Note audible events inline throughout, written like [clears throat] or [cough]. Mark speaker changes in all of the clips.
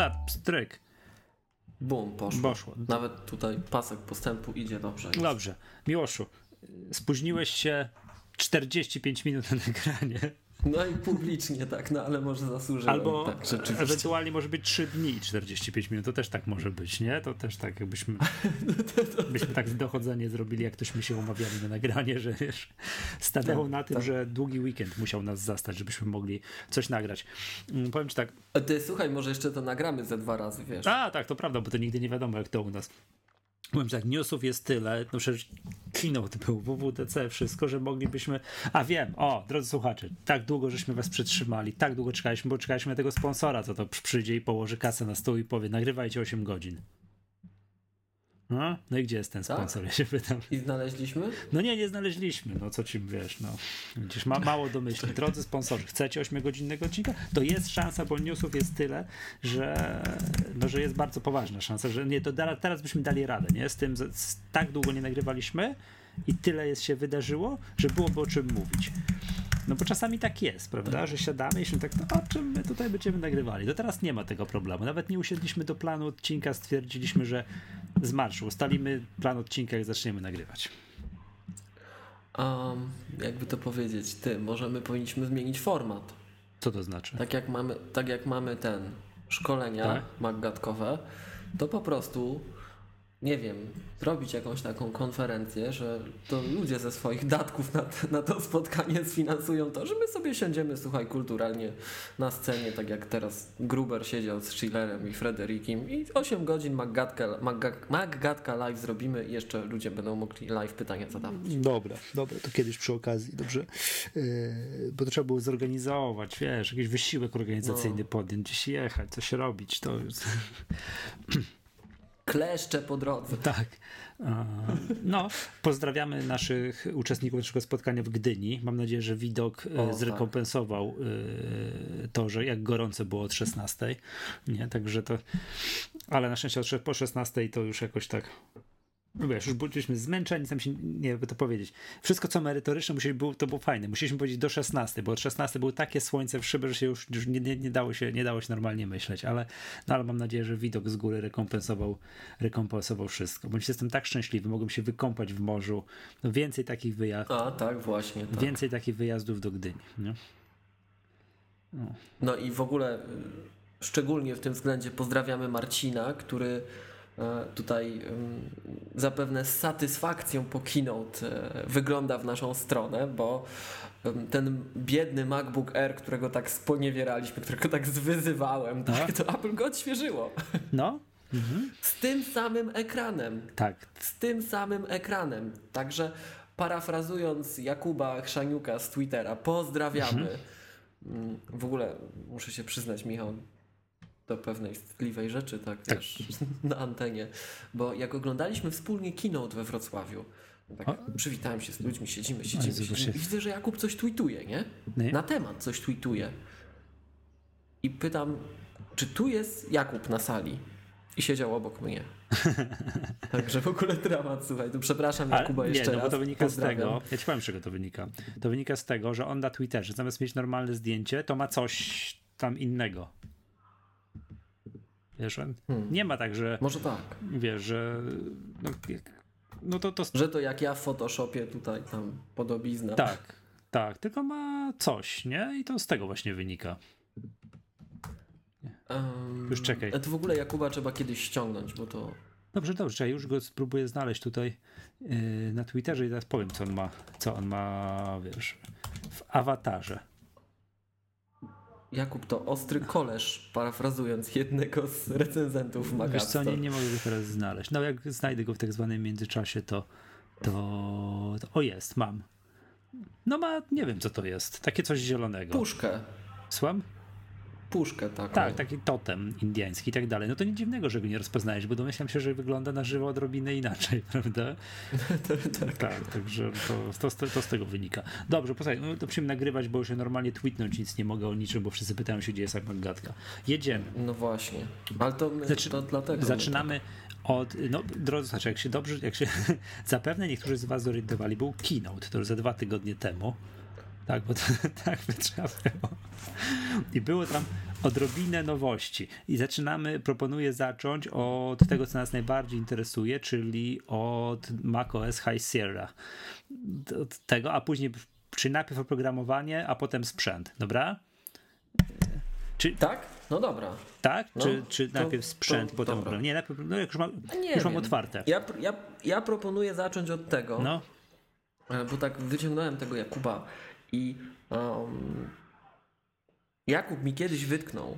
Speaker 1: Tak, stryk.
Speaker 2: Bum, poszło.
Speaker 1: Poszło.
Speaker 2: Nawet tutaj pasek postępu idzie dobrze.
Speaker 1: Dobrze. Miłoszu, spóźniłeś się 45 minut na nagranie.
Speaker 2: No i publicznie tak, no ale może zasłużyłem.
Speaker 1: Albo
Speaker 2: tak,
Speaker 1: ewentualnie może być 3 dni i 45 minut, to też tak może być, nie? To też tak jakbyśmy [laughs] byśmy tak dochodzenie zrobili, jak tośmy się umawiali na nagranie, że wiesz, stawiało
Speaker 2: Tak,
Speaker 1: na tym,
Speaker 2: tak.
Speaker 1: że długi weekend musiał nas zastać, żebyśmy mogli coś nagrać. Mm, Powiem ci tak,
Speaker 2: Ty słuchaj, może jeszcze to nagramy ze dwa razy, wiesz.
Speaker 1: a tak, to prawda, bo to nigdy nie wiadomo jak to u nas. Powiem tak, newsów jest tyle, no przecież keynote był, WWDC, wszystko, że moglibyśmy, a wiem, o, drodzy słuchacze, tak długo żeśmy was przytrzymali, tak długo czekaliśmy, bo czekaliśmy na tego sponsora, co to przyjdzie i położy kasę na stół i powie, nagrywajcie 8 godzin. No, no i gdzie jest ten
Speaker 2: Tak?
Speaker 1: sponsor, [laughs] ja się pytam.
Speaker 2: I znaleźliśmy?
Speaker 1: No nie, nie znaleźliśmy, no co ci wiesz, no. Widzisz, ma, mało domyślnie. [laughs] Drodzy sponsorzy, chcecie 8-godzinnego odcinka? To jest szansa, bo newsów jest tyle, że, no, że jest bardzo poważna szansa, że nie, to da, teraz byśmy dali radę, nie? Z tym, z, tak długo nie nagrywaliśmy i tyle jest się wydarzyło, że byłoby o czym mówić. No bo czasami tak jest, prawda, że siadamy i się tak, no o czym my tutaj będziemy nagrywali? To teraz nie ma tego problemu. Nawet nie usiedliśmy do planu odcinka, stwierdziliśmy, że z marszu ustalimy plan odcinka, jak zaczniemy nagrywać.
Speaker 2: Um, jakby to powiedzieć, ty, może my powinniśmy zmienić format.
Speaker 1: Co to znaczy?
Speaker 2: Tak jak mamy, tak jak mamy ten szkolenia
Speaker 1: Tak.
Speaker 2: maggatkowe, to po prostu nie wiem, zrobić jakąś taką konferencję, że to ludzie ze swoich datków na, na to spotkanie sfinansują to, że my sobie siądziemy, słuchaj, kulturalnie na scenie, tak jak teraz Gruber siedział z Schillerem i Frederikiem i 8 godzin Maggatka, Magga- Maggatka live zrobimy i jeszcze ludzie będą mogli live pytania zadawać.
Speaker 1: Dobra, dobra, to kiedyś przy okazji, dobrze. Yy, bo to trzeba było zorganizować, wiesz, jakiś wysiłek organizacyjny podjąć, gdzieś jechać, coś robić, to już... [clears throat]
Speaker 2: Kleszcze po drodze.
Speaker 1: Tak. A, No, pozdrawiamy naszych uczestników naszego spotkania w Gdyni. Mam nadzieję, że widok e,
Speaker 2: O, tak.
Speaker 1: zrekompensował e, to, że jak gorąco było od 16. Nie, także to. Ale na szczęście po 16 to już jakoś tak. No wiesz, już byliśmy zmęczeni, tam się, nie jakby to powiedzieć. Wszystko, co merytoryczne, musieli, było, to było fajne. Musieliśmy powiedzieć do 16, bo od 16 było takie słońce w szybę, że się już, już nie, nie, nie, dało się, nie dało się normalnie myśleć, ale, no, ale mam nadzieję, że widok z góry rekompensował, rekompensował wszystko. Bądź jestem tak szczęśliwy, mogłem się wykąpać w morzu. No, więcej takich wyjazdów,
Speaker 2: A, tak, właśnie. Tak.
Speaker 1: więcej takich wyjazdów do Gdyni. Nie?
Speaker 2: No i w ogóle y, szczególnie w tym względzie pozdrawiamy Marcina, który tutaj ym, zapewne z satysfakcją po keynote e, wygląda w naszą stronę, bo ten biedny MacBook Air, którego tak sponiewieraliśmy, którego tak zwyzywałem, tak, to Apple go odświeżyło.
Speaker 1: No, mhm.
Speaker 2: Z tym samym ekranem.
Speaker 1: tak.
Speaker 2: Z tym samym ekranem. Także parafrazując Jakuba Chrzaniuka z Twittera, pozdrawiamy. Mm, W ogóle muszę się przyznać, Michał, do pewnej wstydliwej rzeczy, tak, wiesz, [laughs] na antenie, bo jak oglądaliśmy wspólnie keynote we Wrocławiu, tak
Speaker 1: O.
Speaker 2: przywitałem się z ludźmi, siedzimy, siedzimy, siedzimy
Speaker 1: właśnie-
Speaker 2: i widzę, że Jakub coś tweetuje, nie?
Speaker 1: Nie?
Speaker 2: Na temat coś tweetuje. I pytam, czy tu jest Jakub na sali? I siedział obok mnie. [laughs] Także w ogóle dramat, słuchaj, tu przepraszam
Speaker 1: Ale
Speaker 2: Jakuba
Speaker 1: nie,
Speaker 2: jeszcze
Speaker 1: no bo
Speaker 2: raz.
Speaker 1: to wynika z
Speaker 2: pozdrawiam.
Speaker 1: tego, ja ci powiem z czego to wynika. To wynika z tego, że on na Twitterze zamiast mieć normalne zdjęcie, to ma coś tam innego. Wiesz,
Speaker 2: Hmm.
Speaker 1: nie ma tak, że
Speaker 2: Może tak.
Speaker 1: wiesz, że no, no to, to
Speaker 2: Że to jak ja w Photoshopie tutaj tam podobizna.
Speaker 1: tak, tak, tylko ma coś, nie? I to z tego właśnie wynika.
Speaker 2: Um,
Speaker 1: Już czekaj.
Speaker 2: To w ogóle Jakuba trzeba kiedyś ściągnąć, bo to
Speaker 1: Dobrze, dobrze, ja już go spróbuję znaleźć tutaj yy, na Twitterze i teraz powiem, co on ma, co on ma, wiesz, w awatarze.
Speaker 2: Jakub to ostry koleż, parafrazując jednego z recenzentów
Speaker 1: Wiesz
Speaker 2: Magazine.
Speaker 1: co, nie, nie mogę go teraz znaleźć. No jak znajdę go w tak zwanym międzyczasie, to, to, to... O, jest, mam. No ma, nie wiem co to jest. Takie coś zielonego.
Speaker 2: Puszkę.
Speaker 1: Słucham?
Speaker 2: Puszkę taką.
Speaker 1: Tak, taki totem indiański i tak dalej. No to nic dziwnego, że go nie rozpoznajesz, bo domyślam się, że wygląda na żywo odrobinę inaczej, [laughs] prawda? [laughs]
Speaker 2: tak.
Speaker 1: Tak, także to, to, to, z tego wynika. Dobrze, posłuchaj, no to musimy nagrywać, bo już ja normalnie tweetnąć nic nie mogę o niczym, bo wszyscy pytają się, gdzie jest Magatka. Jedziemy.
Speaker 2: No właśnie. Ale to, my,
Speaker 1: Zaczy-
Speaker 2: to dlatego. my
Speaker 1: Zaczynamy od, no drodzy słuchacze, jak się dobrze, jak się, [laughs] zapewne niektórzy z was zorientowali, był keynote, to już za dwa tygodnie temu, tak, bo to, [laughs] tak by trzeba było. I było tam odrobinę nowości. I zaczynamy, proponuję zacząć od tego, co nas najbardziej interesuje, czyli od macOS High Sierra. Od tego, a później, czyli najpierw oprogramowanie, a potem sprzęt, dobra?
Speaker 2: Czy, tak? No dobra.
Speaker 1: Tak? No, czy, czy to, najpierw sprzęt, to, potem oprogramowanie? Nie, najpierw, no jak już, mam, nie już mam otwarte.
Speaker 2: Ja, ja, ja proponuję zacząć od tego, no. E, bo tak wyciągnąłem tego Jakuba i um, Jakub mi kiedyś wytknął,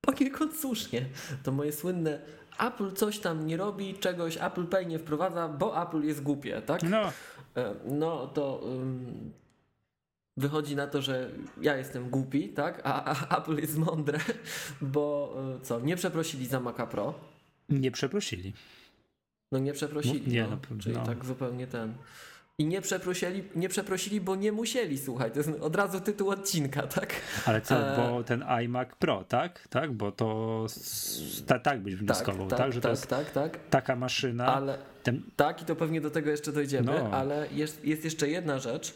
Speaker 2: poniekąd słusznie, to moje słynne Apple coś tam nie robi, czegoś Apple Pay nie wprowadza, bo Apple jest głupie, tak?
Speaker 1: No.
Speaker 2: E, no to um, wychodzi na to, że ja jestem głupi, tak? A, a Apple jest mądre, bo e, co, nie przeprosili za Maca Pro.
Speaker 1: Nie przeprosili.
Speaker 2: No nie przeprosili. Nie, no, no, czyli no. tak zupełnie ten. I nie przeprosili, nie przeprosili, bo nie musieli, słuchaj, to jest od razu tytuł odcinka, tak?
Speaker 1: Ale co, e... bo ten iMac Pro, tak? Tak, bo to ta, tak byś wnioskował, tak? tak, tak że
Speaker 2: tak,
Speaker 1: to jest
Speaker 2: tak, tak.
Speaker 1: taka maszyna.
Speaker 2: Ale, ten... Tak, i to pewnie do tego jeszcze dojdziemy, no. ale jest, jest jeszcze jedna rzecz,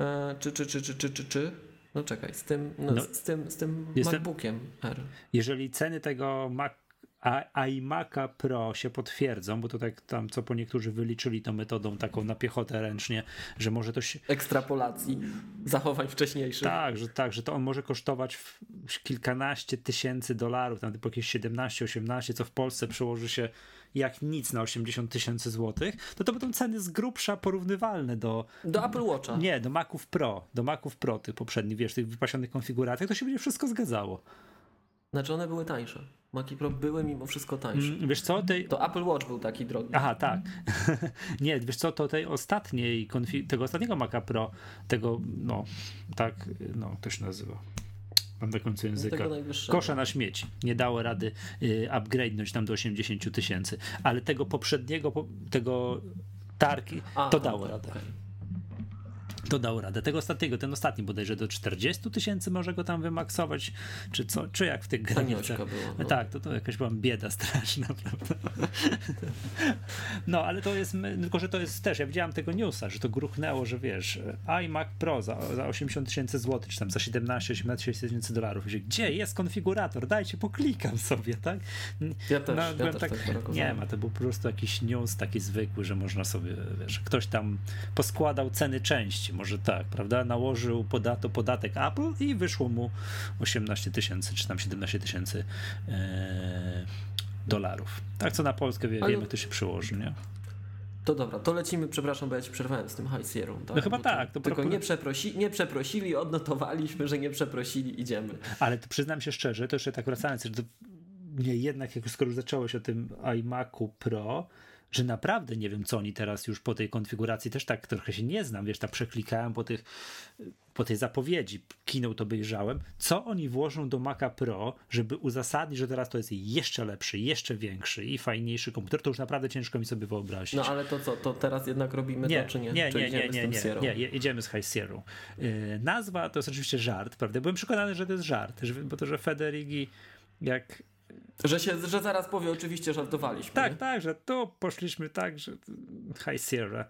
Speaker 2: e, czy, czy, czy, czy, czy, czy, czy, no czekaj, z tym, no, no, z tym, z tym MacBookiem R.
Speaker 1: Jeżeli ceny tego Mac iMac'a Pro się potwierdzą, bo to tak tam, co po niektórzy wyliczyli to metodą taką na piechotę ręcznie, że może to się...
Speaker 2: Ekstrapolacji zachowań wcześniejszych.
Speaker 1: Tak, że tak, że to on może kosztować kilkanaście tysięcy dolarów, tam po jakieś 17-18, co w Polsce przełoży się jak nic na 80 tysięcy złotych, to to będą ceny z grubsza porównywalne do...
Speaker 2: Do Apple Watcha.
Speaker 1: Nie, do Maców Pro, do Maców Pro tych poprzednich, wiesz, tych wypasionych konfiguracjach, to się będzie wszystko zgadzało.
Speaker 2: Znaczy one były tańsze. Maci Pro były mimo wszystko tańsze.
Speaker 1: Mm, wiesz co? Tej...
Speaker 2: To Apple Watch był taki drogi.
Speaker 1: Aha, tak. [laughs] nie, wiesz co, to tej ostatniej, tego ostatniego Maca Pro, tego, no, tak, no, to się nazywa. Mam na końcu języka. Kosza na śmieci. Nie dało rady y, upgrade'nąć tam do 80 tysięcy. Ale tego poprzedniego, tego tarki, A, to dało okay, radę. Okay to dał radę. Tego ostatniego, ten ostatni bodajże do 40 tysięcy może go tam wymaksować, czy co, czy jak w tych granicach. Było, no. Tak, to, to jakaś była bieda straszna, [laughs] prawda? No, ale to jest, tylko że to jest też, ja widziałem tego newsa, że to gruchnęło, że wiesz, iMac Pro za, za 80 tysięcy złotych, czy tam za 17-18 tysięcy dolarów. Gdzie jest konfigurator? Dajcie, poklikam sobie, tak?
Speaker 2: Ja też, no, ja też tak,
Speaker 1: tak Nie ma, to był po prostu jakiś news taki zwykły, że można sobie, wiesz, ktoś tam poskładał ceny części, może tak, prawda? Nałożył podato, podatek Apple i wyszło mu 18 tysięcy czy tam 17 tysięcy e, dolarów. Tak co na Polskę wie, Ale... wiemy, to się przyłoży, nie?
Speaker 2: To dobra, to lecimy, przepraszam, bo ja ci przerwałem z tym High Sierra. Tak?
Speaker 1: No chyba to, tak.
Speaker 2: To tylko nie, przeprosi, nie przeprosili, odnotowaliśmy, że nie przeprosili, idziemy.
Speaker 1: Ale to przyznam się szczerze, to jeszcze tak wracając, że to, nie, jednak jak skoro już zacząłeś o tym iMacu Pro, że naprawdę nie wiem, co oni teraz już po tej konfiguracji, też tak trochę się nie znam, wiesz, tak przeklikałem po tych, po tej zapowiedzi, to obejrzałem, co oni włożą do Maca Pro, żeby uzasadnić, że teraz to jest jeszcze lepszy, jeszcze większy i fajniejszy komputer, to już naprawdę ciężko mi sobie wyobrazić.
Speaker 2: No ale to co, to teraz jednak robimy
Speaker 1: nie,
Speaker 2: to, czy nie?
Speaker 1: Nie,
Speaker 2: czy
Speaker 1: nie, nie, nie, nie, nie, nie, idziemy z High Sierra. Yy, nazwa to jest oczywiście żart, prawda? Byłem przekonany, że to jest żart, bo to, że Federigi jak
Speaker 2: że, się, że zaraz powie, oczywiście żartowaliśmy.
Speaker 1: Tak, nie? tak, że tu poszliśmy tak, że High Sierra.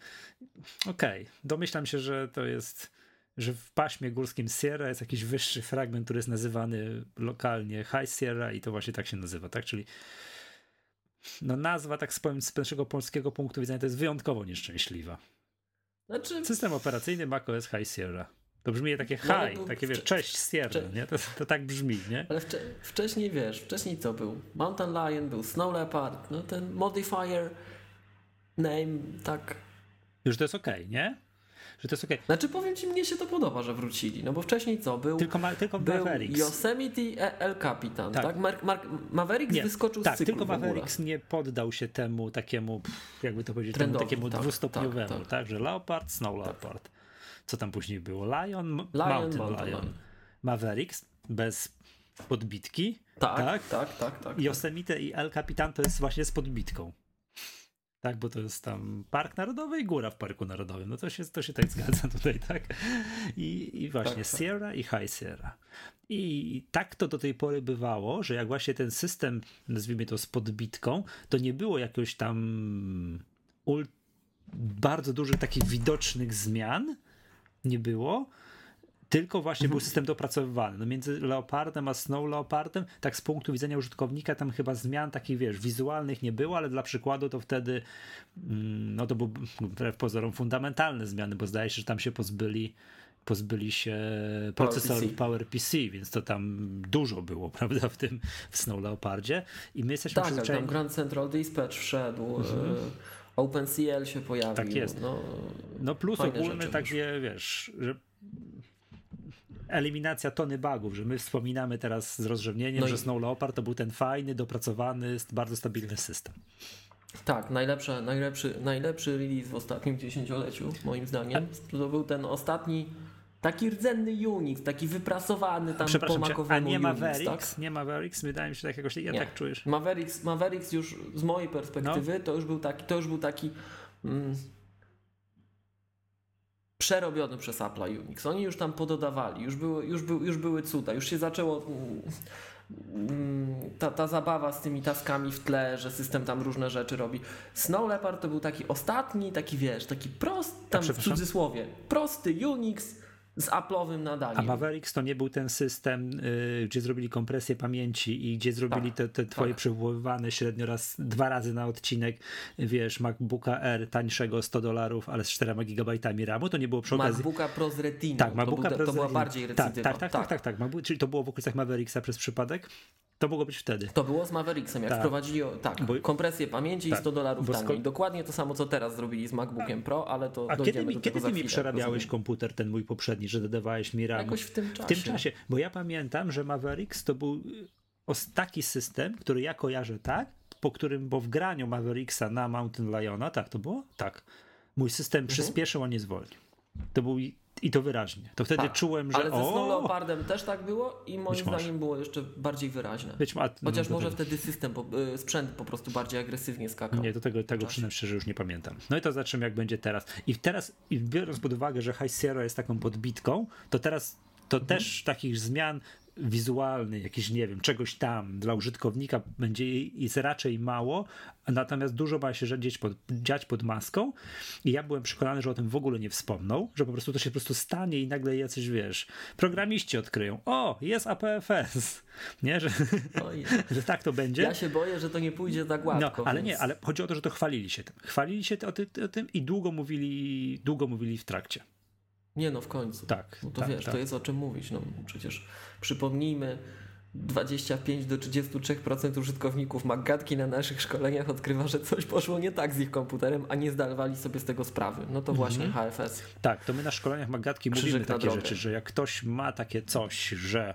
Speaker 1: Okej, okay. domyślam się, że to jest, że w paśmie górskim Sierra jest jakiś wyższy fragment, który jest nazywany lokalnie High Sierra i to właśnie tak się nazywa, tak? Czyli no nazwa, tak powiem, z naszego polskiego punktu widzenia, to jest wyjątkowo nieszczęśliwa. Znaczy... System operacyjny macOS High Sierra. To brzmi takie no, hi, takie wiesz, cześć Sierra, nie? To, to tak brzmi, nie?
Speaker 2: Ale wcze wcześniej wiesz, wcześniej co był? Mountain Lion, był Snow Leopard, no ten modifier name, tak.
Speaker 1: Już to jest okej, okay, nie? Że to jest okej. Okay.
Speaker 2: Znaczy powiem ci, mnie się to podoba, że wrócili, no bo wcześniej co? Był,
Speaker 1: tylko, ma, tylko
Speaker 2: był Mavericks. Yosemite e- El Capitan, tak? tak? Mavericks nie, wyskoczył
Speaker 1: tak,
Speaker 2: z cyklu
Speaker 1: tylko Mavericks nie poddał się temu takiemu, jakby to powiedzieć, temu takiemu tak, dwustopniowemu, tak, tak. tak, że Leopard, Snow tak. Leopard. Co tam później było? Lion, Lion Mountain, Mountain Lion. Lion. Mavericks bez podbitki.
Speaker 2: Tak, tak, tak, tak. tak
Speaker 1: Yosemite i El Capitan to jest właśnie z podbitką. Tak, bo to jest tam Park Narodowy i góra w Parku Narodowym. No to się, to się tak [laughs] zgadza tutaj, tak? I, i właśnie tak, tak. Sierra tak. i High Sierra. I tak to do tej pory bywało, że jak właśnie ten system, nazwijmy to z podbitką, to nie było jakoś tam bardzo dużych takich widocznych zmian, nie było, tylko właśnie mhm. był system dopracowywany. No między Leopardem a Snow Leopardem, tak z punktu widzenia użytkownika, tam chyba zmian takich, wiesz, wizualnych nie było, ale dla przykładu to wtedy, mm, no to był wbrew pozorom fundamentalne zmiany, bo zdaje się, że tam się pozbyli pozbyli się procesorów PowerPC, więc to tam dużo było, [laughs] prawda, w tym w Snow Leopardzie i my jesteśmy
Speaker 2: tak, przyzwyczajeni... tam Grand Central Dispatch wszedł, mhm. OpenCL się pojawił.
Speaker 1: Tak jest. No, no plus ogólny takie, wiesz, że eliminacja tony bugów, że my wspominamy teraz z rozrzewnieniem, no że i... Snow Leopard to był ten fajny, dopracowany, bardzo stabilny system.
Speaker 2: Tak, najlepszy, najlepszy, najlepszy release w ostatnim dziesięcioleciu, moim zdaniem. To był ten ostatni taki rdzenny Unix, taki wyprasowany tam po makowemu
Speaker 1: A nie Mavericks? tak? Nie Mavericks? Wydaje mi się tak jakoś, ja nie. tak czujesz.
Speaker 2: Mavericks, Mavericks już z mojej perspektywy no. to już był taki, to już był taki mm, przerobiony przez Apple Unix. Oni już tam pododawali, już były, już, był, już były cuda, już się zaczęło mm, ta, ta zabawa z tymi taskami w tle, że system tam różne rzeczy robi. Snow Leopard to był taki ostatni, taki wiesz, taki prosty, tam w cudzysłowie, prosty Unix, z Apple'owym nadaniem.
Speaker 1: A Mavericks to nie był ten system, y, gdzie zrobili kompresję pamięci i gdzie zrobili tak, te, te twoje tak. przywoływane średnio raz, dwa razy na odcinek, wiesz, MacBooka R tańszego 100 dolarów, ale z 4 GB RAMu, to nie było przy okazji...
Speaker 2: MacBooka Pro z Retina,
Speaker 1: tak, MacBooka
Speaker 2: to, był, to była bardziej
Speaker 1: recydywa. Tak, tak, tak, tak, tak, tak. Czyli to było w okolicach Mavericksa przez przypadek? To mogło być wtedy.
Speaker 2: To było z Mavericksem, jak tak. wprowadzili tak, bo, kompresję pamięci tak, i 100 dolarów taniej. Dokładnie to samo, co teraz zrobili z MacBookiem Pro, ale to
Speaker 1: A kiedy mi, kiedy ty mi przerabiałeś rozumiem. komputer, ten mój poprzedni, że dodawałeś mi RAM?
Speaker 2: Jakoś w tym czasie.
Speaker 1: W tym czasie, bo ja pamiętam, że Mavericks to był taki system, który ja kojarzę tak, po którym, bo w graniu Mavericksa na Mountain Liona, tak to było? Tak. Mój system mhm. przyspieszył, a nie zwolnił. To był i to wyraźnie. To wtedy tak, czułem, że.
Speaker 2: Ale ze Snow Leopardem też tak było i moim zdaniem było jeszcze bardziej wyraźne. Być ma... Chociaż no, może wtedy system, y, sprzęt po prostu bardziej agresywnie skakał.
Speaker 1: Nie, do tego, tego przynajmniej szczerze już nie pamiętam. No i to zobaczymy, jak będzie teraz. I teraz, i biorąc pod uwagę, że High Sierra jest taką podbitką, to teraz to mhm. też takich zmian wizualny, jakiś, nie wiem, czegoś tam dla użytkownika będzie jest raczej mało, natomiast dużo ma się dziać pod, dziać pod maską i ja byłem przekonany, że o tym w ogóle nie wspomną, że po prostu to się po prostu stanie i nagle jacyś, wiesz, programiści odkryją, o, jest APFS, [laughs] nie, że, [laughs] że tak to będzie.
Speaker 2: Ja się boję, że to nie pójdzie tak łatwo.
Speaker 1: No, ale więc... nie, ale chodzi o to, że to chwalili się tym. Chwalili się o, ty, o tym i długo mówili, długo mówili w trakcie.
Speaker 2: Nie no, w końcu.
Speaker 1: Tak.
Speaker 2: No to
Speaker 1: tak,
Speaker 2: wiesz,
Speaker 1: tak.
Speaker 2: to jest o czym mówić. No przecież przypomnijmy, 25 do 33% użytkowników Maggatki na naszych szkoleniach odkrywa, że coś poszło nie tak z ich komputerem, a nie zdawali sobie z tego sprawy. No to właśnie mhm. HFS.
Speaker 1: Tak, to my na szkoleniach Maggatki mówimy takie rzeczy, że jak ktoś ma takie coś, że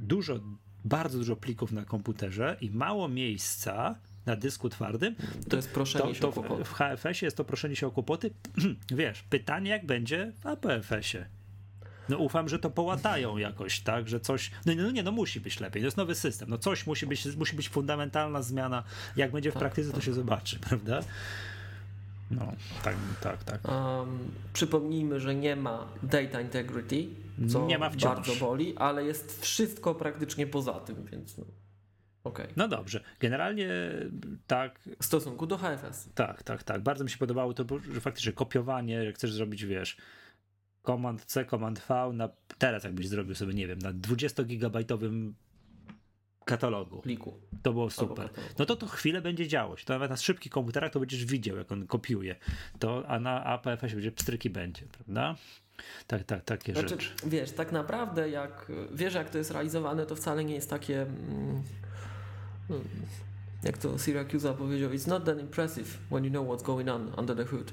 Speaker 1: dużo, bardzo dużo plików na komputerze i mało miejsca na dysku twardym,
Speaker 2: to, to jest proszenie to, się to o kłopoty.
Speaker 1: W HFS-ie jest to proszenie się o kłopoty. [clears throat] Wiesz, pytanie jak będzie w APFS-ie. No ufam, że to połatają jakoś, tak, że coś, no, no nie, no musi być lepiej, to jest nowy system, no coś musi być, musi być fundamentalna zmiana, jak będzie w tak, praktyce, tak. to się zobaczy, [laughs] prawda? No, tak, tak, tak. Um,
Speaker 2: przypomnijmy, że nie ma data integrity, co nie ma wciąż. bardzo boli, ale jest wszystko praktycznie poza tym, więc no. Okay.
Speaker 1: No dobrze. Generalnie tak.
Speaker 2: W stosunku do HFS.
Speaker 1: Tak, tak, tak. Bardzo mi się podobało to, że faktycznie kopiowanie, jak chcesz zrobić, wiesz, Command C, Command V, na, teraz jakbyś zrobił sobie, nie wiem, na 20-gigabajtowym katalogu.
Speaker 2: Pliku.
Speaker 1: To było super. No to to chwilę będzie działo się. To nawet na szybkich komputerach to będziesz widział, jak on kopiuje. To, a na APFS będzie pstryki będzie, prawda? Tak, tak, takie znaczy, rzeczy.
Speaker 2: Wiesz, tak naprawdę jak wiesz, jak to jest realizowane, to wcale nie jest takie. Mm. Jak to Syracuse powiedział, it's not that impressive when you know what's going on under the hood.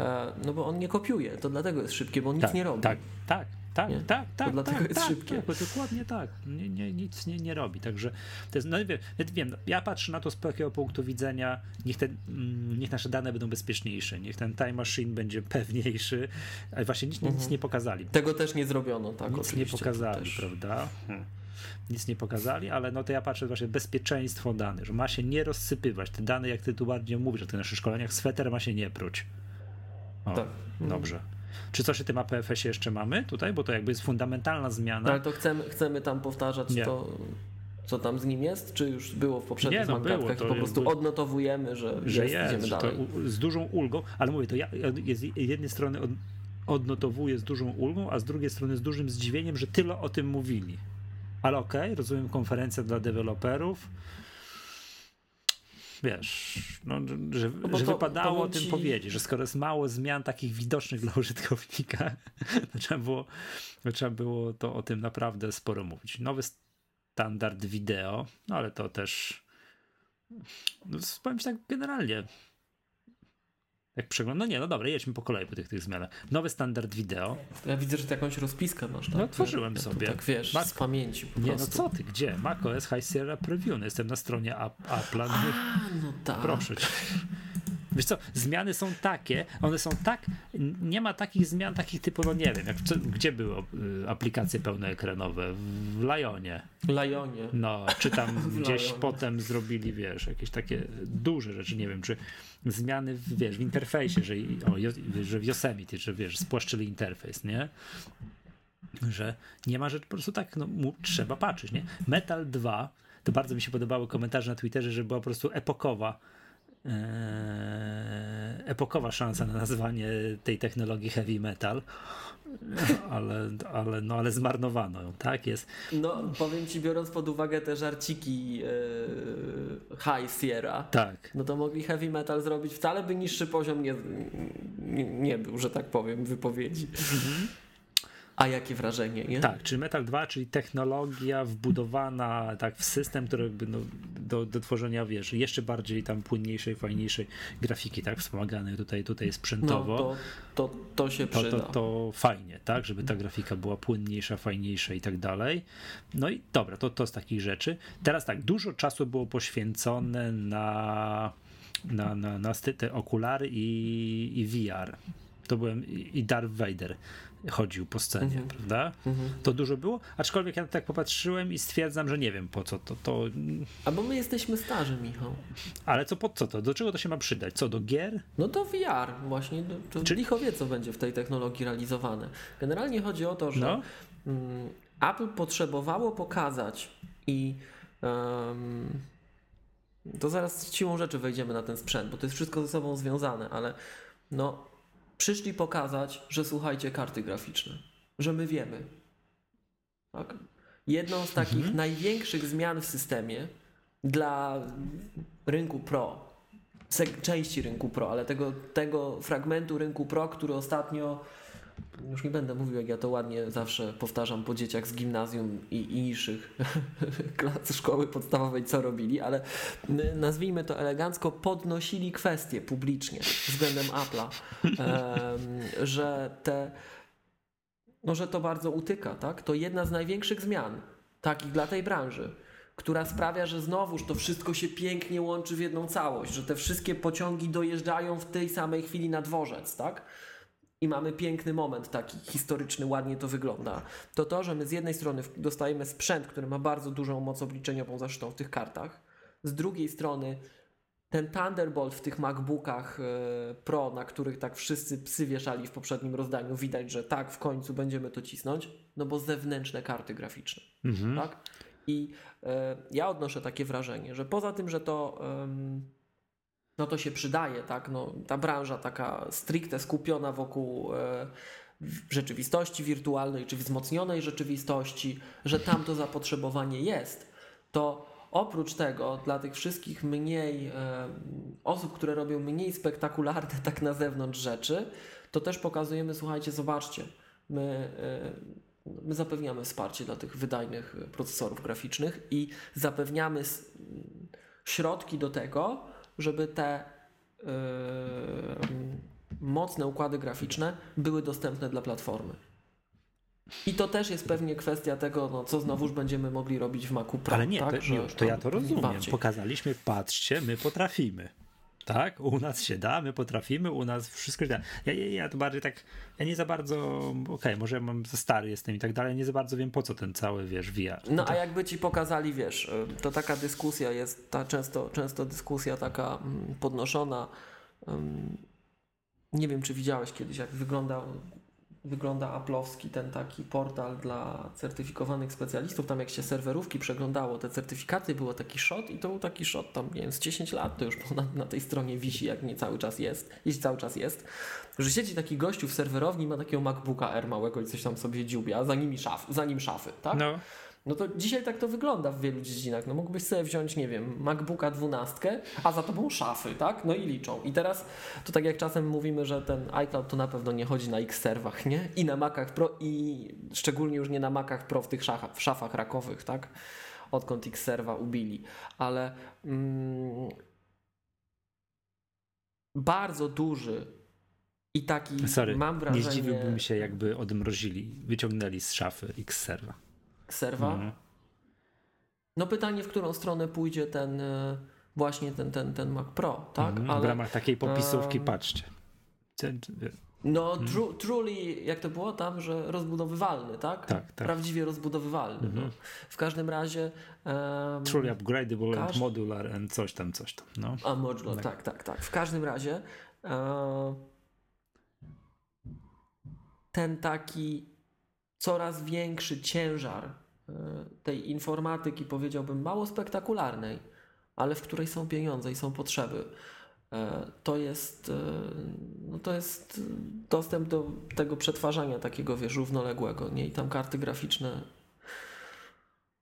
Speaker 2: E, no bo on nie kopiuje, to dlatego jest szybkie, bo on
Speaker 1: tak,
Speaker 2: nic nie robi.
Speaker 1: Tak, tak, tak, nie? tak, tak.
Speaker 2: To dlatego
Speaker 1: tak,
Speaker 2: jest
Speaker 1: tak,
Speaker 2: szybkie.
Speaker 1: Tak, dokładnie tak. Nie, nie, nic nie, nie robi. Także to jest, no wiem, wiem, ja patrzę na to z takiego punktu widzenia, niech, te, mm, niech nasze dane będą bezpieczniejsze, niech ten time machine będzie pewniejszy, ale właśnie nic, mhm. nic nie pokazali.
Speaker 2: Tego też nie zrobiono, tak?
Speaker 1: Nic nie pokazali, prawda? Hmm nic nie pokazali, ale no to ja patrzę właśnie bezpieczeństwo danych, że ma się nie rozsypywać. Te dane, jak ty tu bardziej mówisz o tych naszych szkoleniach, sweter ma się nie pruć. O, tak. Dobrze. Czy coś w tym APFS-ie jeszcze mamy tutaj? Bo to jakby jest fundamentalna zmiana.
Speaker 2: Ale to chcemy, chcemy tam powtarzać nie. to, co tam z nim jest? Czy już było w poprzednich nie, no było, to po prostu odnotowujemy, że, że jest, jest idziemy dalej?
Speaker 1: z dużą ulgą, ale mówię, to ja, z jednej strony od, odnotowuję z dużą ulgą, a z drugiej strony z dużym zdziwieniem, że tyle o tym mówili. Ale okej, okay, rozumiem konferencja dla deweloperów. Wiesz, no, że, no że to, wypadało o tym ci... powiedzieć, że skoro jest mało zmian takich widocznych dla [laughs] użytkownika, to trzeba było, to trzeba było to o tym naprawdę sporo mówić. Nowy standard wideo, no ale to też no, powiem tak generalnie jak przegląd, no nie, no dobra, jedźmy po kolei po tych, tych zmianach. Nowy standard wideo.
Speaker 2: Ja widzę, że ty jakąś rozpiskę masz. Tak?
Speaker 1: No otworzyłem sobie.
Speaker 2: Tak wiesz, Mac... z pamięci
Speaker 1: Nie, no prostu. no co ty, gdzie? macOS High Sierra Preview, no jestem na stronie Apple'a.
Speaker 2: no tak.
Speaker 1: Proszę cię. Wiesz co, zmiany są takie, one są tak, nie ma takich zmian, takich typu, no nie wiem, jak, gdzie były y, aplikacje pełnoekranowe? W Lionie.
Speaker 2: Lionie.
Speaker 1: No, czy tam [laughs] gdzieś Lionie. potem zrobili, wiesz, jakieś takie duże rzeczy, nie wiem, czy zmiany, w, wiesz, w interfejsie, że, o, że w Yosemite, że wiesz, spłaszczyli interfejs, nie? Że nie ma rzeczy, po prostu tak, no, mu, trzeba patrzeć, nie? Metal 2, to bardzo mi się podobały komentarze na Twitterze, że była po prostu epokowa epokowa szansa na nazwanie tej technologii heavy metal, ale, ale, no, ale zmarnowano ją, tak jest.
Speaker 2: No, powiem ci, biorąc pod uwagę te żarciki yy, High Sierra,
Speaker 1: tak.
Speaker 2: no to mogli heavy metal zrobić, wcale by niższy poziom nie, nie, nie był, że tak powiem, wypowiedzi. Mhm. A jakie wrażenie, nie?
Speaker 1: Tak, czy Metal 2, czyli technologia wbudowana tak w system, który jakby no, do, do tworzenia, wiesz, jeszcze bardziej tam płynniejszej, fajniejszej grafiki, tak, wspomaganej tutaj, tutaj sprzętowo. No,
Speaker 2: to, to, to się
Speaker 1: przyda. To, to, to fajnie, tak, żeby ta grafika była płynniejsza, fajniejsza i tak dalej. No i dobra, to, to z takich rzeczy. Teraz tak, dużo czasu było poświęcone na na, na, na te okulary i, i VR. To byłem i Darth Vader chodził po scenie, mhm. prawda? Mhm. To dużo było, aczkolwiek ja tak popatrzyłem i stwierdzam, że nie wiem po co to. to...
Speaker 2: A bo my jesteśmy starzy, Michał.
Speaker 1: Ale co po co to? Do czego to się ma przydać? Co, do gier?
Speaker 2: No do VR właśnie, to Czyli licho wie, co będzie w tej technologii realizowane. Generalnie chodzi o to, że no. Mm, Apple potrzebowało pokazać i um, to zaraz siłą rzeczy wejdziemy na ten sprzęt, bo to jest wszystko ze sobą związane, ale no przyszli pokazać, że słuchajcie karty graficzne, że my wiemy. Tak? Jedną z takich mhm. największych zmian w systemie dla rynku Pro, części rynku Pro, ale tego, tego fragmentu rynku Pro, który ostatnio już nie będę mówił, jak ja to ładnie zawsze powtarzam po dzieciach z gimnazjum i, i niższych [laughs] klas szkoły podstawowej, co robili, ale nazwijmy to elegancko, podnosili kwestie publicznie względem Apple'a, że te no, że to bardzo utyka, tak? To jedna z największych zmian takich dla tej branży, która sprawia, że znowuż to wszystko się pięknie łączy w jedną całość, że te wszystkie pociągi dojeżdżają w tej samej chwili na dworzec, tak? I mamy piękny moment taki historyczny, ładnie to wygląda, to to, że my z jednej strony dostajemy sprzęt, który ma bardzo dużą moc obliczeniową zresztą w tych kartach, z drugiej strony ten Thunderbolt w tych MacBookach e, Pro, na których tak wszyscy psy wieszali w poprzednim rozdaniu, widać, że tak, w końcu będziemy to cisnąć, no bo zewnętrzne karty graficzne, mhm. tak? I e, ja odnoszę takie wrażenie, że poza tym, że to no to się przydaje, tak? No, ta branża taka stricte skupiona wokół e, rzeczywistości wirtualnej czy wzmocnionej rzeczywistości, że tam to zapotrzebowanie jest, to oprócz tego dla tych wszystkich mniej e, osób, które robią mniej spektakularne tak na zewnątrz rzeczy, to też pokazujemy, słuchajcie, zobaczcie, my, e, my zapewniamy wsparcie dla tych wydajnych procesorów graficznych i zapewniamy środki do tego, żeby te yy, mocne układy graficzne były dostępne dla platformy. I to też jest pewnie kwestia tego, no, co znowuż będziemy mogli robić w Macu Pro.
Speaker 1: Ale nie, tak? to, Że, to ja to rozumiem. Bardziej. Pokazaliśmy, patrzcie, my potrafimy. Tak, u nas się da, my potrafimy, u nas wszystko się da. Ja, ja, ja to bardziej tak, ja nie za bardzo, okej, okay, może ja mam za stary jestem i tak dalej, nie za bardzo wiem po co ten cały, wiesz, VR.
Speaker 2: No a jakby ci pokazali, wiesz, to taka dyskusja jest, ta często, często dyskusja taka mm, podnoszona, nie wiem czy widziałeś kiedyś jak wygląda wygląda aplowski ten taki portal dla certyfikowanych specjalistów. Tam jak się serwerówki przeglądało, te certyfikaty, było taki shot i to był taki shot tam, nie wiem, z 10 lat to już [laughs] na, na tej stronie wisi, jak nie cały czas jest, jeśli cały czas jest, że siedzi taki gościu w serwerowni, ma takiego MacBooka R małego i coś tam sobie dziubia, za, nimi szaf, za nim szafy, tak?
Speaker 1: No.
Speaker 2: No to dzisiaj tak to wygląda w wielu dziedzinach. No mógłbyś sobie wziąć, nie wiem, MacBooka 12, a za tobą szafy, tak? No i liczą. I teraz to tak jak czasem mówimy, że ten iCloud to na pewno nie chodzi na X-serwach, nie? I na Macach Pro i szczególnie już nie na Macach Pro w tych szafach, w szafach rakowych, tak? Odkąd X-serwa ubili. Ale mm, bardzo duży i taki
Speaker 1: Sorry,
Speaker 2: mam wrażenie...
Speaker 1: nie zdziwiłbym się jakby odmrozili, wyciągnęli z szafy X-serwa.
Speaker 2: Serwa.
Speaker 1: Mhm.
Speaker 2: No pytanie, w którą stronę pójdzie ten e, właśnie ten, ten, ten Mac Pro, tak?
Speaker 1: Mhm, W ramach takiej popisówki, patrzcie. Ten-
Speaker 2: No tru, truly, jak to było tam, że rozbudowywalny, tak?
Speaker 1: Tak, tak.
Speaker 2: Prawdziwie rozbudowywalny. No. W każdym razie... em,
Speaker 1: Truly upgradable and modular and coś tam, coś tam. No.
Speaker 2: A modular, tak, tak, tak. W każdym razie e, ten taki coraz większy ciężar tej informatyki, powiedziałbym, mało spektakularnej, ale w której są pieniądze i są potrzeby. e, To jest, e, no to jest dostęp do tego przetwarzania takiego, wiesz, równoległego, nie? I tam karty graficzne,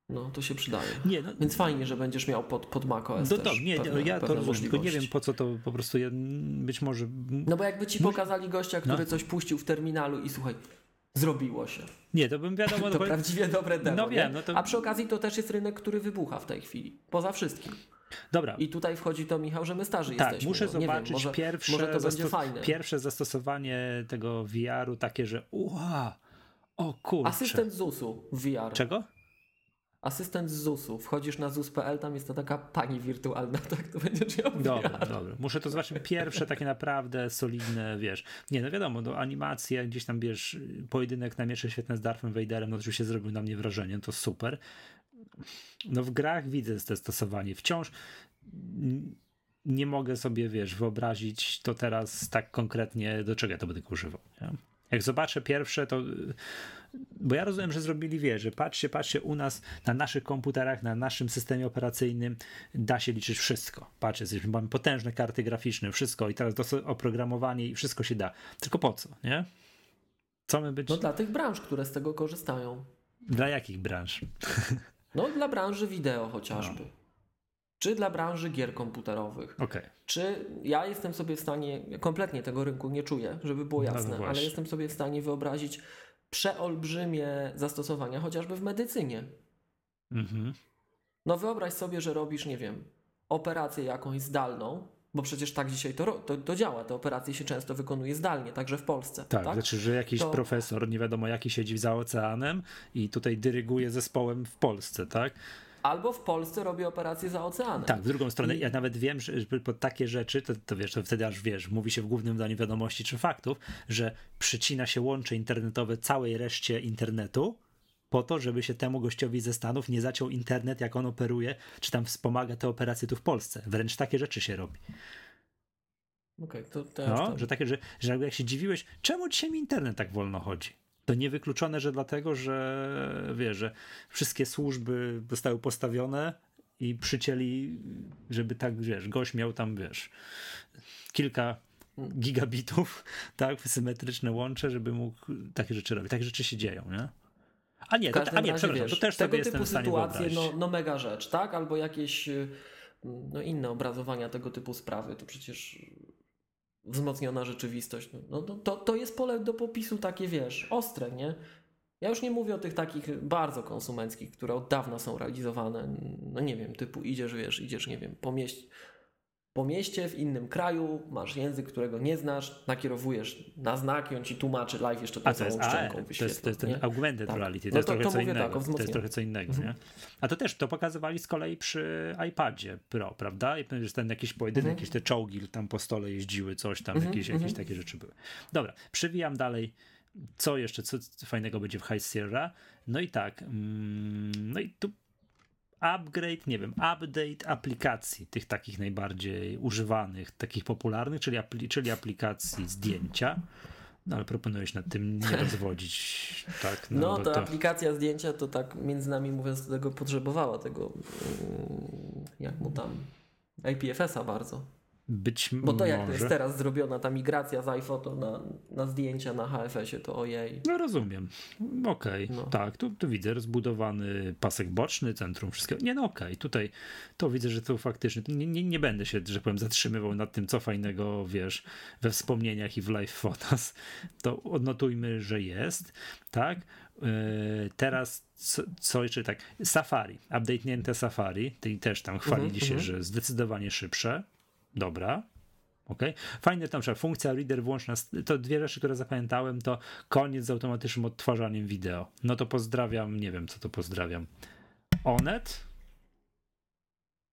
Speaker 2: no to się przydaje.
Speaker 1: Nie, no,
Speaker 2: Więc fajnie, że będziesz miał pod, pod macOS
Speaker 1: no
Speaker 2: też
Speaker 1: to, nie,
Speaker 2: pewne,
Speaker 1: ja to rozumiem, tylko nie wiem po co to po prostu, ja, być może...
Speaker 2: No bo jakby ci pokazali gościa, który
Speaker 1: No.
Speaker 2: coś puścił w terminalu i słuchaj, zrobiło się.
Speaker 1: Nie, to bym wiadomo... [laughs]
Speaker 2: To
Speaker 1: no,
Speaker 2: prawdziwie dobre demo,
Speaker 1: No wiem, no to-
Speaker 2: A przy okazji to też jest rynek, który wybucha w tej chwili. Poza wszystkim.
Speaker 1: Dobra,
Speaker 2: I tutaj wchodzi to, Michał, że my starzy
Speaker 1: tak,
Speaker 2: jesteśmy.
Speaker 1: muszę
Speaker 2: no,
Speaker 1: zobaczyć
Speaker 2: wiem, może,
Speaker 1: pierwsze,
Speaker 2: może to będzie
Speaker 1: zastos-
Speaker 2: fajne.
Speaker 1: pierwsze zastosowanie tego VR-u takie, że ua, o kurczę.
Speaker 2: Asystent ZUS-u w VR.
Speaker 1: Czego?
Speaker 2: Asystent z ZUS-u. Wchodzisz na ZUS.pl, tam jest to taka pani wirtualna, [laughs] tak to będziesz miał w
Speaker 1: Dobra, dobra. Muszę to zobaczyć. Pierwsze takie naprawdę solidne, wiesz. Nie, no wiadomo, no animacje, gdzieś tam, wiesz, pojedynek na miecze świetne z Darthem Vaderem, no oczywiście zrobił na mnie wrażenie, to super. No w grach widzę to stosowanie. Wciąż nie mogę sobie, wiesz, wyobrazić to teraz tak konkretnie, do czego ja to będę używał. Nie? Jak zobaczę pierwsze, to. Bo ja rozumiem, że zrobili, wiesz, że patrzcie, patrzcie, u nas na naszych komputerach, na naszym systemie operacyjnym da się liczyć wszystko. Patrzcie, jesteśmy, mamy potężne karty graficzne, wszystko i teraz dosyć oprogramowanie i wszystko się da. Tylko po co, nie? Co my być?
Speaker 2: No dla tych branż, które z tego korzystają.
Speaker 1: Dla jakich branż? [laughs]
Speaker 2: No dla branży wideo chociażby.
Speaker 1: No.
Speaker 2: Czy dla branży gier komputerowych.
Speaker 1: Okej.
Speaker 2: Czy ja jestem sobie w stanie, kompletnie tego rynku nie czuję, żeby było
Speaker 1: No, no
Speaker 2: jasne, ale
Speaker 1: właśnie.
Speaker 2: jestem sobie w stanie wyobrazić przeolbrzymie zastosowania, chociażby w medycynie.
Speaker 1: Mhm.
Speaker 2: No wyobraź sobie, że robisz, nie wiem, operację jakąś zdalną, bo przecież tak dzisiaj to, to, to działa, te operacje się często wykonuje zdalnie, także w Polsce.
Speaker 1: Tak,
Speaker 2: Tak,
Speaker 1: znaczy, że jakiś
Speaker 2: To-
Speaker 1: profesor, nie wiadomo jaki, siedzi za oceanem i tutaj dyryguje zespołem w Polsce, tak?
Speaker 2: Albo w Polsce robi operację za oceanem.
Speaker 1: Tak, w drugą stronę,
Speaker 2: I-
Speaker 1: ja nawet wiem, że pod takie rzeczy, to, to wiesz, to wtedy aż wiesz, mówi się w głównym daniu wiadomości czy faktów, że przycina się łącze internetowe całej reszcie internetu, po to, żeby się temu gościowi ze Stanów nie zaciął internet, jak on operuje, czy tam wspomaga te operacje tu w Polsce. Wręcz takie rzeczy się robi.
Speaker 2: Okej, to też
Speaker 1: No,
Speaker 2: to...
Speaker 1: że takie, że, że jak się dziwiłeś, czemu dzisiaj mi internet tak wolno chodzi? To niewykluczone, że dlatego, że wiesz, że wszystkie służby zostały postawione i przycięli, żeby tak, wiesz, gość miał tam, wiesz, kilka gigabitów, [laughs] tak, symetryczne łącze, żeby mógł takie rzeczy robić. Takie rzeczy się dzieją, nie? A nie, to, a nie, przepraszam,
Speaker 2: wiesz,
Speaker 1: to też
Speaker 2: tego typu sytuacje, no, no mega rzecz, tak? Albo jakieś y, no, inne obrazowania tego typu sprawy, to przecież wzmocniona rzeczywistość. No, no, to- to, to jest pole do popisu takie, wiesz, ostre, nie? Ja już nie mówię o tych takich bardzo konsumenckich, które od dawna są realizowane. No nie wiem, typu idziesz, wiesz, idziesz, nie wiem, po mieście, po mieście w innym kraju, masz język, którego nie znasz, nakierowujesz na znak i on ci tłumaczy live jeszcze tą
Speaker 1: A to jest
Speaker 2: szczęką
Speaker 1: to jest, to jest ten augmented
Speaker 2: Tak.
Speaker 1: reality, to
Speaker 2: No
Speaker 1: jest
Speaker 2: to-
Speaker 1: trochę
Speaker 2: to
Speaker 1: co
Speaker 2: mówię tak,
Speaker 1: innego. to jest trochę co innego,
Speaker 2: Mhm.
Speaker 1: nie? A to też, to pokazywali z kolei przy iPadzie Pro, prawda? I że ten jakiś pojedynek,
Speaker 2: Mhm.
Speaker 1: jakieś te czołgi tam po stole jeździły, coś tam,
Speaker 2: Mhm,
Speaker 1: jakieś,
Speaker 2: mhm.
Speaker 1: jakieś takie rzeczy były. Dobra, przywijam dalej. Co jeszcze, co fajnego będzie w High Sierra? No i tak, mm, no i tu upgrade, nie wiem, update aplikacji, tych takich najbardziej używanych, takich popularnych, czyli, apli- czyli aplikacji zdjęcia. No ale proponujesz nad tym nie [laughs] rozwodzić, tak?
Speaker 2: No, no to, to, aplikacja zdjęcia to tak między nami mówiąc tego potrzebowała, tego mm, jak mu tam IPFS-a bardzo.
Speaker 1: Być
Speaker 2: Bo to jak jest teraz zrobiona ta migracja z iPhoto na, na zdjęcia na HFS-ie, to ojej.
Speaker 1: No rozumiem. Okej, okay. no. tak, tu, tu widzę rozbudowany pasek boczny, centrum, wszystkiego. Nie, no okej, okay. tutaj to widzę, że to faktycznie, nie, nie, nie będę się, że powiem, zatrzymywał nad tym, co fajnego, wiesz, we wspomnieniach i w live photos. To odnotujmy, że jest, tak? Yy, teraz co, co, jeszcze tak, Safari, update'nięte Safari, tej też tam chwalili mm -hmm, się, -hmm. że zdecydowanie szybsze, Dobra. Ok. Fajne tam, że funkcja reader włączna, to dwie rzeczy, które zapamiętałem, to koniec z automatycznym odtwarzaniem wideo. No to pozdrawiam, nie wiem co to pozdrawiam. Onet?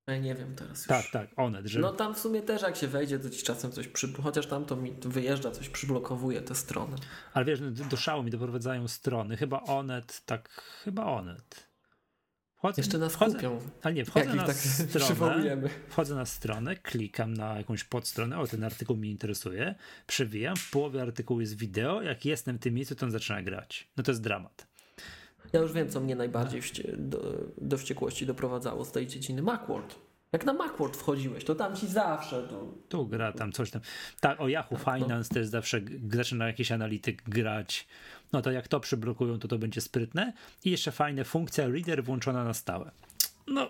Speaker 2: Ja nie wiem teraz już.
Speaker 1: Tak, tak, Onet. Że...
Speaker 2: No tam w sumie też jak się wejdzie, to ci czasem coś przy... chociaż tam to mi wyjeżdża, coś przyblokowuje te strony.
Speaker 1: Ale wiesz, no, do szału mi doprowadzają strony. Chyba Onet, tak, chyba Onet.
Speaker 2: Wchodzę, Jeszcze nas wchodzę, kupią.
Speaker 1: Ale nie, wchodzę na tak [laughs] stronę, wchodzę na stronę, klikam na jakąś podstronę, o ten artykuł mnie interesuje, przewijam, w połowie artykułu jest wideo, jak jestem w tym miejscu, to on zaczyna grać. No to jest dramat.
Speaker 2: Ja już wiem, co mnie najbardziej do, do wściekłości doprowadzało z tej dziedziny. Macworld. Jak na Macworld wchodziłeś, to tam ci zawsze. To...
Speaker 1: Tu gra, tam coś tam. Tak, o Yahoo no, Finance no. też zawsze zaczyna jakiś analityk grać no to jak to przyblokują, to to będzie sprytne. I jeszcze fajna funkcja reader włączona na stałe. No,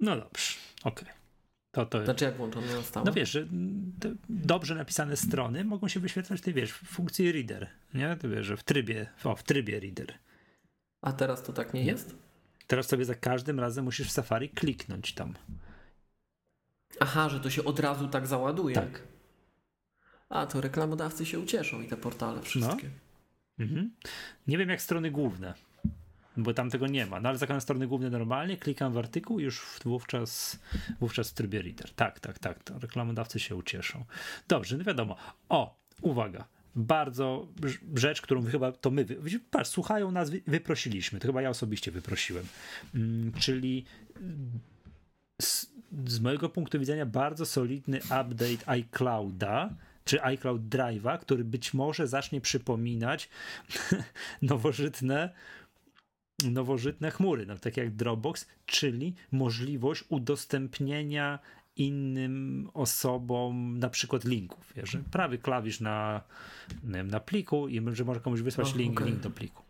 Speaker 1: no dobrze, okej. Okay.
Speaker 2: To, to... Znaczy jak włączone na stałe?
Speaker 1: No wiesz, że dobrze napisane strony mogą się wyświetlać, ty wiesz, w funkcji reader, nie? Ty wiesz, że w trybie, o, w trybie reader.
Speaker 2: A teraz to tak nie, nie jest?
Speaker 1: Teraz sobie za każdym razem musisz w Safari kliknąć tam.
Speaker 2: Aha, że to się od razu tak załaduje.
Speaker 1: Tak.
Speaker 2: A, to reklamodawcy się ucieszą i te portale wszystkie. No.
Speaker 1: Mhm. Nie wiem jak strony główne, bo tam tego nie ma. No ale zakładam strony główne normalnie, klikam w artykuł i już wówczas, wówczas w trybie reader. Tak, tak, tak, to reklamodawcy się ucieszą. Dobrze, no wiadomo. O, uwaga. Bardzo rzecz, którą chyba to my, patrz, słuchają nas, wyprosiliśmy, to chyba ja osobiście wyprosiłem, mm, czyli z, z mojego punktu widzenia bardzo solidny update iClouda, czy iCloud Drive'a, który być może zacznie przypominać [laughs] nowożytne nowożytne chmury, no, tak jak Dropbox, czyli możliwość udostępnienia innym osobom na przykład linków. Wiesz, prawy klawisz na, na pliku i że może komuś wysłać oh, link, okay. link do pliku.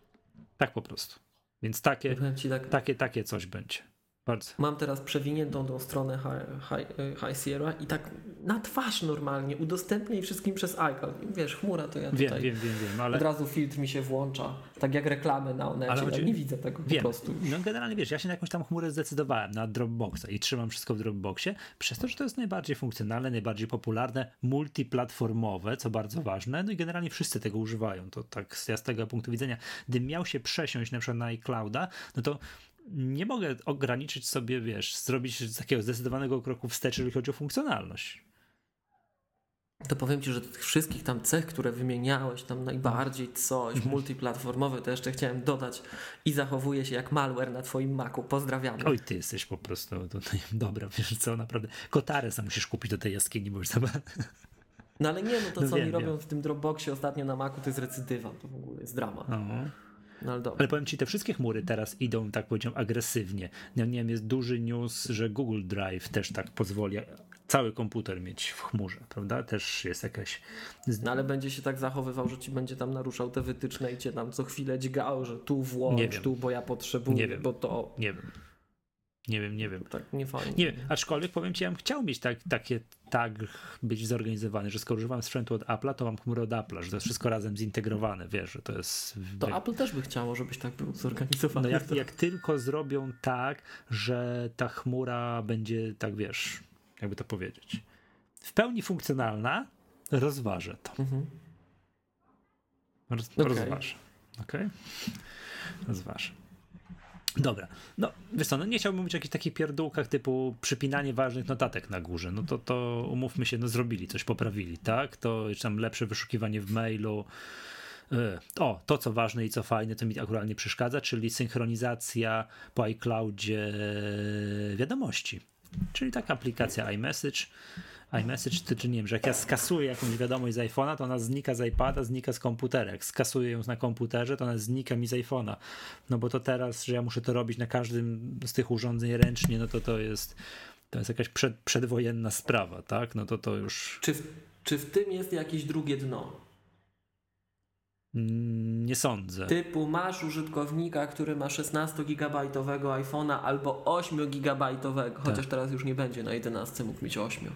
Speaker 1: Tak po prostu. Więc takie, tak. takie, takie coś będzie. Bardzo.
Speaker 2: Mam teraz przewiniętą tą stronę High, High, High Sierra i tak na twarz normalnie udostępnię wszystkim przez iCloud. Wiesz, chmura to ja
Speaker 1: wiem,
Speaker 2: tutaj
Speaker 1: wiem, wiem, wiem, ale...
Speaker 2: od razu filtr mi się włącza, tak jak reklamy na Onecie, ale chodzi... nie widzę tego wiem. po prostu.
Speaker 1: No generalnie wiesz, ja się na jakąś tam chmurę zdecydowałem, na Dropboxa i trzymam wszystko w Dropboxie, przez to, że to jest najbardziej funkcjonalne, najbardziej popularne, multiplatformowe, co bardzo ważne, no i generalnie wszyscy tego używają. To tak z tego punktu widzenia, gdybym miał się przesiąść na przykład na iClouda, no to nie mogę ograniczyć sobie, wiesz, zrobić takiego zdecydowanego kroku wstecz, jeżeli chodzi o funkcjonalność.
Speaker 2: To powiem Ci, że tych wszystkich tam cech, które wymieniałeś, tam najbardziej coś, mhm. multiplatformowy, to jeszcze chciałem dodać i zachowuje się jak malware na Twoim Macu. Pozdrawiamy.
Speaker 1: Oj, Ty jesteś po prostu tutaj, [laughs] dobra, wiesz co, naprawdę, kotarę sam musisz kupić do tej jaskini, bo już
Speaker 2: No ale nie, no to no co wiem, oni robią w tym Dropboxie ostatnio na Macu, to jest recydywa, to w ogóle jest drama. Aha.
Speaker 1: No, ale, ale, powiem ci, te wszystkie chmury teraz idą, tak powiedziałem, agresywnie. nie wiem, jest duży news, że Google Drive też tak pozwoli cały komputer mieć w chmurze, prawda? Też jest jakaś...
Speaker 2: No ale będzie się tak zachowywał, że ci będzie tam naruszał te wytyczne i cię tam co chwilę dźgał, że tu włącz, tu, bo ja potrzebuję, nie wiem. bo to...
Speaker 1: Nie wiem. Nie wiem, nie wiem.
Speaker 2: Tak nie fajnie.
Speaker 1: Nie wiem, aczkolwiek powiem ci, ja bym chciał mieć tak, takie tak być zorganizowany, że skoro używam sprzętu od Apple'a, to mam chmurę od Apple'a, że to jest wszystko razem zintegrowane, wiesz, że to jest...
Speaker 2: To Apple też by chciało, żebyś tak był zorganizowany.
Speaker 1: No jak, jak tylko zrobią tak, że ta chmura będzie, tak wiesz, jakby to powiedzieć, w pełni funkcjonalna, rozważę to. Mhm. Roz, okay. Rozważę. Okej? Okay? Rozważę. Dobra, no wiesz co, no nie chciałbym mówić o jakichś takich pierdółkach typu przypinanie ważnych notatek na górze, no to, to umówmy się, no zrobili, coś poprawili, tak? To jeszcze tam lepsze wyszukiwanie w mailu, e, o, to co ważne i co fajne, to mi akurat nie przeszkadza, czyli synchronizacja po iCloudzie wiadomości, czyli taka aplikacja iMessage, iMessage czy, czy nie wiem, że jak ja skasuję jakąś wiadomość z iPhone'a, to ona znika z iPada, znika z komputera. Jak skasuję ją na komputerze, to ona znika mi z iPhone'a. No bo to teraz, że ja muszę to robić na każdym z tych urządzeń ręcznie, no to to jest to jest jakaś przed, przedwojenna sprawa, tak? No to to już...
Speaker 2: Czy w, czy w tym jest jakieś drugie dno?
Speaker 1: Mm, nie sądzę.
Speaker 2: Typu masz użytkownika, który ma 16-gigabajtowego iPhone'a albo 8-gigabajtowego, tak. chociaż teraz już nie będzie na 11, mógł mieć 8.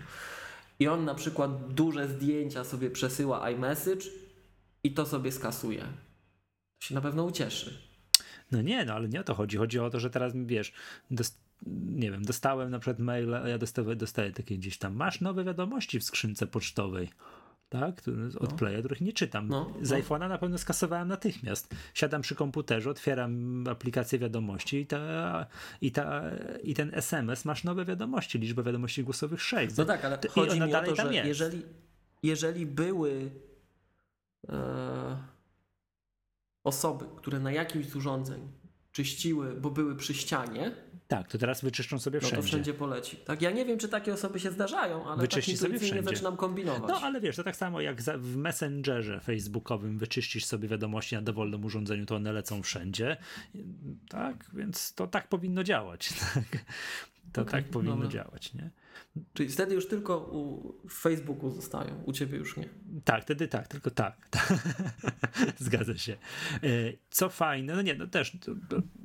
Speaker 2: I on na przykład duże zdjęcia sobie przesyła iMessage i to sobie skasuje. To się na pewno ucieszy.
Speaker 1: No nie, no ale nie o to chodzi. Chodzi o to, że teraz wiesz, nie wiem, dostałem na przykład maila, ja dostaję, dostaję takie gdzieś tam, masz nowe wiadomości w skrzynce pocztowej tak? Od no. Playa, których nie czytam. No, Z no. iPhone'a na pewno skasowałem natychmiast. Siadam przy komputerze, otwieram aplikację wiadomości i, ta, i, ta, i ten SMS masz nowe wiadomości, liczbę wiadomości głosowych 6.
Speaker 2: No tak, ale to, chodzi mi o to, że jeżeli, jeżeli były e, osoby, które na jakimś z urządzeń czyściły, bo były przy ścianie,
Speaker 1: tak, to teraz wyczyszczą sobie wszędzie. No
Speaker 2: to wszędzie poleci. Tak, ja nie wiem, czy takie osoby się zdarzają, ale Wyczyści tak sobie wszędzie. zaczynam kombinować.
Speaker 1: No, ale wiesz, to tak samo jak w Messengerze facebookowym wyczyścisz sobie wiadomości na dowolnym urządzeniu, to one lecą wszędzie. Tak, więc to tak powinno działać. [laughs] Tak? To okay, tak powinno dobra. działać, nie?
Speaker 2: Czyli wtedy już tylko u, Facebooku zostają, u ciebie już nie.
Speaker 1: Tak, wtedy tak, tylko tak. [laughs] Zgadza się. E, co fajne, no nie, no też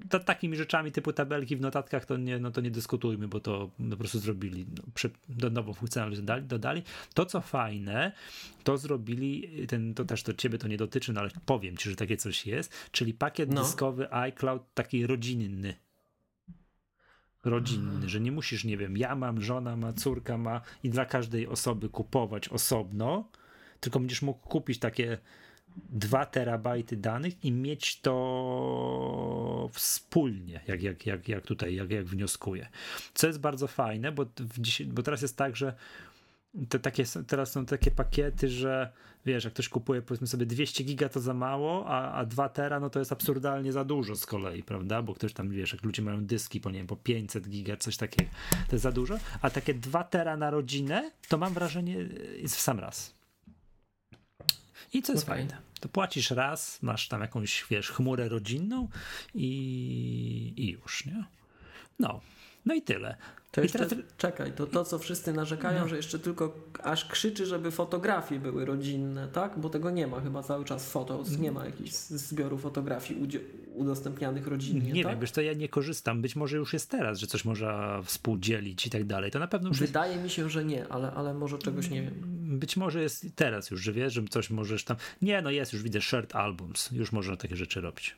Speaker 1: to, takimi rzeczami typu tabelki w notatkach to nie, no to nie dyskutujmy, bo to po prostu zrobili, no, przy, do nową funkcjonalność dodali, dodali. To co fajne, to zrobili, ten, to też to ciebie to nie dotyczy, no ale powiem ci, że takie coś jest, czyli pakiet no. dyskowy iCloud taki rodzinny rodzinny, że nie musisz, nie wiem, ja mam, żona ma, córka ma i dla każdej osoby kupować osobno, tylko będziesz mógł kupić takie 2 terabajty danych i mieć to wspólnie, jak, jak, jak, jak tutaj, jak, jak wnioskuję. Co jest bardzo fajne, bo, w, bo teraz jest tak, że te takie, teraz są takie pakiety, że wiesz, jak ktoś kupuje powiedzmy sobie 200 giga to za mało, a, a 2 tera no to jest absurdalnie za dużo z kolei, prawda? Bo ktoś tam, wiesz, jak ludzie mają dyski po, nie wiem, po 500 giga, coś takiego, to jest za dużo, a takie 2 tera na rodzinę, to mam wrażenie jest w sam raz. I co jest okay. fajne, to płacisz raz, masz tam jakąś, wiesz, chmurę rodzinną i, i już, nie? No, no i tyle.
Speaker 2: To jeszcze, teraz... czekaj, to to, co wszyscy narzekają, no. że jeszcze tylko aż krzyczy, żeby fotografie były rodzinne, tak? Bo tego nie ma chyba cały czas foto, nie ma jakichś zbioru fotografii udostępnianych rodzinnie,
Speaker 1: Nie
Speaker 2: tak?
Speaker 1: wiem, wiesz to ja nie korzystam, być może już jest teraz, że coś można współdzielić i tak dalej, to na pewno już
Speaker 2: Wydaje jest... mi się, że nie, ale, ale może czegoś nie wiem.
Speaker 1: Być może jest teraz już, że wiesz, że coś możesz tam... Nie, no jest, już widzę shared albums, już można takie rzeczy robić.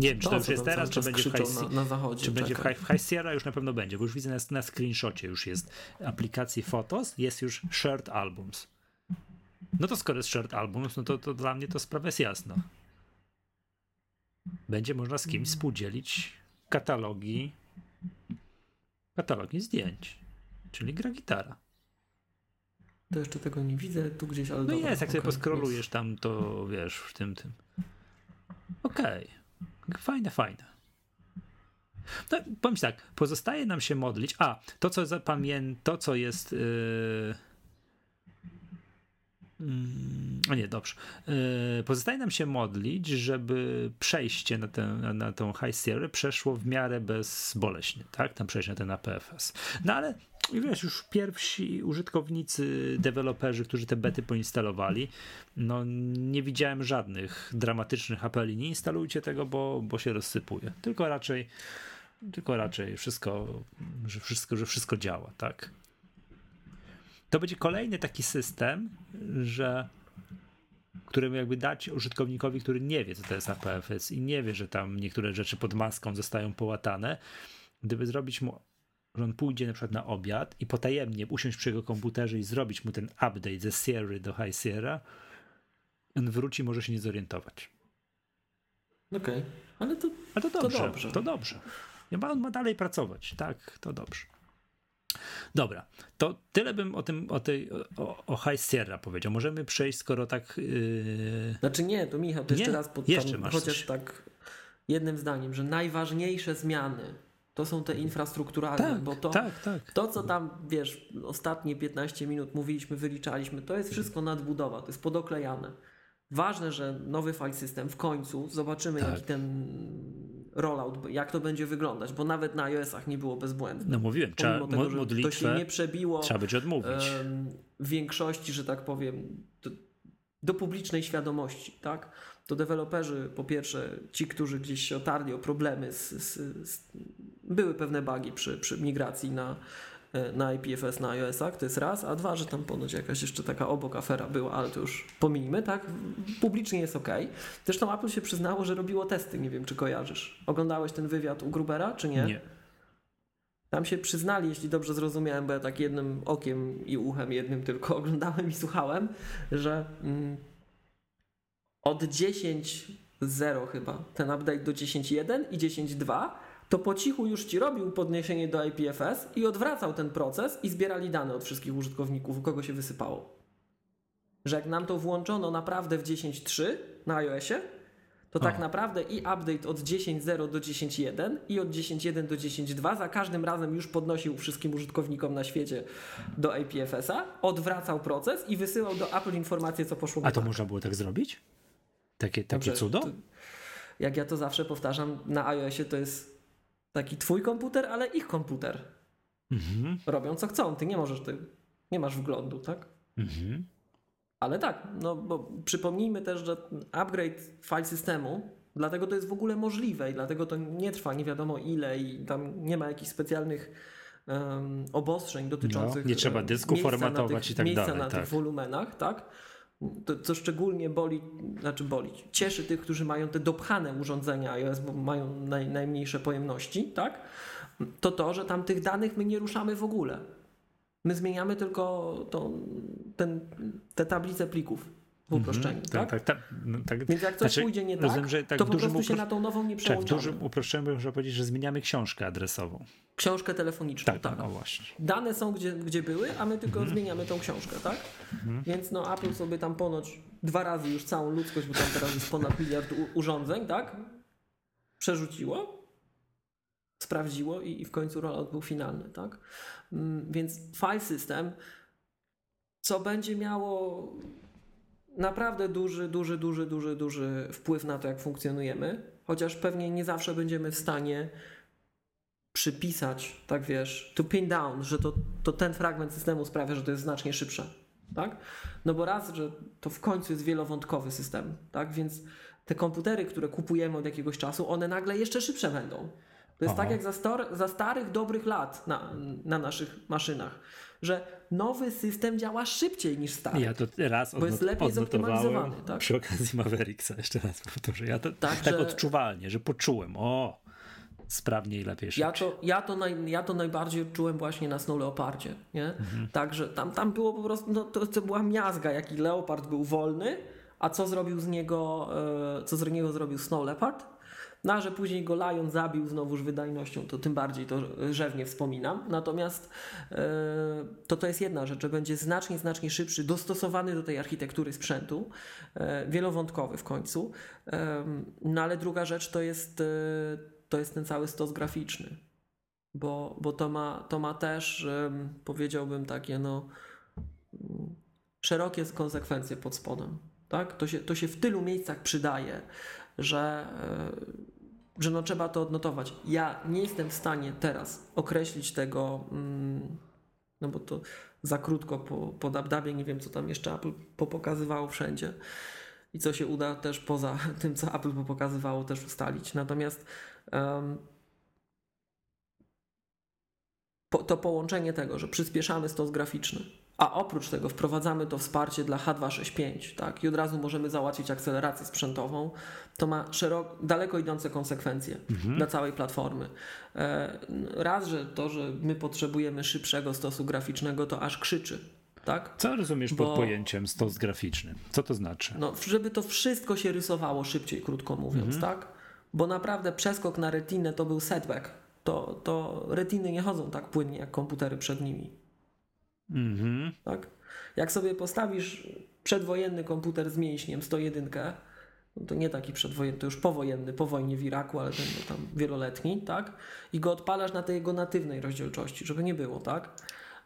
Speaker 1: Nie wiem, czy to, to już jest teraz, czy będzie w High,
Speaker 2: na, na zachodzie,
Speaker 1: czy będzie w High, w High Sierra, już na pewno będzie, bo już widzę na, na screenshocie już jest aplikacji Photos, jest już Shared Albums. No to skoro jest Shared Albums, no to, to dla mnie to sprawa jest jasna. Będzie można z kimś współdzielić katalogi katalogi zdjęć, czyli gra gitara.
Speaker 2: To jeszcze tego nie widzę, tu gdzieś, ale
Speaker 1: No dobra, jest, jak okay, sobie poskrolujesz tam, to wiesz, w tym, tym. Okej. Okay. Fajne, fajne. No, powiem tak, pozostaje nam się modlić. A, to co zapamiętam, to co jest. Yy... O nie, dobrze. Yy, pozostaje nam się modlić, żeby przejście na tę, na, tą High Sierra przeszło w miarę bezboleśnie, tak? Tam przejść na ten APFS. No ale wiesz, już pierwsi użytkownicy, deweloperzy, którzy te bety poinstalowali, no nie widziałem żadnych dramatycznych apeli. Nie instalujcie tego, bo, bo się rozsypuje. Tylko raczej, tylko raczej wszystko, że wszystko, że wszystko działa, tak. To będzie kolejny taki system, że którym jakby dać użytkownikowi, który nie wie, co to jest APFS i nie wie, że tam niektóre rzeczy pod maską zostają połatane, gdyby zrobić mu że on pójdzie na przykład na obiad i potajemnie usiąść przy jego komputerze i zrobić mu ten update ze Sierra do High Sierra, on wróci może się nie zorientować.
Speaker 2: Okej, okay. ale to,
Speaker 1: A to dobrze, to dobrze. To dobrze. On ma dalej pracować, tak, to dobrze. Dobra, to tyle bym o tym, o tej, o, o High Sierra powiedział. Możemy przejść, skoro tak... Yy...
Speaker 2: Znaczy nie, to Michał, to jeszcze raz pod, jeszcze masz chociaż coś. tak jednym zdaniem, że najważniejsze zmiany to są te infrastrukturalne,
Speaker 1: tak,
Speaker 2: bo to,
Speaker 1: tak, tak.
Speaker 2: to, co tam, wiesz, ostatnie 15 minut mówiliśmy, wyliczaliśmy, to jest wszystko nadbudowa, to jest podoklejane. Ważne, że nowy file system w końcu zobaczymy,
Speaker 1: Tak.
Speaker 2: jaki ten rollout, jak to będzie wyglądać, bo nawet na iOS-ach nie było bezbłędne.
Speaker 1: No mówiłem, trzeba
Speaker 2: tego,
Speaker 1: mo-
Speaker 2: że to się
Speaker 1: modlitwę
Speaker 2: nie przebiło
Speaker 1: trzeba będzie odmówić.
Speaker 2: większości, że tak powiem, do, do publicznej świadomości, tak? To deweloperzy, po pierwsze, ci, którzy gdzieś się otarli o problemy, z, z, z, były pewne bugi przy, przy migracji na, na IPFS, na iOS-ach, to jest raz, a dwa, że tam ponoć jakaś jeszcze taka obok afera była, ale to już pominijmy, tak? Publicznie jest ok. Zresztą Apple się przyznało, że robiło testy, nie wiem, czy kojarzysz. Oglądałeś ten wywiad u Grubera, czy nie?
Speaker 1: nie.
Speaker 2: Tam się przyznali, jeśli dobrze zrozumiałem, bo ja tak jednym okiem i uchem jednym tylko [laughs] oglądałem i słuchałem, że mm, od 10.0 chyba ten update do 10.1 i 10.2 to po cichu już ci robił podniesienie do IPFS i odwracał ten proces i zbierali dane od wszystkich użytkowników, u kogo się wysypało. Że jak nam to włączono naprawdę w 10.3 na iOSie, to tak naprawdę i update od 10.0 do 10.1 i od 10.1 do 10.2 za każdym razem już podnosił wszystkim użytkownikom na świecie do IPFS-a, odwracał proces i wysyłał do Apple informację, co poszło
Speaker 1: A to
Speaker 2: tak.
Speaker 1: można było tak zrobić? Takie, takie
Speaker 2: Dobrze,
Speaker 1: cudo?
Speaker 2: to- Jak ja to zawsze powtarzam, na iOSie to jest taki twój komputer, ale ich komputer.
Speaker 1: Mhm.
Speaker 2: Robią co chcą, ty nie możesz, ty nie masz wglądu, tak?
Speaker 1: Mhm.
Speaker 2: Ale tak, no bo przypomnijmy też, że upgrade file systemu, dlatego to jest w ogóle możliwe i dlatego to nie trwa nie wiadomo ile i tam nie ma jakichś specjalnych em, obostrzeń dotyczących
Speaker 1: No, nie trzeba dysku
Speaker 2: miejsca
Speaker 1: formatować
Speaker 2: tych,
Speaker 1: i tak
Speaker 2: miejsca
Speaker 1: dalej,
Speaker 2: na
Speaker 1: tak.
Speaker 2: tych wolumenach, tak? To, co szczególnie boli, znaczy boli, cieszy tych, którzy mają te dopchane urządzenia iOS, bo mają naj, najmniejsze pojemności, tak? To to, że tam tych danych my nie ruszamy w ogóle. My zmieniamy tylko tą, ten, te tablice plików w uproszczeniu,
Speaker 1: Mhm.
Speaker 2: tak?
Speaker 1: Tak, tak, tak, no, tak.
Speaker 2: Więc jak coś
Speaker 1: Znaczy,
Speaker 2: pójdzie nie tak,
Speaker 1: rozumiem, że tak
Speaker 2: to po prostu się na tą nową nie
Speaker 1: Tak, w
Speaker 2: przełączamy.
Speaker 1: dużym uproszczeniu można powiedzieć, że zmieniamy książkę adresową.
Speaker 2: Książkę telefoniczną,
Speaker 1: Tak,
Speaker 2: tak.
Speaker 1: no właśnie.
Speaker 2: Dane są gdzie, gdzie były, a my tylko
Speaker 1: Mhm.
Speaker 2: zmieniamy tą książkę, tak? Więc no Apple sobie tam ponoć dwa razy już całą ludzkość, bo tam teraz jest ponad miliard u- urządzeń, tak? Przerzuciło, sprawdziło i, i w końcu rollout był finalny, tak? Mm, Więc file system, co będzie miało naprawdę duży, duży, duży, duży, duży wpływ na to, jak funkcjonujemy, chociaż pewnie nie zawsze będziemy w stanie przypisać, tak wiesz, to pin down, że to, to ten fragment systemu sprawia, że to jest znacznie szybsze, tak? No bo raz, że to w końcu jest wielowątkowy system, tak? Więc te komputery, które kupujemy od jakiegoś czasu, one nagle jeszcze szybsze będą. To jest
Speaker 1: Aha.
Speaker 2: tak jak za, stor- za starych, dobrych lat na, na naszych maszynach, że nowy system działa szybciej niż stary.
Speaker 1: Ja to raz
Speaker 2: Bo jest lepiej zoptymalizowany, tak?
Speaker 1: przy okazji Mavericksa, jeszcze raz powtórzę. Ja to
Speaker 2: Tak,
Speaker 1: tak,
Speaker 2: że-
Speaker 1: odczuwalnie, że poczułem, o, sprawniej, lepiej,
Speaker 2: Ja
Speaker 1: szybciej.
Speaker 2: to, ja, to naj, ja to najbardziej odczułem właśnie na Snow Leopardzie, nie?
Speaker 1: Mhm.
Speaker 2: Także tam, tam było po prostu, no, to, to była miazga, jaki Leopard był wolny, a co zrobił z niego, e, co z niego zrobił Snow Leopard? No, a że później go Lion zabił znowuż wydajnością, to tym bardziej to rzewnie wspominam. Natomiast e, to to jest jedna rzecz, że będzie znacznie, znacznie szybszy, dostosowany do tej architektury sprzętu, e, wielowątkowy w końcu. Em, No ale druga rzecz to jest, e, to jest ten cały stos graficzny, bo, bo to, ma, to ma też, powiedziałbym, takie no, szerokie konsekwencje pod spodem. Tak? To, się, to się w tylu miejscach przydaje, że, e, że no trzeba to odnotować. Ja nie jestem w stanie teraz określić tego, mm, no bo to za krótko po, po dabdabie, nie wiem co tam jeszcze Apple popokazywało wszędzie i co się uda też poza [laughs] tym, co Apple pokazywało też ustalić. Natomiast po, to połączenie tego, że przyspieszamy stos graficzny, a oprócz tego wprowadzamy to wsparcie dla H265, tak, i od razu możemy załatwić akcelerację sprzętową, to ma szeroko, daleko idące konsekwencje dla całej platformy. E, raz, że to, że my potrzebujemy szybszego stosu graficznego, to aż krzyczy, tak?
Speaker 1: Co rozumiesz
Speaker 2: bo-
Speaker 1: pod pojęciem stos graficzny? Co to znaczy?
Speaker 2: No, żeby to wszystko się rysowało szybciej, krótko mówiąc, tak? Bo naprawdę przeskok na retinę to był setback. To, to retiny nie chodzą tak płynnie jak komputery przed nimi.
Speaker 1: Mhm.
Speaker 2: Tak? Jak sobie postawisz przedwojenny komputer z mięśniem 101, to nie taki przedwojenny, to już powojenny, po wojnie w Iraku, ale ten no, tam wieloletni, tak? I go odpalasz na tej jego natywnej rozdzielczości, żeby nie było, tak?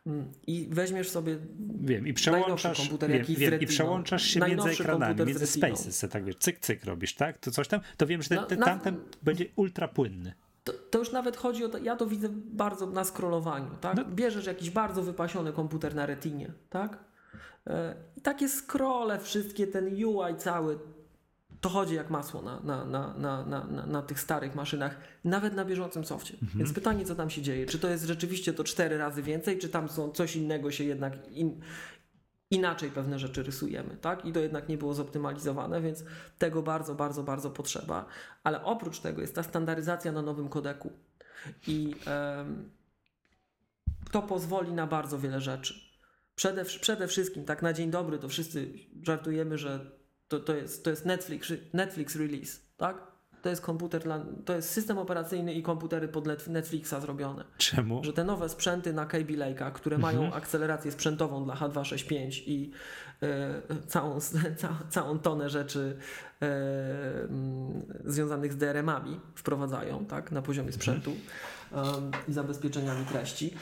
Speaker 2: Mm, I weźmiesz sobie
Speaker 1: wiem, i przełączasz,
Speaker 2: komputer,
Speaker 1: wiem, wiem, i przełączasz się między ekranami, między spaces, tak wiesz, cyk, cyk robisz, tak? To coś tam, to wiem, że ten, ten, tamten będzie ultra płynny.
Speaker 2: To, to, już nawet chodzi o to, ja to widzę bardzo na scrollowaniu, tak? No. Bierzesz jakiś bardzo wypasiony komputer na retinie, tak? E, I takie scrolle, wszystkie, ten UI cały, to chodzi jak masło na, na, na, na, na, na tych starych maszynach, nawet na bieżącym softie. Mhm. Więc pytanie, co tam się dzieje? Czy to jest rzeczywiście to cztery razy więcej, czy tam są coś innego się jednak in, inaczej pewne rzeczy rysujemy, tak? I to jednak nie było zoptymalizowane, więc tego bardzo, bardzo, bardzo potrzeba. Ale oprócz tego jest ta standaryzacja na nowym kodeku. I um, to pozwoli na bardzo wiele rzeczy. Przede, przede wszystkim, tak na dzień dobry, to wszyscy żartujemy, że to, to, jest, to jest Netflix, Netflix release, tak? To jest komputer dla, to jest system operacyjny i komputery pod Netflixa zrobione.
Speaker 1: Czemu?
Speaker 2: Że te nowe sprzęty na KB Lake'a, które mhm. mają akcelerację sprzętową dla H265 i y, całą, [laughs] ca, całą tonę rzeczy y, y, związanych z DRM-ami wprowadzają, tak? Na poziomie mhm. sprzętu i zabezpieczeniami treści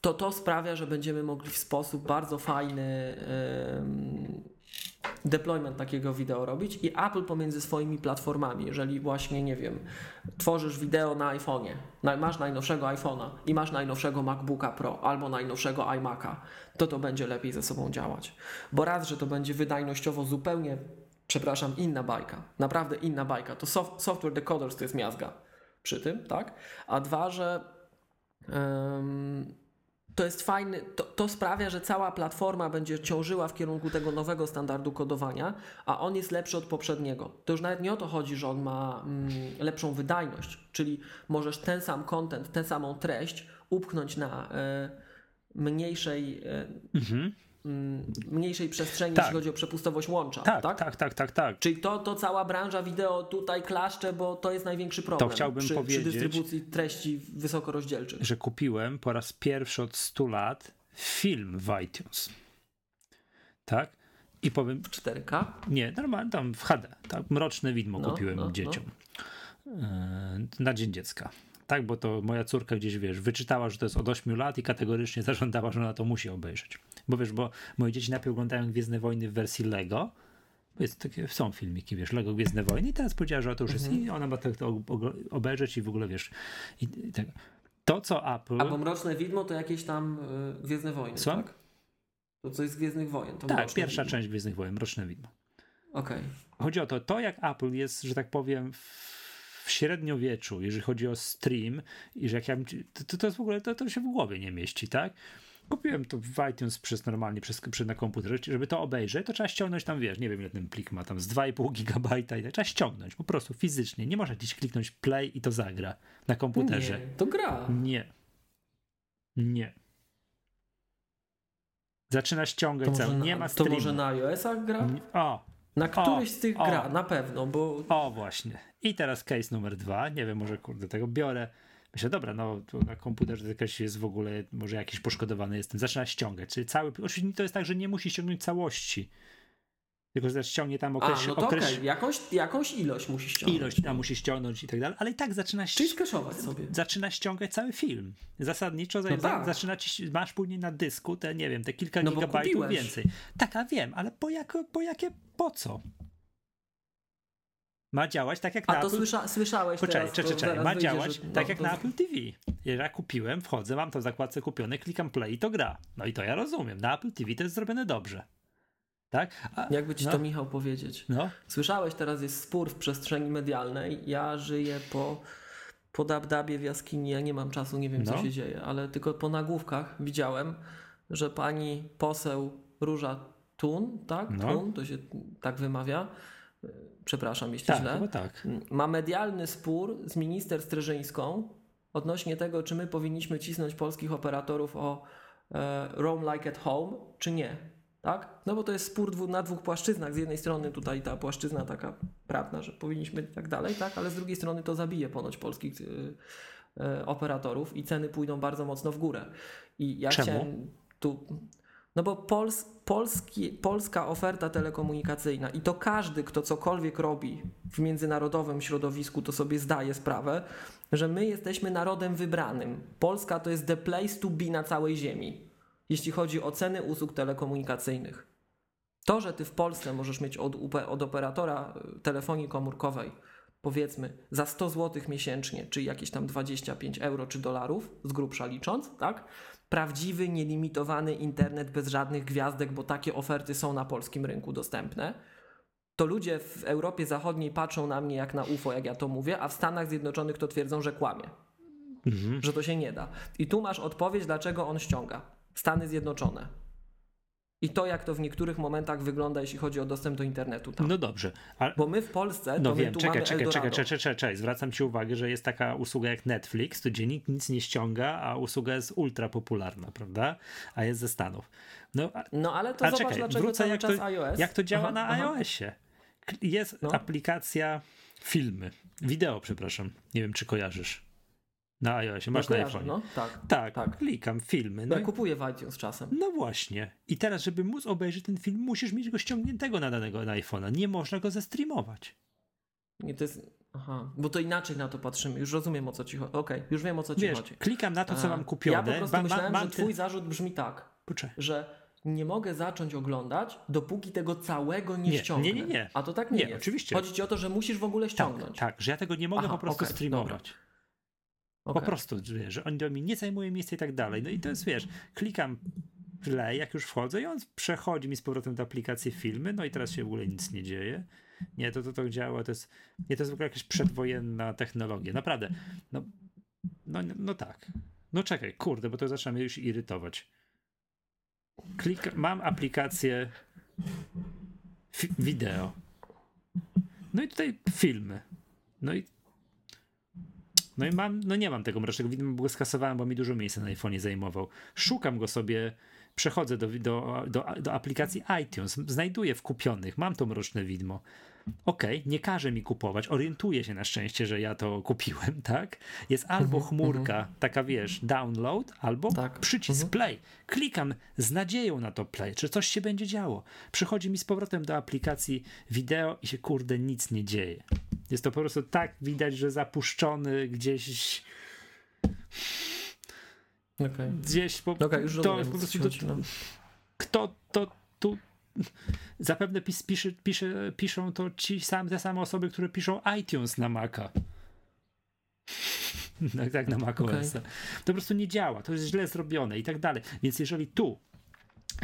Speaker 2: to to sprawia, że będziemy mogli w sposób bardzo fajny deployment takiego wideo robić i Apple pomiędzy swoimi platformami, jeżeli właśnie, nie wiem, tworzysz wideo na iPhone'ie, masz najnowszego iPhone'a i masz najnowszego MacBooka Pro albo najnowszego iMac'a, to to będzie lepiej ze sobą działać. Bo raz, że to będzie wydajnościowo zupełnie, przepraszam, inna bajka, naprawdę inna bajka, to soft, software decoders to jest miazga przy tym, tak? A dwa, że to jest fajny, to, to, sprawia, że cała platforma będzie ciążyła w kierunku tego nowego standardu kodowania, a on jest lepszy od poprzedniego. To już nawet nie o to chodzi, że on ma mm, lepszą wydajność, czyli możesz ten sam content, tę samą treść upchnąć na y, mniejszej. Y, mhm mniejszej przestrzeni, tak. jeśli chodzi o przepustowość łącza.
Speaker 1: Tak, tak, tak, tak, tak. tak.
Speaker 2: Czyli to, to cała branża wideo tutaj klaszcze, bo to jest największy problem
Speaker 1: to chciałbym
Speaker 2: przy,
Speaker 1: powiedzieć,
Speaker 2: przy dystrybucji treści wysokorozdzielczych.
Speaker 1: Że kupiłem po raz pierwszy od 100 lat film w iTunes. Tak? I powiem...
Speaker 2: 4K?
Speaker 1: Nie, normalnie tam w HD. Tak? Mroczne widmo no, kupiłem no, dzieciom. No. Na Dzień Dziecka. Tak, bo to moja córka gdzieś, wiesz, wyczytała, że to jest od 8 lat i kategorycznie [laughs] zażądała, że ona to musi obejrzeć. Bo wiesz, bo moje dzieci najpierw oglądają Gwiezdne Wojny w wersji Lego, jest takie, są filmiki, wiesz, Lego Gwiezdne Wojny i teraz powiedziała, że to już jest mhm. i ona ma to, to obejrzeć i w ogóle, wiesz, i, i tak. to co Apple...
Speaker 2: A bo Mroczne Widmo to jakieś tam y, Gwiezdne Wojny, co? tak? To coś z Gwiezdnych Wojen. To
Speaker 1: tak, pierwsza widmo. część Gwiezdnych Wojen, Mroczne Widmo.
Speaker 2: Okej. Okay.
Speaker 1: Chodzi o to, to jak Apple jest, że tak powiem, w średniowieczu, jeżeli chodzi o stream, i że jak ja, to, to jest w ogóle, to, to się w głowie nie mieści, tak? Kupiłem to w iTunes przez normalnie, przez, przez na komputerze, żeby to obejrzeć, to trzeba ściągnąć tam, wiesz, nie wiem ile ten plik ma, tam z 2,5 gigabajta i tak, trzeba ściągnąć, po prostu fizycznie, nie można gdzieś kliknąć play i to zagra na komputerze.
Speaker 2: Nie, to gra.
Speaker 1: Nie. Nie. Zaczyna ściągać cały, nie ma streamu.
Speaker 2: To może na iOS-ach gra?
Speaker 1: O,
Speaker 2: na któryś o, z tych o, gra, na pewno, bo...
Speaker 1: O, właśnie. I teraz case numer dwa. Nie wiem, może kurde tego biorę. Myślę, dobra, no na komputerze jakaś jest w ogóle, może jakiś poszkodowany jestem. Zaczyna ściągać. Czyli cały. Oczywiście to jest tak, że nie musi ściągnąć całości. Tylko, że ściągnie tam okres.
Speaker 2: A, no to okres... Okay. jakąś, jakąś ilość musi ściągnąć.
Speaker 1: Ilość tam musi ściągnąć i tak dalej, ale i tak zaczyna
Speaker 2: Czyli skaszować sobie.
Speaker 1: Zaczyna ściągać cały film. Zasadniczo no tak. zaczyna ci, masz później na dysku te, nie wiem, te kilka no gigabajtów więcej. Tak, a wiem, ale po, jako, po jakie, po co? Ma działać tak jak
Speaker 2: A
Speaker 1: na
Speaker 2: to
Speaker 1: Apple...
Speaker 2: Słysza, słyszałeś Poczekaj,
Speaker 1: teraz, czekaj, ma działać tak no, jak to... na Apple TV. Ja kupiłem, wchodzę, mam to w zakładce kupione, klikam play i to gra. No i to ja rozumiem. Na Apple TV to jest zrobione dobrze. Tak?
Speaker 2: A, Jakby ci no. to Michał powiedzieć. No. Słyszałeś, teraz jest spór w przestrzeni medialnej. Ja żyję po, po dabdabie w jaskini, ja nie mam czasu, nie wiem no. co się dzieje, ale tylko po nagłówkach widziałem, że pani poseł Róża Tun, tak? No. Tun, to się tak wymawia, przepraszam jeśli
Speaker 1: tak,
Speaker 2: źle,
Speaker 1: tak.
Speaker 2: ma medialny spór z minister Streżyńską odnośnie tego, czy my powinniśmy cisnąć polskich operatorów o e, roam like at home, czy nie. Tak? No bo to jest spór dwu, na dwóch płaszczyznach. Z jednej strony tutaj ta płaszczyzna taka prawna, że powinniśmy i tak dalej, tak? ale z drugiej strony to zabije ponoć polskich e, e, operatorów i ceny pójdą bardzo mocno w górę. I ja
Speaker 1: Czemu?
Speaker 2: chciałem tu No bo Pols, polski, polska oferta telekomunikacyjna i to każdy, kto cokolwiek robi w międzynarodowym środowisku, to sobie zdaje sprawę, że my jesteśmy narodem wybranym. Polska to jest the place to be na całej ziemi, jeśli chodzi o ceny usług telekomunikacyjnych. To, że ty w Polsce możesz mieć od, od operatora y, telefonii komórkowej powiedzmy za 100 zł miesięcznie, czyli jakieś tam 25 euro czy dolarów, z grubsza licząc, tak? Prawdziwy, nielimitowany internet bez żadnych gwiazdek, bo takie oferty są na polskim rynku dostępne. To ludzie w Europie Zachodniej patrzą na mnie jak na UFO, jak ja to mówię, a w Stanach Zjednoczonych to twierdzą, że kłamie. Mhm. Że to się nie da. I tu masz odpowiedź, dlaczego on ściąga. Stany Zjednoczone i to, jak to w niektórych momentach wygląda, jeśli chodzi o dostęp do internetu. Tam.
Speaker 1: No dobrze.
Speaker 2: Ale... Bo my w Polsce.
Speaker 1: No wiem, czekaj, czekaj, czekaj, czekaj, czekaj, czekaj. Zwracam ci uwagę, że jest taka usługa jak Netflix, to gdzie nikt nic nie ściąga, a usługa jest ultra popularna, prawda? A jest ze Stanów.
Speaker 2: No, a, no ale to a zobacz, czekaj, dlaczego wrócę,
Speaker 1: jak
Speaker 2: czas
Speaker 1: to,
Speaker 2: iOS.
Speaker 1: Jak to działa aha, na aha. iOSie. Jest no. aplikacja filmy, wideo, przepraszam. Nie wiem, czy kojarzysz. Na iOSie, masz no, na iPhone. No, tak, tak, tak, klikam filmy.
Speaker 2: No ja kupuję w iTunes czasem.
Speaker 1: No właśnie. I teraz, żeby móc obejrzeć ten film, musisz mieć go ściągniętego na danego na iPhone'a. Nie można go zestreamować.
Speaker 2: Nie, to jest... Aha, bo to inaczej na to patrzymy. Już rozumiem o co ci chodzi. Okej, okay, już wiem o co ci Wiesz, chodzi.
Speaker 1: Klikam na to, co mam kupione.
Speaker 2: Ja po prostu myślałem, ma, że twój zarzut brzmi tak,
Speaker 1: Poczekaj.
Speaker 2: że nie mogę zacząć oglądać, dopóki tego całego nie, nie ściągnę.
Speaker 1: Nie, nie, nie.
Speaker 2: A to tak nie, nie jest.
Speaker 1: oczywiście.
Speaker 2: Chodzi ci o to, że musisz w ogóle tak, ściągnąć.
Speaker 1: Tak, tak że ja tego nie mogę Aha, po prostu okay, streamować. Dobra. Okay. Po prostu, wiesz, że oni mi nie zajmuje miejsca i tak dalej. No i to jest, wiesz, klikam play, jak już wchodzę i on przechodzi mi z powrotem do aplikacji filmy, no i teraz się w ogóle nic nie dzieje. Nie, to to, to działa, to jest, nie, to jest w ogóle jakaś przedwojenna technologia. Naprawdę. No, no, no tak. No czekaj, kurde, bo to zaczyna mnie już irytować. Klik, mam aplikację wideo. No i tutaj filmy. No i no i mam, no nie mam tego mrocznego widma, bo go skasowałem, bo mi dużo miejsca na iPhone zajmował. Szukam go sobie, przechodzę do, do, do, do aplikacji iTunes, znajduję w kupionych, mam to mroczne widmo. Okej, okay, nie każe mi kupować, orientuję się na szczęście, że ja to kupiłem, [laughs] tak? Jest albo mhm, chmurka, mhm. taka wiesz, download, albo tak. przycisk mhm. play. Klikam z nadzieją na to play, czy coś się będzie działo. Przychodzi mi z powrotem do aplikacji wideo i się kurde nic nie dzieje. Jest to po prostu tak widać, że zapuszczony gdzieś.
Speaker 2: Okay.
Speaker 1: Gdzieś po,
Speaker 2: okay, już to, po prostu to,
Speaker 1: kto to tu [laughs] zapewne pis, pisze, pisze, piszą to ci sam, te same osoby, które piszą iTunes na Maca. [laughs] tak, tak na Mac okay. To po prostu nie działa, to jest źle zrobione i tak dalej. Więc jeżeli tu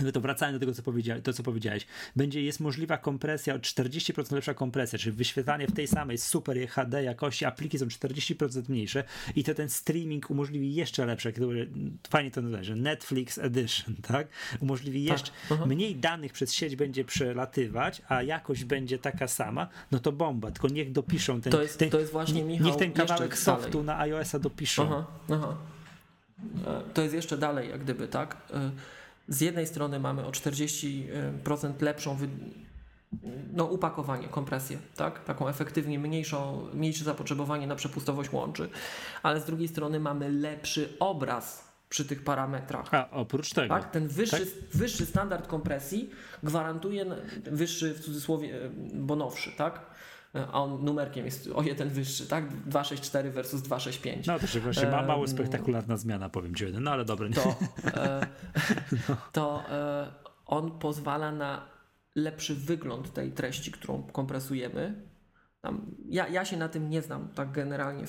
Speaker 1: no to wracając do tego, co, powiedzia to, co powiedziałeś, będzie, jest możliwa kompresja, o 40% lepsza kompresja, czyli wyświetlanie w tej samej super HD jakości, apliki są 40% mniejsze i to ten streaming umożliwi jeszcze lepsze, który, fajnie to że Netflix Edition, tak? Umożliwi tak, jeszcze, mniej danych przez sieć będzie przelatywać, a jakość będzie taka sama, no to bomba, tylko niech dopiszą ten,
Speaker 2: to jest,
Speaker 1: ten,
Speaker 2: to jest właśnie, Michał,
Speaker 1: niech ten kawałek softu dalej. na iOS-a dopiszą.
Speaker 2: Aha, aha. E, to jest jeszcze dalej, jak gdyby, tak? E, z jednej strony mamy o 40% lepszą wy... no, upakowanie, kompresję, tak? taką efektywnie mniejszą, mniejsze zapotrzebowanie na przepustowość łączy, ale z drugiej strony mamy lepszy obraz przy tych parametrach.
Speaker 1: A oprócz tego.
Speaker 2: Tak? Ten wyższy, tak? wyższy standard kompresji gwarantuje, wyższy w cudzysłowie, bo nowszy, tak? A on numerkiem jest o jeden wyższy, tak? 264 versus 265.
Speaker 1: No to się właśnie ma mało spektakularna zmiana, powiem ci jeden, no ale dobra.
Speaker 2: To, e, [laughs] no. to e, on pozwala na lepszy wygląd tej treści, którą kompresujemy. Ja, ja się na tym nie znam tak generalnie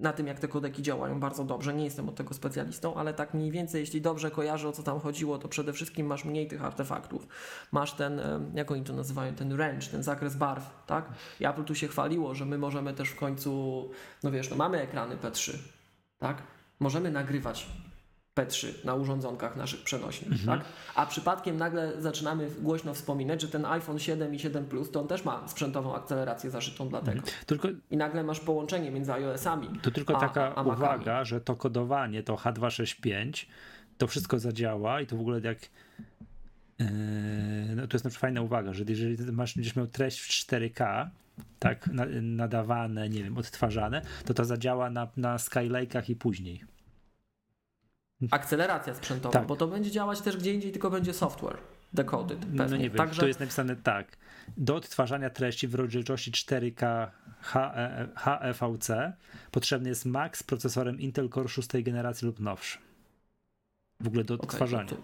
Speaker 2: na tym, jak te kodeki działają bardzo dobrze. Nie jestem od tego specjalistą, ale tak mniej więcej, jeśli dobrze kojarzę o co tam chodziło, to przede wszystkim masz mniej tych artefaktów. Masz ten, jak oni to nazywają, ten range, ten zakres barw, tak? I Apple tu się chwaliło, że my możemy też w końcu, no wiesz, no mamy ekrany P3, tak? Możemy nagrywać P3 na urządzonkach naszych przenośnych, mhm. tak? A przypadkiem nagle zaczynamy głośno wspominać, że ten iPhone 7 i 7 Plus to on też ma sprzętową akcelerację zaszytą dla tego. Mhm. Tylko, I nagle masz połączenie między iOS-ami.
Speaker 1: To tylko a, taka a uwaga, że to kodowanie, to H265, to wszystko zadziała i to w ogóle jak yy, no to jest na przykład fajna uwaga, że jeżeli masz, będziesz miał treść w 4K, tak, nadawane, nie wiem, odtwarzane, to to zadziała na, na Skylake'ach i później.
Speaker 2: Akceleracja sprzętowa, tak. bo to będzie działać też gdzie indziej, tylko będzie software decoded.
Speaker 1: Pewnie. No nie wiem, Także... tu jest napisane tak. Do odtwarzania treści w rozdzielczości 4K HEVC potrzebny jest Max z procesorem Intel Core 6 generacji lub nowszy. W ogóle do odtwarzania. Okay, to...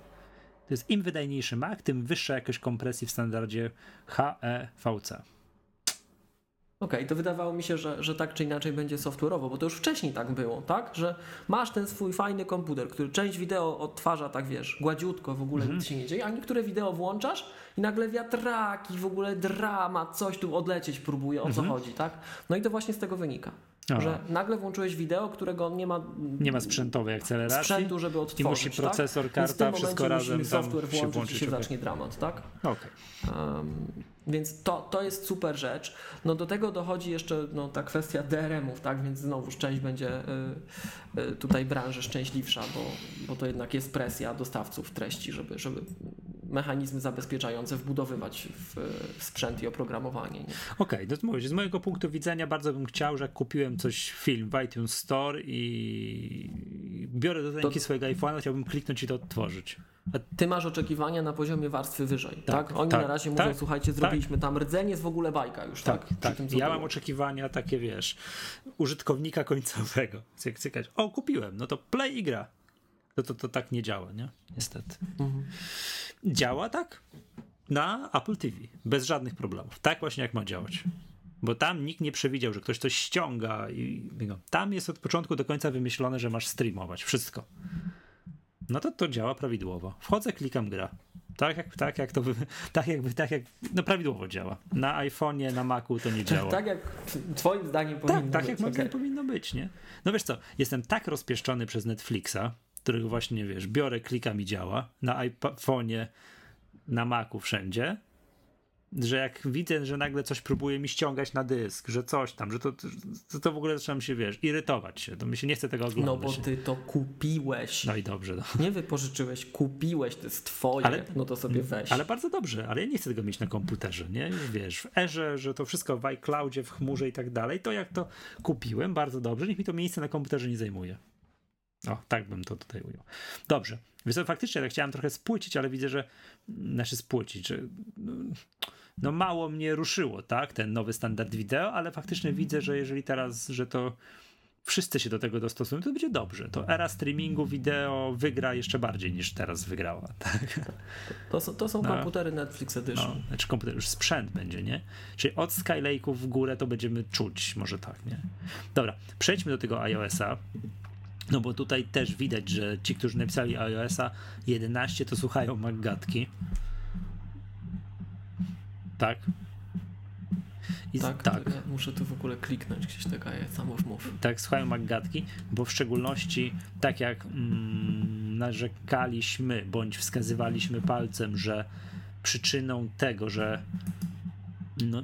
Speaker 1: to jest im wydajniejszy Mac, tym wyższa jakość kompresji w standardzie HEVC.
Speaker 2: Okej, okay, to wydawało mi się, że, że tak czy inaczej będzie software'owo, bo to już wcześniej tak było, tak? Że masz ten swój fajny komputer, który część wideo odtwarza, tak wiesz, gładziutko, w ogóle -hmm. nic się nie dzieje, a niektóre wideo włączasz i nagle wiatraki, w ogóle dramat, coś tu odlecieć próbuje, o co -hmm. chodzi, tak? No i to właśnie z tego wynika. Aha. Że nagle włączyłeś wideo, którego nie ma.
Speaker 1: Nie ma sprzętowej akceleracji.
Speaker 2: Sprzętu, żeby odtworzyć. I
Speaker 1: musi procesor, tak? karta, wszystko razem.
Speaker 2: software włączyć się włączyć, i się okay. zacznie dramat, tak?
Speaker 1: Okay. Um,
Speaker 2: więc to, to jest super rzecz. No do tego dochodzi jeszcze no, ta kwestia DRM-ów, tak? Więc znowu część będzie y, y, tutaj branży szczęśliwsza, bo, bo to jednak jest presja dostawców treści, żeby, żeby mechanizmy zabezpieczające wbudowywać w, sprzęt i oprogramowanie. Okej,
Speaker 1: okay, no to mówisz, z mojego punktu widzenia bardzo bym chciał, że jak kupiłem coś, film w iTunes Store i biorę do ręki to... swojego iPhone'a, chciałbym kliknąć i to odtworzyć.
Speaker 2: Ty masz oczekiwania na poziomie warstwy wyżej, tak? tak? Oni tak, na razie mówią, tak, słuchajcie, zrobiliśmy tak. tam rdzenie, jest w ogóle bajka już, tak?
Speaker 1: Tak, tak. Ja mam oczekiwania takie, wiesz, użytkownika końcowego. Cyk, cykać. O, kupiłem, no to play i gra. To, to, to tak nie działa, nie? Niestety. Mhm. Działa tak na Apple TV, bez żadnych problemów. Tak właśnie jak ma działać. Bo tam nikt nie przewidział, że ktoś coś ściąga i tam jest od początku do końca wymyślone, że masz streamować wszystko no to to działa prawidłowo. Wchodzę, klikam gra. Tak jak, tak jak to, [laughs] tak jakby, tak jak, no prawidłowo działa. Na iPhone'ie, na Macu to nie działa.
Speaker 2: Tak jak twoim zdaniem powinno
Speaker 1: tak,
Speaker 2: być.
Speaker 1: Tak jak moim zdaniem powinno być, nie? No wiesz co, jestem tak rozpieszczony przez Netflixa, którego właśnie, wiesz, biorę, klikam i działa, na iPhone'ie, na Macu wszędzie, że jak widzę, że nagle coś próbuje mi ściągać na dysk, że coś tam, że to, to, to w ogóle zaczynam się, wiesz, irytować się, to mi się nie chce tego oglądać.
Speaker 2: No bo ty to kupiłeś.
Speaker 1: No i dobrze. No.
Speaker 2: Nie wypożyczyłeś, kupiłeś, to jest twoje, ale, no to sobie weź.
Speaker 1: Ale bardzo dobrze, ale ja nie chcę tego mieć na komputerze, nie? Wiesz, w erze, że to wszystko w iCloudzie, w chmurze i tak dalej, to jak to kupiłem, bardzo dobrze, niech mi to miejsce na komputerze nie zajmuje. O, tak bym to tutaj ujął. Dobrze. Więc faktycznie tak chciałem trochę spłycić, ale widzę, że znaczy spłycić, że no, mało mnie ruszyło, tak, ten nowy standard wideo, ale faktycznie widzę, że jeżeli teraz, że to wszyscy się do tego dostosują, to będzie dobrze. To era streamingu wideo wygra jeszcze bardziej niż teraz wygrała. [laughs] Tak?
Speaker 2: To, są, to są no. komputery Netflix Edition. No,
Speaker 1: znaczy komputer, już sprzęt będzie, nie? Czyli od Skylake'ów w górę to będziemy czuć, może tak, nie? Dobra, przejdźmy do tego iOS-a. No bo tutaj też widać, że ci, którzy napisali iOS-a 11 to słuchają Maggatki. Tak.
Speaker 2: I tak, tak. Ja muszę tu w ogóle kliknąć gdzieś taka sam już mów.
Speaker 1: Tak, słuchają Maggatki, bo w szczególności tak jak mm, narzekaliśmy, bądź wskazywaliśmy palcem, że przyczyną tego, że no,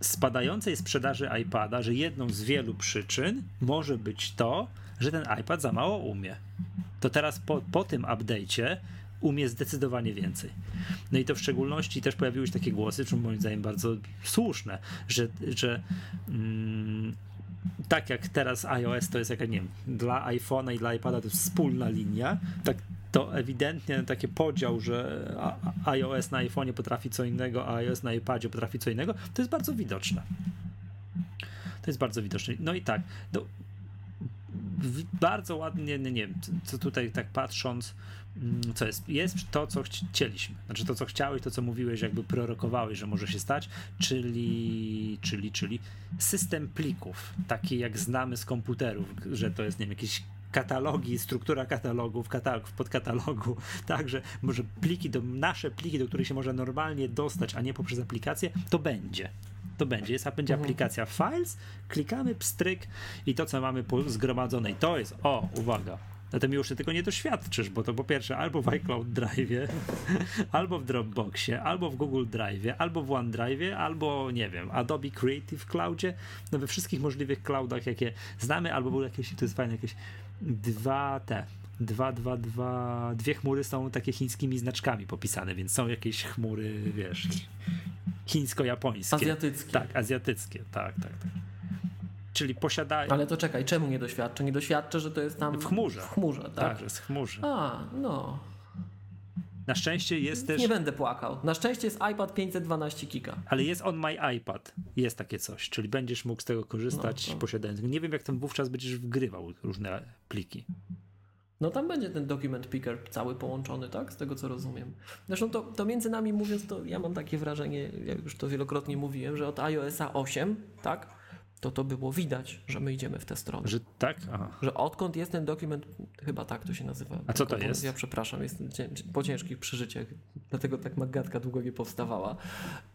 Speaker 1: spadającej sprzedaży iPada, że jedną z wielu przyczyn może być to, że ten iPad za mało umie. To teraz po, po tym update'cie umie zdecydowanie więcej. No i to w szczególności też pojawiły się takie głosy, czy moim zdaniem bardzo słuszne, że, że mm, tak jak teraz iOS to jest jak, nie wiem, dla iPhone'a i dla iPada to jest wspólna linia, tak to ewidentnie taki podział, że iOS na iPhone'ie potrafi co innego, a iOS na iPadzie potrafi co innego, to jest bardzo widoczne. To jest bardzo widoczne. No i tak, bardzo ładnie, nie, wiem, co tutaj tak patrząc, mm, co jest, jest to, co chcieliśmy, znaczy to, co chciałeś, to, co mówiłeś, jakby prorokowałeś, że może się stać, czyli, czyli, czyli system plików, taki jak znamy z komputerów, że to jest, nie wiem, jakieś katalogi, struktura katalogów, katalog, podkatalogu, [laughs] także może pliki, do, nasze pliki, do których się można normalnie dostać, a nie poprzez aplikację, to będzie to będzie. Jest, będzie mhm. aplikacja Files, klikamy, pstryk i to, co mamy zgromadzone, i to jest, o, uwaga, Zatem już ty tego nie doświadczysz, bo to po pierwsze albo w iCloud Drive, [laughs] albo w Dropboxie, albo w Google Drive, albo w OneDrive, albo nie wiem, Adobe Creative Cloudzie, no we wszystkich możliwych cloudach, jakie znamy, albo były jakieś, to jest fajne, jakieś dwa te dwa, dwa, dwa, dwie chmury są takie chińskimi znaczkami popisane, więc są jakieś chmury, wiesz, chińsko-japońskie.
Speaker 2: Azjatyckie.
Speaker 1: Tak, azjatyckie, tak, tak, tak. Czyli posiadają.
Speaker 2: Ale to czekaj, czemu nie doświadczę? Nie doświadczę, że to jest tam.
Speaker 1: W chmurze.
Speaker 2: W chmurze, tak?
Speaker 1: Tak, jest w chmurze.
Speaker 2: A, no.
Speaker 1: Na szczęście jest też.
Speaker 2: Nie będę płakał. Na szczęście jest iPad 512 giga.
Speaker 1: Ale jest on my iPad. Jest takie coś, czyli będziesz mógł z tego korzystać,
Speaker 2: No, to-
Speaker 1: posiadając. Nie wiem, jak tam wówczas będziesz wgrywał różne pliki.
Speaker 2: No tam będzie ten document picker cały połączony, tak? Z tego co rozumiem. Zresztą to, to między nami mówiąc, to ja mam takie wrażenie, jak już to wielokrotnie mówiłem, że od iOSa 8, tak? To to było widać, że my idziemy w tę stronę.
Speaker 1: Że tak? Aha.
Speaker 2: Że odkąd jest ten dokument, chyba tak to się nazywa.
Speaker 1: A co to jest?
Speaker 2: Ja przepraszam, jestem cię- po ciężkich przeżyciach, dlatego tak magatka długo nie powstawała.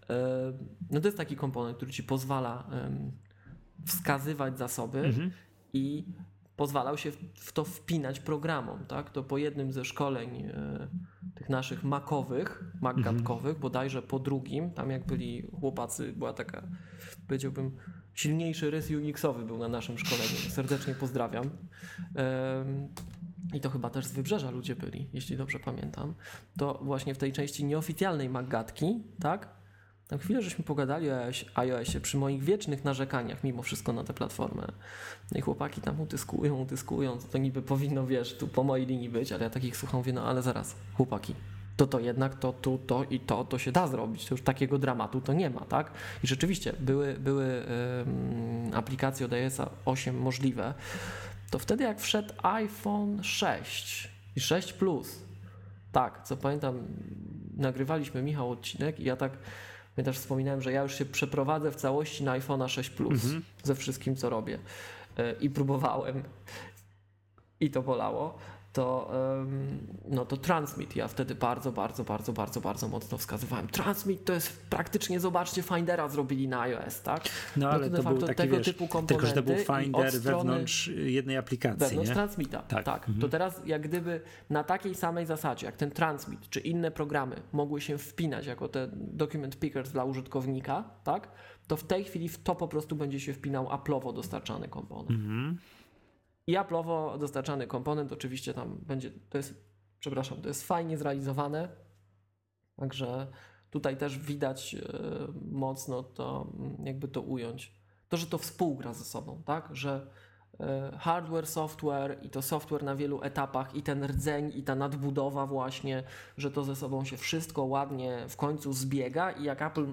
Speaker 2: E, No to jest taki komponent, który ci pozwala wskazywać zasoby
Speaker 1: Mhm.
Speaker 2: i pozwalał się w- to wpinać programom, tak? To po jednym ze szkoleń e, tych naszych makowych, macgatkowych, bodajże po drugim, tam jak byli chłopacy, była taka, powiedziałbym, silniejszy rys UX-owy był na naszym szkoleniu. Serdecznie pozdrawiam. I to chyba też z wybrzeża ludzie byli, jeśli dobrze pamiętam. To właśnie w tej części nieoficjalnej Maggatki, tak? Tam chwilę żeśmy pogadali o iOS- iOSie przy moich wiecznych narzekaniach mimo wszystko na tę platformę. No i chłopaki tam utyskują, utyskują, to niby powinno, wiesz, tu po mojej linii być, ale ja takich słucham, mówię, no ale zaraz, chłopaki, to to jednak to tu, to i to, to się da zrobić. To już takiego dramatu to nie ma, tak? I rzeczywiście były, były aplikacje od iOSa 8 możliwe. To wtedy jak wszedł iPhone 6 i 6 Plus, tak, co pamiętam, nagrywaliśmy Michał odcinek i ja tak pamiętasz, wspominałem, że ja już się przeprowadzę w całości na iPhone'a 6 Plus
Speaker 1: Mhm.
Speaker 2: ze wszystkim, co robię. E, I próbowałem i to bolało. To, no to Transmit. Ja wtedy bardzo, bardzo, bardzo, bardzo, bardzo mocno wskazywałem. Transmit to jest praktycznie, zobaczcie, Findera zrobili na iOS, tak?
Speaker 1: No ale
Speaker 2: to
Speaker 1: to był taki,
Speaker 2: tego
Speaker 1: wiesz,
Speaker 2: typu
Speaker 1: tylko, że to był
Speaker 2: komponenty
Speaker 1: Finder wewnątrz jednej aplikacji,
Speaker 2: Wewnątrz
Speaker 1: nie?
Speaker 2: Transmita.
Speaker 1: Tak.
Speaker 2: Tak.
Speaker 1: Mhm.
Speaker 2: To teraz jak gdyby na takiej samej zasadzie, jak ten Transmit czy inne programy mogły się wpinać jako te document pickers dla użytkownika, tak? To w tej chwili w to po prostu będzie się wpinał Apple'owo dostarczany komponent.
Speaker 1: Mhm.
Speaker 2: I Apple'owo dostarczany komponent oczywiście tam będzie, to jest, przepraszam, to jest fajnie zrealizowane, także tutaj też widać e, mocno to, mm, jakby to ująć. To, że to współgra ze sobą, tak, że e, hardware, software i to software na wielu etapach i ten rdzeń i ta nadbudowa właśnie, że to ze sobą się wszystko ładnie w końcu zbiega i jak Apple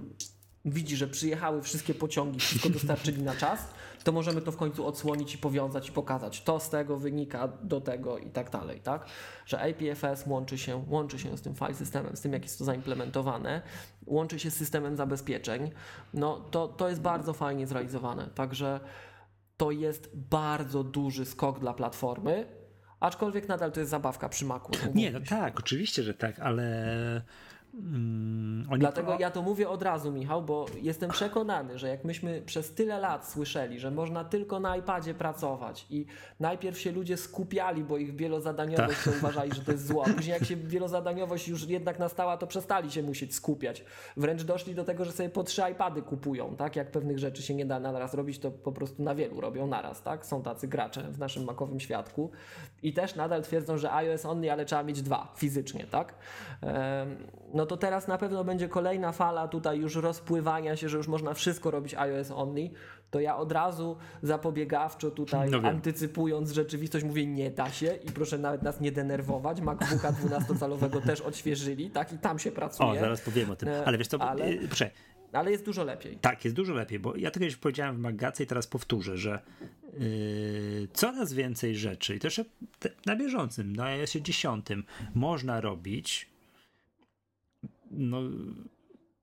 Speaker 2: widzi, że przyjechały wszystkie pociągi, wszystko dostarczyli na czas, to możemy to w końcu odsłonić i powiązać i pokazać. To z tego wynika do tego i tak dalej, tak? Że APFS łączy się, łączy się z tym file systemem, z tym jak jest to zaimplementowane, łączy się z systemem zabezpieczeń. No to, to jest bardzo fajnie zrealizowane. Także to jest bardzo duży skok dla platformy, aczkolwiek nadal to jest zabawka przy Macu.
Speaker 1: Nie, no tak, oczywiście, że tak, ale mm,
Speaker 2: Dlatego ja to mówię od razu, Michał, bo jestem przekonany, że jak myśmy przez tyle lat słyszeli, że można tylko na iPadzie pracować i najpierw się ludzie skupiali, bo ich wielozadaniowość to uważali, że to jest zło, później jak się wielozadaniowość już jednak nastała, to przestali się musieć skupiać. Wręcz doszli do tego, że sobie po trzy iPady kupują, tak? Jak pewnych rzeczy się nie da naraz robić, to po prostu na wielu robią naraz, tak? Są tacy gracze w naszym makowym świadku i też nadal twierdzą, że iOS only, ale trzeba mieć dwa fizycznie, tak? Em, No to teraz na pewno będzie kolejna fala tutaj już rozpływania się, że już można wszystko robić iOS only. To ja od razu zapobiegawczo tutaj
Speaker 1: No
Speaker 2: antycypując rzeczywistość mówię nie da się i proszę nawet nas nie denerwować. MacBooka 12-calowego też odświeżyli, tak? I tam się pracuje.
Speaker 1: O, zaraz powiem o tym.
Speaker 2: E,
Speaker 1: Ale wiesz co,
Speaker 2: ale-
Speaker 1: ale... Proszę,
Speaker 2: Ale jest dużo lepiej.
Speaker 1: tak, jest dużo lepiej, bo ja tego już powiedziałem w Magace i teraz powtórzę, że yy, coraz więcej rzeczy, i to jeszcze te- na bieżącym, na iOSie 10 można robić no,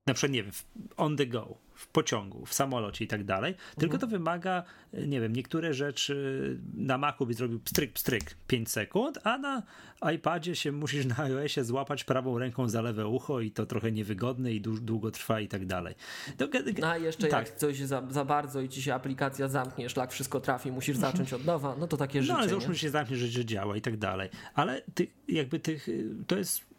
Speaker 1: na przykład, nie wiem, on the go, w pociągu, w samolocie i tak dalej, tylko to wymaga, nie wiem, niektóre rzeczy na Macu byś zrobił pstryk, pstryk 5 sekund, a na iPadzie się musisz na iOSie złapać prawą ręką za lewe ucho i to trochę niewygodne i dłu- długo trwa i tak dalej. To,
Speaker 2: No a jeszcze
Speaker 1: tak.
Speaker 2: jak coś za, za bardzo i ci się aplikacja zamknie, szlak wszystko trafi, musisz zacząć od nowa, no to takie życie.
Speaker 1: No ale załóżmy, że się zamknie, że, że działa i tak dalej. Ale ty, jakby tych, to jest,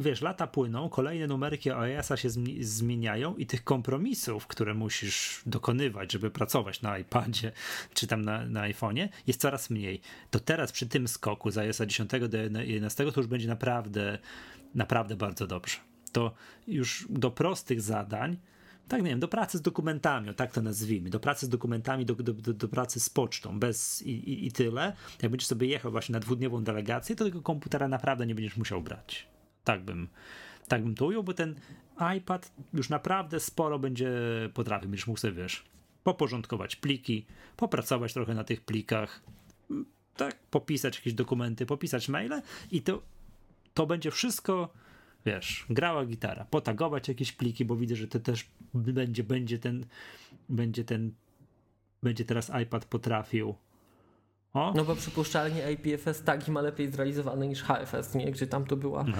Speaker 1: wiesz, lata płyną, kolejne numerki iOS-a się zmi- zmieniają i tych kompromisów, które musisz dokonywać, żeby pracować na iPadzie czy tam na, na iPhone'ie, jest coraz mniej. To teraz przy tym skoku z iOS-a 10 do 11 to już będzie naprawdę, naprawdę bardzo dobrze. To już do prostych zadań tak nie wiem, do pracy z dokumentami, o tak to nazwijmy, do pracy z dokumentami, do, do, do, do pracy z pocztą, bez i, i, i, tyle. Jak będziesz sobie jechał właśnie na dwudniową delegację, to tego komputera naprawdę nie będziesz musiał brać. Tak bym, tak bym to ujął, bo ten iPad już naprawdę sporo będzie potrafił. Będziesz mógł sobie, wiesz, poporządkować pliki, popracować trochę na tych plikach, tak, popisać jakieś dokumenty, popisać maile i to, to będzie wszystko wiesz, grała gitara, potagować jakieś pliki, bo widzę, że to też będzie, będzie ten, będzie ten, będzie teraz iPad potrafił.
Speaker 2: O? No bo przypuszczalnie APFS tagi ma lepiej zrealizowane niż HFS, nie? Gdzie tam to była no.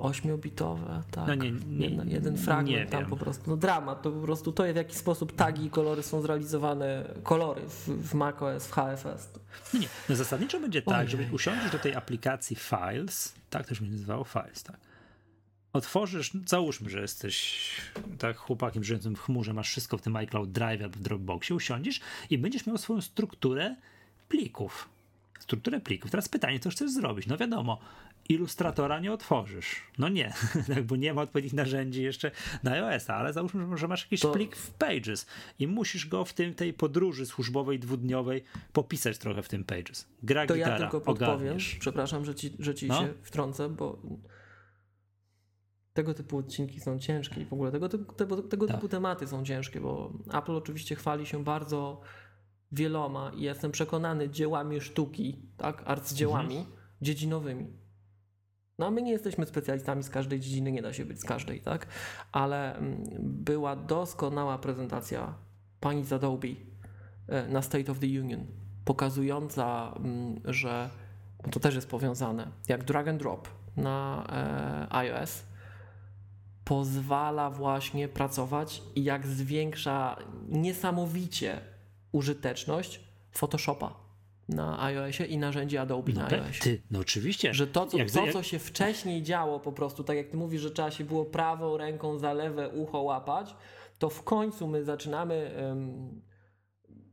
Speaker 2: 8-bitowe, tak. No nie, nie, jeden, jeden fragment tam wiem. po prostu. No dramat, to po prostu to w jaki sposób tagi i kolory są zrealizowane, kolory w, w macOS, w HFS.
Speaker 1: No nie, no zasadniczo będzie tak, Ojej. żeby usiądziesz do tej aplikacji Files, tak to się nazywało, Files, tak. Otworzysz, załóżmy, że jesteś tak chłopakiem żyjącym w chmurze, masz wszystko w tym iCloud Drive albo w Dropboxie, usiądziesz i będziesz miał swoją strukturę plików. Strukturę plików. Teraz pytanie, co chcesz zrobić? No wiadomo, ilustratora nie otworzysz. No nie, [laughs] tak, bo nie ma odpowiednich narzędzi jeszcze na iOS, ale załóżmy, że masz jakiś to... plik w Pages i musisz go w tym, tej podróży służbowej, dwudniowej popisać trochę w tym Pages. Gra
Speaker 2: to
Speaker 1: gitara,
Speaker 2: ja tylko podpowiem, ogarniesz. przepraszam, że ci, że ci no? się wtrącę, bo tego typu odcinki są ciężkie i w ogóle tego tego, tego tak. typu tematy są ciężkie, bo Apple oczywiście chwali się bardzo wieloma i jestem przekonany dziełami sztuki, tak, arcydziełami mhm. dziedzinowymi no a my nie jesteśmy specjalistami z każdej dziedziny, nie da się być z każdej, tak? Ale mm, była doskonała prezentacja pani z Adobe e, na State of the Union, pokazująca, mm, że to też jest powiązane, jak drag and drop na e, iOS pozwala właśnie pracować i jak zwiększa niesamowicie użyteczność Photoshopa na iOSie i narzędzi Adobe
Speaker 1: no,
Speaker 2: na iOSie.
Speaker 1: Ty, no oczywiście.
Speaker 2: Że to, co, jak, to, co się wcześniej działo po prostu, tak jak ty mówisz, że trzeba się było prawą ręką za lewe ucho łapać, to w końcu my zaczynamy um,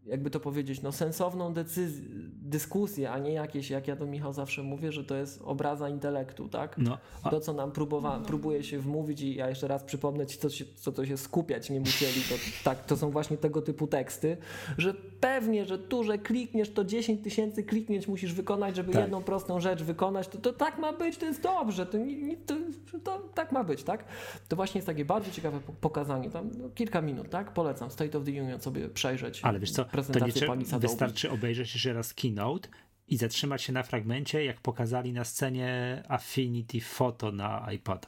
Speaker 2: jakby to powiedzieć, no sensowną decyzję, dyskusję, a nie jakieś, jak ja to Michał zawsze mówię, że to jest obraza intelektu, tak? No, a... To, co nam próbowa, próbuje się wmówić i ja jeszcze raz przypomnę ci, co, się, co to się skupiać nie musieli, to, tak, to są właśnie tego typu teksty, że pewnie, że tu, że klikniesz, to 10 tysięcy kliknięć musisz wykonać, żeby tak. jedną prostą rzecz wykonać, to, to tak ma być, to jest dobrze, to, to, to, tak ma być, tak? To właśnie jest takie bardzo ciekawe pokazanie, tam no, kilka minut, tak? Polecam State of the Union sobie przejrzeć.
Speaker 1: Ale wiesz co, prezentację to pani Sadowi. Wystarczy obejrzeć jeszcze raz keynote i zatrzymać się na fragmencie, jak pokazali na scenie Affinity Photo na iPada.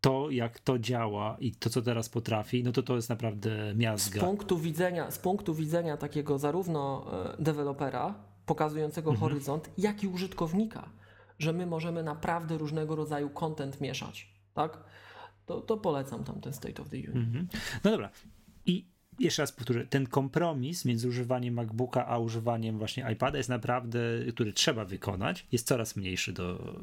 Speaker 1: To, jak to działa i to, co teraz potrafi, no to to jest naprawdę miazga.
Speaker 2: Z punktu widzenia, z punktu widzenia takiego zarówno e, dewelopera pokazującego mhm. horyzont, jak i użytkownika, że my możemy naprawdę różnego rodzaju content mieszać, tak? To, to polecam tam ten State of the Union. Mhm.
Speaker 1: No dobra. I jeszcze raz powtórzę, ten kompromis między używaniem MacBooka a używaniem właśnie iPada jest naprawdę, który trzeba wykonać, jest coraz mniejszy do.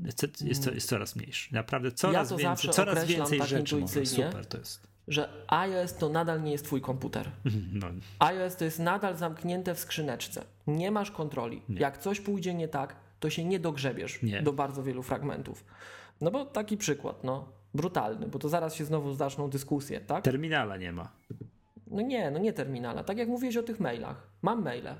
Speaker 1: Jest, jest, jest coraz mniejszy. Naprawdę coraz
Speaker 2: ja
Speaker 1: więcej, coraz więcej
Speaker 2: tak
Speaker 1: rzeczy można. Super to jest.
Speaker 2: Że iOS to nadal nie jest twój komputer. [laughs] No. iOS to jest nadal zamknięte w skrzyneczce. Nie masz kontroli. Nie. Jak coś pójdzie nie tak, to się nie dogrzebiesz nie. do bardzo wielu fragmentów. No bo taki przykład, no brutalny, bo to zaraz się znowu zaczną dyskusje, tak?
Speaker 1: Terminala nie ma.
Speaker 2: No nie, no nie terminala. Tak jak mówiłeś o tych mailach. Mam maile,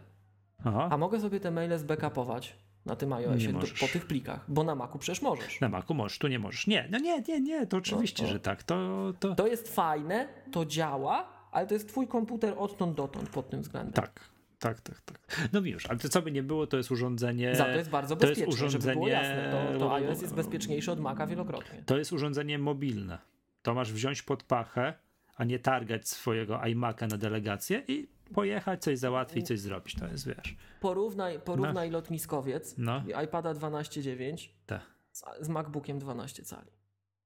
Speaker 2: Aha. a mogę sobie te maile zbackupować na tym iOSie do, po tych plikach, bo na Macu przecież możesz.
Speaker 1: Na Macu możesz, tu nie możesz. Nie, no nie, nie, nie, to oczywiście, no to, że tak. To, to...
Speaker 2: to jest fajne, to działa, ale to jest twój komputer odtąd dotąd pod tym względem.
Speaker 1: Tak, tak, tak, tak. No wiesz, ale to co by nie było, to jest urządzenie.
Speaker 2: Za to jest bardzo bezpieczne, to jest urządzenie, żeby było jasne. To, to iOS jest bezpieczniejszy od Maca wielokrotnie.
Speaker 1: To jest urządzenie mobilne. To masz wziąć pod pachę, a nie targać swojego iMac'a na delegację i pojechać, coś załatwić, coś zrobić. To jest, wiesz.
Speaker 2: Porównaj, porównaj no. lotniskowiec no. iPada 12.9
Speaker 1: tak.
Speaker 2: z, z MacBookiem 12 cali.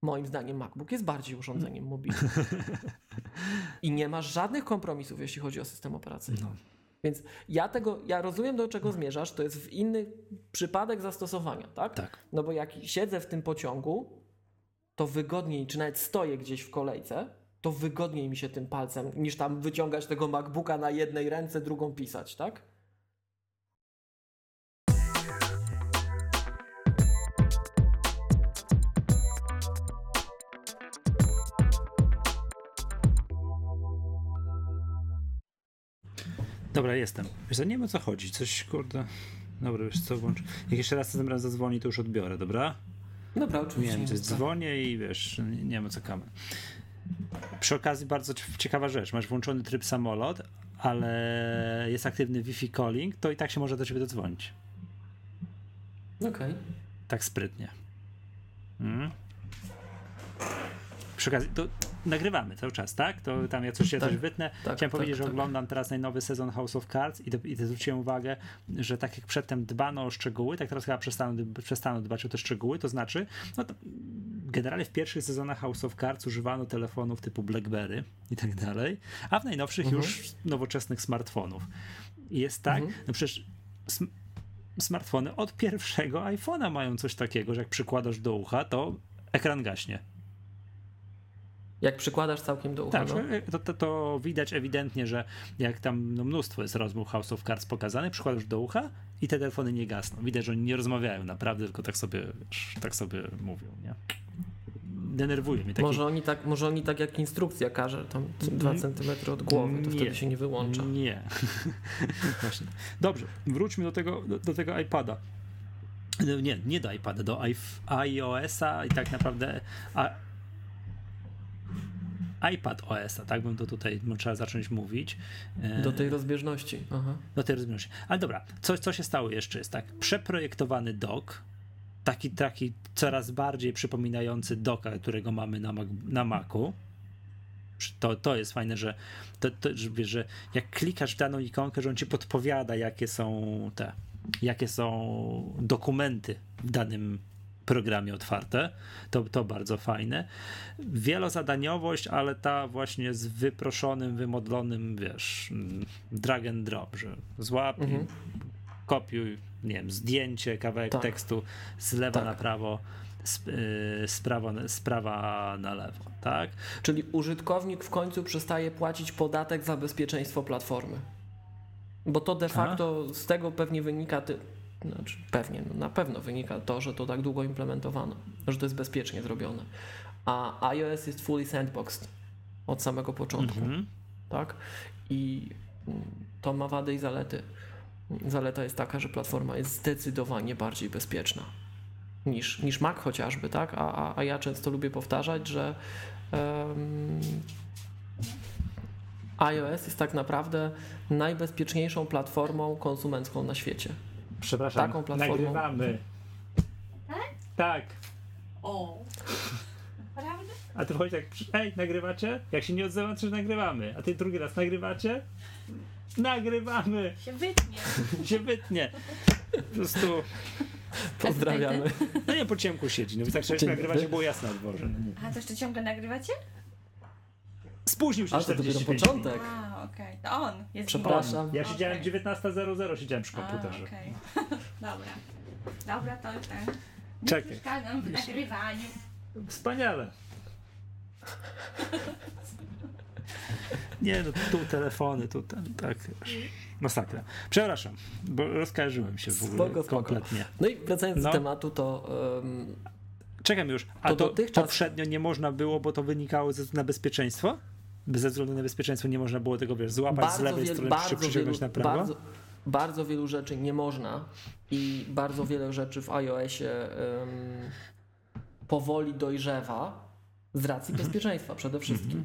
Speaker 2: Moim zdaniem MacBook jest bardziej urządzeniem [laughs] mobilnym. I nie masz żadnych kompromisów, jeśli chodzi o system operacyjny. No. Więc ja tego, ja rozumiem do czego zmierzasz, to jest w inny przypadek zastosowania, tak?
Speaker 1: Tak.
Speaker 2: No bo jak siedzę w tym pociągu, to wygodniej, czy nawet stoję gdzieś w kolejce, to wygodniej mi się tym palcem, niż tam wyciągać tego MacBooka na jednej ręce, drugą pisać, tak?
Speaker 1: Dobra, jestem. Wiesz, nie wiem o co chodzi. Coś, kurde. Dobra, wiesz co, włącz. Jak jeszcze raz ten raz zadzwoni, to już odbiorę, dobra?
Speaker 2: Dobra, oczywiście.
Speaker 1: Nie wiem, to dzwonię i wiesz, nie, nie wiem co kamer. Przy okazji bardzo ciekawa rzecz. Masz włączony tryb samolot, ale jest aktywny Wi-Fi calling, to i tak się może do ciebie dodzwonić.
Speaker 2: Okej. Okay.
Speaker 1: Tak sprytnie. Mm. Przy okazji, to nagrywamy cały czas, tak? To tam ja coś się tak, coś wytnę. Tak, Chciałem tak, powiedzieć, że tak. oglądam teraz najnowy sezon House of Cards i, to, i zwróciłem uwagę, że tak jak przedtem dbano o szczegóły, tak teraz chyba przestaną, przestaną dbać o te szczegóły, to znaczy, no to generalnie w pierwszych sezonach House of Cards używano telefonów typu BlackBerry i tak dalej, a w najnowszych mhm. już nowoczesnych smartfonów. I jest tak, mhm. no przecież sm smartfony od pierwszego iPhone'a mają coś takiego, że jak przykładasz do ucha, to ekran gaśnie.
Speaker 2: Jak przykładasz całkiem do ucha.
Speaker 1: Tak, no. to, to, to, widać ewidentnie, że jak tam no, mnóstwo jest rozmów House of Cards pokazanych, przykładasz do ucha i te telefony nie gasną. Widać, że oni nie rozmawiają naprawdę, tylko tak sobie, tak sobie mówią, nie? Denerwuje mnie. Taki...
Speaker 2: Może, oni tak, może oni tak jak instrukcja każe, tam 2 mm, cm od głowy, to nie, wtedy się nie wyłącza.
Speaker 1: Nie. [laughs] Właśnie. Dobrze, wróćmy do tego, do, do tego iPada. Nie, nie do iPada, do iOS-a i tak naprawdę iPad OS-a, tak bym to tutaj trzeba zacząć mówić.
Speaker 2: E, do tej rozbieżności. Aha.
Speaker 1: Do tej rozbieżności. Ale dobra, co, co się stało jeszcze jest tak, przeprojektowany dock, taki, taki coraz bardziej przypominający doka, którego mamy na, Mac, na Macu. To, to jest fajne, że, to, to, że, że jak klikasz w daną ikonkę, że on ci podpowiada, jakie są te, jakie są dokumenty w danym programie otwarte. To, to bardzo fajne. Wielozadaniowość, ale ta właśnie z wyproszonym, wymodlonym, wiesz, mm, drag and drop, że złap, mhm. kopiuj, nie wiem, zdjęcie, kawałek tak. tekstu z lewa tak. na prawo, z, yy, z, prawa, z prawa na lewo, tak?
Speaker 2: Czyli użytkownik w końcu przestaje płacić podatek za bezpieczeństwo platformy. Bo to de facto A? z tego pewnie wynika, ty, znaczy pewnie, no na pewno wynika to, że to tak długo implementowano, że to jest bezpiecznie zrobione. A iOS jest fully sandboxed od samego początku. Mm -hmm. Tak? I to ma wady i zalety. Zaleta jest taka, że platforma jest zdecydowanie bardziej bezpieczna niż, niż Mac chociażby, tak? A, a, a ja często lubię powtarzać, że um, iOS jest tak naprawdę najbezpieczniejszą platformą konsumencką na świecie.
Speaker 1: Przepraszam, taką platformą. nagrywamy.
Speaker 3: Tak?
Speaker 1: Tak.
Speaker 3: O. Prawda?
Speaker 1: A ty chodzi tak, ej, nagrywacie? Jak się nie odzywa, to nagrywamy. A ty drugi raz nagrywacie? Nagrywamy!
Speaker 3: Się wytnie. [laughs]
Speaker 1: się wytnie. Po prostu...
Speaker 2: Pozdrawiamy.
Speaker 1: No nie, po ciemku siedzi. No tak, że nagrywacie, było jasne na dworze.
Speaker 3: No A to jeszcze ciągle nagrywacie?
Speaker 1: Spóźnił się A,
Speaker 2: to dopiero początek.
Speaker 3: A, okej. Okay. To on jest
Speaker 2: Przepraszam.
Speaker 1: Ja siedziałem okay. 19.00, siedziałem przy komputerze.
Speaker 3: Okej. Okay. [laughs] Dobra. Dobra, to ten.
Speaker 1: Czekaj.
Speaker 3: Przeszkadzam w nagrywaniu.
Speaker 1: Wspaniale. Nie, no tu telefony, tu ten, tak. Masakra. Przepraszam, bo rozkażyłem się w ogóle spoko, spoko. kompletnie.
Speaker 2: No i wracając no. do tematu, to. Um,
Speaker 1: Czekam już. A to, to dotychczas... poprzednio nie można było, bo to wynikało ze na bezpieczeństwo? Ze względu na bezpieczeństwo nie można było tego wiesz, złapać bardzo z lewej wiel, strony, przy, przyciągnąć na prawo?
Speaker 2: Bardzo, bardzo wielu rzeczy nie można i bardzo wiele rzeczy w iOSie um, powoli dojrzewa z racji mhm. bezpieczeństwa przede wszystkim. Mhm.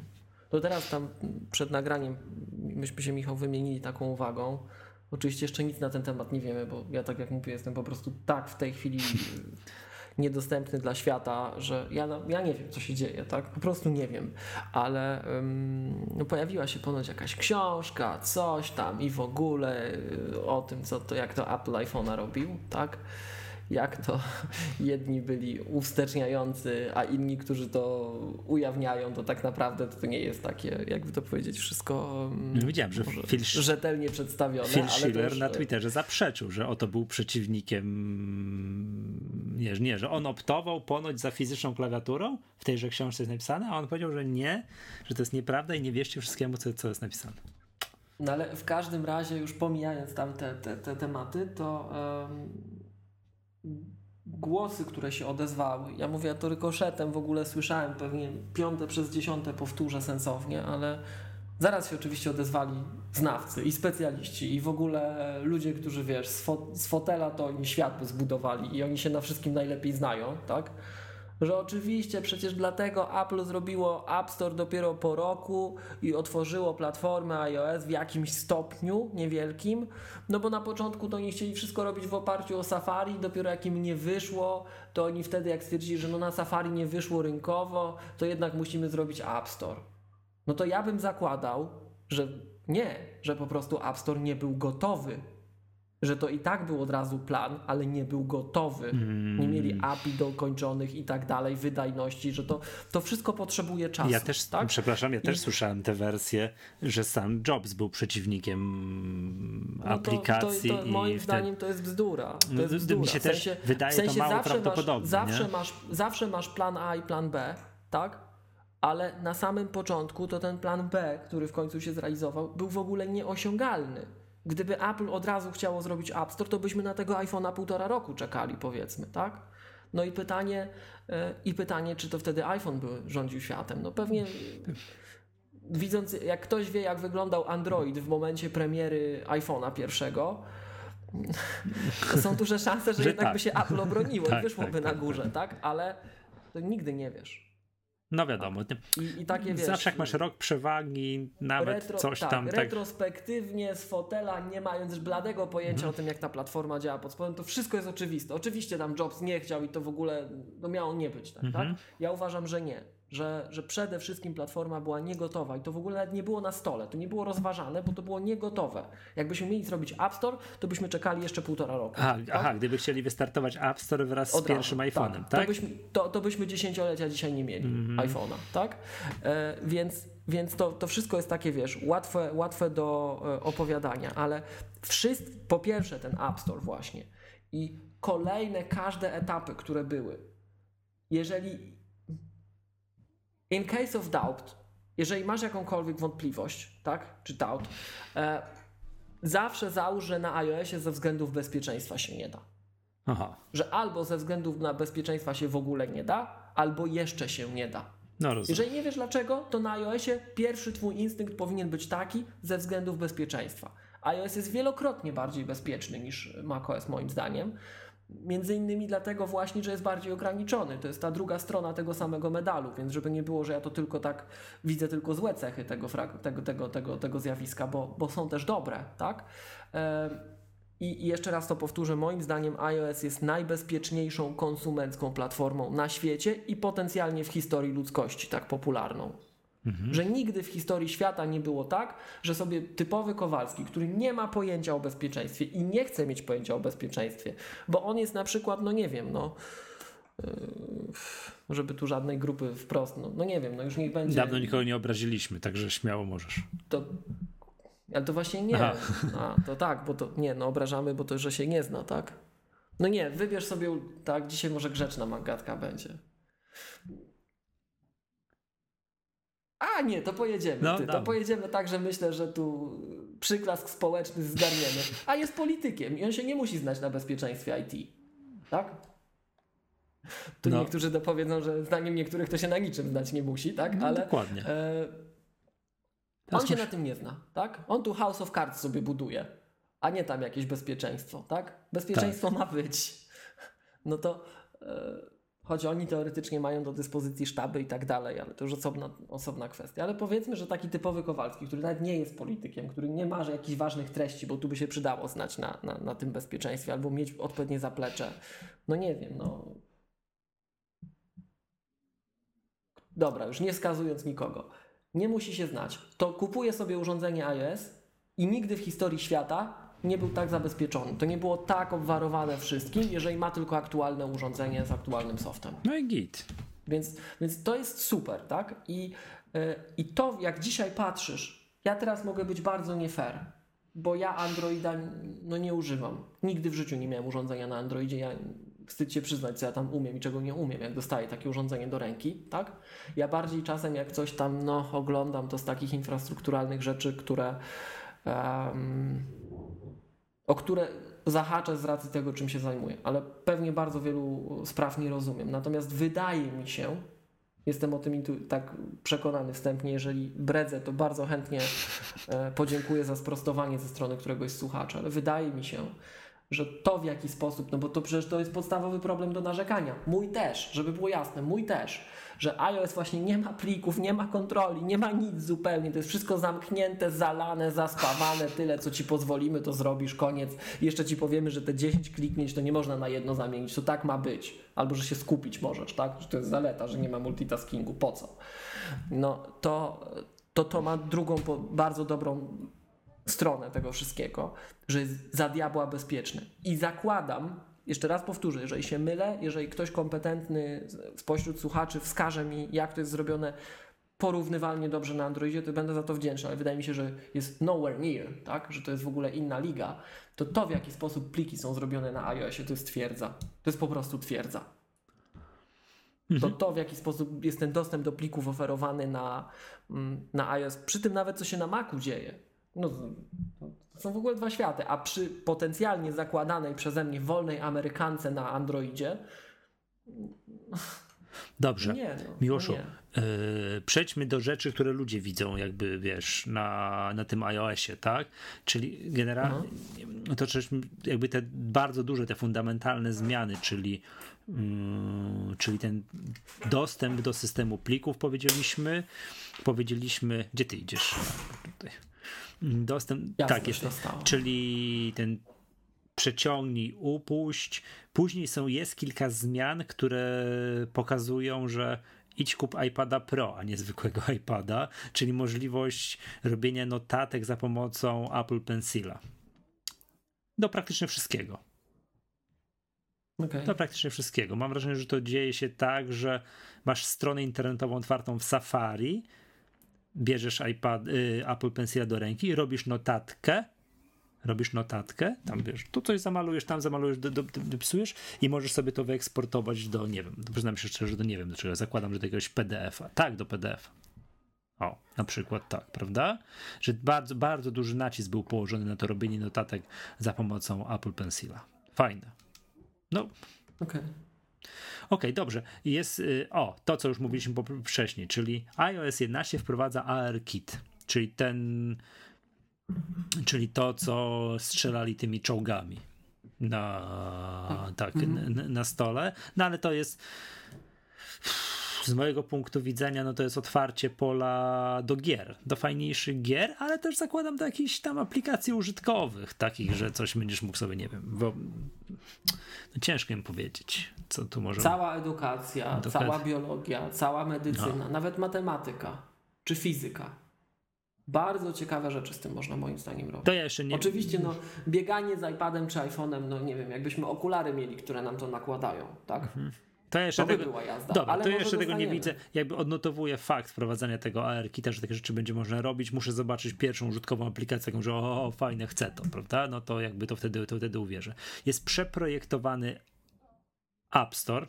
Speaker 2: To teraz tam przed nagraniem myśmy się Michał wymienili taką uwagą. Oczywiście jeszcze nic na ten temat nie wiemy, bo ja tak jak mówię, jestem po prostu tak w tej chwili niedostępny dla świata, że ja, ja nie wiem, co się dzieje, tak? Po prostu nie wiem. Ale no, pojawiła się ponoć jakaś książka, coś tam i w ogóle y, o tym, co to, jak to Apple iPhone'a robił, tak? Jak to [laughs] jedni byli uwsteczniający, a inni, którzy to ujawniają, to tak naprawdę to nie jest takie, jakby to powiedzieć, wszystko
Speaker 1: no, Widziałem, że Phil,
Speaker 2: rzetelnie przedstawione.
Speaker 1: Phil Schiller na Twitterze zaprzeczył, że oto był przeciwnikiem nie, nie, że on optował ponoć za fizyczną klawiaturą, w tejże książce jest napisane, a on powiedział, że nie, że to jest nieprawda i nie wierzcie wszystkiemu, co, co jest napisane.
Speaker 2: No ale w każdym razie, już pomijając tam te, te, te tematy, to um, głosy, które się odezwały. Ja mówię to rykoszetem, w ogóle słyszałem pewnie piąte przez dziesiąte powtórzę sensownie, ale Zaraz się oczywiście odezwali znawcy i specjaliści i w ogóle ludzie, którzy wiesz, z, fo z fotela to oni świat zbudowali i oni się na wszystkim najlepiej znają, tak? Że oczywiście przecież dlatego Apple zrobiło App Store dopiero po roku i otworzyło platformę iOS w jakimś stopniu niewielkim, no bo na początku to oni chcieli wszystko robić w oparciu o Safari, dopiero jak im nie wyszło, to oni wtedy jak stwierdzili, że no na Safari nie wyszło rynkowo, to jednak musimy zrobić App Store no to ja bym zakładał, że nie, że po prostu App Store nie był gotowy. Że to i tak był od razu plan, ale nie był gotowy.
Speaker 1: Mm.
Speaker 2: Nie mieli API dokończonych i tak dalej, wydajności, że to, to wszystko potrzebuje czasu.
Speaker 1: Ja też,
Speaker 2: tak?
Speaker 1: przepraszam, ja
Speaker 2: I-
Speaker 1: też słyszałem tę wersję, że sam Jobs był przeciwnikiem
Speaker 2: No to-
Speaker 1: aplikacji
Speaker 2: to, to,
Speaker 1: i
Speaker 2: moim
Speaker 1: wtedy-
Speaker 2: zdaniem to jest bzdura. To
Speaker 1: No,
Speaker 2: jest
Speaker 1: mi
Speaker 2: bzdura.
Speaker 1: się
Speaker 2: w
Speaker 1: też
Speaker 2: sensie,
Speaker 1: wydaje
Speaker 2: w sensie
Speaker 1: to mało
Speaker 2: zawsze
Speaker 1: prawdopodobne,
Speaker 2: Masz, zawsze, masz, zawsze masz plan A i plan B, tak? Ale na samym początku to ten plan B, który w końcu się zrealizował, był w ogóle nieosiągalny. Gdyby Apple od razu chciało zrobić App Store, to byśmy na tego iPhone'a półtora roku czekali, powiedzmy, tak? No i pytanie, e, i pytanie, czy to wtedy iPhone by rządził światem? No pewnie widząc, jak ktoś wie, jak wyglądał Android w momencie premiery iPhone'a pierwszego, [laughs] są duże szanse, że,
Speaker 1: Że
Speaker 2: jednak
Speaker 1: tak.
Speaker 2: by się Apple obroniło
Speaker 1: Tak,
Speaker 2: i wyszłoby
Speaker 1: tak,
Speaker 2: na
Speaker 1: tak,
Speaker 2: górze, tak? Ale to nigdy nie wiesz.
Speaker 1: No wiadomo?
Speaker 2: I, i takie wiesz.
Speaker 1: zawsze jak masz rok przewagi, nawet
Speaker 2: retro-
Speaker 1: coś
Speaker 2: tak,
Speaker 1: tam tak.
Speaker 2: retrospektywnie z fotela, nie mając bladego pojęcia
Speaker 1: Mhm.
Speaker 2: o tym, jak ta platforma działa pod spodem, to wszystko jest oczywiste. Oczywiście tam Jobs nie chciał i to w ogóle no, miało nie być, tak?
Speaker 1: Mhm.
Speaker 2: tak? Ja uważam, że nie. Że, że przede wszystkim platforma była niegotowa i to w ogóle nie było na stole, to nie było rozważane, bo to było niegotowe. Jakbyśmy mieli zrobić App Store, to byśmy czekali jeszcze półtora roku.
Speaker 1: Aha,
Speaker 2: tak?
Speaker 1: aha, gdyby chcieli wystartować App Store wraz z
Speaker 2: Od razu,
Speaker 1: pierwszym iPhone'em, tak? Mhm.
Speaker 2: To, byśmy, to, to byśmy dziesięciolecia dzisiaj nie mieli iPhone'a, tak? E, więc więc to, to wszystko jest takie, wiesz, łatwe, łatwe do e, opowiadania, ale wszystko, po pierwsze ten App Store właśnie i kolejne, każde etapy, które były, jeżeli in case of doubt, jeżeli masz jakąkolwiek wątpliwość, tak, czy doubt, e, zawsze załóż, że na iOSie ze względów bezpieczeństwa się nie da
Speaker 1: Aha,
Speaker 2: że albo ze względów na bezpieczeństwa się w ogóle nie da, albo jeszcze się nie da.
Speaker 1: no.
Speaker 2: Jeżeli nie wiesz dlaczego, to na iOSie pierwszy twój instynkt powinien być taki ze względów bezpieczeństwa. iOS jest wielokrotnie bardziej bezpieczny niż macOS moim zdaniem. Między innymi dlatego właśnie, że jest bardziej ograniczony. To jest ta druga strona tego samego medalu, więc żeby nie było, że ja to tylko tak widzę tylko złe cechy tego, tego, tego, tego, tego zjawiska, bo, bo są też dobre, tak? I i jeszcze raz to powtórzę, moim zdaniem iOS jest najbezpieczniejszą konsumencką platformą na świecie i potencjalnie w historii ludzkości tak popularną. Że nigdy w historii świata nie było tak, że sobie typowy Kowalski, który nie ma pojęcia o bezpieczeństwie i nie chce mieć pojęcia o bezpieczeństwie, bo on jest na przykład, no nie wiem, no yy, żeby tu żadnej grupy wprost, no, no nie wiem, no już niech będzie.
Speaker 1: Dawno nikogo nie obraziliśmy, także śmiało możesz.
Speaker 2: To, ale to właśnie nie.
Speaker 1: Aha.
Speaker 2: A, to tak, bo to nie, no obrażamy, bo to, że się nie zna, tak? No nie, wybierz sobie, tak, dzisiaj może grzeczna magatka będzie. A nie, to pojedziemy.
Speaker 1: No,
Speaker 2: ty, to pojedziemy tak, że myślę, że tu przyklask społeczny zgarniemy. A jest politykiem i on się nie musi znać na bezpieczeństwie IT. Tak? Tu
Speaker 1: No.
Speaker 2: niektórzy dopowiedzą, że zdaniem niektórych to się na niczym znać nie musi, tak?
Speaker 1: No,
Speaker 2: Ale
Speaker 1: dokładnie.
Speaker 2: e, on się na tym nie zna, tak? On tu House of Cards sobie buduje, a nie tam jakieś bezpieczeństwo, tak? Bezpieczeństwo ma być. No to e, choć oni teoretycznie mają do dyspozycji sztaby i tak dalej, ale to już osobna, osobna kwestia. Ale powiedzmy, że taki typowy Kowalski, który nawet nie jest politykiem, który nie ma jakichś ważnych treści, bo tu by się przydało znać na, na, na tym bezpieczeństwie albo mieć odpowiednie zaplecze. No nie wiem, no. Dobra, już nie wskazując nikogo. Nie musi się znać. To kupuje sobie urządzenie iOS i nigdy w historii świata nie był tak zabezpieczony. To nie było tak obwarowane wszystkim, jeżeli ma tylko aktualne urządzenie z aktualnym softem.
Speaker 1: No i git.
Speaker 2: Więc, więc to jest super, tak? I, yy, I to, jak dzisiaj patrzysz, ja teraz mogę być bardzo nie fair, bo ja Androida no, nie używam. Nigdy w życiu nie miałem urządzenia na Androidzie. Ja wstyd się przyznać, co ja tam umiem i czego nie umiem, jak dostaję takie urządzenie do ręki, tak? Ja bardziej czasem, jak coś tam no, oglądam, to z takich infrastrukturalnych rzeczy, które em, o które zahaczę z racji tego, czym się zajmuję, ale pewnie bardzo wielu spraw nie rozumiem. Natomiast wydaje mi się, Jestem o tym tak przekonany wstępnie. Jeżeli bredzę, to bardzo chętnie e, podziękuję za sprostowanie ze strony któregoś słuchacza, ale wydaje mi się, że to w jaki sposób, no bo to przecież to jest podstawowy problem do narzekania. Mój też, żeby było jasne, mój też, że iOS właśnie nie ma plików, nie ma kontroli, nie ma nic zupełnie, to jest wszystko zamknięte, zalane, zaspawane, tyle co ci pozwolimy, to zrobisz, koniec. Jeszcze ci powiemy, że te 10 kliknięć to nie można na jedno zamienić, to tak ma być. Albo, że się skupić możesz, tak? Że to jest zaleta, że nie ma multitaskingu, po co? No to to, to ma drugą bardzo dobrą stronę tego wszystkiego, że jest za diabła bezpieczny. I zakładam, jeszcze raz powtórzę, jeżeli się mylę, jeżeli ktoś kompetentny spośród słuchaczy wskaże mi, jak to jest zrobione porównywalnie dobrze na Androidzie, to będę za to wdzięczny, ale wydaje mi się, że jest nowhere near, tak? że to jest w ogóle inna liga, to to w jaki sposób pliki są zrobione na iOSie to jest twierdza. To jest po prostu twierdza. To to, w jaki sposób jest ten dostęp do plików oferowany na, mm, na iOS, przy tym nawet co się na Macu dzieje. No, to są w ogóle dwa światy, a przy potencjalnie zakładanej przeze mnie wolnej Amerykance na Androidzie,
Speaker 1: Dobrze.
Speaker 2: nie. No,
Speaker 1: Miłoszu,
Speaker 2: no nie.
Speaker 1: Yy, przejdźmy do rzeczy, które ludzie widzą, jakby wiesz, na, na tym iOSie, tak? Czyli generalnie to też jakby te bardzo duże, te fundamentalne zmiany, czyli, yy, czyli ten dostęp do systemu plików, powiedzieliśmy. Powiedzieliśmy, gdzie ty idziesz? Tutaj. Dostęp,
Speaker 2: Jasne,
Speaker 1: tak jest. Czyli ten przeciągnij, upuść. Później są, jest kilka zmian, które pokazują, że idź kup iPada Pro, a nie zwykłego [laughs] iPada, czyli możliwość robienia notatek za pomocą Apple Pencila. Do praktycznie wszystkiego.
Speaker 2: Okej.
Speaker 1: Do praktycznie wszystkiego. Mam wrażenie, że to dzieje się tak, że masz stronę internetową otwartą w Safari, bierzesz iPad, y, Apple Pencila do ręki i robisz notatkę, robisz notatkę, tam wiesz, tu coś zamalujesz, tam zamalujesz, do, do, do, dopisujesz i możesz sobie to wyeksportować do, nie wiem, przyznam się szczerze, do nie wiem do czego, zakładam, że do jakiegoś PDF-a, tak, do PDF-a. O, na przykład tak, prawda? Że bardzo, bardzo duży nacisk był położony na to robienie notatek za pomocą Apple Pencila. Fajne. No,
Speaker 2: Okej.
Speaker 1: Okej, dobrze. Jest, y, o, to co już mówiliśmy wcześniej, czyli iOS 11 wprowadza ARKit, czyli ten, czyli to, co strzelali tymi czołgami na, tak, na, na stole. No ale to jest z mojego punktu widzenia, no to jest otwarcie pola do gier, do fajniejszych gier, ale też zakładam do jakichś tam aplikacji użytkowych, takich, że coś będziesz mógł sobie, nie wiem, bo no ciężko im powiedzieć, co tu może
Speaker 2: Cała edukacja, cała biologia, cała medycyna, nawet matematyka czy fizyka. Bardzo ciekawe rzeczy z tym można moim zdaniem robić.
Speaker 1: To ja jeszcze nie.
Speaker 2: Oczywiście, no, bieganie z iPadem czy iPhone'em, no nie wiem, jakbyśmy okulary mieli, które nam to nakładają, tak?
Speaker 1: To jeszcze
Speaker 2: To by
Speaker 1: tego. Dobra, to jeszcze tego nie
Speaker 2: dostaniemy.
Speaker 1: widzę. Jakby odnotowuję fakt wprowadzania tego ARKita, że takie rzeczy będzie można robić. Muszę zobaczyć pierwszą użytkową aplikację, taką, że o, o fajne, chcę to, prawda? No to jakby to wtedy, to wtedy uwierzę. Jest przeprojektowany App Store.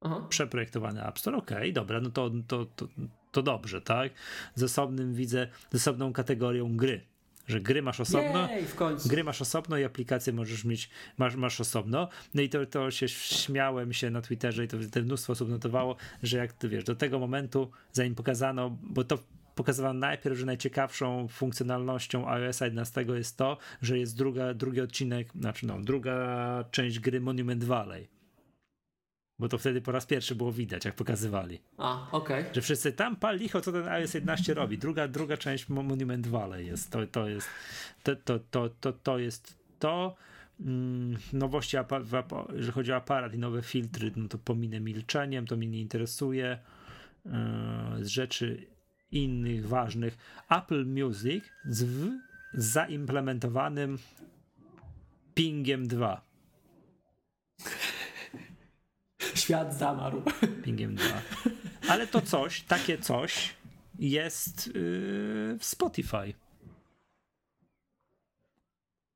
Speaker 2: Aha.
Speaker 1: Przeprojektowany App Store, okej, dobra, no to, to, to, to dobrze, tak? Z osobnym widzę, z osobną kategorią gry. Że gry masz osobno,
Speaker 2: Jej.
Speaker 1: Gry masz osobno i aplikacje możesz mieć, masz, masz osobno. No i to, to się śmiałem się na Twitterze i to, to mnóstwo osób notowało, że jak ty wiesz, do tego momentu, zanim pokazano, bo to pokazywano najpierw, że najciekawszą funkcjonalnością iOS 11 jest to, że jest druga, drugi odcinek, znaczy no, druga część gry Monument Valley. Bo to wtedy po raz pierwszy było widać, jak pokazywali.
Speaker 2: A, okej.
Speaker 1: Że wszyscy tam pal licho, co ten iOS 11 robi. Druga, druga część Mo- Monument Valley jest. To, to jest to, to, to, to, to jest to. Mm, nowości, jeżeli chodzi o aparat i nowe filtry, no to pominę milczeniem, to mnie nie interesuje. Yy, Z rzeczy innych ważnych. Apple Music z w zaimplementowanym pingiem 2.
Speaker 2: Świat zamarł.
Speaker 1: Pingiem 2. Ale to coś, takie coś jest yy, w Spotify.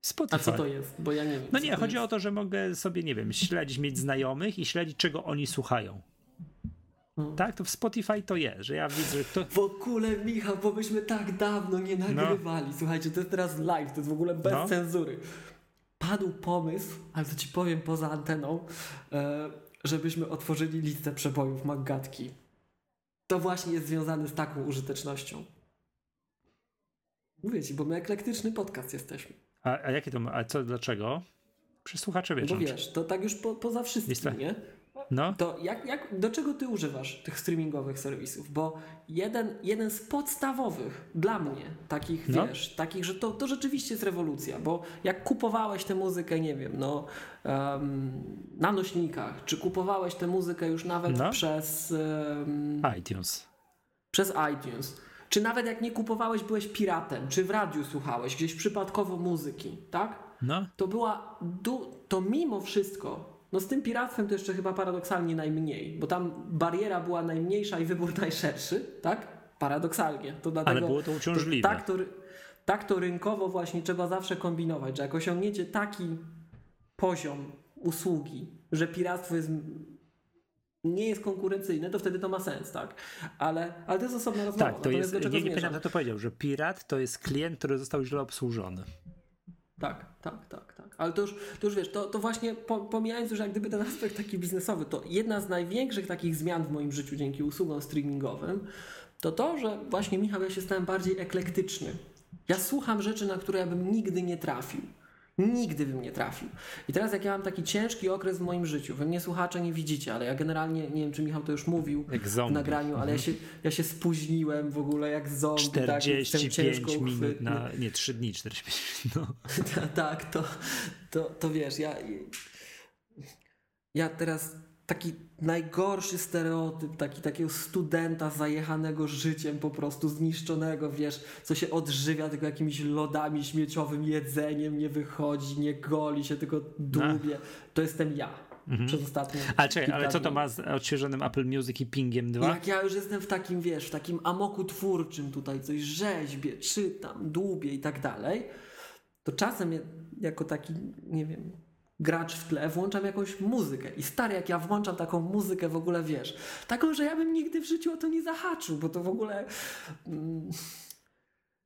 Speaker 1: Spotify.
Speaker 2: A co to jest? Bo ja nie wiem.
Speaker 1: No nie, chodzi
Speaker 2: jest.
Speaker 1: o to, że mogę sobie, nie wiem, śledzić, mieć znajomych i śledzić, czego oni słuchają.
Speaker 2: Hmm.
Speaker 1: Tak, to w Spotify to jest, że ja widzę, że to.
Speaker 2: W ogóle, Michał, bo myśmy tak dawno nie nagrywali. Słuchajcie, to jest teraz live, to jest w ogóle bez
Speaker 1: No.
Speaker 2: cenzury. Padł pomysł, ale to ci powiem poza anteną, e, żebyśmy otworzyli listę przebojów Maggatki. to właśnie jest związane z taką użytecznością. Mówię ci, bo my eklektyczny podcast jesteśmy.
Speaker 1: A, a jakie to ma, a co, dlaczego? Przysłuchacze
Speaker 2: Bo
Speaker 1: wiedzą.
Speaker 2: wiesz, to tak już po, poza wszystkim,
Speaker 1: to-
Speaker 2: nie?
Speaker 1: No,
Speaker 2: To jak, jak, do czego ty używasz tych streamingowych serwisów? Bo jeden, jeden z podstawowych dla mnie, takich
Speaker 1: No.
Speaker 2: wiesz, takich, że to, to rzeczywiście jest rewolucja, bo jak kupowałeś tę muzykę, nie wiem, no em, na nośnikach, czy kupowałeś tę muzykę już nawet
Speaker 1: No.
Speaker 2: przez, em,
Speaker 1: iTunes.
Speaker 2: przez iTunes, czy nawet jak nie kupowałeś, byłeś piratem, czy w radiu słuchałeś gdzieś przypadkowo muzyki, tak?
Speaker 1: No,
Speaker 2: to była, du- to mimo wszystko, no z tym piractwem to jeszcze chyba paradoksalnie najmniej, bo tam bariera była najmniejsza i wybór [laughs] najszerszy, tak? Paradoksalnie. To dlatego,
Speaker 1: ale było to uciążliwe.
Speaker 2: tak, to, tak to rynkowo właśnie trzeba zawsze kombinować, że jak osiągniecie taki poziom usługi, że piractwo jest nie jest konkurencyjne, to wtedy to ma sens, tak? Ale, ale to jest osobna rozmowa.
Speaker 1: tak, to
Speaker 2: Natomiast
Speaker 1: jest, nie, nie pamiętam kto to powiedział, że pirat to jest klient, który został źle obsłużony.
Speaker 2: Tak, tak, tak. Ale to już, to już wiesz, to, to właśnie po, pomijając już jak gdyby ten aspekt taki biznesowy, to jedna z największych takich zmian w moim życiu dzięki usługom streamingowym, to to, że właśnie Michał, ja się stałem bardziej eklektyczny. Ja słucham rzeczy, na które ja bym nigdy nie trafił. Nigdy bym nie trafił. I teraz jak ja mam taki ciężki okres w moim życiu, wy mnie słuchacze nie widzicie, ale ja generalnie, nie wiem czy Michał to już mówił w nagraniu, ale ja się, ja się spóźniłem w ogóle jak zombie. tak, jestem
Speaker 1: 45
Speaker 2: ciężko
Speaker 1: minut
Speaker 2: uchwytny.
Speaker 1: na. Nie, 3 dni, 45 minut. No. [laughs]
Speaker 2: tak, to, to, to wiesz, ja, ja teraz taki najgorszy stereotyp, taki takiego studenta zajechanego życiem, po prostu zniszczonego, wiesz, co się odżywia tylko jakimiś lodami, śmieciowym jedzeniem, nie wychodzi, nie goli się, tylko dłubie. To jestem ja przez ostatnie
Speaker 1: Ale czekaj, ale co to ma z odświeżonym Apple Music i pingiem 2?
Speaker 2: Jak ja już jestem w takim, wiesz, w takim amoku twórczym tutaj, coś rzeźbię, czytam, dłubię i tak dalej, to czasem ja- jako taki, nie wiem, gracz w tle włączam jakąś muzykę. I stary, jak ja włączam taką muzykę w ogóle, wiesz, taką, że ja bym nigdy w życiu o to nie zahaczył, bo to w ogóle mm,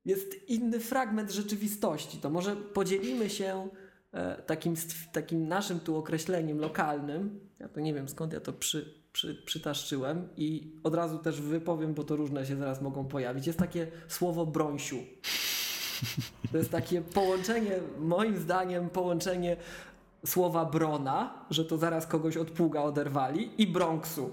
Speaker 2: jest inny fragment rzeczywistości. To może podzielimy się e, takim, takim naszym tu określeniem lokalnym. Ja to nie wiem skąd ja to przy, przy, przytaszczyłem i od razu też wypowiem, bo to różne się zaraz mogą pojawić. Jest takie słowo brąsiu. To jest takie połączenie, moim zdaniem, połączenie słowa brona, że to zaraz kogoś od pługa oderwali, i Bronxu.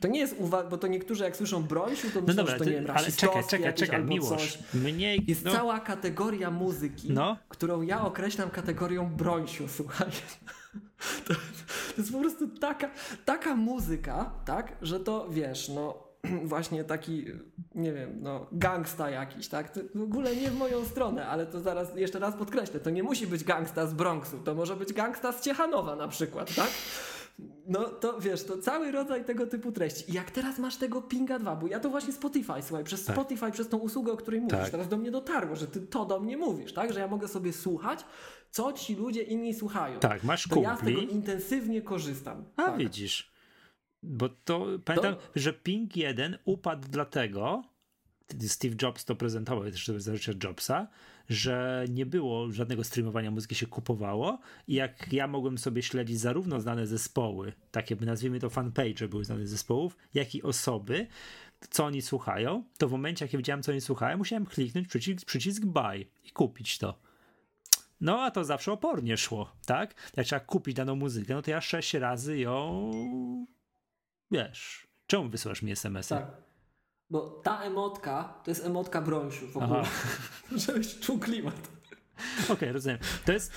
Speaker 2: To nie jest uwaga, bo to niektórzy jak słyszą brąsiu, to
Speaker 1: Mhm. No
Speaker 2: myślą,
Speaker 1: dobra,
Speaker 2: że to
Speaker 1: ty,
Speaker 2: nie wiem,
Speaker 1: ale czekaj, czekaj, czekaj, miłość. Mniej.
Speaker 2: Jest
Speaker 1: no,
Speaker 2: cała kategoria muzyki,
Speaker 1: No.
Speaker 2: którą ja określam kategorią brąsiu, [laughs] słuchaj. To, to jest po prostu taka, taka muzyka, tak, że to wiesz, no [clears throat] właśnie taki, nie wiem, no gangsta jakiś, tak? To w ogóle nie w moją stronę, ale to zaraz jeszcze raz podkreślę, to nie musi być gangsta z Bronxu, to może być gangsta z Ciechanowa na przykład, tak? No to wiesz, to cały rodzaj tego typu treści. I jak teraz masz tego Pinga 2, bo ja to właśnie Spotify, słuchaj, przez
Speaker 1: Tak.
Speaker 2: Spotify, przez tą usługę, o której mówisz,
Speaker 1: Tak.
Speaker 2: teraz do mnie dotarło, że ty to do mnie mówisz, tak? Że ja mogę sobie słuchać, co ci ludzie inni słuchają.
Speaker 1: Tak, masz
Speaker 2: To ja z tego
Speaker 1: kumpli.
Speaker 2: intensywnie korzystam.
Speaker 1: A
Speaker 2: tak.
Speaker 1: widzisz. Bo to pamiętam, że Ping 1 upadł dlatego, Steve Jobs to prezentował też za Jobsa, że nie było żadnego streamowania muzyki, się kupowało i jak ja mogłem sobie śledzić zarówno znane zespoły, takie nazwijmy to fanpage były znane zespołów, jak i osoby, co oni słuchają, to w momencie jak ja widziałem co oni słuchają, musiałem kliknąć przycisk, przycisk buy i kupić to. No, a to zawsze opornie szło, tak? Jak trzeba kupić daną muzykę, no to ja sześć razy ją. Wiesz. Czemu wysyłasz mi SMS-y?
Speaker 2: Tak. Bo ta emotka to jest emotka brąsiu w ogóle. [laughs] Żebyś czuł klimat.
Speaker 1: Okej, rozumiem. To jest.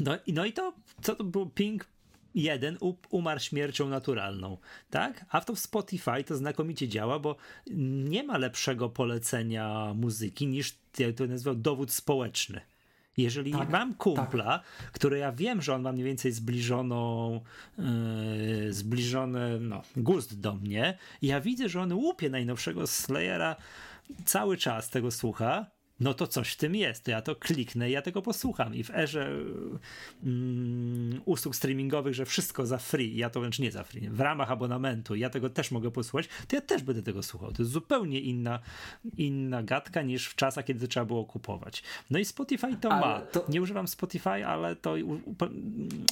Speaker 1: No, i- no i to, co to było? Ping 1 up- umarł śmiercią naturalną, tak? A to w Spotify to znakomicie działa, bo nie ma lepszego polecenia muzyki niż, jak to nazywał, dowód społeczny. Jeżeli
Speaker 2: Tak,
Speaker 1: mam kumpla, który ja wiem, że on ma mniej więcej zbliżoną, yy, zbliżony no, gust do mnie, ja widzę, że on łupie najnowszego Slayera, cały czas tego słucha, no to coś w tym jest, to ja to kliknę i ja tego posłucham. I w erze mm, usług streamingowych, że wszystko za free, ja to wręcz nie za free, w ramach abonamentu, ja tego też mogę posłuchać, to ja też będę tego słuchał. To jest zupełnie inna, inna gadka niż w czasach, kiedy trzeba było kupować. No i Spotify to
Speaker 2: Ale
Speaker 1: ma.
Speaker 2: to-
Speaker 1: Nie używam Spotify, ale to,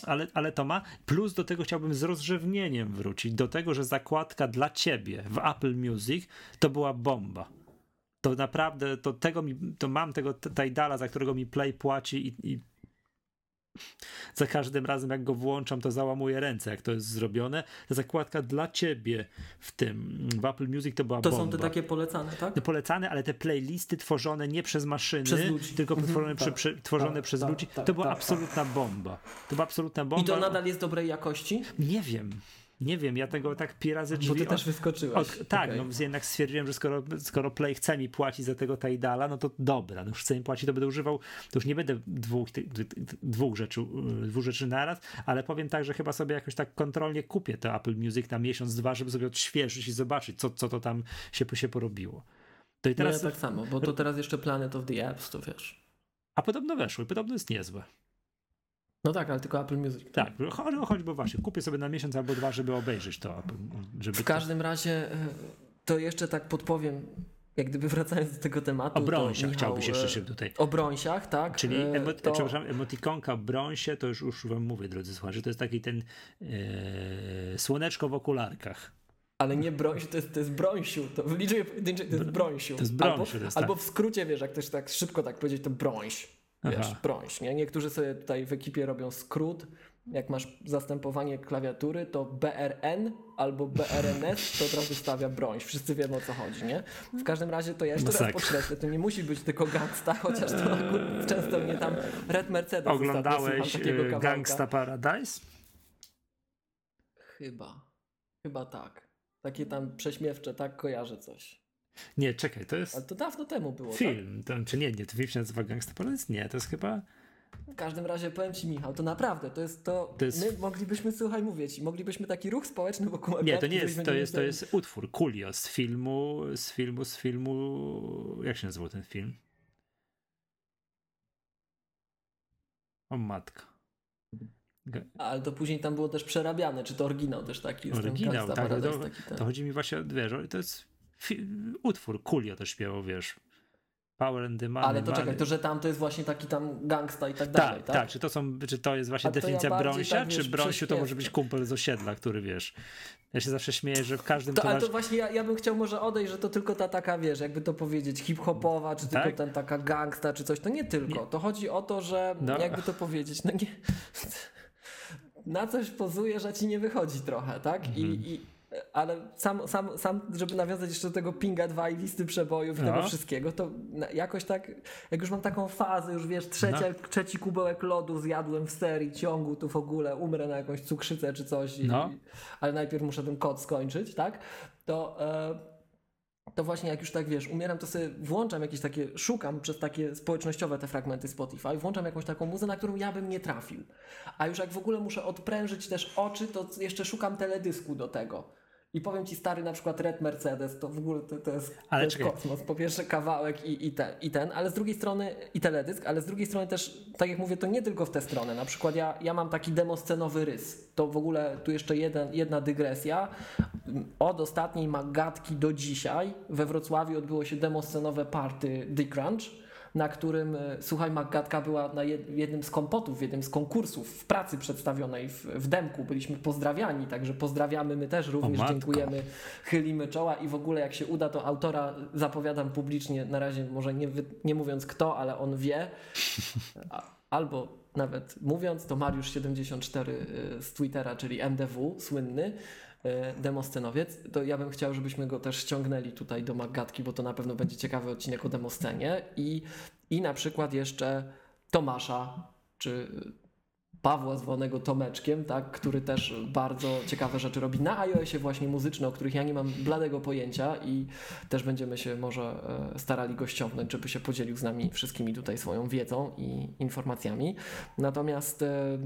Speaker 1: ale, ale to ma. Plus do tego chciałbym z rozrzewnieniem wrócić, do tego, że zakładka dla ciebie w Apple Music to była bomba to naprawdę, to tego mi, to mam tego Tidala, za którego mi Play płaci i, i za każdym razem jak go włączam, to załamuję ręce, jak to jest zrobione. Ta zakładka dla ciebie w tym, w Apple Music to była
Speaker 2: To
Speaker 1: bomba.
Speaker 2: są te takie polecane, tak?
Speaker 1: Te polecane, ale te playlisty tworzone nie przez maszyny,
Speaker 2: Przez ludzi.
Speaker 1: tylko
Speaker 2: Mhm,
Speaker 1: tworzone,
Speaker 2: tak,
Speaker 1: przy, przy, tworzone
Speaker 2: tak,
Speaker 1: przez
Speaker 2: tak,
Speaker 1: ludzi.
Speaker 2: tak,
Speaker 1: to była
Speaker 2: tak,
Speaker 1: absolutna bomba. To była absolutna bomba.
Speaker 2: I to nadal jest dobrej jakości?
Speaker 1: Nie wiem. Nie wiem, ja tego tak pi razy drzwi
Speaker 2: Bo ty też wyskoczyłeś.
Speaker 1: tak,
Speaker 2: Okej.
Speaker 1: no jednak stwierdziłem, że skoro, skoro Play chce mi płacić za tego Tidala, no to dobra, no już chce mi płacić, to będę używał, to już nie będę dwóch, ty- dwóch, rzeczy, y, dwóch rzeczy naraz, ale powiem tak, że chyba sobie jakoś tak kontrolnie kupię to Apple Music na miesiąc, dwa, żeby sobie odświeżyć i zobaczyć, co, co to tam się, się porobiło. To i
Speaker 2: Teraz no ja tak samo, bo to teraz jeszcze Planet of the Apps, to wiesz.
Speaker 1: a podobno weszło i podobno jest niezłe.
Speaker 2: No tak, ale tylko Apple Music.
Speaker 1: Tak, no choćby właśnie, kupię sobie na miesiąc albo dwa, żeby obejrzeć to, żeby
Speaker 2: W każdym razie e, to jeszcze tak podpowiem, jak gdyby wracając do tego tematu.
Speaker 1: o brąsiach
Speaker 2: to,
Speaker 1: chciałbyś jeszcze
Speaker 2: e,
Speaker 1: się tutaj
Speaker 2: O brąsiach, tak.
Speaker 1: Czyli
Speaker 2: e,
Speaker 1: emo,
Speaker 2: to,
Speaker 1: przepraszam, emotikonka w brązie, to już, już wam mówię, drodzy słuchacze, to jest taki ten słoneczko w okularkach.
Speaker 2: Ale nie brąś, to jest, to jest brąsiu. To w liczbie pojedynczej to jest brąsiu.
Speaker 1: to jest brąsiu,
Speaker 2: albo,
Speaker 1: to jest
Speaker 2: albo
Speaker 1: tak.
Speaker 2: w skrócie, wiesz, jak też tak szybko tak powiedzieć, to brąś. Wiesz, brąś, nie? Niektórzy sobie tutaj w ekipie robią skrót. Jak masz zastępowanie klawiatury, to BRN albo BRNS, to od razu stawia brąź. Wszyscy wiemy o co chodzi, nie? W każdym razie to ja jeszcze raz podkreślę, to nie musi być tylko gangsta, chociaż to akurat często mnie tam Red Mercedes
Speaker 1: Oglądałeś
Speaker 2: takiego kawałka.
Speaker 1: Gangsta Paradise?
Speaker 2: Chyba. Chyba tak. Takie tam prześmiewcze, tak kojarzę coś.
Speaker 1: Nie, czekaj, to jest
Speaker 2: Ale to dawno temu było, tak?
Speaker 1: film. To, czy nie, nie, to film się nazywa Gangsta Paradise? Nie, to jest chyba...
Speaker 2: W każdym razie powiem ci, Michał, to naprawdę, to jest to.
Speaker 1: To jest-
Speaker 2: My moglibyśmy, słuchaj, mówić, moglibyśmy taki ruch społeczny wokół
Speaker 1: Nie, to nie jest, to jest, to jest utwór, Coolio z filmu, z filmu, z filmu, jak się nazywał ten film? O matka.
Speaker 2: Ale to później tam było też przerabiane, czy to oryginał też taki jest.
Speaker 1: Oryginał, tak. To,
Speaker 2: taki ten.
Speaker 1: to chodzi mi właśnie, wiesz, to jest utwór, Coolio też śpiewał, wiesz. Power and the Money.
Speaker 2: Ale to czekaj, to że tam to jest właśnie taki tam gangsta i tak
Speaker 1: Tak,
Speaker 2: dalej,
Speaker 1: tak,
Speaker 2: tak?
Speaker 1: Czy, to są, czy to jest właśnie
Speaker 2: A ja
Speaker 1: definicja
Speaker 2: bardziej
Speaker 1: brąsia,
Speaker 2: tak,
Speaker 1: czy brąsiu to może być kumpel z osiedla, który wiesz. Ja się zawsze śmieję, że w każdym
Speaker 2: To, ale
Speaker 1: towarz...
Speaker 2: to właśnie ja, ja bym chciał może odejść, że to tylko ta taka, wiesz, jakby to powiedzieć, hip-hopowa, czy
Speaker 1: Tak?
Speaker 2: tylko ten taka gangsta, czy coś. To nie tylko. To chodzi o to, że
Speaker 1: No.
Speaker 2: jakby to powiedzieć, no nie... [laughs] Na coś pozujesz, a ci nie wychodzi trochę, tak?
Speaker 1: Mhm.
Speaker 2: I, i, ale sam, sam, sam, żeby nawiązać jeszcze do tego Pinga 2 i listy przebojów i
Speaker 1: No.
Speaker 2: tego wszystkiego, to jakoś tak, jak już mam taką fazę, już wiesz, trzecia,
Speaker 1: No.
Speaker 2: trzeci kubełek lodu zjadłem w serii ciągu, tu w ogóle umrę na jakąś cukrzycę czy coś, i,
Speaker 1: No.
Speaker 2: ale najpierw muszę ten kod skończyć, tak? To, e, to właśnie jak już tak wiesz, umieram, to sobie włączam jakieś takie, szukam przez takie społecznościowe te fragmenty Spotify, włączam jakąś taką muzę, na którą ja bym nie trafił. A już jak w ogóle muszę odprężyć też oczy, to jeszcze szukam teledysku do tego. I powiem ci stary na przykład Red Mercedes, to w ogóle to, to jest,
Speaker 1: Ale
Speaker 2: to jest kosmos. Po pierwsze kawałek i, i, ten, i ten, ale z drugiej strony i teledysk, ale z drugiej strony też, tak jak mówię, to nie tylko w tę stronę. Na przykład ja, ja mam taki demoscenowy rys. To w ogóle tu jeszcze jeden, jedna dygresja. Od ostatniej Magatki do dzisiaj we Wrocławiu odbyło się demoscenowe party The Crunch, na którym, e, słuchaj, Magatka była na jed- jednym z kompotów, w jednym z konkursów w pracy przedstawionej w, w Demku. Byliśmy pozdrawiani, także pozdrawiamy, my też również dziękujemy, chylimy czoła i w ogóle jak się uda, to autora zapowiadam publicznie, na razie może nie, nie mówiąc kto, ale on wie, albo nawet mówiąc, to Mariusz74 y, z Twittera, czyli MDW, słynny demoscenowiec, to ja bym chciał, żebyśmy go też ściągnęli tutaj do Magatki, bo to na pewno będzie ciekawy odcinek o demoscenie i, i na przykład jeszcze Tomasza, czy Pawła zwanego Tomeczkiem, tak, który też bardzo ciekawe rzeczy robi na iOSie właśnie muzyczne, o których ja nie mam bladego pojęcia i też będziemy się może e, starali go ściągnąć, żeby się podzielił z nami wszystkimi tutaj swoją wiedzą i informacjami. Natomiast e,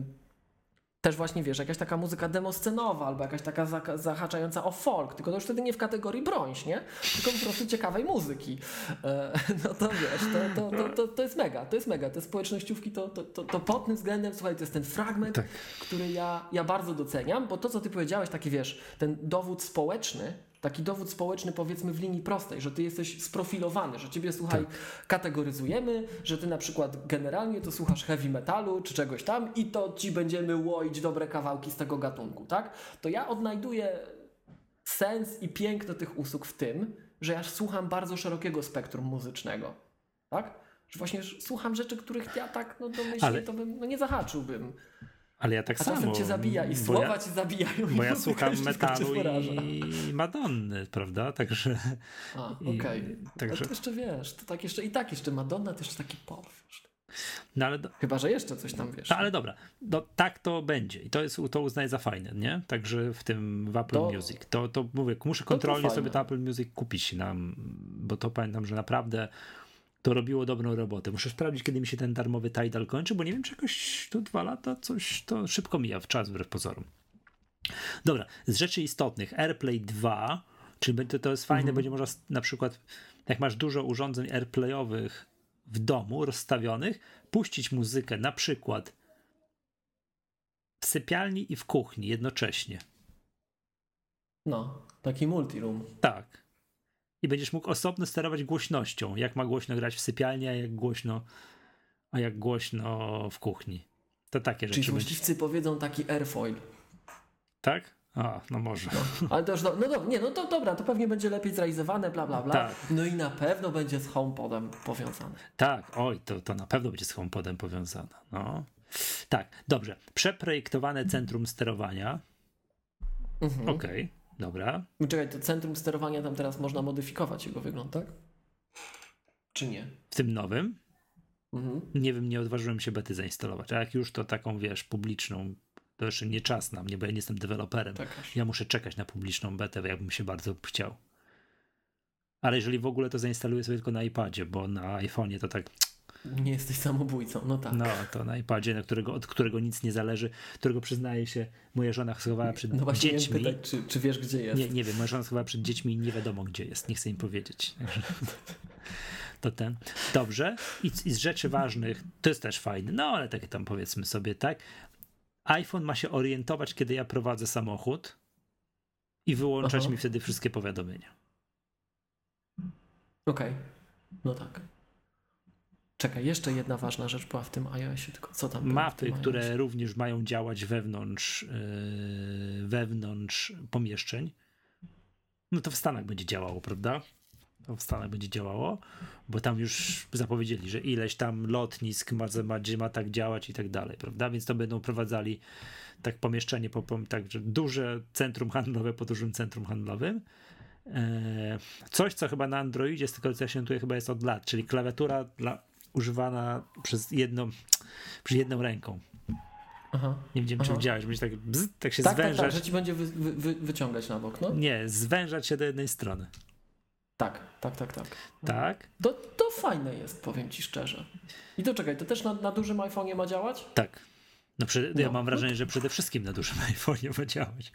Speaker 2: też właśnie, wiesz, jakaś taka muzyka demoscenowa albo jakaś taka za, zahaczająca o folk, tylko to już wtedy nie w kategorii brońś, nie? Tylko po prostu ciekawej muzyki. E, [laughs] no to wiesz, to, to, to, to, to jest mega, to jest mega. Te społecznościówki to, to, to, to pod tym względem, słuchaj, to jest ten fragment,
Speaker 1: Tak.
Speaker 2: który ja, ja bardzo doceniam, bo to, co ty powiedziałeś, taki wiesz, ten dowód społeczny, taki dowód społeczny powiedzmy w linii prostej, że ty jesteś sprofilowany, że ciebie słuchaj, kategoryzujemy, że ty na przykład generalnie to słuchasz heavy metalu czy czegoś tam i to ci będziemy łoić dobre kawałki z tego gatunku, tak? To ja odnajduję sens i piękno tych usług w tym, że ja słucham bardzo szerokiego spektrum muzycznego, tak? Że właśnie słucham rzeczy, których ja tak no domyślnie
Speaker 1: Ale-
Speaker 2: to bym, no nie zahaczyłbym.
Speaker 1: Ale ja tak
Speaker 2: A
Speaker 1: samo.
Speaker 2: czasem cię zabija i słowa
Speaker 1: ja,
Speaker 2: ci zabijają.
Speaker 1: Bo ja słucham
Speaker 2: cię
Speaker 1: metalu i Madonny, prawda? Także.
Speaker 2: A, okej.
Speaker 1: także-
Speaker 2: Ale to jeszcze wiesz, to tak jeszcze i tak jeszcze Madonna to jeszcze taki pop.
Speaker 1: No ale, do-
Speaker 2: Chyba, że jeszcze coś tam wiesz.
Speaker 1: no, ale dobra, no, tak to będzie i to, jest, to uznaję za fajne, nie? Także w tym w Apple
Speaker 2: To-
Speaker 1: Music. To, to mówię, muszę
Speaker 2: to
Speaker 1: kontrolnie
Speaker 2: fajne.
Speaker 1: sobie to Apple Music kupić nam, bo to pamiętam, że naprawdę to robiło dobrą robotę. Muszę sprawdzić, kiedy mi się ten darmowy Tidal kończy, bo nie wiem, czy jakoś tu dwa lata coś to szybko mija w czas wbrew pozorom. Dobra, z rzeczy istotnych, AirPlay 2, czyli będzie- to jest fajne,
Speaker 2: Mhm.
Speaker 1: będzie można na przykład, jak masz dużo urządzeń AirPlayowych w domu rozstawionych, puścić muzykę na przykład w sypialni i w kuchni jednocześnie.
Speaker 2: No, taki multiroom.
Speaker 1: Tak. I będziesz mógł osobno sterować głośnością, jak ma głośno grać w sypialni, a jak głośno, a jak głośno w kuchni. To takie
Speaker 2: Czyli
Speaker 1: rzeczy będzie.
Speaker 2: powiedzą taki airfoil.
Speaker 1: Tak? A, no może.
Speaker 2: Ale to już, do, no dobra, nie, no to dobra, to pewnie będzie lepiej zrealizowane, bla, bla, bla.
Speaker 1: Tak.
Speaker 2: No i na pewno będzie z HomePodem powiązane.
Speaker 1: Tak, oj, to, to na pewno będzie z HomePodem powiązane. No. Tak, dobrze. Przeprojektowane centrum sterowania.
Speaker 2: Mhm.
Speaker 1: Okej, dobra.
Speaker 2: Czekaj, to centrum sterowania tam teraz można modyfikować jego wygląd, tak? Czy nie?
Speaker 1: W tym nowym.
Speaker 2: Mhm.
Speaker 1: Nie wiem, nie odważyłem się bety zainstalować. A jak już to taką, wiesz, publiczną, to jeszcze nie czas na mnie, bo ja nie jestem deweloperem.
Speaker 2: Czekasz.
Speaker 1: Ja muszę czekać na publiczną betę, bo ja bym się bardzo chciał. Ale jeżeli w ogóle to zainstaluję sobie tylko na iPadzie, bo na iPhone'ie to tak,
Speaker 2: Nie jesteś samobójcą, no tak.
Speaker 1: no to na iPadzie, na którego, od którego nic nie zależy, którego przyznaje się, moja żona schowała przed
Speaker 2: No właśnie
Speaker 1: dziećmi.
Speaker 2: pytać, czy, czy wiesz, gdzie jest.
Speaker 1: Nie, nie wiem, moja żona schowała przed dziećmi i nie wiadomo gdzie jest, nie chcę im powiedzieć. [laughs] To ten. Dobrze. I, I z rzeczy ważnych, to jest też fajne, no ale takie tam powiedzmy sobie, tak. iPhone ma się orientować, kiedy ja prowadzę samochód i wyłączać
Speaker 2: Aha.
Speaker 1: mi wtedy wszystkie powiadomienia.
Speaker 2: Okej, no tak. Czekaj, jeszcze jedna ważna rzecz była w tym iOSie, tylko co tam
Speaker 1: Mapy, które również mają działać wewnątrz, yy, wewnątrz pomieszczeń. No to w Stanach będzie działało, prawda? To w Stanach będzie działało, bo tam już zapowiedzieli, że ileś tam lotnisk ma, ma, gdzie ma tak działać i tak dalej, prawda? Więc to będą prowadzali tak pomieszczenie, po, po, tak, że duże centrum handlowe po dużym centrum handlowym. Eee, coś, co chyba na Androidzie, z tego co ja się orientuję, chyba jest od lat, czyli klawiatura dla, używana przez jedną, przez jedną ręką.
Speaker 2: Aha.
Speaker 1: Nie wiem, czy widziałeś, będzie tak, bzz, tak się
Speaker 2: Tak, tak,
Speaker 1: zwężać.
Speaker 2: tak, że ci będzie wy, wy, wy, wyciągać na bok, no?
Speaker 1: Nie, zwężać się do jednej strony.
Speaker 2: Tak, tak, tak, tak.
Speaker 1: Tak,
Speaker 2: To, to fajne jest, powiem ci szczerze. I to czekaj, to też na, na dużym iPhone'ie ma działać?
Speaker 1: tak. No, przy, ja
Speaker 2: No.
Speaker 1: mam wrażenie, że przede wszystkim na dużym [laughs] iPhone'ie ma działać.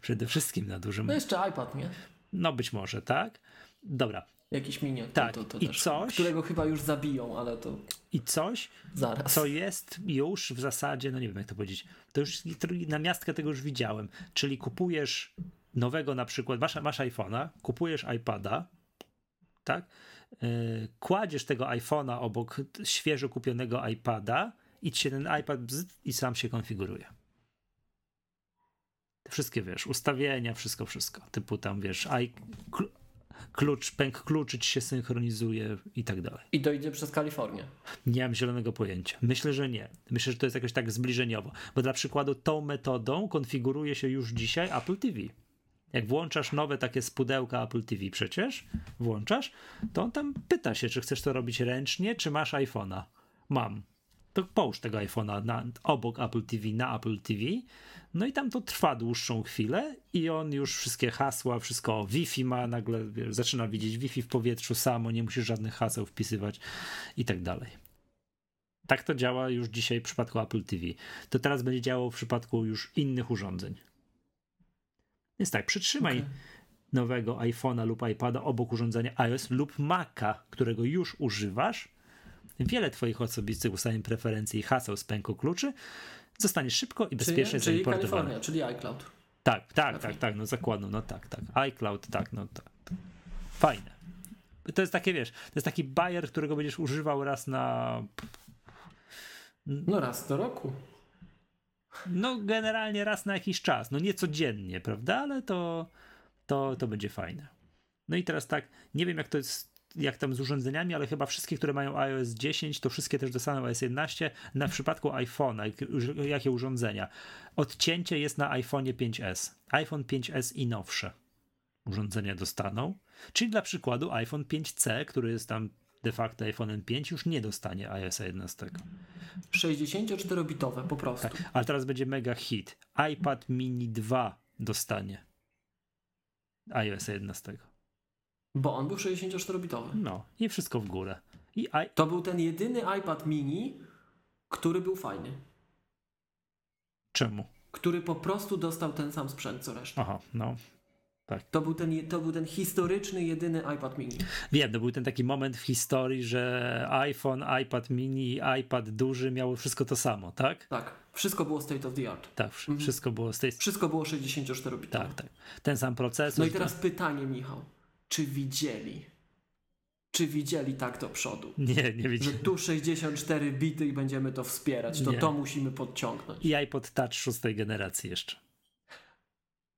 Speaker 1: Przede wszystkim na dużym.
Speaker 2: No jeszcze iPad, nie?
Speaker 1: No być może, tak. Dobra.
Speaker 2: Jakiś minion.
Speaker 1: Tak,
Speaker 2: to, to
Speaker 1: i
Speaker 2: też,
Speaker 1: coś-
Speaker 2: Którego chyba już zabiją, ale to
Speaker 1: I coś,
Speaker 2: zaraz.
Speaker 1: co jest już w zasadzie, no nie wiem jak to powiedzieć, to już na miastkę tego już widziałem, czyli kupujesz nowego na przykład, masz, masz iPhone'a, kupujesz iPada, tak, Yy, kładziesz tego iPhone'a obok świeżo kupionego iPada i ci się ten iPad bzz, i sam się konfiguruje. Wszystkie, wiesz, ustawienia, wszystko, wszystko, typu tam, wiesz, i, klucz, pęk kluczy ci się synchronizuje i tak dalej.
Speaker 2: I dojdzie przez Kalifornię.
Speaker 1: Nie mam zielonego pojęcia. Myślę, że nie. Myślę, że to jest jakoś tak zbliżeniowo. Bo dla przykładu tą metodą konfiguruje się już dzisiaj Apple TV. Jak włączasz nowe takie z pudełka Apple TV przecież, włączasz, to on tam pyta się, czy chcesz to robić ręcznie, czy masz iPhone'a. Mam. To połóż tego iPhone'a na, obok Apple TV na Apple TV. No i tam to trwa dłuższą chwilę i on już wszystkie hasła, wszystko Wi-Fi ma, nagle wiesz, zaczyna widzieć Wi-Fi w powietrzu samo, nie musisz żadnych haseł wpisywać i tak dalej. Tak to działa już dzisiaj w przypadku Apple TV. To teraz będzie działało w przypadku już innych urządzeń. Więc tak, przytrzymaj
Speaker 2: Okej.
Speaker 1: nowego iPhone'a lub iPada obok urządzenia iOS lub Maca, którego już używasz. Wiele Twoich osobistych ustawień preferencji i haseł z pęku kluczy zostanie szybko i bezpiecznie
Speaker 2: czyli, czyli
Speaker 1: zaimportowane.
Speaker 2: Kalifornia, czyli iCloud.
Speaker 1: Tak, tak, tak, tak, no zakładno, no tak, tak. iCloud, tak, no tak. tak. Fajne. To jest takie, wiesz, to jest taki bajer, którego będziesz używał raz na,
Speaker 2: No raz do roku.
Speaker 1: no generalnie raz na jakiś czas, no nie codziennie, prawda, ale to, to, to będzie fajne. No i teraz tak, nie wiem jak to jest, jak tam z urządzeniami, ale chyba wszystkie, które mają iOS 10, to wszystkie też dostaną iOS 11. Na w przypadku iPhone'a, jak- jakie urządzenia? Odcięcie jest na iPhone'ie 5S. iPhone 5S i nowsze urządzenia dostaną. Czyli dla przykładu iPhone 5C, który jest tam de facto iPhone'em 5, już nie dostanie iOS 11.
Speaker 2: 64-bitowe po prostu.
Speaker 1: Tak, ale teraz będzie mega hit. iPad mini 2 dostanie iOS 11.
Speaker 2: Bo on był 64-bitowy.
Speaker 1: No i wszystko w górę. I i,
Speaker 2: To był ten jedyny iPad mini, który był fajny.
Speaker 1: czemu?
Speaker 2: Który po prostu dostał ten sam sprzęt co reszta.
Speaker 1: Aha, no.
Speaker 2: To był ten, to był ten historyczny, jedyny iPad mini.
Speaker 1: Wiem, to był ten taki moment w historii, że iPhone, iPad mini iPad duży miały wszystko to samo, tak?
Speaker 2: Tak. Wszystko było state of the art.
Speaker 1: Tak, wsz- wszystko było z tej
Speaker 2: Wszystko było 64-bitowe.
Speaker 1: Tak, tak. Ten sam procesor.
Speaker 2: No i teraz pytanie, Michał. Czy widzieli? Czy widzieli tak do przodu?
Speaker 1: Nie, nie
Speaker 2: Że
Speaker 1: wiecie.
Speaker 2: tu 64 bity i będziemy to wspierać. To
Speaker 1: Nie.
Speaker 2: to musimy podciągnąć.
Speaker 1: I iPod Touch szóstej generacji jeszcze.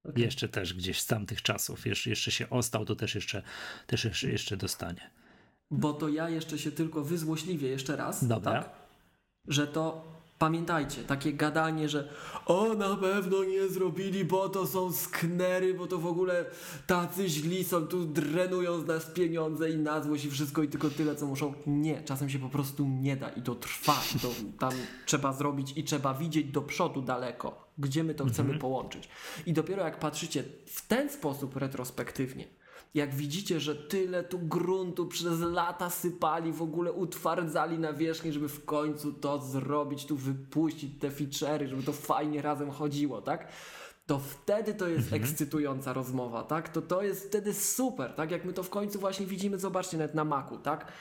Speaker 2: Okej.
Speaker 1: Jeszcze też gdzieś z tamtych czasów. Jeszcze, jeszcze się ostał, to też jeszcze, też jeszcze, jeszcze dostanie.
Speaker 2: Bo to ja jeszcze się tylko wyzłośliwię jeszcze raz.
Speaker 1: Dobra.
Speaker 2: Tak? Że to pamiętajcie, takie gadanie, że o na pewno nie zrobili, bo to są sknery, bo to w ogóle tacy źli są, tu drenują z nas pieniądze i na złość i wszystko i tylko tyle co muszą. Nie, czasem się po prostu nie da i to trwa. I to tam trzeba zrobić i trzeba widzieć do przodu daleko, gdzie my to chcemy połączyć. I dopiero jak patrzycie w ten sposób retrospektywnie, jak widzicie, że tyle tu gruntu przez lata sypali, w ogóle utwardzali na wierzchni, żeby w końcu to zrobić, tu wypuścić te feature'y, żeby to fajnie razem chodziło, tak? To wtedy to jest ekscytująca rozmowa, tak? To to jest wtedy super, tak? Jak my to w końcu właśnie widzimy, zobaczcie nawet na Macu, tak?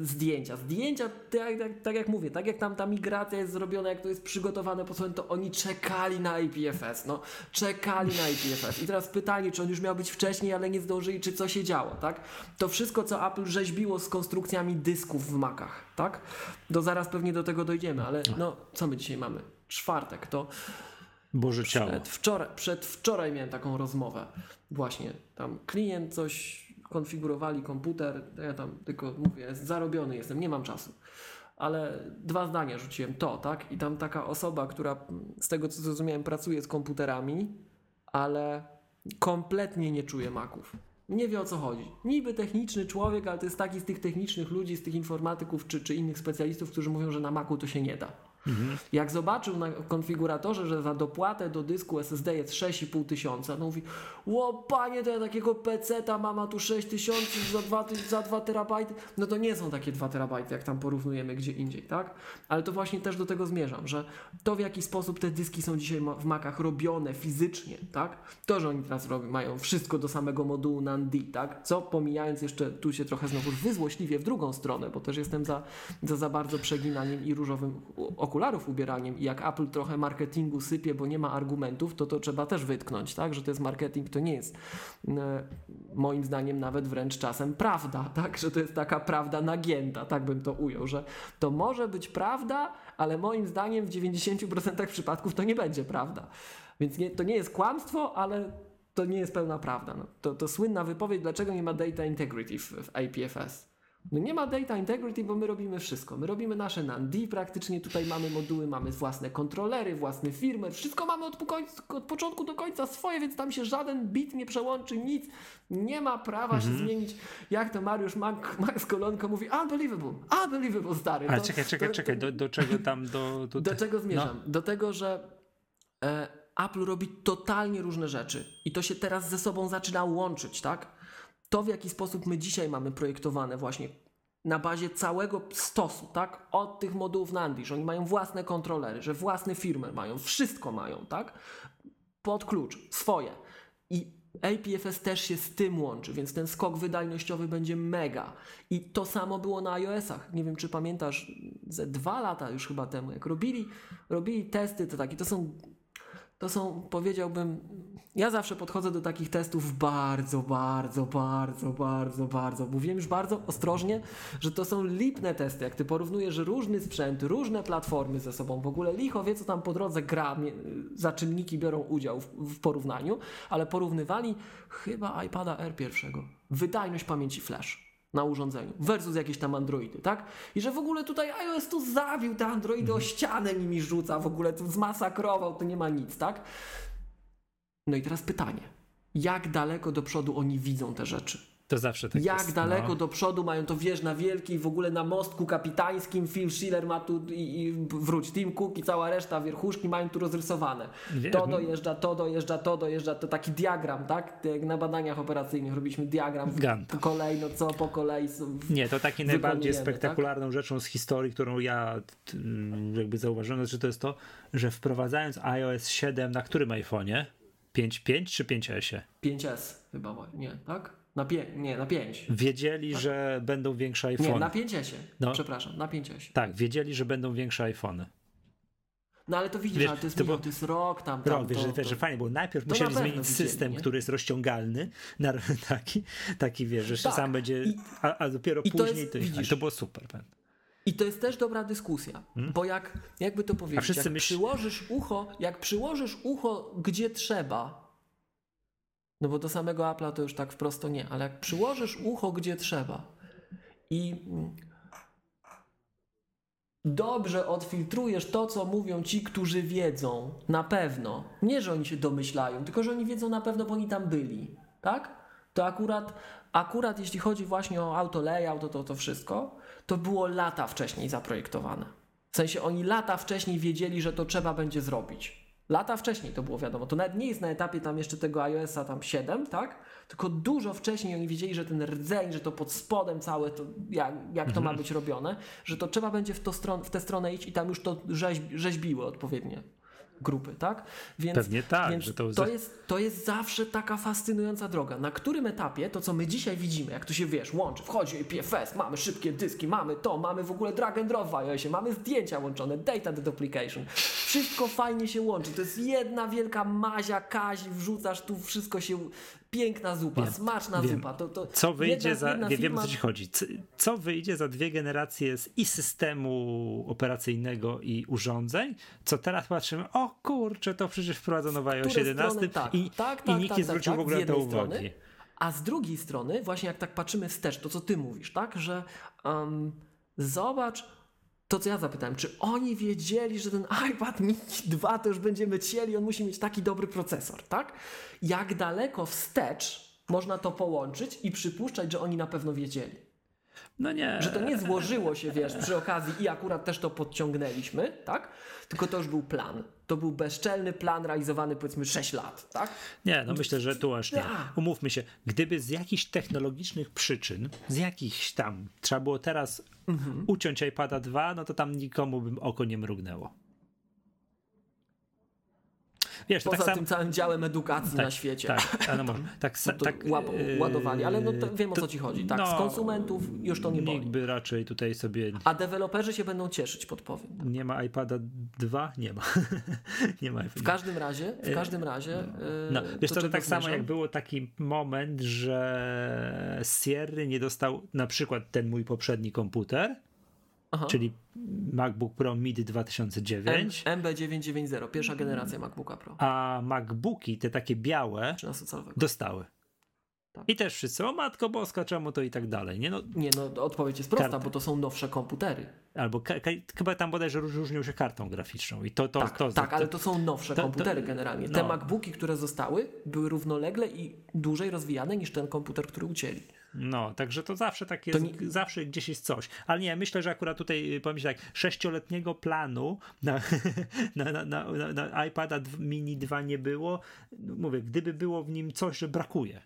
Speaker 2: Zdjęcia. Zdjęcia, tak, tak, tak jak mówię, tak jak tam ta migracja jest zrobiona, jak to jest przygotowane po sobie, to oni czekali na IPFS, no. Czekali na IPFS. I teraz pytanie, czy on już miał być wcześniej, ale nie zdążyli, czy co się działo, tak? To wszystko, co Apple rzeźbiło z konstrukcjami dysków w Macach, tak? To zaraz pewnie do tego dojdziemy, ale no, co my dzisiaj mamy? Czwartek, to
Speaker 1: Boże ciało.
Speaker 2: Przedwczoraj, przedwczoraj miałem taką rozmowę. Właśnie, tam klient coś konfigurowali komputer, ja tam tylko mówię, zarobiony jestem, nie mam czasu. Ale dwa zdania rzuciłem to, tak? I tam taka osoba, która z tego co zrozumiałem pracuje z komputerami, ale kompletnie nie czuje maków. Nie wie o co chodzi. Niby techniczny człowiek, ale to jest taki z tych technicznych ludzi, z tych informatyków czy, czy innych specjalistów, którzy mówią, że na maku to się nie da. Jak zobaczył na konfiguratorze, że za dopłatę do dysku SSD jest 6,5 tysiąca, no mówi, ło panie, to ja takiego PC-ta mam, a tu 6 tysięcy za 2, ty- za 2 terabajty. No to nie są takie 2 terabajty, jak tam porównujemy gdzie indziej, tak? Ale to właśnie też do tego zmierzam, że to w jaki sposób te dyski są dzisiaj w Macach robione fizycznie, tak? To, że oni teraz robią, mają wszystko do samego modułu NAND, tak? Co pomijając jeszcze, tu się trochę znowu wyzłośliwie w drugą stronę, bo też jestem za, za, za bardzo przeginaniem i różowym u- okularów ubieraniem i jak Apple trochę marketingu sypie, bo nie ma argumentów, to to trzeba też wytknąć, tak? Że to jest marketing, to nie jest e, moim zdaniem nawet wręcz czasem prawda, [laughs] tak? Że to jest taka prawda nagięta, tak bym to ujął, że to może być prawda, ale moim zdaniem w 90% przypadków to nie będzie prawda. Więc nie, to nie jest kłamstwo, ale to nie jest pełna prawda. No, to, to słynna wypowiedź, dlaczego nie ma data integrity w, w IPFS. No nie ma data integrity, bo my robimy wszystko. My robimy nasze NAND, praktycznie tutaj mamy moduły, mamy własne kontrolery, własny firmware, wszystko mamy od, od początku do końca swoje, więc tam się żaden bit nie przełączy, nic. Nie ma prawa się zmienić. Jak to Mariusz Mac- Max Kolonko mówi, unbelievable, unbelievable stary.
Speaker 1: Ale
Speaker 2: To-
Speaker 1: czekaj, czekaj,
Speaker 2: to-
Speaker 1: czekaj, do, do czego tam, do... do,
Speaker 2: do czego zmierzam?
Speaker 1: No.
Speaker 2: Do tego, że e, Apple robi totalnie różne rzeczy i to się teraz ze sobą zaczyna łączyć, tak? To w jaki sposób my dzisiaj mamy projektowane właśnie na bazie całego stosu, tak? Od tych modułów Nandi, że oni mają własne kontrolery, że własny firmę mają, wszystko mają, tak? Pod klucz, swoje. I APFS też się z tym łączy, więc ten skok wydajnościowy będzie mega. I to samo było na iOS-ach. Nie wiem, czy pamiętasz, ze dwa lata już chyba temu, jak robili, robili testy, to takie, to są to są, powiedziałbym, ja zawsze podchodzę do takich testów bardzo, bardzo, bardzo, bardzo, bardzo. Mówiłem już bardzo ostrożnie, że to są lipne testy. Jak ty porównujesz różny sprzęt, różne platformy ze sobą, w ogóle licho wie, co tam po drodze gra, za czynniki biorą udział w, w porównaniu, ale porównywali chyba iPada R pierwszego. Wydajność pamięci flash na urządzeniu versus jakieś tam Androidy, tak? I że w ogóle tutaj iOS tu zawił te Androidy o ścianę nimi rzuca, w ogóle tu zmasakrował, to nie ma nic, tak? No i teraz pytanie. Jak daleko do przodu oni widzą te rzeczy?
Speaker 1: To zawsze tak
Speaker 2: Jak
Speaker 1: jest,
Speaker 2: daleko
Speaker 1: no.
Speaker 2: do przodu mają to wież na wielkiej, w ogóle na mostku kapitańskim, Phil Schiller ma tu i, i wróć, Tim Cook i cała reszta wierchuszki mają tu rozrysowane. To dojeżdża, to dojeżdża, to dojeżdża, to taki diagram, tak? Jak na badaniach operacyjnych robiliśmy diagram
Speaker 1: Gantt.
Speaker 2: kolejno, co po kolei.
Speaker 1: Nie, to takie najbardziej
Speaker 2: tak?
Speaker 1: spektakularną rzeczą z historii, którą ja t- m, jakby zauważyłem, że to jest to, że wprowadzając iOS 7 na którym iPhone'ie? 5.5 czy 5S?
Speaker 2: 5S chyba, nie, tak? Na pie, nie, na 5.
Speaker 1: Wiedzieli, że będą większe
Speaker 2: Nie,
Speaker 1: iPhony.
Speaker 2: na 5S.
Speaker 1: No.
Speaker 2: Przepraszam, na 5S.
Speaker 1: Tak, wiedzieli, że będą większe iPhony.
Speaker 2: No ale to widzisz,
Speaker 1: Wiesz,
Speaker 2: ale to jest,
Speaker 1: to
Speaker 2: milion, to jest rok tam. tam
Speaker 1: Rok, wiesz,
Speaker 2: to,
Speaker 1: że, wiesz,
Speaker 2: to...
Speaker 1: że fajnie, bo najpierw
Speaker 2: To
Speaker 1: musieli
Speaker 2: na
Speaker 1: zmienić system,
Speaker 2: nie?
Speaker 1: który jest rozciągalny, na, [laughs] taki, taki wiesz, że
Speaker 2: Tak.
Speaker 1: sam będzie,
Speaker 2: I-
Speaker 1: a, a dopiero
Speaker 2: i to
Speaker 1: później
Speaker 2: jest-
Speaker 1: to,
Speaker 2: widzisz.
Speaker 1: to było super. pewnie.
Speaker 2: I to jest też dobra dyskusja, bo jak, jakby to powiedzieć,
Speaker 1: wszyscy
Speaker 2: jak
Speaker 1: myśl-
Speaker 2: przyłożysz ucho, jak przyłożysz ucho gdzie trzeba, no bo do samego Apple'a to już tak wprost nie, ale jak przyłożysz ucho gdzie trzeba i mm, dobrze odfiltrujesz to, co mówią ci, którzy wiedzą, na pewno, nie, że oni się domyślają, tylko, że oni wiedzą na pewno, bo oni tam byli, tak? To akurat, akurat jeśli chodzi właśnie o auto layout, to, to, to wszystko, to było lata wcześniej zaprojektowane. W sensie oni lata wcześniej wiedzieli, że to trzeba będzie zrobić. Lata wcześniej to było wiadomo. To nawet nie jest na etapie tam jeszcze tego iOS-a tam 7, tak? Tylko dużo wcześniej oni wiedzieli, że ten rdzeń, że to pod spodem całe to, jak, jak to ma być robione, że to trzeba będzie w, to stron, w tę stronę iść i tam już to rzeźb, rzeźbiły odpowiednie grupy, tak? Więc,
Speaker 1: Pewnie tak,
Speaker 2: więc
Speaker 1: to-
Speaker 2: to, jest, to jest zawsze taka fascynująca droga. Na którym etapie to, co my dzisiaj widzimy, jak to się wiesz, łączy, wchodzi PFS, mamy szybkie dyski, mamy to, mamy w ogóle drag and drop w iOSie, mamy zdjęcia łączone, data deduplication. Wszystko fajnie się łączy. To jest jedna wielka mazia, kazi, wrzucasz tu, wszystko się. Piękna zupa,
Speaker 1: Wiem,
Speaker 2: smaczna
Speaker 1: wiem.
Speaker 2: zupa. To, to
Speaker 1: Co wyjdzie
Speaker 2: jedna-
Speaker 1: za.
Speaker 2: jedna
Speaker 1: Wie, wiem o
Speaker 2: firma-
Speaker 1: co ci chodzi. Co wyjdzie za dwie generacje z i systemu operacyjnego i urządzeń? Co teraz patrzymy, o kurczę, to przecież wprowadzono w iOS
Speaker 2: które
Speaker 1: 11
Speaker 2: strony, tak,
Speaker 1: i,
Speaker 2: tak,
Speaker 1: i
Speaker 2: tak,
Speaker 1: nikt
Speaker 2: tak,
Speaker 1: nie
Speaker 2: tak,
Speaker 1: zwrócił w ogóle na to uwagi.
Speaker 2: strony. A z drugiej strony, właśnie jak tak patrzymy wstecz, to co ty mówisz, tak, że um, zobacz to, co ja zapytałem, czy oni wiedzieli, że ten iPad mini 2 to już będziemy cieli, on musi mieć taki dobry procesor, tak? Jak daleko wstecz można to połączyć i przypuszczać, że oni na pewno wiedzieli?
Speaker 1: No nie.
Speaker 2: Że to nie złożyło się, wiesz, przy okazji i akurat też to podciągnęliśmy, tak? Tylko to już był plan. To był bezczelny plan realizowany powiedzmy 6 lat, tak?
Speaker 1: Nie, no myślę, że tu aż nie. Umówmy się, gdyby z jakichś technologicznych przyczyn, z jakichś tam, trzeba było teraz
Speaker 2: Mhm.
Speaker 1: uciąć iPada 2, no to tam nikomu bym oko nie mrugnęło. Wiesz,
Speaker 2: Poza
Speaker 1: tak
Speaker 2: tym
Speaker 1: samo.
Speaker 2: całym działem edukacji na świecie.
Speaker 1: Tak, [laughs] a no tak, tak
Speaker 2: łap-
Speaker 1: yy,
Speaker 2: ładowali, ale no to wiem o
Speaker 1: to-
Speaker 2: co ci chodzi. Tak,
Speaker 1: no,
Speaker 2: z konsumentów już to nie
Speaker 1: Nikt
Speaker 2: boli.
Speaker 1: by raczej tutaj sobie
Speaker 2: A deweloperzy się będą cieszyć, podpowiem.
Speaker 1: nie ma iPada 2? Nie ma. [laughs] nie ma
Speaker 2: W każdym razie, w każdym razie.
Speaker 1: No,
Speaker 2: yy,
Speaker 1: wiesz, to, to tak samo
Speaker 2: zmierzam?
Speaker 1: jak było taki moment, że Sierry nie dostał na przykład ten mój poprzedni komputer,
Speaker 2: Aha.
Speaker 1: czyli MacBook Pro MIDI 2009,
Speaker 2: M- MB990, pierwsza generacja MacBooka Pro.
Speaker 1: a MacBooki, te takie białe,
Speaker 2: 13-calowego.
Speaker 1: dostały.
Speaker 2: Tak.
Speaker 1: I też wszyscy, o matko boska, czemu to i tak dalej, nie? No,
Speaker 2: Nie, no odpowiedź jest prosta, bo to są nowsze komputery.
Speaker 1: albo chyba tam bodajże róż- różnią się kartą graficzną i to, to,
Speaker 2: Tak,
Speaker 1: to,
Speaker 2: tak
Speaker 1: to,
Speaker 2: ale to są nowsze
Speaker 1: to-
Speaker 2: komputery generalnie. Te
Speaker 1: no.
Speaker 2: MacBooki, które zostały, były równolegle i dłużej rozwijane niż ten komputer, który ucięli.
Speaker 1: No, także to zawsze tak jest, zawsze gdzieś jest coś. Ale nie, myślę, że akurat tutaj, y, powiem tak, sześcioletniego planu [laughs] na, na, na, na, na, iPada mini 2 nie było. Mówię, gdyby było w nim coś, że brakuje,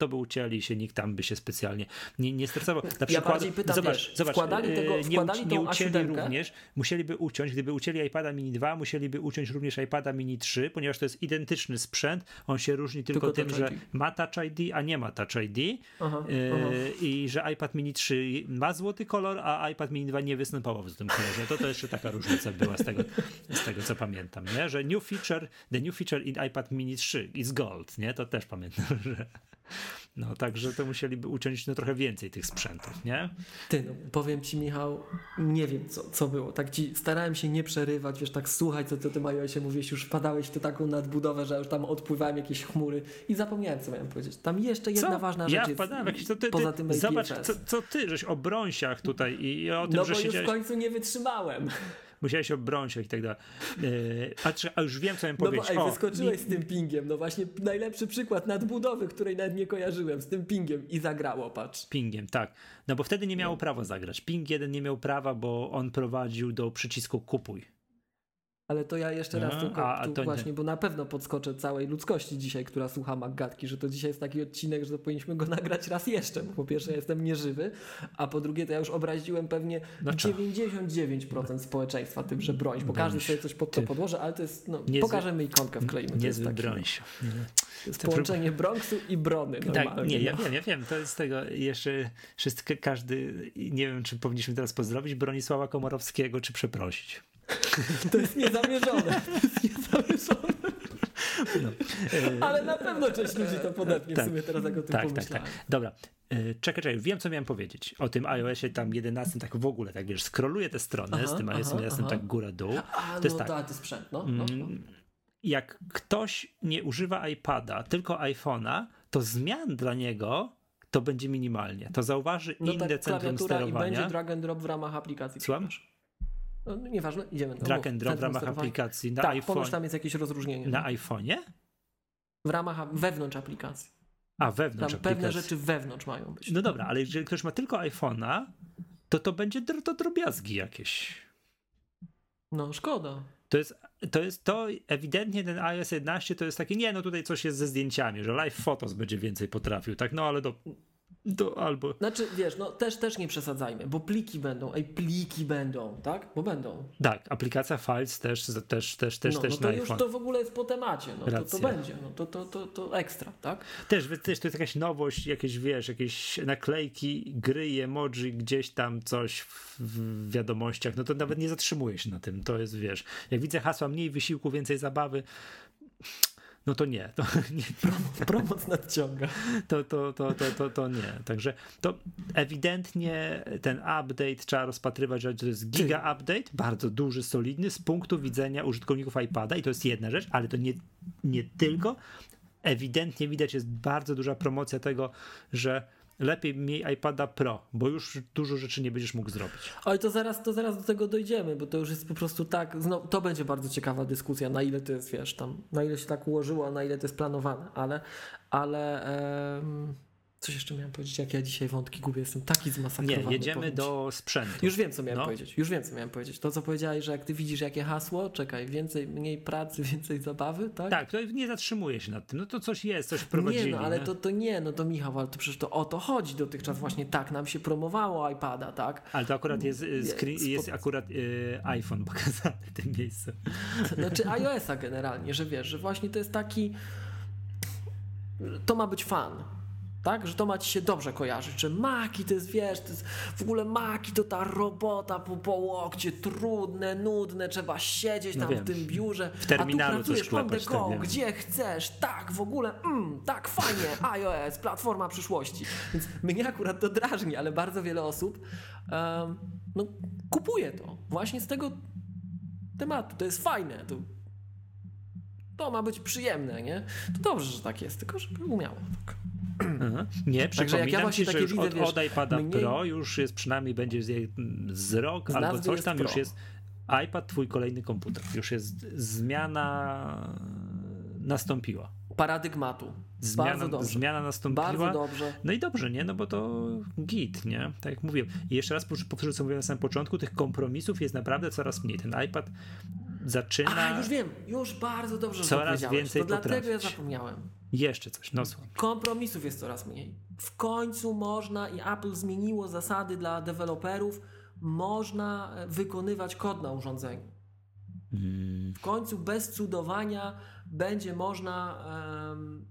Speaker 1: to by ucięli i się nikt tam by się specjalnie nie, nie stresował. Na
Speaker 2: Ja
Speaker 1: przykład,
Speaker 2: bardziej pytam,
Speaker 1: zobacz,
Speaker 2: wiesz,
Speaker 1: zobacz,
Speaker 2: wkładali tego-
Speaker 1: e,
Speaker 2: wkładali
Speaker 1: nie,
Speaker 2: tą
Speaker 1: nie ucięli
Speaker 2: A7?
Speaker 1: również, musieliby uciąć, gdyby ucięli iPada mini 2, musieliby uciąć również iPada mini 3, ponieważ to jest identyczny sprzęt, on się różni tylko,
Speaker 2: Tylko
Speaker 1: tym, że ma Touch ID, a nie ma Touch ID
Speaker 2: Aha,
Speaker 1: e,
Speaker 2: aha.
Speaker 1: i że iPad mini 3 ma złoty kolor, a iPad mini 2 nie występował w tym kolorze. To, to jeszcze taka różnica była z tego, z tego co pamiętam, nie? że new feature, the new feature in iPad mini 3 is gold, nie? To też pamiętam, że no także to musieliby uciąć no, trochę więcej tych sprzętów, nie?
Speaker 2: Ty, no, powiem ci Michał, nie wiem co, co było. Tak ci starałem się nie przerywać, wiesz, tak słuchać, co ty o tym iOSie mówiłeś, już wpadałeś w tę taką nadbudowę, że już tam odpływałem jakieś chmury i zapomniałem, co miałem powiedzieć. Tam jeszcze jedna
Speaker 1: Co?
Speaker 2: ważna rzecz
Speaker 1: ja
Speaker 2: jest
Speaker 1: wpadałem w jakieś, to ty, ty,
Speaker 2: poza tym
Speaker 1: Zobacz, co, co ty, żeś o brąsiach tutaj i, i o tym,
Speaker 2: No
Speaker 1: że
Speaker 2: bo już w końcu nie wytrzymałem.
Speaker 1: Musiałeś o brąsiach i tak dalej. Yy, a, już wiem, co miałem
Speaker 2: No bo
Speaker 1: powiedzieć.
Speaker 2: ej, wyskoczyłeś z tym pingiem, no właśnie najlepszy przykład nadbudowy, której nawet nie kojarzyłem, z tym pingiem i zagrało, patrz.
Speaker 1: Pingiem, tak. No bo wtedy nie miało prawa zagrać. Ping 1 nie miał prawa, bo on prowadził do przycisku kupuj.
Speaker 2: Ale to ja jeszcze raz
Speaker 1: No,
Speaker 2: tylko
Speaker 1: a- a
Speaker 2: tu
Speaker 1: to nie.
Speaker 2: właśnie, bo na pewno podskoczę całej ludzkości dzisiaj, która słucha Maggatki, że to dzisiaj jest taki odcinek, że to powinniśmy go [laughs] nagrać raz jeszcze, bo po pierwsze ja jestem nieżywy, a po drugie to ja już obraziłem pewnie
Speaker 1: No co?
Speaker 2: 99% społeczeństwa tym, że broń, bo każdy sobie coś pod to podłoży, ale to jest, no,
Speaker 1: Niezły-
Speaker 2: pokażemy ikonkę, wkleimy. To
Speaker 1: Niezły
Speaker 2: taki,
Speaker 1: brońsiu.
Speaker 2: to jest połączenie Bronxu i Brony
Speaker 1: Tak, nie, ja
Speaker 2: no.
Speaker 1: wiem, ja wiem. To jest tego jeszcze wszystko, każdy, nie wiem, czy powinniśmy teraz pozdrowić Bronisława Komorowskiego, czy przeprosić.
Speaker 2: To jest niezamierzone, [laughs] to jest niezamierzone.
Speaker 1: No.
Speaker 2: Ale na pewno część ludzi to podepnie,
Speaker 1: tak.
Speaker 2: w sumie teraz jak o tym
Speaker 1: Tak, tak,
Speaker 2: pomyślałem.
Speaker 1: tak. Dobra. Yy, Czekaj, czekaj, wiem co miałem powiedzieć o tym iOSie tam 11, tak w ogóle, tak wiesz, skroluję te strony
Speaker 2: Aha,
Speaker 1: z tym iOSem
Speaker 2: aha,
Speaker 1: 11
Speaker 2: aha.
Speaker 1: tak góra-dół.
Speaker 2: A,
Speaker 1: To
Speaker 2: no
Speaker 1: jest tak.
Speaker 2: tak, to sprzęt, no. no, no.
Speaker 1: Mm, Jak ktoś nie używa iPada, tylko iPhone'a, to zmian dla niego to będzie minimalnie. To zauważy
Speaker 2: No
Speaker 1: inne
Speaker 2: tak,
Speaker 1: centrum
Speaker 2: klawiatura i będzie
Speaker 1: sterowania.
Speaker 2: drag and drop w ramach aplikacji.
Speaker 1: Słucham?
Speaker 2: No, no, nieważne, idziemy. No,
Speaker 1: Drag and drop w ramach aplikacji na
Speaker 2: Tak,
Speaker 1: iPhone.
Speaker 2: ponoć tam jest jakieś rozróżnienie.
Speaker 1: Na iPhone'ie?
Speaker 2: W ramach, wewnątrz aplikacji.
Speaker 1: A
Speaker 2: Tam
Speaker 1: wewnątrz
Speaker 2: pewne
Speaker 1: aplikacji.
Speaker 2: rzeczy wewnątrz mają być.
Speaker 1: No dobra, ale jeżeli ktoś ma tylko iPhone'a, to to będzie dr- to drobiazgi jakieś.
Speaker 2: No szkoda.
Speaker 1: To jest, to jest to, ewidentnie ten iOS 11 to jest takie, nie, no tutaj coś jest ze zdjęciami, że Live Photos będzie więcej potrafił, tak, no ale do, do albo,
Speaker 2: Znaczy, wiesz, no też, też nie przesadzajmy, bo pliki będą, ej, pliki będą, tak? Bo będą.
Speaker 1: tak, aplikacja Files też, też, też, też,
Speaker 2: no,
Speaker 1: też
Speaker 2: no to
Speaker 1: na
Speaker 2: już
Speaker 1: iPhone.
Speaker 2: to w ogóle jest po temacie, no to, to będzie, no to, to, to, to ekstra, tak?
Speaker 1: Też, też to jest jakaś nowość, jakieś, wiesz, jakieś naklejki, gry emoji, gdzieś tam coś w, w wiadomościach, no to nawet nie zatrzymuję się na tym, to jest, wiesz, jak widzę hasła mniej wysiłku, więcej zabawy, no to nie, to [laughs] nie,
Speaker 2: Promoc nadciąga.
Speaker 1: to, to, to, to, to, to nie. Także to ewidentnie ten update trzeba rozpatrywać, że to jest giga update, bardzo duży, solidny z punktu widzenia użytkowników iPada i to jest jedna rzecz, ale to nie, nie tylko. Ewidentnie widać jest bardzo duża promocja tego, że lepiej miej iPada Pro, bo już dużo rzeczy nie będziesz mógł zrobić.
Speaker 2: Ale to zaraz, to zaraz do tego dojdziemy, bo to już jest po prostu tak, no, to będzie bardzo ciekawa dyskusja, na ile to jest, wiesz, tam, na ile się tak ułożyło, na ile to jest planowane, ale, ale coś jeszcze miałem powiedzieć, jak ja dzisiaj wątki gubię, jestem taki zmasakrowany.
Speaker 1: Nie, jedziemy do sprzętu.
Speaker 2: Już wiem, co miałem
Speaker 1: No.
Speaker 2: powiedzieć. Już wiem, co miałem powiedzieć. To, co powiedziałeś, że jak ty widzisz jakie hasło, czekaj, więcej, mniej pracy, [laughs] więcej zabawy, tak?
Speaker 1: Tak, to nie zatrzymuję się nad tym. No to coś jest, coś wprowadzili.
Speaker 2: Nie, no ale
Speaker 1: nie?
Speaker 2: to, to nie, no to Michał, ale to przecież to o to chodzi dotychczas właśnie tak nam się promowało iPada, tak?
Speaker 1: Ale to akurat jest, y, screen, jest akurat y, iPhone pokazany w tym miejscu. [laughs]
Speaker 2: Znaczy iOS-a generalnie, że wiesz, że właśnie to jest taki. To ma być fan. Tak, że to ma ci się dobrze kojarzyć, że Maki to jest, wiesz, to jest w ogóle Maki to ta robota po, po łokcie, trudne, nudne, trzeba siedzieć
Speaker 1: No
Speaker 2: tam
Speaker 1: wiem.
Speaker 2: w tym biurze,
Speaker 1: W terminalu
Speaker 2: a tu pracujesz on the go, gdzie chcesz, tak, w ogóle, mm, tak, fajnie, [laughs] iOS, platforma przyszłości. Więc mnie akurat to drażni, ale bardzo wiele osób em, no, kupuje to właśnie z tego tematu. To jest fajne. To, to ma być przyjemne, nie? To dobrze, że tak jest, tylko żeby umiało. Tak. [clears throat]
Speaker 1: Nie,
Speaker 2: Także jak
Speaker 1: przypominam
Speaker 2: ja właśnie
Speaker 1: ci, że już od,
Speaker 2: wiesz,
Speaker 1: od iPada
Speaker 2: mniej-
Speaker 1: Pro już jest przynajmniej będzie z, z rok
Speaker 2: Z
Speaker 1: albo coś tam
Speaker 2: Pro.
Speaker 1: już jest iPad twój kolejny komputer. Już jest zmiana nastąpiła.
Speaker 2: Paradygmatu.
Speaker 1: Zmiana,
Speaker 2: bardzo dobrze.
Speaker 1: zmiana nastąpiła.
Speaker 2: Bardzo dobrze.
Speaker 1: No i dobrze, nie? No bo to git, nie? Tak jak mówiłem. I jeszcze raz powtórzę, co mówiłem na samym początku, tych kompromisów jest naprawdę coraz mniej. Ten iPad zaczyna...
Speaker 2: A, już wiem, już bardzo dobrze
Speaker 1: Coraz więcej
Speaker 2: To dlatego ja zapomniałem.
Speaker 1: Jeszcze coś, no słucham.
Speaker 2: Kompromisów jest coraz mniej. W końcu można i Apple zmieniło zasady dla deweloperów, można e, wykonywać kod na urządzeniu.
Speaker 1: Mm,
Speaker 2: W końcu bez cudowania będzie można em,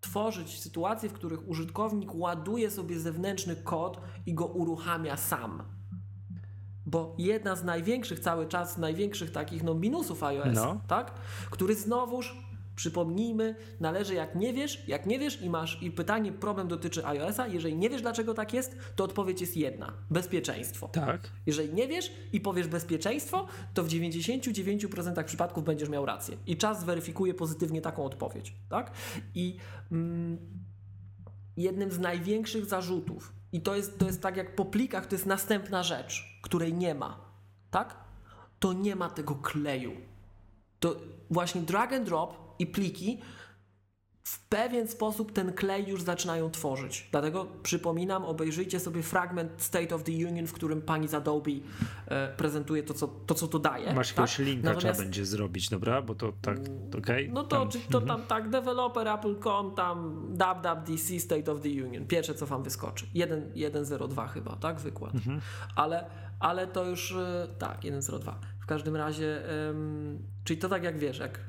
Speaker 2: tworzyć sytuacje, w których użytkownik ładuje sobie zewnętrzny kod i go uruchamia sam. Bo jedna z największych cały czas, największych takich no, minusów iOS,
Speaker 1: No.
Speaker 2: tak? który znowuż, przypomnijmy, należy jak nie wiesz, jak nie wiesz i masz i pytanie, problem dotyczy iOS-a, jeżeli nie wiesz dlaczego tak jest, to odpowiedź jest jedna, bezpieczeństwo.
Speaker 1: tak.
Speaker 2: Jeżeli nie wiesz i powiesz bezpieczeństwo, to w 99% przypadków będziesz miał rację. I czas zweryfikuje pozytywnie taką odpowiedź. Tak? I mm, jednym z największych zarzutów, i to jest, to jest tak jak po plikach, to jest następna rzecz, której nie ma. Tak? To nie ma tego kleju. To właśnie drag and drop i pliki w pewien sposób ten klej już zaczynają tworzyć. Dlatego przypominam, obejrzyjcie sobie fragment State of the Union, w którym pani z Adobe prezentuje to co, to, co to daje.
Speaker 1: Masz jakiegoś
Speaker 2: tak?
Speaker 1: linka
Speaker 2: Natomiast-
Speaker 1: trzeba będzie zrobić, dobra? Bo to tak, okej?
Speaker 2: No to,
Speaker 1: Tam.
Speaker 2: czy to tam tak, developer Apple.com, tam www.dc State of the Union. Pierwsze co wam wyskoczy. 1, 1.02 chyba, tak? Wykład.
Speaker 1: Mhm.
Speaker 2: Ale, ale to już e, tak, 1.02. W każdym razie, czyli to tak jak wiesz, jak,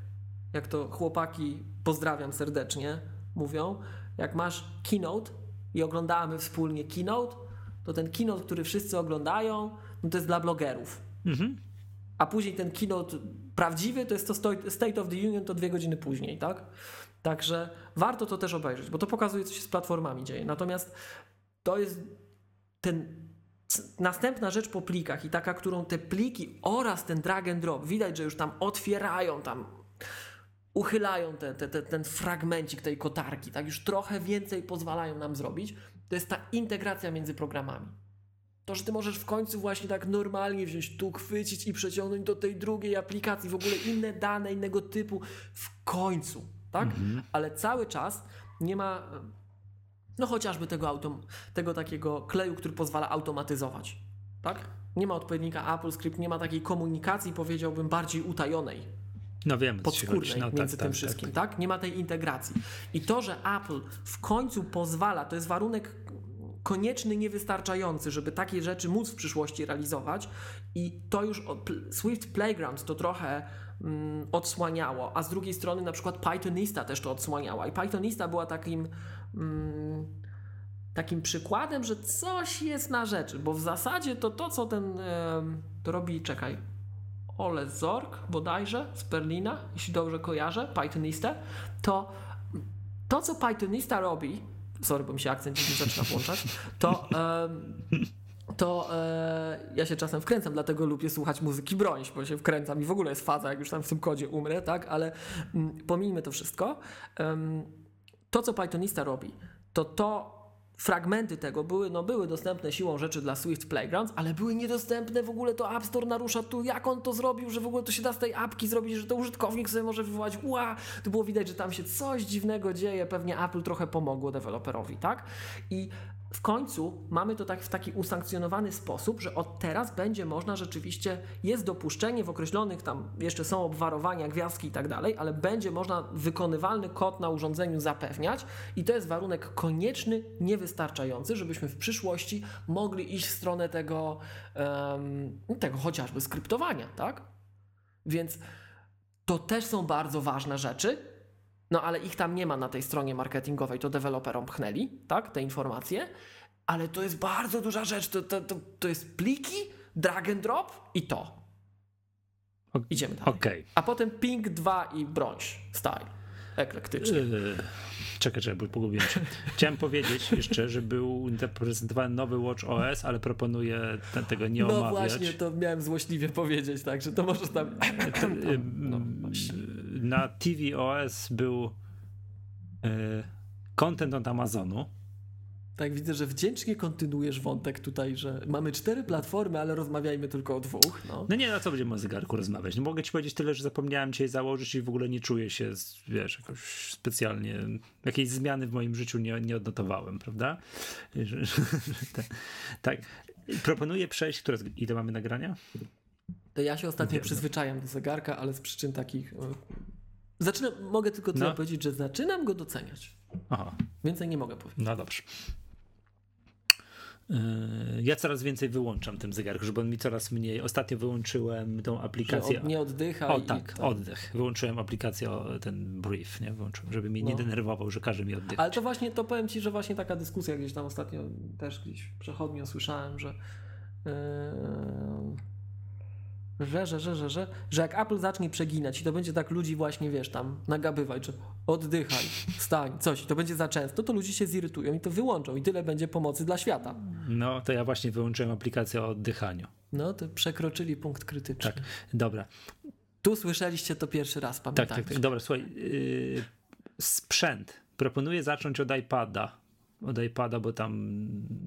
Speaker 2: jak to chłopaki, pozdrawiam serdecznie, mówią, jak masz keynote i oglądamy wspólnie keynote, to ten keynote, który wszyscy oglądają, no to jest dla blogerów.
Speaker 1: Mhm.
Speaker 2: A później ten keynote prawdziwy to jest to State of the Union to dwie godziny później, tak? Także warto to też obejrzeć, bo to pokazuje, co się z platformami dzieje. Natomiast to jest ten następna rzecz po plikach i taka, którą te pliki oraz ten drag and drop, widać, że już tam otwierają, tam uchylają te, te, te, ten fragmencik tej kotarki, tak? Już trochę więcej pozwalają nam zrobić. To jest ta integracja między programami. To, że ty możesz w końcu właśnie tak normalnie wziąć tu, chwycić i przeciągnąć do tej drugiej aplikacji, w ogóle inne dane innego typu. W końcu, tak? Ale cały czas nie ma, no chociażby tego, autom, tego takiego kleju, który pozwala automatyzować, tak? Nie ma odpowiednika AppleScript, nie ma takiej komunikacji, powiedziałbym, bardziej utajonej
Speaker 1: No wiem, o co ci chodzi.
Speaker 2: podskórnej
Speaker 1: no,
Speaker 2: między
Speaker 1: tak,
Speaker 2: tym
Speaker 1: tak,
Speaker 2: wszystkim,
Speaker 1: tak.
Speaker 2: tak, Nie ma tej integracji. I to, że Apple w końcu pozwala, to jest warunek konieczny, niewystarczający, żeby takie rzeczy móc w przyszłości realizować i to już Swift Playground to trochę mm, odsłaniało, a z drugiej strony na przykład Pythonista też to odsłaniała i Pythonista była takim mm, takim przykładem, że coś jest na rzeczy, bo w zasadzie to to, co ten to robi, czekaj, Ole Zork bodajże z Berlina, jeśli dobrze kojarzę, Pythonistę, to to, co Pythonista robi, sorry, bo mi się akcent dziwnie zaczyna włączać, to, to e, ja się czasem wkręcam, dlatego lubię słuchać muzyki brońś, bo się wkręcam i w ogóle jest faza, jak już tam w tym kodzie umrę, tak, ale mm, pomijmy to wszystko. To, co Pythonista robi, to to fragmenty tego były, no, były dostępne siłą rzeczy dla Swift Playgrounds, ale były niedostępne w ogóle, to App Store narusza tu, jak on to zrobił, że w ogóle to się da z tej apki zrobić, że to użytkownik sobie może wywołać, ła, to było widać, że tam się coś dziwnego dzieje, pewnie Apple trochę pomogło deweloperowi, tak? I w końcu mamy to tak w taki usankcjonowany sposób, że od teraz będzie można rzeczywiście, jest dopuszczenie w określonych tam, jeszcze są obwarowania, gwiazdki i tak dalej, ale będzie można wykonywalny kod na urządzeniu zapewniać i to jest warunek konieczny, niewystarczający, żebyśmy w przyszłości mogli iść w stronę tego, em, tego chociażby skryptowania, tak? Więc to też są bardzo ważne rzeczy, no ale ich tam nie ma na tej stronie marketingowej, to deweloperom pchnęli, tak, te informacje, ale to jest bardzo duża rzecz, to, to, to, to jest pliki, drag and drop i to. Idziemy dalej.
Speaker 1: Okej.
Speaker 2: A potem ping 2 i brąź, style, eklektyczny.
Speaker 1: Yy, Czekaj, czekaj, bo pogubiłem się. Chciałem powiedzieć jeszcze, że był zaprezentowany nowy Watch OS, ale proponuję te- tego nie
Speaker 2: No
Speaker 1: omawiać.
Speaker 2: właśnie, to miałem złośliwie powiedzieć, tak, że to możesz tam...
Speaker 1: Ym, [clears throat]
Speaker 2: No, właśnie.
Speaker 1: na tvOS był yy, content od Amazonu.
Speaker 2: Tak, widzę, że wdzięcznie kontynuujesz wątek tutaj, że mamy cztery platformy, ale rozmawiajmy tylko o dwóch, no.
Speaker 1: No nie, na co będziemy o zegarku rozmawiać? No mogę ci powiedzieć tyle, że zapomniałem dzisiaj założyć i w ogóle nie czuję się, wiesz, jakoś specjalnie, jakiejś zmiany w moim życiu nie, nie odnotowałem, prawda? Tak. Proponuję przejść, które, ile mamy nagrania?
Speaker 2: To ja się ostatnio
Speaker 1: Wiem.
Speaker 2: przyzwyczajam do zegarka, ale z przyczyn takich e, Zaczynam, mogę tylko tyle
Speaker 1: No.
Speaker 2: powiedzieć, że zaczynam go doceniać.
Speaker 1: Aha,
Speaker 2: Więcej nie mogę powiedzieć.
Speaker 1: no dobrze. Yy, Ja coraz więcej wyłączam ten zegarek, żeby on mi coraz mniej. Ostatnio wyłączyłem tą aplikację.
Speaker 2: od, nie oddycha.
Speaker 1: O tak,
Speaker 2: i
Speaker 1: oddech. Wyłączyłem aplikację, o, ten brief, nie? Wyłączyłem, żeby mnie nie
Speaker 2: No.
Speaker 1: denerwował, że każe mi oddychać.
Speaker 2: Ale to właśnie, to powiem Ci, że właśnie taka dyskusja gdzieś tam ostatnio też gdzieś przechodnio słyszałem, że yy, że, że, że, że, że, że jak Apple zacznie przeginać i to będzie tak ludzi właśnie, wiesz, tam nagabywać, że oddychaj, wstań, coś, i to będzie za często, to ludzie się zirytują i to wyłączą i tyle będzie pomocy dla świata.
Speaker 1: No, to ja właśnie wyłączyłem aplikację o oddychaniu.
Speaker 2: No, to przekroczyli punkt krytyczny.
Speaker 1: Tak, dobra.
Speaker 2: Tu słyszeliście to pierwszy raz,
Speaker 1: Tak,
Speaker 2: pamiętajcie.
Speaker 1: tak, tak. Dobra, słuchaj. Yy, sprzęt. Proponuję zacząć od iPada. Od iPada, bo tam.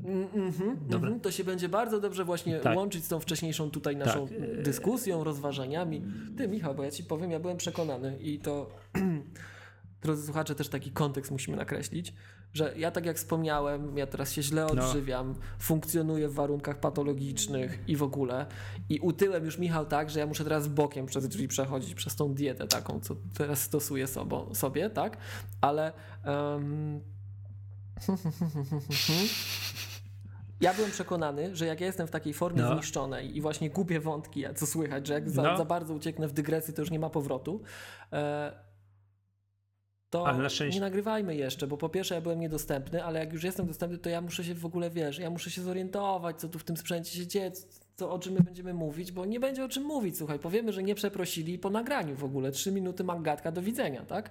Speaker 2: Mm, mhm,
Speaker 1: Dobra.
Speaker 2: To się będzie bardzo dobrze właśnie
Speaker 1: Tak.
Speaker 2: łączyć z tą wcześniejszą tutaj naszą
Speaker 1: Tak.
Speaker 2: dyskusją, rozważaniami. Ty, Michał, bo ja ci powiem, ja byłem przekonany i to, [clears throat] drodzy słuchacze, też taki kontekst musimy nakreślić, że ja tak jak wspomniałem, ja teraz się źle
Speaker 1: No.
Speaker 2: odżywiam, funkcjonuję w warunkach patologicznych i w ogóle i utyłem już Michał tak, że ja muszę teraz bokiem przez drzwi przechodzić, przez tą dietę taką, co teraz stosuję sobą, sobie, tak? Ale... em, Ja byłem przekonany, że jak ja jestem w takiej formie
Speaker 1: No.
Speaker 2: zniszczonej i właśnie gubię wątki, co słychać, że jak za,
Speaker 1: No.
Speaker 2: za bardzo ucieknę w dygresję, to już nie ma powrotu, e, to
Speaker 1: Ale na szczęście-
Speaker 2: nie nagrywajmy jeszcze, bo po pierwsze ja byłem niedostępny, ale jak już jestem dostępny, to ja muszę się w ogóle, wiesz, ja muszę się zorientować, co tu w tym sprzęcie się dzieje, co, o czym my będziemy mówić, bo nie będzie o czym mówić, słuchaj, powiemy, że nie przeprosili po nagraniu w ogóle, trzy minuty magatka, do widzenia, tak?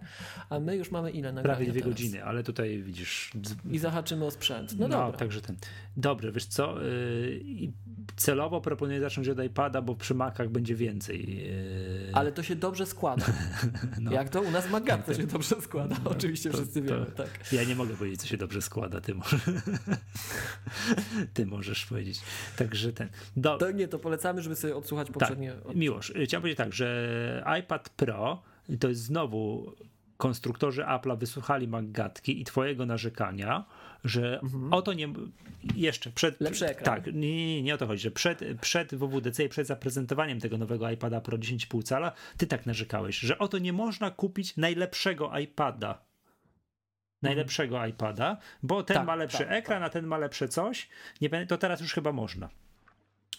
Speaker 2: A my już mamy ile nagrania
Speaker 1: Prawie dwie
Speaker 2: teraz?
Speaker 1: godziny, ale tutaj widzisz.
Speaker 2: I zahaczymy o sprzęt. No, dobra.
Speaker 1: także ten. Dobry, wiesz co? Yy, i celowo proponuję zacząć od iPada, bo przy Macach będzie więcej. Yy,
Speaker 2: Ale to się dobrze składa. [laughs]
Speaker 1: no.
Speaker 2: Jak to u nas w Magatce się dobrze składa, oczywiście
Speaker 1: to-
Speaker 2: wszyscy
Speaker 1: to-
Speaker 2: wiemy, tak.
Speaker 1: Ja nie mogę powiedzieć, co się dobrze składa, ty możesz, [laughs] ty możesz powiedzieć. Także ten. Do,
Speaker 2: To nie, to polecamy, żeby sobie odsłuchać poprzednie.
Speaker 1: Tak, Miłosz, y, chciałem powiedzieć tak, że iPad Pro to jest znowu konstruktorzy Apple'a wysłuchali Maggatki i twojego narzekania, że oto nie jeszcze przed
Speaker 2: Mhm. Lepszy ekran.
Speaker 1: tak, nie, nie, nie o to chodzi, że przed, przed WWDC i przed zaprezentowaniem tego nowego iPada Pro 10,5 cala, ty tak narzekałeś, że oto nie można kupić najlepszego iPada. Najlepszego iPada, bo ten
Speaker 2: Tak,
Speaker 1: ma lepszy
Speaker 2: tak,
Speaker 1: ekran, a ten ma lepsze coś. Nie, to teraz już chyba można.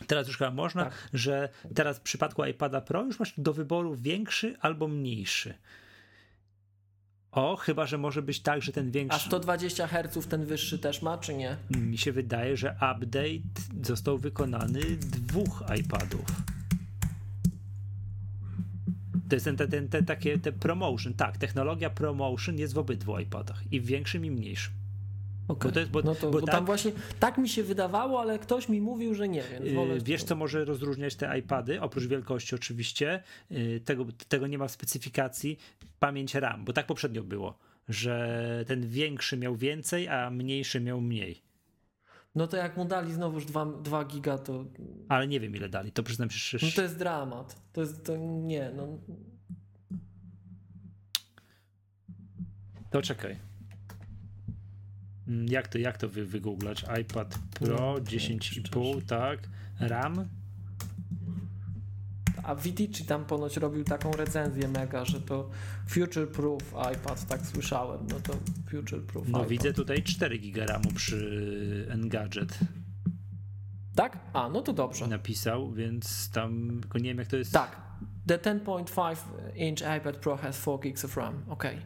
Speaker 1: Teraz już chyba można,
Speaker 2: Tak.
Speaker 1: że teraz w przypadku iPada Pro już masz do wyboru większy albo mniejszy. O, chyba, że może być tak, że ten
Speaker 2: A
Speaker 1: większy.
Speaker 2: 120 Hz ten wyższy też ma, czy nie?
Speaker 1: Mi się wydaje, że update został wykonany dwóch iPadów. To jest ten, ten, ten, ten takie te promotion. Tak, technologia promotion jest w obydwu iPadach. I w większym, i mniejszym.
Speaker 2: Okay.
Speaker 1: Bo to jest- bo-
Speaker 2: no to,
Speaker 1: bo
Speaker 2: bo
Speaker 1: tak-
Speaker 2: tam właśnie tak mi się wydawało, ale ktoś mi mówił, że nie, więc.
Speaker 1: Yy, Wiesz, co może rozróżniać te iPady? Oprócz wielkości, oczywiście, yy, tego, tego nie ma w specyfikacji. Pamięć RAM, bo tak poprzednio było, że ten większy miał więcej, a mniejszy miał mniej.
Speaker 2: No to jak mu dali znowuż 2, 2 giga, to...
Speaker 1: Ale nie wiem, ile dali. To przyznam się
Speaker 2: No
Speaker 1: szczerze.
Speaker 2: to jest dramat. To jest, to nie, no...
Speaker 1: To czekaj. Mm, Jak to, jak to wy, wygooglać? iPad Pro
Speaker 2: No,
Speaker 1: 10,5, tak. RAM?
Speaker 2: A Vitici tam ponoć robił taką recenzję mega, że to future proof iPad, tak słyszałem. No to future proof
Speaker 1: No
Speaker 2: iPad.
Speaker 1: widzę tutaj 4 giga RAMu przy Engadget
Speaker 2: Tak? A, no to dobrze.
Speaker 1: napisał, więc tam nie wiem jak to jest.
Speaker 2: Tak. The 10.5 inch iPad Pro has 4 gigs of RAM. Okej.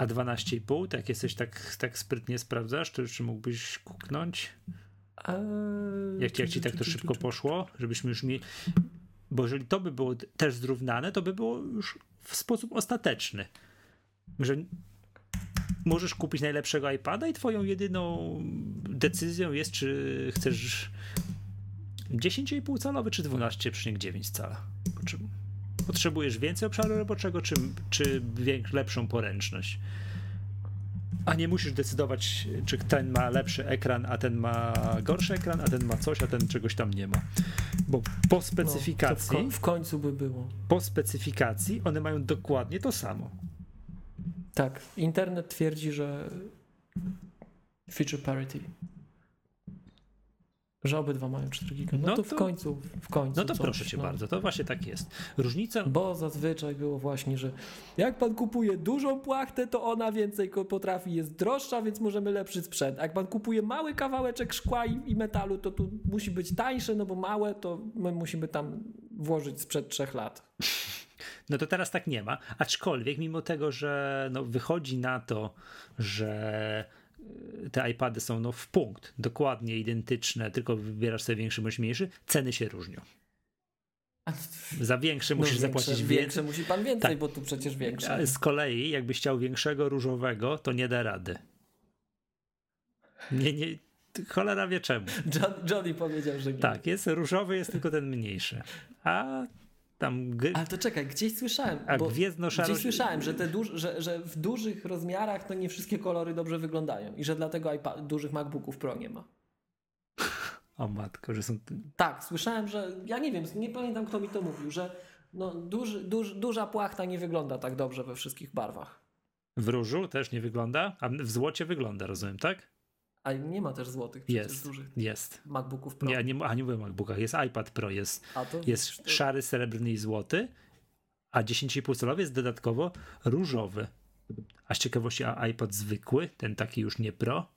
Speaker 1: A 12,5, tak jesteś tak, tak sprytnie sprawdzasz, to czy mógłbyś kuknąć?
Speaker 2: Eee,
Speaker 1: Jak, ci- jak ci tak to szybko poszło, żebyśmy już mieli. Bo jeżeli to by było też zrównane, to by było już w sposób ostateczny. Że możesz kupić najlepszego iPada i twoją jedyną decyzją jest, czy chcesz 10,5 calowy, czy 12,9 cala. Potrze- Potrzebujesz więcej obszaru roboczego, czy, czy lepszą poręczność. A nie musisz decydować, czy ten ma lepszy ekran, a ten ma gorszy ekran, a ten ma coś, a ten czegoś tam nie ma. Bo po
Speaker 2: No,
Speaker 1: specyfikacji,
Speaker 2: to w, ko- w końcu by było.
Speaker 1: po specyfikacji one mają dokładnie to samo.
Speaker 2: Tak. Internet twierdzi, że feature parity. Że obydwa mają 4 giga. No,
Speaker 1: No
Speaker 2: to,
Speaker 1: to-
Speaker 2: w końcu, w końcu
Speaker 1: No to
Speaker 2: coś,
Speaker 1: proszę cię
Speaker 2: no.
Speaker 1: bardzo, to właśnie tak jest. Różnica.
Speaker 2: Bo zazwyczaj było właśnie, że jak pan kupuje dużą płachtę, to ona więcej potrafi, jest droższa, więc możemy lepszy sprzęt. A jak pan kupuje mały kawałeczek szkła i, i metalu, to tu musi być tańsze, no bo małe, to my musimy tam włożyć sprzed trzech lat. [laughs]
Speaker 1: No to teraz tak nie ma. Aczkolwiek, mimo tego, że no wychodzi na to, że te iPady są no w punkt, dokładnie identyczne, tylko wybierasz sobie większy bądź mniejszy, ceny się różnią. Za większy musisz
Speaker 2: no,
Speaker 1: zapłacić
Speaker 2: większe,
Speaker 1: więcej.
Speaker 2: większe musi pan więcej,
Speaker 1: Tak.
Speaker 2: bo tu przecież większe.
Speaker 1: Ale z kolei, jakbyś chciał większego różowego, to nie da rady. Nie, nie, cholera wie czemu.
Speaker 2: John, Johnny powiedział, że nie.
Speaker 1: Tak, jest różowy, jest tylko ten mniejszy. A tam
Speaker 2: Ale to czekaj, gdzieś słyszałem,
Speaker 1: a
Speaker 2: bo gdzieś słyszałem, że, te duż, że, że w dużych rozmiarach to nie wszystkie kolory dobrze wyglądają i że dlatego iPad, dużych MacBooków Pro nie ma. [laughs]
Speaker 1: O matko, że są...
Speaker 2: Tak, słyszałem, że ja nie wiem, nie pamiętam kto mi to mówił, że no, duży, duż, duża płachta nie wygląda tak dobrze we wszystkich barwach.
Speaker 1: W różu też nie wygląda, a w złocie wygląda, rozumiem, tak?
Speaker 2: A nie ma też złotych przecież
Speaker 1: Jest,
Speaker 2: dużych
Speaker 1: jest.
Speaker 2: MacBooków Pro.
Speaker 1: Nie, a nie, a nie mówię o MacBookach, jest iPad Pro, jest,
Speaker 2: A to
Speaker 1: jest
Speaker 2: to-
Speaker 1: szary, srebrny i złoty, a 10,5 calowy jest dodatkowo różowy. A z ciekawości, a iPad zwykły, ten taki już nie Pro,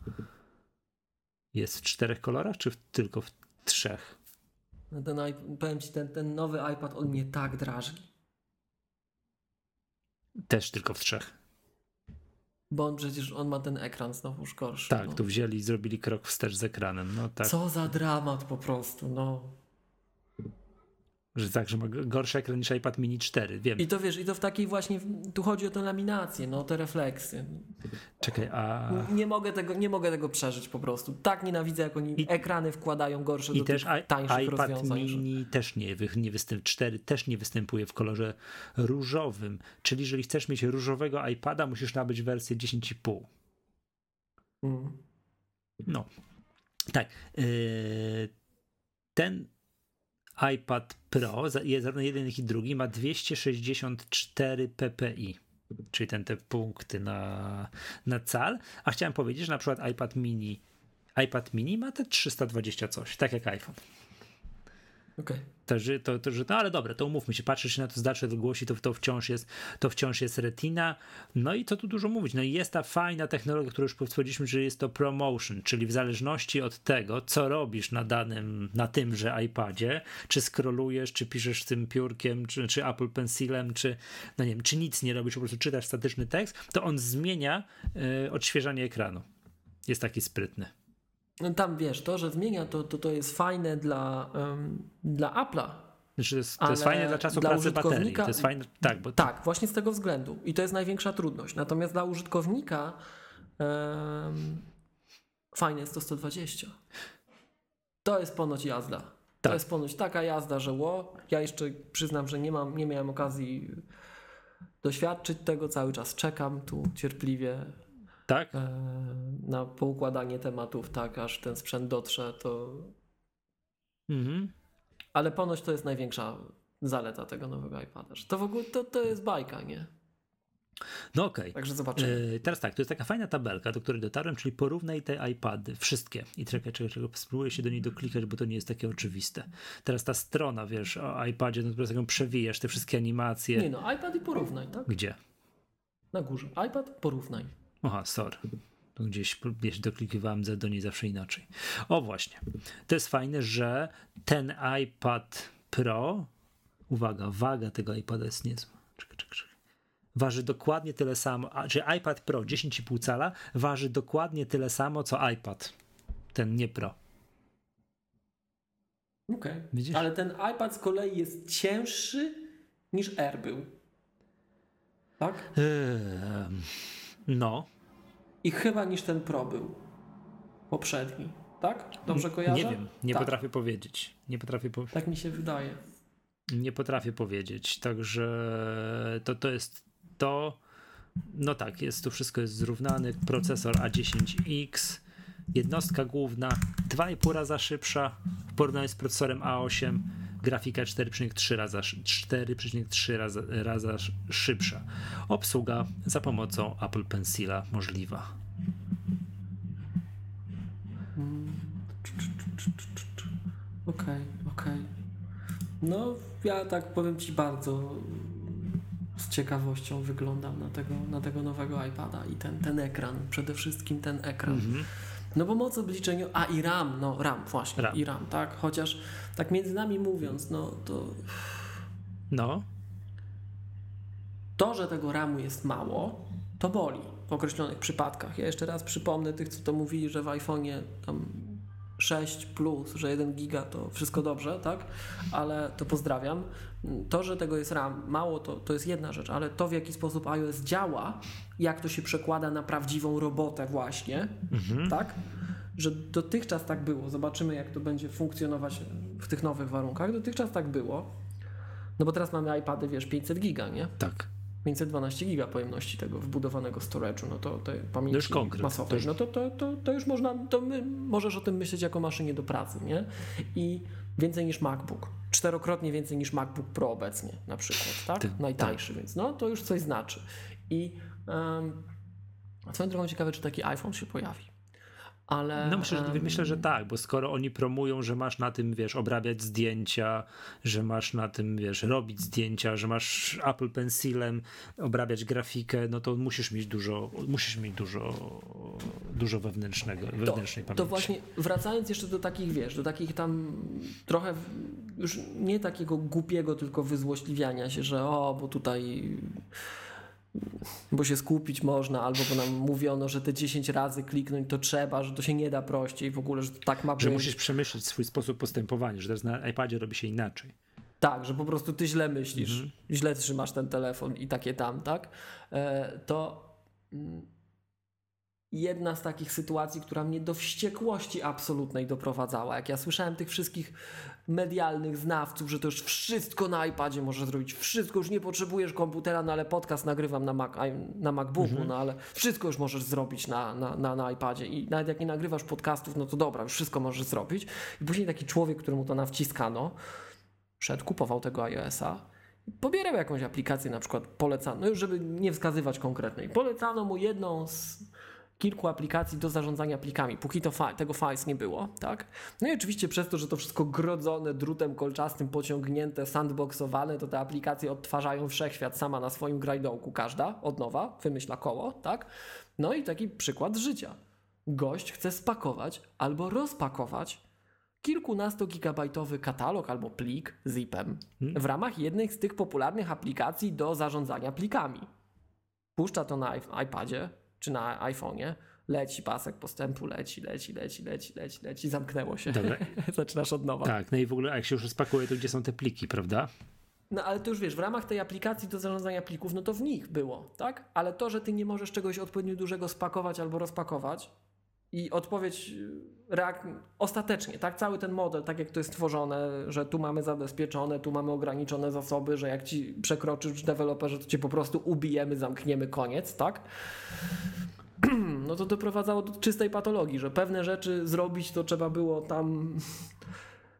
Speaker 1: jest w czterech kolorach, czy w, tylko w trzech?
Speaker 2: no ten, powiem ci, ten, ten nowy iPad on mnie tak drażni.
Speaker 1: Też tylko w trzech.
Speaker 2: Bo on przecież on ma ten ekran znowuż gorszy.
Speaker 1: Tak,
Speaker 2: no.
Speaker 1: tu wzięli i zrobili krok wstecz z ekranem. No tak,
Speaker 2: Co za dramat po prostu, no.
Speaker 1: Że tak, że ma gorszy ekran niż iPad mini 4, wiem.
Speaker 2: I to wiesz, i to w takiej właśnie, tu chodzi o tę laminację, no, te refleksy.
Speaker 1: Czekaj, a...
Speaker 2: Nie mogę tego, nie mogę tego przeżyć po prostu. Tak nienawidzę, jak oni
Speaker 1: I-
Speaker 2: ekrany wkładają gorsze
Speaker 1: I
Speaker 2: do
Speaker 1: też
Speaker 2: tych
Speaker 1: i-
Speaker 2: tańszych
Speaker 1: iPad
Speaker 2: rozwiązań. że-
Speaker 1: mini też nie, nie występuje, 4 też nie występuje w kolorze różowym. Czyli jeżeli chcesz mieć różowego iPada, musisz nabyć wersję 10,5.
Speaker 2: Mm.
Speaker 1: No. Tak. Yy, ten iPad Pro, zarówno jeden, jak i drugi, ma 264 ppi. Czyli ten, te punkty na, na cal. A chciałem powiedzieć, że na przykład iPad mini iPad mini ma te 320 coś, tak jak iPhone.
Speaker 2: Okej.
Speaker 1: To, że, to, to, no ale dobra, to umówmy się, patrzysz na to z dalszej odległości, to, to, wciąż jest, to wciąż jest retina. No i co tu dużo mówić? No i jest ta fajna technologia, którą już powiedzieliśmy, że jest to promotion, czyli w zależności od tego, co robisz na danym, na tymże iPadzie, czy scrollujesz, czy piszesz tym piórkiem, czy, czy Apple Pencilem, czy no nie wiem, czy nic nie robisz, po prostu czytasz statyczny tekst, to on zmienia y, odświeżanie ekranu. Jest taki sprytny.
Speaker 2: No tam wiesz, to, że zmienia, to, to, to jest fajne dla, em, dla Apple'a.
Speaker 1: Znaczy to jest, to jest fajne dla czasu
Speaker 2: dla
Speaker 1: pracy baterii. To jest fajne, tak, bo
Speaker 2: Tak, właśnie z tego względu. I to jest największa trudność. Natomiast dla użytkownika em, fajne jest to 120. To jest ponoć jazda. To
Speaker 1: Tak.
Speaker 2: jest ponoć taka jazda, że ło. Ja jeszcze przyznam, że nie, mam, nie miałem okazji doświadczyć tego. Cały czas czekam tu cierpliwie
Speaker 1: tak?
Speaker 2: e, na poukładanie tematów, tak aż ten sprzęt dotrze. To...
Speaker 1: Mhm.
Speaker 2: Ale ponoć to jest największa zaleta tego nowego iPada. Że to w ogóle to, to jest bajka, nie?
Speaker 1: No okej.
Speaker 2: Także zobaczymy.
Speaker 1: Yy, teraz tak, to jest taka fajna tabelka, do której dotarłem, czyli porównaj te iPady, wszystkie. I czekaj, czekaj, czekaj, spróbuję się do niej doklikać, bo to nie jest takie oczywiste. Teraz ta strona, wiesz, o iPadzie, no prostu ją przewijasz, te wszystkie animacje.
Speaker 2: Nie no, iPad i porównaj, tak?
Speaker 1: Gdzie?
Speaker 2: Na górze. iPad, porównaj.
Speaker 1: Aha, sorry. Tu gdzieś, gdzieś doklikiwałem za- do niej zawsze inaczej. O właśnie. To jest fajne, że ten iPad Pro, uwaga, waga tego iPada jest niezła. Czekaj, czekaj, czekaj. Waży dokładnie tyle samo, a, czy iPad Pro 10,5 cala waży dokładnie tyle samo, co iPad. Ten nie Pro.
Speaker 2: Okej.
Speaker 1: Widzisz?
Speaker 2: Ale ten iPad z kolei jest cięższy niż Air był. Tak?
Speaker 1: Ehm, no,
Speaker 2: I chyba niż ten Pro był. Poprzedni. Tak? Dobrze kojarzę?
Speaker 1: nie wiem, nie
Speaker 2: tak.
Speaker 1: potrafię powiedzieć. Nie potrafię po,
Speaker 2: Tak mi się wydaje.
Speaker 1: Nie potrafię powiedzieć, także to, to jest to. No tak, jest tu wszystko jest zrównane. Procesor A10X, jednostka główna 2,5 raza szybsza w porównaniu z procesorem A8, grafika 4,3 raza, 4,3 raza, raza szybsza. Obsługa za pomocą Apple Pencila możliwa.
Speaker 2: Okej, okej. No, ja tak powiem Ci bardzo z ciekawością wyglądam na tego, na tego nowego iPada i ten, ten ekran, przede wszystkim ten ekran.
Speaker 1: Mhm.
Speaker 2: No bo moc obliczenia, a i RAM, no RAM właśnie,
Speaker 1: RAM.
Speaker 2: i RAM, tak, chociaż tak między nami mówiąc, no to
Speaker 1: No,
Speaker 2: to, że tego RAMu jest mało, to boli w określonych przypadkach. Ja jeszcze raz przypomnę tych, co to mówili, że w iPhone'ie tam 6 plus, że 1 giga to wszystko dobrze, tak? Ale to pozdrawiam. To, że tego jest RAM mało, to, to jest jedna rzecz, ale to, w jaki sposób iOS działa, jak to się przekłada na prawdziwą robotę właśnie, tak? Że dotychczas tak było. Zobaczymy, jak to będzie funkcjonować w tych nowych warunkach. Dotychczas tak było. No bo teraz mamy iPady, wiesz, 500 giga, nie?
Speaker 1: tak.
Speaker 2: 512 giga pojemności tego wbudowanego storage'u, no to te pamięci
Speaker 1: już konkret,
Speaker 2: masowej,
Speaker 1: to już-
Speaker 2: no to, to, to, to już można, to my, możesz o tym myśleć jako maszynie do pracy, nie? I więcej niż MacBook, czterokrotnie więcej niż MacBook Pro obecnie na przykład, tak?
Speaker 1: Ty-
Speaker 2: Najtańszy, więc no to już coś znaczy. I swoją drogą ciekawe, czy taki iPhone się pojawi. Ale,
Speaker 1: No myślę, że,
Speaker 2: em,
Speaker 1: myślę, że tak, bo skoro oni promują, że masz na tym, wiesz, obrabiać zdjęcia, że masz na tym, wiesz, robić zdjęcia, że masz Apple Pencilem obrabiać grafikę, no to musisz mieć dużo, musisz mieć dużo, dużo wewnętrznego, wewnętrznej
Speaker 2: to,
Speaker 1: pamięci.
Speaker 2: to właśnie wracając jeszcze do takich, wiesz, do takich tam trochę już nie takiego głupiego tylko wyzłośliwiania się, że o, bo tutaj bo się skupić można, albo bo nam mówiono, że te 10 razy kliknąć to trzeba, że to się nie da prościej w ogóle, że to tak ma być.
Speaker 1: Że musisz przemyśleć swój sposób postępowania, że teraz na iPadzie robi się inaczej.
Speaker 2: Tak, że po prostu ty źle myślisz,
Speaker 1: Mhm.
Speaker 2: źle trzymasz ten telefon i takie tam, tak? E, to mm, jedna z takich sytuacji, która mnie do wściekłości absolutnej doprowadzała. Jak ja słyszałem tych wszystkich medialnych znawców, że to już wszystko na iPadzie może zrobić, wszystko, już nie potrzebujesz komputera, no ale podcast nagrywam na, Mac, na MacBooku, no ale wszystko już możesz zrobić na, na, na, na iPadzie i nawet jak nie nagrywasz podcastów, no to dobra, już wszystko możesz zrobić. I później taki człowiek, któremu to nawciskano, szedł, kupował tego iOS-a, pobierał jakąś aplikację, na przykład polecano, no już żeby nie wskazywać konkretnej, polecano mu jedną z kilku aplikacji do zarządzania plikami, póki to fa- tego Files nie było, tak? No i oczywiście przez to, że to wszystko grodzone drutem kolczastym, pociągnięte, sandboxowane, to te aplikacje odtwarzają wszechświat sama na swoim grajdołku, każda od nowa, wymyśla koło, tak? No i taki przykład życia. Gość chce spakować albo rozpakować kilkunastogigabajtowy katalog albo plik zipem w ramach jednej z tych popularnych aplikacji do zarządzania plikami. Puszcza to na iP- iPadzie czy na iPhone'ie, leci pasek postępu, leci, leci, leci, leci, leci, leci, zamknęło się.
Speaker 1: Dobra. [laughs]
Speaker 2: Zaczynasz od nowa.
Speaker 1: Tak, no i w ogóle jak się już rozpakuje, to gdzie są te pliki, prawda?
Speaker 2: No ale to już wiesz, w ramach tej aplikacji do zarządzania plików, no to w nich było, tak? Ale to, że ty nie możesz czegoś odpowiednio dużego spakować albo rozpakować i odpowiedź reak- ostatecznie, tak? Cały ten model, tak jak to jest stworzone, że tu mamy zabezpieczone, tu mamy ograniczone zasoby, że jak ci przekroczysz deweloperze, to cię po prostu ubijemy, zamkniemy, koniec, tak? [clears throat] No to doprowadzało do czystej patologii, że pewne rzeczy zrobić to trzeba było tam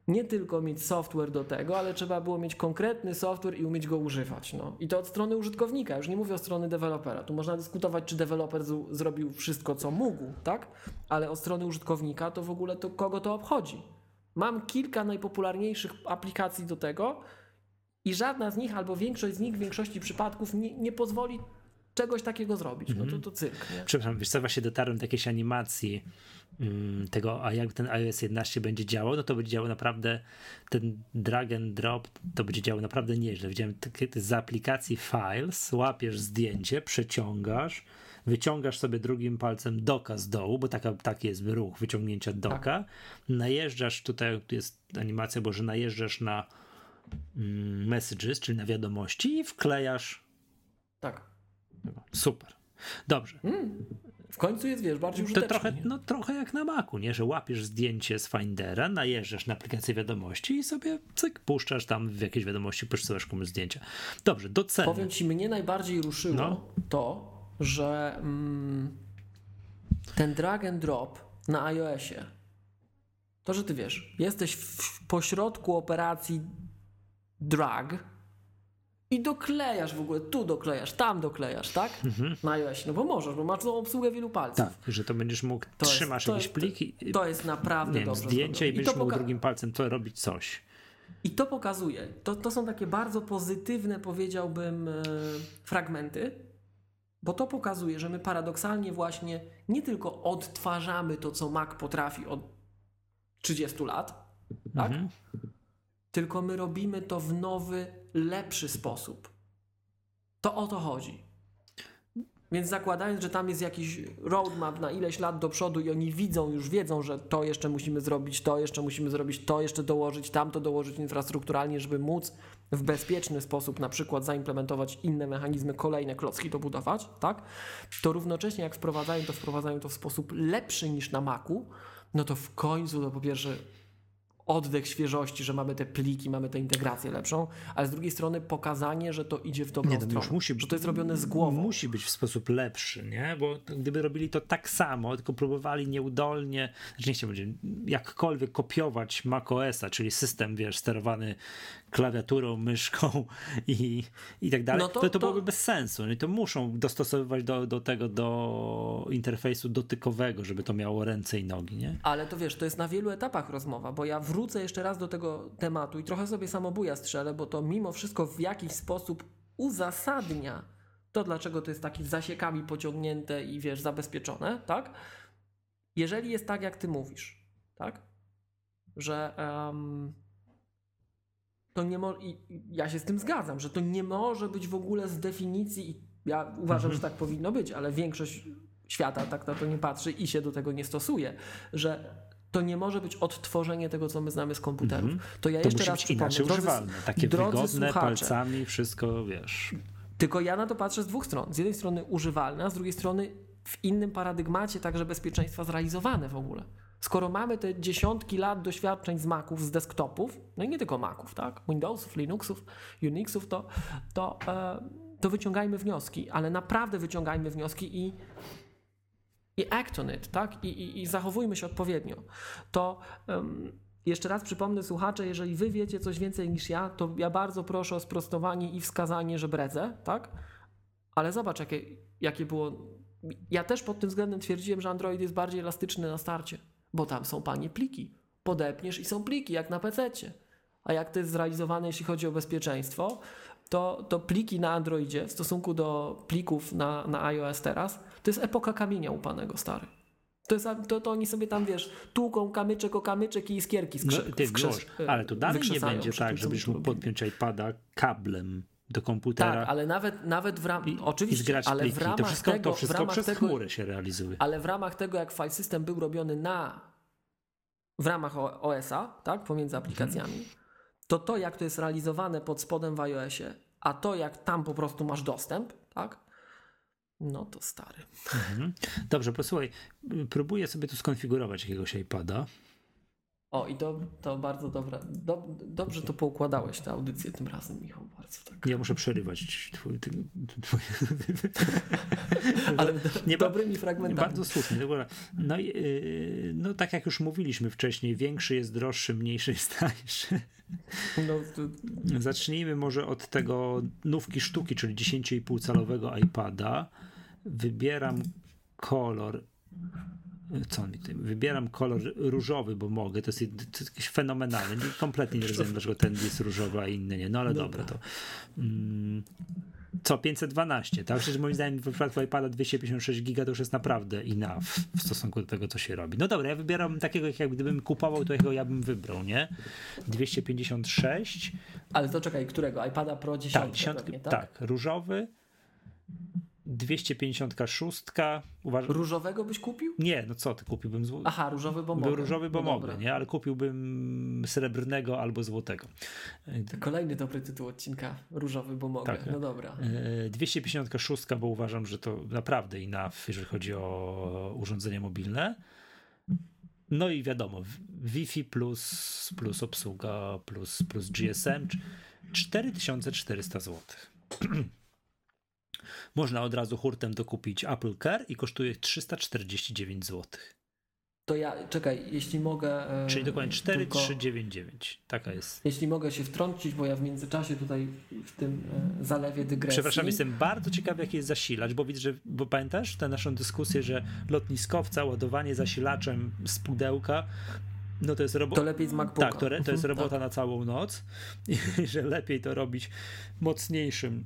Speaker 2: nie tylko mieć software do tego, ale trzeba było mieć konkretny software i umieć go używać. No. I to od strony użytkownika, już nie mówię o strony dewelopera. Tu można dyskutować, czy deweloper z- zrobił wszystko, co mógł, tak? Ale od strony użytkownika to w ogóle to kogo to obchodzi. Mam kilka najpopularniejszych aplikacji do tego i żadna z nich, albo większość z nich w większości przypadków nie, nie pozwoli czegoś takiego zrobić. No to to cyrk, nie?
Speaker 1: Przepraszam, wiesz co, właśnie dotarłem do jakiejś animacji tego, a jak ten iOS 11 będzie działał, no to będzie działał naprawdę, ten drag and drop, to będzie działał naprawdę nieźle. Widziałem z aplikacji Files, łapiesz zdjęcie, przeciągasz, wyciągasz sobie drugim palcem doka z dołu, bo taka, taki jest ruch wyciągnięcia doka, najeżdżasz, tutaj tu jest animacja, bo że najeżdżasz na mm, messages, czyli na wiadomości i wklejasz.
Speaker 2: Tak.
Speaker 1: Super. Dobrze.
Speaker 2: W końcu jest, wiesz, bardziej
Speaker 1: To
Speaker 2: użyteczny.
Speaker 1: trochę,
Speaker 2: nie?
Speaker 1: no, trochę jak na Macu, nie? Że łapiesz zdjęcie z Findera, najeżdżasz na aplikację wiadomości i sobie cyk, puszczasz tam w jakieś wiadomości, przesyłasz komuś zdjęcia. Dobrze, do ceny.
Speaker 2: Powiem ci, mnie najbardziej ruszyło
Speaker 1: No.
Speaker 2: to, że mm, ten drag and drop na iOSie, to, że ty wiesz, jesteś w pośrodku operacji drag i doklejasz w ogóle, tu doklejasz, tam doklejasz, tak? Na iOS, no bo możesz, bo masz tą obsługę wielu palców.
Speaker 1: Tak, że to będziesz mógł,
Speaker 2: To jest-
Speaker 1: trzymasz
Speaker 2: to
Speaker 1: jakiś
Speaker 2: jest-
Speaker 1: plik i
Speaker 2: To jest naprawdę
Speaker 1: nie
Speaker 2: dobrze
Speaker 1: zdjęcie i będziesz
Speaker 2: to
Speaker 1: mógł drugim palcem to robić coś.
Speaker 2: I to pokazuje. To, to są takie bardzo pozytywne, powiedziałbym, e, fragmenty, bo to pokazuje, że my paradoksalnie właśnie nie tylko odtwarzamy to, co Mac potrafi od 30 lat, tak?
Speaker 1: Mhm.
Speaker 2: Tylko my robimy to w nowy, lepszy sposób. To o to chodzi. Więc zakładając, że tam jest jakiś roadmap na ileś lat do przodu i oni widzą, już wiedzą, że to jeszcze musimy zrobić, to jeszcze musimy zrobić, to jeszcze dołożyć, tamto dołożyć infrastrukturalnie, żeby móc w bezpieczny sposób na przykład zaimplementować inne mechanizmy, kolejne klocki to budować, tak? To równocześnie jak wprowadzają to, wprowadzają to w sposób lepszy niż na Macu, no to w końcu to po pierwsze oddech świeżości, że mamy te pliki, mamy tę integrację lepszą, ale z drugiej strony pokazanie, że to idzie w dobrą
Speaker 1: Nie, no
Speaker 2: stronę,
Speaker 1: musi
Speaker 2: że to jest robione z głową.
Speaker 1: Musi być w sposób lepszy, nie? Bo gdyby robili to tak samo, tylko próbowali nieudolnie, znaczy nie chciałbym jakkolwiek kopiować macOSa, czyli system, wiesz, sterowany klawiaturą, myszką [laughs] i, i tak dalej,
Speaker 2: No to-
Speaker 1: to, to,
Speaker 2: to-
Speaker 1: byłoby bez sensu. I to muszą dostosowywać do, do tego, do interfejsu dotykowego, żeby to miało ręce i nogi, nie?
Speaker 2: Ale to wiesz, to jest na wielu etapach rozmowa, bo ja wrócę jeszcze raz do tego tematu i trochę sobie samobuja strzelę, bo to mimo wszystko w jakiś sposób uzasadnia to, dlaczego to jest taki zasiekami pociągnięte i wiesz, zabezpieczone, tak? Jeżeli jest tak, jak ty mówisz, tak? Że em, to nie może, i ja się z tym zgadzam, że to nie może być w ogóle z definicji, i ja uważam, że tak powinno być, ale większość świata tak na to nie patrzy i się do tego nie stosuje, że to nie może być odtworzenie tego, co my znamy z komputerów. To ja
Speaker 1: To
Speaker 2: jeszcze raz przypomnę. drodzy-
Speaker 1: używalne, takie
Speaker 2: drodzy
Speaker 1: wygodne,
Speaker 2: słuchacze,
Speaker 1: palcami, wszystko, wiesz.
Speaker 2: tylko ja na to patrzę z dwóch stron. Z jednej strony używalne, a z drugiej strony w innym paradygmacie także bezpieczeństwa zrealizowane w ogóle. Skoro mamy te dziesiątki lat doświadczeń z Maców, z desktopów, no i nie tylko Maców, tak? Windowsów, Linuxów, Unixów, to, to, e, to wyciągajmy wnioski, ale naprawdę wyciągajmy wnioski i, i act on it, tak? I, i, i zachowujmy się odpowiednio. To em, jeszcze raz przypomnę słuchacze, jeżeli wy wiecie coś więcej niż ja, to ja bardzo proszę o sprostowanie i wskazanie, że bredzę, tak? Ale zobacz, jakie, jakie było. Ja też pod tym względem twierdziłem, że Android jest bardziej elastyczny na starcie, bo tam są panie pliki. Podepniesz i są pliki, jak na PC-cie. A jak to jest zrealizowane, jeśli chodzi o bezpieczeństwo, to, to pliki na Androidzie w stosunku do plików na, na iOS teraz, to jest epoka kamienia upanego, stary. To, jest, to, to oni sobie tam, wiesz, tłuką kamyczek o kamyczek i iskierki
Speaker 1: No,
Speaker 2: skrze-
Speaker 1: ty,
Speaker 2: wskrzes-
Speaker 1: ale to dalej nie będzie tak, żebyś mógł podpiąć iPada kablem do komputera
Speaker 2: Tak, ale nawet, nawet w ramach,
Speaker 1: i, i
Speaker 2: oczywiście,
Speaker 1: zgrać
Speaker 2: ale
Speaker 1: pliki.
Speaker 2: w ramach
Speaker 1: to wszystko,
Speaker 2: tego,
Speaker 1: to wszystko
Speaker 2: ramach
Speaker 1: przez
Speaker 2: tego,
Speaker 1: chmury się realizuje.
Speaker 2: ale w ramach tego, jak file system był robiony na, w ramach OS-a, tak, pomiędzy aplikacjami, to to, jak to jest realizowane pod spodem w iOSie, a to, jak tam po prostu masz dostęp, tak, no to stary.
Speaker 1: Mhm. Dobrze, posłuchaj, próbuję sobie tu skonfigurować jakiegoś iPada.
Speaker 2: O, i to, to bardzo dobra. Do, dobrze to poukładałeś tę audycję tym razem, Michał, bardzo tak.
Speaker 1: Ja muszę przerywać twój, ty, twój, [laughs]
Speaker 2: Ale
Speaker 1: nie
Speaker 2: dobrymi fragmentami.
Speaker 1: Bardzo słusznie. Dobra. No, yy, no tak jak już mówiliśmy wcześniej, większy jest droższy, mniejszy jest tańszy.
Speaker 2: No, to,
Speaker 1: Zacznijmy może od tego nówki sztuki, czyli 10,5 calowego iPada. Wybieram kolor. Co mi tutaj? Wybieram kolor różowy, bo mogę. To jest, to jest jakieś fenomenalne. Nie- Kompletnie nie rozumiem, dlaczego ten jest różowy, a inny nie. No ale dobra, to. Mm, co, 512, tak? Przecież moim zdaniem w przypadku iPada 256 giga to już jest naprawdę enough w stosunku do tego, co się robi. No dobra, ja wybieram takiego, jak gdybym kupował, to jakiego ja bym wybrał, nie? 256,
Speaker 2: ale to czekaj, którego? iPada Pro 10?
Speaker 1: tak, dziesiątki,
Speaker 2: pewnie,
Speaker 1: tak? różowy, 256, uważam,
Speaker 2: Różowego byś kupił?
Speaker 1: nie, no co ty, kupiłbym zł...
Speaker 2: Aha, różowy, bo mogę.
Speaker 1: Był różowy, bo
Speaker 2: no
Speaker 1: mogę, nie? Ale kupiłbym srebrnego albo złotego.
Speaker 2: Kolejny dobry tytuł odcinka. Różowy, bo mogę.
Speaker 1: Tak.
Speaker 2: No dobra.
Speaker 1: E, 256, bo uważam, że to naprawdę enough, jeżeli chodzi o urządzenie mobilne. No i wiadomo, Wi-Fi plus, plus obsługa plus, plus GSM 4400 zł. Można od razu hurtem dokupić Apple Care i kosztuje 349 zł.
Speaker 2: To ja, czekaj, jeśli mogę. e,
Speaker 1: Czyli dokładnie
Speaker 2: tylko-
Speaker 1: 4399. Taka jest.
Speaker 2: Jeśli mogę się wtrącić, bo ja w międzyczasie tutaj w tym e, zalewie dygresji.
Speaker 1: Przepraszam, jestem bardzo ciekawy, jaki jest zasilacz, bo widzę, że bo pamiętasz tę naszą dyskusję, że lotniskowca, ładowanie zasilaczem z pudełka, no to jest robota.
Speaker 2: To lepiej z MacBooka.
Speaker 1: Tak, to, to jest
Speaker 2: Mhm,
Speaker 1: robota na całą noc [laughs] i że lepiej to robić mocniejszym,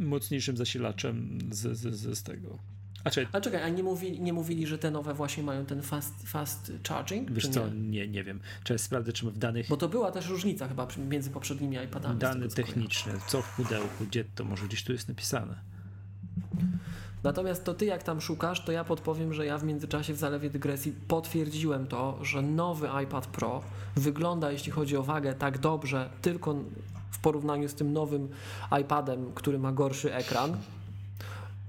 Speaker 1: mocniejszym zasilaczem z, z, z, tego. A czy,
Speaker 2: A czekaj, a nie mówili, nie mówili, że te nowe właśnie mają ten fast, fast charging?
Speaker 1: wiesz co,
Speaker 2: Nie?
Speaker 1: nie, nie wiem. Czy sprawdzę, czy w danych,
Speaker 2: Bo to była też różnica chyba między poprzednimi iPadami.
Speaker 1: dane
Speaker 2: tego, co
Speaker 1: techniczne, co w pudełku, gdzie to może gdzieś tu jest napisane.
Speaker 2: Natomiast to ty jak tam szukasz, to ja podpowiem, że ja w międzyczasie w zalewie dygresji potwierdziłem to, że nowy iPad Pro wygląda, jeśli chodzi o wagę, tak dobrze, tylko porównaniu z tym nowym iPadem, który ma gorszy ekran.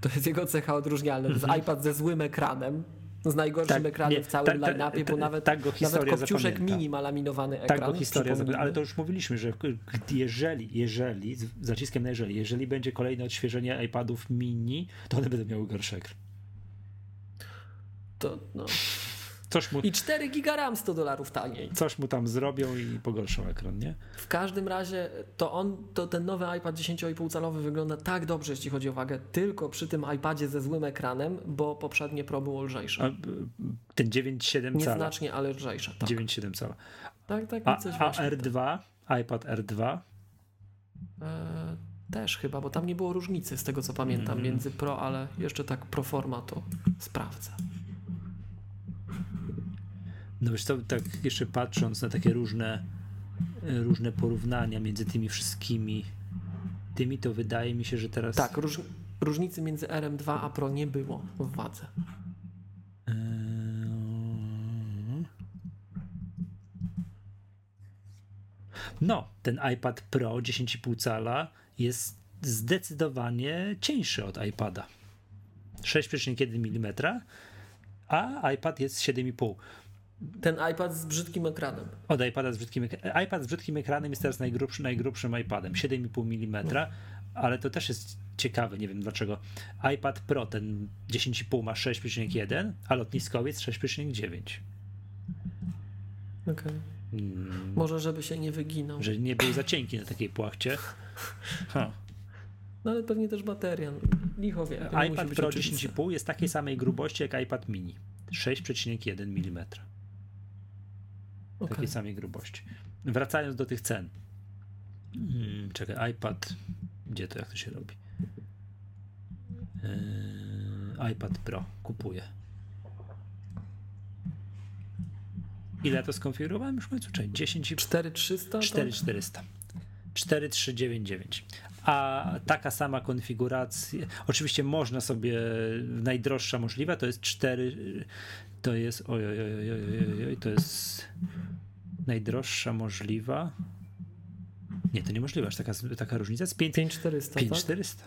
Speaker 2: To jest jego cecha odróżnialna. To jest iPad ze złym ekranem, z najgorszym
Speaker 1: Tak,
Speaker 2: ekranem
Speaker 1: nie,
Speaker 2: w całym
Speaker 1: tak,
Speaker 2: line-upie, bo nawet,
Speaker 1: tak go
Speaker 2: nawet Kopciuszek
Speaker 1: zapamięta.
Speaker 2: mini ma laminowany ekran.
Speaker 1: Tak, bo historia, ale to już mówiliśmy, że jeżeli, jeżeli, z zaciskiem na jeżeli, jeżeli będzie kolejne odświeżenie iPadów mini, to one będą miały gorszy ekran.
Speaker 2: To, no.
Speaker 1: Coś mu,
Speaker 2: I 4 giga RAM 100 dolarów taniej.
Speaker 1: coś mu tam zrobią i pogorszą ekran, nie?
Speaker 2: W każdym razie to on, to ten nowy iPad 10,5 calowy wygląda tak dobrze, jeśli chodzi o wagę, tylko przy tym iPadzie ze złym ekranem, bo poprzednie Pro było
Speaker 1: A,
Speaker 2: lżejsze.
Speaker 1: b- ten 9,7 cala.
Speaker 2: Nieznacznie, ale lżejsze. Tak,
Speaker 1: 9,7 cala.
Speaker 2: tak, tak
Speaker 1: A,
Speaker 2: coś
Speaker 1: a
Speaker 2: właśnie.
Speaker 1: R2, iPad R2,
Speaker 2: E, też chyba, bo tam nie było różnicy z tego co pamiętam
Speaker 1: Mhm.
Speaker 2: między Pro, ale jeszcze tak pro forma to sprawdzę.
Speaker 1: No wiesz to tak jeszcze patrząc na takie różne, e, różne porównania między tymi wszystkimi tymi, to wydaje mi się, że teraz...
Speaker 2: Tak, róż, różnicy między RM2 a Pro nie było w wadze.
Speaker 1: Eee, No, ten iPad Pro 10,5 cala jest zdecydowanie cieńszy od iPada. 6,1 mm, a iPad jest 7,5.
Speaker 2: Ten iPad z brzydkim ekranem.
Speaker 1: Od iPada z brzydkim ek- iPad z brzydkim ekranem jest teraz najgrubszy, najgrubszym iPadem, 7,5 mm, ale to też jest ciekawe, nie wiem dlaczego. iPad Pro ten 10,5 ma 6,1, a lotniskowiec 6,9.
Speaker 2: Okay.
Speaker 1: Mm,
Speaker 2: Może żeby się nie wyginął.
Speaker 1: że nie był za cienki na takiej płachcie. Ha.
Speaker 2: No ale pewnie też bateria. Licho wie.
Speaker 1: iPad Pro
Speaker 2: oczywiste.
Speaker 1: 10,5 jest takiej samej grubości jak iPad mini. 6,1 mm.
Speaker 2: Okej.
Speaker 1: Takiej samej grubości. Wracając do tych cen. Hmm, czekaj, iPad. Gdzie to, jak to się robi? Yy, iPad Pro kupuję. Ile ja to skonfigurowałem już w końcu? Czekaj, 10,5
Speaker 2: 4300? to-
Speaker 1: 4400. 4399. A taka sama konfiguracja, oczywiście można sobie, najdroższa możliwa, to jest 4, to jest, oj, oj, oj, oj, oj, to jest najdroższa możliwa. Nie, to niemożliwe, aż taka, taka różnica jest 5,
Speaker 2: 5400, tak?
Speaker 1: 5400.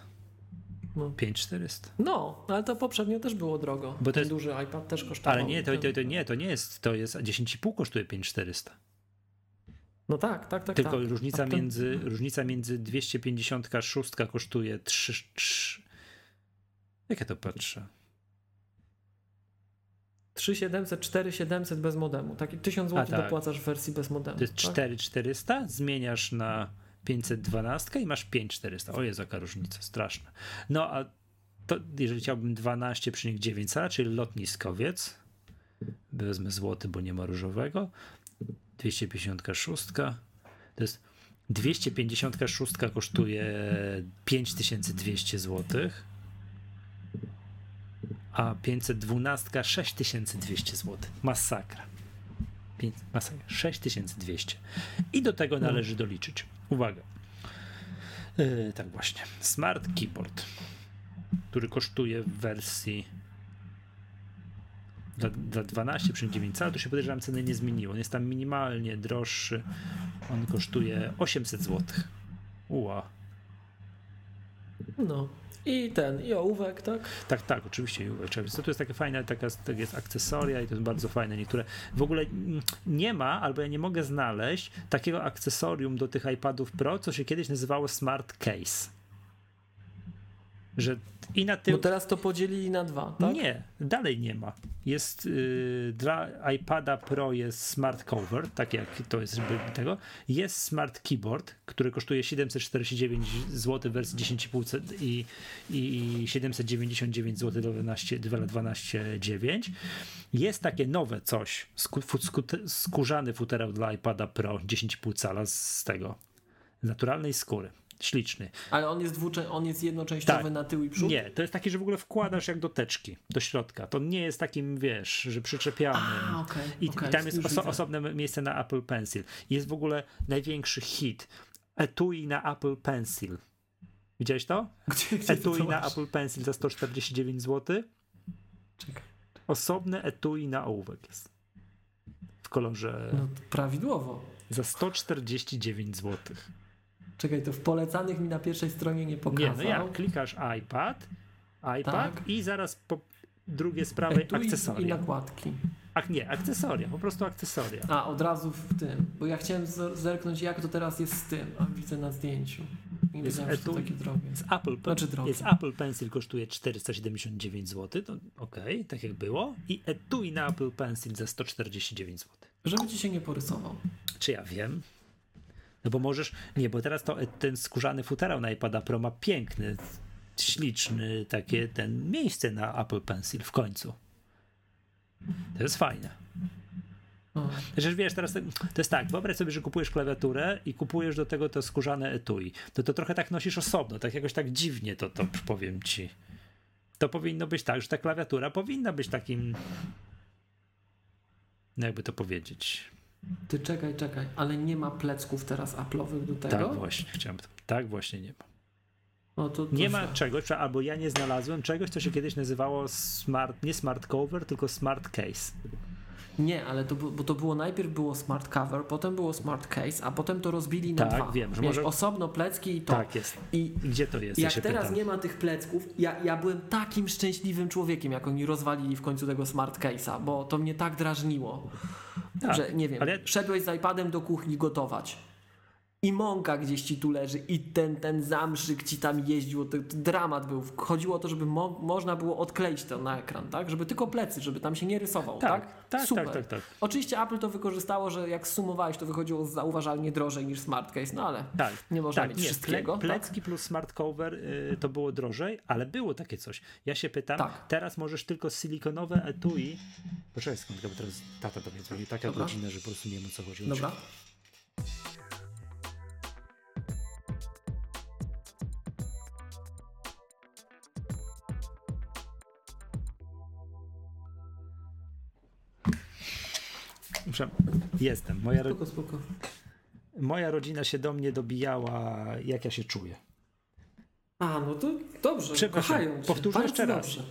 Speaker 2: No.
Speaker 1: 5400.
Speaker 2: no, ale to poprzednio też było drogo.
Speaker 1: Bo
Speaker 2: Ten
Speaker 1: jest-
Speaker 2: duży iPad też kosztował.
Speaker 1: Ale nie, to, to, to nie, to nie jest, to jest, 10,5 kosztuje 5400.
Speaker 2: No tak, tak, tak.
Speaker 1: Tylko
Speaker 2: tak.
Speaker 1: różnica,
Speaker 2: A ten-
Speaker 1: między, różnica między 256 kosztuje 3, 3. Jak ja to patrzę?
Speaker 2: 3700, 4700 bez modemu. Taki 1000 zł
Speaker 1: tak.
Speaker 2: dopłacasz w wersji bez modemu.
Speaker 1: To jest
Speaker 2: tak?
Speaker 1: 4400, zmieniasz na 512 i masz 5400. O jest jaka różnica, straszna. No a to jeżeli chciałbym 12,9 cala, czyli lotniskowiec, wezmę złoty, bo nie ma różowego, 256, to jest 256 kosztuje 5200 zł, a 512 6200 zł. Masakra. Masakra. 6200. I do tego należy doliczyć. Uwaga. Yy, tak właśnie. Smart Keyboard, który kosztuje w wersji dla, dla 12,9 cala, to się podejrzewam ceny nie zmieniło. On jest tam minimalnie droższy. On kosztuje 800 zł. Uła.
Speaker 2: No. I ten, i ołówek, tak?
Speaker 1: Tak, tak, oczywiście. oczywiście. To jest takie fajne, taka, takie jest akcesoria i to jest bardzo fajne. Niektóre w ogóle mm, nie ma, albo ja nie mogę znaleźć takiego akcesorium do tych iPadów Pro, co się kiedyś nazywało Smart Case. Że i na
Speaker 2: Bo
Speaker 1: tył.
Speaker 2: teraz to podzielili na dwa, tak?
Speaker 1: Nie, dalej nie ma. Jest yy, dla iPada Pro jest smart cover, tak jak to jest żeby tego. Jest smart keyboard, który kosztuje 749 zł wersji 10,5 c- i, i 799 zł do 12 12,9. Jest takie nowe coś, sku, skute- skórzany futerał dla iPada Pro 10,5 cala z tego, z naturalnej skóry. Śliczny.
Speaker 2: Ale on jest, dwuczę... on jest jednoczęściowy
Speaker 1: Tak.
Speaker 2: na tył i przód?
Speaker 1: Nie, to jest taki, że w ogóle wkładasz jak do teczki, do środka. To nie jest takim, wiesz, że przyczepiamy.
Speaker 2: A, okej,
Speaker 1: I,
Speaker 2: okej,
Speaker 1: I tam jest oso, osobne miejsce na Apple Pencil. Jest w ogóle największy hit. Etui na Apple Pencil. Widziałeś to? [laughs]
Speaker 2: Gdzie, gdzie
Speaker 1: Etui
Speaker 2: to
Speaker 1: na? Apple Pencil za 149 zł.
Speaker 2: Czekaj.
Speaker 1: Osobne etui na ołówek jest. W kolorze
Speaker 2: No, prawidłowo.
Speaker 1: za 149 zł.
Speaker 2: Czekaj, to w polecanych mi na pierwszej stronie nie
Speaker 1: Nie,
Speaker 2: pokazał.
Speaker 1: no jak klikasz iPad, iPad
Speaker 2: Tak.
Speaker 1: i zaraz po drugie z prawej
Speaker 2: Etui i
Speaker 1: akcesoria.
Speaker 2: nakładki.
Speaker 1: Ak, nie, akcesoria, po prostu akcesoria.
Speaker 2: A, od razu w tym. Bo ja chciałem zer- zerknąć, jak to teraz jest z tym. A widzę na zdjęciu. Nie
Speaker 1: Jest
Speaker 2: wiedziałem, że to
Speaker 1: etui.
Speaker 2: takie drogie.
Speaker 1: Z Apple,
Speaker 2: Znaczy drogie.
Speaker 1: jest Apple Pencil kosztuje 479 zł, to okej, tak jak było. I etui na Apple Pencil za 149 zł.
Speaker 2: Żeby ci się nie porysował.
Speaker 1: Czy ja wiem? No bo możesz, nie, bo teraz to e, ten skórzany futerał na iPada Pro ma piękny, śliczny, takie ten miejsce na Apple Pencil w końcu. To jest fajne. Przecież wiesz, teraz to, to jest tak, wyobraź sobie, że kupujesz klawiaturę i kupujesz do tego to skórzane etui. To to trochę tak nosisz osobno, tak jakoś tak dziwnie to, to powiem ci. To powinno być tak, że ta klawiatura powinna być takim no jakby to powiedzieć.
Speaker 2: Ty czekaj, czekaj. Ale nie ma plecków teraz Apple'owych do tego?
Speaker 1: Tak właśnie, chciałem. Tak właśnie nie ma.
Speaker 2: No to, to
Speaker 1: Nie ma czegoś, albo ja nie znalazłem czegoś, co się kiedyś nazywało smart, nie smart cover, tylko smart case.
Speaker 2: Nie, ale to, bo to było najpierw było smart cover, potem było smart case, a potem to rozbili na
Speaker 1: Tak,
Speaker 2: dwa.
Speaker 1: wiem, że
Speaker 2: Wiesz,
Speaker 1: może-
Speaker 2: osobno plecki i to.
Speaker 1: Tak jest.
Speaker 2: I
Speaker 1: gdzie to jest? Ja
Speaker 2: jak teraz
Speaker 1: pytam.
Speaker 2: nie ma tych plecków, ja, ja byłem takim szczęśliwym człowiekiem, jak oni rozwalili w końcu tego smart case'a, bo to mnie tak drażniło,
Speaker 1: Tak,
Speaker 2: że nie wiem,
Speaker 1: ale-
Speaker 2: szedłeś z iPadem do kuchni gotować. I mąka gdzieś ci tu leży, i ten, ten zamszyk ci tam jeździł, to, to dramat był. Chodziło o to, żeby mo można było odkleić to na ekran, tak? Żeby tylko plecy, żeby tam się nie rysował, tak?
Speaker 1: Tak, tak,
Speaker 2: Super.
Speaker 1: tak, tak, tak.
Speaker 2: Oczywiście Apple to wykorzystało, że jak sumowałeś, to wychodziło zauważalnie drożej niż smart case, no ale
Speaker 1: Tak,
Speaker 2: nie można
Speaker 1: tak,
Speaker 2: mieć
Speaker 1: nie,
Speaker 2: wszystkiego.
Speaker 1: Ple, plecki plus smart cover y, to było drożej, ale było takie coś. Ja się pytam,
Speaker 2: Tak.
Speaker 1: teraz możesz tylko silikonowe etui. Poczekaj skąd, bo teraz tata do mnie dzwoni, taka
Speaker 2: Dobra.
Speaker 1: godzina, że po prostu nie wiem o co chodzi.
Speaker 2: tak? Dobra.
Speaker 1: Muszę, jestem. Moja, ro,
Speaker 2: Spoko, spoko.
Speaker 1: moja rodzina się do mnie dobijała, jak ja się czuję.
Speaker 2: A, no to dobrze,
Speaker 1: Przepraszam,
Speaker 2: kochają cię.
Speaker 1: powtórzę
Speaker 2: Bardzo
Speaker 1: jeszcze raz.
Speaker 2: dobrze.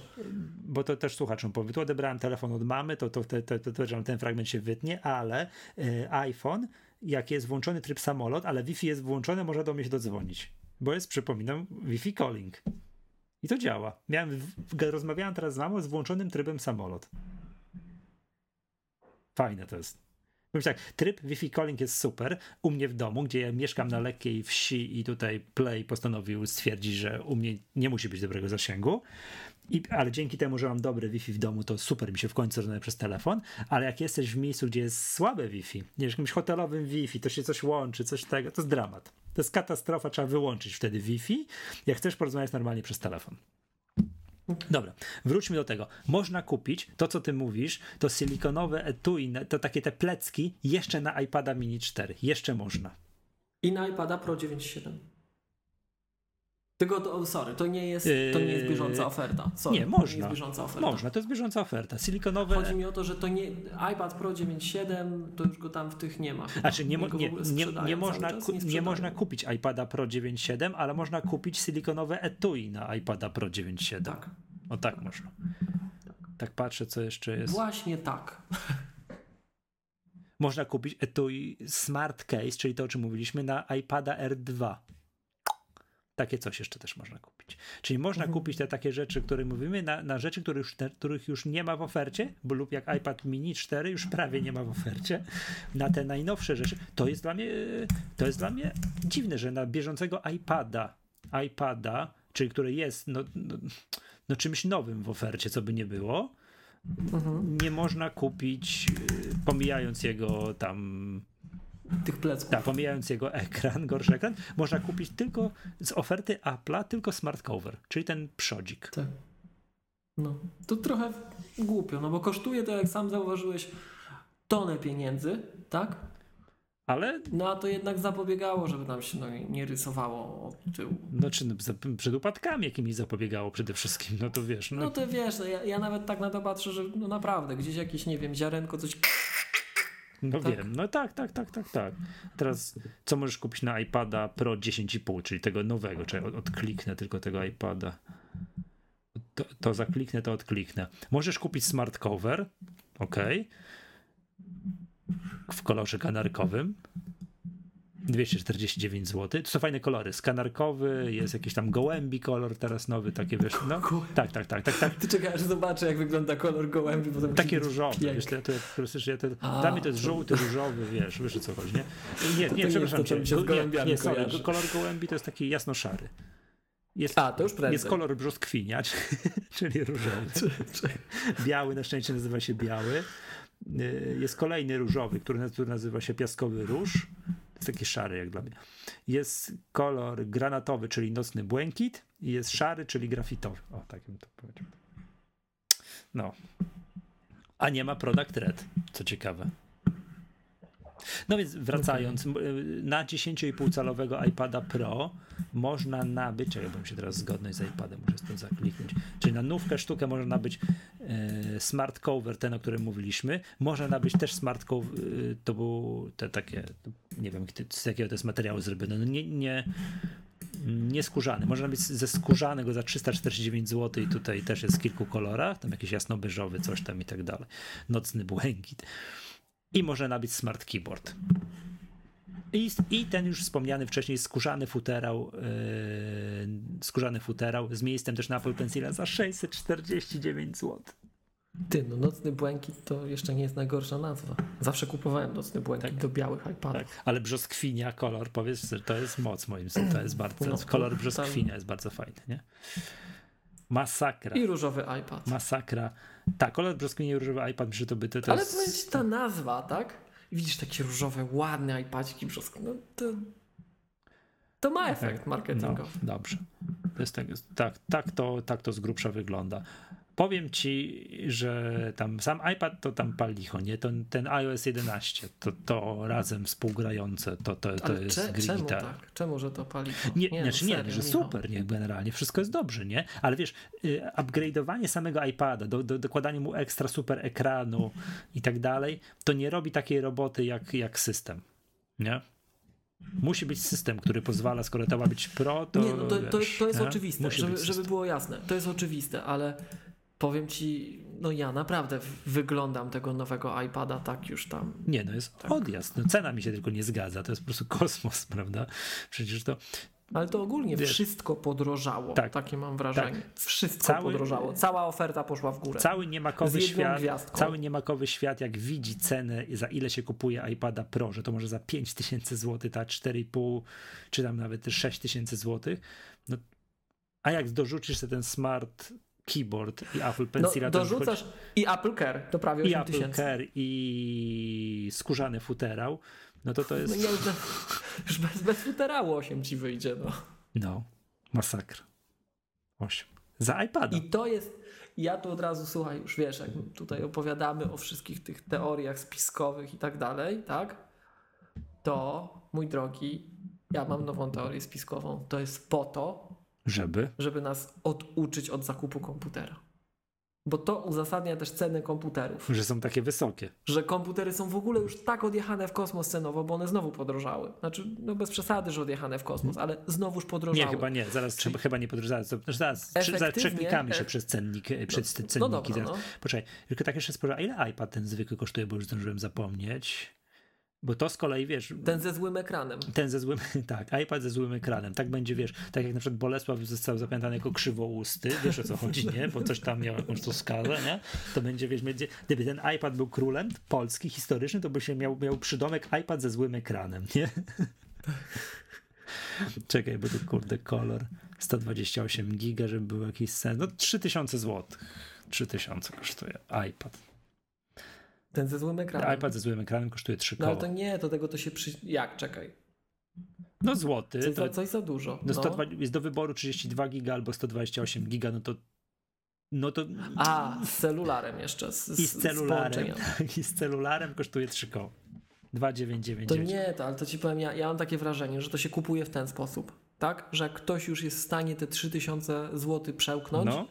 Speaker 1: bo to też słuchaczom powiem. Tu odebrałem telefon od mamy, to, to, to, to, to, ten fragment się wytnie, ale y, iPhone, jak jest włączony tryb samolot, ale Wi-Fi jest włączone, można do mnie się dodzwonić. Bo jest, przypominam, Wi-Fi calling. I to działa. Miałem, w- rozmawiałem teraz z mamą z włączonym trybem samolot. Fajne to jest. Powiem tak, tryb Wi-Fi calling jest super. U mnie w domu, gdzie ja mieszkam na lekkiej wsi i tutaj Play postanowił stwierdzić, że u mnie nie musi być dobrego zasięgu. I, ale dzięki temu, że mam dobre Wi-Fi w domu, to super mi się w końcu rozmawia przez telefon. Ale jak jesteś w miejscu, gdzie jest słabe Wi-Fi, nie, jakimś hotelowym Wi-Fi, to się coś łączy, coś tego, to jest dramat. To jest katastrofa, trzeba wyłączyć wtedy Wi-Fi, jak chcesz porozmawiać normalnie przez telefon. Dobra, wróćmy do tego. Można kupić to, co ty mówisz, to silikonowe etui, to takie te plecki jeszcze na iPada mini 4. Jeszcze można.
Speaker 2: I na iPada Pro 9.7. Tylko to, sorry, to nie jest, to nie jest bieżąca
Speaker 1: Yy,
Speaker 2: oferta. Sorry,
Speaker 1: nie,
Speaker 2: To nie
Speaker 1: można.
Speaker 2: jest bieżąca oferta.
Speaker 1: Można, to jest bieżąca oferta. Silikonowe.
Speaker 2: Chodzi mi o to, że to nie. iPad Pro 9.7 to już go tam w tych nie ma.
Speaker 1: Znaczy nie, nie, nie, nie, można,
Speaker 2: czas? Nie
Speaker 1: nie można kupić iPada Pro 9.7, ale można kupić silikonowe etui na iPada Pro 9.7.
Speaker 2: Tak.
Speaker 1: O tak można. Tak patrzę, co jeszcze jest.
Speaker 2: Właśnie tak.
Speaker 1: Można kupić etui Smart Case, czyli to, o czym mówiliśmy, na iPada R2. Takie coś jeszcze też można kupić. Czyli można
Speaker 2: Mhm.
Speaker 1: kupić te takie rzeczy, które mówimy, na, na rzeczy, których już, te, których już nie ma w ofercie, bo lub jak iPad mini 4 już prawie nie ma w ofercie, na te najnowsze rzeczy. To jest dla mnie, to jest dla mnie dziwne, że na bieżącego iPada, iPada czyli które jest no, no, no czymś nowym w ofercie, co by nie było,
Speaker 2: Mhm.
Speaker 1: nie można kupić, y, pomijając jego tam,
Speaker 2: Tych plecków.
Speaker 1: tak, pomijając jego [laughs] ekran, gorszy ekran, można kupić tylko z oferty Apple'a tylko smart cover, czyli ten przodzik.
Speaker 2: Tak. No, to trochę głupio, no bo kosztuje to, jak sam zauważyłeś, tonę pieniędzy, tak?
Speaker 1: Ale
Speaker 2: No a to jednak zapobiegało, żeby tam się no, nie rysowało od tyłu.
Speaker 1: no, czy no, przed upadkami jakimiś zapobiegało przede wszystkim, no to wiesz, no,
Speaker 2: No to wiesz, no, ja, ja nawet tak na to patrzę, że no naprawdę, gdzieś jakieś, nie wiem, ziarenko, coś...
Speaker 1: no
Speaker 2: tak.
Speaker 1: wiem, no tak, tak, tak, tak, tak. Teraz co możesz kupić na iPada Pro 10,5, czyli tego nowego, czyli od, odkliknę tylko tego iPada. To, to zakliknę, to odkliknę. Możesz kupić smart cover, ok, w kolorze kanarkowym. 249 zł. To są fajne kolory. Skanarkowy, jest jakiś tam gołębi kolor teraz nowy, takie wiesz, no. Tak, tak, tak, tak, tak. [laughs]
Speaker 2: Ty czekaj, aż zobaczę, jak wygląda kolor gołębi, musi
Speaker 1: Takie różowe, wiesz, że ja to,
Speaker 2: A,
Speaker 1: dla mnie to jest żółty, różowy, wiesz, wiesz o co chodzi, nie? Nie, nie, przepraszam cię, nie, nie, sorry, kolor gołębi to jest taki jasno-szary. Jest,
Speaker 2: A, to już prędzej.
Speaker 1: jest kolor brzoskwinia, [laughs] czyli różowy. [laughs] Biały na szczęście nazywa się biały. Y, Jest kolejny różowy, który, który nazywa się piaskowy róż. Taki szary jak dla mnie. Jest kolor granatowy, czyli nocny błękit. I jest szary, czyli grafitowy. O, tak bym to powiedział. No. A nie ma product red, co ciekawe. No więc wracając, y, na 10,5 calowego iPada Pro można nabyć, czekaj, bo mi się teraz zgodność z iPadem, muszę stąd zakliknąć, czyli na nówkę sztukę można nabyć e, smart cover, ten o którym mówiliśmy, można nabyć też smart cover, y, to był te takie, nie wiem z jakiego to jest materiału zrobione, no nie, nie, nie skórzany, można nabyć ze skórzanego za 349 zł i tutaj też jest w kilku kolorach, tam jakiś jasno-beżowy, coś tam i tak dalej, nocny błękit i można nabyć smart keyboard. I, I ten już wspomniany wcześniej skórzany futerał, yy, skórzany futerał z miejscem też na Apple Pencila za 649 zł.
Speaker 2: Ty, no nocny błękit to jeszcze nie jest najgorsza nazwa. Zawsze kupowałem nocny błękit
Speaker 1: Tak.
Speaker 2: do białych iPadów.
Speaker 1: Tak, ale brzoskwinia, kolor, powiedz, że to jest moc moim zdaniem, to jest bardzo,
Speaker 2: No,
Speaker 1: kolor
Speaker 2: tam-
Speaker 1: brzoskwinia jest bardzo fajny, nie? Masakra,
Speaker 2: I różowy iPad.
Speaker 1: masakra. Tak, kolor brzoskwinia i różowy iPad, że to
Speaker 2: Ale
Speaker 1: jest...
Speaker 2: ta nazwa, tak? I widzisz takie różowe, ładne iPadziki brzoskie, no to... To ma efekt
Speaker 1: No,
Speaker 2: marketingowy.
Speaker 1: dobrze. To jest tak, tak, tak, to, tak to z grubsza wygląda. Powiem ci, że tam sam iPad to tam pal licho, nie? To, ten iOS 11, to, to razem współgrające, to, to, to
Speaker 2: Ale
Speaker 1: jest
Speaker 2: cze, czemu tak? Czemu, że to pali?
Speaker 1: Nie,
Speaker 2: no
Speaker 1: znaczy nie,
Speaker 2: serio,
Speaker 1: że super, nie, generalnie wszystko jest dobrze, nie? Ale wiesz, y, upgrade'owanie samego iPada, do, do, dokładanie mu ekstra super ekranu i tak dalej, to nie robi takiej roboty jak, jak system, nie? Musi być system, który pozwala, skoro to ma być pro, to.
Speaker 2: nie, no to, to,
Speaker 1: wiesz,
Speaker 2: to jest
Speaker 1: nie?
Speaker 2: oczywiste,
Speaker 1: Musi
Speaker 2: żeby, żeby było jasne. To jest oczywiste, ale powiem ci, no ja naprawdę wyglądam tego nowego iPada tak już tam.
Speaker 1: Nie, no jest
Speaker 2: Tak.
Speaker 1: odjazd. No, cena mi się tylko nie zgadza. To jest po prostu kosmos, [laughs] prawda? Przecież to
Speaker 2: Ale to ogólnie
Speaker 1: Wiesz,
Speaker 2: wszystko podrożało.
Speaker 1: tak,
Speaker 2: Takie mam wrażenie. Wszystko
Speaker 1: Cały-
Speaker 2: podrożało. Cała oferta poszła w górę.
Speaker 1: cały niemakowy świat,
Speaker 2: gwiazdką.
Speaker 1: cały niemakowy świat, jak widzi cenę, za ile się kupuje iPada Pro, że to może za 5000 zł, ta 4,5 czy tam nawet też 6000 zł, no, a jak dorzucisz ten smart keyboard i Apple
Speaker 2: No,
Speaker 1: Pencila, to już
Speaker 2: dorzucasz i Apple Care, to prawie
Speaker 1: i
Speaker 2: 8
Speaker 1: Apple
Speaker 2: tysięcy.
Speaker 1: Care i skórzany futerał, no to to
Speaker 2: No
Speaker 1: jest,
Speaker 2: nie, już bez, już bez, bez futerału 8 ci wyjdzie. No.
Speaker 1: no, masakra. 8. Za iPada.
Speaker 2: I to jest, ja tu od razu, słuchaj, już wiesz, jak tutaj opowiadamy o wszystkich tych teoriach spiskowych i tak dalej, tak? To, mój drogi, ja mam nową teorię spiskową. To jest po to,
Speaker 1: Żeby?
Speaker 2: żeby nas oduczyć od zakupu komputera. Bo to uzasadnia też ceny komputerów.
Speaker 1: Że są takie wysokie.
Speaker 2: Że komputery są w ogóle już tak odjechane w kosmos cenowo, bo one znowu podrożały. Znaczy, no bez przesady, że odjechane w kosmos, ale znowuż podrożały.
Speaker 1: Nie, chyba nie. Zaraz trzeba, chyba nie podróżować. Zaraz, zaraz, zaraz przeklikamy się przez cennik, e, przez te
Speaker 2: No
Speaker 1: cenniki.
Speaker 2: dobra,
Speaker 1: zaraz.
Speaker 2: no.
Speaker 1: Poczekaj, tylko tak jeszcze spojrzę, a ile iPad ten zwykły kosztuje, bo już zdążyłem zapomnieć. Bo to z kolei, wiesz,
Speaker 2: Ten ze złym ekranem.
Speaker 1: ten ze złym, [laughs] tak, iPad ze złym ekranem. Tak będzie, wiesz, tak jak na przykład Bolesław został zapamiętany jako krzywousty, wiesz o co chodzi, nie? Bo coś tam miał jakąś tą skalę, nie? To będzie, wiesz, będzie, gdyby ten iPad był królem polski, historyczny, to by się miał, miał przydomek iPad ze złym ekranem, nie? [laughs] Czekaj, bo tu kurde kolor. 128 giga, żeby był jakiś sens. No 3000 zł. 3000 kosztuje iPad.
Speaker 2: Ten ze złym ekranem.
Speaker 1: iPad ze złym ekranem kosztuje 3
Speaker 2: No
Speaker 1: koła.
Speaker 2: ale to nie, to tego to się przy... Jak? Czekaj.
Speaker 1: No złoty.
Speaker 2: Coś,
Speaker 1: To,
Speaker 2: za, coś za dużo.
Speaker 1: no
Speaker 2: No.
Speaker 1: 120, jest do wyboru 32 giga albo 128 giga, no to no to
Speaker 2: A, z celularem jeszcze. Z,
Speaker 1: i z celularem, tak, [laughs] i z celularem kosztuje 3 koła.
Speaker 2: To
Speaker 1: 2999.
Speaker 2: nie, to, ale to ci powiem, ja, ja mam takie wrażenie, że to się kupuje w ten sposób. Tak? Że jak ktoś już jest w stanie te 3000 zł przełknąć,
Speaker 1: No,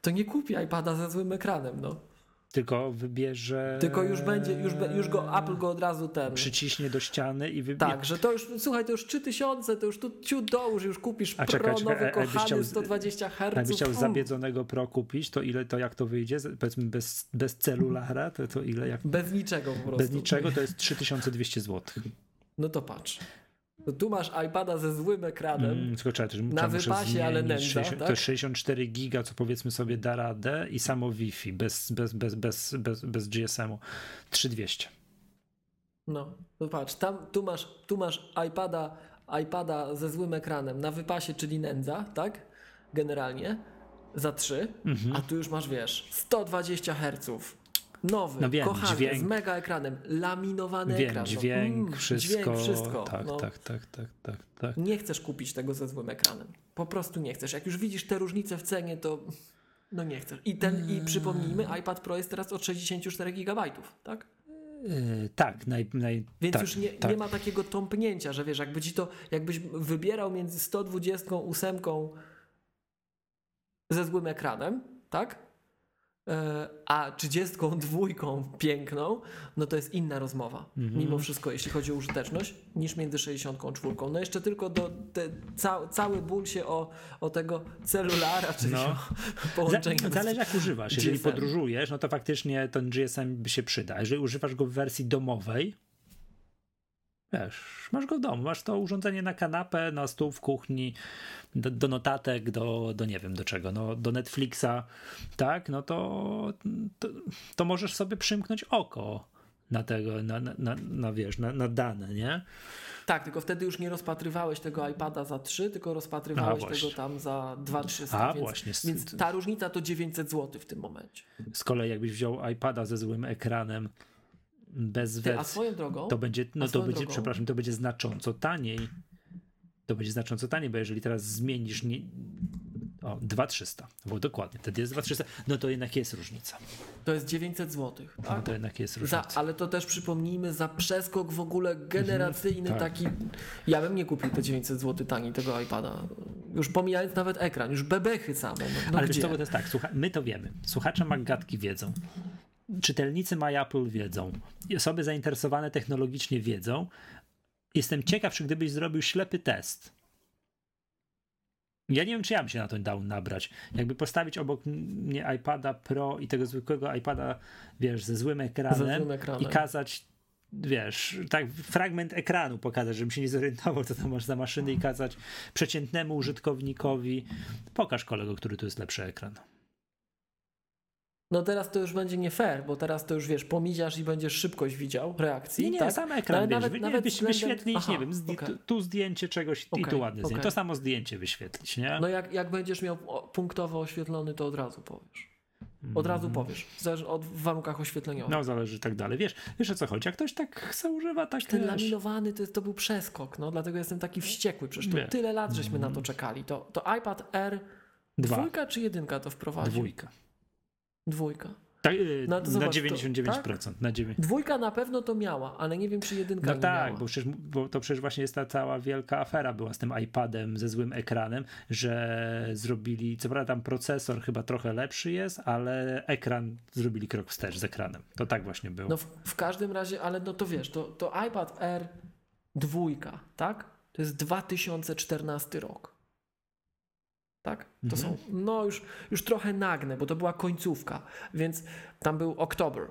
Speaker 2: to nie kupi iPada ze złym ekranem. No.
Speaker 1: Tylko wybierze.
Speaker 2: Tylko już będzie, już, be- już go Apple go od razu ten.
Speaker 1: Przyciśnie do ściany i wybierze.
Speaker 2: Tak, że to już, słuchaj, to już 3000, to już tu ciut dołóż, już kupisz
Speaker 1: A
Speaker 2: Pro,
Speaker 1: czekaj, czekaj,
Speaker 2: nowy, kochany,
Speaker 1: chciał-
Speaker 2: 120 Hz.
Speaker 1: Jakbyś chciał zabiedzonego Pro kupić, to ile to jak to wyjdzie? Powiedzmy bez, bez celulara, to, to ile jak.
Speaker 2: Bez niczego po prostu.
Speaker 1: Bez niczego to jest 3200 zł.
Speaker 2: No to patrz. To tu masz iPada ze złym ekranem.
Speaker 1: Mm, tylko czekaj, to,
Speaker 2: Na wypasie, ale
Speaker 1: zmienić.
Speaker 2: nędza,
Speaker 1: 60,
Speaker 2: tak?
Speaker 1: To jest 64 giga, co powiedzmy sobie da radę i samo Wi-Fi bez, bez, bez, bez, bez, bez GSM-u 3200.
Speaker 2: No, to patrz, tam, tu, masz, tu masz iPada, iPada ze złym ekranem na wypasie, czyli nędza, tak? Generalnie za 3,
Speaker 1: Mhm.
Speaker 2: a tu już masz, wiesz, 120 Hz. Nowy,
Speaker 1: No wiem,
Speaker 2: kochany,
Speaker 1: dźwięk.
Speaker 2: z mega ekranem, laminowany
Speaker 1: Wiem,
Speaker 2: ekran. no.
Speaker 1: dźwięk,
Speaker 2: Mm,
Speaker 1: wszystko.
Speaker 2: Dźwięk, wszystko.
Speaker 1: tak,
Speaker 2: no.
Speaker 1: tak, tak, tak, tak, tak.
Speaker 2: Nie chcesz kupić tego ze złym ekranem. Po prostu nie chcesz. Jak już widzisz te różnice w cenie, to no nie chcesz. I ten, i przypomnijmy, iPad Pro jest teraz od 64 GB, tak?
Speaker 1: Yy, tak, naj, naj,
Speaker 2: Więc
Speaker 1: tak,
Speaker 2: już nie,
Speaker 1: tak.
Speaker 2: nie ma takiego tąpnięcia, że wiesz, jakby ci to, jakbyś wybierał między 128 ze złym ekranem, tak? E, A 32 piękną, no to jest inna rozmowa.
Speaker 1: Mhm.
Speaker 2: Mimo wszystko, jeśli chodzi o użyteczność, niż między 64. No jeszcze tylko do te, ca, cały ból się o, o tego celulara, czyli
Speaker 1: No. Za, zależy jak używasz. Jeżeli
Speaker 2: GSM.
Speaker 1: podróżujesz, no to faktycznie ten GSM by się przyda. Jeżeli używasz go w wersji domowej, wiesz, masz go w domu, masz to urządzenie na kanapę, na stół w kuchni, do, do notatek, do, do nie wiem do czego, no, do Netflixa, tak, no to, to, to możesz sobie przymknąć oko na tego, na, na, na, na wiesz, na, na dane, nie?
Speaker 2: Tak, tylko wtedy już nie rozpatrywałeś tego iPada za 3, tylko rozpatrywałeś
Speaker 1: A,
Speaker 2: tego tam za 2300.
Speaker 1: A,
Speaker 2: więc,
Speaker 1: właśnie.
Speaker 2: Więc ta różnica to 900 zł w tym momencie.
Speaker 1: Z kolei jakbyś wziął iPada ze złym ekranem, bez
Speaker 2: Ty, swoją drogą,
Speaker 1: to będzie, no to będzie,
Speaker 2: drogą-
Speaker 1: przepraszam, to będzie znacząco taniej. To będzie znacząco taniej, bo jeżeli teraz zmienisz nie, o, 2300, bo dokładnie, wtedy jest 2300, no to jednak jest różnica.
Speaker 2: to jest 900 zł.
Speaker 1: No
Speaker 2: Tak?
Speaker 1: to jednak jest
Speaker 2: Za,
Speaker 1: różnica.
Speaker 2: ale to też przypomnijmy, za przeskok w ogóle generacyjny
Speaker 1: tak.
Speaker 2: taki. Ja bym nie kupił te 900 zł taniej tego iPada. Już pomijając nawet ekran, już bebechy same. No, no
Speaker 1: ale
Speaker 2: gdzie?
Speaker 1: to jest tak, słucha, my to wiemy, słuchacze Maggatki wiedzą, czytelnicy My Apple wiedzą, osoby zainteresowane technologicznie wiedzą. Jestem ciekaw, czy gdybyś zrobił ślepy test, Ja nie wiem, czy ja bym się na to dał nabrać. Jakby postawić obok mnie iPada Pro i tego zwykłego iPada, wiesz, ze złym ekranem,
Speaker 2: Ze złym ekranem.
Speaker 1: i kazać, wiesz, tak fragment ekranu pokazać, żebym się nie zorientował, co tam masz za maszyny i kazać przeciętnemu użytkownikowi, pokaż kolego, który tu jest lepszy ekran.
Speaker 2: No teraz to już będzie nie fair, bo teraz to już wiesz, pomidziasz i będziesz szybkość widział reakcji.
Speaker 1: Nie, nie,
Speaker 2: tak?
Speaker 1: sam ekran, wiesz,
Speaker 2: nawet- nawet względem-
Speaker 1: wyświetlić,
Speaker 2: Aha,
Speaker 1: nie wiem, zdj-
Speaker 2: okej.
Speaker 1: tu, zdjęcie czegoś i
Speaker 2: Okej,
Speaker 1: tu ładne zdjęcie.
Speaker 2: okej.
Speaker 1: To samo zdjęcie wyświetlić, nie?
Speaker 2: No jak, jak będziesz miał punktowo oświetlony, to od razu powiesz. Od razu powiesz. Zależy od warunkach oświetleniowych.
Speaker 1: No, zależy i tak dalej. Wiesz, wiesz o co chodzi? Jak ktoś tak se używa, tak
Speaker 2: Ten laminowany to, jest- to był przeskok, no dlatego jestem taki wściekły. Przecież to tyle lat żeśmy na to czekali. To, to iPad R
Speaker 1: dwa,
Speaker 2: dwójka czy jedynka to wprowadził?
Speaker 1: dwójka.
Speaker 2: Dwójka.
Speaker 1: Tak, yy,
Speaker 2: No to
Speaker 1: na
Speaker 2: zobacz, to-
Speaker 1: 99%. Na 9...
Speaker 2: Dwójka na pewno to miała, ale nie wiem czy jedynka
Speaker 1: No
Speaker 2: nie
Speaker 1: tak,
Speaker 2: miała.
Speaker 1: bo, przecież, bo to przecież właśnie jest ta cała wielka afera była z tym iPadem ze złym ekranem, że zrobili, co prawda tam procesor chyba trochę lepszy jest, ale ekran zrobili krok wstecz z ekranem. To tak właśnie było.
Speaker 2: No w, w każdym razie, ale no to wiesz, to, to iPad R dwójka, tak? To jest 2014 rok. Tak? To
Speaker 1: Mhm.
Speaker 2: są, no już, już trochę nagne, bo to była końcówka, więc tam był oktober,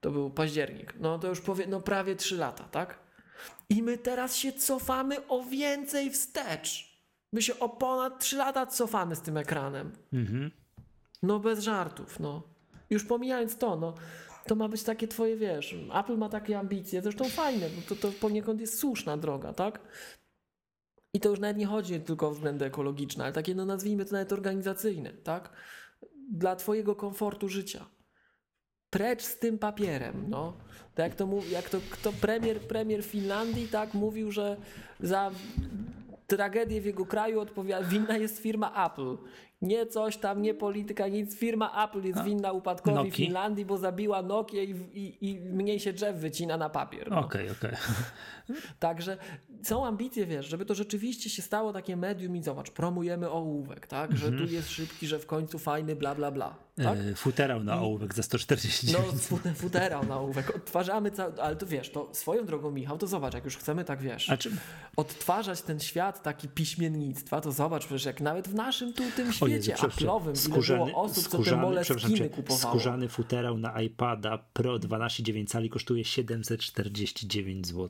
Speaker 2: to był październik, no to już powie, no prawie 3 lata, tak? I my teraz się cofamy o więcej wstecz. My się o ponad 3 lata cofamy z tym ekranem.
Speaker 1: Mhm.
Speaker 2: No bez żartów, no. Już pomijając to, no. To ma być takie twoje, wiesz, Apple ma takie ambicje, zresztą fajne, bo to, to poniekąd jest słuszna droga, tak? I to już nawet nie chodzi tylko o względy ekologiczne, ale takie, no nazwijmy to nawet organizacyjne, tak? Dla twojego komfortu życia. Precz z tym papierem, no. Tak jak to, jak to kto premier, premier Finlandii tak mówił, że za tragedię w jego kraju odpowiada, winna jest firma Apple. Nie coś tam, nie polityka, nic. Firma Apple jest winna upadkowi
Speaker 1: Nokii?
Speaker 2: Finlandii, bo zabiła Nokię i, i, i mniej się drzew wycina na papier. No.
Speaker 1: Okej, okej. [laughs]
Speaker 2: Także są ambicje, wiesz, żeby to rzeczywiście się stało takie medium i zobacz, promujemy ołówek, tak? Że
Speaker 1: Mhm.
Speaker 2: tu jest szybki, że w końcu fajny, bla, bla, bla. Tak?
Speaker 1: E, Futerał na ołówek za 149.
Speaker 2: No, fut- [laughs] futerał na ołówek. Odtwarzamy cały, ale to wiesz, to swoją drogą, Michał, to zobacz, jak już chcemy tak, wiesz,
Speaker 1: A czy,
Speaker 2: odtwarzać ten świat taki piśmiennictwa, to zobacz, przecież jak nawet w naszym tu tym świecie
Speaker 1: przepraszam,
Speaker 2: Apple'owym, ile było osób, co te moleskiny kupowało.
Speaker 1: skórzany futerał na iPada Pro 12,9 cali kosztuje 749 zł.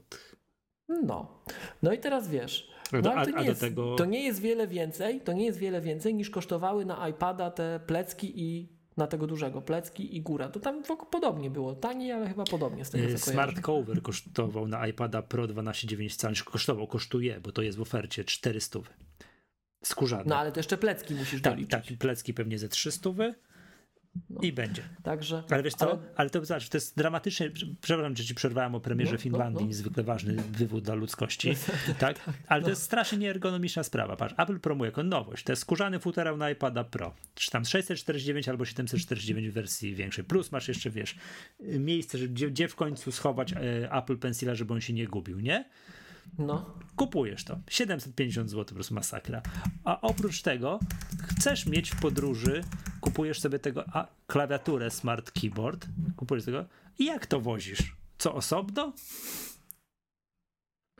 Speaker 2: No. No i teraz wiesz. No, ale
Speaker 1: a-
Speaker 2: to, nie jest,
Speaker 1: tego-
Speaker 2: to nie jest wiele więcej, to nie jest wiele więcej niż kosztowały na iPada te plecki i na tego dużego plecki i góra. To tam podobnie było. Taniej, ale chyba podobnie z tego
Speaker 1: E,
Speaker 2: co
Speaker 1: Smart
Speaker 2: kojarzę.
Speaker 1: cover kosztował na iPada Pro 12,9 cali. Kosztował, kosztuje, bo to jest w ofercie 400. Skórzany.
Speaker 2: No ale to jeszcze plecki musisz
Speaker 1: tak,
Speaker 2: doliczyć.
Speaker 1: tak, plecki pewnie ze 300 i będzie.
Speaker 2: Także,
Speaker 1: Ale wiesz co, ale,
Speaker 2: ale-
Speaker 1: to zobacz, to jest dramatycznie, przepraszam, że ci przerwałem o premierze
Speaker 2: No, no,
Speaker 1: Finlandii,
Speaker 2: no.
Speaker 1: niezwykle ważny wywód dla ludzkości, [laughs] tak? Ale to jest strasznie nieergonomiczna sprawa, patrz, Apple promuje jako nowość, to jest skórzany futerał na iPada Pro, czy tam 649 albo 749 w wersji większej, plus masz jeszcze, wiesz, miejsce, że gdzie, gdzie w końcu schować e, Apple Pencila, żeby on się nie gubił, nie?
Speaker 2: No,
Speaker 1: kupujesz to. 750 zł po prostu masakra. A oprócz tego chcesz mieć w podróży, kupujesz sobie tego a, klawiaturę Smart Keyboard, kupujesz tego i jak to wozisz? Co osobno?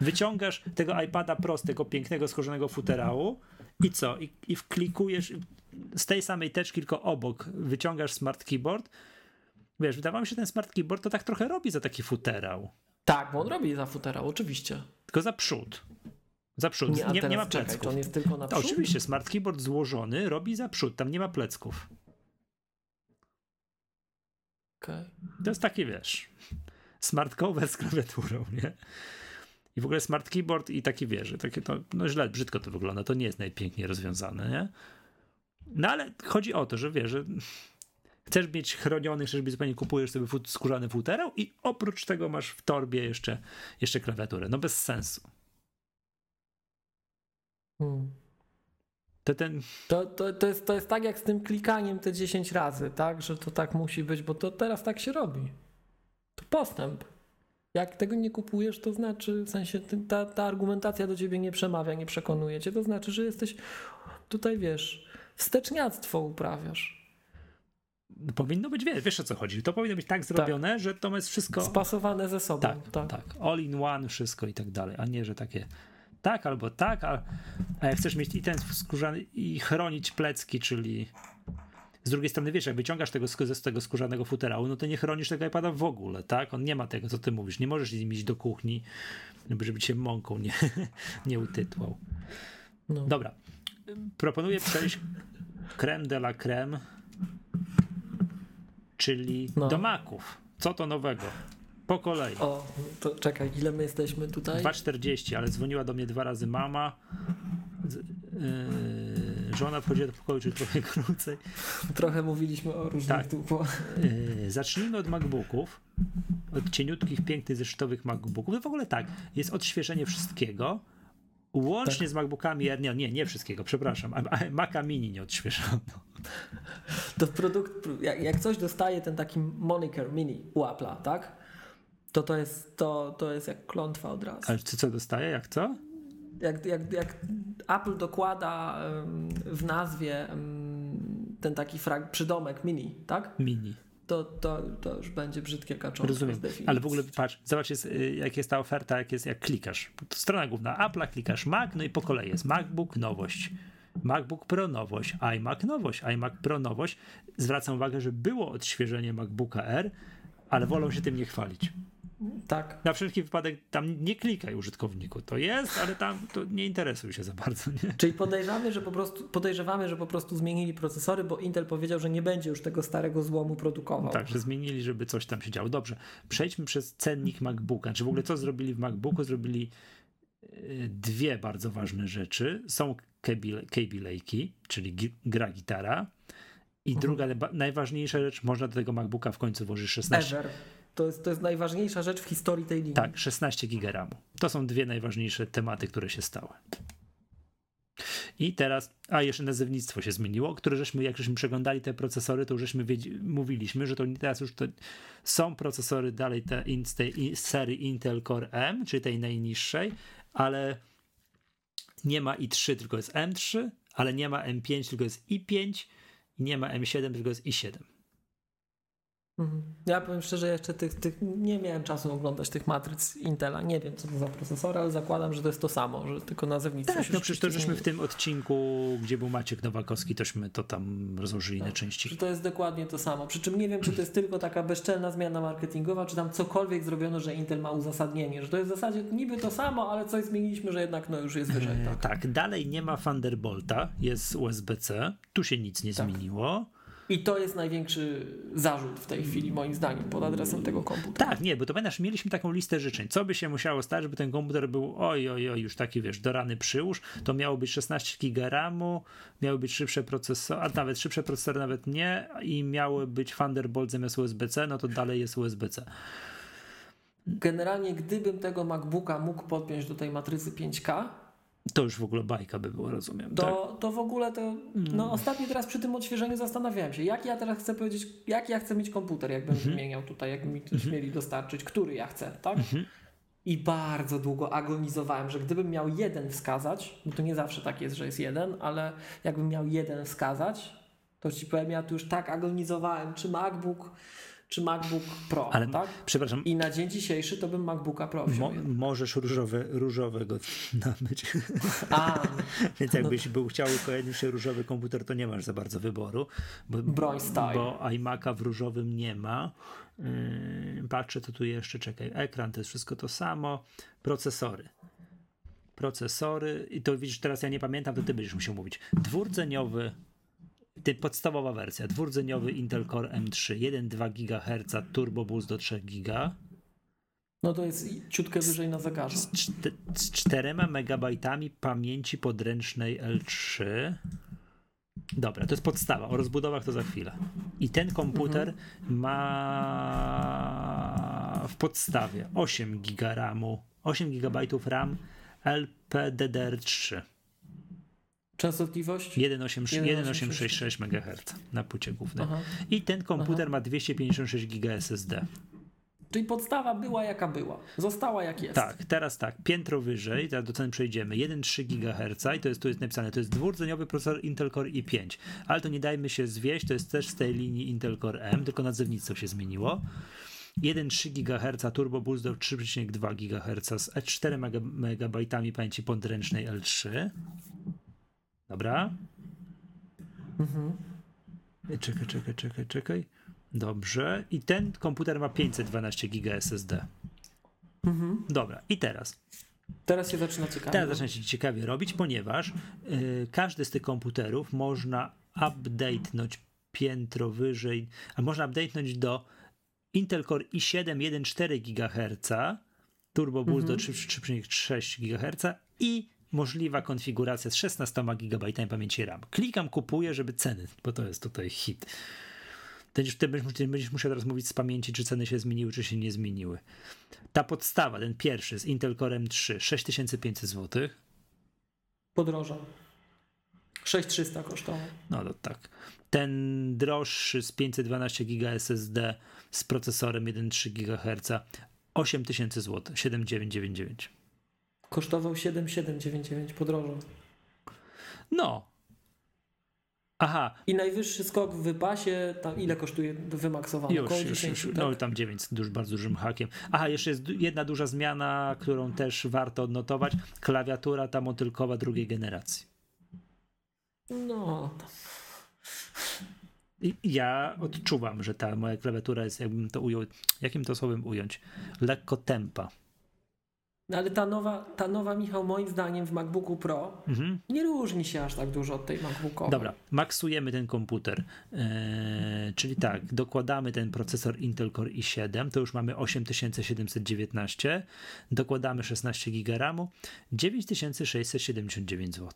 Speaker 1: Wyciągasz tego iPada Pro z tego pięknego skórzanego futerału i co? I, i wklikujesz z tej samej teczki, tylko obok wyciągasz Smart Keyboard. Wiesz, wydawało mi się, że ten Smart Keyboard to tak trochę robi za taki futerał.
Speaker 2: Tak, bo on robi za futerał, oczywiście.
Speaker 1: Tylko za przód. Za przód.
Speaker 2: Nie,
Speaker 1: Nie, nie, ma
Speaker 2: czekaj,
Speaker 1: plecków.
Speaker 2: to on jest tylko na
Speaker 1: To
Speaker 2: przód?
Speaker 1: oczywiście, smart keyboard złożony robi za przód, tam nie ma plecków.
Speaker 2: Okej.
Speaker 1: To jest taki, wiesz, smart cover z klawiaturą, nie? I w ogóle smart keyboard i taki, wiesz, takie to, no źle, brzydko to wygląda, to nie jest najpiękniej rozwiązane, nie? No ale chodzi o to, że wiesz, że chcesz mieć chroniony, chcesz być zupełnie kupujesz sobie fut, skórzany futerał i oprócz tego masz w torbie jeszcze, jeszcze klawiaturę. No bez sensu.
Speaker 2: Hmm.
Speaker 1: To ten,
Speaker 2: To, to, to, jest, to jest tak jak z tym klikaniem te 10 razy, tak? Że to tak musi być, bo to teraz tak się robi. To postęp. Jak tego nie kupujesz, to znaczy, w sensie ta, ta argumentacja do ciebie nie przemawia, nie przekonuje cię, to znaczy, że jesteś tutaj, wiesz, wsteczniactwo uprawiasz.
Speaker 1: Powinno być, wiesz, wiesz o co chodzi. To powinno być tak zrobione, że to jest wszystko.
Speaker 2: Spasowane ze sobą.
Speaker 1: Tak, tak, All in one, wszystko i tak dalej, a nie, że takie tak albo tak, a, a jak chcesz mieć i ten skórzany i chronić plecki, czyli z drugiej strony, wiesz, jak wyciągasz tego z tego skórzanego futerału, no to nie chronisz tego iPada w ogóle, tak? On nie ma tego, co ty mówisz. Nie możesz z nim iść do kuchni, żeby cię mąką nie, [laughs] nie utytłał.
Speaker 2: No.
Speaker 1: Dobra. Proponuję przejść creme de la creme, czyli
Speaker 2: No.
Speaker 1: do maków. Co to nowego? Po kolei.
Speaker 2: O, to czekaj, ile my jesteśmy tutaj?
Speaker 1: 2,40, ale dzwoniła do mnie dwa razy mama. Yy, żona wchodziła do pokoju, czyli trochę [laughs] krócej.
Speaker 2: Trochę mówiliśmy o różnych
Speaker 1: Tak. Yy, zacznijmy od MacBooków. Od cieniutkich, pięknych, zeszytowych MacBooków. No w ogóle tak, jest odświeżenie wszystkiego. Łącznie
Speaker 2: Tak.
Speaker 1: z MacBookami nie, nie, nie wszystkiego, przepraszam. Maca Mini nie odświeżono.
Speaker 2: To produkt, jak, jak coś dostaje ten taki moniker mini u Apple'a, tak? To to jest, to, to jest jak klątwa od razu.
Speaker 1: Ale co, co dostaje, jak co?
Speaker 2: Jak, jak, jak Apple dokłada w nazwie ten taki frag, przydomek mini, tak?
Speaker 1: Mini.
Speaker 2: To, to, to już będzie brzydkie kaczątko
Speaker 1: Rozumiem, ale w ogóle patrz, zobacz jest, y, jak jest ta oferta, jak, jest, jak klikasz. Strona główna Apple'a, klikasz Mac, no i po kolei jest MacBook, nowość. MacBook Pro nowość, iMac nowość, iMac Pro nowość. Zwracam uwagę, że było odświeżenie MacBooka R, ale wolą się tym nie chwalić.
Speaker 2: Tak.
Speaker 1: Na wszelki wypadek tam nie klikaj użytkowniku. To jest, ale tam to nie interesuj się za bardzo, nie?
Speaker 2: Czyli podejrzewamy, że po prostu, podejrzewamy, że po prostu zmienili procesory, bo Intel powiedział, że nie będzie już tego starego złomu produkował.
Speaker 1: Tak, że zmienili, żeby coś tam się działo. Dobrze, przejdźmy przez cennik MacBooka. Czy w ogóle co zrobili w MacBooku? Zrobili y, dwie bardzo ważne rzeczy. Są Lake'i, czyli gra gitara. I
Speaker 2: Mhm.
Speaker 1: druga, najważniejsza rzecz, można do tego MacBooka w końcu włożyć 16,
Speaker 2: Ever. To jest, to jest najważniejsza rzecz w historii tej linii.
Speaker 1: tak, 16 giga RAMu. To są dwie najważniejsze tematy, które się stały. I teraz, a jeszcze nazewnictwo się zmieniło, które żeśmy, jak żeśmy przeglądali te procesory, to żeśmy wiedzi, mówiliśmy, że to teraz już to są procesory dalej te z tej serii Intel Core M, czyli tej najniższej, ale nie ma i3, tylko jest M3, ale nie ma M5, tylko jest i5 i nie ma M7, tylko jest i7.
Speaker 2: Mhm. Ja powiem szczerze, jeszcze tych, tych nie miałem czasu oglądać tych matryc Intela. Nie wiem, co to za procesory, ale zakładam, że to jest to samo, że tylko nazewnictwo
Speaker 1: Tak, no przecież to żeśmy w tym odcinku, gdzie był Maciek Nowakowski, tośmy to tam rozłożyli na części.
Speaker 2: Że to jest dokładnie to samo. Przy czym nie wiem, czy to jest tylko taka bezczelna zmiana marketingowa, czy tam cokolwiek zrobiono, że Intel ma uzasadnienie. Że to jest w zasadzie niby to samo, ale coś zmieniliśmy, że jednak no już jest wyżej.
Speaker 1: E,
Speaker 2: Tak.
Speaker 1: tak, dalej nie ma Thunderbolta, jest USB-C, tu się nic nie
Speaker 2: Tak.
Speaker 1: zmieniło.
Speaker 2: I to jest największy zarzut w tej chwili, moim zdaniem, pod adresem tego komputera.
Speaker 1: Tak, nie, bo to pamiętasz, mieliśmy taką listę życzeń. Co by się musiało stać, żeby ten komputer był oj, oj, oj, już taki, wiesz, do rany przyłóż. To miało być 16 giga RAMu, miały być szybsze procesory, a nawet szybsze procesory nawet nie i miały być Thunderbolt zamiast USB-C, no to dalej jest USB-C.
Speaker 2: Generalnie, gdybym tego MacBooka mógł podpiąć do tej matrycy 5K,
Speaker 1: To już w ogóle bajka by była, rozumiem. tak?
Speaker 2: to, to w ogóle to. No, ostatnio teraz przy tym odświeżeniu zastanawiałem się, jak ja teraz chcę powiedzieć, jak ja chcę mieć komputer, jakbym wymieniał tutaj, jak mi coś mieli dostarczyć, który ja chcę, tak? I bardzo długo agonizowałem, że gdybym miał jeden wskazać, bo to nie zawsze tak jest, że jest jeden, ale jakbym miał jeden wskazać, to ci powiem, ja tu już tak agonizowałem, czy MacBook, czy MacBook Pro,
Speaker 1: Ale
Speaker 2: tak?
Speaker 1: przepraszam,
Speaker 2: I na dzień dzisiejszy to bym MacBooka Pro wziął.
Speaker 1: Mo, możesz różowe, różowego [laughs] nabyć.
Speaker 2: A, [laughs]
Speaker 1: Więc jakbyś był chciał koniecznie różowy komputer, to nie masz za bardzo wyboru. Bo,
Speaker 2: Broń style.
Speaker 1: Bo iMac'a w różowym nie ma. Yy, patrzę, to tu jeszcze czekaj. Ekran to jest wszystko to samo. Procesory. Procesory. I to widzisz, teraz ja nie pamiętam, to ty będziesz musiał mówić. Dwurdzeniowy. Ty, podstawowa wersja, dwurdzeniowy Intel Core M3, 1,2 GHz, Turbo Boost do 3 GB,
Speaker 2: no to jest ciutkę wyżej na zegarze.
Speaker 1: z, z 4 megabajtami pamięci podręcznej L3. Dobra, to jest podstawa. O rozbudowach to za chwilę. I ten komputer ma w podstawie 8 GB RAMu, 8 GB RAM LPDDR3,
Speaker 2: Częstotliwość?
Speaker 1: 1,866 MHz na płycie głównej.
Speaker 2: Aha.
Speaker 1: I ten komputer ma 256 GB SSD.
Speaker 2: Czyli podstawa była jaka była. Została jak jest.
Speaker 1: Tak, teraz tak, piętro wyżej, teraz do cen przejdziemy, 1,3 GHz i to jest, tu jest napisane, to jest dwurdzeniowy procesor Intel Core i5, ale to nie dajmy się zwieść, to jest też z tej linii Intel Core M, tylko nazewnictwo się zmieniło. 1,3 GHz Turbo Boost do 3,2 GHz z 4 MB pamięci podręcznej L3. Dobra.
Speaker 2: Mhm.
Speaker 1: Czekaj, czekaj, czekaj, czekaj. Dobrze. I ten komputer ma 512 GB SSD.
Speaker 2: Mhm.
Speaker 1: Dobra. I teraz.
Speaker 2: Teraz się zaczyna ciekawie.
Speaker 1: Teraz zaczyna się ciekawie robić, ponieważ y, każdy z tych komputerów można update'nąć piętro wyżej, a można update'nąć do Intel Core i7 1,4 GHz, Turbo Boost do 3,6 GHz i możliwa konfiguracja z 16 GB pamięci RAM. Klikam, kupuję, żeby ceny, bo to jest tutaj hit. Ty będziesz, będziesz musiał teraz mówić z pamięci, czy ceny się zmieniły, czy się nie zmieniły. Ta podstawa, ten pierwszy z Intel Core M3, 6500 zł.
Speaker 2: Podrożał. 6300 kosztował.
Speaker 1: No to tak. Ten droższy z 512 GB SSD z procesorem 1,3 GHz 8000 zł, 7999.
Speaker 2: Kosztował 7799, podrożał.
Speaker 1: No. Aha,
Speaker 2: I najwyższy skok w wypasie, tam ile kosztuje wymaksowany?
Speaker 1: już,
Speaker 2: Około
Speaker 1: już,
Speaker 2: 10,
Speaker 1: już.
Speaker 2: tak?
Speaker 1: No tam 9 z duż, bardzo dużym hakiem. Aha, jeszcze jest jedna duża zmiana, którą też warto odnotować. Klawiatura ta motylkowa drugiej generacji.
Speaker 2: No,
Speaker 1: ja odczuwam, że ta moja klawiatura jest, jakbym to ujął, jakim to słowem ująć, lekko tempa.
Speaker 2: No ale ta nowa, ta nowa, Michał, moim zdaniem w MacBooku Pro nie różni się aż tak dużo od tej MacBookowej.
Speaker 1: Dobra, maksujemy ten komputer. Eee, czyli tak, dokładamy ten procesor Intel Core i7, to już mamy 8719, dokładamy 16 GB RAMu, 9679 zł.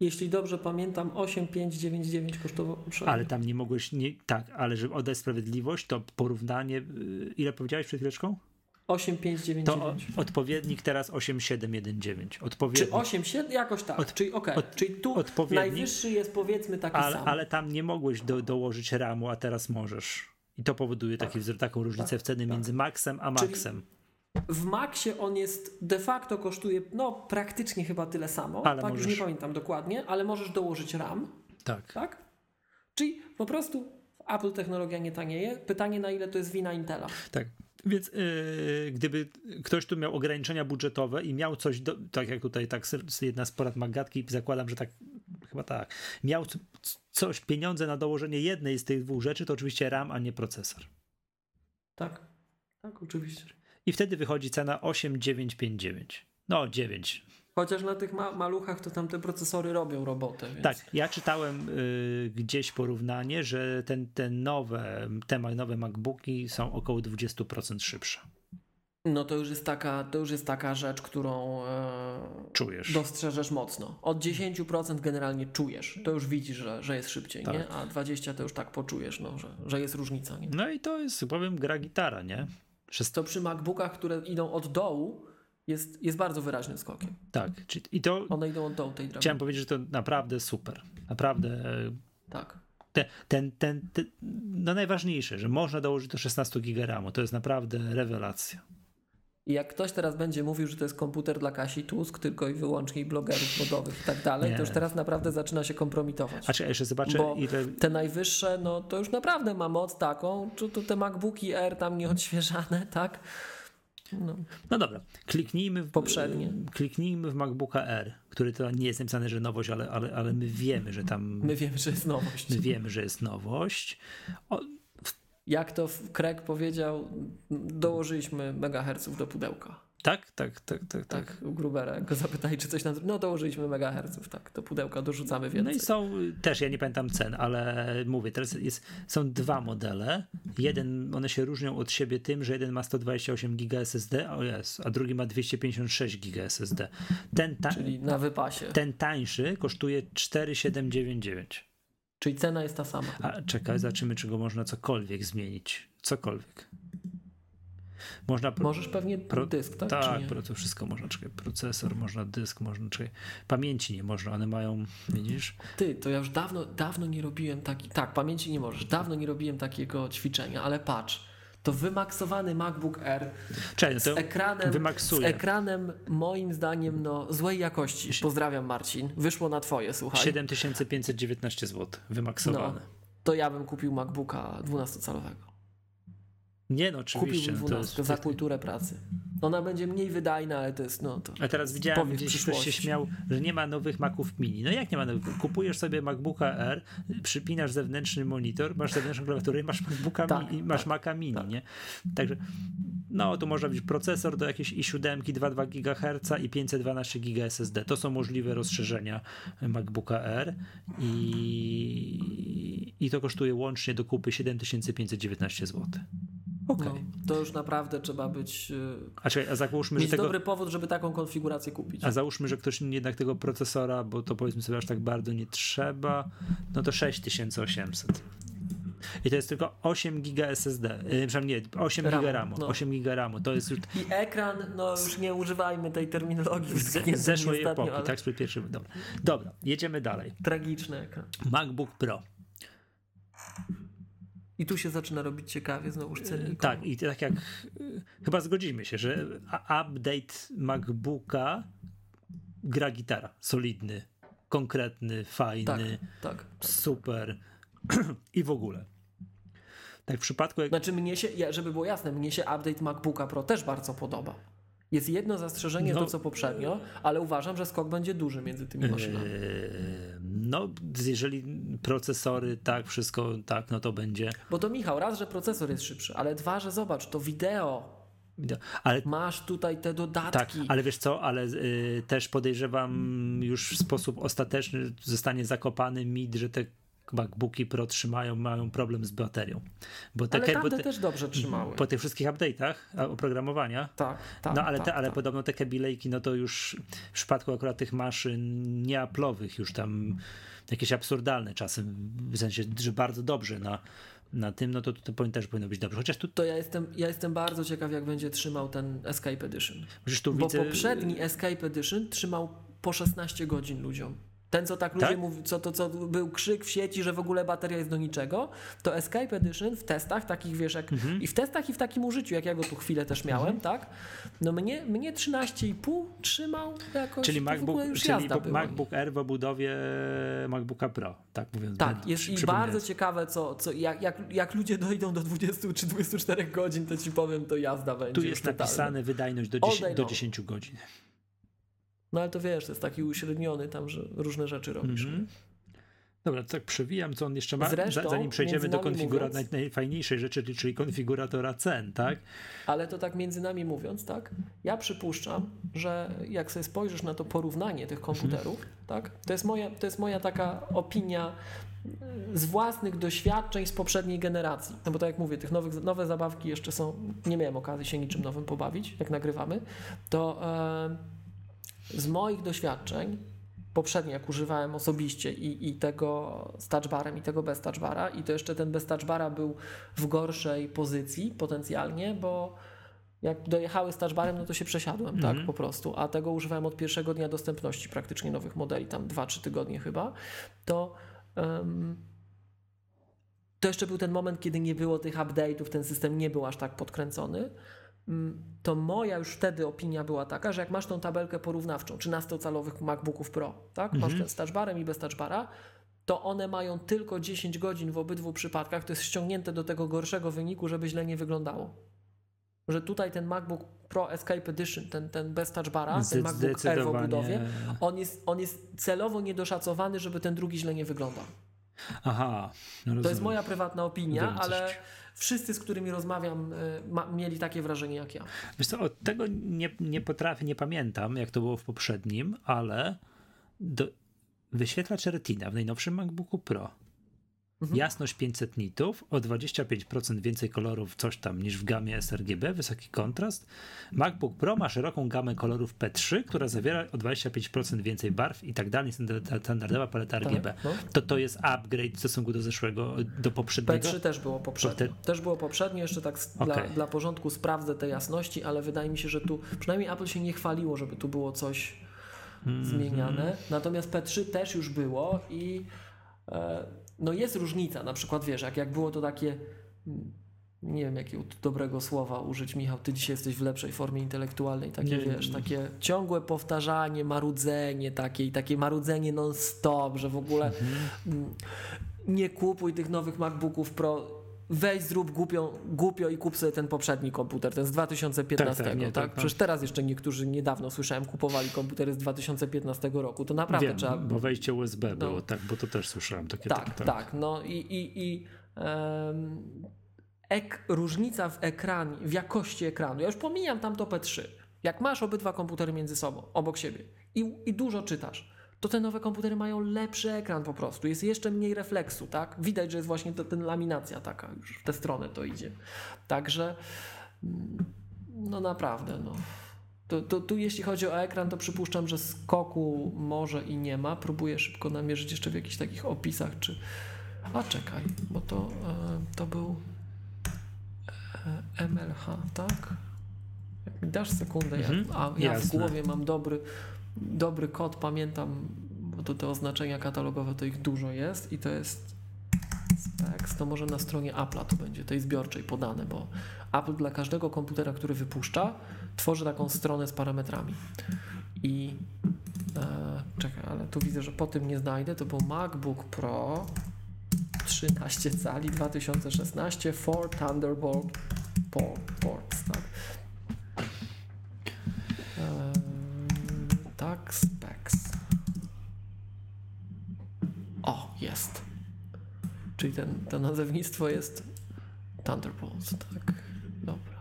Speaker 2: Jeśli dobrze pamiętam, 8599 kosztował poprzednio.
Speaker 1: Ale tam nie mogłeś, nie, tak, ale żeby oddać sprawiedliwość, to porównanie, y, ile powiedziałeś przed chwileczką? To
Speaker 2: 8599.
Speaker 1: o, odpowiednik teraz 8719.
Speaker 2: Czy
Speaker 1: Odpowiednik.
Speaker 2: 8,7? Jakoś tak.
Speaker 1: Od-
Speaker 2: czyli okej, czyli tu najwyższy jest powiedzmy taki
Speaker 1: Ale,
Speaker 2: sam.
Speaker 1: ale tam nie mogłeś do, dołożyć RAMu, a teraz możesz. I to powoduje taki, wzór- taką różnicę w cenie między Maxem a
Speaker 2: Czyli-
Speaker 1: Maxem.
Speaker 2: W Maxie on jest de facto kosztuje no praktycznie chyba tyle samo.
Speaker 1: Ale
Speaker 2: tak
Speaker 1: możesz-
Speaker 2: już nie pamiętam dokładnie, ale możesz dołożyć RAM,
Speaker 1: Tak.
Speaker 2: tak? Czyli po prostu Apple technologia nie tanieje. Pytanie na ile to jest wina Intela.
Speaker 1: Tak. Więc yy, gdyby ktoś tu miał ograniczenia budżetowe i miał coś, do, tak jak tutaj tak jedna z porad Magatki, zakładam, że tak, chyba tak, miał coś, pieniądze na dołożenie jednej z tych dwóch rzeczy, to oczywiście RAM, a nie procesor.
Speaker 2: Tak. Tak, oczywiście.
Speaker 1: I wtedy wychodzi cena 8959. No, 9.
Speaker 2: Chociaż na tych ma- maluchach to tam te procesory robią robotę. Więc...
Speaker 1: Tak, ja czytałem y, gdzieś porównanie, że ten, te nowe, te nowe MacBooki są około 20% szybsze.
Speaker 2: No to już jest taka, to już jest taka rzecz, którą e,
Speaker 1: Czujesz.
Speaker 2: dostrzeżesz mocno. Od 10% generalnie czujesz. To już widzisz, że, że jest szybciej,
Speaker 1: Tak.
Speaker 2: nie? A 20 to już tak poczujesz, no, że, że jest różnica. Nie?
Speaker 1: No i to jest, powiem, gra gitara, nie? Przez
Speaker 2: To przy MacBookach, które idą od dołu, jest, jest bardzo wyraźnym skokiem.
Speaker 1: Tak, i to
Speaker 2: One idą od dołu tej drabiny.
Speaker 1: chciałem powiedzieć, że to naprawdę super. Naprawdę e,
Speaker 2: Tak.
Speaker 1: te, ten, ten, ten, no najważniejsze, że można dołożyć do 16 GB. To jest naprawdę rewelacja.
Speaker 2: I jak ktoś teraz będzie mówił, że to jest komputer dla Kasi Tusk, tylko i wyłącznie blogerów modowych i tak dalej,
Speaker 1: Nie.
Speaker 2: to już teraz naprawdę zaczyna się kompromitować.
Speaker 1: A czy ja jeszcze zobaczę,
Speaker 2: Bo
Speaker 1: ile.
Speaker 2: te najwyższe, no to już naprawdę ma moc taką, czy to te MacBooki Air tam nieodświeżane, tak? No.
Speaker 1: No dobra, kliknijmy w,
Speaker 2: Poprzednie.
Speaker 1: Kliknijmy w MacBooka R, który to nie jest napisane, że nowość, ale, ale, ale my wiemy, że tam.
Speaker 2: My wiemy, że jest nowość.
Speaker 1: My wiemy, że jest nowość. O,
Speaker 2: Jak to Craig powiedział, dołożyliśmy megaherców do pudełka.
Speaker 1: Tak, tak, tak, tak, tak.
Speaker 2: Tak, u Grubera. Go zapytali, czy coś zrobił. No dołożyliśmy megaherców, tak. Do pudełka dorzucamy
Speaker 1: No
Speaker 2: więcej.
Speaker 1: i są też, ja nie pamiętam cen, ale mówię, teraz jest, są dwa modele. Jeden, one się różnią od siebie tym, że jeden ma 128 GB SSD, o jest, a drugi ma 256 GB SSD. Ten, ta,
Speaker 2: Czyli na wypasie.
Speaker 1: ten tańszy kosztuje 4799.
Speaker 2: Czyli cena jest ta sama.
Speaker 1: A czekaj, zobaczymy, czy go można cokolwiek zmienić. Cokolwiek. Można. pro-
Speaker 2: Możesz pewnie
Speaker 1: pro-
Speaker 2: dysk, tak?
Speaker 1: Tak, pro, to wszystko można. Czekaj, procesor, można dysk, można. Czekaj, pamięci nie można, one mają, widzisz?
Speaker 2: Ty, to ja już dawno, dawno nie robiłem taki. Tak, pamięci nie możesz. Dawno nie robiłem takiego ćwiczenia, ale patrz. To wymaksowany MacBook Air
Speaker 1: Czekaj, no
Speaker 2: z ekranem, z
Speaker 1: wymaksuję.
Speaker 2: ekranem moim zdaniem no, złej jakości. Pozdrawiam Marcin. Wyszło na twoje, słuchaj.
Speaker 1: 7519 zł, wymaksowane.
Speaker 2: No, to ja bym kupił MacBooka 12-calowego.
Speaker 1: Nie no, oczywiście.
Speaker 2: Kupiłbym
Speaker 1: No, to
Speaker 2: 12
Speaker 1: jest,
Speaker 2: za kulturę pracy. Ona będzie mniej wydajna, ale to jest no to.
Speaker 1: a teraz widziałem, gdzieś ktoś się śmiał, że nie ma nowych Maców Mini. No jak nie ma nowych? Kupujesz sobie MacBooka R, przypinasz zewnętrzny monitor, masz zewnętrzną klawiaturę i masz MacBooka
Speaker 2: Tak,
Speaker 1: mini, masz
Speaker 2: tak,
Speaker 1: Maca Mini,
Speaker 2: tak.
Speaker 1: nie? Także no to można być procesor do jakiejś i7 2,2 GHz i 512 GB SSD. To są możliwe rozszerzenia MacBooka R i, i to kosztuje łącznie do kupy 7519 zł. Okej.
Speaker 2: No, to już naprawdę trzeba być. y,
Speaker 1: A, czekaj, a załóżmy, że
Speaker 2: mieć
Speaker 1: tego,
Speaker 2: dobry powód, żeby taką konfigurację kupić.
Speaker 1: A załóżmy, że ktoś jednak tego procesora, bo to powiedzmy sobie aż tak bardzo nie trzeba, no to 6800. I to jest tylko 8 GB SSD, yy, przynajmniej nie, 8
Speaker 2: Ramu,
Speaker 1: GB RAMu.
Speaker 2: no.
Speaker 1: 8 GB RAMu to jest już
Speaker 2: I ekran, no już nie używajmy tej terminologii.
Speaker 1: z, z zeszłej epoki,
Speaker 2: ale
Speaker 1: tak? Sprzed pierwszej. Dobra. Dobra, jedziemy dalej.
Speaker 2: Tragiczny ekran.
Speaker 1: MacBook Pro.
Speaker 2: I tu się zaczyna robić ciekawie, znowuż cennik.
Speaker 1: Tak, i tak jak chyba zgodzimy się, że update MacBooka gra gitara. Solidny, konkretny, fajny.
Speaker 2: tak, tak. tak.
Speaker 1: super [clears throat] i w ogóle. Tak w przypadku jak...
Speaker 2: Znaczy mnie się, żeby było jasne, mnie się update MacBooka Pro też bardzo podoba. Jest jedno zastrzeżenie,
Speaker 1: No.
Speaker 2: to co poprzednio, ale uważam, że skok będzie duży między tymi maszynami.
Speaker 1: Eee, no, jeżeli procesory, tak, wszystko tak, no to będzie.
Speaker 2: Bo to Michał, raz, że procesor jest szybszy, ale dwa, że zobacz, to wideo
Speaker 1: Ale
Speaker 2: Masz tutaj te
Speaker 1: tak,
Speaker 2: dodatki.
Speaker 1: ale wiesz co, ale y, też podejrzewam już w sposób ostateczny zostanie zakopany mit, że te MacBooki Pro trzymają, mają problem z baterią. Bo te,
Speaker 2: ale
Speaker 1: bo
Speaker 2: tamte
Speaker 1: te, Mhm.
Speaker 2: też dobrze trzymały.
Speaker 1: po tych wszystkich update'ach oprogramowania,
Speaker 2: Tak, tak.
Speaker 1: no ale,
Speaker 2: tak,
Speaker 1: te, ale
Speaker 2: tak.
Speaker 1: podobno te kabilejki, no to już w przypadku akurat tych maszyn nieaplowych już tam jakieś absurdalne czasem, w sensie, że bardzo dobrze na, na tym, no to, powinno też powinno być dobrze. Chociaż tu,
Speaker 2: To ja jestem, ja jestem bardzo ciekaw, jak będzie trzymał ten Escape Edition. Bo
Speaker 1: widzę...
Speaker 2: poprzedni Escape Edition trzymał po 16 godzin ludziom. Ten, co tak ludzie
Speaker 1: Tak?
Speaker 2: mówią, co, to, co był krzyk w sieci, że w ogóle bateria jest do niczego, to Escape Edition w testach, takich wiesz, jak,
Speaker 1: Mhm.
Speaker 2: i w testach, i w takim użyciu, jak ja go tu chwilę też miałem, tak? No mnie, mnie 13,5 trzymał jakoś,
Speaker 1: Czyli MacBook, czyli. MacBook Air w obudowie MacBooka Pro, tak mówiąc.
Speaker 2: Tak, jest i bardzo ciekawe, co, co, jak, jak, jak ludzie dojdą do 20 czy 24 godzin, to ci powiem, to jazda będzie.
Speaker 1: Tu jest napisane wydajność do,
Speaker 2: All
Speaker 1: 10,
Speaker 2: day
Speaker 1: do
Speaker 2: long.
Speaker 1: 10 godzin.
Speaker 2: No ale to wiesz, to jest taki uśredniony tam, że różne rzeczy robisz.
Speaker 1: Mhm. Dobra, to tak przewijam, co on jeszcze ma,
Speaker 2: Zresztą,
Speaker 1: za- zanim przejdziemy do
Speaker 2: nami
Speaker 1: konfigura
Speaker 2: mówiąc-
Speaker 1: naj, najfajniejszej rzeczy, czyli konfiguratora cen, tak?
Speaker 2: Ale to tak między nami mówiąc, tak? Ja przypuszczam, że jak sobie spojrzysz na to porównanie tych komputerów, tak? To jest moja, to jest moja taka opinia z własnych doświadczeń z poprzedniej generacji. No bo tak jak mówię, tych nowych, nowe zabawki jeszcze są, nie miałem okazji się niczym nowym pobawić, jak nagrywamy, to e, z moich doświadczeń poprzednio, jak używałem osobiście i, i tego z touchbarem i tego bez touchbara i to jeszcze ten bez touchbara był w gorszej pozycji potencjalnie, bo jak dojechały z touchbarem, no to się przesiadłem, tak, po prostu, a tego używałem od pierwszego dnia dostępności praktycznie nowych modeli, tam 2-3 tygodnie chyba, to em, to jeszcze był ten moment, kiedy nie było tych update'ów, ten system nie był aż tak podkręcony. Mm, To moja już wtedy opinia była taka, że jak masz tą tabelkę porównawczą 13-calowych MacBooków Pro, tak? Masz ten z touchbarem i bez touchbara, to one mają tylko 10 godzin w obydwu przypadkach. To jest ściągnięte do tego gorszego wyniku, żeby źle nie wyglądało. Że tutaj ten MacBook Pro Escape Edition, ten, ten bez touchbara, ten MacBook Air w obudowie, on jest, on jest celowo niedoszacowany, żeby ten drugi źle nie wyglądał.
Speaker 1: Aha. No
Speaker 2: To jest moja prywatna opinia, ale wszyscy, z którymi rozmawiam, y, ma, mieli takie wrażenie jak ja.
Speaker 1: Wiesz co, od tego nie, nie potrafię, nie pamiętam, jak to było w poprzednim, ale do, wyświetlacz Retina w najnowszym MacBooku Pro.
Speaker 2: Mhm.
Speaker 1: Jasność 500 nitów, o 25% więcej kolorów, coś tam niż w gamie sRGB, wysoki kontrast. MacBook Pro ma szeroką gamę kolorów P3, która zawiera o 25% więcej barw i tak dalej, standard- standardowa paleta RGB.
Speaker 2: no.
Speaker 1: To to jest upgrade w stosunku do zeszłego, do poprzedniego.
Speaker 2: P3 też było poprzednio.
Speaker 1: Te-
Speaker 2: Też było poprzednio, jeszcze tak s- dla, dla porządku sprawdzę te jasności, ale wydaje mi się, że tu przynajmniej Apple się nie chwaliło, żeby tu było coś
Speaker 1: Mhm.
Speaker 2: zmieniane. Natomiast P3 też już było i e, no jest różnica. Na przykład wiesz, jak, jak było to takie mm, nie wiem jakiego dobrego słowa użyć, Michał, ty dzisiaj jesteś w lepszej formie intelektualnej, takie
Speaker 1: Nie,
Speaker 2: wiesz,
Speaker 1: nie.
Speaker 2: takie ciągłe powtarzanie, marudzenie takie i takie marudzenie non-stop, że w ogóle mm, nie kupuj tych nowych MacBooków Pro, weź zrób głupią, głupio i kup sobie ten poprzedni komputer, ten z 2015,
Speaker 1: Tak, tak, nie,
Speaker 2: tak?
Speaker 1: tak.
Speaker 2: Przecież teraz jeszcze niektórzy niedawno słyszałem kupowali komputery z 2015 roku, to naprawdę
Speaker 1: Wiem,
Speaker 2: trzeba...
Speaker 1: bo wejście USB
Speaker 2: No.
Speaker 1: było, tak, bo to też słyszałem. Takie,
Speaker 2: Tak,
Speaker 1: takie,
Speaker 2: tak, no i, i, i em, ek, różnica w ekranie, w jakości ekranu, ja już pomijam tam to P3, jak masz obydwa komputery między sobą, obok siebie i, i dużo czytasz, to te nowe komputery mają lepszy ekran po prostu, jest jeszcze mniej refleksu, tak? Widać, że jest właśnie to, ten laminacja taka, już w tę stronę to idzie. Także mm, no naprawdę, no. To, to, tu jeśli chodzi o ekran, to przypuszczam, że skoku może i nie ma. Próbuję szybko namierzyć jeszcze w jakichś takich opisach, czy... A czekaj, bo to, e, to był e, MLH, tak? Jak mi dasz sekundę, ja,
Speaker 1: Mhm,
Speaker 2: a ja w
Speaker 1: jasne.
Speaker 2: głowie mam dobry, dobry kod, pamiętam, bo to te oznaczenia katalogowe to ich dużo jest i to jest specs, to może na stronie Apple'a to będzie, tej zbiorczej podane, bo Apple dla każdego komputera, który wypuszcza, tworzy taką stronę z parametrami. I e, czekaj, ale tu widzę, że po tym nie znajdę. To był MacBook Pro 13 cali 2016 for Thunderbolt port, ports, tak? E, tak, specs. O, jest. Czyli ten, to nazewnictwo jest Thunderbolts, tak. Dobra.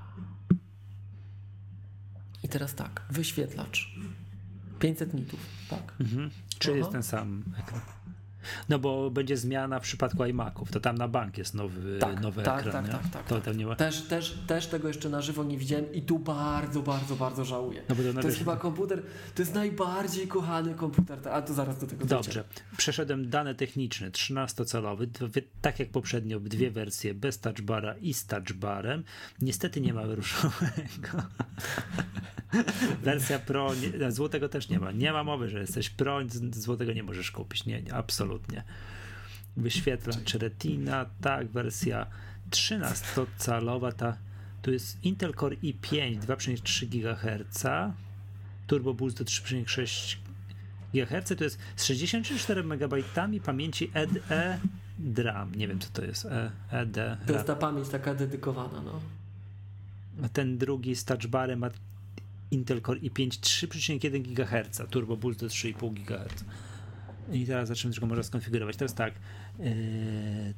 Speaker 2: teraz tak, wyświetlacz. 500 nitów, tak?
Speaker 1: Mhm. Czy
Speaker 2: Aha.
Speaker 1: jest ten sam ekran? No bo będzie zmiana w przypadku iMaców, to tam na bank jest nowy,
Speaker 2: Tak,
Speaker 1: nowy
Speaker 2: tak,
Speaker 1: ekran.
Speaker 2: tak,
Speaker 1: nie?
Speaker 2: tak, tak,
Speaker 1: to
Speaker 2: tak.
Speaker 1: tam nie ma.
Speaker 2: Też, też, też tego jeszcze na żywo nie widziałem i tu bardzo, bardzo, bardzo żałuję.
Speaker 1: No bo to
Speaker 2: To jest chyba komputer, to jest najbardziej kochany komputer, a to zaraz do tego dojdziemy.
Speaker 1: Dobrze. Przeszedłem dane techniczne, 13-calowy, dwie- tak jak poprzednio, dwie wersje bez touchbara i z touchbarem. Niestety nie ma różowego. [laughs] Wersja Pro, nie, złotego też nie ma. Nie ma mowy, że jesteś Pro, złotego nie możesz kupić. Nie, nie absolutnie. Wyświetlacz Retina, tak, wersja 13-calowa, ta, tu jest Intel Core i5 2,3 GHz, Turbo Boost do 3,6 GHz, to jest z 64 MB pamięci E ED-DRAM. Nie wiem, co to jest. E, ED.
Speaker 2: To jest ta pamięć taka dedykowana, no.
Speaker 1: A ten drugi z touchbarem ma Intel Core i5 3,1 GHz, Turbo Boost do 3,5 GHz. I teraz zaczniemy tylko może skonfigurować. Teraz tak, yy,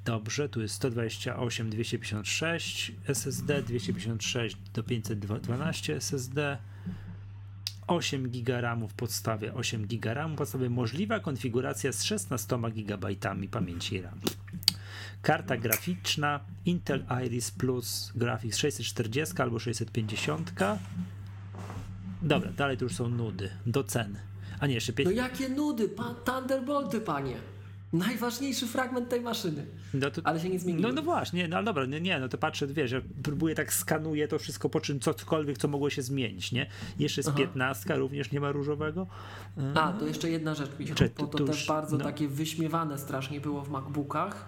Speaker 1: dobrze, tu jest 128, 256 SSD, 256 do 512 SSD, 8 GB w podstawie, 8 GB w podstawie, możliwa konfiguracja z 16 GB pamięci RAM. Karta graficzna Intel Iris Plus Graphics 640 albo 650. Dobra, dalej to już są nudy. Do cen. A nie, jeszcze
Speaker 2: No
Speaker 1: 5.
Speaker 2: jakie nudy, pan Thunderbolty, panie. Najważniejszy fragment tej maszyny.
Speaker 1: No, to,
Speaker 2: Ale się nie zmieniło.
Speaker 1: no, no właśnie, no ale dobra, nie, nie, no to patrzę, wiesz, ja próbuję tak skanuję to wszystko, po czym cokolwiek, co mogło się zmienić, nie? Jeszcze jest. 15, również nie ma różowego.
Speaker 2: A, to jeszcze jedna rzecz, Michał, bo
Speaker 1: to-
Speaker 2: też
Speaker 1: już-
Speaker 2: bardzo
Speaker 1: no.
Speaker 2: takie wyśmiewane strasznie było w MacBookach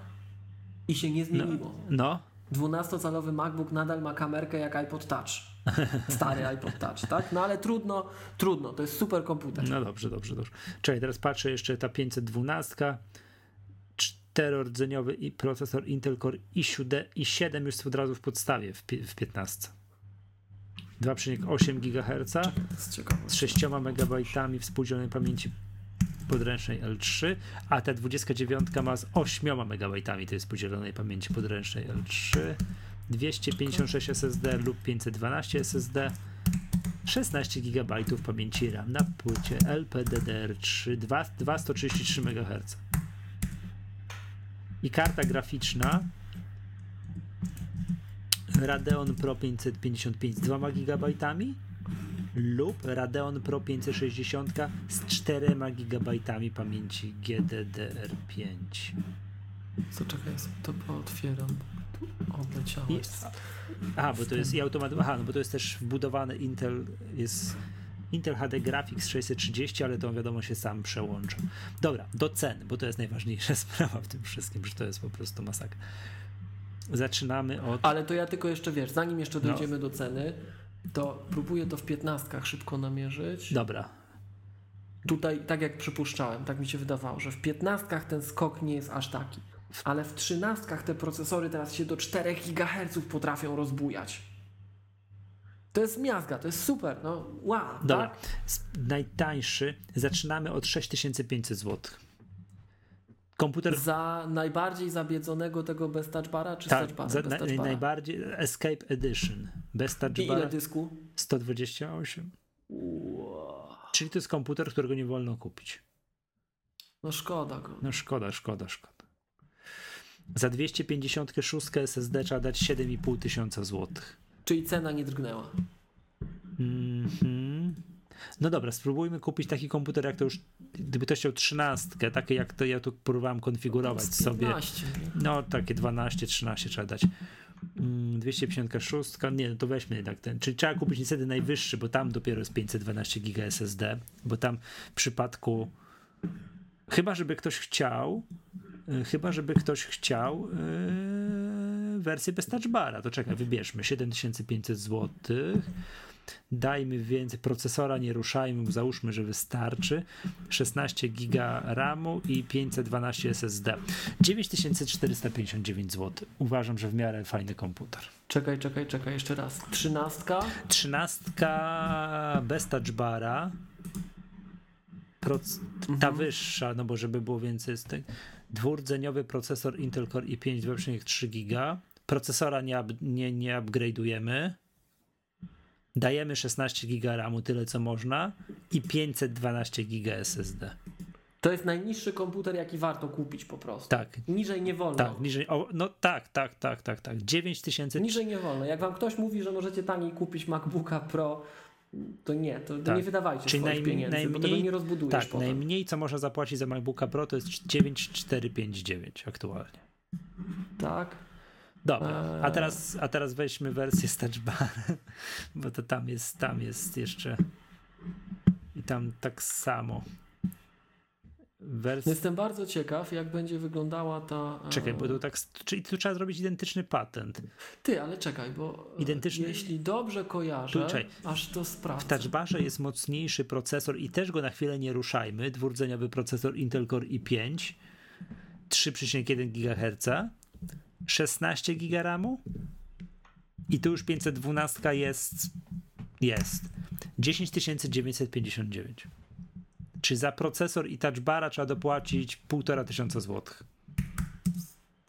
Speaker 2: i się nie zmieniło.
Speaker 1: No,
Speaker 2: 12-calowy MacBook nadal ma kamerkę jak iPod Touch. [laughs] Stary iPod Touch, tak? No ale trudno, trudno, to jest super komputer.
Speaker 1: no dobrze, dobrze, dobrze. Czekaj, teraz patrzę jeszcze ta 512, czterordzeniowy i procesor Intel Core i7, i7 już od razu w podstawie w, w 15. 2,8 GHz. Z 6 MB współdzielonej pamięci podręcznej L3, a ta 29 ma z 8 MB tej współdzielonej pamięci podręcznej L3, 256 SSD lub 512 SSD, 16 GB pamięci RAM na płycie LPDDR3 2, 233 MHz. I karta graficzna Radeon Pro 555 z 2 GB lub Radeon Pro 560 z 4 GB pamięci GDDR5.
Speaker 2: Co czekaj, ja sobie to pootwieram. Jest.
Speaker 1: aha, bo to jest i automat, aha, no bo to jest też wbudowany Intel, jest Intel HD Graphics 630, ale to wiadomo się sam przełącza. Dobra, do cen, bo to jest najważniejsza [laughs] sprawa w tym wszystkim, że to jest po prostu masakra. Zaczynamy od
Speaker 2: Ale to ja tylko jeszcze wiesz, zanim jeszcze
Speaker 1: No.
Speaker 2: dojdziemy do ceny, to próbuję to w piętnastkach szybko namierzyć.
Speaker 1: Dobra.
Speaker 2: Tutaj, tak jak przypuszczałem, tak mi się wydawało, że w piętnastkach ten skok nie jest aż taki. Ale w trzynastkach te procesory teraz się do 4 GHz potrafią rozbujać. To jest miazga, to jest super, no wow,
Speaker 1: Dobra.
Speaker 2: tak?
Speaker 1: Najtańszy zaczynamy od 6500 zł. Komputer
Speaker 2: Za najbardziej zabiedzonego tego bez touchbara, czy
Speaker 1: tak, za,
Speaker 2: bez
Speaker 1: na,
Speaker 2: touchbara?
Speaker 1: najbardziej Escape Edition bez
Speaker 2: I ile
Speaker 1: touchbara
Speaker 2: dysku?
Speaker 1: 128.
Speaker 2: Wow.
Speaker 1: Czyli to jest komputer, którego nie wolno kupić.
Speaker 2: No szkoda go.
Speaker 1: No szkoda, szkoda, szkoda. Za 256 SSD trzeba dać 7,5 tysiąca złotych.
Speaker 2: Czyli cena nie drgnęła.
Speaker 1: Mhm. No dobra, spróbujmy kupić taki komputer, jak to już, gdyby to chciał 13, takie jak to ja tu próbowałem konfigurować
Speaker 2: Z
Speaker 1: sobie.
Speaker 2: 15, nie?
Speaker 1: No takie 12, 13 trzeba dać. Mm, 256, nie, no to weźmy jednak ten. Czyli trzeba kupić niestety najwyższy, bo tam dopiero jest 512 GB SSD, bo tam w przypadku chyba żeby ktoś chciał, chyba żeby ktoś chciał yy, wersję bez touchbara, to czekaj, wybierzmy 7500 zł. Dajmy więcej procesora, nie ruszajmy, załóżmy, że wystarczy. 16 giga RAMu i 512 SSD. 9459 zł. Uważam, że w miarę fajny komputer.
Speaker 2: Czekaj, czekaj, czekaj, jeszcze raz. Trzynastka.
Speaker 1: 13 bez touchbara. Proc- ta wyższa, no bo żeby było więcej z tych. Dwurdzeniowy procesor Intel Core i5 2,3 giga. Procesora nie, up, nie, nie upgrade'ujemy. dajemy 16 giga RAMu, tyle co można i 512 giga SSD.
Speaker 2: To jest najniższy komputer, jaki warto kupić po prostu.
Speaker 1: Tak,
Speaker 2: Niżej nie wolno.
Speaker 1: tak, niżej, o, no tak, tak, tak, tak, tak, 9000,
Speaker 2: Niżej nie wolno. Jak wam ktoś mówi, że możecie taniej kupić MacBooka Pro, to nie, to
Speaker 1: Tak.
Speaker 2: nie wydawajcie
Speaker 1: Czyli
Speaker 2: swoich
Speaker 1: najm-
Speaker 2: pieniędzy, bo tego nie rozbudujesz
Speaker 1: tak,
Speaker 2: potem.
Speaker 1: najmniej co można zapłacić za MacBooka Pro to jest 9459 aktualnie.
Speaker 2: Tak.
Speaker 1: Dobra, a
Speaker 2: Eee.
Speaker 1: teraz, a teraz weźmy wersję z touchbarem, [laughs] bo to tam jest, tam jest jeszcze i tam tak samo. Wersja,
Speaker 2: Jestem bardzo ciekaw, jak będzie wyglądała ta... e,
Speaker 1: czekaj, bo tu tak, czyli tu trzeba zrobić identyczny patent.
Speaker 2: Ty, ale czekaj, bo e,
Speaker 1: Identyczny-
Speaker 2: jeśli dobrze kojarzę,
Speaker 1: Tu, czekaj.
Speaker 2: aż to
Speaker 1: W
Speaker 2: sprawdzę.
Speaker 1: touchbarze jest mocniejszy procesor i też go na chwilę nie ruszajmy, dwurdzeniowy procesor Intel Core i5, 3,1 GHz, 16 GB RAMu i tu już 512 jest, jest 10959. Czy za procesor i touchbara trzeba dopłacić 1,5 tysiąca złotych?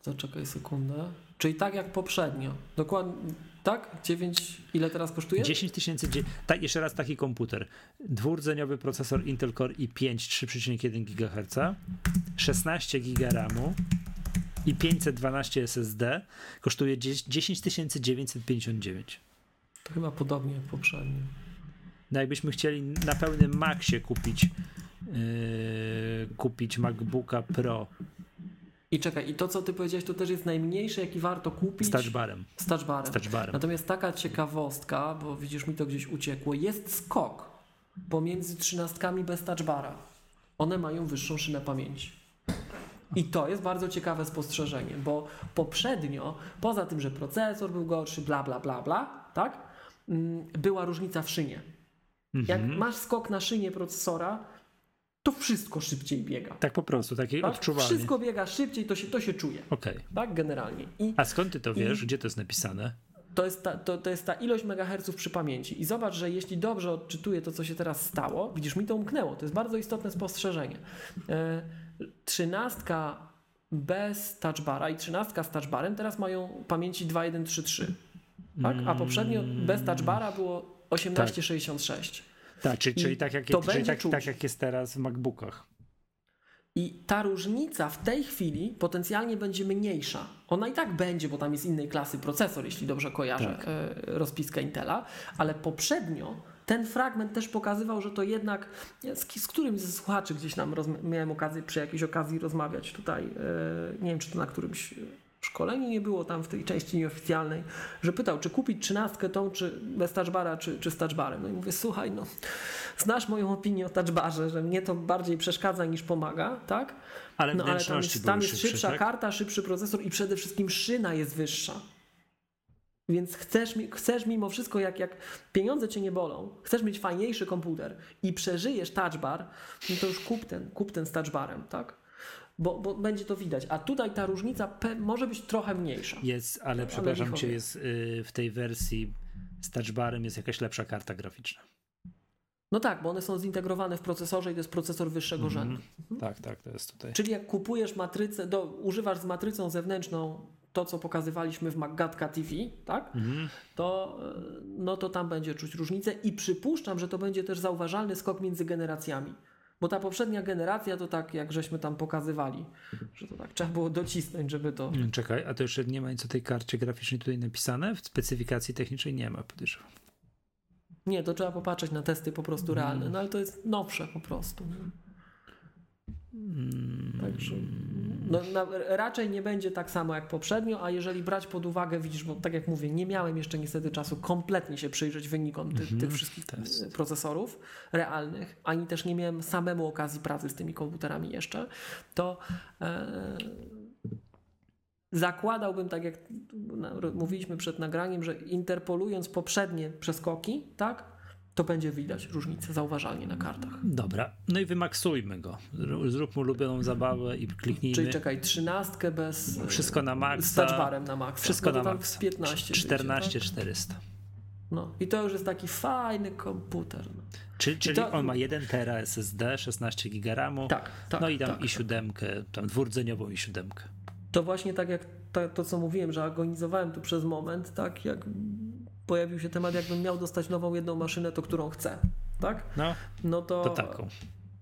Speaker 2: Zaczekaj sekundę. Czyli tak jak poprzednio. Dokładnie, tak? 9, ile teraz kosztuje?
Speaker 1: 10 tysięcy. Tak, jeszcze raz taki komputer. Dwurdzeniowy procesor Intel Core i5 3,1 GHz, 16 GB RAMu i 512 SSD kosztuje 10 959.
Speaker 2: To chyba podobnie jak poprzednio.
Speaker 1: No jakbyśmy chcieli na pełnym maksie kupić yy, kupić MacBooka Pro
Speaker 2: I czekaj, i to co ty powiedziałeś, to też jest najmniejsze, jaki warto kupić
Speaker 1: z touchbarem.
Speaker 2: z touchbarem.
Speaker 1: Z touchbarem.
Speaker 2: Natomiast taka ciekawostka, bo widzisz mi to gdzieś uciekło, jest skok pomiędzy trzynastkami bez touchbara. One mają wyższą szynę pamięci. I to jest bardzo ciekawe spostrzeżenie, bo poprzednio, poza tym, że procesor był gorszy, bla, bla, bla, bla, tak? Mm, Była różnica w szynie. Jak
Speaker 1: Mhm.
Speaker 2: masz skok na szynie procesora, to wszystko szybciej biega.
Speaker 1: Tak po prostu, takie
Speaker 2: Tak?
Speaker 1: odczuwalnie.
Speaker 2: Wszystko biega szybciej, to się, to się czuje.
Speaker 1: Okej.
Speaker 2: Tak, generalnie. I
Speaker 1: A skąd ty to wiesz?
Speaker 2: I-
Speaker 1: Gdzie to jest napisane?
Speaker 2: to jest, ta, to, to jest ta ilość megaherców przy pamięci. I zobacz, że jeśli dobrze odczytuję to, co się teraz stało, widzisz, mi to umknęło. To jest bardzo istotne spostrzeżenie. E, Trzynastka bez touchbara i trzynastka z touchbarem teraz mają pamięci 2133. Tak? A poprzednio bez touchbara było 1866.
Speaker 1: Tak, czyli,
Speaker 2: I
Speaker 1: czyli, tak, jak,
Speaker 2: to
Speaker 1: czyli tak, tak jak jest teraz w MacBookach.
Speaker 2: I ta różnica w tej chwili potencjalnie będzie mniejsza. Ona i tak będzie, bo tam jest innej klasy procesor, jeśli dobrze kojarzę
Speaker 1: Tak.
Speaker 2: e, rozpiskę Intela, ale poprzednio ten fragment też pokazywał, że to jednak z, z którymś ze słuchaczy gdzieś nam rozma- miałem okazję przy jakiejś okazji rozmawiać tutaj, e, nie wiem czy to na którymś szkoleniu nie było tam w tej części nieoficjalnej, że pytał, czy kupić trzynastkę tą, czy bez touchbara, czy, czy z touchbarem. No i mówię, słuchaj, no znasz moją opinię o touchbarze, że mnie to bardziej przeszkadza niż pomaga, tak?
Speaker 1: Ale
Speaker 2: No ale tam jest, tam jest
Speaker 1: szybsze,
Speaker 2: szybsza
Speaker 1: tak?
Speaker 2: karta, szybszy procesor i przede wszystkim szyna jest wyższa. Więc chcesz, chcesz mimo wszystko, jak, jak pieniądze cię nie bolą, chcesz mieć fajniejszy komputer i przeżyjesz touchbar, no to już kup ten, kup ten z touchbarem, tak? Bo, bo będzie to widać. A tutaj ta różnica może być trochę mniejsza.
Speaker 1: Jest, ale przepraszam cię, jest y, w tej wersji z touchbarem jest jakaś lepsza karta graficzna.
Speaker 2: No tak, bo one są zintegrowane w procesorze i to jest procesor wyższego
Speaker 1: Mhm.
Speaker 2: rzędu.
Speaker 1: Tak, tak, to jest tutaj.
Speaker 2: Czyli jak kupujesz matrycę, do, używasz z matrycą zewnętrzną to, co pokazywaliśmy w Magatka TV, tak?
Speaker 1: Mhm.
Speaker 2: To, e, no to tam będzie czuć różnicę i przypuszczam, że to będzie też zauważalny skok między generacjami. Bo ta poprzednia generacja to tak, jak żeśmy tam pokazywali, że to tak trzeba było docisnąć, żeby to...
Speaker 1: Mm, Czekaj, a to jeszcze nie ma nic o tej karcie graficznej tutaj napisane? W specyfikacji technicznej nie ma, podejrzewam.
Speaker 2: Nie, to trzeba popatrzeć na testy po prostu realne, no ale to jest nowsze po prostu. nie?
Speaker 1: Mm,
Speaker 2: Także no, na, raczej nie będzie tak samo jak poprzednio, a jeżeli brać pod uwagę, widzisz, bo tak jak mówię, nie miałem jeszcze niestety czasu kompletnie się przyjrzeć wynikom ty,
Speaker 1: Mhm,
Speaker 2: tych wszystkich
Speaker 1: test.
Speaker 2: e, procesorów realnych, ani też nie miałem samemu okazji pracy z tymi komputerami jeszcze, to e, zakładałbym, tak jak na- mówiliśmy przed nagraniem, że interpolując poprzednie przeskoki, tak, to będzie widać różnicę zauważalnie na kartach.
Speaker 1: Dobra, no i wymaksujmy go. Zró- Zróbmy ulubioną zabawę i kliknijmy.
Speaker 2: Czyli czekaj, trzynastkę bez.
Speaker 1: Wszystko na
Speaker 2: Z
Speaker 1: maksa.
Speaker 2: touchbarem na maksa.
Speaker 1: Wszystko
Speaker 2: no
Speaker 1: na maksa.
Speaker 2: z 15.
Speaker 1: 14
Speaker 2: wyjdzie,
Speaker 1: 400.
Speaker 2: tak? No i to już jest taki fajny komputer. No.
Speaker 1: Czyli, czyli
Speaker 2: to-
Speaker 1: on ma 1 tera SSD, 16 GB RAMu.
Speaker 2: Tak, tak.
Speaker 1: no i tam
Speaker 2: tak.
Speaker 1: i siódemkę, tam dwurdzeniową i siódemkę.
Speaker 2: To właśnie tak jak to, to, co mówiłem, że agonizowałem tu przez moment, tak jak pojawił się temat, jakbym miał dostać nową jedną maszynę, to którą chcę, tak?
Speaker 1: No,
Speaker 2: No to,
Speaker 1: to taką.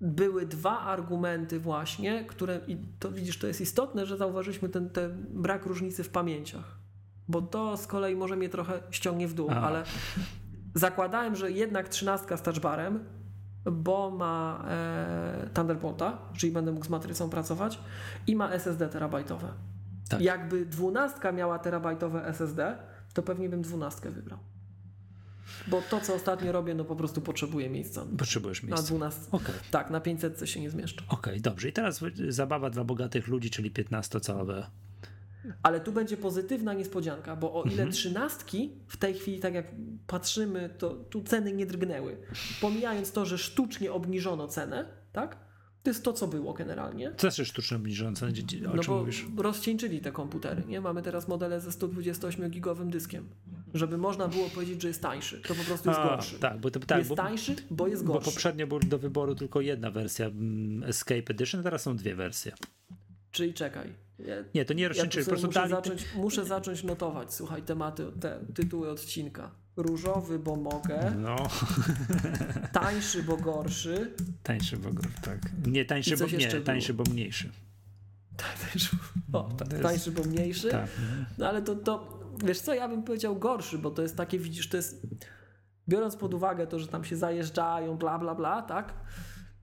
Speaker 2: były dwa argumenty właśnie, które, i to widzisz, to jest istotne, że zauważyliśmy ten, ten brak różnicy w pamięciach, bo to z kolei może mnie trochę ściągnie w dół,
Speaker 1: Aha.
Speaker 2: ale zakładałem, że jednak trzynastka z touchbarem, bo ma e, Thunderbolta, czyli będę mógł z matrycą pracować i ma SSD terabajtowe.
Speaker 1: Tak.
Speaker 2: Jakby dwunastka miała terabajtowe SSD, to pewnie bym dwunastkę wybrał. Bo to, co ostatnio robię, no po prostu potrzebuję miejsca.
Speaker 1: Potrzebujesz
Speaker 2: Na
Speaker 1: miejsca.
Speaker 2: 12.
Speaker 1: Okej.
Speaker 2: Tak, na 500 się nie zmieszczę.
Speaker 1: Okej, dobrze. I teraz zabawa dla bogatych ludzi, czyli 15-calowe.
Speaker 2: Ale tu będzie pozytywna niespodzianka, bo o ile
Speaker 1: Mhm.
Speaker 2: trzynastki w tej chwili, tak jak patrzymy, to tu ceny nie drgnęły. Pomijając to, że sztucznie obniżono cenę, tak? To jest to, co było generalnie.
Speaker 1: Co znaczy sztuczne obniżące? Gdzie- gdzie- O
Speaker 2: No
Speaker 1: czym
Speaker 2: bo
Speaker 1: mówisz?
Speaker 2: rozcieńczyli te komputery, nie? Mamy teraz modele ze 128-gigowym dyskiem. Żeby można było powiedzieć, że jest tańszy. To po prostu jest
Speaker 1: A,
Speaker 2: gorszy.
Speaker 1: Tak, bo to tak,
Speaker 2: jest
Speaker 1: bo,
Speaker 2: tańszy, bo jest
Speaker 1: bo
Speaker 2: gorszy.
Speaker 1: poprzednio była do wyboru tylko jedna wersja mm, Escape Edition, teraz są dwie wersje.
Speaker 2: Czyli czekaj. Ja,
Speaker 1: Nie, to nie
Speaker 2: ja
Speaker 1: rozcieńczyli, po
Speaker 2: sobie
Speaker 1: prostu
Speaker 2: muszę,
Speaker 1: dali...
Speaker 2: zacząć, muszę zacząć notować, słuchaj, tematy, te tytuły odcinka. Różowy, bo mogę.
Speaker 1: No, [laughs]
Speaker 2: Tańszy, bo gorszy.
Speaker 1: tańszy bo tak. Nie, tańszy, bo, nie, tańszy, bo mniejszy.
Speaker 2: Tańszy, o, ta,
Speaker 1: jest-
Speaker 2: tańszy bo mniejszy.
Speaker 1: Tak.
Speaker 2: No ale to, to, wiesz co, ja bym powiedział gorszy, bo to jest takie, widzisz, to jest, biorąc pod uwagę to, że tam się zajeżdżają, bla, bla, bla, tak?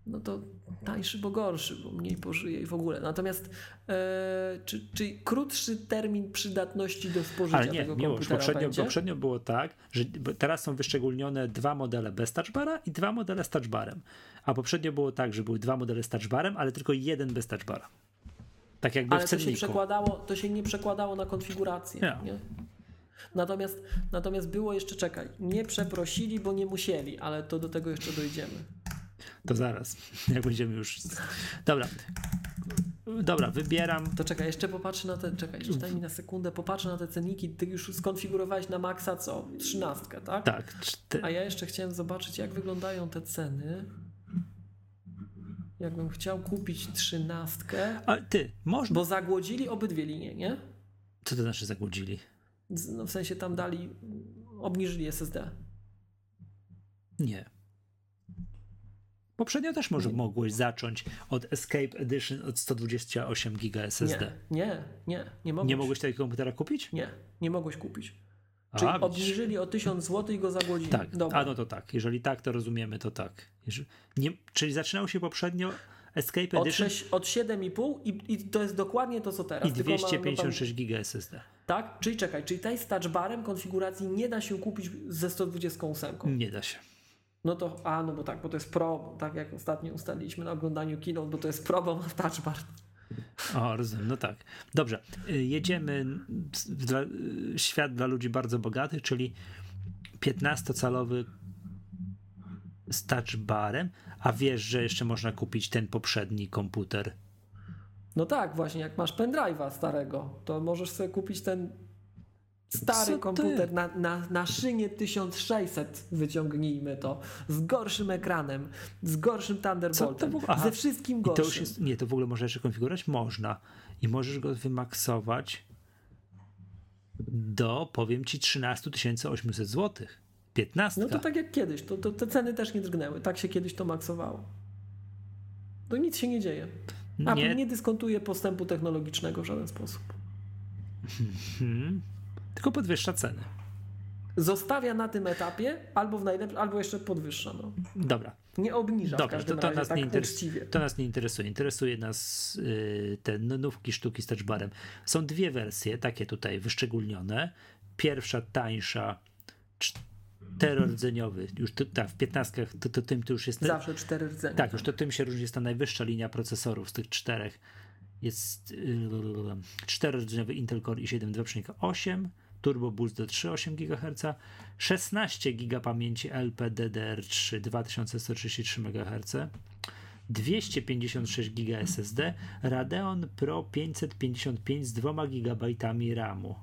Speaker 2: No to tańszy, bo gorszy, bo mniej pożyje i w ogóle. Natomiast e, czy, czy krótszy termin przydatności do spożycia
Speaker 1: Ale nie,
Speaker 2: tego
Speaker 1: miłość.
Speaker 2: komputera
Speaker 1: Poprzednio,
Speaker 2: będzie?
Speaker 1: poprzednio było tak, że teraz są wyszczególnione dwa modele bez touchbara i dwa modele z touchbarem. A poprzednio było tak, że były dwa modele z touchbarem, ale tylko jeden bez touchbara. Tak jakby
Speaker 2: Ale
Speaker 1: w
Speaker 2: to się,
Speaker 1: cenniku.
Speaker 2: przekładało, to się nie przekładało na konfigurację.
Speaker 1: Nie.
Speaker 2: Nie. Natomiast, natomiast było jeszcze, czekaj, nie przeprosili, bo nie musieli, ale to do tego jeszcze dojdziemy.
Speaker 1: To zaraz, [laughs] jak będziemy już... Dobra. Dobra, wybieram...
Speaker 2: To czekaj, jeszcze popatrzę na te, czekaj, jeszcze daj mi na sekundę, popatrzę na te cenniki, ty już skonfigurowałeś na maksa co? Trzynastkę, tak?
Speaker 1: Tak, czty...
Speaker 2: A ja jeszcze chciałem zobaczyć, jak wyglądają te ceny. Jakbym chciał kupić trzynastkę,
Speaker 1: A ty, można...
Speaker 2: bo zagłodzili obydwie linie, nie?
Speaker 1: Co to znaczy zagłodzili?
Speaker 2: No w sensie tam dali, obniżyli SSD.
Speaker 1: Nie. Poprzednio też może
Speaker 2: Nie.
Speaker 1: mogłeś zacząć od Escape Edition od 128 GB SSD.
Speaker 2: Nie, nie, nie, nie mogłeś.
Speaker 1: Nie mogłeś takiego komputera kupić?
Speaker 2: Nie, nie mogłeś kupić.
Speaker 1: A,
Speaker 2: Czyli
Speaker 1: widzisz.
Speaker 2: obniżyli o 1000 zł i go zagłodzili.
Speaker 1: Tak,
Speaker 2: Dobra.
Speaker 1: a no to tak. Jeżeli tak, to rozumiemy, to tak. Jeżeli, nie, czyli zaczynał się poprzednio Escape
Speaker 2: Od,
Speaker 1: Edition
Speaker 2: 6, od 7,5 i, i to jest dokładnie to, co teraz.
Speaker 1: i
Speaker 2: tylko ma- no tam-
Speaker 1: 256 GB SSD.
Speaker 2: tak? Czyli czekaj, czyli tej z touchbarem konfiguracji nie da się kupić ze 128.
Speaker 1: Nie da się.
Speaker 2: No to, a no bo tak, bo to jest Pro, tak jak ostatnio ustaliliśmy na oglądaniu keynote, bo to jest Pro, bo ma touchbar.
Speaker 1: O, rozumiem, no tak. Dobrze, y, jedziemy w dla, y, świat dla ludzi bardzo bogatych, czyli 15-calowy z touchbarem, a wiesz, że jeszcze można kupić ten poprzedni komputer.
Speaker 2: No tak, właśnie, jak masz pendrive'a starego, to możesz sobie kupić ten stary
Speaker 1: Co
Speaker 2: komputer na, na, na szynie 1600, wyciągnijmy to, z gorszym ekranem, z gorszym Thunderboltem, ze wszystkim
Speaker 1: I
Speaker 2: gorszym.
Speaker 1: to już jest, nie, to w ogóle można jeszcze konfigurować? Można. I możesz go wymaksować do, powiem ci, 13 800 zł. 15.
Speaker 2: No to tak jak kiedyś, to, to te ceny też nie drgnęły, tak się kiedyś to maksowało. To nic się nie dzieje. Apple
Speaker 1: nie,
Speaker 2: nie dyskontuje postępu technologicznego w żaden sposób.
Speaker 1: hmm, tylko podwyższa ceny.
Speaker 2: Zostawia na tym etapie, albo w najlepszym, albo jeszcze podwyższa. No.
Speaker 1: Dobra,
Speaker 2: Nie obniża w
Speaker 1: Dobrze,
Speaker 2: każdym
Speaker 1: to, to,
Speaker 2: razie,
Speaker 1: nas
Speaker 2: tak
Speaker 1: nie
Speaker 2: uczciwie.
Speaker 1: to nas nie interesuje. Interesuje nas y, te nówki sztuki z touchbarem. Są dwie wersje, takie tutaj wyszczególnione. Pierwsza tańsza, czterordzeniowy. Już tu, tak, w 15 to, to tym to już jest.
Speaker 2: Zawsze cztery rdzenie.
Speaker 1: Tak, już to tym się różni, jest ta najwyższa linia procesorów z tych czterech. Jest yy, czterodzeniowy Intel Core i7 2,8, Turbo Boost do 3,8 GHz, 16 GB pamięci LPDDR3 2133 MHz, 256 GB SSD, Radeon Pro 555 z 2 GB RAMu,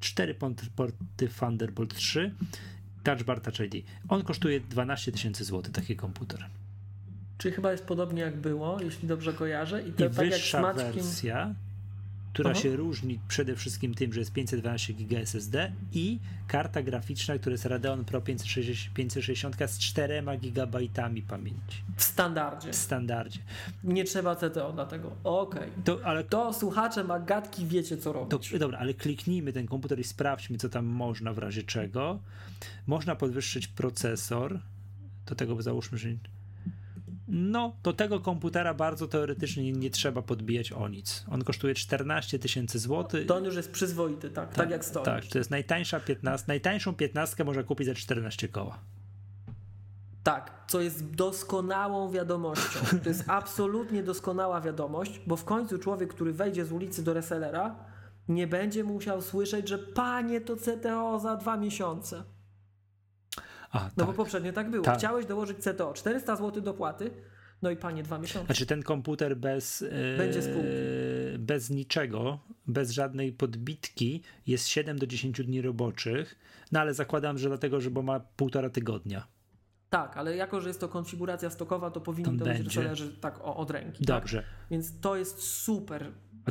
Speaker 1: 4 port- porty Thunderbolt 3, Touch Bar Touch ID. On kosztuje 12 tysięcy złotych, taki komputer.
Speaker 2: Czyli chyba jest podobnie jak było, jeśli dobrze kojarzę. I to
Speaker 1: I
Speaker 2: tak jak
Speaker 1: wyższa
Speaker 2: Maćkiem.
Speaker 1: wersja która
Speaker 2: Aha.
Speaker 1: się różni przede wszystkim tym, że jest 512 GB SSD i karta graficzna, która jest Radeon Pro 560, 560 z 4 GB pamięci
Speaker 2: W standardzie.
Speaker 1: w standardzie.
Speaker 2: Nie trzeba CTO dlatego. Okej.
Speaker 1: To, ale
Speaker 2: To słuchacze Magatki wiecie co
Speaker 1: To,
Speaker 2: robić.
Speaker 1: dobra, ale kliknijmy ten komputer i sprawdźmy, co tam można w razie czego. Można podwyższyć procesor. Do tego załóżmy, że. No, do tego komputera bardzo teoretycznie nie, trzeba podbijać o nic. On kosztuje 14 tysięcy złotych.
Speaker 2: To on już jest przyzwoity, tak, tak, jak stoi.
Speaker 1: Tak, to jest najtańsza 15. Najtańszą 15 można kupić za 14 koła.
Speaker 2: Tak, co jest doskonałą wiadomością. To jest absolutnie doskonała wiadomość, bo w końcu człowiek, który wejdzie z ulicy do resellera, nie będzie musiał słyszeć, że panie to CTO za dwa miesiące.
Speaker 1: A,
Speaker 2: No
Speaker 1: tak.
Speaker 2: bo poprzednio tak było.
Speaker 1: Tak.
Speaker 2: Chciałeś dołożyć CTO 400 zł dopłaty, no i panie dwa miesiące.
Speaker 1: Znaczy ten komputer bez,
Speaker 2: spółki.
Speaker 1: bez niczego, bez żadnej podbitki jest 7 do 10 dni roboczych, no ale zakładam, że dlatego, że bo ma półtora tygodnia.
Speaker 2: Tak, ale jako, że jest to konfiguracja stokowa, to powinni
Speaker 1: Tam
Speaker 2: to być
Speaker 1: będzie.
Speaker 2: resellerzy tak o, od ręki. Tak?
Speaker 1: Dobrze.
Speaker 2: Więc to jest super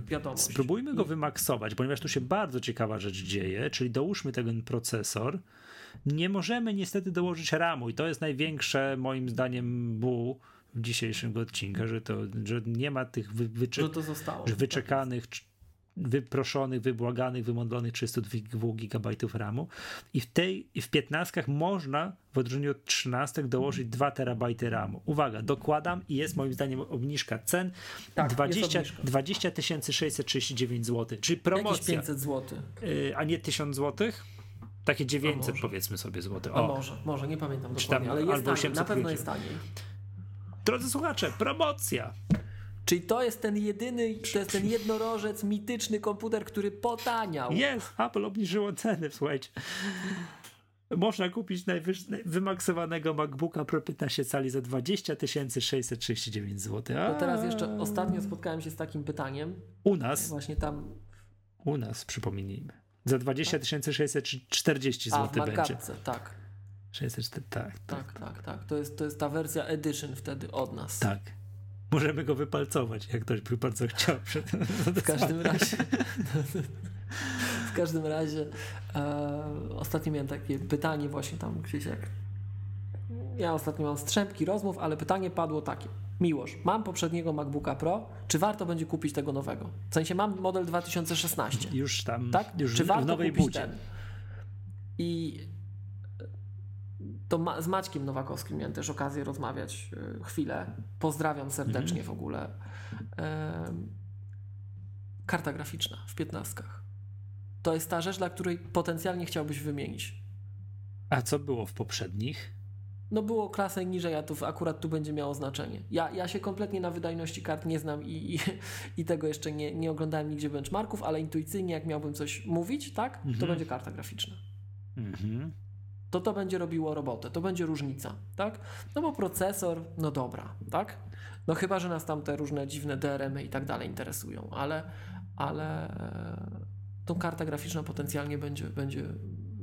Speaker 2: wiadomość.
Speaker 1: Spróbujmy go
Speaker 2: I-
Speaker 1: wymaksować, ponieważ tu się bardzo ciekawa rzecz dzieje, czyli dołóżmy ten procesor. Nie możemy niestety dołożyć RAMu i to jest największe moim zdaniem bu w dzisiejszym odcinku, że to, że nie ma tych wy, wyczy,
Speaker 2: to zostało.
Speaker 1: wyczekanych, cz- wyproszonych, wybłaganych, wymodlonych 32 GB RAMu i w tej i w 15 można w odróżnieniu od 13 dołożyć 2 terabajty RAMu. Uwaga, dokładam i jest moim zdaniem obniżka cen
Speaker 2: Tak, jest
Speaker 1: 20
Speaker 2: obniżka.
Speaker 1: 20 639 zł, czyli
Speaker 2: Jakieś
Speaker 1: promocja,
Speaker 2: 500 zł.
Speaker 1: a nie 1000 zł? Takie 900
Speaker 2: może.
Speaker 1: powiedzmy sobie złote.
Speaker 2: A
Speaker 1: O,
Speaker 2: może, może, nie pamiętam dokładnie, ale jest taniej, na
Speaker 1: 800
Speaker 2: pewno
Speaker 1: ludzie.
Speaker 2: jest taniej.
Speaker 1: drodzy słuchacze, promocja!
Speaker 2: Czyli to jest ten jedyny, to jest ten jednorożec, mityczny komputer, który potaniał.
Speaker 1: Jest, Apple obniżyło ceny, słuchajcie. Można kupić najwyż, naj- wymaksowanego MacBooka Pro 15 cali za 20 639 zł.
Speaker 2: To teraz jeszcze ostatnio spotkałem się z takim pytaniem,
Speaker 1: U nas,
Speaker 2: właśnie tam,
Speaker 1: u nas przypomnijmy. Za 20 640
Speaker 2: a
Speaker 1: zł
Speaker 2: w
Speaker 1: będzie.
Speaker 2: markatce, tak,
Speaker 1: 604, tak, tak,
Speaker 2: tak, tak, tak. To jest, to jest ta wersja edition wtedy od nas.
Speaker 1: tak. Możemy go wypalcować, jak ktoś by bardzo chciał. Przed...
Speaker 2: W każdym razie. w każdym razie e, ostatnio miałem takie pytanie właśnie tam gdzieś jak. Ja ostatnio mam strzępki rozmów, ale pytanie padło takie. Miłosz, mam poprzedniego MacBooka Pro, czy warto będzie kupić tego nowego? W sensie mam model 2016,
Speaker 1: Już tam,
Speaker 2: tak?
Speaker 1: już
Speaker 2: czy
Speaker 1: w
Speaker 2: warto
Speaker 1: nowej
Speaker 2: kupić
Speaker 1: budzie.
Speaker 2: ten? I to ma, z Maćkiem Nowakowskim miałem też okazję rozmawiać e, chwilę. Pozdrawiam serdecznie
Speaker 1: Mhm.
Speaker 2: w ogóle. Karta graficzna w piętnastkach. To jest ta rzecz, dla której potencjalnie chciałbyś wymienić.
Speaker 1: A co było w poprzednich?
Speaker 2: No było klasę niżej, a tu akurat tu będzie miało znaczenie. Ja, ja się kompletnie na wydajności kart nie znam i, i, [laughs] i tego jeszcze nie, nie oglądałem nigdzie benchmarków, ale intuicyjnie jak miałbym coś mówić, tak, to
Speaker 1: Mhm.
Speaker 2: będzie karta graficzna.
Speaker 1: Mhm.
Speaker 2: to to będzie robiło robotę, to będzie różnica, tak? No bo procesor, no dobra, tak? No chyba, że nas tam te różne dziwne DRM-y i tak dalej interesują, ale, ale e, tą karta graficzna potencjalnie będzie, będzie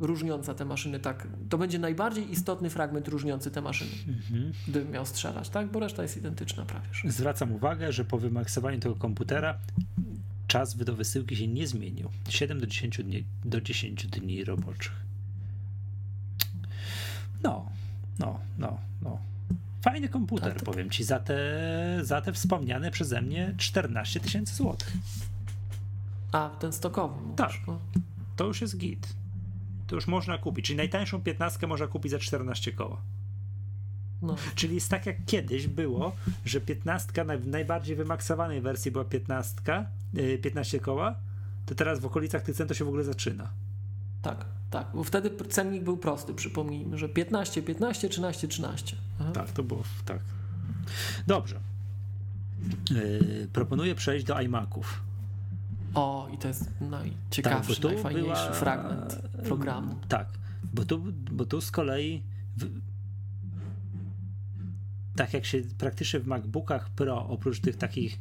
Speaker 2: różniąca te maszyny, tak? To będzie najbardziej istotny fragment różniący te maszyny,
Speaker 1: Mhm.
Speaker 2: gdybym miał strzelać, tak? Bo reszta jest identyczna prawie. że.
Speaker 1: Zwracam uwagę, że po wymaksowaniu tego komputera czas do wysyłki się nie zmienił. 7 do 10 dni, do 10 dni roboczych. No, no, no, no. Fajny komputer,
Speaker 2: Tak, to-
Speaker 1: powiem ci, za te, za te wspomniane przeze mnie 14 tysięcy złotych.
Speaker 2: A, ten stokowy. mówisz,
Speaker 1: Tak.
Speaker 2: no.
Speaker 1: To już jest git. To już można kupić. Czyli najtańszą 15 można kupić za 14 koła.
Speaker 2: No.
Speaker 1: Czyli jest tak jak kiedyś było, że 15 na- w najbardziej wymaksowanej wersji była 15, yy, 15 koła, to teraz w okolicach tych cen to się w ogóle zaczyna.
Speaker 2: Tak, tak, bo wtedy cennik był prosty, przypomnijmy, że 15, 15, 13, 13. Aha.
Speaker 1: Tak, to było tak. Dobrze. Yy, proponuję przejść do iMaców.
Speaker 2: O, i to jest najciekawszy,
Speaker 1: Tak,
Speaker 2: najfajniejszy
Speaker 1: była-
Speaker 2: fragment programu.
Speaker 1: Tak, bo tu, bo tu z kolei w, tak jak się praktycznie w MacBookach Pro, oprócz tych takich,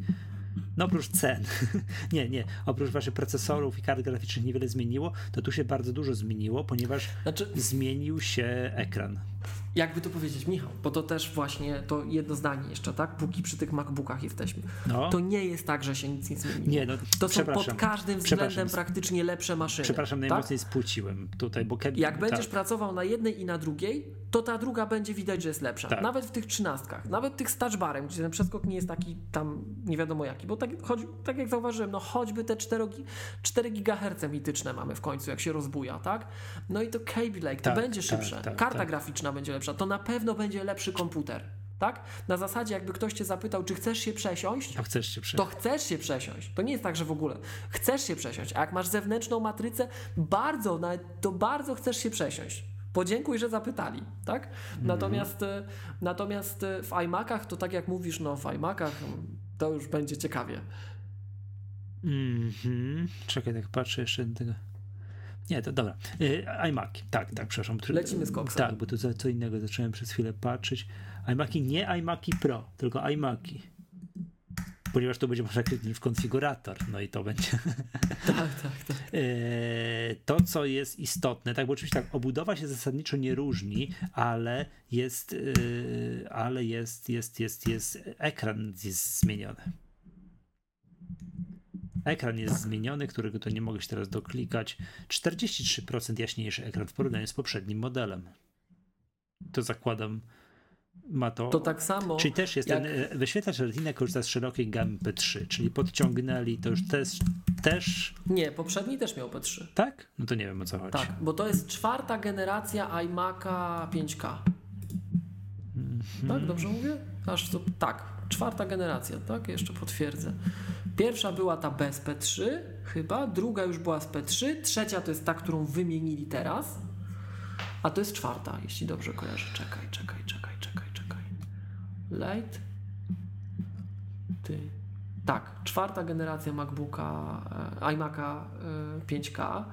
Speaker 1: no oprócz cen, [laughs] nie, nie, oprócz waszych procesorów i kart graficznych niewiele zmieniło, to tu się bardzo dużo zmieniło, ponieważ
Speaker 2: Znaczy,
Speaker 1: zmienił się ekran.
Speaker 2: Jakby to powiedzieć, Michał, bo to też właśnie to jedno zdanie jeszcze, tak? Póki przy tych MacBookach jesteśmy.
Speaker 1: No.
Speaker 2: To nie jest tak, że się nic nie zmieniło.
Speaker 1: Nie, no,
Speaker 2: To są pod każdym względem praktycznie lepsze maszyny.
Speaker 1: Przepraszam,
Speaker 2: tak?
Speaker 1: najmocniej spłuciłem tutaj, bo Kevin,
Speaker 2: Jak będziesz
Speaker 1: tak,
Speaker 2: pracował na jednej i na drugiej, to ta druga będzie widać, że jest lepsza.
Speaker 1: Tak.
Speaker 2: Nawet w tych trzynastkach, nawet tych z touchbarem, gdzie ten przeskok nie jest taki tam nie wiadomo jaki, bo tak, choć, tak jak zauważyłem, no choćby te 4, gi- 4 GHz mityczne mamy w końcu, jak się rozbuja, tak? No i to Kaby Lake, to
Speaker 1: Tak,
Speaker 2: będzie
Speaker 1: tak,
Speaker 2: szybsze,
Speaker 1: tak,
Speaker 2: karta
Speaker 1: tak.
Speaker 2: Graficzna będzie lepsza, to na pewno będzie lepszy komputer, tak? Na zasadzie jakby ktoś cię zapytał, czy chcesz się przesiąść,
Speaker 1: to chcesz się przy...
Speaker 2: to chcesz się przesiąść. To nie jest tak, że w ogóle chcesz się przesiąść. A jak masz zewnętrzną matrycę, bardzo, to bardzo chcesz się przesiąść. Podziękuj, że zapytali, tak? Natomiast, e, natomiast e, w iMacach to tak jak mówisz, no w iMacach mm, to już będzie ciekawie.
Speaker 1: Mhm. Czekaj, tak patrzę jeszcze na tego. Nie, to dobra. Y, iMaki, tak, tak, przepraszam.
Speaker 2: Lecimy z koksem.
Speaker 1: Tak, bo to za co innego zacząłem przez chwilę patrzeć. iMaki, nie iMaki Pro, tylko iMaki. Ponieważ to będzie można kliknąć w konfigurator, no i to będzie. [laughs]
Speaker 2: Tak, tak, tak.
Speaker 1: E, to, co jest istotne, tak, bo oczywiście tak, obudowa się zasadniczo nie różni, ale jest, e, ale jest, jest, jest, jest, ekran jest zmieniony. Ekran jest zmieniony, którego to nie mogę się teraz doklikać. 43% jaśniejszy ekran w porównaniu z poprzednim modelem. To zakładam, ma to.
Speaker 2: To tak samo.
Speaker 1: Czyli też jest
Speaker 2: jak-
Speaker 1: ten wyświetlacz Retina korzysta z szerokiej gamy P3, czyli podciągnęli to już też, też
Speaker 2: Nie, poprzedni też miał P3.
Speaker 1: tak? No to nie wiem o co chodzi.
Speaker 2: Tak, bo to jest czwarta generacja iMac'a 5K. Tak, dobrze mówię? Aż to, tak, czwarta generacja, tak? Jeszcze potwierdzę. Pierwsza była ta bez P3, chyba, druga już była z P3, trzecia to jest ta, którą wymienili teraz, a to jest czwarta, jeśli dobrze kojarzę. Czekaj, czekaj, czekaj, czekaj, czekaj. Light. Ty. Tak, czwarta generacja MacBooka, e, iMac'a e, 5K.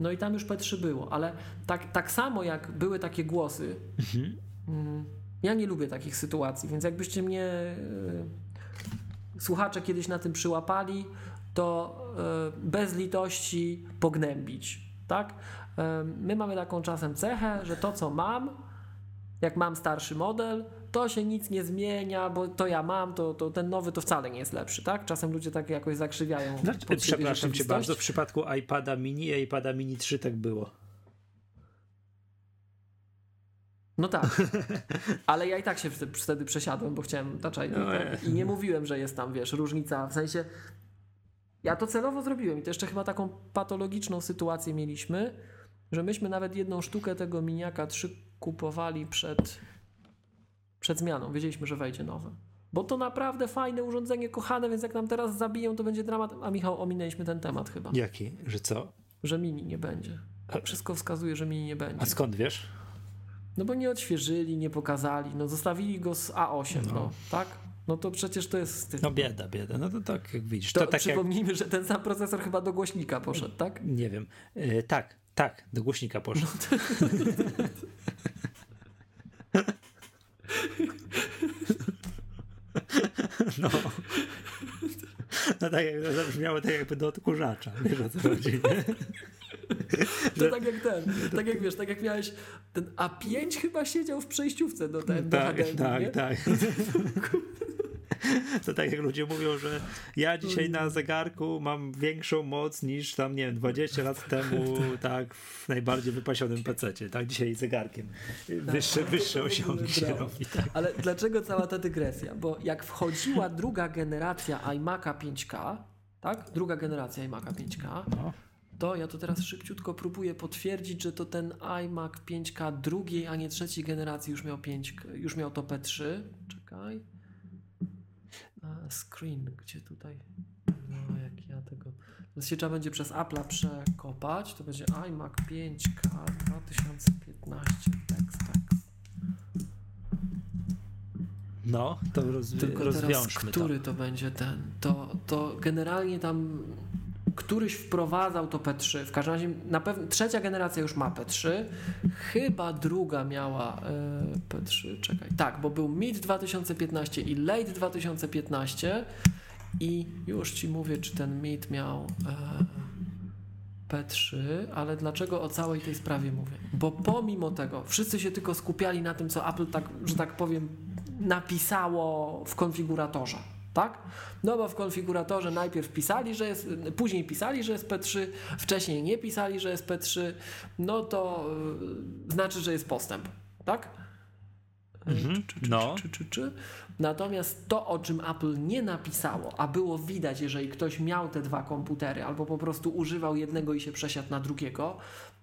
Speaker 2: No i tam już P3 było, ale tak, tak samo jak były takie głosy,
Speaker 1: Mhm.
Speaker 2: mm, ja nie lubię takich sytuacji, więc jakbyście mnie e, słuchacze kiedyś na tym przyłapali, to e, bez litości pognębić, tak? E, my mamy taką czasem cechę, że to co mam, jak mam starszy model, to się nic nie zmienia, bo to ja mam, to, to ten nowy to wcale nie jest lepszy, tak? Czasem ludzie tak jakoś zakrzywiają.
Speaker 1: Znaczy, przepraszam cię bardzo, w przypadku iPada mini i iPada mini 3 tak było.
Speaker 2: No tak, [laughs] ale ja i tak się wtedy- przesiadłem, bo chciałem Touch ID
Speaker 1: No,
Speaker 2: tak? i nie mówiłem, że jest tam, wiesz, różnica, w sensie ja to celowo zrobiłem i to jeszcze chyba taką patologiczną sytuację mieliśmy, że myśmy nawet jedną sztukę tego miniaka 3 kupowali przed, przed zmianą, wiedzieliśmy, że wejdzie nowe. Bo to naprawdę fajne urządzenie, kochane, więc jak nam teraz zabiją, to będzie dramat. A Michał, ominęliśmy ten temat chyba,
Speaker 1: Jaki? Że co?
Speaker 2: że mini nie będzie. Wszystko wskazuje, że mini nie będzie.
Speaker 1: A skąd wiesz?
Speaker 2: No bo nie odświeżyli, nie pokazali, no zostawili go z A8, no,
Speaker 1: No.
Speaker 2: tak? No to przecież to jest wstyd.
Speaker 1: No bieda, bieda. No to tak jak widzisz.
Speaker 2: to
Speaker 1: To, tak jak,
Speaker 2: przypomnijmy, że ten sam procesor chyba do głośnika poszedł, tak?
Speaker 1: nie wiem. E, tak, tak, do głośnika poszedł. No. [laughs] No tak jak to zabrzmiało tak jakby do odkurzacza. Wiesz o co chodzi, nie? [laughs]
Speaker 2: To tak jak ten, tak jak wiesz, tak jak miałeś, ten A5 chyba siedział w przejściówce do, ten, do
Speaker 1: Tak,
Speaker 2: HDMI,
Speaker 1: tak,
Speaker 2: nie?
Speaker 1: tak. [laughs] To tak jak ludzie mówią, że ja dzisiaj na zegarku mam większą moc niż tam, nie wiem, 20 lat [laughs] temu, tak, w najbardziej wypasionym pececie, tak, dzisiaj zegarkiem. Wyższe, wyższe
Speaker 2: to w ogóle
Speaker 1: osiągi się robi, tak.
Speaker 2: Ale dlaczego cała ta dygresja? Bo jak wchodziła druga generacja iMac'a 5K, tak? Druga generacja iMac'a 5K,
Speaker 1: No.
Speaker 2: To ja to teraz szybciutko próbuję potwierdzić, że to ten iMac 5K drugiej, a nie trzeciej generacji już miał 5, już miał to P3. Czekaj. A, screen, gdzie tutaj? No, jak ja tego. Teraz się trzeba będzie przez Apple'a przekopać. To będzie iMac 5K 2015. Tekst, tekst.
Speaker 1: No, to rozwi-
Speaker 2: Tylko teraz, który to. będzie ten? To, to generalnie tam któryś wprowadzał to P3. W każdym razie na pewno trzecia generacja już ma P3. Chyba druga miała e, P3. Czekaj. Tak, bo był mid 2015 i late 2015 i już ci mówię, czy ten mid miał e, P3, ale dlaczego o całej tej sprawie mówię? Bo pomimo tego, wszyscy się tylko skupiali na tym, co Apple, tak, że tak powiem, napisało w konfiguratorze. Tak? No bo w konfiguratorze najpierw pisali, że jest, później pisali, że jest P3, wcześniej nie pisali, że jest P3, no to yy, znaczy, że jest postęp. Tak?
Speaker 1: Mhm.
Speaker 2: Czy, czy,
Speaker 1: No.
Speaker 2: czy, czy, czy. Natomiast to, o czym Apple nie napisało, a było widać, jeżeli ktoś miał te dwa komputery albo po prostu używał jednego i się przesiadł na drugiego,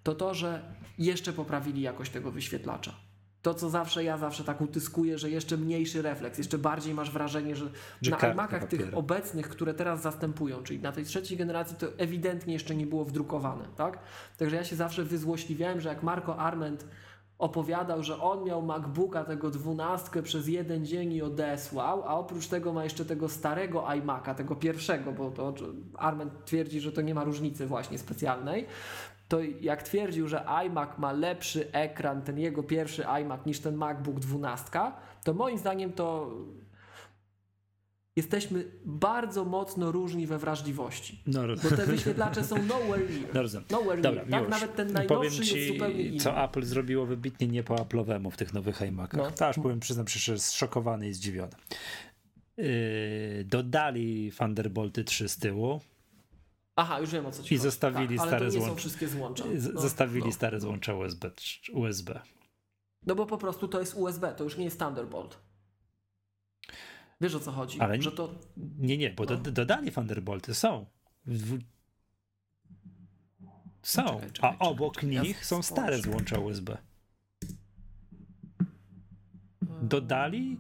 Speaker 2: to to, że jeszcze poprawili jakość tego wyświetlacza. To, co zawsze ja zawsze tak utyskuję, że jeszcze mniejszy refleks, jeszcze bardziej masz wrażenie, że,
Speaker 1: Że
Speaker 2: na iMacach tych obecnych, które teraz zastępują, czyli na tej trzeciej generacji, to ewidentnie jeszcze nie było wdrukowane, tak? Także ja się zawsze wyzłośliwiałem, że jak Marco Arment opowiadał, że on miał MacBooka tego dwunastkę przez jeden dzień i odesłał, a oprócz tego ma jeszcze tego starego iMac'a, tego pierwszego, bo to Arment twierdzi, że to nie ma różnicy właśnie specjalnej, to jak twierdził, że iMac ma lepszy ekran, ten jego pierwszy iMac niż ten MacBook 12, to moim zdaniem to jesteśmy bardzo mocno różni we wrażliwości.
Speaker 1: No,
Speaker 2: Bo te wyświetlacze są nowhere near.
Speaker 1: no rozumiem.
Speaker 2: Nowhere
Speaker 1: Dobra,
Speaker 2: near. Tak? Nawet ten
Speaker 1: powiem
Speaker 2: najnowszy
Speaker 1: ci,
Speaker 2: jest zupełnie inny.
Speaker 1: co Apple zrobiło wybitnie nie po Apple'owemu w tych nowych iMacach.
Speaker 2: No.
Speaker 1: To aż powiem, przyznam się, że zszokowany i zdziwiony. Yy, dodali Thunderbolty 3 z tyłu,
Speaker 2: Aha, już wiem o co ci
Speaker 1: I
Speaker 2: chodzi.
Speaker 1: zostawili
Speaker 2: tak,
Speaker 1: stare złącza.
Speaker 2: wszystkie złącza. No,
Speaker 1: zostawili
Speaker 2: no.
Speaker 1: stare złącza USB. USB.
Speaker 2: No bo po prostu to jest USB, to już nie jest Thunderbolt. Wiesz o co chodzi?
Speaker 1: Ale nie-
Speaker 2: że to
Speaker 1: Nie, nie, bo
Speaker 2: No.
Speaker 1: do, dodali Thunderbolty, są. W. Są,
Speaker 2: Czekaj, czekaj,
Speaker 1: a
Speaker 2: czekaj,
Speaker 1: obok
Speaker 2: czekaj, ja
Speaker 1: nich są stare złącza USB. Dodali,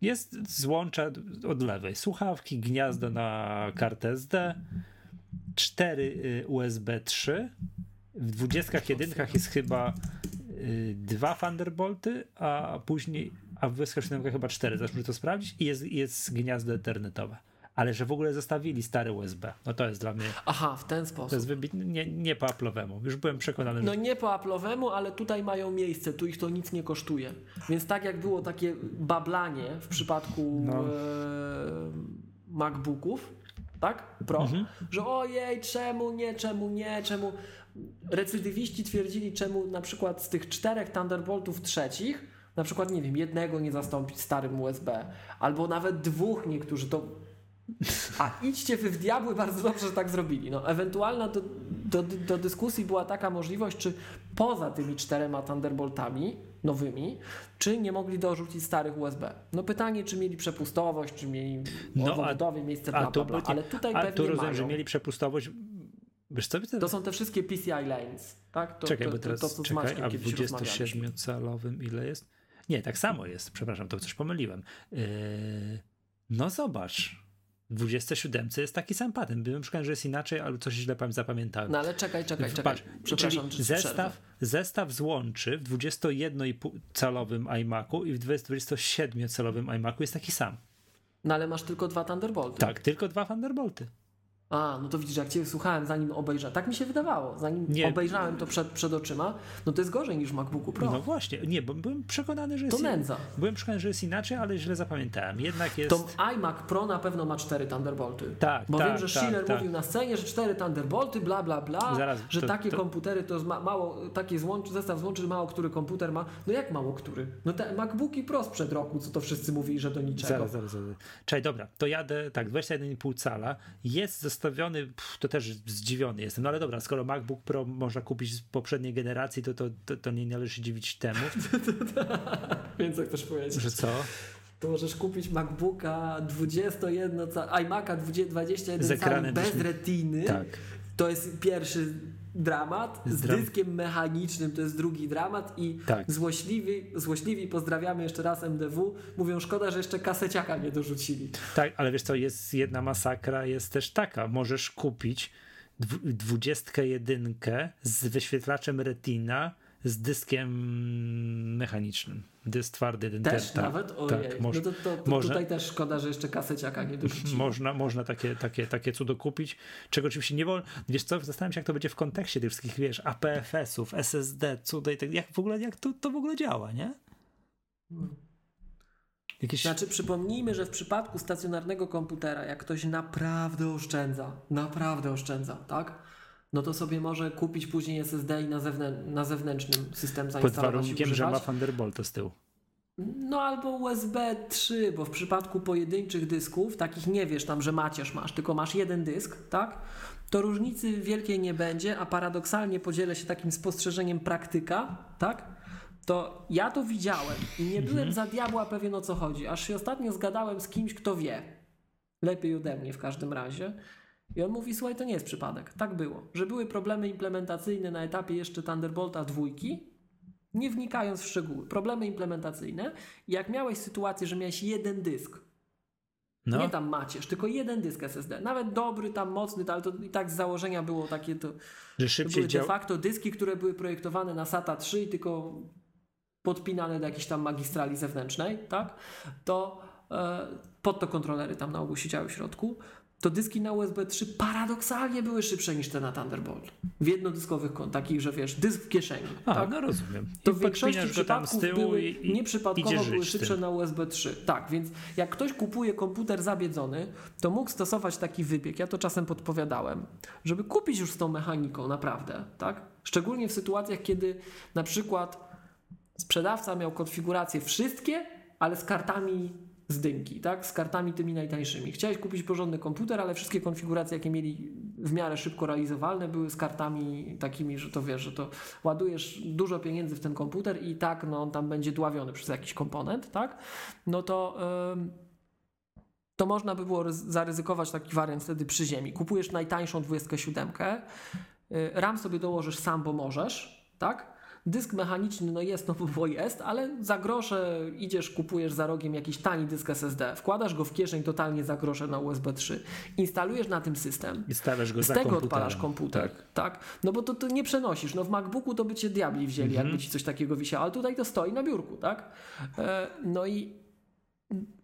Speaker 1: jest złącza od lewej, słuchawki, gniazdo na kartę SD, cztery y, USB 3, w dwudziestkach jedynkach jest chyba y, dwa Thunderbolty, a później, a w jedynkach chyba cztery, muszę to sprawdzić i jest, jest gniazdo ethernetowe. Ale że w ogóle zostawili stare USB, no to jest dla mnie,
Speaker 2: Aha, w ten
Speaker 1: to
Speaker 2: sposób.
Speaker 1: jest wybitne, nie, nie po Apple'owemu. Już byłem przekonany,
Speaker 2: No
Speaker 1: że
Speaker 2: nie po Apple'owemu, ale tutaj mają miejsce, tu ich to nic nie kosztuje. Więc tak jak było takie bablanie w przypadku
Speaker 1: No.
Speaker 2: e, MacBooków, tak? Pro,
Speaker 1: Mhm.
Speaker 2: że ojej, czemu nie, czemu nie, czemu. Recydywiści twierdzili, czemu na przykład z tych czterech Thunderboltów trzecich, na przykład, nie wiem, jednego nie zastąpić starym USB, albo nawet dwóch niektórzy to a idźcie wy w diabły, bardzo dobrze, że tak zrobili. No, ewentualna do, do, do dyskusji była taka możliwość, czy poza tymi czterema Thunderboltami nowymi, czy nie mogli dorzucić starych USB. No pytanie, czy mieli przepustowość, czy mieli
Speaker 1: No,
Speaker 2: miejsce, bla, bla, bla. Ale tutaj
Speaker 1: a
Speaker 2: pewnie
Speaker 1: tu rozumiem,
Speaker 2: mają.
Speaker 1: że mieli przepustowość. Wiesz co, to,
Speaker 2: To są te wszystkie PCI lanes, tak? To,
Speaker 1: czekaj,
Speaker 2: to,
Speaker 1: bo
Speaker 2: to,
Speaker 1: teraz
Speaker 2: to, co z
Speaker 1: czekaj, a w
Speaker 2: kiedyś rozmawialiśmy.
Speaker 1: 27-calowym ile jest? Nie, tak samo jest, przepraszam, to coś pomyliłem. Yy, no zobacz, w 27 jest taki sam patent. Byłem przekonany, że jest inaczej, ale coś źle pam- zapamiętałem.
Speaker 2: No ale czekaj, czekaj, czekaj.
Speaker 1: Patrz,
Speaker 2: Przepraszam,
Speaker 1: czyli zestaw, zestaw złączy w 21,5-calowym iMacu i w 27-calowym iMacu jest taki sam.
Speaker 2: No ale masz tylko dwa Thunderbolty.
Speaker 1: Tak, tylko dwa Thunderbolty.
Speaker 2: A, no to widzisz, jak Cię słuchałem, zanim obejrzałem, tak mi się wydawało, zanim
Speaker 1: Nie.
Speaker 2: obejrzałem to przed, przed oczyma, no to jest gorzej niż w MacBooku Pro.
Speaker 1: No właśnie, nie, bo byłem przekonany, że
Speaker 2: to
Speaker 1: jest,
Speaker 2: nędza.
Speaker 1: byłem przekonany, że jest inaczej, ale źle zapamiętałem. Jednak jest...
Speaker 2: To iMac Pro na pewno ma cztery Thunderbolty.
Speaker 1: Tak,
Speaker 2: Bo
Speaker 1: tak,
Speaker 2: wiem, że
Speaker 1: tak,
Speaker 2: Schiller
Speaker 1: tak.
Speaker 2: mówił na scenie, że cztery Thunderbolty, bla, bla, bla,
Speaker 1: Zaraz,
Speaker 2: że
Speaker 1: to-
Speaker 2: takie
Speaker 1: to-
Speaker 2: komputery to ma, mało, takie złączy, zestaw złączy, mało który komputer ma. No jak mało który? No te MacBooki Pro sprzed roku, co to wszyscy mówili, że do niczego.
Speaker 1: Zaraz, zaraz, zaraz. Czekaj, dobra, to jadę, tak, 21,5 cala, jest zostawiony, pff, to też zdziwiony jestem, no ale dobra, skoro MacBook Pro można kupić z poprzedniej generacji, to, to, to, to nie należy się dziwić temu, [laughs]
Speaker 2: Więc co chcesz powiedzieć?
Speaker 1: że co?
Speaker 2: To możesz kupić MacBooka 21, ca- iMac'a 20 21
Speaker 1: Z ekranem
Speaker 2: bez
Speaker 1: też-
Speaker 2: retiny.
Speaker 1: Tak.
Speaker 2: To jest pierwszy dramat. Z
Speaker 1: dram-
Speaker 2: dyskiem mechanicznym to jest drugi dramat i
Speaker 1: Tak.
Speaker 2: złośliwi, złośliwi, pozdrawiamy jeszcze raz MDW, mówią szkoda, że jeszcze kaseciaka nie dorzucili.
Speaker 1: Tak, ale wiesz co, jest jedna masakra, jest też taka, możesz kupić dwu- 21 z wyświetlaczem Retina z dyskiem mechanicznym, dysk twardy. ten-
Speaker 2: Też
Speaker 1: tak,
Speaker 2: nawet? Ojej.
Speaker 1: Tak, moż,
Speaker 2: no to, to, to
Speaker 1: można-
Speaker 2: tutaj też szkoda, że jeszcze kaseciaka nie [laughs] dorzucili.
Speaker 1: Można, można takie, takie, takie cudo kupić, czego oczywiście nie wolno. Wiesz co, zastanawiam się, jak to będzie w kontekście tych wszystkich, wiesz, APFS-ów, SSD, cuda i tak, jak w ogóle, jak to, to w ogóle działa, nie? Jakieś...
Speaker 2: Znaczy, przypomnijmy, że w przypadku stacjonarnego komputera, jak ktoś naprawdę oszczędza, naprawdę oszczędza, tak? No to sobie może kupić później SSD i na, zewnę- na zewnętrznym system
Speaker 1: Pod
Speaker 2: zainstalować i
Speaker 1: warunkiem, że ma
Speaker 2: używać.
Speaker 1: Thunderbolta z tyłu.
Speaker 2: No albo USB 3, bo w przypadku pojedynczych dysków, takich nie wiesz tam, że macierz masz, tylko masz jeden dysk, tak? To różnicy wielkiej nie będzie, a paradoksalnie podzielę się takim spostrzeżeniem praktyka, tak? To ja to widziałem i nie byłem za diabła pewien o co chodzi, aż się ostatnio zgadałem z kimś, kto wie. Lepiej ode mnie w każdym razie. I on mówi, słuchaj, to nie jest przypadek. Tak było, że były problemy implementacyjne na etapie jeszcze Thunderbolta dwójki, nie wnikając w szczegóły, problemy implementacyjne. Jak miałeś sytuację, że miałeś jeden dysk,
Speaker 1: No,
Speaker 2: nie tam macierz, tylko jeden dysk SSD, nawet dobry, tam mocny, ale to i tak z założenia było takie, to,
Speaker 1: że
Speaker 2: to
Speaker 1: szybciej
Speaker 2: były de facto dyski, które były projektowane na SATA 3 i tylko podpinane do jakiejś tam magistrali zewnętrznej, tak? To e, pod to kontrolery tam na ogół siedziały w środku. To dyski na USB 3 paradoksalnie były szybsze niż te na Thunderbolt. W jednodyskowych takich, że wiesz, dysk w kieszeni.
Speaker 1: A,
Speaker 2: tak?
Speaker 1: no rozumiem.
Speaker 2: To
Speaker 1: I
Speaker 2: w większości przypadków były
Speaker 1: i,
Speaker 2: nieprzypadkowo były szybsze
Speaker 1: tym.
Speaker 2: na USB 3. Tak, więc jak ktoś kupuje komputer zabiedzony, to mógł stosować taki wybieg. Ja to czasem podpowiadałem, żeby kupić już z tą mechaniką naprawdę, tak? Szczególnie w sytuacjach, kiedy na przykład sprzedawca miał konfiguracje wszystkie, ale z kartami z dynki, tak? Z kartami tymi najtańszymi. Chciałeś kupić porządny komputer, ale wszystkie konfiguracje, jakie mieli w miarę szybko realizowalne, były z kartami takimi, że to wiesz, że to ładujesz dużo pieniędzy w ten komputer i tak, no on tam będzie dławiony przez jakiś komponent, tak? No to... to można by było ryz- zaryzykować taki wariant wtedy przy ziemi. Kupujesz najtańszą 27, y, RAM sobie dołożysz sam, bo możesz, tak? Dysk mechaniczny, no jest, no bo jest, ale za grosze idziesz, kupujesz za rogiem jakiś tani dysk SSD, wkładasz go w kieszeń totalnie za grosze na USB 3, instalujesz na tym system,
Speaker 1: I stawiasz go
Speaker 2: z
Speaker 1: za
Speaker 2: tego
Speaker 1: komputerem.
Speaker 2: odpalasz komputer, tak. No bo to, to nie przenosisz. No w MacBooku to by cię diabli wzięli,
Speaker 1: Mhm.
Speaker 2: jakby ci coś takiego wisiało, ale tutaj to stoi na biurku, tak? E, no i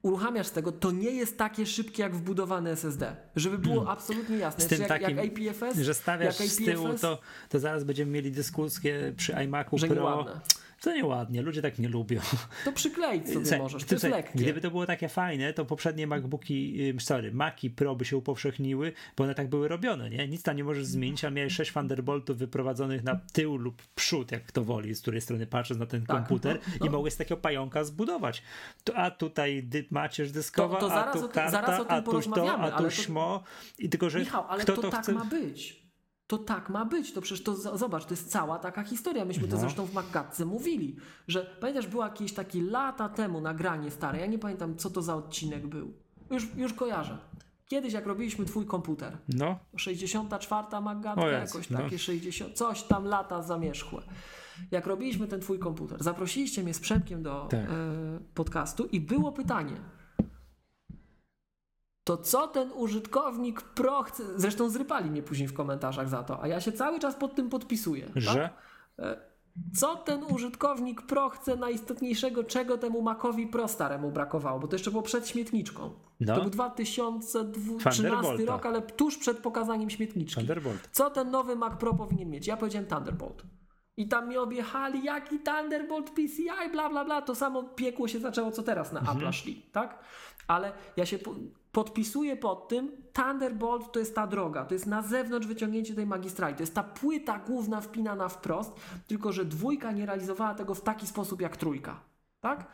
Speaker 2: uruchamiasz tego, to nie jest takie szybkie jak wbudowany SSD. Żeby było absolutnie jasne.
Speaker 1: Hmm. Z tym
Speaker 2: jak,
Speaker 1: takim,
Speaker 2: jak APFS,
Speaker 1: że stawiasz
Speaker 2: jak
Speaker 1: z tyłu,
Speaker 2: APFS,
Speaker 1: to, to zaraz będziemy mieli dyskusję przy iMacu
Speaker 2: że
Speaker 1: Pro.
Speaker 2: nieładne.
Speaker 1: To nieładnie, ludzie tak nie lubią.
Speaker 2: To przykleić sobie
Speaker 1: Słuchaj,
Speaker 2: możesz, to jest lekkie.
Speaker 1: Gdyby to było takie fajne, to poprzednie MacBooki, sorry, Maci Pro by się upowszechniły, bo one tak były robione, nie? Nic tam nie możesz zmienić, a miałeś 6 Thunderboltów wyprowadzonych na tył lub przód, jak kto woli, z której strony patrzysz na ten
Speaker 2: Tak,
Speaker 1: komputer
Speaker 2: no, no.
Speaker 1: i mogłeś takiego pająka zbudować. To, a tutaj dy, macierz dyskowa,
Speaker 2: To- to
Speaker 1: a tu karta,
Speaker 2: o tym
Speaker 1: a tu to, a tu śmo. I tylko, że
Speaker 2: Michał, ale
Speaker 1: kto
Speaker 2: to,
Speaker 1: to
Speaker 2: tak
Speaker 1: chce...
Speaker 2: ma być. To tak ma być. To przecież to zobacz, to jest cała taka historia. Myśmy to
Speaker 1: No.
Speaker 2: zresztą w Magatce mówili, że pamiętasz, było jakieś takie lata temu nagranie stare. Ja nie pamiętam, co to za odcinek był. Już, już kojarzę. Kiedyś, jak robiliśmy twój komputer,
Speaker 1: No,
Speaker 2: 64 Magatka, jakoś
Speaker 1: no.
Speaker 2: takie 60, coś tam lata zamierzchłe. Jak robiliśmy ten twój komputer, zaprosiliście mnie z Przemkiem do
Speaker 1: Tak.
Speaker 2: e, podcastu i było pytanie. To co ten użytkownik pro chce... Zresztą zrypali mnie później w komentarzach za to, a ja się cały czas pod tym podpisuję.
Speaker 1: że...
Speaker 2: Tak? Co ten użytkownik pro chce najistotniejszego, czego temu Macowi Pro staremu brakowało? Bo to jeszcze było przed śmietniczką.
Speaker 1: No.
Speaker 2: To był 2013
Speaker 1: Thunderbolta.
Speaker 2: rok, ale tuż przed pokazaniem śmietniczki.
Speaker 1: Thunderbolt.
Speaker 2: Co ten nowy Mac Pro powinien mieć? Ja powiedziałem Thunderbolt. I tam mnie objechali, jaki Thunderbolt PCI, bla bla bla. To samo piekło się zaczęło, co teraz na Apple szli, tak? Ale ja się po, podpisuję pod tym, Thunderbolt to jest ta droga, to jest na zewnątrz wyciągnięcie tej magistrali, to jest ta płyta główna wpinana wprost, tylko że dwójka nie realizowała tego w taki sposób jak trójka, tak?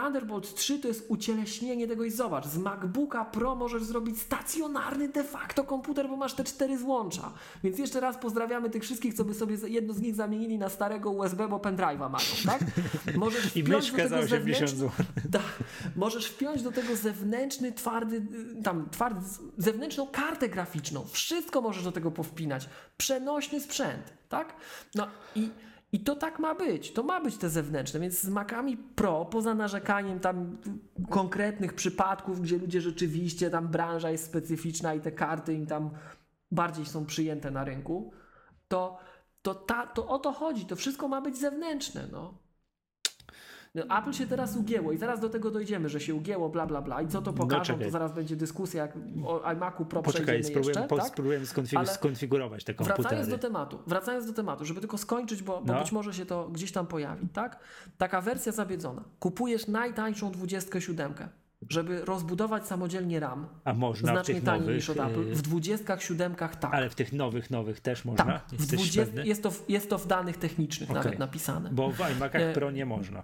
Speaker 2: Thunderbolt 3 to jest ucieleśnienie tego i zobacz, z MacBooka Pro możesz zrobić stacjonarny de facto komputer, bo masz te cztery złącza. Więc jeszcze raz pozdrawiamy tych wszystkich, co by sobie jedno z nich zamienili na starego USB, bo pendrive'a mają, tak? [laughs] Możesz
Speaker 1: I myszkę za
Speaker 2: tego
Speaker 1: 80
Speaker 2: zewnętrzny-
Speaker 1: zł.
Speaker 2: tak. Możesz wpiąć do tego zewnętrzny, twardy, y, tam, twardy, zewnętrzną kartę graficzną. Wszystko możesz do tego powpinać. Przenośny sprzęt, tak? No i, i to tak ma być. To ma być te zewnętrzne, więc z Macami Pro, poza narzekaniem tam konkretnych przypadków, gdzie ludzie rzeczywiście, tam branża jest specyficzna i te karty im tam bardziej są przyjęte na rynku, to, to, ta, to o to chodzi. To wszystko ma być zewnętrzne, no. No, Apple się teraz ugięło i zaraz do tego dojdziemy, że się ugięło, bla, bla, bla. I co to pokażą,
Speaker 1: czekaj.
Speaker 2: to zaraz będzie dyskusja, jak o iMacu Pro
Speaker 1: Poczekaj, spróbujemy,
Speaker 2: jeszcze,
Speaker 1: po,
Speaker 2: tak?
Speaker 1: spróbujemy skonfigurować te komputery.
Speaker 2: Wracając do tematu, wracając do tematu, żeby tylko skończyć, bo, bo
Speaker 1: No.
Speaker 2: być może się to gdzieś tam pojawi, tak? Taka wersja zabiedzona. Kupujesz najtańszą 27. żeby rozbudować samodzielnie RAM,
Speaker 1: A można w
Speaker 2: znacznie
Speaker 1: tych
Speaker 2: taniej
Speaker 1: nowych,
Speaker 2: niż od Apple,
Speaker 1: y,
Speaker 2: w 27 tak.
Speaker 1: ale w tych nowych, nowych też można?
Speaker 2: tak, w
Speaker 1: Jesteś
Speaker 2: 20,
Speaker 1: pewny?
Speaker 2: jest, to, w- jest to w danych technicznych
Speaker 1: Okej.
Speaker 2: nawet napisane.
Speaker 1: Bo w iMacach
Speaker 2: E,
Speaker 1: Pro nie można.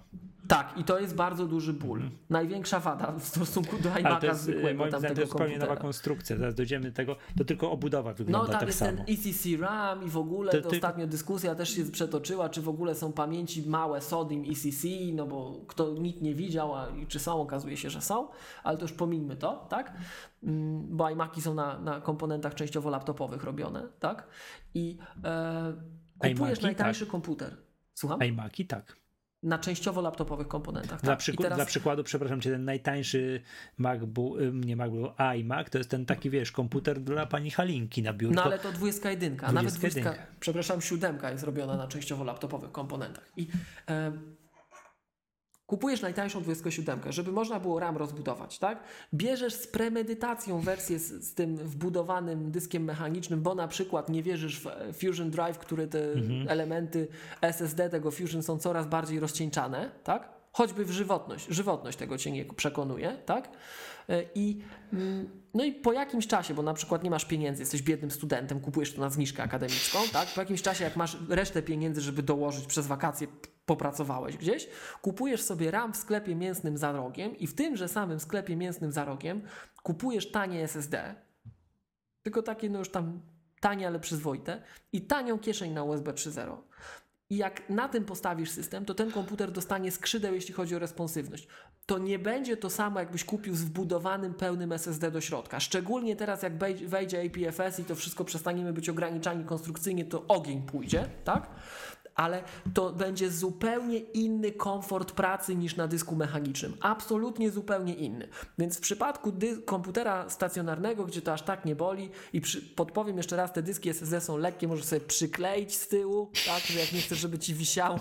Speaker 2: Tak, i to jest bardzo duży ból. Największa wada w stosunku do iMac'a zwykłego
Speaker 1: moim zdaniem, to jest zupełnie nowa konstrukcja. Zaraz dojdziemy do tego, to tylko obudowa
Speaker 2: No
Speaker 1: wygląda
Speaker 2: tam
Speaker 1: tak
Speaker 2: jest
Speaker 1: samo.
Speaker 2: ten ECC RAM i w ogóle
Speaker 1: To
Speaker 2: to,
Speaker 1: ty-
Speaker 2: ostatnio dyskusja też się przetoczyła, czy w ogóle są pamięci małe SODIM ECC, no bo kto nikt nie widział, a czy są, okazuje się, że są, ale to już pomińmy to, tak? Mm, Bo iMaki są na, na komponentach częściowo laptopowych robione, tak? I e, kupujesz
Speaker 1: iMaki,
Speaker 2: najtańszy komputer. Słucham?
Speaker 1: iMaki tak.
Speaker 2: Na częściowo laptopowych komponentach.
Speaker 1: Dla,
Speaker 2: tak?
Speaker 1: Przyku-
Speaker 2: teraz-
Speaker 1: dla przykładu, przepraszam cię, ten najtańszy MacBook, y, nie MacBook, iMac, to jest ten taki, wiesz, komputer dla pani Halinki na biurko.
Speaker 2: No ale to 21, a nawet
Speaker 1: 21.
Speaker 2: 20, przepraszam, siódemka jest robiona na częściowo laptopowych komponentach. I e, kupujesz najtańszą 27, żeby można było RAM rozbudować, tak? Bierzesz z premedytacją wersję z, z tym wbudowanym dyskiem mechanicznym, bo na przykład nie wierzysz w e, Fusion Drive, które te elementy SSD tego Fusion są coraz bardziej rozcieńczane, tak? Choćby w żywotność, żywotność tego cię nie przekonuje, tak? E, I, mm, no i po jakimś czasie, bo na przykład nie masz pieniędzy, jesteś biednym studentem, kupujesz to na zniżkę akademicką, tak? Po jakimś czasie, jak masz resztę pieniędzy, żeby dołożyć przez wakacje, popracowałeś gdzieś, kupujesz sobie RAM w sklepie mięsnym za rogiem i w tymże samym sklepie mięsnym za rogiem kupujesz tanie SSD, tylko takie no już tam tanie, ale przyzwoite i tanią kieszeń na USB 3.0. I jak na tym postawisz system, to ten komputer dostanie skrzydeł, jeśli chodzi o responsywność. To nie będzie to samo, jakbyś kupił z wbudowanym pełnym SSD do środka. Szczególnie teraz, jak wej- wejdzie APFS i to wszystko przestaniemy być ograniczani konstrukcyjnie, to ogień pójdzie, tak? Ale to będzie zupełnie inny komfort pracy niż na dysku mechanicznym. Absolutnie zupełnie inny. Więc w przypadku komputera stacjonarnego, gdzie to aż tak nie boli, i przy, podpowiem jeszcze raz, te dyski SSD są lekkie, możesz sobie przykleić z tyłu, tak, że jak nie chcesz, żeby ci wisiało.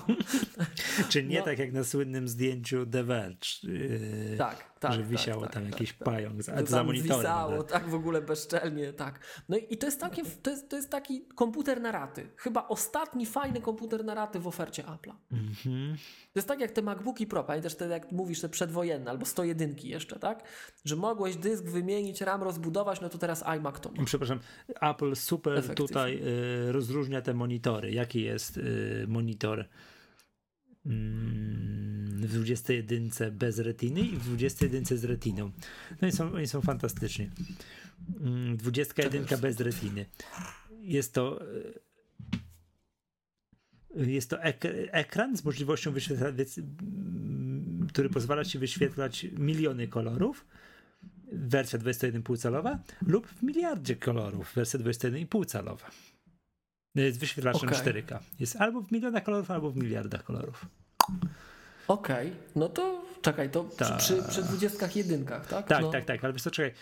Speaker 2: [laughs]
Speaker 1: Czy nie
Speaker 2: no.
Speaker 1: tak jak na słynnym zdjęciu The Verge, yy,
Speaker 2: Tak, tak.
Speaker 1: że
Speaker 2: tak,
Speaker 1: wisiało
Speaker 2: tak,
Speaker 1: tam
Speaker 2: tak,
Speaker 1: jakiś
Speaker 2: tak.
Speaker 1: pająk za, za monitorem.
Speaker 2: zwisało,
Speaker 1: nawet.
Speaker 2: tak w ogóle bezczelnie, tak. No i to jest, całkiem, to, jest, to jest taki komputer na raty. Chyba ostatni fajny komputer na raty w ofercie Apple'a.
Speaker 1: Mhm.
Speaker 2: To jest tak jak te MacBooki Pro, pamiętasz te, jak mówisz, te przedwojenne albo 101 jeszcze, tak? Że mogłeś dysk wymienić, RAM rozbudować, no to teraz iMac to ma.
Speaker 1: Przepraszam, Apple super tutaj y, rozróżnia te monitory. Jaki jest y, monitor w 21 bez retiny i w 21 z retiną. No i są, oni są fantastyczni. Mm, 21 bez retiny. Jest to y, jest to ek ekran z możliwością wyświetlania, mm, który pozwala ci wyświetlać miliony kolorów wersja 21,5 calowa lub w miliardzie kolorów wersja 21,5 calowa. Z wyświetlaczem
Speaker 2: Okej.
Speaker 1: 4K. Jest albo w milionach kolorów, albo w miliardach kolorów.
Speaker 2: Okej, no to czekaj, to przy,
Speaker 1: Tak.
Speaker 2: przy, przy 21, tak?
Speaker 1: Tak,
Speaker 2: no.
Speaker 1: tak, tak, ale wiesz co, czekaj,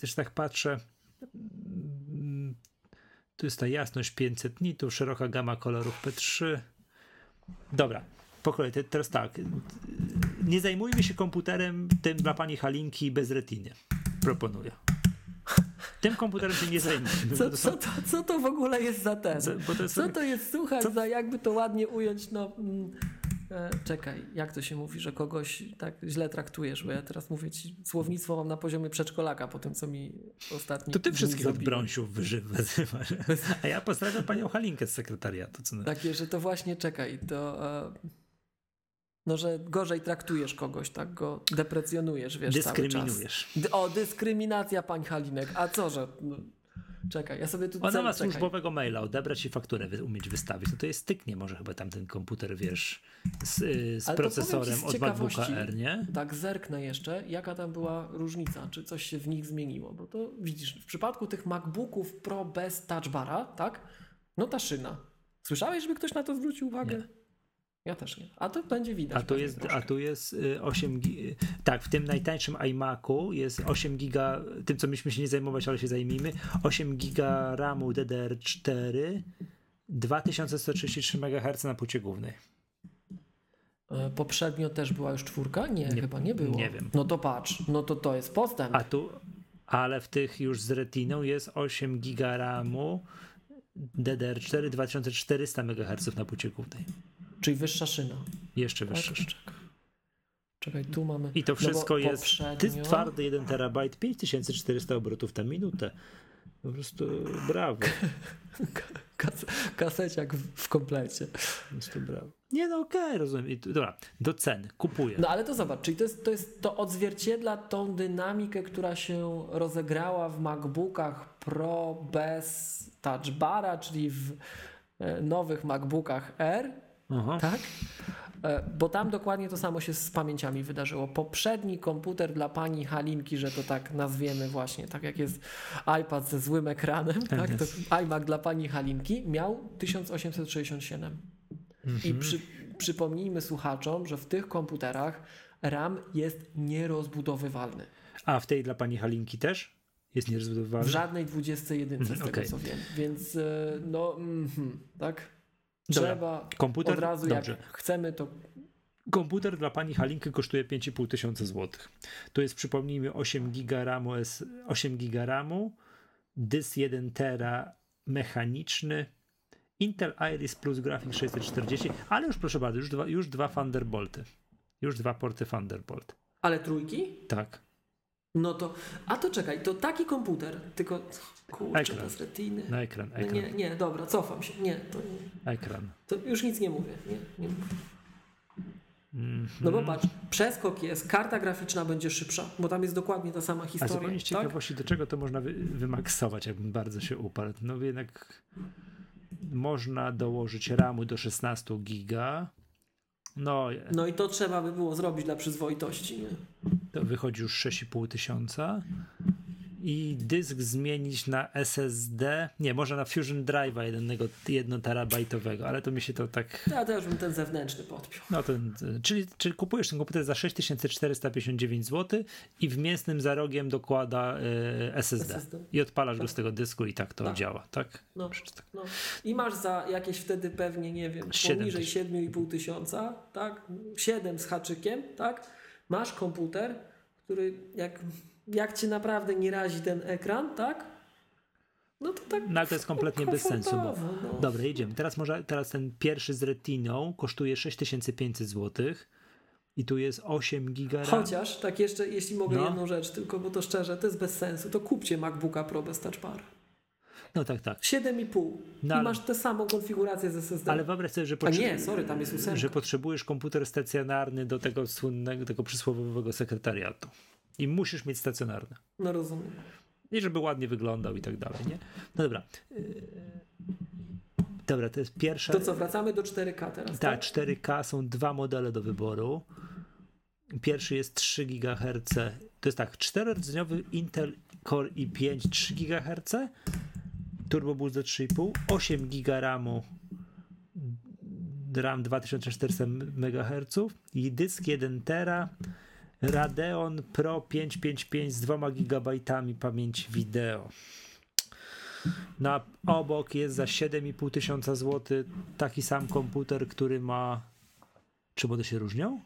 Speaker 1: też tak patrzę. mm, Tu jest ta jasność 500 nitów, szeroka gama kolorów P3. Dobra, po kolei, te- teraz tak. Nie zajmujmy się komputerem tym dla pani Halinki bez retiny. Proponuję. Tym komputerem się nie zajmujmy.
Speaker 2: Co, co, to, co to w ogóle jest za ten?
Speaker 1: Co- to jest
Speaker 2: co to jest, słuchaj,
Speaker 1: co-
Speaker 2: za jakby to ładnie ująć, no... Mm, e, czekaj, jak to się mówi, że kogoś tak źle traktujesz, bo ja teraz mówię ci, słownictwo mam na poziomie przedszkolaka po tym, co mi ostatnio
Speaker 1: To ty wszystkich od brąsiów wyzywasz. A ja pozdrawiam panią Halinkę z sekretariatu. Co.
Speaker 2: Takie, że to właśnie, czekaj, to... E, no, że gorzej traktujesz kogoś, tak go deprecjonujesz, wiesz, cały czas.
Speaker 1: Dyskryminujesz.
Speaker 2: O, dyskryminacja, pań Halinek. A co, że... No, czekaj, ja sobie tu...
Speaker 1: Ona
Speaker 2: cel-
Speaker 1: ma
Speaker 2: czekaj.
Speaker 1: służbowego maila, odebrać i fakturę umieć wystawić. No to jest styknie może chyba tam ten komputer, wiesz, z, y, z
Speaker 2: Ale
Speaker 1: procesorem
Speaker 2: ci z
Speaker 1: od MacBooka R, nie?
Speaker 2: Tak, zerknę jeszcze, jaka tam była różnica, czy coś się w nich zmieniło, bo to widzisz, w przypadku tych MacBooków Pro bez touchbara, tak, no ta szyna. Słyszałeś, żeby ktoś na to zwrócił uwagę?
Speaker 1: Nie.
Speaker 2: Ja też nie. A to będzie widać.
Speaker 1: A tu jest, a tu jest y, 8 gi- Tak, w tym najtańszym iMacu jest 8 giga, tym co myśmy się nie zajmować, ale się zajmijmy, 8 giga RAMu DDR4, 2133 MHz na płycie głównej.
Speaker 2: E, Poprzednio też była już czwórka? Nie,
Speaker 1: Nie-
Speaker 2: chyba nie było.
Speaker 1: nie wiem.
Speaker 2: No to patrz, no to to jest postęp.
Speaker 1: A tu, ale w tych już z retiną jest 8 giga RAMu DDR4 2400 MHz na płycie głównej.
Speaker 2: Czyli wyższa szyna.
Speaker 1: Jeszcze
Speaker 2: Tak,
Speaker 1: wyższe.
Speaker 2: czekaj. Czekaj, tu mamy.
Speaker 1: I to
Speaker 2: no
Speaker 1: wszystko jest ty,
Speaker 2: poprzednio-
Speaker 1: twardy 1 terabajt, 5400 obrotów na minutę. Po prostu brawo. [laughs]
Speaker 2: Kas kaseciak w, komplecie.
Speaker 1: Po prostu brawo. Nie no okej, rozumiem. I tu- Dobra, do ceny. Kupuję.
Speaker 2: No ale to zobacz, czyli to, jest, to, jest, to odzwierciedla tą dynamikę, która się rozegrała w MacBookach Pro bez touchbara, czyli w e, nowych MacBookach R,
Speaker 1: Aha.
Speaker 2: tak? E, Bo tam dokładnie to samo się z pamięciami wydarzyło. Poprzedni komputer dla pani Halinki, że to tak nazwiemy właśnie, tak jak jest iPad ze złym ekranem, tak? To iMac dla pani Halinki miał 1867. I przy, przypomnijmy słuchaczom, że w tych komputerach RAM jest nierozbudowywalny.
Speaker 1: A w tej dla pani Halinki też? Jest
Speaker 2: W
Speaker 1: nierozbudowywalny?
Speaker 2: żadnej 21 z
Speaker 1: Mhm,
Speaker 2: tego
Speaker 1: okej.
Speaker 2: co wiem. Więc e, no, mhm, tak?
Speaker 1: Dobra.
Speaker 2: Trzeba
Speaker 1: Komputer?
Speaker 2: od razu,
Speaker 1: Dobrze.
Speaker 2: jak chcemy, to
Speaker 1: Komputer dla pani Halinki kosztuje 5,5 tysiąca złotych. To jest, przypomnijmy, 8 giga RAMu, S- 8 giga RAMu, dysk 1 tera mechaniczny, Intel Iris Plus Graphics 640, ale już proszę bardzo, już dwa, już dwa Thunderbolty. Już dwa porty Thunderbolt.
Speaker 2: Ale trójki?
Speaker 1: Tak.
Speaker 2: No to, a to czekaj, to taki komputer, tylko kurczę,
Speaker 1: Ekran.
Speaker 2: bez retiny.
Speaker 1: Na ekran,
Speaker 2: No
Speaker 1: ekran,
Speaker 2: nie, nie, dobra, cofam się. Nie, to, nie,
Speaker 1: ekran.
Speaker 2: to już nic nie mówię. Nie, nie mówię.
Speaker 1: Mhm.
Speaker 2: No bo patrz, przeskok jest, karta graficzna będzie szybsza, bo tam jest dokładnie ta sama
Speaker 1: A
Speaker 2: historia.
Speaker 1: zupełnie z
Speaker 2: tak?
Speaker 1: ciekawości, do czego to można wy, wymaksować, jakbym bardzo się uparł. No jednak można dołożyć RAMu do 16 giga. No,
Speaker 2: No i to trzeba by było zrobić dla przyzwoitości. Nie?
Speaker 1: to wychodzi już 6,5 tysiąca. I dysk zmienić na SSD. Nie, można na Fusion Drive'a jednego, jedno terabajtowego, ale to mi się to tak.
Speaker 2: Ja też bym ten zewnętrzny podpiął.
Speaker 1: No ten, czyli, czyli kupujesz ten komputer za 6459 zł i w mięsnym za rogiem dokłada e, SSD.
Speaker 2: SSD.
Speaker 1: I odpalasz go z tego dysku i tak to
Speaker 2: Tak.
Speaker 1: działa, tak?
Speaker 2: No.
Speaker 1: Tak.
Speaker 2: No. I masz za jakieś wtedy pewnie, nie wiem,
Speaker 1: Siedem
Speaker 2: poniżej
Speaker 1: tysięcy.
Speaker 2: 7,5 tysiąca, tak? 7 z haczykiem, tak? Masz komputer, który jak, jak cię naprawdę nie razi ten ekran, tak? No to tak
Speaker 1: No ale to jest kompletnie bez sensu. Bo...
Speaker 2: no.
Speaker 1: Dobra, jedziemy. Teraz może teraz ten pierwszy z retiną kosztuje 6500 zł i tu jest 8 giga.
Speaker 2: Chociaż, tak jeszcze, jeśli mogę
Speaker 1: No.
Speaker 2: jedną rzecz, tylko bo to szczerze, to jest bez sensu, to kupcie MacBooka Pro bez Touch Bar.
Speaker 1: No tak, tak.
Speaker 2: 7,5
Speaker 1: No
Speaker 2: i masz tę samą konfigurację z SSD.
Speaker 1: Ale wyobraź sobie, że, potrze-
Speaker 2: nie, sorry, tam jest ósemka.
Speaker 1: że potrzebujesz komputer stacjonarny do tego słynnego, tego przysłowiowego sekretariatu. I musisz mieć stacjonarny.
Speaker 2: No rozumiem.
Speaker 1: I żeby ładnie wyglądał i tak dalej, nie? No dobra. Yy, Dobra, to jest pierwsza.
Speaker 2: To co, wracamy do 4K teraz,
Speaker 1: Tak,
Speaker 2: tak?
Speaker 1: 4K są dwa modele do wyboru. Pierwszy jest 3 GHz. To jest tak, 4-rdzeniowy Intel Core i5 3 GHz, Turbo Boost do 3,5, 8 GB RAMu, RAM 2400 MHz i dysk 1 tera, Radeon Pro 555 z 2 GB pamięci wideo. Na obok jest za 7,5 tysiąca złotych taki sam komputer, który ma. Czy one się różnią?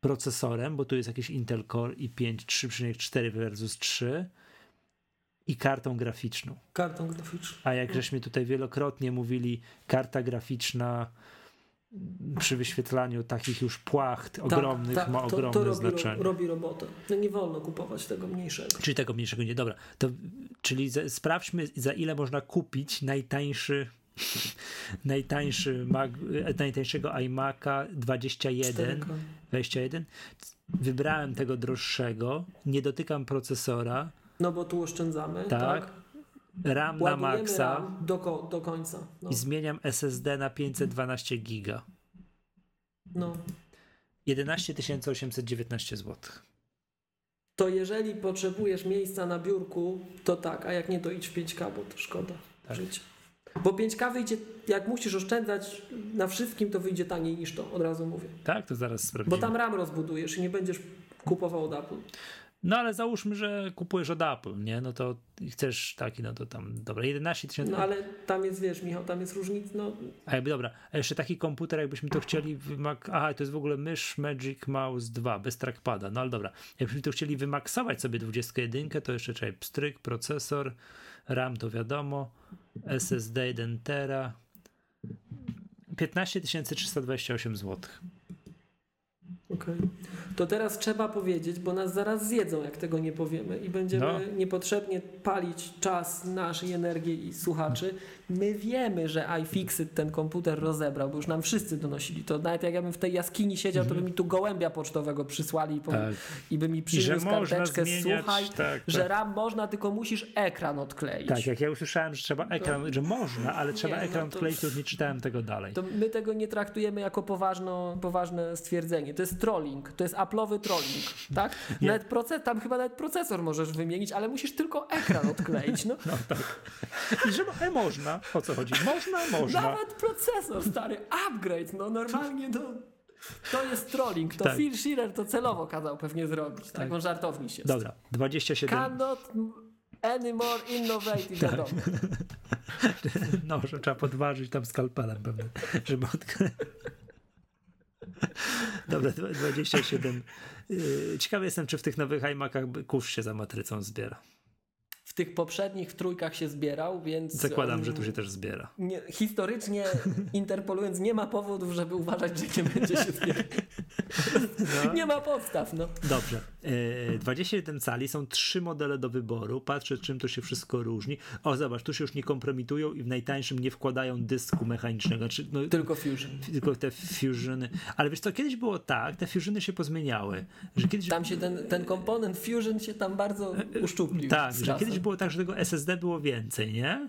Speaker 1: Procesorem, bo tu jest jakiś Intel Core i5 3,4 versus 3 i kartą graficzną.
Speaker 2: Kartą graficzną.
Speaker 1: A jak żeśmy tutaj wielokrotnie mówili, karta graficzna przy wyświetlaniu takich już płacht ogromnych
Speaker 2: tak,
Speaker 1: ma ogromne
Speaker 2: to robi,
Speaker 1: znaczenie.
Speaker 2: Ro, robi robotę. No nie wolno kupować tego mniejszego.
Speaker 1: Czyli tego mniejszego nie. Dobra, to, czyli za, sprawdźmy, za ile można kupić najtańszy [laughs] najtańszy Mac, najtańszego iMac'a 21,
Speaker 2: 4K.
Speaker 1: 21. Wybrałem tego droższego, nie dotykam procesora,
Speaker 2: No bo tu oszczędzamy,
Speaker 1: Tak.
Speaker 2: tak?
Speaker 1: RAM na maksa
Speaker 2: RAM do, do końca. No.
Speaker 1: i zmieniam SSD na 512 giga.
Speaker 2: no.
Speaker 1: 11 819 zł.
Speaker 2: To jeżeli potrzebujesz miejsca na biurku, to tak, a jak nie, to idź w 5K, bo to szkoda
Speaker 1: Tak.
Speaker 2: życia. Bo 5K wyjdzie, jak musisz oszczędzać na wszystkim, to wyjdzie taniej niż to, od razu mówię.
Speaker 1: Tak, to zaraz
Speaker 2: Bo
Speaker 1: sprawdzimy.
Speaker 2: tam RAM rozbudujesz i nie będziesz kupował od Apple.
Speaker 1: No ale załóżmy, że kupujesz od Apple, nie? No to chcesz taki, no to tam, dobra, 11 tysięcy.
Speaker 2: No ale tam jest, wiesz, Michał, tam jest różnica, no
Speaker 1: A jakby dobra, a jeszcze taki komputer, jakbyśmy to chcieli wymak... Aha, to jest w ogóle mysz Magic Mouse 2 bez trackpada. No ale dobra, jakbyśmy to chcieli wymaksować sobie 21, to jeszcze czekaj, pstryk, procesor, RAM to wiadomo, SSD 1 tera. 15 328 zł.
Speaker 2: Okej. To teraz trzeba powiedzieć, bo nas zaraz zjedzą, jak tego nie powiemy i będziemy
Speaker 1: No.
Speaker 2: niepotrzebnie palić czas, nasz i energię i słuchaczy. My wiemy, że iFixit ten komputer rozebrał, bo już nam wszyscy donosili to. Nawet jak ja bym w tej jaskini siedział, to by mi tu gołębia pocztowego przysłali i,
Speaker 1: Tak.
Speaker 2: i by mi przyniósł karteczkę,
Speaker 1: zmieniać,
Speaker 2: słuchaj,
Speaker 1: tak,
Speaker 2: że
Speaker 1: tak.
Speaker 2: RAM można, tylko musisz ekran odkleić.
Speaker 1: Tak, jak ja usłyszałem, że trzeba ekran, że można, ale trzeba
Speaker 2: Nie, no
Speaker 1: ekran
Speaker 2: to-
Speaker 1: odkleić, to już nie czytałem tego dalej.
Speaker 2: To my tego nie traktujemy jako poważno, poważne stwierdzenie. To jest trolling, to jest Apple'owy trolling, tak? [laughs]
Speaker 1: Nie.
Speaker 2: Nawet proces, tam chyba nawet procesor możesz wymienić, ale musisz tylko ekran odkleić. No. [laughs]
Speaker 1: No tak. I że e, można, o co chodzi? Można, można.
Speaker 2: Nawet procesor, stary, upgrade, no normalnie no, to jest trolling. To
Speaker 1: Tak.
Speaker 2: Phil Schiller to celowo kazał pewnie zrobić. Tak, on żartowni się.
Speaker 1: Dobra, 27.
Speaker 2: Cannot any more innovative,
Speaker 1: Tak.
Speaker 2: wiadomo. [laughs]
Speaker 1: No, że trzeba podważyć tam skalpelem pewnie, żeby odkryć. [laughs] Dobra, dwa- 27. Yy, Ciekawy jestem, czy w tych nowych iMacach kurz się za matrycą zbiera.
Speaker 2: W tych poprzednich w trójkach się zbierał, więc...
Speaker 1: Zakładam, że tu się też zbiera.
Speaker 2: Nie, historycznie [laughs] interpolując, nie ma powodów, żeby uważać, że nie będzie się zbierać. Nie ma podstaw, no.
Speaker 1: Dobrze. Yy, 27 cali, są trzy modele do wyboru. Patrzę, czym to się wszystko różni. O, zobacz, tu się już nie kompromitują i w najtańszym nie wkładają dysku mechanicznego. Znaczy, no,
Speaker 2: Tylko Fusion.
Speaker 1: tylko te fusiony. Ale wiesz co, kiedyś było tak, te fusiony się pozmieniały. Że kiedyś
Speaker 2: Tam się ten, ten komponent Fusion się tam bardzo uszczuplił.
Speaker 1: Tak, że
Speaker 2: czasem.
Speaker 1: Kiedyś było tak, że tego SSD było więcej, nie?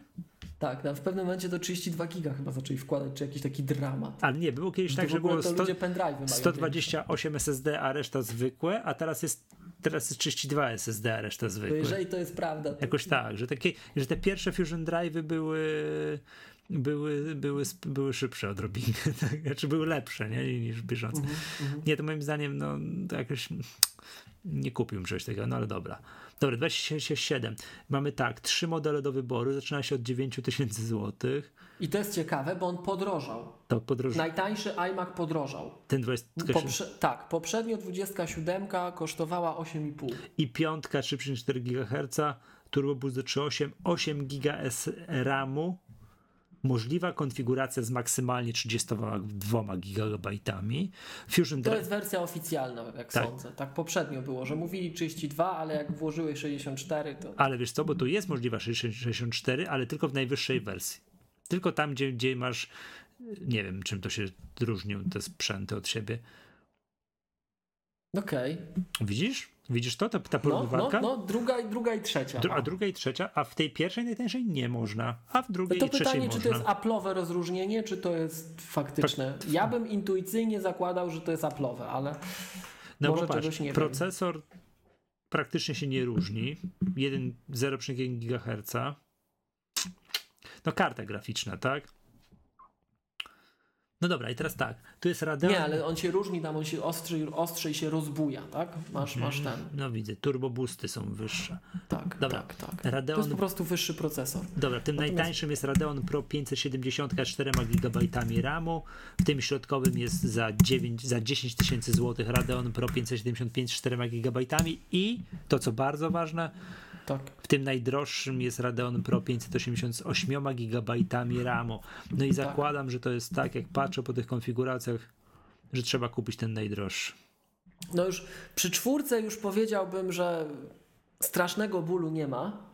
Speaker 2: Tak, tam w pewnym momencie do 32 giga chyba zaczęli wkładać, czy jakiś taki dramat.
Speaker 1: Ale nie, było kiedyś tak,
Speaker 2: w
Speaker 1: że było
Speaker 2: to
Speaker 1: 100,
Speaker 2: ludzie pendrive'y mają
Speaker 1: 128 SSD, a reszta zwykłe, a teraz jest, teraz jest 32 SSD, a reszta
Speaker 2: To
Speaker 1: zwykłe.
Speaker 2: jeżeli to jest prawda, to
Speaker 1: Jakoś tak, że, takie, że te pierwsze Fusion Drive'y były, były, były, były szybsze odrobinę, [laughs] tak? znaczy były lepsze nie? niż bieżące.
Speaker 2: Mhm,
Speaker 1: Nie, to moim zdaniem no, to jakoś nie kupiłbym czegoś takiego, no ale dobra. Dobra, 27. Mamy tak, trzy modele do wyboru, zaczyna się od 9000 złotych.
Speaker 2: I to jest ciekawe, bo on podrożał.
Speaker 1: To podróż,
Speaker 2: Najtańszy iMac podrożał.
Speaker 1: ten 20,
Speaker 2: Poprze- tak, poprzednio 27 kosztowała 8,5.
Speaker 1: i piątka 3,4 GHz, Turbo Boost do 3.8, 8 GB RAMu, możliwa konfiguracja z maksymalnie 32 GB. Fusion
Speaker 2: To
Speaker 1: Drive,
Speaker 2: jest wersja oficjalna, jak
Speaker 1: Tak.
Speaker 2: sądzę. Tak poprzednio było, że mówili 32, ale jak włożyły 64, to.
Speaker 1: ale wiesz co, bo tu jest możliwa 64, ale tylko w najwyższej wersji. Tylko tam, gdzie, gdzie masz, nie wiem czym to się różnią te sprzęty od siebie.
Speaker 2: Okej.
Speaker 1: Widzisz? Widzisz to, ta, ta
Speaker 2: No, no,
Speaker 1: porównywanka?
Speaker 2: no, druga, i- druga i trzecia.
Speaker 1: Dru- a druga i trzecia, a w tej pierwszej najtańszej nie można, a w drugiej
Speaker 2: to
Speaker 1: i trzeciej
Speaker 2: pytanie, czy
Speaker 1: można.
Speaker 2: to jest Apple'owe rozróżnienie, czy to jest faktyczne. Ja bym intuicyjnie zakładał, że to jest Apple'owe, ale
Speaker 1: No
Speaker 2: może
Speaker 1: bo patrz,
Speaker 2: czegoś nie wiem.
Speaker 1: procesor praktycznie się nie różni. 1 0,1 GHz. No karta graficzna, tak? No dobra, i teraz tak. Tu jest Radeon.
Speaker 2: nie, ale on się różni, tam on się ostrzy, ostrzej się rozbuja, tak? Masz, masz ten.
Speaker 1: No widzę, turbo boosty są wyższe.
Speaker 2: Tak,
Speaker 1: Dobra.
Speaker 2: tak, tak. To
Speaker 1: Radeon
Speaker 2: jest po prostu wyższy procesor.
Speaker 1: Dobra, tym
Speaker 2: Natomiast-
Speaker 1: najtańszym jest Radeon Pro 570 4 GB RAMu. W tym środkowym jest za, 9, za 10 tysięcy złotych Radeon Pro 575 4 GB i to co bardzo ważne,
Speaker 2: Tak.
Speaker 1: w tym najdroższym jest Radeon Pro 588 GB RAMu. No i zakładam, że to jest tak, jak patrzę po tych konfiguracjach, że trzeba kupić ten najdroższy.
Speaker 2: No już przy czwórce już powiedziałbym, że strasznego bólu nie ma.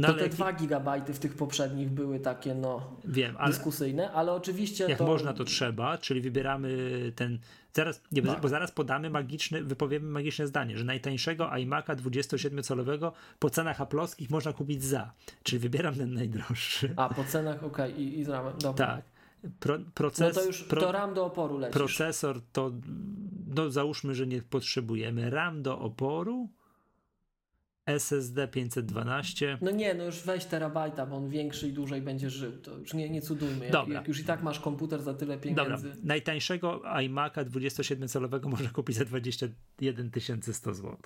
Speaker 1: No
Speaker 2: to te
Speaker 1: jak,
Speaker 2: 2 gigabajty w tych poprzednich były takie no
Speaker 1: wiem, ale
Speaker 2: dyskusyjne, ale oczywiście
Speaker 1: jak
Speaker 2: to...
Speaker 1: można, to trzeba, czyli wybieramy ten. Zaraz, nie, bo-
Speaker 2: Tak.
Speaker 1: bo zaraz podamy magiczny, wypowiemy magiczne zdanie, że najtańszego iMac'a 27-calowego po cenach aplowskich można kupić za. Czyli wybieram ten najdroższy.
Speaker 2: A, po cenach, okej, i, i z ramem, dobra.
Speaker 1: Tak. Pro,
Speaker 2: No
Speaker 1: proces,
Speaker 2: to już
Speaker 1: pro,
Speaker 2: to RAM do oporu lecisz.
Speaker 1: procesor to, no załóżmy, że nie potrzebujemy. RAM do oporu, SSD 512.
Speaker 2: No nie, no już weź terabajta, bo on większy i dłużej będzie żył. To już nie, nie cudujmy. Jak,
Speaker 1: Dobra.
Speaker 2: jak już i tak masz komputer za tyle
Speaker 1: Dobra,
Speaker 2: pieniędzy.
Speaker 1: najtańszego iMac'a 27-calowego [laughs] można kupić za 21 100 zł.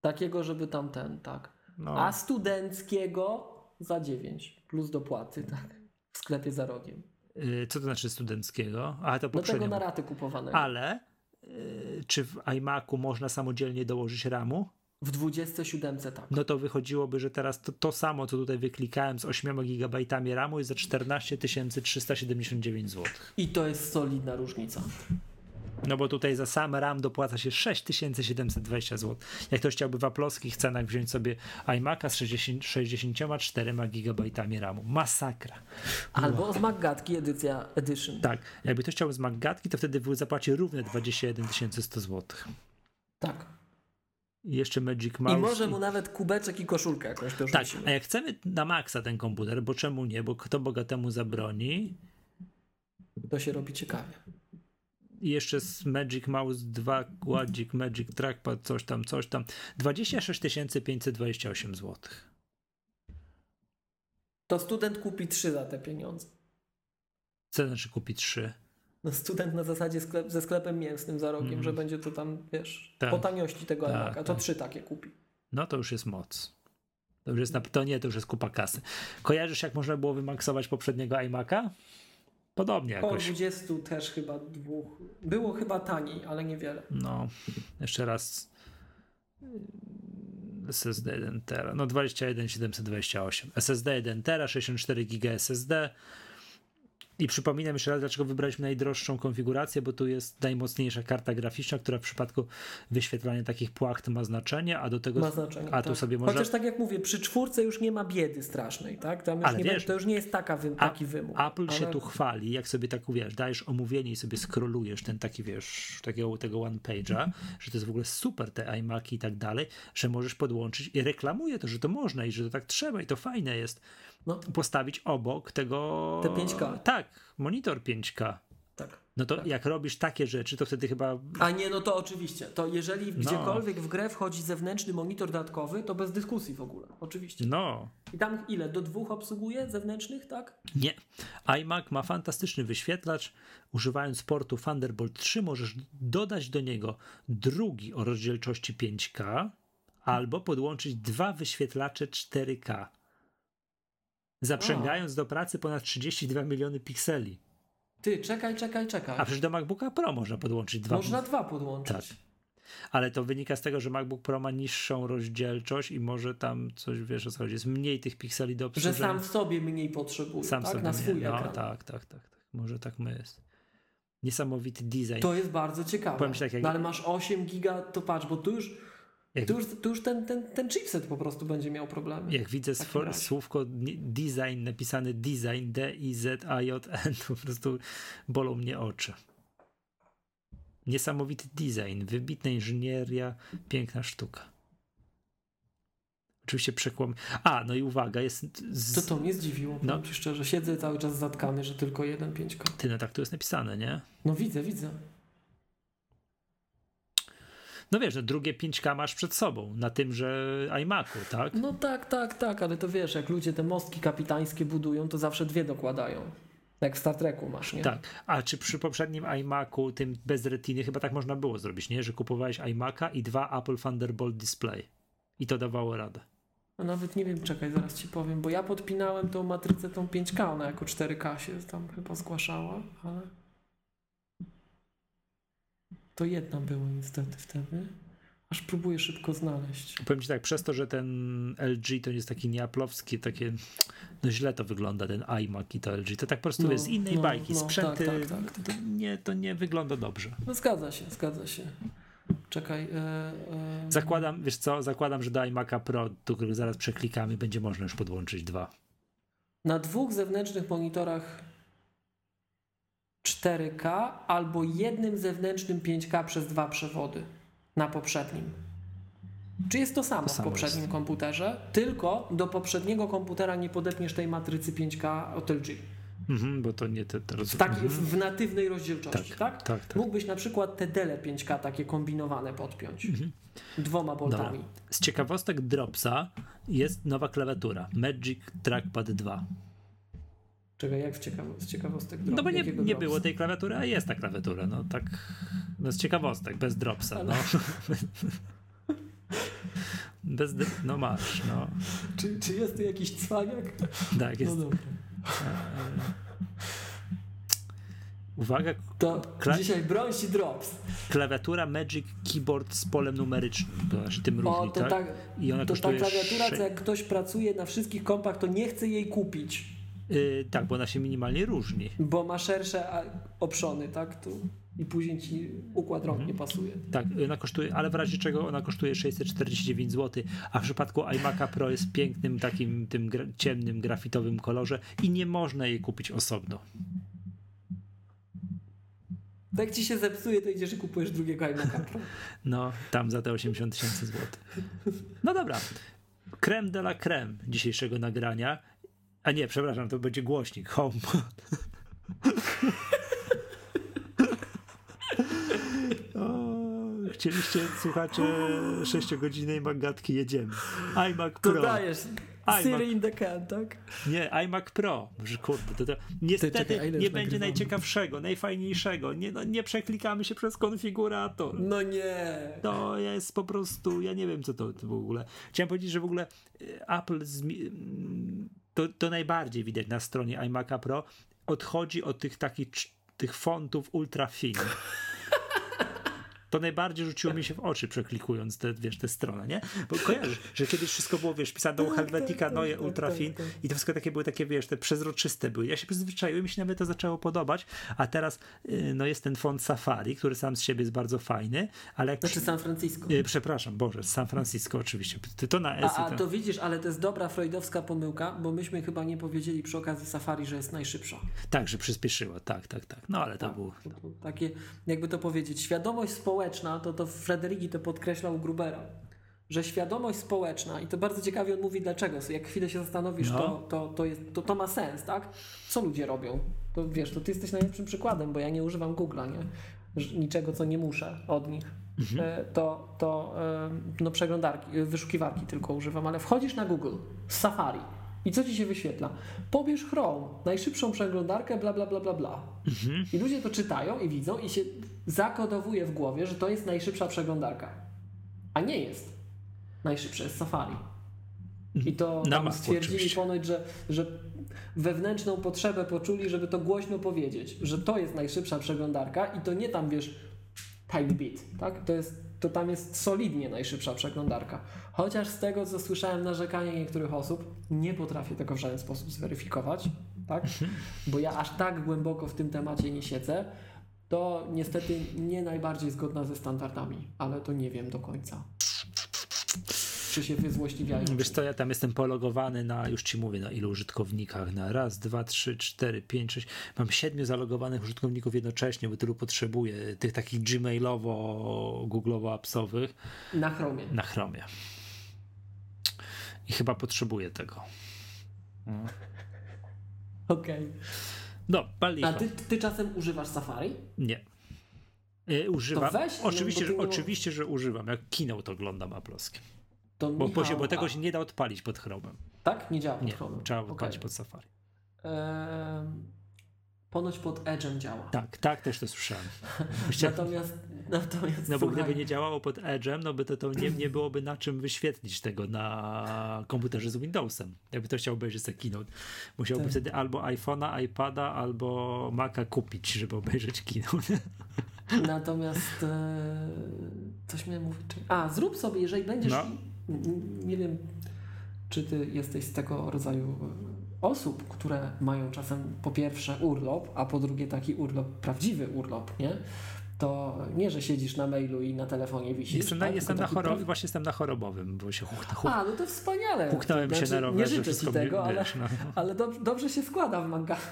Speaker 2: Takiego, żeby tam ten, tak.
Speaker 1: No.
Speaker 2: A studenckiego za 9 plus dopłaty, tak. W sklepie za rogiem.
Speaker 1: Y, Co to znaczy studenckiego? A to
Speaker 2: No tego
Speaker 1: poprzednio.
Speaker 2: na raty kupowanego.
Speaker 1: Ale y, czy w iMacu można samodzielnie dołożyć RAMu?
Speaker 2: W 27 tak.
Speaker 1: No to wychodziłoby, że teraz to, to samo, co tutaj wyklikałem z 8 GB RAMu jest za 14 379 zł.
Speaker 2: I to jest solidna różnica.
Speaker 1: No bo tutaj za sam RAM dopłaca się 6720 zł. Jak ktoś chciałby w aplowskich cenach wziąć sobie iMac'a z 60, 64 GB RAMu. Masakra.
Speaker 2: Albo z Maggatki edycja Edition.
Speaker 1: Tak, jakby ktoś chciał z Maggatki, to wtedy zapłaci równe 21 100 zł.
Speaker 2: Tak.
Speaker 1: I jeszcze Magic Mouse.
Speaker 2: I może mu nawet kubeczek i koszulkę jakoś
Speaker 1: Tak,
Speaker 2: dorzucimy.
Speaker 1: a jak chcemy na maksa ten komputer, bo czemu nie, bo kto bogatemu zabroni,
Speaker 2: To się robi ciekawie.
Speaker 1: i jeszcze z Magic Mouse 2 kładzik, Magic Trackpad, coś tam, coś tam, 26 528 zł.
Speaker 2: To student kupi trzy za te pieniądze.
Speaker 1: Co znaczy kupi 3?
Speaker 2: No student na zasadzie sklep, ze sklepem mięsnym za rogiem,
Speaker 1: Mhm.
Speaker 2: że będzie to tam, wiesz,
Speaker 1: Tak.
Speaker 2: po taniości tego
Speaker 1: Tak,
Speaker 2: iMac'a, to
Speaker 1: tak.
Speaker 2: trzy takie kupi.
Speaker 1: No to już jest moc. To już jest na, to nie, to już jest kupa kasy. Kojarzysz, jak można było wymaksować poprzedniego iMac'a? Podobnie jakoś.
Speaker 2: 20 też chyba dwóch. Było chyba taniej, ale niewiele.
Speaker 1: No, jeszcze raz. SSD 1 tera. No 21 728. SSD 1 tera, 64 GB SSD. I przypominam jeszcze raz, dlaczego wybraliśmy najdroższą konfigurację, bo tu jest najmocniejsza karta graficzna, która w przypadku wyświetlania takich płacht ma znaczenie, a do tego.
Speaker 2: Ma znaczenie.
Speaker 1: a tu
Speaker 2: tak.
Speaker 1: sobie można.
Speaker 2: Chociaż tak jak mówię, przy czwórce już nie ma biedy strasznej, tak? Tam już
Speaker 1: Ale
Speaker 2: nie
Speaker 1: wiesz,
Speaker 2: będzie, to już nie jest taka wy,
Speaker 1: A-
Speaker 2: taki wymóg.
Speaker 1: Apple się
Speaker 2: ale-
Speaker 1: tu chwali, jak sobie tak wiesz, dajesz omówienie i sobie scrollujesz ten taki, wiesz, takiego tego one page'a, że to jest w ogóle super te iMaki i tak dalej, że możesz podłączyć i reklamuje to, że to można i że to tak trzeba i to fajne jest
Speaker 2: No,
Speaker 1: postawić obok tego.
Speaker 2: Te 5K.
Speaker 1: Tak, monitor 5K.
Speaker 2: tak.
Speaker 1: No to
Speaker 2: Tak.
Speaker 1: jak robisz takie rzeczy, to wtedy chyba.
Speaker 2: A nie, no to oczywiście. To jeżeli
Speaker 1: No.
Speaker 2: gdziekolwiek w grę wchodzi zewnętrzny monitor dodatkowy, to bez dyskusji w ogóle. Oczywiście.
Speaker 1: No,
Speaker 2: I tam ile? Do dwóch obsługuje zewnętrznych, tak?
Speaker 1: Nie. iMac ma fantastyczny wyświetlacz. Używając portu Thunderbolt 3 możesz dodać do niego drugi o rozdzielczości 5K albo podłączyć dwa wyświetlacze 4K. Zaprzęgając do pracy ponad 32 miliony pikseli.
Speaker 2: Ty, czekaj, czekaj, czekaj.
Speaker 1: A przecież do MacBooka Pro można podłączyć dwa.
Speaker 2: Można dwa podłączyć.
Speaker 1: Tak. Ale to wynika z tego, że MacBook Pro ma niższą rozdzielczość i może tam coś, wiesz o co chodzi, jest mniej tych pikseli do
Speaker 2: Że
Speaker 1: obsłużenia.
Speaker 2: sam w sobie mniej potrzebuje,
Speaker 1: Sam
Speaker 2: tak?
Speaker 1: sobie
Speaker 2: Na swój
Speaker 1: no,
Speaker 2: ekran.
Speaker 1: tak, tak, tak, tak. Może tak my jest. Niesamowity design.
Speaker 2: To jest bardzo ciekawe.
Speaker 1: Powiem ci tak, jak-
Speaker 2: no ale masz 8 giga, to patrz, bo tu już,
Speaker 1: Jak-
Speaker 2: tu już, tu już ten, ten, ten chipset po prostu będzie miał problemy.
Speaker 1: Jak widzę słówko design, napisane design, D-I-Z-A-J-N, to [laughs] po prostu bolą mnie oczy. Niesamowity design, wybitna inżynieria, piękna sztuka. Oczywiście przekłam. A, no i uwaga, jest. Z...
Speaker 2: To to mnie zdziwiło,
Speaker 1: No.
Speaker 2: ci szczerze. Siedzę cały czas zatkany, że tylko jeden 5K.
Speaker 1: Ty, no tak tu jest napisane, nie?
Speaker 2: No widzę, widzę.
Speaker 1: No wiesz, no drugie 5K masz przed sobą, na tymże iMacu, tak?
Speaker 2: No tak, tak, tak, ale to wiesz, jak ludzie te mostki kapitańskie budują, to zawsze dwie dokładają. Jak w Star Treku masz, nie?
Speaker 1: Tak, a czy przy poprzednim iMacu, tym bez retiny, chyba tak można było zrobić, nie? Że kupowałeś iMaca i dwa Apple Thunderbolt Display. I to dawało radę.
Speaker 2: No nawet nie wiem, czekaj, zaraz ci powiem, bo ja podpinałem tą matrycę, tą 5K, ona jako 4K się tam chyba zgłaszała, ale to jedna była niestety wtedy. Aż próbuję szybko znaleźć.
Speaker 1: Powiem ci tak, przez to, że ten LG to jest taki nieaplowski, takie, no źle to wygląda, ten iMac i to LG. To tak po prostu
Speaker 2: No,
Speaker 1: jest z innej
Speaker 2: no,
Speaker 1: bajki.
Speaker 2: no,
Speaker 1: Sprzęty,
Speaker 2: tak, tak, tak,
Speaker 1: To, nie, to nie wygląda dobrze.
Speaker 2: No zgadza się, zgadza się. Czekaj. E, e,
Speaker 1: Zakładam, wiesz co, zakładam, że do iMac'a Pro, do których zaraz przeklikamy, będzie można już podłączyć dwa.
Speaker 2: Na dwóch zewnętrznych monitorach 4K albo jednym zewnętrznym 5K przez dwa przewody na poprzednim. Czy jest to samo
Speaker 1: To samo
Speaker 2: w poprzednim
Speaker 1: jest.
Speaker 2: komputerze? Tylko do poprzedniego komputera nie podepniesz tej matrycy 5K od LG.
Speaker 1: Mhm, bo to nie te... te roz...
Speaker 2: W, tak,
Speaker 1: mhm.
Speaker 2: w, natywnej rozdzielczości,
Speaker 1: tak,
Speaker 2: tak?
Speaker 1: tak, tak.
Speaker 2: Mógłbyś na przykład te Dele 5K takie kombinowane podpiąć.
Speaker 1: Mhm.
Speaker 2: Dwoma boltami.
Speaker 1: Z ciekawostek Dropsa jest nowa klawiatura Magic Trackpad 2.
Speaker 2: Czekaj, jak ciekawo, z ciekawostek
Speaker 1: No bo nie, nie było tej klawiatury, a jest ta klawiatura. No tak, no z ciekawostek, bez Dropsa. No. [laughs] Bez, dr- no masz, no.
Speaker 2: Czy, czy jest tu jakiś cwaniak?
Speaker 1: Tak, jest.
Speaker 2: No dobra.
Speaker 1: Uwaga,
Speaker 2: To
Speaker 1: Kla-
Speaker 2: dzisiaj drops.
Speaker 1: klawiatura Magic Keyboard z polem numerycznym. To tym
Speaker 2: O,
Speaker 1: różni,
Speaker 2: to
Speaker 1: tak?
Speaker 2: tak.
Speaker 1: I ona
Speaker 2: To ta klawiatura,
Speaker 1: sze-
Speaker 2: co jak ktoś pracuje na wszystkich kompach, to nie chce jej kupić,
Speaker 1: Yy, tak, bo ona się minimalnie różni.
Speaker 2: bo ma szersze oprzony, tak? Tu. i później ci układ rąk nie pasuje.
Speaker 1: Tak, ona kosztuje, ale w razie czego ona kosztuje 649 zł, a w przypadku iMac'a Pro jest w pięknym takim tym gra, ciemnym grafitowym kolorze i nie można jej kupić osobno.
Speaker 2: Tak ci się zepsuje, to idziesz i kupujesz drugiego iMac'a Pro. [laughs]
Speaker 1: No, tam za te 80 tysięcy złotych. No dobra. Creme de la creme dzisiejszego nagrania. A nie, przepraszam, to będzie głośnik. Home. O, chcieliście, słuchacze, 6-godzinnej magatki jedziemy. iMac
Speaker 2: To
Speaker 1: Pro.
Speaker 2: dajesz.
Speaker 1: iMac.
Speaker 2: Siri in the can, tak?
Speaker 1: Nie, iMac Pro. Kurde, to, to niestety
Speaker 2: czekaj,
Speaker 1: nie będzie
Speaker 2: nagrywamy?
Speaker 1: najciekawszego, najfajniejszego. Nie, no, nie przeklikamy się przez konfigurator.
Speaker 2: No nie.
Speaker 1: To jest po prostu, ja nie wiem co to, to w ogóle. Chciałem powiedzieć, że w ogóle y, Apple zmi- to, to najbardziej widać na stronie iMac'a Pro odchodzi od tych takich tych fontów ultra fin. To najbardziej rzuciło mi się w oczy, przeklikując te, wiesz, tę stronę, nie? Bo kojarzysz, że kiedyś wszystko było, wiesz, pisane do
Speaker 2: Tak,
Speaker 1: Helvetica,
Speaker 2: tak,
Speaker 1: Neue
Speaker 2: tak,
Speaker 1: Ultra
Speaker 2: tak,
Speaker 1: Fin
Speaker 2: tak.
Speaker 1: i to wszystko takie były takie, wiesz, te przezroczyste były. Ja się przyzwyczaiłem, mi się nawet to zaczęło podobać, a teraz y, no jest ten font Safari, który sam z siebie jest bardzo fajny, ale jak...
Speaker 2: Znaczy San Francisco.
Speaker 1: Y, przepraszam, Boże, San Francisco oczywiście. To na S
Speaker 2: A, a
Speaker 1: i
Speaker 2: to widzisz, ale to jest dobra freudowska pomyłka, bo myśmy chyba nie powiedzieli przy okazji Safari, że jest najszybsza.
Speaker 1: Tak, że przyspieszyło, tak, tak, tak. No ale to
Speaker 2: Tak. To było Takie, jakby to powiedzieć, świadomość społeczna, to to Frederiki to podkreślał Grubera, że świadomość społeczna, i to bardzo ciekawie on mówi dlaczego, jak chwilę się zastanowisz,
Speaker 1: No.
Speaker 2: to, to, to, jest, to, to ma sens, tak? Co ludzie robią? To wiesz, to ty jesteś najlepszym przykładem, bo ja nie używam Google'a, nie? Niczego, co nie muszę od nich. E, To, to e, no przeglądarki, e, wyszukiwarki tylko używam, ale wchodzisz na Google z Safari i co ci się wyświetla? Pobierz Chrome, najszybszą przeglądarkę, bla, bla, bla, bla, bla. I ludzie to czytają i widzą i się zakodowuje w głowie, że to jest najszybsza przeglądarka. A nie jest. Najszybsze jest Safari. I to
Speaker 1: Na
Speaker 2: tam
Speaker 1: Macu
Speaker 2: stwierdzili
Speaker 1: oczywiście.
Speaker 2: ponoć, że, że wewnętrzną potrzebę poczuli, żeby to głośno powiedzieć, że to jest najszybsza przeglądarka i to nie tam, wiesz, tiny bit, tak? To, jest, to tam jest solidnie najszybsza przeglądarka. Chociaż z tego, co słyszałem narzekanie niektórych osób, nie potrafię tego w żaden sposób zweryfikować, tak? Bo ja aż tak głęboko w tym temacie nie siedzę, to niestety nie najbardziej zgodna ze standardami, ale to nie wiem do końca. Czy się wyzłośliwiają?
Speaker 1: Wiesz co, ja tam jestem pologowany na, już ci mówię, na ilu użytkownikach, na raz, dwa, trzy, cztery, pięć, sześć, mam siedmiu zalogowanych użytkowników jednocześnie, bo tylu potrzebuję, tych takich gmailowo, googlowo-appsowych
Speaker 2: Na Chromie.
Speaker 1: na Chromie. I chyba potrzebuję tego.
Speaker 2: Okej.
Speaker 1: No, palicho.
Speaker 2: A ty, ty czasem używasz Safari?
Speaker 1: Nie. Y, używam.
Speaker 2: To weź,
Speaker 1: oczywiście, że, oczywiście, że używam. Jak Keynote oglądam aploskie.
Speaker 2: To
Speaker 1: Bo,
Speaker 2: Michał,
Speaker 1: bo, bo tego
Speaker 2: a-
Speaker 1: się nie da odpalić pod Chromem.
Speaker 2: Tak? Nie działa pod
Speaker 1: Nie,
Speaker 2: Chromem.
Speaker 1: trzeba odpalić pod Safari.
Speaker 2: Ehm, ponoć pod Edge'em działa.
Speaker 1: Tak, tak też to słyszałem.
Speaker 2: Natomiast, natomiast
Speaker 1: No bo
Speaker 2: słuchaj,
Speaker 1: gdyby nie działało pod Edge'em, no by to, to nie, nie byłoby na czym wyświetlić tego na komputerze z Windowsem. Jakby to chciał obejrzeć sobie Keynote. Musiałby
Speaker 2: Tak.
Speaker 1: wtedy albo iPhone'a, iPada, albo Maca kupić, żeby obejrzeć Keynote. [laughs]
Speaker 2: Natomiast e, coś miałem mówić. A, zrób sobie, jeżeli będziesz.
Speaker 1: No.
Speaker 2: Nie wiem, czy ty jesteś z tego rodzaju e, osób, które mają czasem po pierwsze urlop, a po drugie taki urlop, prawdziwy urlop, nie? To nie, że siedzisz na mailu i na telefonie wisisz.
Speaker 1: Jestem na,
Speaker 2: tak?
Speaker 1: jestem na
Speaker 2: praw-
Speaker 1: właśnie jestem na chorobowym, bo się huk, huk,
Speaker 2: A, no to wspaniale.
Speaker 1: huknąłem się
Speaker 2: Znaczy,
Speaker 1: na rowerze.
Speaker 2: Nie życzę ci tego, ale,
Speaker 1: wiesz, no. [laughs]
Speaker 2: ale dobrze, dobrze się składa w manga. [laughs]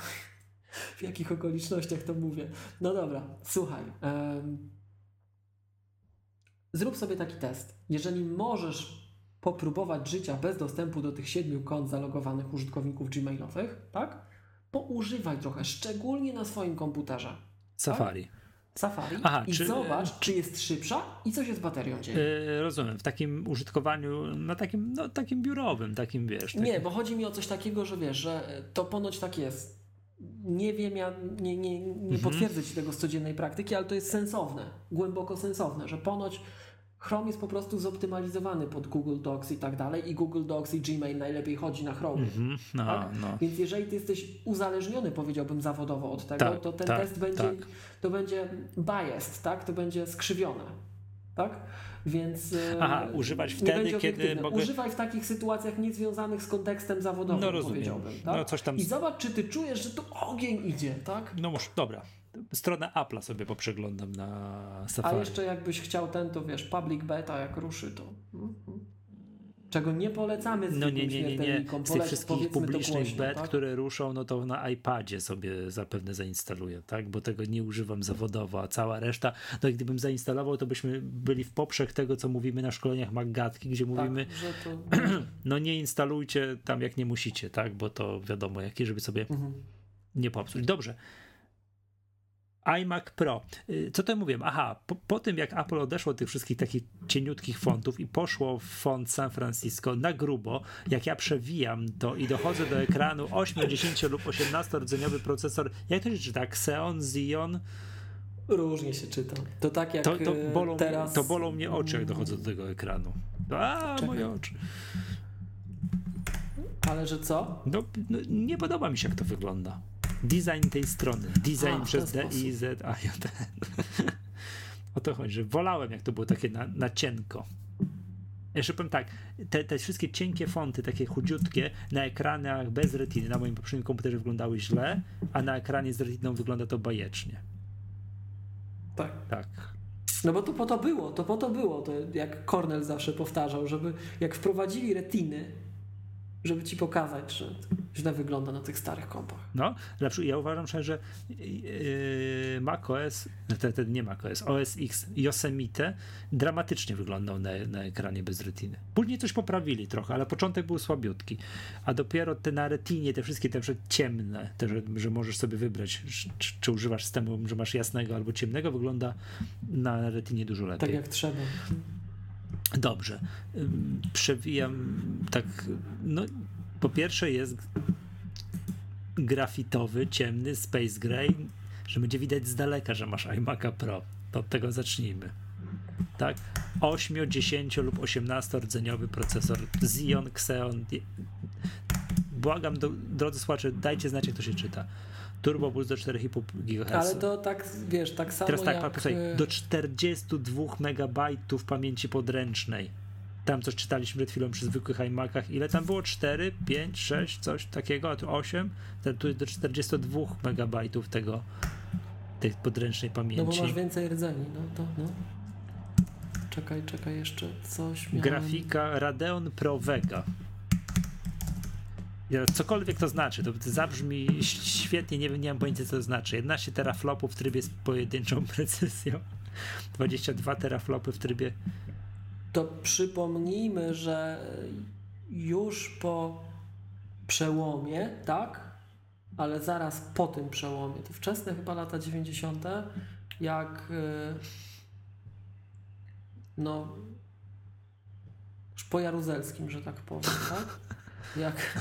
Speaker 2: W jakich okolicznościach to mówię. No dobra, słuchaj. em, zrób sobie taki test. Jeżeli możesz popróbować życia bez dostępu do tych siedmiu kont zalogowanych użytkowników gmailowych, tak? Poużywaj trochę, szczególnie na swoim komputerze.
Speaker 1: Safari.
Speaker 2: Safari
Speaker 1: Aha,
Speaker 2: i
Speaker 1: czy-
Speaker 2: zobacz, czy jest szybsza i co się z baterią dzieje.
Speaker 1: Yy, rozumiem, w takim użytkowaniu, na takim, no, takim biurowym, takim wiesz. Takim,
Speaker 2: Nie, bo chodzi mi o coś takiego, że wiesz, że to ponoć tak jest. Nie wiem, ja nie, nie, nie
Speaker 1: Mhm.
Speaker 2: potwierdzę ci tego z codziennej praktyki, ale to jest sensowne, głęboko sensowne, że ponoć Chrome jest po prostu zoptymalizowany pod Google Docs i tak dalej i Google Docs i Gmail najlepiej chodzi na Chrome.
Speaker 1: Mhm, no,
Speaker 2: Tak?
Speaker 1: no.
Speaker 2: Więc jeżeli ty jesteś uzależniony, powiedziałbym zawodowo od tego,
Speaker 1: Tak,
Speaker 2: to ten
Speaker 1: tak,
Speaker 2: test będzie,
Speaker 1: tak.
Speaker 2: to będzie biased, tak? To będzie skrzywione. tak? Więc e,
Speaker 1: Aha, używać wtedy, kiedy mogę-
Speaker 2: Używaj w takich sytuacjach niezwiązanych z kontekstem zawodowym,
Speaker 1: No, rozumiem.
Speaker 2: powiedziałbym. Tak?
Speaker 1: No, coś tam-
Speaker 2: I zobacz, czy ty czujesz, że tu ogień idzie, tak?
Speaker 1: No może, dobra. Stronę Apple'a sobie poprzeglądam na
Speaker 2: A
Speaker 1: Safari.
Speaker 2: jeszcze jakbyś chciał ten, to wiesz, public beta jak ruszy, to... Mhm. Czego nie polecamy
Speaker 1: No
Speaker 2: zwykłym
Speaker 1: nie, nie, nie, nie. Z tych wszystkich publicznych bet,
Speaker 2: tak?
Speaker 1: które ruszą, no to na iPadzie sobie zapewne zainstaluję, tak? Bo tego nie używam zawodowo, a cała reszta, no i gdybym zainstalował, to byśmy byli w poprzek tego, co mówimy na szkoleniach Maggatki, gdzie mówimy,
Speaker 2: Tak, że to... [clears throat]
Speaker 1: no nie instalujcie tam jak nie musicie, tak? Bo to wiadomo, jakie, żeby sobie
Speaker 2: Mhm.
Speaker 1: nie popsuć. Dobrze. iMac Pro. Y, Co to mówiłem? Aha, po, po tym jak Apple odeszło od tych wszystkich takich cieniutkich fontów i poszło w font San Francisco na grubo, jak ja przewijam to i dochodzę do ekranu [laughs] 8, 10 lub 18 rdzeniowy procesor, jak to się czyta? Xeon, Xeon?
Speaker 2: Różnie się czyta. To tak jak
Speaker 1: To, to,
Speaker 2: e,
Speaker 1: bolą,
Speaker 2: teraz...
Speaker 1: to bolą mnie oczy, jak dochodzę do tego ekranu. A,
Speaker 2: Czekaj.
Speaker 1: moje oczy.
Speaker 2: Ale że co?
Speaker 1: No, no, nie podoba mi się, jak to wygląda. Design tej strony. Design
Speaker 2: A,
Speaker 1: przez D, I, Z, A, J. [laughs] O to chodzi, że wolałem, jak to było takie na, na cienko. Jeszcze powiem tak, te, te wszystkie cienkie fonty, takie chudziutkie, na ekranach bez retiny, na moim poprzednim komputerze wyglądały źle, a na ekranie z retiną wygląda to bajecznie.
Speaker 2: Tak.
Speaker 1: Tak.
Speaker 2: No bo to po to było, to po to było, to jak Cornell zawsze powtarzał, żeby jak wprowadzili retiny, żeby ci pokazać, że źle wygląda na tych starych kompach.
Speaker 1: No, przykład ja uważam szczerze, że yy, macOS, te, te, nie macOS, OS X Yosemite dramatycznie wyglądał na, na ekranie bez retiny. Później coś poprawili trochę, ale początek był słabiutki. A dopiero te na retinie, te wszystkie te ciemne, te, że, że możesz sobie wybrać, czy, czy używasz systemu, że masz jasnego albo ciemnego, wygląda na retinie dużo lepiej.
Speaker 2: Tak jak trzeba.
Speaker 1: Dobrze. Przewijam tak. No, po pierwsze jest grafitowy, ciemny Space Gray, że będzie widać z daleka, że masz iMac'a Pro. To od tego zacznijmy. Tak? 8, 10 lub 18 rdzeniowy procesor Xeon, Xeon. Błagam, do, drodzy słuchacze, dajcie znać, jak to się czyta. Turbo Boost do 4,5 GHz.
Speaker 2: Ale to tak, wiesz, tak samo
Speaker 1: Teraz tak,
Speaker 2: jak...
Speaker 1: posłuchaj,
Speaker 2: e,
Speaker 1: do 42 megabajtów pamięci podręcznej. Tam coś czytaliśmy przed chwilą przy zwykłych iMacach. Ile tam było? 4, 5, 6, coś takiego, a tu 8. Ten tu jest do 42 megabajtów tego tej podręcznej
Speaker 2: No
Speaker 1: pamięci.
Speaker 2: bo masz więcej rdzeni, no to no. Czekaj, czekaj, jeszcze coś miałem.
Speaker 1: Grafika Radeon Pro Vega. Cokolwiek to znaczy, to zabrzmi świetnie, nie, nie mam pojęcia co to znaczy. 11 teraflopów w trybie z pojedynczą [laughs] precyzją, 22 teraflopy w trybie
Speaker 2: To przypomnijmy, że już po przełomie, tak? Ale zaraz po tym przełomie, to wczesne chyba lata 90., jak e, no już po Jaruzelskim, że tak powiem, tak? Jak,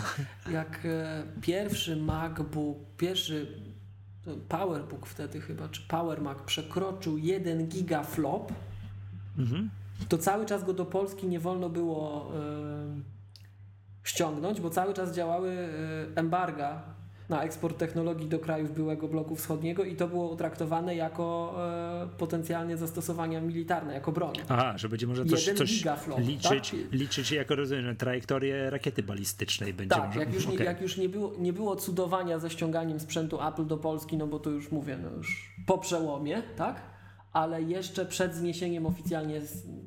Speaker 2: jak e, pierwszy MacBook, pierwszy PowerBook wtedy chyba, czy Power Mac przekroczył 1 gigaflop,
Speaker 1: Mhm.
Speaker 2: to cały czas go do Polski nie wolno było y, ściągnąć, bo cały czas działały y, embarga na eksport technologii do krajów byłego bloku wschodniego i to było traktowane jako y, potencjalnie zastosowania militarne, jako broń.
Speaker 1: Aha, że będzie można coś, coś liczyć,
Speaker 2: tak?
Speaker 1: liczyć jako rozumiem, że trajektorię rakiety balistycznej będzie
Speaker 2: Tak,
Speaker 1: można.
Speaker 2: jak już, nie,
Speaker 1: okej.
Speaker 2: jak już nie, było, nie było cudowania ze ściąganiem sprzętu Apple do Polski, no bo to już mówię, no już po przełomie, tak? Ale jeszcze przed zniesieniem oficjalnie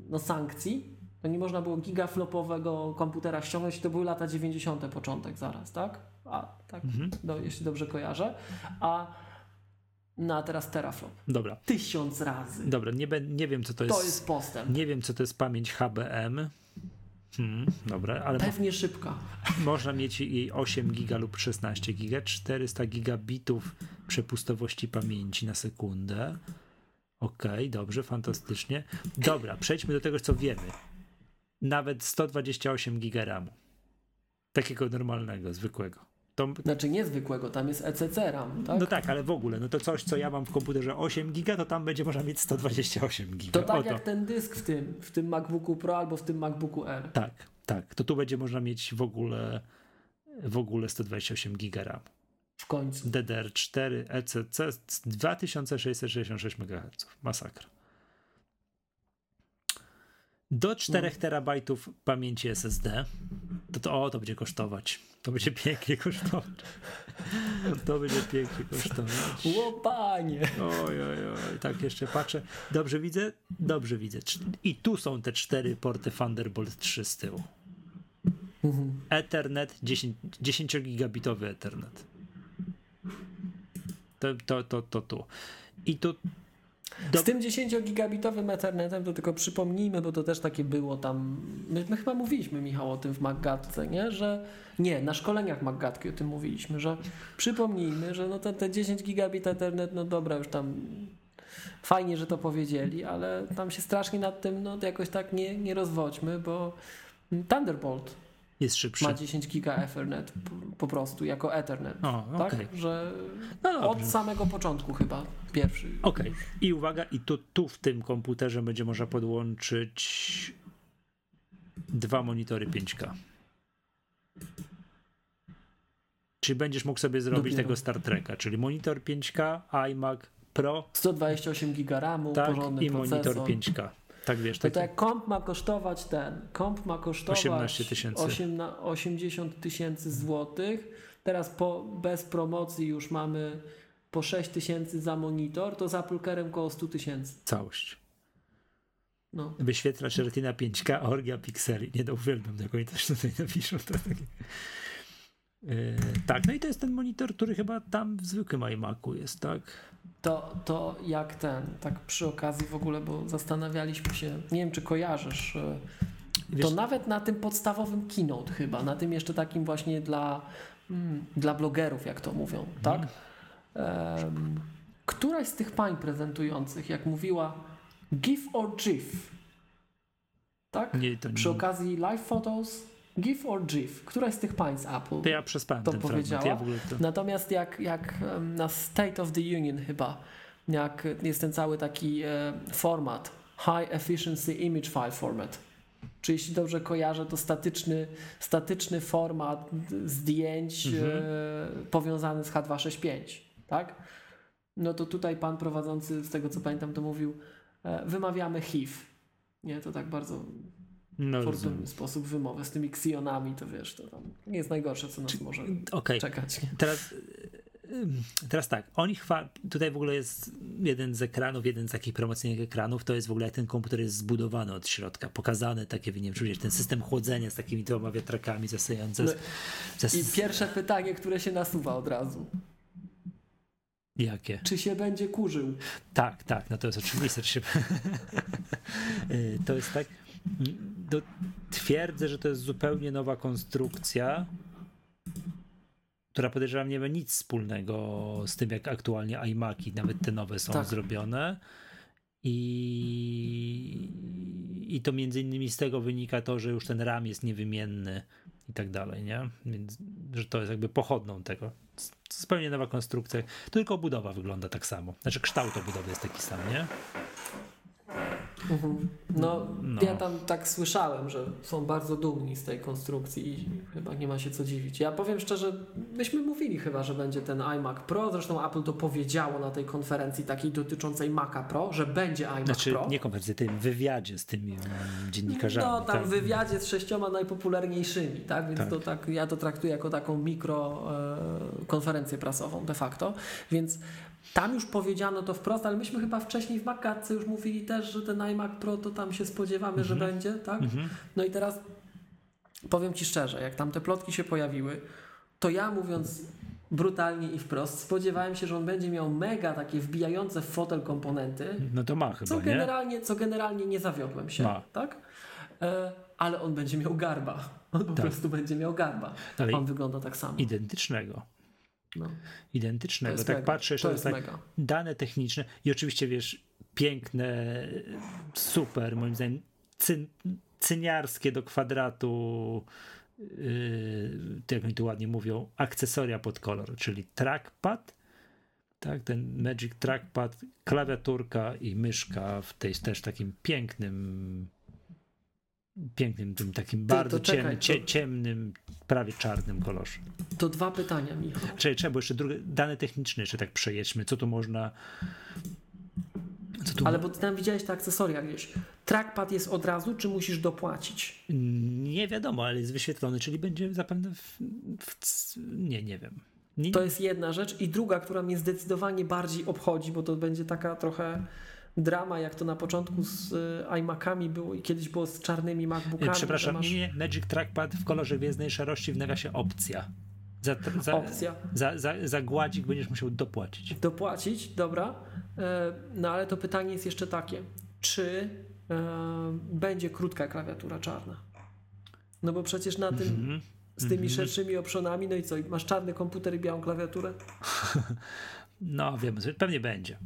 Speaker 2: no, sankcji, to nie można było gigaflopowego komputera ściągnąć, to były lata 90. początek zaraz, tak? A, tak,
Speaker 1: Mhm.
Speaker 2: do, jeśli dobrze kojarzę. A no, a teraz teraflop.
Speaker 1: Dobra,
Speaker 2: Tysiąc razy.
Speaker 1: dobra, nie, nie wiem co to jest.
Speaker 2: To jest postęp.
Speaker 1: Nie wiem co to jest pamięć HBM. Hmm, dobra, ale
Speaker 2: Pewnie szybka.
Speaker 1: można mieć jej 8 giga lub 16 giga, 400 gigabitów przepustowości pamięci na sekundę. Okej, dobrze, fantastycznie. Dobra, przejdźmy do tego, co wiemy. Nawet 128 giga RAMu. Takiego normalnego, zwykłego. To,
Speaker 2: Znaczy niezwykłego, tam jest ECC RAM, tak?
Speaker 1: No tak, ale w ogóle, no to coś, co ja mam w komputerze 8 giga, to tam będzie można mieć 128 giga.
Speaker 2: To tak
Speaker 1: Oto.
Speaker 2: jak ten dysk w tym, w tym MacBooku Pro albo w tym MacBooku R.
Speaker 1: Tak, tak. To tu będzie można mieć w ogóle w ogóle 128 giga RAM.
Speaker 2: W końcu.
Speaker 1: DDR4 ECC 2666 MHz. Masakra. Do 4 terabajtów pamięci SSD. To, to, o, to będzie kosztować. To będzie pięknie kosztować. To będzie pięknie kosztować.
Speaker 2: Łopanie!
Speaker 1: Oj, oj, oj, tak jeszcze patrzę. Dobrze widzę? Dobrze widzę. I tu są te cztery porty Thunderbolt 3 z tyłu. Ethernet, 10, 10 gigabitowy Ethernet. To, to, to, to tu. I tu Do-
Speaker 2: Z tym 10-gigabitowym Ethernetem to tylko przypomnijmy, bo to też takie było tam. My, my chyba mówiliśmy, Michał, o tym w Maggatce, nie? Że nie, na szkoleniach Maggatki o tym mówiliśmy, że przypomnijmy, że no te, te 10 gigabit Ethernet, no dobra, już tam fajnie, że to powiedzieli, ale tam się strasznie nad tym no jakoś tak nie, nie rozwodźmy, bo Thunderbolt
Speaker 1: jest szybszy.
Speaker 2: ma 10 giga Ethernet po, prostu jako Ethernet.
Speaker 1: O,
Speaker 2: Tak,
Speaker 1: okej.
Speaker 2: że
Speaker 1: No
Speaker 2: od samego początku chyba pierwszy.
Speaker 1: Okej. I uwaga, i tu, tu w tym komputerze będzie można podłączyć dwa monitory 5K. Czyli będziesz mógł sobie zrobić
Speaker 2: Dopiero.
Speaker 1: tego Star Treka, czyli monitor 5K, iMac Pro,
Speaker 2: 128 giga RAMu,
Speaker 1: tak, i monitor
Speaker 2: procesor.
Speaker 1: 5K. Tak wiesz,
Speaker 2: To
Speaker 1: tak,
Speaker 2: tak komp ma kosztować ten, komp ma kosztować
Speaker 1: 18 tysięcy.
Speaker 2: 8 na 80 tysięcy złotych. Teraz po, bez promocji już mamy po 6 tysięcy za monitor, to za Pulkerem koło 100 tysięcy.
Speaker 1: całość.
Speaker 2: No.
Speaker 1: Wyświetlacz Retina 5K, orgia pikseli. Nie no, uwielbiam tego i też tutaj napiszą. To takie... Yy, tak, no i to jest ten monitor, który chyba tam w zwykłym iMacu jest, tak?
Speaker 2: To, to jak ten, tak przy okazji w ogóle, bo zastanawialiśmy się, nie wiem czy kojarzysz, e,
Speaker 1: Wiesz,
Speaker 2: to nawet na tym podstawowym keynote chyba, na tym jeszcze takim właśnie dla, mm, dla blogerów, jak to mówią, tak? Em, któraś z tych pań prezentujących, jak mówiła GIF or GIF, tak?
Speaker 1: nie, to
Speaker 2: Przy
Speaker 1: nie,
Speaker 2: okazji live photos, GIF or GIF, któraś z tych pań z Apple.
Speaker 1: to ja przespałem
Speaker 2: to
Speaker 1: ten fragment.
Speaker 2: powiedziała?
Speaker 1: Ja to...
Speaker 2: Natomiast jak, jak na State of the Union chyba, jak jest ten cały taki e, format, High Efficiency Image File Format, czy jeśli dobrze kojarzę, to statyczny, statyczny format zdjęć
Speaker 1: Mhm.
Speaker 2: e, powiązany z H265, tak? No to tutaj pan prowadzący, z tego co pamiętam, to mówił, e, wymawiamy HIV. Nie, to tak bardzo
Speaker 1: No, rozumiem.
Speaker 2: sposób wymowy z tymi ksjonami, to wiesz, to tam nie jest najgorsze, co nas może
Speaker 1: Okej,
Speaker 2: czekać.
Speaker 1: Teraz, ym, teraz tak, oni chwa... tutaj w ogóle jest jeden z ekranów, jeden z takich promocyjnych ekranów, to jest w ogóle jak ten komputer jest zbudowany od środka, pokazane takie, nie wiem, ten system chłodzenia z takimi dwoma wiatrakami zasające.
Speaker 2: No,
Speaker 1: zas...
Speaker 2: I pierwsze pytanie, które się nasuwa od razu.
Speaker 1: Jakie?
Speaker 2: Czy się będzie kurzył?
Speaker 1: Tak, tak, no to jest oczywiste. Się... [laughs] Y, to jest tak. Do, twierdzę, że to jest zupełnie nowa konstrukcja, która podejrzewam nie ma nic wspólnego z tym, jak aktualnie iMaki, nawet te nowe są
Speaker 2: Tak.
Speaker 1: zrobione. I, I to między innymi z tego wynika to, że już ten RAM jest niewymienny i tak dalej, nie? Więc, że to jest jakby pochodną tego. Zupełnie nowa konstrukcja, tylko obudowa wygląda tak samo. Znaczy kształt obudowy jest taki sam, nie?
Speaker 2: No,
Speaker 1: No.
Speaker 2: ja tam tak słyszałem, że są bardzo dumni z tej konstrukcji i chyba nie ma się co dziwić. Ja powiem szczerze, myśmy mówili chyba, że będzie ten iMac Pro, zresztą Apple to powiedziało na tej konferencji takiej dotyczącej Maca Pro, że będzie iMac
Speaker 1: Znaczy
Speaker 2: Pro.
Speaker 1: nie konferencji, tym wywiadzie z tymi mm, dziennikarzami.
Speaker 2: No, tam
Speaker 1: tak?
Speaker 2: w wywiadzie z sześcioma najpopularniejszymi, tak? Więc
Speaker 1: Tak.
Speaker 2: to tak, ja to traktuję jako taką mikro e, konferencję prasową de facto. Więc tam już powiedziano to wprost, ale myśmy chyba wcześniej w Magatce już mówili też, że ten iMac Pro to tam się spodziewamy, że będzie, tak?
Speaker 1: Mhm.
Speaker 2: No i teraz powiem Ci szczerze, jak tam te plotki się pojawiły, to ja mówiąc brutalnie i wprost, spodziewałem się, że on będzie miał mega takie wbijające w fotel komponenty,
Speaker 1: No to ma chyba,
Speaker 2: co
Speaker 1: nie?
Speaker 2: generalnie, co generalnie nie zawiodłem się,
Speaker 1: Ma.
Speaker 2: tak? E, ale on będzie miał garba. On po
Speaker 1: Tak.
Speaker 2: prostu będzie miał garba.
Speaker 1: Ale
Speaker 2: On wygląda tak samo.
Speaker 1: identycznego.
Speaker 2: No, to
Speaker 1: Identycznego.
Speaker 2: jest
Speaker 1: Tak
Speaker 2: mega.
Speaker 1: patrzę jeszcze
Speaker 2: to
Speaker 1: jest tak,
Speaker 2: mega.
Speaker 1: dane techniczne i oczywiście wiesz, piękne, super, moim zdaniem, cyn, cyniarskie do kwadratu, yy, jak oni tu ładnie mówią, akcesoria pod kolor, czyli trackpad, tak, ten Magic Trackpad, klawiaturka i myszka w tej też takim pięknym pięknym, tym takim
Speaker 2: to
Speaker 1: bardzo
Speaker 2: czekaj,
Speaker 1: ciemnym,
Speaker 2: to-
Speaker 1: cie, ciemnym, prawie czarnym kolorze.
Speaker 2: To dwa pytania, Michał.
Speaker 1: Czekaj, trzeba, bo jeszcze drugie, dane techniczne jeszcze tak przejedźmy. Co tu można Co tu
Speaker 2: Ale bo ty tam widziałeś te akcesoria gdzieś. Trackpad jest od razu, czy musisz dopłacić?
Speaker 1: Nie wiadomo, ale jest wyświetlony, czyli będzie zapewne. W, w, nie, nie wiem. Nie,
Speaker 2: To jest jedna rzecz. I druga, która mnie zdecydowanie bardziej obchodzi, bo to będzie taka trochę drama, jak to na początku z y, iMacami było i kiedyś było z czarnymi MacBookami.
Speaker 1: Przepraszam,
Speaker 2: masz
Speaker 1: nie, Magic Trackpad w kolorze gwiezdnej szarości w nawiasie opcja. Za, za,
Speaker 2: Opcja.
Speaker 1: Za, za, za gładzik będziesz musiał dopłacić.
Speaker 2: Dopłacić, dobra. E, No ale to pytanie jest jeszcze takie. Czy e, będzie krótka klawiatura czarna? No bo przecież na tym,
Speaker 1: Mhm.
Speaker 2: z tymi szerszymi optionami, no i co? Masz czarny komputer i białą klawiaturę? [laughs]
Speaker 1: No wiem, pewnie będzie.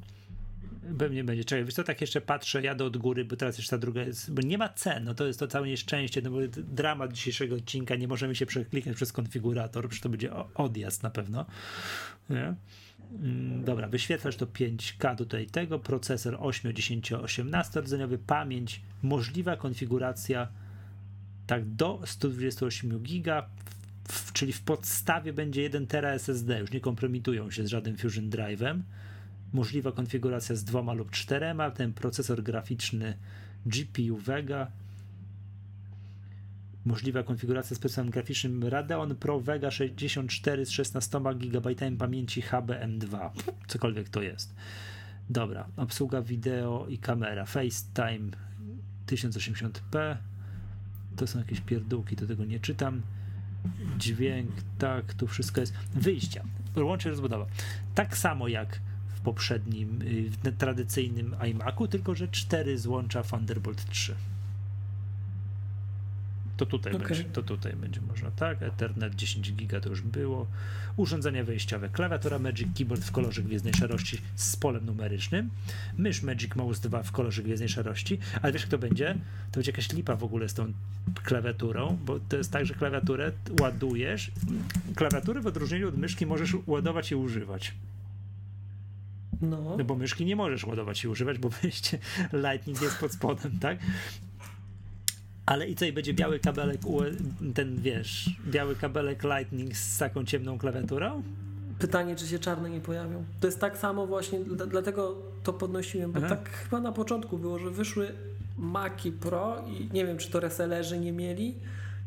Speaker 1: Pewnie będzie. Czekaj, wiesz co, tak jeszcze patrzę, jadę od góry, bo teraz jeszcze ta druga jest, bo nie ma cen, no to jest to całe nieszczęście, no bo dramat dzisiejszego odcinka, nie możemy się przeklikać przez konfigurator, przecież to będzie odjazd na pewno. Nie? Mm, Dobra, wyświetlasz to 5K tutaj tego, procesor 8, 10, 18 rdzeniowy, pamięć, możliwa konfiguracja tak do 128 giga, czyli w podstawie będzie 1 tera SSD, już nie kompromitują się z żadnym Fusion Drive'em. Możliwa konfiguracja z dwoma lub czterema, ten procesor graficzny GPU Vega. Możliwa konfiguracja z procesorem graficznym Radeon Pro Vega 64 z 16 GB pamięci HBM2, cokolwiek to jest. Dobra, obsługa wideo i kamera, FaceTime 1080p. To są jakieś pierdółki, do tego nie czytam. Dźwięk, tak, tu wszystko jest. Wyjścia, łącze rozbudowa. Tak samo jak poprzednim, y, w tradycyjnym iMacu, tylko że cztery złącza Thunderbolt 3. To tutaj,
Speaker 2: Okej.
Speaker 1: będzie, to tutaj będzie można, tak? Ethernet 10 giga to już było. Urządzenia wejściowe, klawiatura Magic Keyboard w kolorze gwiezdnej szarości z polem numerycznym, mysz Magic Mouse 2 w kolorze gwiezdnej szarości, ale wiesz kto będzie? To będzie jakaś lipa w ogóle z tą klawiaturą, bo to jest tak, że klawiaturę ładujesz, klawiatury w odróżnieniu od myszki możesz ładować i używać.
Speaker 2: No.
Speaker 1: No bo myszki nie możesz ładować i używać, bo [laughs] wyjście Lightning jest pod spodem, tak? Ale i co, i będzie biały kabelek, ten wiesz, biały kabelek Lightning z taką ciemną klawiaturą?
Speaker 2: Pytanie, czy się czarne nie pojawią. To jest tak samo właśnie, dla- dlatego to podnosiłem, bo
Speaker 1: Aha.
Speaker 2: tak chyba na początku było, że wyszły Maci Pro i nie wiem, czy to resellerzy nie mieli,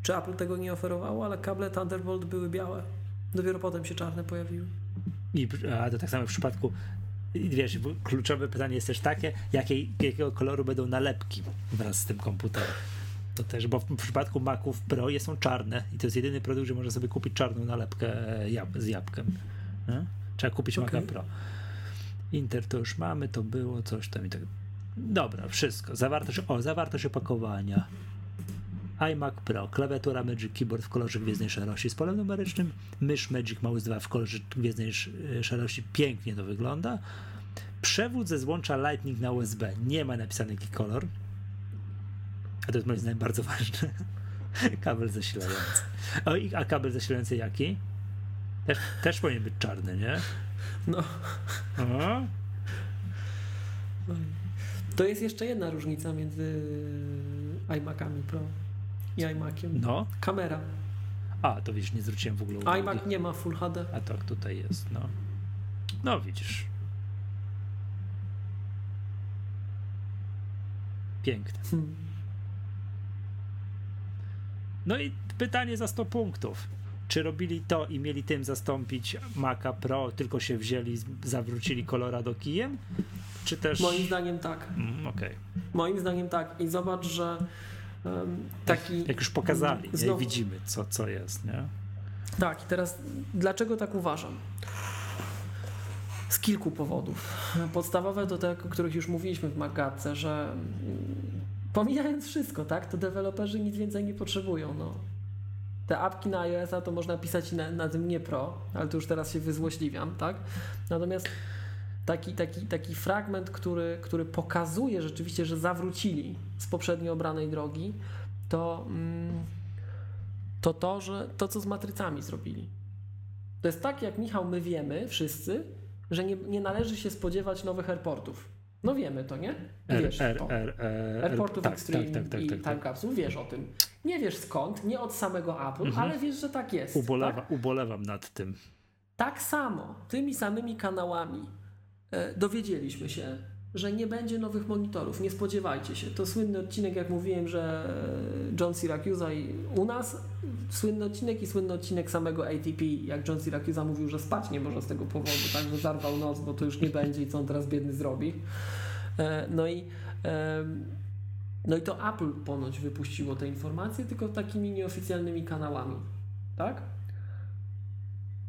Speaker 2: czy Apple tego nie oferowało, ale kable Thunderbolt były białe. Dopiero potem się czarne pojawiły.
Speaker 1: I, a to tak samo w przypadku, wiesz, kluczowe pytanie jest też takie, jakiej, jakiego koloru będą nalepki wraz z tym komputerem. To też, bo w, przypadku Maców Pro je są czarne i to jest jedyny produkt, że można sobie kupić czarną nalepkę z jabłkiem. Nie? Trzeba kupić Maca
Speaker 2: Okej.
Speaker 1: Pro. Inter to już mamy, to było coś tam i tak. Dobra, wszystko. Zawartość, o, zawartość opakowania. iMac Pro, klawiatura Magic Keyboard w kolorze gwiezdnej szarości z polem numerycznym, mysz Magic Mouse 2 w kolorze gwiezdnej sz- szarości, pięknie to wygląda. Przewód ze złącza Lightning na USB, nie ma napisany jaki kolor, a to jest moim zdaniem bardzo ważne. [laughs] kabel zasilający. O, a kabel zasilający jaki? Też, też powinien być czarny, nie?
Speaker 2: No, to jest jeszcze jedna różnica między iMacami Pro i iMaciem.
Speaker 1: no.
Speaker 2: Kamera.
Speaker 1: A, to widzisz, nie zwróciłem w ogóle uwagi.
Speaker 2: iMac nie ma Full HD.
Speaker 1: A tak, tutaj jest, no. No widzisz. Piękne.
Speaker 2: Hmm.
Speaker 1: No i pytanie za 100 punktów. Czy robili to i mieli tym zastąpić Maca Pro, tylko się wzięli, zawrócili Colorado kijem? Czy też...
Speaker 2: Moim zdaniem tak.
Speaker 1: Mm, Okej.
Speaker 2: Moim zdaniem tak. I zobacz, że taki.
Speaker 1: Jak już pokazali, nie?
Speaker 2: Znowu-
Speaker 1: widzimy, co, co jest, nie?
Speaker 2: Tak, i teraz dlaczego tak uważam? Z kilku powodów. Podstawowe to te, o których już mówiliśmy w Magatce, że mm, pomijając wszystko, tak, to deweloperzy nic więcej nie potrzebują. No. Te apki na iOS-a to można pisać na, na tym nie pro, ale to już teraz się wyzłośliwiam, tak? Natomiast taki, taki, taki fragment, który, który pokazuje rzeczywiście, że zawrócili z poprzednio obranej drogi, to, mm, to to, że to, co z matrycami zrobili. To jest tak, jak Michał, my wiemy wszyscy, że nie, nie należy się spodziewać nowych airportów. No wiemy to, nie? Wiesz
Speaker 1: R,
Speaker 2: to.
Speaker 1: R, R,
Speaker 2: Airportów
Speaker 1: tak,
Speaker 2: Extreme
Speaker 1: tak, tak, tak,
Speaker 2: i
Speaker 1: tak, tak.
Speaker 2: Time Capsule, wiesz o tym. Nie wiesz skąd, nie od samego Apple,
Speaker 1: Mhm.
Speaker 2: ale wiesz, że tak jest.
Speaker 1: Ubolewa,
Speaker 2: Tak?
Speaker 1: Ubolewam nad tym.
Speaker 2: tak samo, tymi samymi kanałami e, dowiedzieliśmy się, że nie będzie nowych monitorów. Nie spodziewajcie się. To słynny odcinek, jak mówiłem, że John Syracuse i u nas słynny odcinek i słynny odcinek samego ATP, jak John Syracuse mówił, że spać nie może z tego powodu, tak, że zarwał noc, bo to już nie będzie i co on teraz biedny zrobi. E, no i e, no i to Apple ponoć wypuściło te informacje, tylko takimi nieoficjalnymi kanałami. Tak?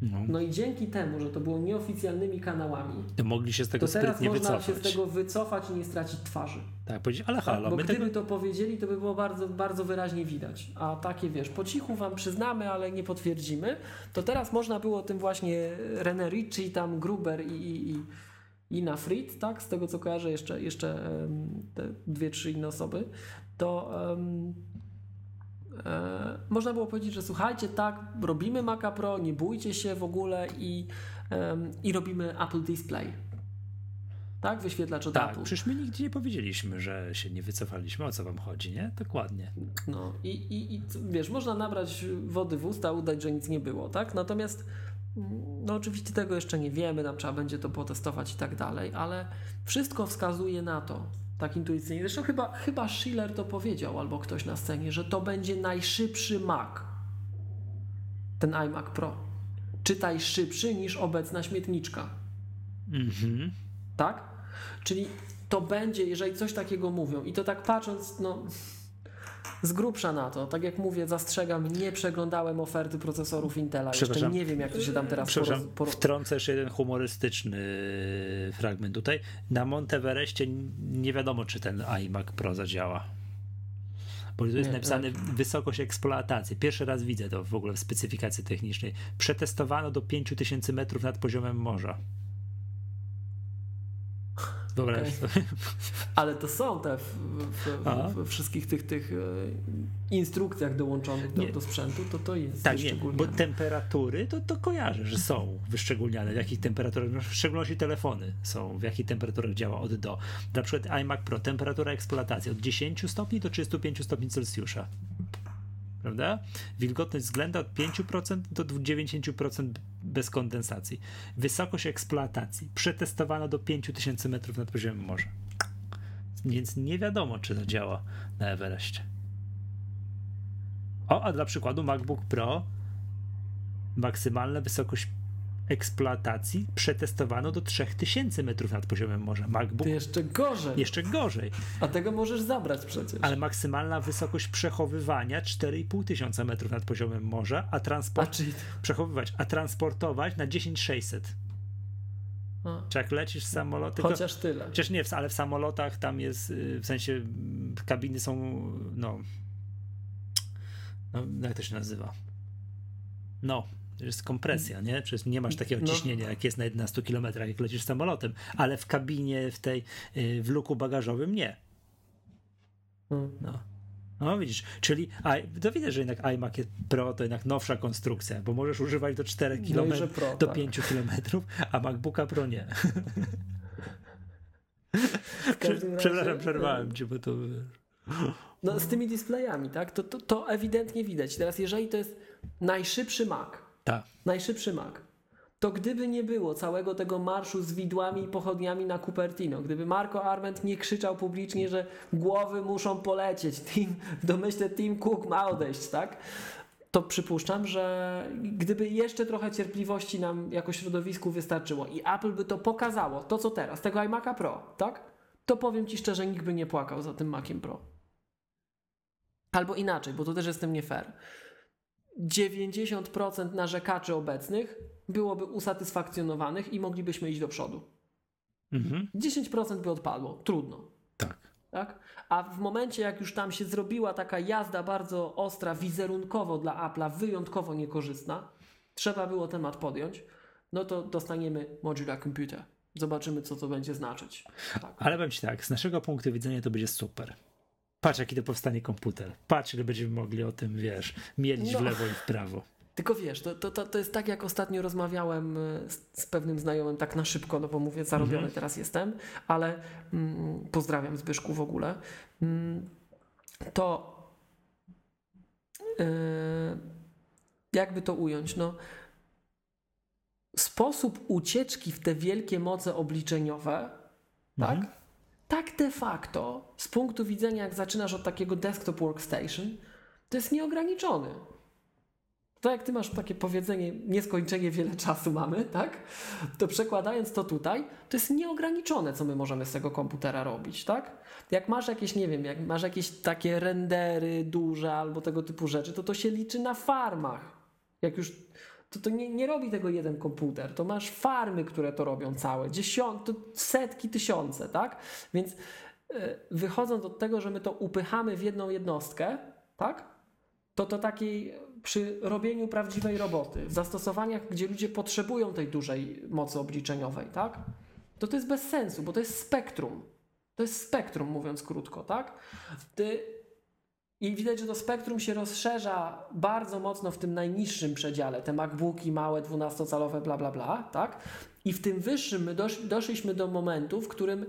Speaker 1: No.
Speaker 2: No i dzięki temu, że to było nieoficjalnymi kanałami,
Speaker 1: To mogli się z tego
Speaker 2: to teraz można
Speaker 1: wycofać.
Speaker 2: się z tego wycofać i nie stracić twarzy.
Speaker 1: Tak, powiedzieć, ale halo,
Speaker 2: Bo
Speaker 1: my
Speaker 2: gdyby
Speaker 1: tego...
Speaker 2: to powiedzieli, to by było bardzo, bardzo wyraźnie widać. A takie wiesz, po cichu wam przyznamy, ale nie potwierdzimy. To teraz można było tym właśnie René Ricci, tam Gruber i, i, i Ina Fried, tak? Z tego co kojarzę, jeszcze, jeszcze te dwie, trzy inne osoby, to em, e, można było powiedzieć, że słuchajcie, tak, robimy Maca Pro, nie bójcie się w ogóle i, i robimy Apple Display. Tak? Wyświetlacz od
Speaker 1: Tak,
Speaker 2: Apple.
Speaker 1: przecież my nigdzie nie powiedzieliśmy, że się nie wycofaliśmy. O co wam chodzi, nie? Dokładnie.
Speaker 2: No i, i, i wiesz, można nabrać wody w usta, udać, że nic nie było, tak? Natomiast mm, no oczywiście tego jeszcze nie wiemy, nam trzeba będzie to potestować i tak dalej, ale wszystko wskazuje na to, tak intuicyjnie. Zresztą chyba, chyba Schiller to powiedział, albo ktoś na scenie, że to będzie najszybszy Mac. Ten iMac Pro. Czytaj szybszy niż obecna śmietniczka.
Speaker 1: Mhm.
Speaker 2: Tak? Czyli to będzie, jeżeli coś takiego mówią, i to tak patrząc, no z grubsza na to, tak jak mówię, zastrzegam, nie przeglądałem oferty procesorów Intela, jeszcze nie wiem, jak to się tam teraz
Speaker 1: Przepraszam,
Speaker 2: poroz- poro-
Speaker 1: wtrącę jeszcze jeden humorystyczny fragment tutaj. Na Monteverestie nie wiadomo, czy ten iMac Pro zadziała. Bo tu jest
Speaker 2: Nie,
Speaker 1: napisane wysokość eksploatacji. Pierwszy raz widzę to w ogóle w specyfikacji technicznej. Przetestowano do 5000 metrów nad poziomem morza.
Speaker 2: Okej.
Speaker 1: sobie. [laughs]
Speaker 2: Ale to są te w, w, w, wszystkich tych, tych e, instrukcjach dołączonych do,
Speaker 1: Nie.
Speaker 2: do sprzętu, to to jest
Speaker 1: Tak, nie,
Speaker 2: wyszczególnione.
Speaker 1: bo temperatury to, to kojarzę, że są wyszczególniane, w jakich temperaturach, no w szczególności telefony są, w jakich temperaturach działa od do. Na przykład iMac Pro, temperatura eksploatacji od 10 stopni do 35 stopni Celsjusza. Prawda? Wilgotność względna od 5% do 90% bez kondensacji. Wysokość eksploatacji przetestowano do 5000 metrów nad poziomem morza. Więc nie wiadomo, czy to działa na Everestie. O, a dla przykładu MacBook Pro maksymalna wysokość eksploatacji przetestowano do 3000 metrów nad poziomem morza. MacBook
Speaker 2: Ty jeszcze gorzej,
Speaker 1: jeszcze gorzej,
Speaker 2: a tego możesz zabrać przecież.
Speaker 1: ale maksymalna wysokość przechowywania 4,5 tysiąca metrów nad poziomem morza, a
Speaker 2: A
Speaker 1: transport
Speaker 2: czyli...
Speaker 1: przechowywać, a transportować na 10600.
Speaker 2: A,
Speaker 1: Czy jak lecisz samolotem,
Speaker 2: chociaż tyle.
Speaker 1: Chociaż nie, ale w samolotach tam jest, y, w sensie mm, kabiny są, no, no jak to się nazywa? No, to jest kompresja, nie? Przecież nie masz takiego
Speaker 2: No.
Speaker 1: ciśnienia, jak jest na 11 km, jak lecisz samolotem, ale w kabinie, w tej, y, w luku bagażowym nie.
Speaker 2: Hmm.
Speaker 1: No. No widzisz, czyli to widać, że jednak iMac Pro to jednak nowsza konstrukcja, bo możesz używać do 4
Speaker 2: No
Speaker 1: km,
Speaker 2: pro,
Speaker 1: do
Speaker 2: tak.
Speaker 1: 5 km, a MacBooka Pro nie.
Speaker 2: Razie,
Speaker 1: Przepraszam,
Speaker 2: e,
Speaker 1: przerwałem cię, bo to...
Speaker 2: No z tymi displayami, tak? To, to, to ewidentnie widać. Teraz jeżeli to jest najszybszy Mac,
Speaker 1: Tak.
Speaker 2: najszybszy Mac, to gdyby nie było całego tego marszu z widłami i pochodniami na Cupertino, gdyby Marco Arment nie krzyczał publicznie, że głowy muszą polecieć, team, w [laughs] domyśle Tim Cook ma odejść, tak? To przypuszczam, że gdyby jeszcze trochę cierpliwości nam jako środowisku wystarczyło i Apple by to pokazało, to co teraz, tego iMac'a Pro, tak? To powiem Ci szczerze, nikt by nie płakał za tym Maciem Pro. Albo inaczej, bo to też jestem nie fair. 90% narzekaczy obecnych byłoby usatysfakcjonowanych i moglibyśmy iść do przodu.
Speaker 1: Mhm.
Speaker 2: 10% by odpadło. Trudno.
Speaker 1: Tak.
Speaker 2: Tak? A w momencie, jak już tam się zrobiła taka jazda bardzo ostra, wizerunkowo dla Apple'a, wyjątkowo niekorzystna, trzeba było temat podjąć, no to dostaniemy modular computer. Zobaczymy, co to będzie znaczyć. Tak.
Speaker 1: Ale powiem ci tak, z naszego punktu widzenia to będzie super. Patrz, jaki to powstanie komputer. Patrz, ile będziemy mogli o tym, wiesz, mielić
Speaker 2: No.
Speaker 1: w lewo i w prawo.
Speaker 2: Tylko wiesz, to, to, to, jest tak, jak ostatnio rozmawiałem y, z, z pewnym znajomym, tak na szybko, no bo mówię, zarobiony
Speaker 1: Mhm.
Speaker 2: teraz jestem, ale mm, pozdrawiam Zbyszku w ogóle. Mm, to y, jakby to ująć, no sposób ucieczki w te wielkie moce obliczeniowe, tak?
Speaker 1: Mhm.
Speaker 2: tak de facto, z punktu widzenia, jak zaczynasz od takiego desktop workstation, to jest nieograniczony. To jak ty masz takie powiedzenie, nieskończenie wiele czasu mamy, tak? To przekładając to tutaj, to jest nieograniczone, co my możemy z tego komputera robić, tak? Jak masz jakieś, nie wiem, jak masz jakieś takie rendery duże albo tego typu rzeczy, to to się liczy na farmach. Jak już, to, to nie, nie robi tego jeden komputer, to masz farmy, które to robią całe, dziesiąt, setki, tysiące, tak? Więc yy, wychodząc od tego, że my to upychamy w jedną jednostkę, tak? To to takiej przy robieniu prawdziwej roboty, w zastosowaniach, gdzie ludzie potrzebują tej dużej mocy obliczeniowej, tak? To to jest bez sensu, bo to jest spektrum. To jest spektrum, mówiąc krótko, tak? Ty, I widać, że to spektrum się rozszerza bardzo mocno w tym najniższym przedziale. Te MacBooki małe, 12-calowe, bla, bla, bla, tak? I w tym wyższym my dosz, doszliśmy do momentu, w którym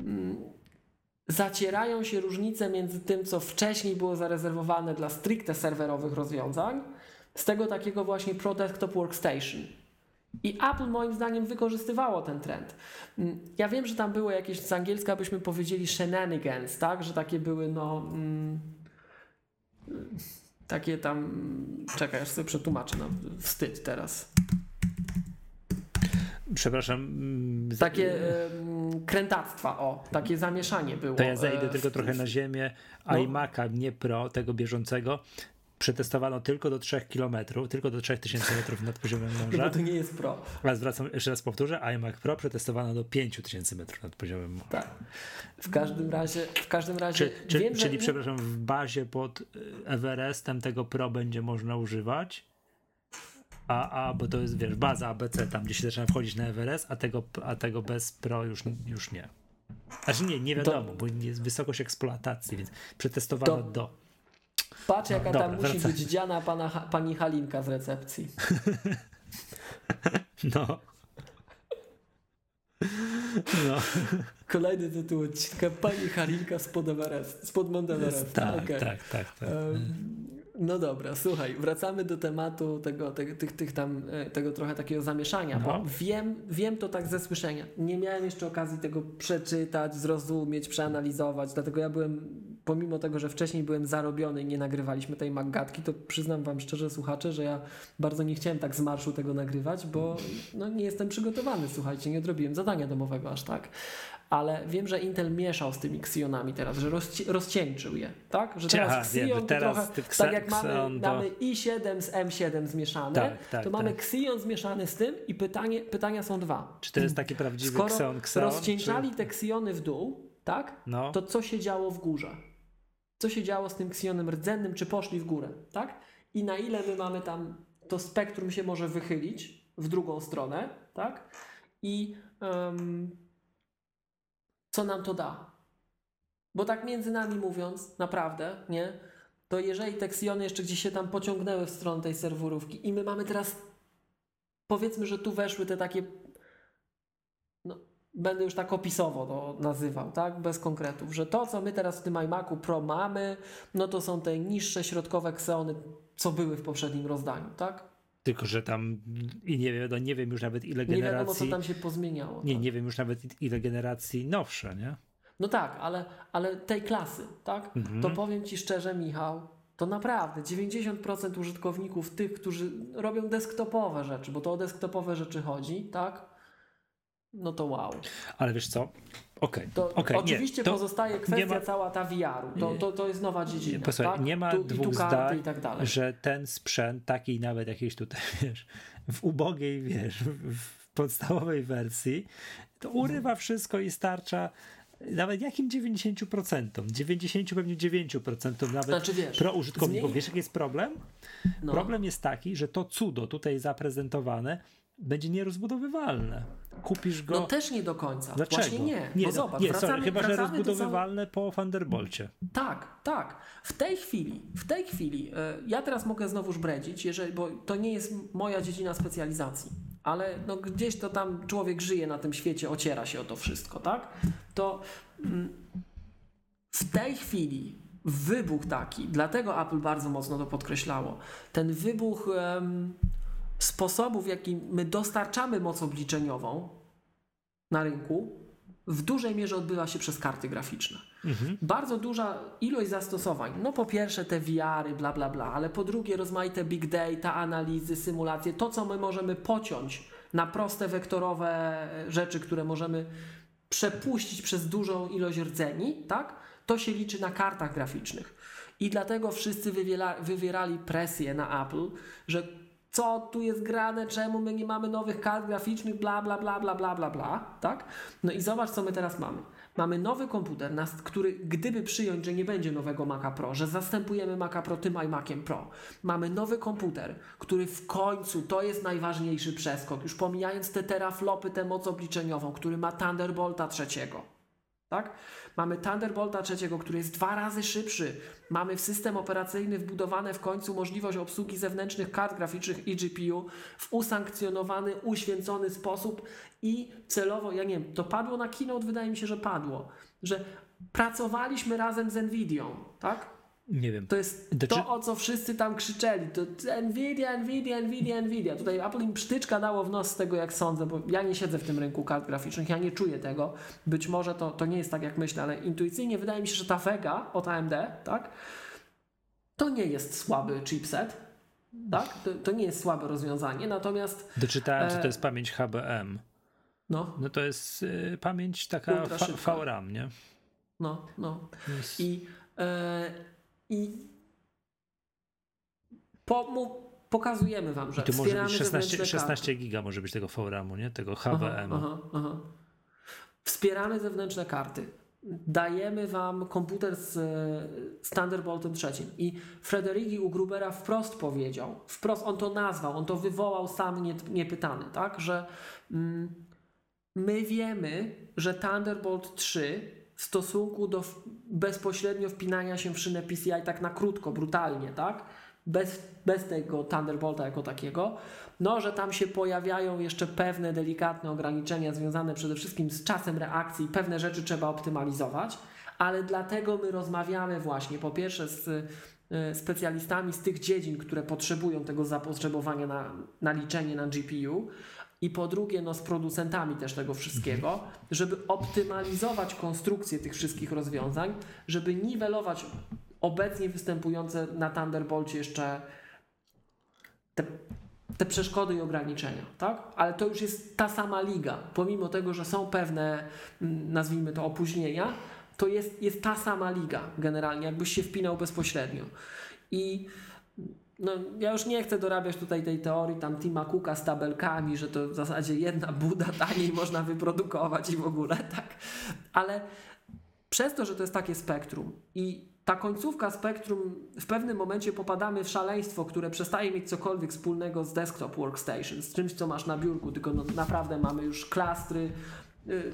Speaker 2: mm, zacierają się różnice między tym, co wcześniej było zarezerwowane dla stricte serwerowych rozwiązań, z tego takiego właśnie Pro Desktop Workstation. I Apple moim zdaniem wykorzystywało ten trend. Ja wiem, że tam były jakieś z angielska byśmy powiedzieli shenanigans, tak? Że takie były no mm, takie tam czekaj, aż sobie przetłumaczę, no, wstyd teraz.
Speaker 1: Przepraszam. mm,
Speaker 2: Takie em, krętactwa, o, takie zamieszanie było.
Speaker 1: To ja zejdę
Speaker 2: e,
Speaker 1: tylko trochę na ziemię.
Speaker 2: No.
Speaker 1: iMac'a, nie Pro, tego bieżącego, przetestowano tylko do 3 km, tylko do 3000 metrów nad poziomem [laughs]
Speaker 2: No
Speaker 1: morza.
Speaker 2: bo to nie jest pro.
Speaker 1: A zwracam, jeszcze raz powtórzę, iMac Pro przetestowano do 5000 metrów nad poziomem morza.
Speaker 2: Tak. W każdym razie, w każdym razie
Speaker 1: Czy, czy,
Speaker 2: wiem,
Speaker 1: czyli,
Speaker 2: że
Speaker 1: przepraszam, w bazie pod y, Everestem tego Pro będzie można używać? A, a, bo to jest, wiesz, baza ABC, tam gdzie się zaczyna wchodzić na Everest, a tego, a tego bez Pro już, już nie. Znaczy nie, nie wiadomo, bo jest wysokość eksploatacji, więc przetestowano
Speaker 2: To-
Speaker 1: do.
Speaker 2: Patrz jaka
Speaker 1: Dobra,
Speaker 2: tam musi
Speaker 1: wracaj.
Speaker 2: być dziana pana, pani Halinka z recepcji. [laughs]
Speaker 1: No. No,
Speaker 2: Kolejny tytuł odcinka Pani Halinka spod Everest, spod Mount Everest.
Speaker 1: tak,
Speaker 2: Okej.
Speaker 1: tak, tak, tak.
Speaker 2: No dobra, słuchaj, wracamy do tematu tego, tego, tych, tych tam, e, tego trochę takiego zamieszania,
Speaker 1: No.
Speaker 2: bo wiem, wiem to tak ze słyszenia. Nie miałem jeszcze okazji tego przeczytać, zrozumieć, przeanalizować, dlatego ja byłem, pomimo tego, że wcześniej byłem zarobiony i nie nagrywaliśmy tej maggatki, to przyznam wam szczerze, słuchacze, że ja bardzo nie chciałem tak z marszu tego nagrywać, bo no, nie jestem przygotowany, słuchajcie, nie odrobiłem zadania domowego aż tak. Ale wiem, że Intel mieszał z tymi Xionami teraz, że rozci- rozcieńczył je, tak? Że teraz
Speaker 1: Aha, wiem,
Speaker 2: Xeon
Speaker 1: że
Speaker 2: to
Speaker 1: teraz
Speaker 2: trochę, tak jak mamy,
Speaker 1: to-
Speaker 2: mamy i7 z M7 zmieszane,
Speaker 1: Tak, tak,
Speaker 2: to mamy
Speaker 1: tak.
Speaker 2: Zmieszany z tym i pytanie, pytania są dwa.
Speaker 1: Czy to jest taki prawdziwy
Speaker 2: Skoro
Speaker 1: Xeon Xeon?
Speaker 2: rozcieńczali te Xiony w dół, tak?
Speaker 1: Czy... No,
Speaker 2: To co się działo w górze? Co się działo z tym Xeonem rdzennym, czy poszli w górę, tak? I na ile my mamy tam, to spektrum się może wychylić w drugą stronę, tak? I em, co nam to da? Bo tak między nami mówiąc, naprawdę, nie? To jeżeli te Xiony jeszcze gdzieś się tam pociągnęły w stronę tej serwerówki i my mamy teraz, powiedzmy, że tu weszły te takie będę już tak opisowo to nazywał, tak? Bez konkretów, że to, co my teraz w tym iMacu Pro mamy, no to są te niższe środkowe Xeony, co były w poprzednim rozdaniu, tak?
Speaker 1: tylko że tam i nie wiem, no nie wiem już nawet ile
Speaker 2: Nie wiadomo, co
Speaker 1: generacji.
Speaker 2: tam się pozmieniało.
Speaker 1: Nie,
Speaker 2: tak?
Speaker 1: nie wiem już nawet ile generacji nowsze, nie?
Speaker 2: No tak, ale, ale tej klasy, tak?
Speaker 1: Mhm.
Speaker 2: To powiem Ci szczerze, Michał, to naprawdę 90% użytkowników, tych, którzy robią desktopowe rzeczy, bo to o desktopowe rzeczy chodzi, tak? No to wow.
Speaker 1: Ale wiesz co? Okej,
Speaker 2: To
Speaker 1: okej,
Speaker 2: oczywiście
Speaker 1: nie,
Speaker 2: pozostaje kwestia
Speaker 1: ma-
Speaker 2: cała ta VR-u. To, to, to jest nowa dziedzina.
Speaker 1: Posłuchaj,
Speaker 2: tak?
Speaker 1: nie ma
Speaker 2: tu,
Speaker 1: dwóch
Speaker 2: tu
Speaker 1: zdań,
Speaker 2: tak
Speaker 1: że ten sprzęt, taki nawet jakiś tutaj, [laughs] wiesz, w ubogiej, wiesz, w, podstawowej wersji, to urywa wszystko i starcza nawet jakim 90%? 90 pewnie 9% nawet
Speaker 2: Znaczy wiesz,
Speaker 1: pro użytkowników. Wiesz jaki jest problem?
Speaker 2: No.
Speaker 1: Problem jest taki, że to cudo tutaj zaprezentowane będzie nierozbudowywalne. Kupisz go...
Speaker 2: No też nie do końca.
Speaker 1: Dlaczego?
Speaker 2: Właśnie nie.
Speaker 1: Nie,
Speaker 2: bo
Speaker 1: no,
Speaker 2: zobacz,
Speaker 1: nie
Speaker 2: wracamy,
Speaker 1: sorry, chyba że rozbudowywalne po Thunderbolcie.
Speaker 2: Tak, tak. W tej chwili, w tej chwili, e, ja teraz mogę znowuż bredzić, jeżeli, bo to nie jest moja dziedzina specjalizacji, ale no gdzieś to tam człowiek żyje na tym świecie, ociera się o to wszystko, tak? To mm, w tej chwili wybuch taki, dlatego Apple bardzo mocno to podkreślało, ten wybuch em, sposobu, w jaki my dostarczamy moc obliczeniową na rynku, w dużej mierze odbywa się przez karty graficzne.
Speaker 1: Mhm.
Speaker 2: Bardzo duża ilość zastosowań. No po pierwsze te VR-y, bla bla bla, ale po drugie rozmaite big data, analizy, symulacje, to co my możemy pociąć na proste wektorowe rzeczy, które możemy przepuścić przez dużą ilość rdzeni, tak? To się liczy na kartach graficznych. I dlatego wszyscy wywiera, wywierali presję na Apple, że co tu jest grane, czemu my nie mamy nowych kart graficznych, bla, bla, bla, bla, bla, bla, bla, tak? No i zobacz, co my teraz mamy. Mamy nowy komputer, który gdyby przyjąć, że nie będzie nowego Maca Pro, że zastępujemy Maca Pro tym iMaciem Pro, mamy nowy komputer, który w końcu, to jest najważniejszy przeskok, już pomijając te teraflopy, tę moc obliczeniową, który ma Thunderbolta trzeciego, tak? Mamy Thunderbolta trzeciego, który jest dwa razy szybszy. Mamy w system operacyjny wbudowane w końcu możliwość obsługi zewnętrznych kart graficznych i GPU w usankcjonowany, uświęcony sposób i celowo, ja nie wiem, to padło na keynote, wydaje mi się, że padło, że pracowaliśmy razem z Nvidią, tak?
Speaker 1: Nie wiem.
Speaker 2: To jest to, o co wszyscy tam krzyczeli. To Nvidia, Nvidia, Nvidia, Nvidia. Tutaj Apple im psztyczka dało w nos z tego, jak sądzę, bo ja nie siedzę w tym rynku kart graficznych, ja nie czuję tego. Być może to, to nie jest tak, jak myślę, ale intuicyjnie wydaje mi się, że ta Vega od AMD, tak? To nie jest słaby chipset, tak? To, to nie jest słabe rozwiązanie, natomiast
Speaker 1: Doczytałem, co
Speaker 2: E,
Speaker 1: to jest pamięć HBM.
Speaker 2: no,
Speaker 1: No to jest y, pamięć taka. VRAM, nie?
Speaker 2: no, no.
Speaker 1: Jest-
Speaker 2: I, e, i pokazujemy Wam, że
Speaker 1: I tu może być 16,
Speaker 2: zewnętrzne
Speaker 1: 16 giga może być tego VRAMu, nie? Tego HBM.
Speaker 2: Aha, aha, aha. Wspieramy zewnętrzne karty. Dajemy Wam komputer z, z Thunderboltem trzecim. I Frederiki u Grubera wprost powiedział, wprost on to nazwał, on to wywołał sam nie, niepytany, tak, że mm, my wiemy, że Thunderbolt 3 w stosunku do bezpośrednio wpinania się w szynę PCI tak na krótko, brutalnie, tak, bez, bez tego Thunderbolta jako takiego, no, że tam się pojawiają jeszcze pewne delikatne ograniczenia związane przede wszystkim z czasem reakcji, pewne rzeczy trzeba optymalizować, ale dlatego my rozmawiamy właśnie po pierwsze z y, specjalistami z tych dziedzin, które potrzebują tego zapotrzebowania na, na liczenie na GPU i po drugie no, z producentami też tego wszystkiego, żeby optymalizować konstrukcję tych wszystkich rozwiązań, żeby niwelować obecnie występujące na Thunderbolcie jeszcze te, te przeszkody i ograniczenia, tak? Ale to już jest ta sama liga. Pomimo tego, że są pewne, mm, nazwijmy to, opóźnienia, to jest, jest ta sama liga generalnie, jakbyś się wpinał bezpośrednio. I no, ja już nie chcę dorabiać tutaj tej teorii tam Tima Cooka z tabelkami, że to w zasadzie jedna buda taniej [laughs] można wyprodukować i w ogóle, tak? Ale przez to, że to jest takie spektrum i ta końcówka spektrum w pewnym momencie popadamy w szaleństwo, które przestaje mieć cokolwiek wspólnego z desktop workstation, z czymś, co masz na biurku, tylko no, naprawdę mamy już klastry yy,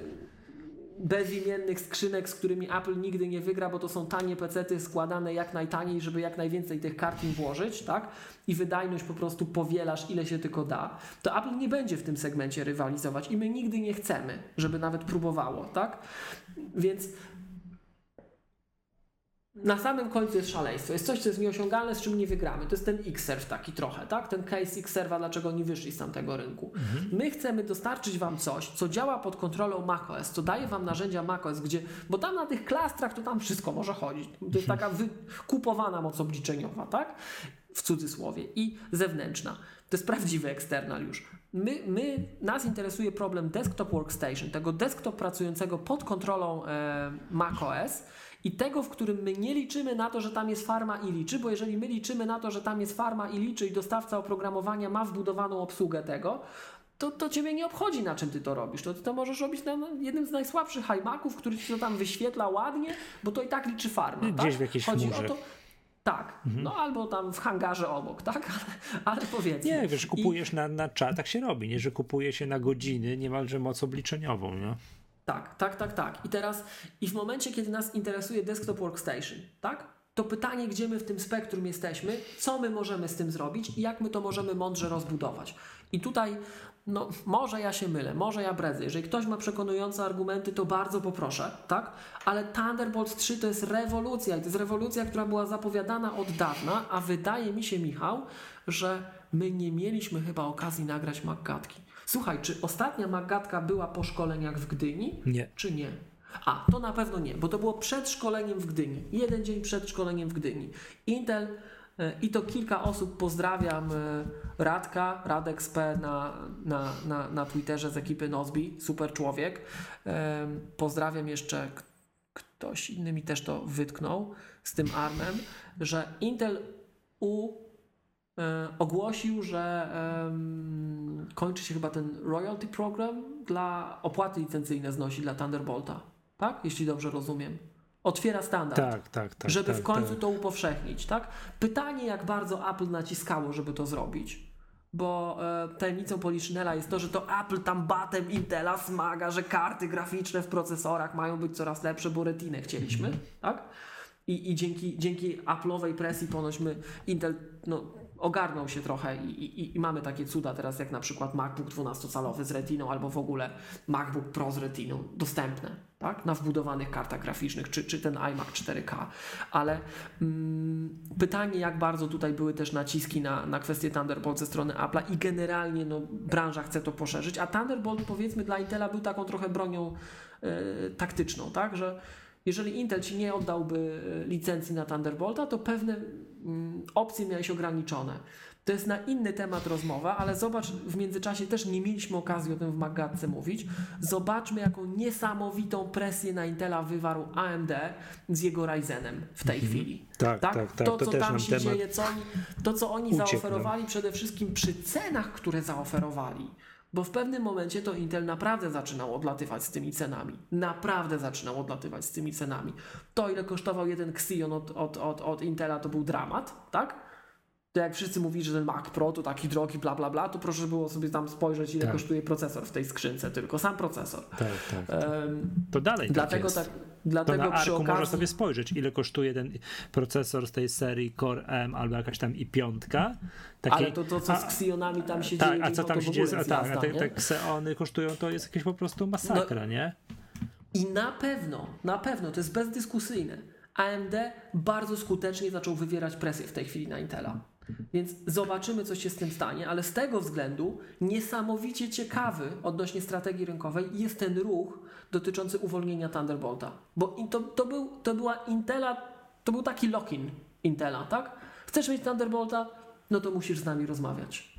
Speaker 2: bezimiennych skrzynek, z którymi Apple nigdy nie wygra, bo to są tanie pecety składane jak najtaniej, żeby jak najwięcej tych kart im włożyć, tak? I wydajność po prostu powielasz ile się tylko da. To Apple nie będzie w tym segmencie rywalizować i my nigdy nie chcemy, żeby nawet próbowało, tak? Więc na samym końcu jest szaleństwo. Jest coś, co jest nieosiągalne, z czym nie wygramy. To jest ten X-Serve taki trochę, tak? Ten case X-Serve'a, dlaczego oni wyszli z tamtego rynku. My chcemy dostarczyć Wam coś, co działa pod kontrolą macOS, co daje Wam narzędzia macOS, gdzie, bo tam na tych klastrach to tam wszystko może chodzić. To jest taka wykupowana moc obliczeniowa, tak? W cudzysłowie. I zewnętrzna. To jest prawdziwy eksternaliusz. My, my, nas interesuje problem desktop workstation, tego desktop pracującego pod kontrolą e, macOS, i tego, w którym my nie liczymy na to, że tam jest farma i liczy, bo jeżeli my liczymy na to, że tam jest farma i liczy i dostawca oprogramowania ma wbudowaną obsługę tego, to, to Ciebie nie obchodzi, na czym Ty to robisz. To Ty to możesz robić na jednym z najsłabszych iMaców, który Ci to tam wyświetla ładnie, bo to i tak liczy farma.
Speaker 1: Gdzieś
Speaker 2: tak?
Speaker 1: w jakiejś
Speaker 2: Chodzi
Speaker 1: chmurze.
Speaker 2: o to, tak, no albo tam w hangarze obok, tak? [laughs] Ale, ale powiedzmy.
Speaker 1: Nie, wiesz, kupujesz na, na czat, tak się robi, nie? Że kupuje się na godziny niemalże moc obliczeniową, nie?
Speaker 2: Tak, tak, tak, tak. I teraz, i w momencie, kiedy nas interesuje desktop workstation, tak? To pytanie, gdzie my w tym spektrum jesteśmy, co my możemy z tym zrobić i jak my to możemy mądrze rozbudować. I tutaj, no, może ja się mylę, może ja bredzę. Jeżeli ktoś ma przekonujące argumenty, to bardzo poproszę, tak? Ale Thunderbolt 3 to jest rewolucja i to jest rewolucja, która była zapowiadana od dawna, a wydaje mi się, Michał, że my nie mieliśmy chyba okazji nagrać Maggatki. Słuchaj, czy ostatnia Magatka była po szkoleniach w Gdyni?
Speaker 1: Nie.
Speaker 2: Czy nie? A, to na pewno nie, bo to było przed szkoleniem w Gdyni. Jeden dzień przed szkoleniem w Gdyni. Intel e, i to kilka osób pozdrawiam e, Radka, RadXP na, na, na, na Twitterze z ekipy Nozbi, super człowiek. Pozdrawiam jeszcze ktoś inny mi też to wytknął z tym armem, że Intel u ogłosił, że kończy się chyba ten royalty program dla opłaty licencyjne znosi dla Thunderbolta. Tak? Jeśli dobrze rozumiem. Otwiera standard.
Speaker 1: Tak, tak, tak.
Speaker 2: żeby
Speaker 1: tak,
Speaker 2: w końcu
Speaker 1: tak.
Speaker 2: to upowszechnić, tak? Pytanie, jak bardzo Apple naciskało, żeby to zrobić. Bo e, tajemnicą Poliszynela jest to, że to Apple tam batem Intela smaga, że karty graficzne w procesorach mają być coraz lepsze, bo retinę chcieliśmy, tak? I, i dzięki, dzięki Apple'owej presji ponoć my, Intel no, ogarnął się trochę i, i, i mamy takie cuda teraz, jak na przykład MacBook 12-calowy z retiną, albo w ogóle MacBook Pro z retiną dostępne, tak? Na wbudowanych kartach graficznych, czy, czy ten iMac 4K. Ale mm, pytanie, jak bardzo tutaj były też naciski na, na kwestię Thunderbolt ze strony Apple'a i generalnie no, branża chce to poszerzyć, a Thunderbolt powiedzmy dla Intela był taką trochę bronią e, taktyczną, tak? Że jeżeli Intel ci nie oddałby e, licencji na Thunderbolta, to pewne opcje miałeś ograniczone. To jest na inny temat rozmowa, ale zobacz, w międzyczasie też nie mieliśmy okazji o tym w Magatce mówić. Zobaczmy, jaką niesamowitą presję na Intela wywarł AMD z jego Ryzenem w tej chwili.
Speaker 1: Tak, tak, tak.
Speaker 2: To,
Speaker 1: To
Speaker 2: co
Speaker 1: też
Speaker 2: tam się dzieje, co oni, to, co oni
Speaker 1: uciekł nam.
Speaker 2: zaoferowali przede wszystkim przy cenach, które zaoferowali. Bo w pewnym momencie to Intel naprawdę zaczynał odlatywać z tymi cenami. Naprawdę zaczynał odlatywać z tymi cenami. To, ile kosztował jeden Xeon od, od, od, od Intela, to był dramat, tak? To jak wszyscy mówili, że ten Mac Pro to taki drogi, bla, bla, bla, to proszę było sobie tam spojrzeć, ile
Speaker 1: Tak.
Speaker 2: kosztuje procesor w tej skrzynce, tylko sam procesor.
Speaker 1: Tak, tak.
Speaker 2: Em,
Speaker 1: To dalej
Speaker 2: dlatego
Speaker 1: tak
Speaker 2: tak,
Speaker 1: jest. To
Speaker 2: dlatego
Speaker 1: na
Speaker 2: przy
Speaker 1: Arku
Speaker 2: okazji...
Speaker 1: można sobie spojrzeć, ile kosztuje ten procesor z tej serii Core M albo jakaś tam i piątka. Takie,
Speaker 2: Ale to, to co z Xeonami tam się
Speaker 1: tak,
Speaker 2: dzieje,
Speaker 1: a co
Speaker 2: to
Speaker 1: tam się dzieje? z- Tak, a te?
Speaker 2: No
Speaker 1: te Xeony kosztują, to jest jakieś po prostu masakra, nie?
Speaker 2: I na pewno, na pewno, to jest bezdyskusyjne. AMD bardzo skutecznie zaczął wywierać presję w tej chwili na Intela. Więc zobaczymy, co się z tym stanie, ale z tego względu niesamowicie ciekawy odnośnie strategii rynkowej jest ten ruch dotyczący uwolnienia Thunderbolta. Bo to, to, był, to była Intela, to był taki lock-in Intela, tak? Chcesz mieć Thunderbolta? No to musisz z nami rozmawiać.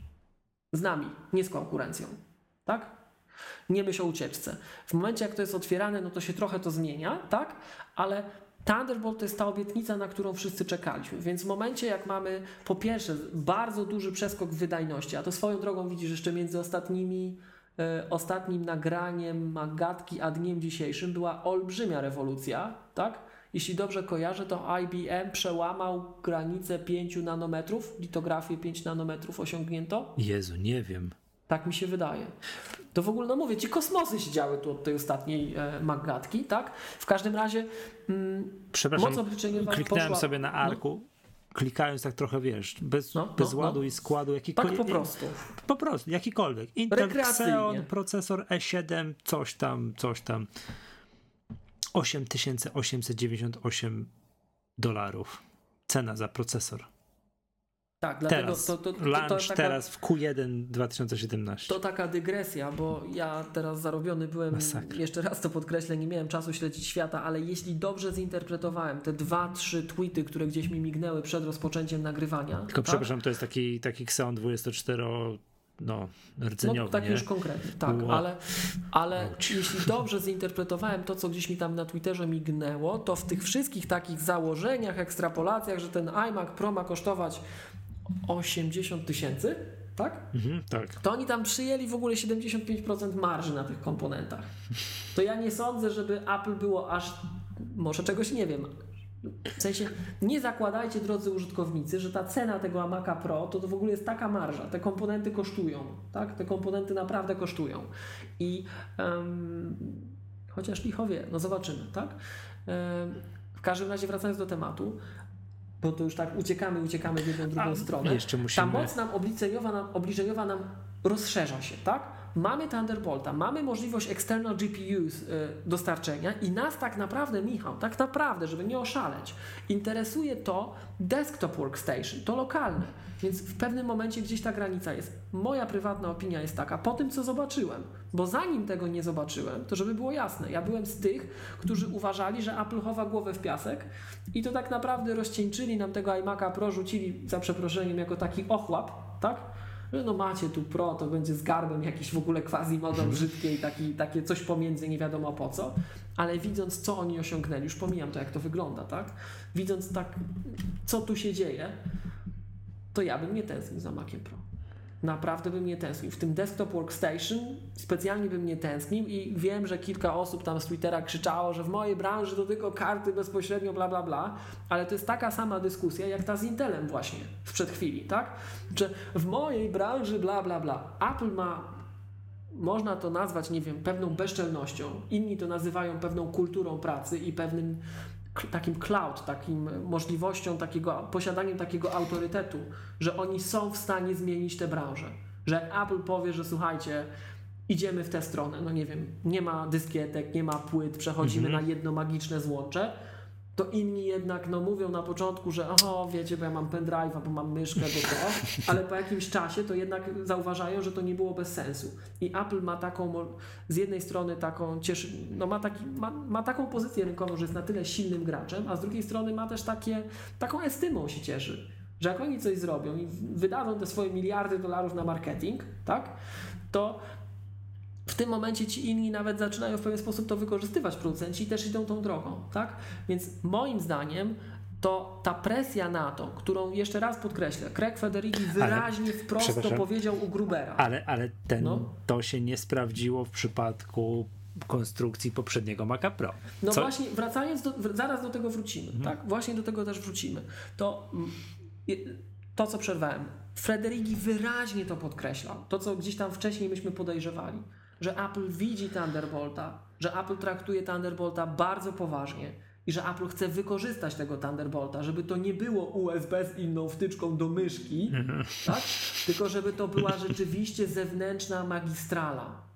Speaker 2: Z nami, nie z konkurencją. Tak? Nie myśl o ucieczce. W momencie, jak to jest otwierane, no to się trochę to zmienia, tak? Ale Thunderbolt to jest ta obietnica, na którą wszyscy czekaliśmy. Więc w momencie, jak mamy po pierwsze bardzo duży przeskok w wydajności, a to swoją drogą widzisz jeszcze między ostatnimi, e, ostatnim nagraniem Magatki a dniem dzisiejszym była olbrzymia rewolucja, tak? Jeśli dobrze kojarzę, to IBM przełamał granicę 5 nanometrów, litografię 5 nanometrów osiągnięto.
Speaker 1: Jezu, nie wiem.
Speaker 2: Tak mi się wydaje. To w ogóle, no mówię, ci kosmosy się działy tu od tej ostatniej e, Magatki, tak? W każdym razie mm,
Speaker 1: Przepraszam,
Speaker 2: moc obliczeniowa
Speaker 1: kliknąłem
Speaker 2: poszła...
Speaker 1: sobie na
Speaker 2: no,
Speaker 1: Arku, klikając tak trochę, wiesz, bez,
Speaker 2: No,
Speaker 1: bez
Speaker 2: no,
Speaker 1: ładu
Speaker 2: no.
Speaker 1: i składu,
Speaker 2: Tak
Speaker 1: jakikolwiek.
Speaker 2: po prostu.
Speaker 1: Po prostu, jakikolwiek. Intel. Xeon, procesor E7, coś tam, coś tam. 8898 dolarów. Cena za procesor.
Speaker 2: Tak, dlatego
Speaker 1: Teraz,
Speaker 2: to, to, to, to, taka,
Speaker 1: teraz w Q1 2017.
Speaker 2: to taka dygresja, bo ja teraz zarobiony byłem,
Speaker 1: Masakra.
Speaker 2: jeszcze raz to podkreślę, nie miałem czasu śledzić świata, ale jeśli dobrze zinterpretowałem te dwa, trzy tweety, które gdzieś mi mignęły przed rozpoczęciem nagrywania.
Speaker 1: Tylko
Speaker 2: tak?
Speaker 1: przepraszam, to jest taki, taki Xeon 24 no, rdzeniowy,
Speaker 2: No, tak
Speaker 1: nie?
Speaker 2: już konkretnie, tak,
Speaker 1: Wow.
Speaker 2: ale, ale jeśli dobrze zinterpretowałem to, co gdzieś mi tam na Twitterze mignęło, to w tych wszystkich takich założeniach, ekstrapolacjach, że ten iMac Pro ma kosztować 80 tysięcy, tak?
Speaker 1: Mhm, tak.
Speaker 2: To oni tam przyjęli w ogóle 75% marży na tych komponentach. To ja nie sądzę, żeby Apple było aż, może czegoś nie wiem. W sensie, nie zakładajcie, drodzy użytkownicy, że ta cena tego Maca Pro to, to w ogóle jest taka marża. Te komponenty kosztują, tak? Te komponenty naprawdę kosztują. I em, chociaż licho wie, no zobaczymy, tak? Em, w każdym razie wracając do tematu, bo to już tak uciekamy, uciekamy w jedną, drugą
Speaker 1: A,
Speaker 2: stronę.
Speaker 1: Jeszcze
Speaker 2: Ta
Speaker 1: musimy...
Speaker 2: moc nam obliczeniowa, nam obliczeniowa nam rozszerza się, tak? Mamy Thunderbolta, mamy możliwość external GPUs y, dostarczenia i nas tak naprawdę, Michał, tak naprawdę, żeby nie oszaleć, interesuje to desktop workstation, to lokalne. Więc w pewnym momencie gdzieś ta granica jest. Moja prywatna opinia jest taka, po tym co zobaczyłem, bo zanim tego nie zobaczyłem, to żeby było jasne, ja byłem z tych, którzy uważali, że Apple chowa głowę w piasek i to tak naprawdę rozcieńczyli nam tego iMac'a Pro, rzucili za przeproszeniem jako taki ochłap, tak? Że no macie tu Pro, to będzie z garbem jakiś w ogóle quasi modą brzydkie i taki, takie coś pomiędzy nie wiadomo po co, ale widząc co oni osiągnęli, już pomijam to jak to wygląda, tak? Widząc tak, co tu się dzieje, to ja bym nie tęsknił za Maciem Pro. Naprawdę bym nie tęsknił. W tym desktop workstation specjalnie bym nie tęsknił i wiem, że kilka osób tam z Twittera krzyczało, że w mojej branży to tylko karty bezpośrednio, bla, bla, bla, ale to jest taka sama dyskusja jak ta z Intelem właśnie sprzed chwili, tak? Że w mojej branży, bla, bla, bla. Apple ma można to nazwać, nie wiem, pewną bezczelnością. Inni to nazywają pewną kulturą pracy i pewnym takim cloud, takim możliwością takiego, posiadaniem takiego autorytetu, że oni są w stanie zmienić tę branżę. Że Apple powie, że słuchajcie, idziemy w tę stronę, no nie wiem, nie ma dyskietek, nie ma płyt, przechodzimy
Speaker 1: Mhm.
Speaker 2: na jedno magiczne złącze, to inni jednak no, mówią na początku, że oho, wiecie, bo ja mam pendrive'a, bo mam myszkę, bo to, [laughs] ale po jakimś czasie to jednak zauważają, że to nie było bez sensu. I Apple ma taką, z jednej strony taką cieszy, no ma, taki, ma, ma taką pozycję rynkową, że jest na tyle silnym graczem, a z drugiej strony ma też takie, taką estymą się cieszy, że jak oni coś zrobią i wydadzą te swoje miliardy dolarów na marketing, tak, to w tym momencie ci inni nawet zaczynają w pewien sposób to wykorzystywać, producenci i też idą tą drogą, tak? Więc moim zdaniem to ta presja na to, którą jeszcze raz podkreślę, Craig Federighi wyraźnie wprost to powiedział u Grubera.
Speaker 1: Ale, ale ten,
Speaker 2: No.
Speaker 1: to się nie sprawdziło w przypadku konstrukcji poprzedniego Maca Pro.
Speaker 2: No
Speaker 1: Co-
Speaker 2: właśnie, wracając do, zaraz do tego wrócimy, tak? Właśnie do tego też wrócimy. To, mm, to co przerwałem, Frederigi wyraźnie to podkreślał, to co gdzieś tam wcześniej myśmy podejrzewali, że Apple widzi Thunderbolta, że Apple traktuje Thunderbolta bardzo poważnie i że Apple chce wykorzystać tego Thunderbolta, żeby to nie było USB z inną wtyczką do myszki, tak? tylko żeby to była rzeczywiście zewnętrzna magistrala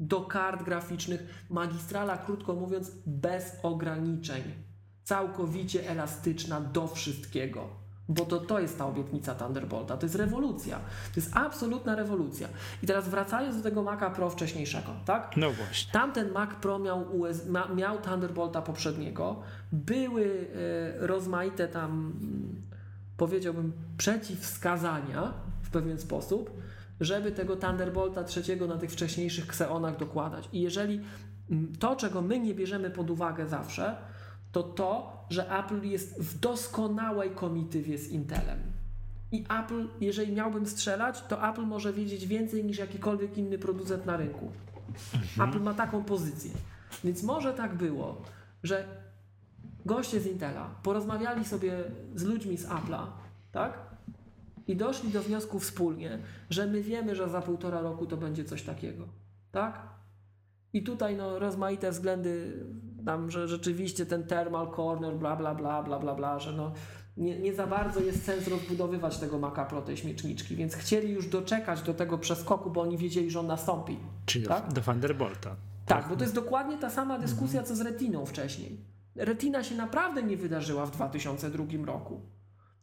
Speaker 2: do kart graficznych, magistrala, krótko mówiąc, bez ograniczeń. Całkowicie elastyczna do wszystkiego. Bo to, to jest ta obietnica Thunderbolta. To jest rewolucja. To jest absolutna rewolucja. I teraz wracając do tego Maca Pro wcześniejszego, tak?
Speaker 1: No właśnie.
Speaker 2: Tamten Mac Pro miał, US, miał Thunderbolta poprzedniego. Były e, rozmaite tam, mm, powiedziałbym, przeciwwskazania w pewien sposób, żeby tego Thunderbolta trzeciego na tych wcześniejszych Xeonach dokładać. I jeżeli mm, to, czego my nie bierzemy pod uwagę zawsze, to to, że Apple jest w doskonałej komitywie z Intelem. I Apple, jeżeli miałbym strzelać, to Apple może wiedzieć więcej niż jakikolwiek inny producent na rynku. Apple ma taką pozycję. Więc może tak było, że goście z Intela porozmawiali sobie z ludźmi z Apple'a, tak? I doszli do wniosku wspólnie, że my wiemy, że za półtora roku to będzie coś takiego, tak? I tutaj no, rozmaite względy, tam, że rzeczywiście ten thermal corner, bla, bla, bla, bla, bla, bla, że no, nie, nie za bardzo jest sens rozbudowywać tego Maca Pro, tej śmieczniczki, więc chcieli już doczekać do tego przeskoku, bo oni wiedzieli, że on nastąpi.
Speaker 1: Czyli
Speaker 2: Tak?
Speaker 1: do, Thunderbolta.
Speaker 2: Tak, bo to jest dokładnie ta sama dyskusja, co z Retiną wcześniej. Retina się naprawdę nie wydarzyła w 2002 roku.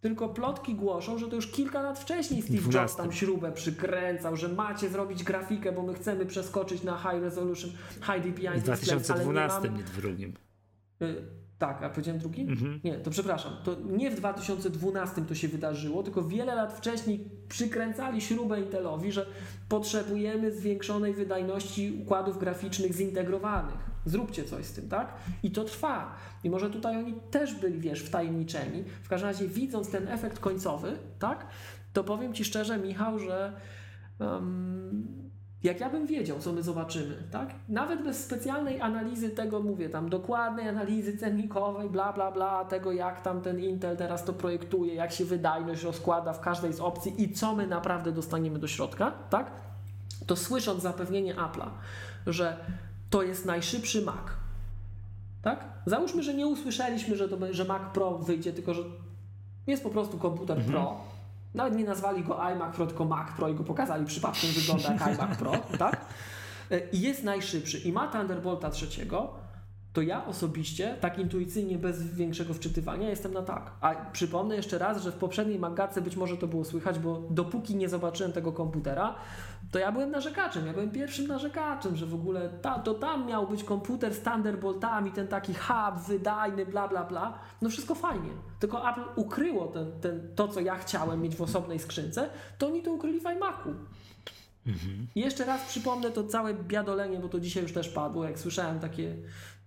Speaker 2: Tylko plotki głoszą, że to już kilka lat wcześniej Steve Jobs
Speaker 1: 12.
Speaker 2: tam śrubę przykręcał, że macie zrobić grafikę, bo my chcemy przeskoczyć na high resolution, high DPI
Speaker 1: W
Speaker 2: displays, ale nie
Speaker 1: 2012,
Speaker 2: mamy...
Speaker 1: nie w drugim.
Speaker 2: Y, tak, a powiedziałem drugi?
Speaker 1: Mhm.
Speaker 2: Nie, to przepraszam. To nie w 2012 to się wydarzyło, tylko wiele lat wcześniej przykręcali śrubę Intelowi, że potrzebujemy zwiększonej wydajności układów graficznych zintegrowanych. Zróbcie coś z tym, tak? I to trwa. I może tutaj oni też byli, wiesz, wtajemniczeni. W każdym razie, widząc ten efekt końcowy, tak? To powiem Ci szczerze, Michał, że em, jak ja bym wiedział, co my zobaczymy, tak? Nawet bez specjalnej analizy tego, mówię, tam dokładnej analizy cennikowej, bla, bla, bla, tego jak tam ten Intel teraz to projektuje, jak się wydajność rozkłada w każdej z opcji i co my naprawdę dostaniemy do środka, tak? To słysząc zapewnienie Apple'a, że to jest najszybszy Mac, tak? Załóżmy, że nie usłyszeliśmy, że, to, że Mac Pro wyjdzie, tylko że jest po prostu komputer Pro, Nawet nie nazwali go iMac Pro, tylko Mac Pro i go pokazali przypadkiem, wygląda jak iMac Pro, [laughs] tak? E, I jest najszybszy i ma Thunderbolta trzeciego, to ja osobiście, tak intuicyjnie, bez większego wczytywania, jestem na tak. A przypomnę jeszcze raz, że w poprzedniej Magatce być może to było słychać, bo dopóki nie zobaczyłem tego komputera, to ja byłem narzekaczem. Ja byłem pierwszym narzekaczem, że w ogóle ta, to tam miał być komputer z Thunderboltami, ten taki hub wydajny, bla, bla, bla. No wszystko fajnie. Tylko Apple ukryło ten, ten, to, co ja chciałem mieć w osobnej skrzynce, to oni to ukryli w iMacu. I jeszcze raz przypomnę to całe biadolenie, bo to dzisiaj już też padło, jak słyszałem takie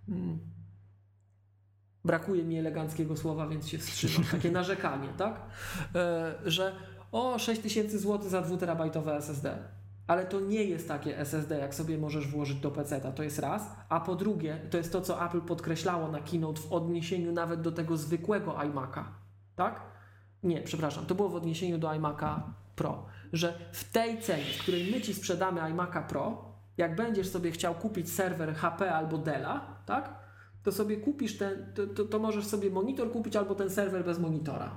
Speaker 2: Mm. Brakuje mi eleganckiego słowa, więc się wstrzymam. [laughs] Takie narzekanie, tak? E, że o 6000 zł za 2 terabajtowe SSD. Ale to nie jest takie SSD, jak sobie możesz włożyć do PC, to jest raz. A po drugie, to jest to, co Apple podkreślało na keynote w odniesieniu nawet do tego zwykłego iMac'a. Tak? Nie, przepraszam, to było w odniesieniu do iMac'a Pro, że w tej cenie, w której my ci sprzedamy iMac'a Pro, jak będziesz sobie chciał kupić serwer HP albo Della, tak? To sobie kupisz ten, to, to, to, możesz sobie monitor kupić albo ten serwer bez monitora.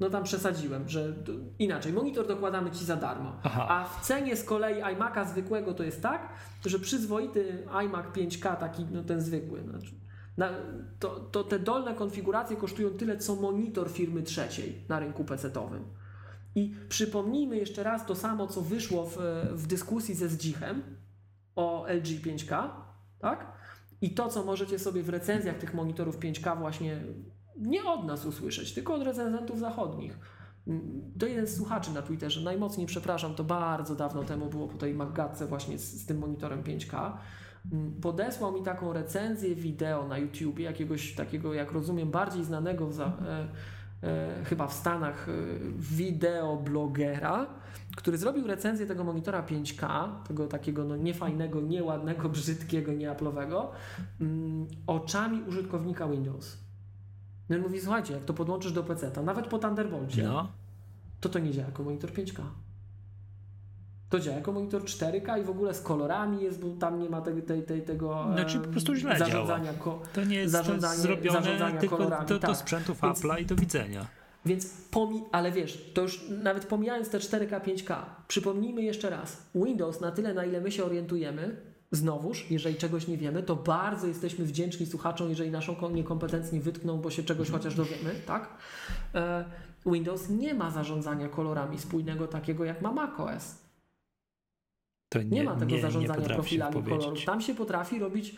Speaker 2: No tam przesadziłem, że inaczej, monitor dokładamy ci za darmo. Aha. A w cenie z kolei iMac'a zwykłego to jest tak, że przyzwoity iMac 5K, taki no ten zwykły, znaczy, na, to, to te dolne konfiguracje kosztują tyle, co monitor firmy trzeciej na rynku PC-owym. I przypomnijmy jeszcze raz to samo, co wyszło w, w dyskusji ze Zdzichem o LG 5K, tak? I to, co możecie sobie w recenzjach tych monitorów 5K właśnie nie od nas usłyszeć, tylko od recenzentów zachodnich. To jeden z słuchaczy na Twitterze, najmocniej przepraszam, to bardzo dawno temu było po tej Maggatce właśnie z, z tym monitorem 5K. Podesłał mi taką recenzję wideo na YouTube, jakiegoś takiego, jak rozumiem, bardziej znanego za, e, e, chyba w Stanach e, wideoblogera, który zrobił recenzję tego monitora 5K, tego takiego no niefajnego, nieładnego, brzydkiego, nieaplowego, mm, oczami użytkownika Windows. No i mówi, słuchajcie, jak to podłączysz do PC, to nawet po Thunderbolcie, no. to to nie działa jako monitor 5K. To działa jako monitor 4K i w ogóle z kolorami jest, bo tam nie ma tej, tej, tej, tego
Speaker 1: znaczy, po prostu źle zarządzania, ko, to nie jest zarządzanie, zrobione zarządzania tylko kolorami. Do, do tak. sprzętów Więc, Apple'a i do widzenia.
Speaker 2: Więc pomi ale wiesz, to już nawet pomijając te 4K, 5K, przypomnijmy jeszcze raz, Windows na tyle, na ile my się orientujemy, znowuż, jeżeli czegoś nie wiemy, to bardzo jesteśmy wdzięczni słuchaczom, jeżeli naszą niekompetencję wytkną, bo się czegoś chociaż dowiemy, tak? E, Windows nie ma zarządzania kolorami spójnego takiego jak ma macOS. Nie, nie, ma tego nie, zarządzania nie profilami kolorów. Tam się potrafi robić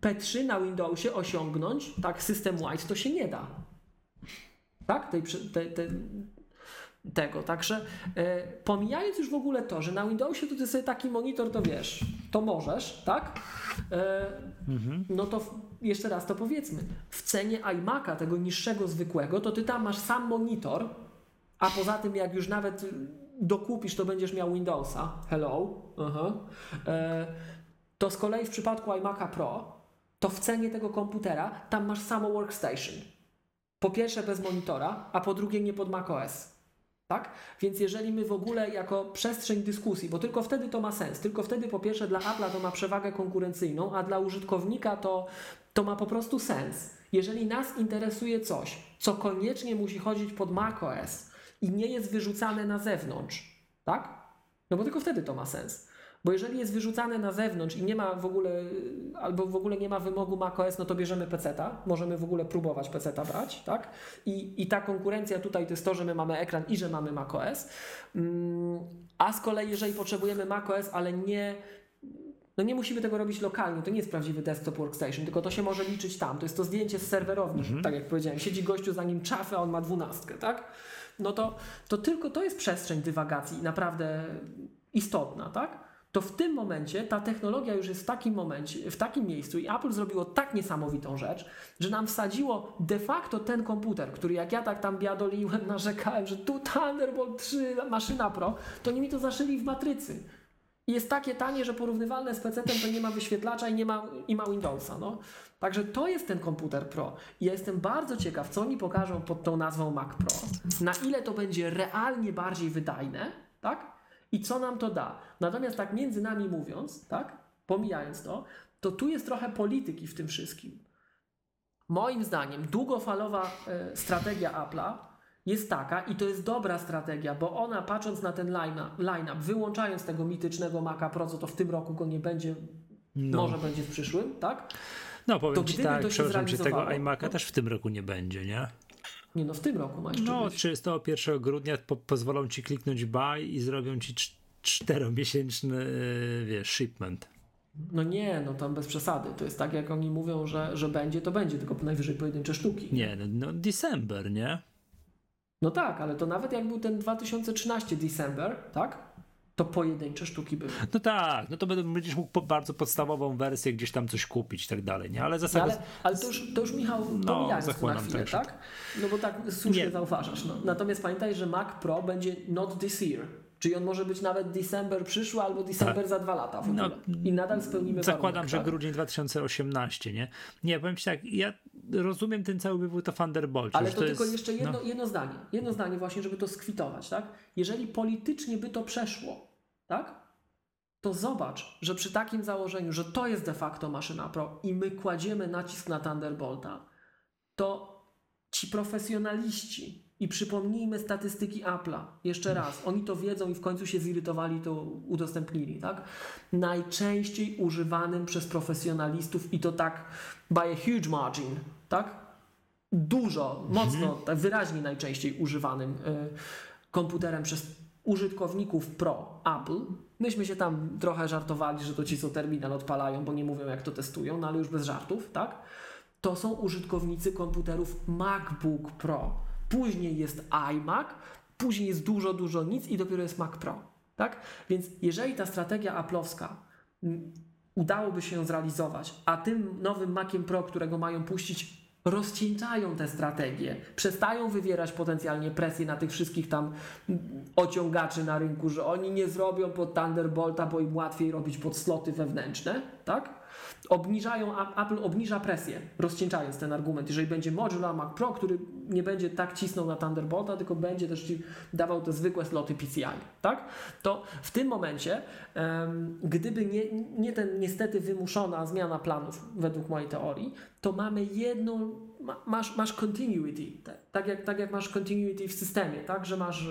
Speaker 2: P3 na Windowsie osiągnąć, tak, system wide to się nie da. Tak? Tej, tej, tej, tego. Także e, pomijając już w ogóle to, że na Windowsie to ty sobie taki monitor to wiesz, to możesz, tak? E, mhm. No to jeszcze raz to powiedzmy. W cenie iMac'a, tego niższego, zwykłego, to ty tam masz sam monitor, a poza tym jak już nawet dokupisz, to będziesz miał Windowsa. Hello. Uh-huh. E, to z kolei w przypadku iMac'a Pro, to w cenie tego komputera tam masz samo workstation. Po pierwsze bez monitora, a po drugie nie pod macOS. Tak? Więc jeżeli my w ogóle jako przestrzeń dyskusji, bo tylko wtedy to ma sens, tylko wtedy po pierwsze dla Apple'a to ma przewagę konkurencyjną, a dla użytkownika to, to ma po prostu sens. Jeżeli nas interesuje coś, co koniecznie musi chodzić pod macOS i nie jest wyrzucane na zewnątrz, tak? No bo tylko wtedy to ma sens. Bo jeżeli jest wyrzucane na zewnątrz i nie ma w ogóle, albo w ogóle nie ma wymogu macOS, no to bierzemy peceta, możemy w ogóle próbować peceta brać, tak? I, I ta konkurencja tutaj to jest to, że my mamy ekran i że mamy macOS. Mm, a z kolei, jeżeli potrzebujemy macOS, ale nie no nie musimy tego robić lokalnie, to nie jest prawdziwy desktop workstation, tylko to się może liczyć tam. To jest to zdjęcie z serwerowni, mhm. tak jak powiedziałem. Siedzi gościu za nim czafę, a on ma dwunastkę, tak? No to, to tylko to jest przestrzeń dywagacji naprawdę istotna, tak? To w tym momencie ta technologia już jest w takim momencie, w takim miejscu i Apple zrobiło tak niesamowitą rzecz, że nam wsadziło de facto ten komputer, który jak ja tak tam biadoliłem, [laughs] narzekałem, że tu Thunderbolt 3, maszyna Pro, to oni mi to zaszyli w matrycy. I jest takie tanie, że porównywalne z PC-tem to nie ma wyświetlacza i nie ma, i ma Windowsa. No. Także to jest ten komputer Pro. I ja jestem bardzo ciekaw, co oni pokażą pod tą nazwą Mac Pro. Na ile to będzie realnie bardziej wydajne, tak? I co nam to da. Natomiast tak między nami mówiąc, tak, pomijając to, to tu jest trochę polityki w tym wszystkim. Moim zdaniem długofalowa e, strategia Apple'a jest taka i to jest dobra strategia, bo ona patrząc na ten line-up, line wyłączając tego mitycznego Maca Pro, co to w tym roku go nie będzie,
Speaker 1: No.
Speaker 2: może będzie w przyszłym, tak?
Speaker 1: No powiem
Speaker 2: To
Speaker 1: ci tak, przepraszam cię, tego iMac'a
Speaker 2: no.
Speaker 1: też w tym roku nie będzie, nie?
Speaker 2: Nie no, w tym roku ma jeszcze
Speaker 1: No,
Speaker 2: być.
Speaker 1: 31 grudnia po, pozwolą ci kliknąć buy i zrobią ci cz- czteromiesięczny, yy, wiesz, shipment.
Speaker 2: No nie, no tam bez przesady. To jest tak, jak oni mówią, że, że będzie, to będzie, tylko najwyżej pojedyncze sztuki.
Speaker 1: Nie, no, no December, nie?
Speaker 2: No tak, ale to nawet jak był ten 2013 December, tak? To pojedyncze sztuki były.
Speaker 1: No tak, no to będziesz mógł po, bardzo podstawową wersję gdzieś tam coś kupić i tak dalej, nie? Ale
Speaker 2: No,
Speaker 1: zasada...
Speaker 2: ale, ale to już, to już Michał,
Speaker 1: No,
Speaker 2: to na chwilę, tak? No bo tak słusznie
Speaker 1: Nie.
Speaker 2: zauważasz. No. Natomiast pamiętaj, że Mac Pro będzie not this year. Czyli on może być nawet December przyszły albo December za dwa lata w
Speaker 1: No,
Speaker 2: ogóle. I nadal spełnimy
Speaker 1: Zakładam,
Speaker 2: warunek,
Speaker 1: że
Speaker 2: tak?
Speaker 1: grudzień 2018, nie? Nie, powiem ci tak, ja rozumiem ten cały wywód o Thunderbolcie.
Speaker 2: Ale
Speaker 1: że
Speaker 2: to, tylko
Speaker 1: jest,
Speaker 2: jeszcze jedno,
Speaker 1: no,
Speaker 2: jedno zdanie. Jedno zdanie właśnie, żeby to skwitować, tak? Jeżeli politycznie by to przeszło, tak? To zobacz, że przy takim założeniu, że to jest de facto maszyna Pro i my kładziemy nacisk na Thunderbolta, to ci profesjonaliści i przypomnijmy statystyki Apple'a, jeszcze raz, oni to wiedzą i w końcu się zirytowali, to udostępnili, tak? Najczęściej używanym przez profesjonalistów i to tak by a huge margin, tak? Dużo, mocno, tak wyraźnie najczęściej używanym y, komputerem przez użytkowników Pro Apple. Myśmy się tam trochę żartowali, że to ci co terminal odpalają, bo nie mówią jak to testują, no ale już bez żartów, tak? To są użytkownicy komputerów MacBook Pro. Później jest iMac, później jest dużo, dużo nic i dopiero jest Mac Pro, tak? Więc jeżeli ta strategia aplowska mm, udałoby się ją zrealizować, a tym nowym Maciem Pro, którego mają puścić, rozcieńczają te strategie, przestają wywierać potencjalnie presję na tych wszystkich tam ociągaczy na rynku, że oni nie zrobią pod Thunderbolta, bo im łatwiej robić pod sloty wewnętrzne, tak? Obniżają, Apple obniża presję, rozcieńczając ten argument. Jeżeli będzie Modular Mac Pro, który nie będzie tak cisnął na Thunderbolta, tylko będzie też ci dawał te zwykłe sloty PCI, tak? To w tym momencie, gdyby nie, nie ten niestety wymuszona zmiana planów, według mojej teorii, to mamy jedną, ma, masz, masz continuity, tak, jak, tak jak masz continuity w systemie, tak, że masz,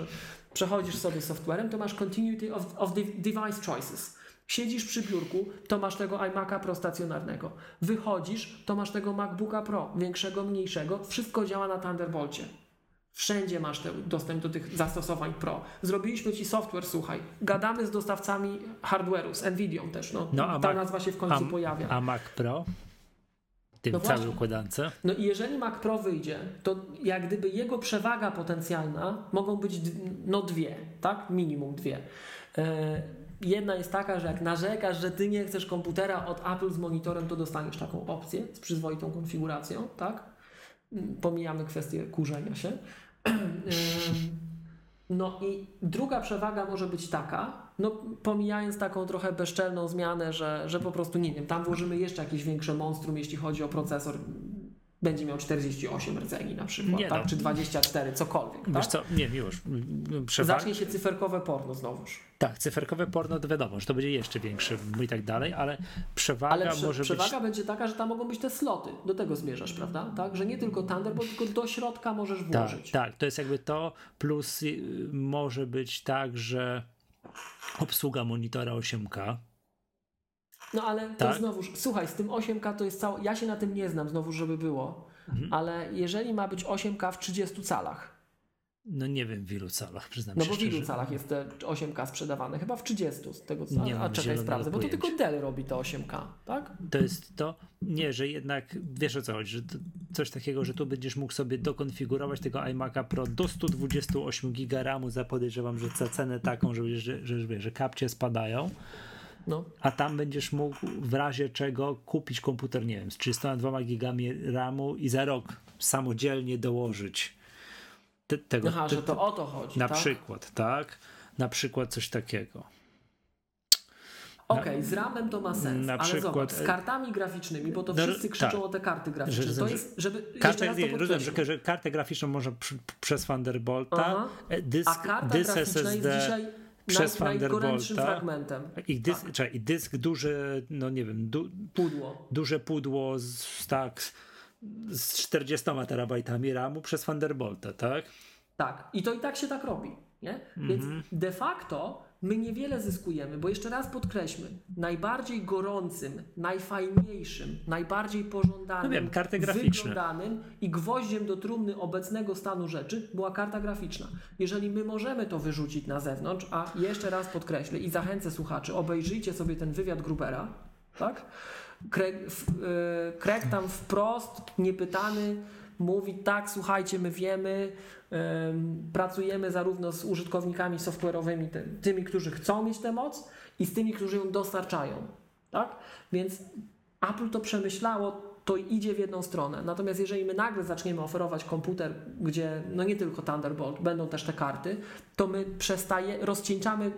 Speaker 2: przechodzisz sobie softwarem, to masz continuity of, of device choices. Siedzisz przy biurku, to masz tego iMac'a Pro stacjonarnego. Wychodzisz, to masz tego MacBooka Pro, większego, mniejszego. Wszystko działa na Thunderbolcie. Wszędzie masz ten dostęp do tych zastosowań Pro. Zrobiliśmy ci software, słuchaj. Gadamy z dostawcami hardware'u, z Nvidią też. No.
Speaker 1: No,
Speaker 2: Ta
Speaker 1: Mac-
Speaker 2: nazwa się w końcu
Speaker 1: a,
Speaker 2: pojawia.
Speaker 1: a Mac Pro? Tym
Speaker 2: No
Speaker 1: całej układance?
Speaker 2: No i jeżeli Mac Pro wyjdzie, to jak gdyby jego przewaga potencjalna mogą być no dwie, tak? Minimum dwie. Jedna jest taka, że jak narzekasz, że ty nie chcesz komputera od Apple z monitorem, to dostaniesz taką opcję z przyzwoitą konfiguracją, tak? Mm, Pomijamy kwestię kurzenia się. [clears throat] No i druga przewaga może być taka, no pomijając taką trochę bezczelną zmianę, że, że po prostu, nie wiem, tam włożymy jeszcze jakieś większe monstrum, jeśli chodzi o procesor, będzie miał 48 rdzeni na przykład,
Speaker 1: Nie
Speaker 2: tak?
Speaker 1: no.
Speaker 2: czy 24, cokolwiek,
Speaker 1: Wiesz
Speaker 2: tak?
Speaker 1: co, nie, miłość. Przewaga,
Speaker 2: Zacznie się cyferkowe porno znowuż.
Speaker 1: Tak, cyferkowe porno to wiadomo, że to będzie jeszcze większe i tak dalej, ale przewaga
Speaker 2: Ale prze,
Speaker 1: może
Speaker 2: przewaga
Speaker 1: być...
Speaker 2: będzie taka, że tam mogą być te sloty. Do tego zmierzasz, prawda? Tak? Że nie tylko Thunderbolt, tylko do środka możesz
Speaker 1: Tak,
Speaker 2: włożyć.
Speaker 1: tak, to jest jakby to, plus y, może być tak, że obsługa monitora 8K,
Speaker 2: No ale to
Speaker 1: Tak.
Speaker 2: znowuż, słuchaj, z tym 8K to jest całe. Ja się na tym nie znam, znowu, żeby było,
Speaker 1: Mhm.
Speaker 2: ale jeżeli ma być 8K w 30 calach,
Speaker 1: no nie wiem w ilu calach, przyznam
Speaker 2: no
Speaker 1: się
Speaker 2: bo w ilu calach jest te 8K sprzedawane? Chyba w 30 z tego co.
Speaker 1: Nie
Speaker 2: a czekaj, sprawdzę, bo to tylko Dell robi to 8K, tak?
Speaker 1: To jest to, nie, że jednak, wiesz o co chodzi, że to coś takiego, że tu będziesz mógł sobie dokonfigurować tego iMac'a Pro do 128 giga RAMu za podejrzewam, że za cenę taką, że, że, że, że kapcie spadają,
Speaker 2: No.
Speaker 1: a tam będziesz mógł w razie czego kupić komputer, nie wiem, z 32 gigami RAMu i za rok samodzielnie dołożyć te, tego.
Speaker 2: Aha,
Speaker 1: te,
Speaker 2: że to o to chodzi.
Speaker 1: na
Speaker 2: tak?
Speaker 1: przykład, tak? Na przykład coś takiego.
Speaker 2: Okej, z ramem to ma sens,
Speaker 1: na
Speaker 2: ale
Speaker 1: przykład,
Speaker 2: zobacz,
Speaker 1: e,
Speaker 2: z kartami graficznymi, bo to
Speaker 1: no,
Speaker 2: wszyscy krzyczą
Speaker 1: tak.
Speaker 2: o te karty graficzne.
Speaker 1: Że-
Speaker 2: to jest, żeby.
Speaker 1: Kartę,
Speaker 2: raz
Speaker 1: nie, rozumiem, że, że kartę graficzną można przy, przez Thunderbolta,
Speaker 2: Aha.
Speaker 1: e, dysk,
Speaker 2: A karta
Speaker 1: dysk
Speaker 2: graficzna jest
Speaker 1: SSD
Speaker 2: dzisiaj
Speaker 1: przez Thunderbolta.
Speaker 2: fragmentem.
Speaker 1: i dysk,
Speaker 2: Tak.
Speaker 1: czekaj, i dysk duży, no nie wiem, du,
Speaker 2: Pudło.
Speaker 1: duże pudło z, tak, z 40 terabajtami RAMu przez Thunderbolta, tak?
Speaker 2: Tak, i to i tak się tak robi. Nie? Więc de facto my niewiele zyskujemy, bo jeszcze raz podkreślmy, najbardziej gorącym, najfajniejszym, najbardziej pożądanym,
Speaker 1: No wiem, karty graficzne.
Speaker 2: wyglądanym i gwoździem do trumny obecnego stanu rzeczy była karta graficzna. Jeżeli my możemy to wyrzucić na zewnątrz, a jeszcze raz podkreślę i zachęcę słuchaczy, obejrzyjcie sobie ten wywiad Grubera, tak? E, Craig tam wprost, niepytany, mówi tak, słuchajcie, my wiemy, em, pracujemy zarówno z użytkownikami software'owymi, ty, tymi, którzy chcą mieć tę moc i z tymi, którzy ją dostarczają. Tak? Więc Apple to przemyślało, to idzie w jedną stronę. Natomiast jeżeli my nagle zaczniemy oferować komputer, gdzie no nie tylko Thunderbolt, będą też te karty, to my przestaje, rozcieńczamy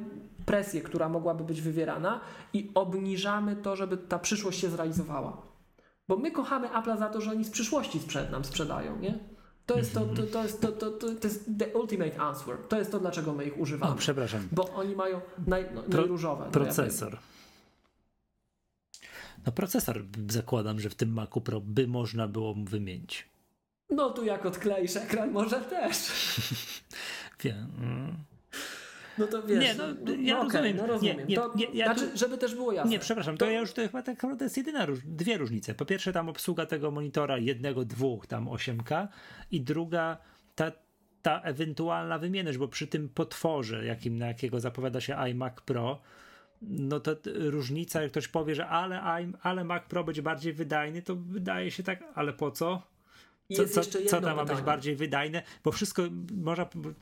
Speaker 2: presję, która mogłaby być wywierana i obniżamy to, żeby ta przyszłość się zrealizowała. Bo my kochamy Apple'a za to, że oni z przyszłości sprzed nam sprzedają, nie? To jest to, to, to, jest to, to, to, to jest the ultimate answer. To jest to, dlaczego my ich
Speaker 1: O,
Speaker 2: używamy.
Speaker 1: przepraszam.
Speaker 2: Bo oni mają naj, no,
Speaker 1: Pro-
Speaker 2: najróżowe. no
Speaker 1: Procesor. No procesor zakładam, że w tym Macu Pro by można było mu wymienić.
Speaker 2: No tu jak odkleisz ekran, może też. [laughs]
Speaker 1: Wiem.
Speaker 2: No to wiesz.
Speaker 1: Nie, no, ja
Speaker 2: okej,
Speaker 1: rozumiem.
Speaker 2: No
Speaker 1: Nie,
Speaker 2: rozumiem.
Speaker 1: nie,
Speaker 2: to,
Speaker 1: nie, ja
Speaker 2: znaczy,
Speaker 1: tu-
Speaker 2: żeby też było jasne.
Speaker 1: Nie, przepraszam, to, ja już to chyba tak naprawdę jest jedyna, dwie różnice. Po pierwsze tam obsługa tego monitora jednego, dwóch, tam 8K i druga ta, ta ewentualna wymienność, bo przy tym potworze, jakim, na jakiego zapowiada się iMac Pro, no to różnica, jak ktoś powie, że ale, ale Mac Pro będzie bardziej wydajny, to wydaje się tak, ale po co? Co,
Speaker 2: jest
Speaker 1: co, co tam ma być bardziej wydajne? Bo wszystko,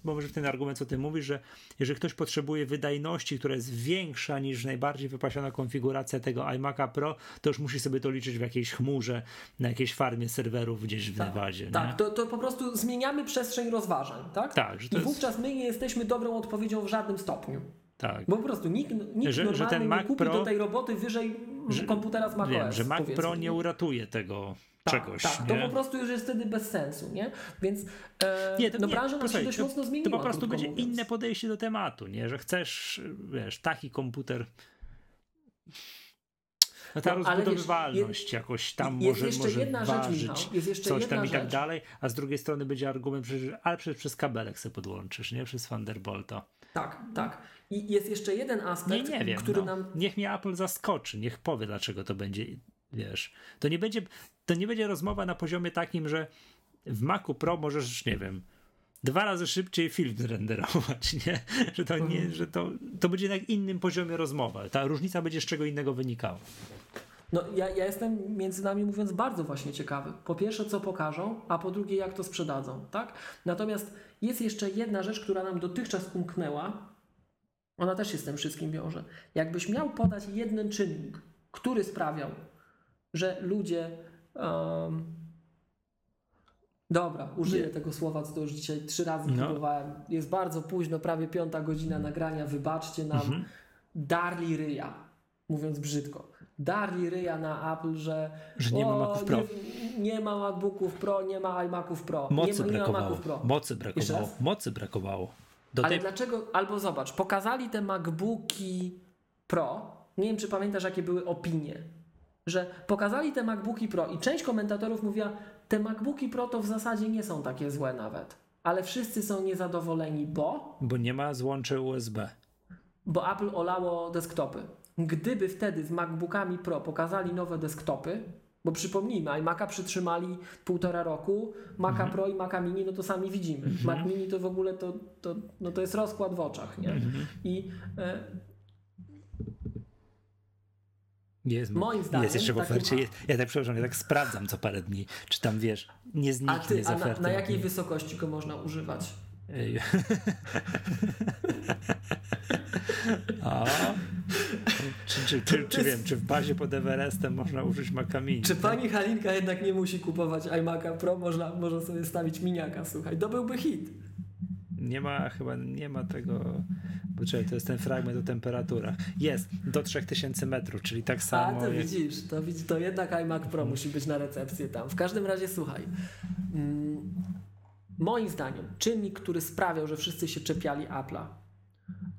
Speaker 1: może w ten argument, co ty mówisz, że jeżeli ktoś potrzebuje wydajności, która jest większa niż najbardziej wypasiona konfiguracja tego iMac'a Pro, to już musi sobie to liczyć w jakiejś chmurze, na jakiejś farmie serwerów gdzieś w Nevadzie. nie?
Speaker 2: Tak, to, to po prostu zmieniamy przestrzeń rozważań, tak?
Speaker 1: Tak, że to
Speaker 2: I
Speaker 1: jest-
Speaker 2: wówczas my nie jesteśmy dobrą odpowiedzią w żadnym stopniu.
Speaker 1: tak.
Speaker 2: Bo po prostu nikt, nikt
Speaker 1: Że- że
Speaker 2: normalny
Speaker 1: ten Mac
Speaker 2: nie kupi
Speaker 1: Pro-
Speaker 2: do tej roboty wyżej komputera z macOS.
Speaker 1: Wiem, że Mac
Speaker 2: powiedzmy,
Speaker 1: Pro nie uratuje tego
Speaker 2: tak,
Speaker 1: czegoś.
Speaker 2: Tak,
Speaker 1: nie?
Speaker 2: to po prostu już jest wtedy bez sensu, nie? Więc e,
Speaker 1: Nie, to,
Speaker 2: no
Speaker 1: nie,
Speaker 2: branża nam się dość
Speaker 1: to,
Speaker 2: mocno zmieniła.
Speaker 1: To po prostu będzie
Speaker 2: mówiąc.
Speaker 1: inne podejście do tematu, nie? Że chcesz, wiesz, taki komputer. No ta
Speaker 2: No, ale wiesz,
Speaker 1: rozbudowywalność jakoś tam
Speaker 2: jest
Speaker 1: może,
Speaker 2: jeszcze
Speaker 1: może
Speaker 2: jedna rzecz,
Speaker 1: ważyć
Speaker 2: Michał, jest jeszcze
Speaker 1: coś
Speaker 2: jedna
Speaker 1: tam i tak
Speaker 2: rzecz.
Speaker 1: dalej, a z drugiej strony będzie argument, przecież, ale przecież przez kabelek sobie podłączysz, nie? Przez Thunderbolta.
Speaker 2: Tak, tak. I jest jeszcze jeden
Speaker 1: Nie,
Speaker 2: aspekt,
Speaker 1: nie wiem,
Speaker 2: który
Speaker 1: no.
Speaker 2: nam
Speaker 1: Niech mnie Apple zaskoczy, niech powie, dlaczego to będzie, wiesz. To nie będzie, to nie będzie rozmowa na poziomie takim, że w Macu Pro możesz, nie wiem, dwa razy szybciej film renderować, [laughs] nie? Że to nie, że to, to będzie na innym poziomie rozmowa. Ta różnica będzie z czego innego wynikała.
Speaker 2: No, ja, ja jestem między nami mówiąc bardzo właśnie ciekawy. Po pierwsze, co pokażą, a po drugie, jak to sprzedadzą, tak? Natomiast jest jeszcze jedna rzecz, która nam dotychczas umknęła. Ona też się z tym wszystkim wiąże. Jakbyś miał podać jeden czynnik, który sprawiał, że ludzie. em, dobra, użyję
Speaker 1: Nie.
Speaker 2: tego słowa, co to już dzisiaj trzy razy
Speaker 1: No.
Speaker 2: próbowałem. Jest bardzo późno, prawie piąta godzina nagrania. Wybaczcie nam.
Speaker 1: Mhm.
Speaker 2: Darli ryja, mówiąc brzydko. Darli ryja na Apple, że,
Speaker 1: Że nie ma
Speaker 2: o,
Speaker 1: Maców Pro.
Speaker 2: Nie, nie ma MacBooków Pro, nie ma iMaców Pro.
Speaker 1: Mocy
Speaker 2: nie, ma- nie ma
Speaker 1: brakowało.
Speaker 2: Maców Pro.
Speaker 1: Mocy brakowało. Mocy brakowało. Do
Speaker 2: Ale
Speaker 1: tej...
Speaker 2: dlaczego, albo zobacz, pokazali te MacBooki Pro, nie wiem czy pamiętasz jakie były opinie, że pokazali te MacBooki Pro i część komentatorów mówiła, te MacBooki Pro to w zasadzie nie są takie złe nawet, ale wszyscy są niezadowoleni, bo
Speaker 1: Bo nie ma złącze USB.
Speaker 2: bo Apple olało desktopy. Gdyby wtedy z MacBookami Pro pokazali nowe desktopy, bo przypomnijmy, iMac'a przytrzymali półtora roku, Maca Pro i Maca Mini, no to sami widzimy. Mac Mini to w ogóle to, to, no to jest rozkład w oczach, nie? I e,
Speaker 1: Jest,
Speaker 2: Moim zdaniem
Speaker 1: jest jeszcze w
Speaker 2: takim-
Speaker 1: ofercie. Jest, ja tak przepraszam, ja tak sprawdzam co parę dni, czy tam wiesz, nie
Speaker 2: a
Speaker 1: zniknie
Speaker 2: ty,
Speaker 1: z
Speaker 2: a na,
Speaker 1: oferty.
Speaker 2: na jakiej wysokości go można używać?
Speaker 1: Ej. [laughs] A? Czy, czy, czy, czy wiem, czy w bazie pod Everestem można użyć Macamini?
Speaker 2: Czy pani Halinka jednak nie musi kupować iMac'a Pro, można, można sobie stawić miniaka, słuchaj, to byłby hit.
Speaker 1: Nie ma, chyba nie ma tego, bo czekaj, to jest ten fragment o temperaturach. Jest, do 3000 metrów, czyli tak
Speaker 2: A,
Speaker 1: samo.
Speaker 2: to
Speaker 1: jak-
Speaker 2: widzisz, to, to jednak iMac Pro musi być na recepcji tam. W każdym razie słuchaj. Mm, moim zdaniem czynnik, który sprawiał, że wszyscy się czepiali Apple'a,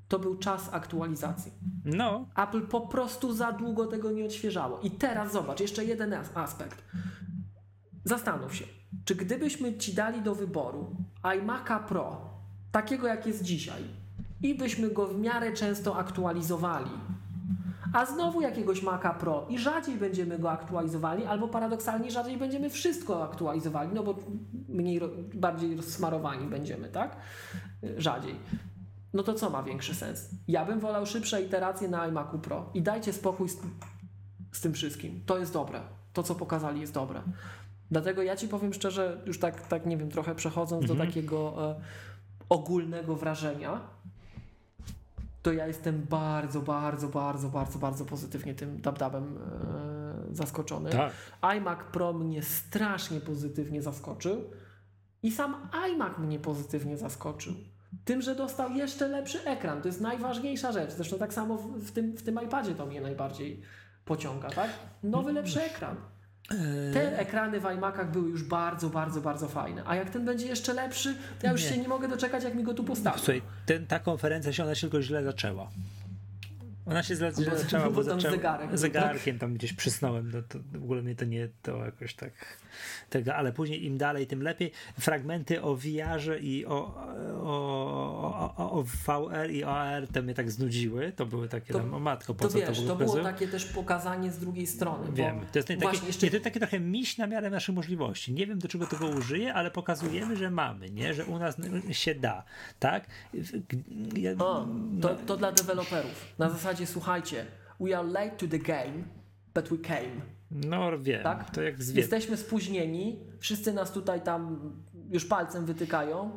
Speaker 2: to był czas aktualizacji.
Speaker 1: No,
Speaker 2: Apple po prostu za długo tego nie odświeżało. I teraz zobacz, jeszcze jeden as- aspekt. Zastanów się, czy gdybyśmy ci dali do wyboru iMac'a Pro takiego jak jest dzisiaj, i byśmy go w miarę często aktualizowali, a znowu jakiegoś Maca Pro i rzadziej będziemy go aktualizowali, albo paradoksalnie rzadziej będziemy wszystko aktualizowali, no bo mniej, bardziej rozsmarowani będziemy, tak? Rzadziej. No to co ma większy sens? Ja bym wolał szybsze iteracje na iMacu Pro i dajcie spokój z, z tym wszystkim. To jest dobre. To, co pokazali, jest dobre. Dlatego ja ci powiem szczerze, już tak, tak nie wiem, trochę przechodząc do takiego e, ogólnego wrażenia, to ja jestem bardzo, bardzo, bardzo, bardzo, bardzo pozytywnie tym dabdabem e, zaskoczony.
Speaker 1: Tak.
Speaker 2: iMac Pro mnie strasznie pozytywnie zaskoczył i sam iMac mnie pozytywnie zaskoczył. Tym, że dostał jeszcze lepszy ekran. To jest najważniejsza rzecz. Zresztą tak samo w, w, tym, w tym iPadzie to mnie najbardziej pociąga, tak? Nowy, lepszy ekran. Te ekrany w iMacach były już bardzo, bardzo, bardzo fajne. A jak ten będzie jeszcze lepszy, to ja już
Speaker 1: Nie.
Speaker 2: się nie mogę doczekać, jak mi go tu postawią.
Speaker 1: Słuchaj, ten, ta konferencja się ona się tylko źle zaczęła. Ona się źle, zaczęła, bo,
Speaker 2: bo
Speaker 1: zaczęła
Speaker 2: zegarek
Speaker 1: zegarkiem tam gdzieś przysnąłem. No to w ogóle mnie to nie to jakoś tak tego, ale później im dalej, tym lepiej. Fragmenty o VR-ze i o, o, o, o, o VR i OR to mnie tak znudziły. To były takie
Speaker 2: To-
Speaker 1: tam, o matko, po
Speaker 2: To
Speaker 1: co
Speaker 2: wiesz,
Speaker 1: to,
Speaker 2: to
Speaker 1: było
Speaker 2: było
Speaker 1: pokazują?
Speaker 2: takie też pokazanie z drugiej strony.
Speaker 1: Wiem. To jest takie,
Speaker 2: właśnie jeszcze
Speaker 1: nie, to jest takie trochę miś na miarę naszych możliwości. Nie wiem, do czego tego użyję, ale pokazujemy, że mamy, nie? że u nas się da. Tak? Ja,
Speaker 2: O, to, to dla deweloperów. Na zasadzie, słuchajcie, we are late to the game, but we came.
Speaker 1: No wiem,
Speaker 2: Tak?
Speaker 1: to jak
Speaker 2: Jesteśmy spóźnieni, wszyscy nas tutaj tam już palcem wytykają,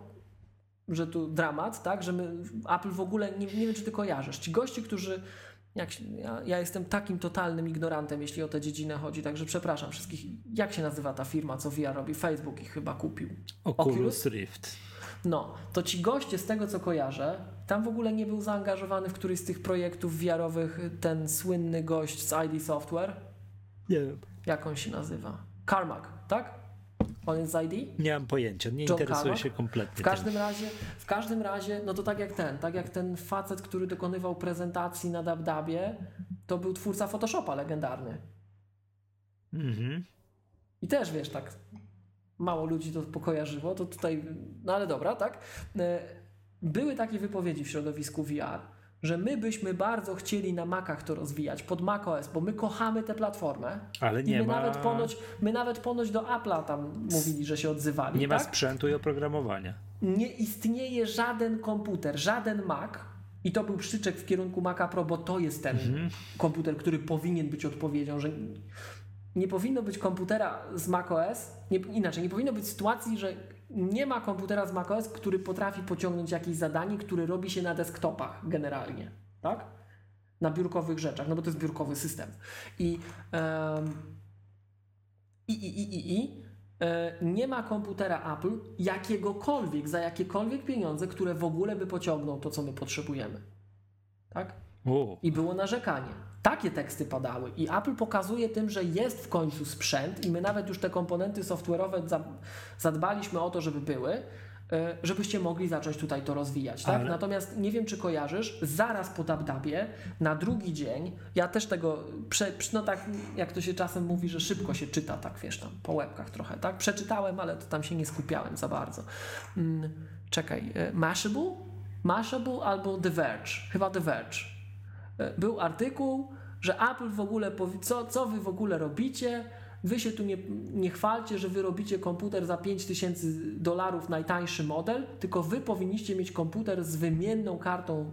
Speaker 2: że tu dramat, tak? Że my, Apple w ogóle, nie, nie wiem czy ty kojarzysz, ci goście, którzy, jak ja, ja jestem takim totalnym ignorantem, jeśli o tę dziedzinę chodzi, także przepraszam wszystkich. Jak się nazywa ta firma, co VR robi? Facebook ich chyba kupił.
Speaker 1: Oculus Rift.
Speaker 2: No, to ci goście z tego co kojarzę, tam w ogóle nie był zaangażowany w któryś z tych projektów VR-owych ten słynny gość z ID Software.
Speaker 1: Nie wiem.
Speaker 2: Jak on się nazywa? Carmack, tak? On jest z ID?
Speaker 1: Nie mam pojęcia, nie
Speaker 2: John
Speaker 1: interesuję
Speaker 2: Carmack?
Speaker 1: się kompletnie.
Speaker 2: W każdym razie, w każdym razie, no to tak jak ten, tak jak ten facet, który dokonywał prezentacji na Dabdabie, to był twórca Photoshopa legendarny.
Speaker 1: tym. Mhm.
Speaker 2: I też wiesz, tak mało ludzi to pokojarzyło, to tutaj, no ale dobra, tak? E, Były takie wypowiedzi w środowisku VR, że my byśmy bardzo chcieli na Macach to rozwijać, pod macOS, bo my kochamy tę platformę.
Speaker 1: Ale nie
Speaker 2: my
Speaker 1: ma,
Speaker 2: nawet ponoć, my nawet ponoć do Apple'a tam mówili, że się odzywali.
Speaker 1: nie ma
Speaker 2: tak?
Speaker 1: sprzętu i oprogramowania.
Speaker 2: nie istnieje żaden komputer, żaden Mac, i to był przyczek w kierunku Maca Pro, bo to jest ten komputer, który powinien być odpowiedzią, że nie powinno być komputera z macOS, nie, inaczej, nie powinno być sytuacji, że nie ma komputera z macOS, który potrafi pociągnąć jakieś zadanie, które robi się na desktopach generalnie, tak? Na biurkowych rzeczach, no bo to jest biurkowy system. I, i, i, i, i, i e, nie ma komputera Apple jakiegokolwiek, za jakiekolwiek pieniądze, które w ogóle by pociągnął to, co my potrzebujemy. Tak? I było narzekanie. Takie teksty padały. I Apple pokazuje tym, że jest w końcu sprzęt i my nawet już te komponenty software'owe za- zadbaliśmy o to, żeby były, e, żebyście mogli zacząć tutaj to rozwijać. Tak?
Speaker 1: Ale-
Speaker 2: Natomiast nie wiem, czy kojarzysz, zaraz po Dabdabie, na drugi dzień, ja też tego, prze, no tak jak to się czasem mówi, że szybko się czyta, tak wiesz, tam po łebkach trochę, tak? Przeczytałem, ale to tam się nie skupiałem za bardzo. Mm, czekaj, e, Mashable? Mashable albo The Verge? Chyba The Verge. E, był artykuł, że Apple w ogóle powie, co, co wy w ogóle robicie? Wy się tu nie, nie chwalcie, że wy robicie komputer za 5000 dolarów najtańszy model, tylko wy powinniście mieć komputer z wymienną kartą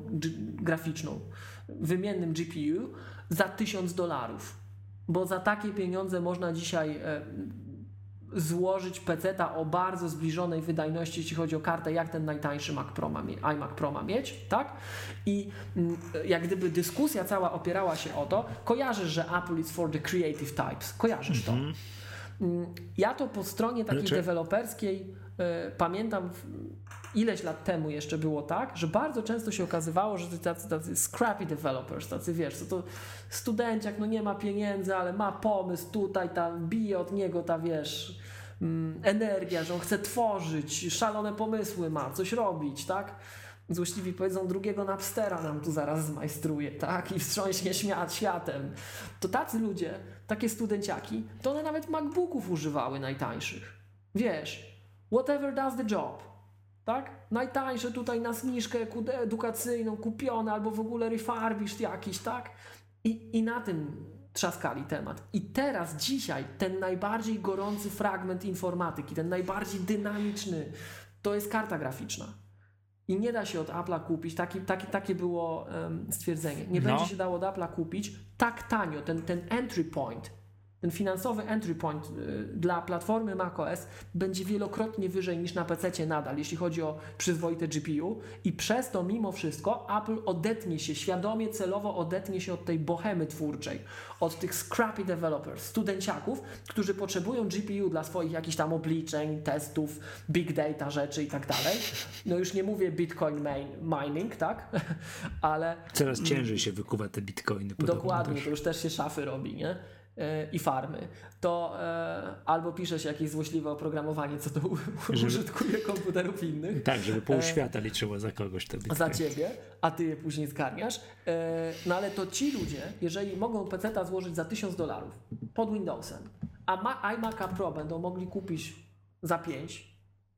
Speaker 2: graficzną, wymiennym GPU za 1000 dolarów. Bo za takie pieniądze można dzisiaj e, złożyć PC-ta o bardzo zbliżonej wydajności, jeśli chodzi o kartę, jak ten najtańszy Mac Pro ma, iMac Pro ma mieć, tak? I mm, jak gdyby dyskusja cała opierała się o to, kojarzysz, że Apple is for the creative types, kojarzysz to. Mm, Ja to po stronie takiej
Speaker 1: Czy-
Speaker 2: deweloperskiej e, pamiętam ileś lat temu jeszcze było tak, że bardzo często się okazywało, że tacy, tacy scrappy developers, tacy wiesz, co to studenciak, no nie ma pieniędzy, ale ma pomysł tutaj, ta bije od niego ta wiesz energia, że on chce tworzyć, szalone pomysły ma, coś robić, tak? Złośliwi powiedzą, drugiego Napstera nam tu zaraz zmajstruje, tak? I wstrząśnie śmiat światem. To tacy ludzie, takie studenciaki, to one nawet MacBooków używały najtańszych. Wiesz, whatever does the job. tak? Najtańsze tutaj na zniżkę edukacyjną kupione albo w ogóle refurbished jakiś, tak? I, I na tym trzaskali temat. I teraz, dzisiaj, ten najbardziej gorący fragment informatyki, ten najbardziej dynamiczny, to jest karta graficzna. I nie da się od Apple'a kupić, taki, taki, takie było um, stwierdzenie. Nie
Speaker 1: No.
Speaker 2: będzie się dało od Apple'a kupić tak tanio, ten, ten entry point, ten finansowy entry point y, dla platformy macOS będzie wielokrotnie wyżej niż na PC nadal, jeśli chodzi o przyzwoite GPU i przez to mimo wszystko Apple odetnie się, świadomie, celowo odetnie się od tej bohemy twórczej, od tych scrappy developers, studenciaków, którzy potrzebują GPU dla swoich jakichś tam obliczeń, testów, big data rzeczy i tak dalej. No już nie mówię bitcoin main, mining, tak? [laughs] Ale
Speaker 1: Coraz ciężej się wykuwa te bitcoiny.
Speaker 2: Dokładnie,
Speaker 1: też.
Speaker 2: to już też się szafy robi, nie? E, I farmy. To e, albo pisze się jakieś złośliwe oprogramowanie, co to
Speaker 1: Żeby-
Speaker 2: użytkuje komputerów innych
Speaker 1: Tak, żeby pół świata liczyło za kogoś te bitcoiny.
Speaker 2: za ciebie, a ty je później zgarniasz. E, no ale to ci ludzie, jeżeli mogą PC-ta złożyć za 1000 dolarów pod Windowsem, a ma, iMac'a Pro będą mogli kupić za 5,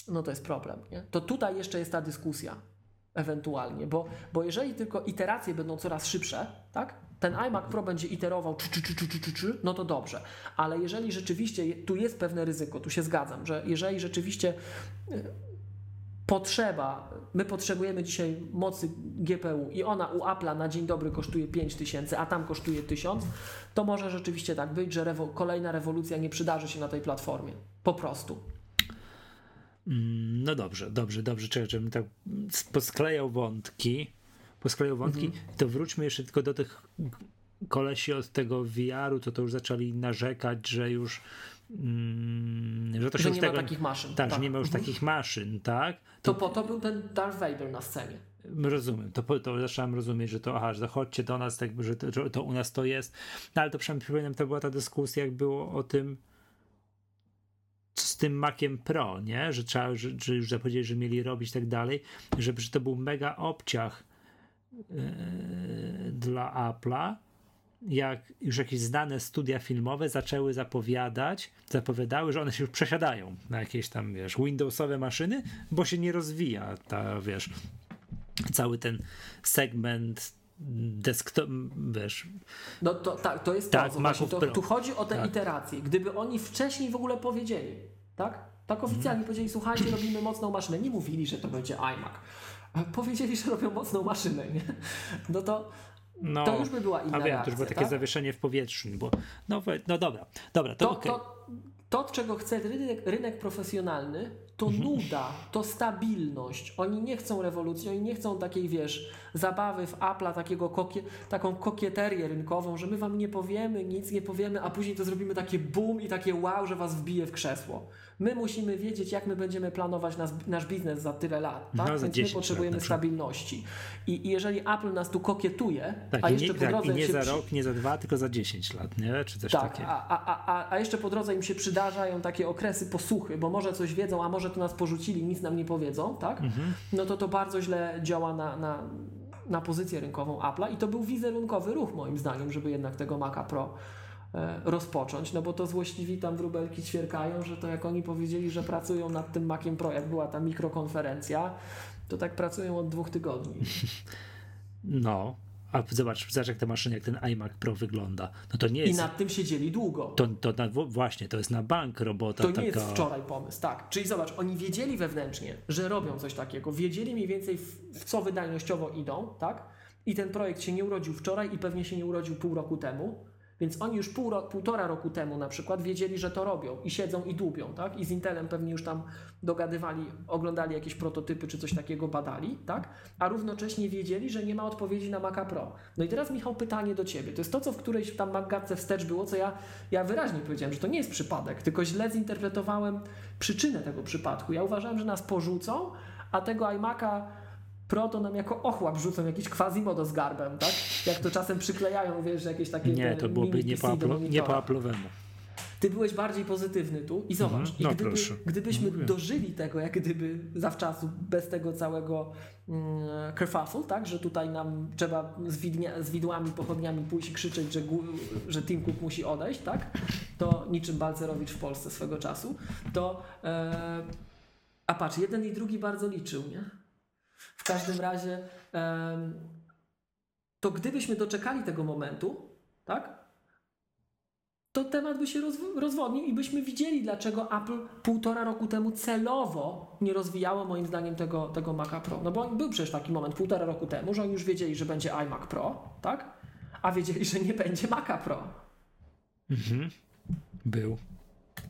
Speaker 2: no to jest problem. Nie? To tutaj jeszcze jest ta dyskusja ewentualnie, bo, bo jeżeli tylko iteracje będą coraz szybsze, tak? Ten iMac Pro będzie iterował, czy, czy, czy, czy, czy, czy, no to dobrze. Ale jeżeli rzeczywiście, tu jest pewne ryzyko, tu się zgadzam, że jeżeli rzeczywiście potrzeba, my potrzebujemy dzisiaj mocy GPU i ona u Apple'a na dzień dobry kosztuje 5000, a tam kosztuje 1000, to może rzeczywiście tak być, że rewo- kolejna rewolucja nie przydarzy się na tej platformie. Po prostu.
Speaker 1: Mm, No dobrze, dobrze, dobrze. Czekaj, żebym tak posklejał wątki. Posklejał wątki.
Speaker 2: Mhm.
Speaker 1: To wróćmy jeszcze tylko do tych kolesi od tego VR-u, to to już zaczęli narzekać, że już mm, że to
Speaker 2: Że
Speaker 1: już
Speaker 2: nie
Speaker 1: tego,
Speaker 2: ma takich maszyn.
Speaker 1: Tak, że nie ma już
Speaker 2: Mhm.
Speaker 1: takich maszyn, tak?
Speaker 2: To po to był ten Darth Vader na scenie.
Speaker 1: Rozumiem, to, to zacząłem rozumieć, że to aha, że chodźcie do nas, tak, że, to, że to u nas to jest. No ale to przynajmniej to była ta dyskusja, jak było o tym z tym Maciem Pro, nie? Że trzeba, że, że już zapowiedzieli, że mieli robić i tak dalej, że, że to był mega obciach dla Apple'a, jak już jakieś znane studia filmowe zaczęły zapowiadać, zapowiadały, że one się już przesiadają na jakieś tam, wiesz, Windowsowe maszyny, bo się nie rozwija ta, wiesz, cały ten segment desktop, wiesz,
Speaker 2: No to tak, to jest
Speaker 1: Tak,
Speaker 2: to. To tu chodzi o te
Speaker 1: Tak.
Speaker 2: iteracje. Gdyby oni wcześniej w ogóle powiedzieli, tak? Tak oficjalnie powiedzieli, słuchajcie, robimy mocną maszynę. Nie mówili, że to będzie iMac. Powiedzieli, że robią mocną maszynę, nie? No to,
Speaker 1: no,
Speaker 2: to już by była inna
Speaker 1: a wiem, to
Speaker 2: reakcja,
Speaker 1: już było takie
Speaker 2: tak?
Speaker 1: zawieszenie w powietrzu, bo no, no dobra, dobra, to,
Speaker 2: To,
Speaker 1: okej.
Speaker 2: to, to, czego chce rynek, rynek profesjonalny, to
Speaker 1: Mhm.
Speaker 2: nuda, to stabilność. Oni nie chcą rewolucji, oni nie chcą takiej, wiesz, zabawy w Apple'a, takiego kokie, taką kokieterię rynkową, że my wam nie powiemy, nic nie powiemy, a później to zrobimy takie boom i takie wow, że was wbije w krzesło. My musimy wiedzieć, jak my będziemy planować nas, nasz biznes za tyle lat,
Speaker 1: No,
Speaker 2: tak?
Speaker 1: za
Speaker 2: Więc
Speaker 1: 10
Speaker 2: my potrzebujemy stabilności. I, I jeżeli Apple nas tu kokietuje,
Speaker 1: tak,
Speaker 2: a jeszcze
Speaker 1: nie,
Speaker 2: po
Speaker 1: tak,
Speaker 2: drodze
Speaker 1: i nie za
Speaker 2: przy-
Speaker 1: rok, nie za dwa, tylko za 10 lat, nie? Czy coś
Speaker 2: tak,
Speaker 1: takiego.
Speaker 2: a, a, a, a jeszcze po drodze im się przydarzają takie okresy posłuchy, bo może coś wiedzą, a może to nas porzucili, nic nam nie powiedzą, tak?
Speaker 1: Mhm.
Speaker 2: No to to bardzo źle działa na, na, na pozycję rynkową Apple'a i to był wizerunkowy ruch moim zdaniem, żeby jednak tego Maca Pro rozpocząć, no bo to złośliwi tam wróbelki ćwierkają, że to jak oni powiedzieli, że pracują nad tym Maciem Pro, jak była ta mikrokonferencja, to tak pracują od dwóch tygodni. [laughs]
Speaker 1: No, a zobacz, zobacz jak ta maszyna, jak ten iMac Pro wygląda. No to nie
Speaker 2: I
Speaker 1: jest,
Speaker 2: nad tym siedzieli długo.
Speaker 1: to, to na, właśnie, to jest na bank robota
Speaker 2: To nie
Speaker 1: taka...
Speaker 2: jest wczoraj pomysł, tak. Czyli zobacz, oni wiedzieli wewnętrznie, że robią coś takiego, wiedzieli mniej więcej w, w co wydajnościowo idą, tak? I ten projekt się nie urodził wczoraj i pewnie się nie urodził pół roku temu. Więc oni już pół ro, półtora roku temu na przykład wiedzieli, że to robią i siedzą i dłubią, tak? I z Intelem pewnie już tam dogadywali, oglądali jakieś prototypy czy coś takiego badali, tak? A równocześnie wiedzieli, że nie ma odpowiedzi na Maca Pro. No i teraz Michał pytanie do Ciebie. To jest to, co w którejś tam magatce wstecz było, co ja, ja wyraźnie powiedziałem, że to nie jest przypadek, tylko źle zinterpretowałem przyczynę tego przypadku. Ja uważałem, że nas porzucą, a tego iMac'a Pro to nam jako ochłap rzucą jakiś quasimodo z garbem, tak? Jak to czasem przyklejają, wiesz, jakieś takie
Speaker 1: Nie, to byłoby nie po,
Speaker 2: do
Speaker 1: Apple, nie po. Apple'owemu.
Speaker 2: Ty byłeś bardziej pozytywny tu i zobacz, i
Speaker 1: No
Speaker 2: gdyby,
Speaker 1: proszę.
Speaker 2: gdybyśmy
Speaker 1: Mówię.
Speaker 2: dożyli tego, jak gdyby zawczasu, bez tego całego mm, kerfuffle, tak, że tutaj nam trzeba z, widnia, z widłami, pochodniami pójść i krzyczeć, że, że Tim Cook musi odejść, tak, to niczym Balcerowicz w Polsce swego czasu, to, e, A patrz, jeden i drugi bardzo liczył, nie? W każdym razie, to gdybyśmy doczekali tego momentu, tak? To temat by się rozw- rozwodnił i byśmy widzieli, dlaczego Apple półtora roku temu celowo nie rozwijało moim zdaniem tego, tego Maca Pro. No bo był przecież taki moment półtora roku temu, że oni już wiedzieli, że będzie iMac Pro, tak? A wiedzieli, że nie będzie Maca Pro.
Speaker 1: Mhm. Był.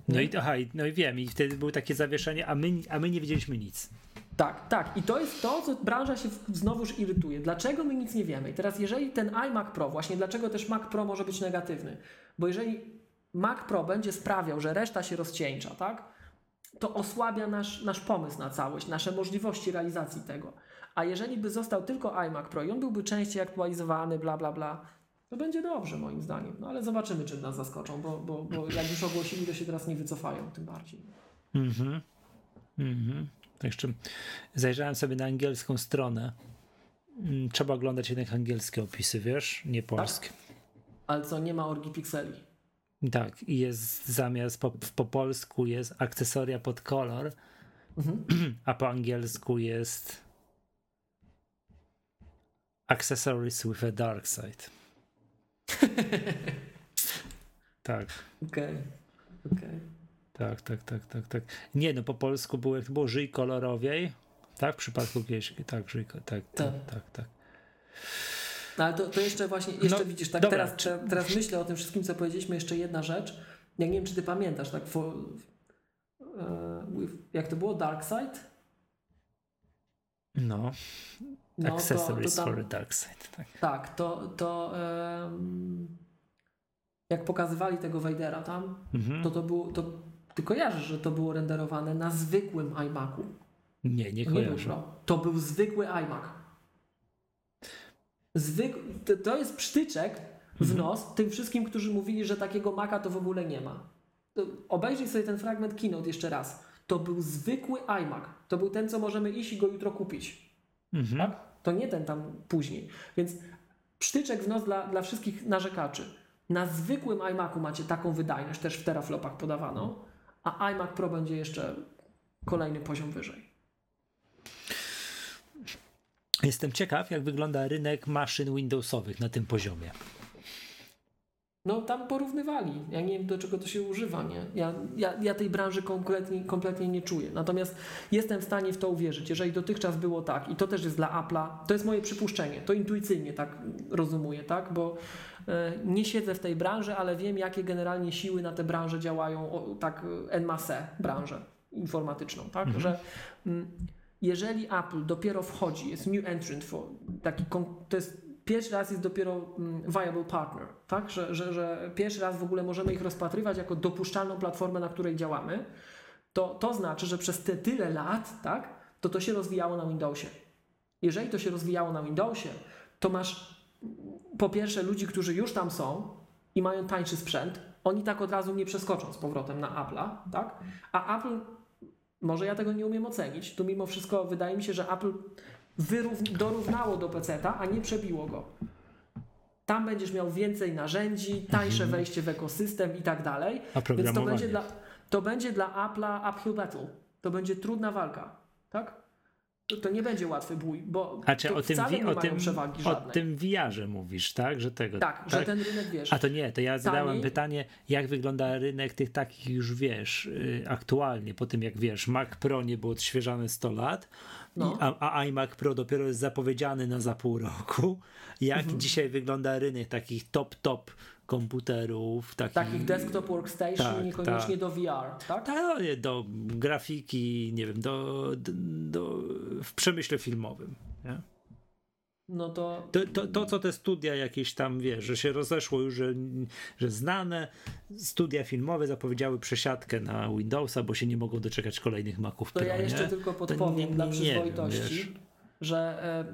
Speaker 1: No i, aha, no i wiem, i wtedy było takie zawieszenie, a my, a my nie wiedzieliśmy nic.
Speaker 2: Tak, tak. I to jest to, co branża się znowuż irytuje. Dlaczego my nic nie wiemy? I teraz, jeżeli ten iMac Pro, właśnie dlaczego też Mac Pro może być negatywny? Bo jeżeli Mac Pro będzie sprawiał, że reszta się rozcieńcza, tak? To osłabia nasz, nasz pomysł na całość, nasze możliwości realizacji tego. A jeżeli by został tylko iMac Pro i on byłby częściej aktualizowany, bla, bla, bla, to będzie dobrze moim zdaniem. No ale zobaczymy, czy nas zaskoczą, bo, bo, bo jak już ogłosili, to się teraz nie wycofają, tym bardziej.
Speaker 1: Mhm. Mhm. To jeszcze zajrzałem sobie na angielską stronę. Mm, Trzeba oglądać jednak angielskie opisy, wiesz, nie polskie.
Speaker 2: Ale co, nie ma orgi pikseli.
Speaker 1: Tak, i jest zamiast po, po polsku jest akcesoria pod kolor,
Speaker 2: Mhm. [clears throat]
Speaker 1: a po angielsku jest accessories with a dark side. [laughs] tak,
Speaker 2: Okej, okej.
Speaker 1: Tak, tak, tak, tak, tak. Nie, no po polsku było, jak to było żyj kolorowiej, tak, w przypadku kieszki, tak, żyj, tak, tak,
Speaker 2: Tak.
Speaker 1: tak, tak.
Speaker 2: No ale to, to jeszcze właśnie, jeszcze
Speaker 1: No,
Speaker 2: widzisz, tak
Speaker 1: dobra.
Speaker 2: teraz, te, teraz myślę o tym wszystkim, co powiedzieliśmy, jeszcze jedna rzecz. Ja nie wiem, czy ty pamiętasz, tak, for, e, jak to było, Dark Side?
Speaker 1: No,
Speaker 2: No,
Speaker 1: accessories
Speaker 2: to, to
Speaker 1: for
Speaker 2: tam,
Speaker 1: a dark side, tak.
Speaker 2: Tak, to, to em, jak pokazywali tego Vadera tam,
Speaker 1: Mhm.
Speaker 2: to to było, to ty kojarzysz, że to było renderowane na zwykłym iMacu.
Speaker 1: Nie, nie
Speaker 2: To nie był
Speaker 1: kojarzę.
Speaker 2: To był zwykły iMac. Zwyk... To, jest psztyczek w
Speaker 1: Mhm.
Speaker 2: nos tym wszystkim, którzy mówili, że takiego Maca to w ogóle nie ma. Obejrzyj sobie ten fragment keynote jeszcze raz. To był zwykły iMac. To był ten, co możemy iść i go jutro kupić.
Speaker 1: Mhm.
Speaker 2: Tak? To nie ten tam później. Więc psztyczek w nos dla, dla wszystkich narzekaczy. Na zwykłym iMacu macie taką wydajność, też w teraflopach podawaną, a iMac Pro będzie jeszcze kolejny poziom wyżej.
Speaker 1: Jestem ciekaw, jak wygląda rynek maszyn Windowsowych na tym poziomie.
Speaker 2: No tam porównywali. Ja nie wiem do czego to się używa, nie? Ja, ja, ja tej branży kompletnie, kompletnie nie czuję. Natomiast jestem w stanie w to uwierzyć. Jeżeli dotychczas było tak i to też jest dla Apple'a, to jest moje przypuszczenie. To intuicyjnie tak rozumuję, tak? Bo nie siedzę w tej branży, ale wiem jakie generalnie siły na tę branżę działają, o, tak e, en masse branżę informatyczną, tak? Że mm, jeżeli Apple dopiero wchodzi, jest new entrant, for, taki, to jest pierwszy raz jest dopiero mm, viable partner, tak? Że, że, że pierwszy raz w ogóle możemy ich rozpatrywać jako dopuszczalną platformę, na której działamy, to, to znaczy, że przez te tyle lat, tak? To to się rozwijało na Windowsie. Jeżeli to się rozwijało na Windowsie, to masz po pierwsze ludzi, którzy już tam są i mają tańszy sprzęt, oni tak od razu nie przeskoczą z powrotem na Apple'a, tak? A Apple może ja tego nie umiem ocenić. Tu mimo wszystko wydaje mi się, że Apple wyrów- dorównało do PC-ta, a nie przebiło go. Tam będziesz miał więcej narzędzi, tańsze wejście w ekosystem i tak dalej.
Speaker 1: A
Speaker 2: Więc to będzie dla, to będzie dla Apple'a uphill battle. To będzie trudna walka. Tak? To, nie będzie łatwy bój, bo
Speaker 1: A czy
Speaker 2: to
Speaker 1: o tym, wi-
Speaker 2: nie
Speaker 1: o tym,
Speaker 2: przewagi
Speaker 1: o
Speaker 2: żadnej.
Speaker 1: tym VR-ze mówisz, tak? Że tego.
Speaker 2: tak, że ten rynek wiesz.
Speaker 1: A to nie, to ja zadałem pytanie, jak wygląda rynek tych takich już wiesz, y, aktualnie, po tym jak wiesz, Mac Pro nie był odświeżany 100 lat,
Speaker 2: No.
Speaker 1: a, a iMac Pro dopiero jest zapowiedziany na za pół roku. Jak
Speaker 2: Mhm.
Speaker 1: dzisiaj wygląda rynek takich top, top komputerów, takich,
Speaker 2: Takich desktop workstation,
Speaker 1: Tak,
Speaker 2: niekoniecznie
Speaker 1: tak.
Speaker 2: do VR, tak?
Speaker 1: Tak, nie, do grafiki, nie wiem, do, do, do w przemyśle filmowym. Nie?
Speaker 2: No to
Speaker 1: To, to, to, co te studia jakieś tam, wiesz, że się rozeszło już, że, że znane studia filmowe zapowiedziały przesiadkę na Windowsa, bo się nie mogą doczekać kolejnych Maców
Speaker 2: To
Speaker 1: Pro,
Speaker 2: ja jeszcze
Speaker 1: nie?
Speaker 2: tylko podpowiem
Speaker 1: nie-
Speaker 2: dla przyzwoitości,
Speaker 1: wiem,
Speaker 2: że e,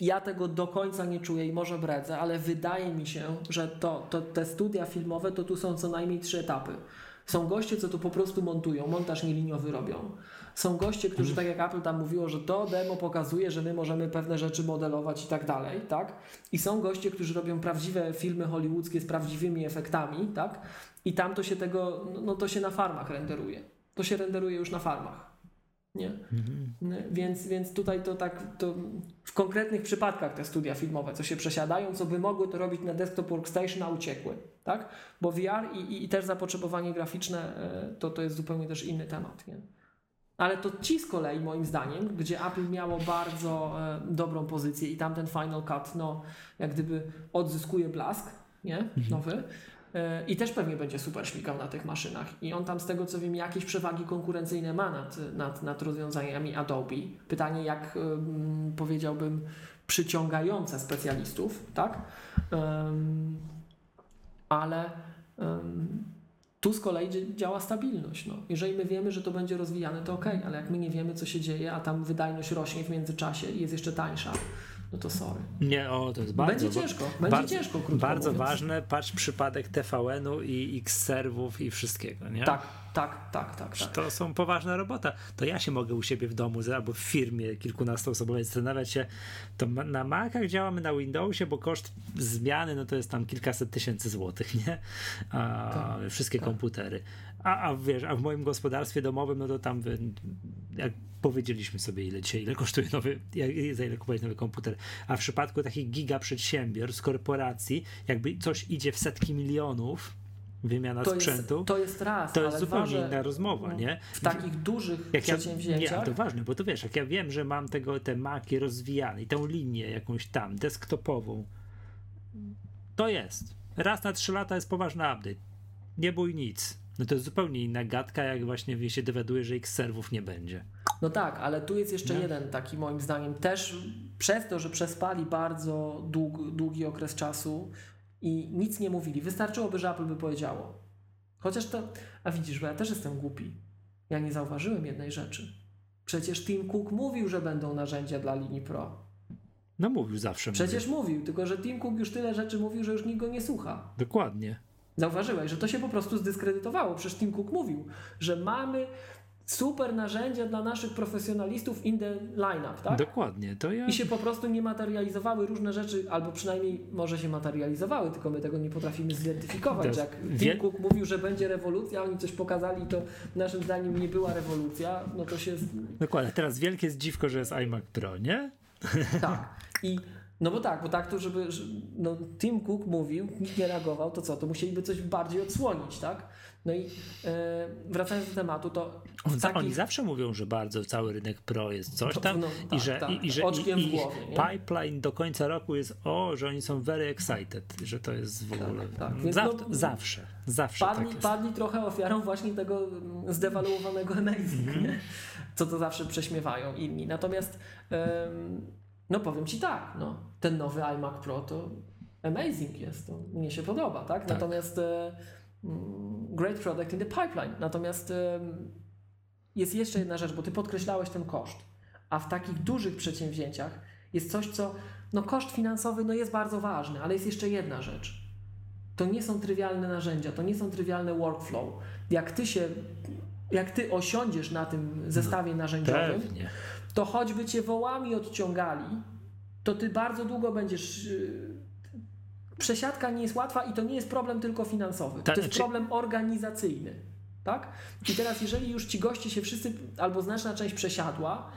Speaker 2: ja tego do końca nie czuję i może bredzę, ale wydaje mi się, że to, to, te studia filmowe to tu są co najmniej trzy etapy. Są goście, co tu po prostu montują, montaż nieliniowy robią. Są goście, którzy,
Speaker 1: Mhm.
Speaker 2: tak jak Apple tam mówiło, że to demo pokazuje, że my możemy pewne rzeczy modelować i tak dalej, tak? I są goście, którzy robią prawdziwe filmy hollywoodzkie z prawdziwymi efektami, tak? I tam to się tego, no, no to się na farmach renderuje. To się renderuje już na farmach. Nie?
Speaker 1: Mhm.
Speaker 2: Więc, więc tutaj to tak to w konkretnych przypadkach te studia filmowe, co się przesiadają, co by mogły to robić na desktop workstation, a uciekły. Tak? Bo VR i, i, też zapotrzebowanie graficzne e, to, to jest zupełnie też inny temat. Nie? Ale to ci z kolei, moim zdaniem, gdzie Apple miało bardzo e, dobrą pozycję i tam ten Final Cut, no, jak gdyby odzyskuje blask, nie? Nowy. E, I też pewnie będzie super śmigał na tych maszynach. I on tam, z tego co wiem, jakieś przewagi konkurencyjne ma nad, nad, nad rozwiązaniami Adobe. Pytanie, jak ym, powiedziałbym, przyciągające specjalistów, tak? Ale tu z kolei dzia- działa stabilność. No. Jeżeli my wiemy, że to będzie rozwijane, to ok, ale jak my nie wiemy, co się dzieje, a tam wydajność rośnie w międzyczasie i jest jeszcze tańsza, no to sorry.
Speaker 1: Nie, o, to jest bardzo...
Speaker 2: będzie ciężko, będzie
Speaker 1: bardzo,
Speaker 2: ciężko, krótko
Speaker 1: Bardzo
Speaker 2: mówiąc.
Speaker 1: ważne, patrz przypadek TVN-u i X-serwów i wszystkiego, nie?
Speaker 2: Tak, tak, tak, tak, tak.
Speaker 1: To są poważna robota. To ja się mogę u siebie w domu albo w firmie kilkunastoosobowej zastanawiać się, to na Macach działamy na Windowsie, bo koszt zmiany no to jest tam kilkaset tysięcy złotych, nie? A,
Speaker 2: Tak,
Speaker 1: wszystkie
Speaker 2: tak.
Speaker 1: komputery. A, a wiesz, a w moim gospodarstwie domowym, no to tam jak powiedzieliśmy sobie ile dzisiaj, ile kosztuje nowy, za ile kupować nowy komputer. A w przypadku takich giga przedsiębiorstw, korporacji, jakby coś idzie w setki milionów, wymiana
Speaker 2: To jest,
Speaker 1: sprzętu,
Speaker 2: to jest raz,
Speaker 1: to jest zupełnie
Speaker 2: dwa,
Speaker 1: inna rozmowa,
Speaker 2: no,
Speaker 1: nie?
Speaker 2: W takich dużych
Speaker 1: Jak ja, nie,
Speaker 2: przedsięwzięciach.
Speaker 1: to ważne, bo to wiesz, jak ja wiem, że mam tego, te maki rozwijane i tą linię jakąś tam, desktopową, to jest. Raz na trzy lata jest poważny update. Nie bój nic. No to jest zupełnie inna gadka, jak właśnie się dowiaduje, że X-serwów nie będzie.
Speaker 2: No tak, ale tu jest jeszcze
Speaker 1: Nie?
Speaker 2: jeden taki moim zdaniem też przez to, że przespali bardzo dług, długi okres czasu i nic nie mówili. Wystarczyłoby, że Apple by powiedziało. Chociaż to, a widzisz, bo ja też jestem głupi. Ja nie zauważyłem jednej rzeczy. Przecież Tim Cook mówił, że będą narzędzia dla linii Pro.
Speaker 1: No mówił zawsze.
Speaker 2: Przecież
Speaker 1: mówił.
Speaker 2: mówił, tylko że Tim Cook już tyle rzeczy mówił, że już nikt go nie słucha.
Speaker 1: Dokładnie.
Speaker 2: Zauważyłeś, że to się po prostu zdyskredytowało. Przecież Tim Cook mówił, że mamy super narzędzia dla naszych profesjonalistów in the lineup, tak?
Speaker 1: Dokładnie. To ja...
Speaker 2: I się po prostu nie materializowały różne rzeczy, albo przynajmniej może się materializowały, tylko my tego nie potrafimy zidentyfikować.
Speaker 1: To
Speaker 2: jak
Speaker 1: wie-
Speaker 2: Tim Cook mówił, że będzie rewolucja, oni coś pokazali, to naszym zdaniem nie była rewolucja, no to się...
Speaker 1: Dokładnie. Teraz wielkie zdziwko, że jest iMac Pro, nie?
Speaker 2: Tak. I no bo tak, bo tak to, żeby. że- No, Tim Cook mówił, nikt nie reagował, to co? To musieliby coś bardziej odsłonić, tak? No i e, wracając do tematu, to.
Speaker 1: On,
Speaker 2: takich-
Speaker 1: Oni zawsze mówią, że bardzo cały rynek pro jest coś tam
Speaker 2: No,
Speaker 1: i
Speaker 2: tak,
Speaker 1: że,
Speaker 2: tak,
Speaker 1: i, i, że
Speaker 2: oczkiem
Speaker 1: i,
Speaker 2: głowie,
Speaker 1: pipeline do końca roku jest o, że oni są very excited, że to jest w ogóle
Speaker 2: tak, więc
Speaker 1: Zaw,
Speaker 2: no-
Speaker 1: zawsze, zawsze
Speaker 2: padli,
Speaker 1: tak
Speaker 2: padli trochę ofiarą właśnie tego mm, zdewaluowanego [laughs] Amazing,
Speaker 1: Mhm.
Speaker 2: nie? co to zawsze prześmiewają inni. Natomiast no powiem Ci tak, no, ten nowy iMac Pro to amazing jest, to mnie się podoba, tak?
Speaker 1: Tak.
Speaker 2: Natomiast e, mm, great product in the pipeline. Natomiast jest jeszcze jedna rzecz, bo Ty podkreślałeś ten koszt, a w takich dużych przedsięwzięciach jest coś, co, no koszt finansowy no jest bardzo ważny, ale jest jeszcze jedna rzecz. To nie są trywialne narzędzia, to nie są trywialne workflow. Jak ty się, jak ty osiądziesz na tym zestawie narzędziowym,
Speaker 1: Pewnie.
Speaker 2: to choćby cię wołami odciągali, to ty bardzo długo będziesz. Przesiadka nie jest łatwa i to nie jest problem tylko finansowy. To jest problem organizacyjny. Tak? I teraz, jeżeli już ci goście się wszyscy, albo znaczna część przesiadła,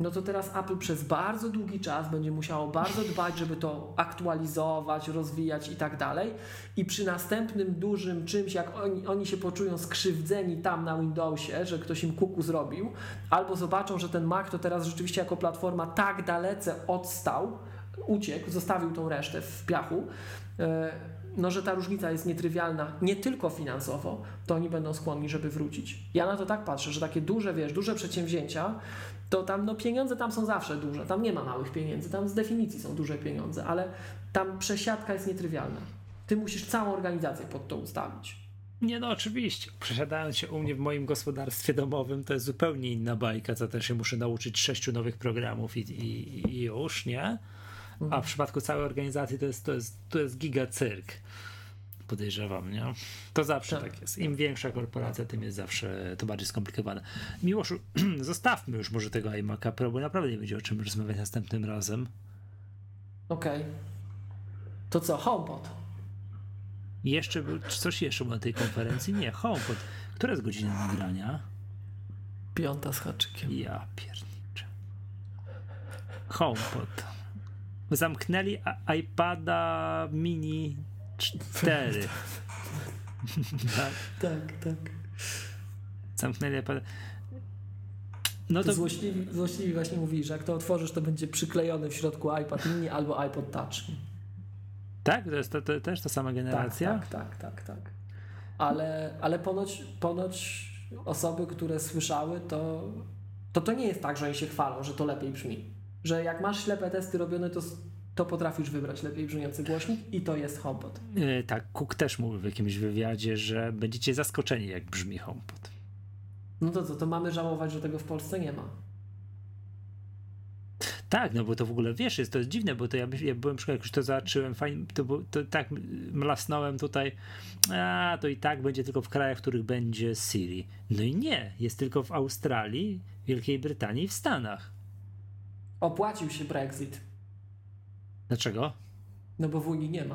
Speaker 2: no to teraz Apple przez bardzo długi czas będzie musiało bardzo dbać, żeby to aktualizować, rozwijać i tak dalej. I przy następnym dużym czymś, jak oni, oni się poczują skrzywdzeni tam na Windowsie, że ktoś im kuku zrobił, albo zobaczą, że ten Mac to teraz rzeczywiście jako platforma tak dalece odstał, uciekł, zostawił tą resztę w piachu, e, no, że ta różnica jest nietrywialna, nie tylko finansowo, to oni będą skłonni, żeby wrócić. Ja na to tak patrzę, że takie duże, wiesz, duże przedsięwzięcia, to tam, no pieniądze tam są zawsze duże, tam nie ma małych pieniędzy, tam z definicji są duże pieniądze, ale tam przesiadka jest nietrywialna. Ty musisz całą organizację pod to ustawić.
Speaker 1: Nie no, oczywiście. Przesiadając się u mnie w moim gospodarstwie domowym, to jest zupełnie inna bajka, co też się muszę nauczyć sześciu nowych programów i, i, i już, nie? A w przypadku całej organizacji to jest, to jest, to jest gigacyrk. Podejrzewam, nie? To zawsze
Speaker 2: Tak.
Speaker 1: tak. jest. Im większa korporacja, tym jest zawsze to bardziej skomplikowane. Miłoszu, [clears throat] zostawmy już może tego iMac'a Pro, bo naprawdę nie będzie o czym rozmawiać następnym razem.
Speaker 2: Okej. To co, HomePod?
Speaker 1: Jeszcze, coś jeszcze było na tej konferencji? Nie, HomePod. Która jest godzina nagrania?
Speaker 2: Piąta z haczykiem.
Speaker 1: Ja pierniczę. HomePod. Zamknęli iPada mini 4. [laughs] tak,
Speaker 2: Tak, tak.
Speaker 1: zamknęli iPada. No
Speaker 2: To
Speaker 1: to
Speaker 2: złośliwi, złośliwi właśnie mówili, że jak to otworzysz, to będzie przyklejony w środku iPad mini albo iPod Touch.
Speaker 1: tak? To jest to, to też ta sama generacja?
Speaker 2: Tak, tak, tak, tak, tak. Ale, ale ponoć, ponoć osoby, które słyszały, to, to to nie jest tak, że oni się chwalą, że to lepiej brzmi. Że jak masz ślepe testy robione, to, to potrafisz wybrać lepiej brzmiący głośnik i to jest HomePod.
Speaker 1: E, tak, Cook też mówił w jakimś wywiadzie, że będziecie zaskoczeni, jak brzmi HomePod.
Speaker 2: No to co, to mamy żałować, że tego w Polsce nie ma.
Speaker 1: Tak, no bo to w ogóle wiesz, jest to jest dziwne, bo to ja, ja byłem przykład, jak już to zobaczyłem, fajnie, to, to tak mlasnąłem tutaj, a to i tak będzie tylko w krajach, w których będzie Siri. No i nie, jest tylko w Australii, Wielkiej Brytanii i w Stanach.
Speaker 2: Opłacił się Brexit,
Speaker 1: Dlaczego?
Speaker 2: no bo w Unii nie ma.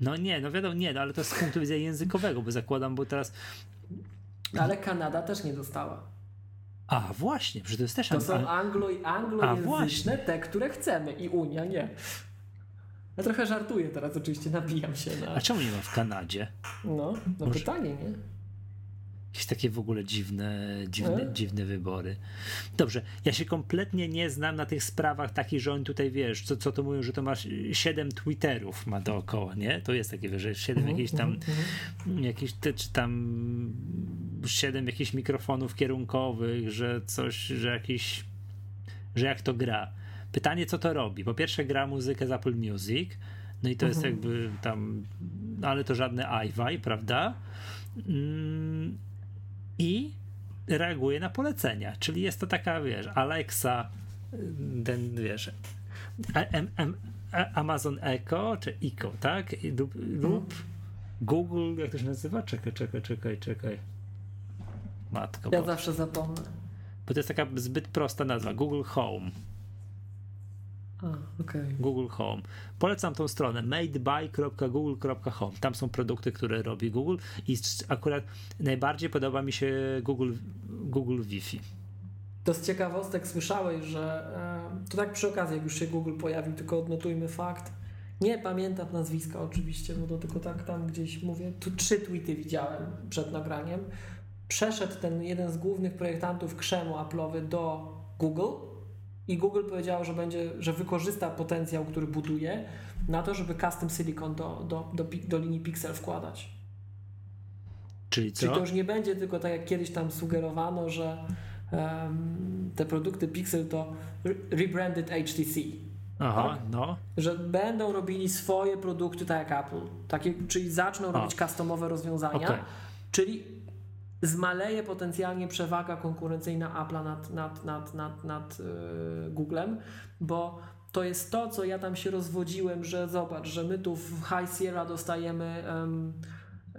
Speaker 1: No nie, no wiadomo, nie, no ale to z punktu widzenia językowego, bo zakładam, bo teraz,
Speaker 2: Ale Kanada też nie dostała.
Speaker 1: a właśnie, przecież to jest też
Speaker 2: To są
Speaker 1: an-
Speaker 2: anglo,
Speaker 1: A,
Speaker 2: anglojęzyczne, te, które chcemy i Unia nie. Ja trochę żartuję teraz oczywiście, nabijam się na...
Speaker 1: A czemu nie ma w Kanadzie?
Speaker 2: No, no
Speaker 1: Może-
Speaker 2: pytanie, nie?
Speaker 1: Jakieś takie w ogóle dziwne, dziwne,
Speaker 2: E?
Speaker 1: dziwne wybory. Dobrze, ja się kompletnie nie znam na tych sprawach takich, że oni tutaj, wiesz, co, co to mówią, że to masz 7 Twitterów ma dookoła, nie? To jest takie, że 7
Speaker 2: Mhm,
Speaker 1: jakichś tam, te, czy tam 7 jakichś mikrofonów kierunkowych, że coś, że jakiś, że jak to gra. Pytanie, co to robi? Po pierwsze gra muzykę z Apple Music, no i to jest
Speaker 2: Mhm.
Speaker 1: jakby tam, no ale to żadne iWi, prawda? Mm, i reaguje na polecenia. Czyli jest to taka, wiesz, Alexa, ten, wiesz, Amazon Echo, czy Echo, tak? Lub, lub Google, jak to się nazywa? Czekaj, czekaj, czekaj, czekaj. Matko,
Speaker 2: Ja
Speaker 1: bo,
Speaker 2: zawsze zapomnę.
Speaker 1: bo to jest taka zbyt prosta nazwa. Google Home.
Speaker 2: A, okej.
Speaker 1: Google Home. Polecam tą stronę madeby.google.home. Tam są produkty, które robi Google i akurat najbardziej podoba mi się Google, Google Wi-Fi.
Speaker 2: To z ciekawostek słyszałeś, że e, to tak przy okazji, jak już się Google pojawił, tylko odnotujmy fakt. Nie pamiętam nazwiska oczywiście, bo to tylko tak tam gdzieś mówię. Tu trzy tweety widziałem przed nagraniem. Przeszedł ten jeden z głównych projektantów krzemu Apple'owy do Google i Google powiedział, że będzie, że wykorzysta potencjał, który buduje na to, żeby custom silicon do, do, do, do linii Pixel wkładać.
Speaker 1: Czyli
Speaker 2: Czyli
Speaker 1: co?
Speaker 2: to już nie będzie tylko tak jak kiedyś tam sugerowano, że em, te produkty Pixel to re- rebranded HTC.
Speaker 1: Aha,
Speaker 2: tak?
Speaker 1: no.
Speaker 2: Że będą robili swoje produkty tak jak Apple. Takie, czyli zaczną
Speaker 1: A.
Speaker 2: robić customowe rozwiązania.
Speaker 1: Okej.
Speaker 2: Czyli zmaleje potencjalnie przewaga konkurencyjna Apple'a nad, nad, nad, nad, nad yy, Googlem, bo to jest to, co ja tam się rozwodziłem, że zobacz, że my tu w High Sierra dostajemy em,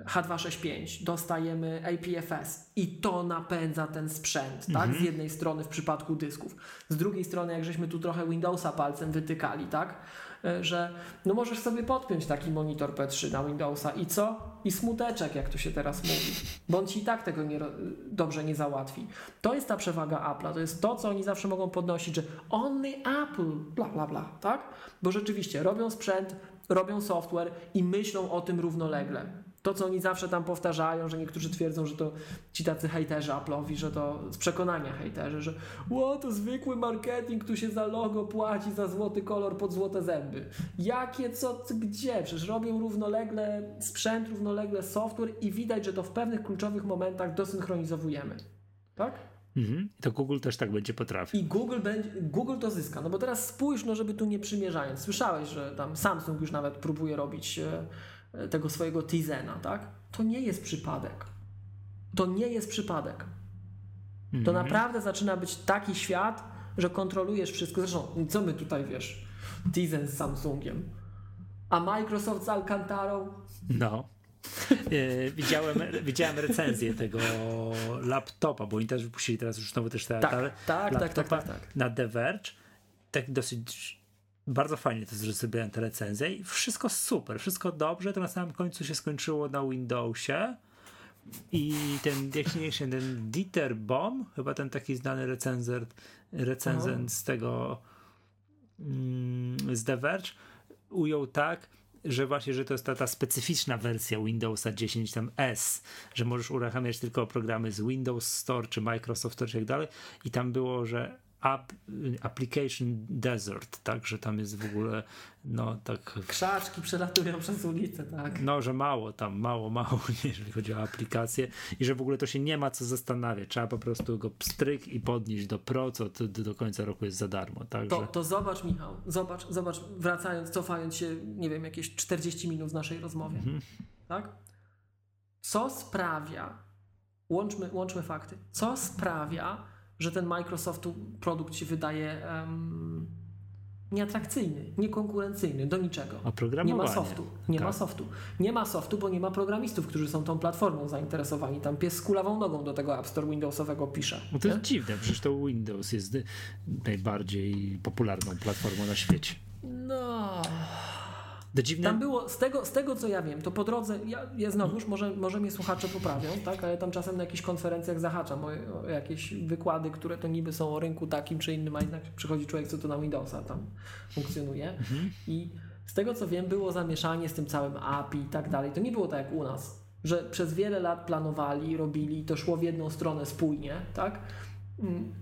Speaker 2: H265, dostajemy APFS i to napędza ten sprzęt, tak? Z jednej strony w przypadku dysków, z drugiej strony jak żeśmy tu trochę Windowsa palcem wytykali, tak? E, Że no możesz sobie podpiąć taki monitor P3 na Windowsa i co? I smuteczek, jak to się teraz mówi, bo ci i tak tego nie, dobrze nie załatwi. To jest ta przewaga Apple'a, to jest to, co oni zawsze mogą podnosić, że only Apple, bla bla bla, tak? Bo rzeczywiście robią sprzęt, robią software i myślą o tym równolegle. To, co oni zawsze tam powtarzają, że niektórzy twierdzą, że to ci tacy hejterzy Apple'owi, że to z przekonania hejterzy, że ło, to zwykły marketing, tu się za logo płaci, za złoty kolor pod złote zęby. Jakie, co, gdzie? Przecież robią równolegle sprzęt, równolegle software i widać, że to w pewnych kluczowych momentach dosynchronizowujemy. Tak?
Speaker 1: Mhm. To Google też tak będzie potrafił.
Speaker 2: I Google, będzie, Google to zyska. No bo teraz spójrz, no żeby tu nie przymierzając. Słyszałeś, że tam Samsung już nawet próbuje robić e, tego swojego Tizena, tak? To nie jest przypadek. To nie jest przypadek. To
Speaker 1: Mhm.
Speaker 2: naprawdę zaczyna być taki świat, że kontrolujesz wszystko. Zresztą, co my tutaj wiesz? Tizen z Samsungiem. A Microsoft z Alcantarą?
Speaker 1: No. E, widziałem, widziałem recenzję tego laptopa, bo oni też wypuścili teraz już znowu też te,
Speaker 2: Tak, tak, tak, tak,
Speaker 1: laptopa
Speaker 2: tak, tak.
Speaker 1: na The Verge. Tak dosyć bardzo fajnie to zrobiłem te recenzje i wszystko super, wszystko dobrze, to na samym końcu się skończyło na Windowsie. I ten, jak się nie się, ten Dieter Bohm, chyba ten taki znany recenzent, recenzent z tego mm, z The Verge, ujął tak, że właśnie, że to jest ta, ta specyficzna wersja Windowsa 10 tam S, że możesz uruchamiać tylko programy z Windows Store czy Microsoft Store i tak dalej. I tam było, że app, application desert, tak, że tam jest w ogóle no tak
Speaker 2: Krzaczki przelatują przez ulicę, tak.
Speaker 1: no, że mało tam, mało, mało, [laughs] jeżeli chodzi o aplikację i że w ogóle to się nie ma co zastanawiać. Trzeba po prostu go pstryk i podnieść do pro, co do, do końca roku jest za darmo. Także
Speaker 2: To, to zobacz, Michał, zobacz, zobacz, wracając, cofając się, nie wiem, jakieś 40 minut w naszej rozmowie, tak? Co sprawia, łączmy, łączmy fakty, co sprawia, że ten Microsoftu produkt się wydaje em, nieatrakcyjny, niekonkurencyjny, do niczego. Nie ma softu, nie ma
Speaker 1: Tak.
Speaker 2: softu. Nie ma softu, bo nie ma programistów, którzy są tą platformą zainteresowani. Tam pies z kulawą nogą do tego App Store Windowsowego pisze.
Speaker 1: No to
Speaker 2: nie?
Speaker 1: jest dziwne, przecież to Windows jest najbardziej popularną platformą na świecie.
Speaker 2: No...
Speaker 1: To dziwne,
Speaker 2: Tam było, z tego, z tego co ja wiem, to po drodze, ja, ja znowuż, może, może mnie słuchacze poprawią, tak, ale tam czasem na jakichś konferencjach zahaczam o, o jakieś wykłady, które to niby są o rynku takim czy innym, a jednak przychodzi człowiek, co to na Windowsa tam funkcjonuje i z tego co wiem, było zamieszanie z tym całym API i tak dalej. To nie było tak jak u nas, że przez wiele lat planowali, robili, to szło w jedną stronę spójnie, tak?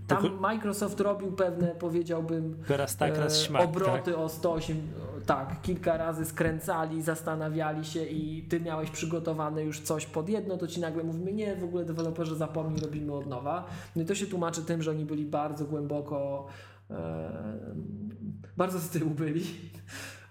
Speaker 2: Tam Microsoft robił pewne, powiedziałbym,
Speaker 1: tak, raz
Speaker 2: e,
Speaker 1: śmak.
Speaker 2: obroty
Speaker 1: tak?
Speaker 2: o 108, tak, kilka razy skręcali, zastanawiali się i ty miałeś przygotowane już coś pod jedno, to ci nagle mówimy, nie, w ogóle deweloperzy zapomnij, robimy od nowa. No i to się tłumaczy tym, że oni byli bardzo głęboko, e, bardzo z tyłu byli,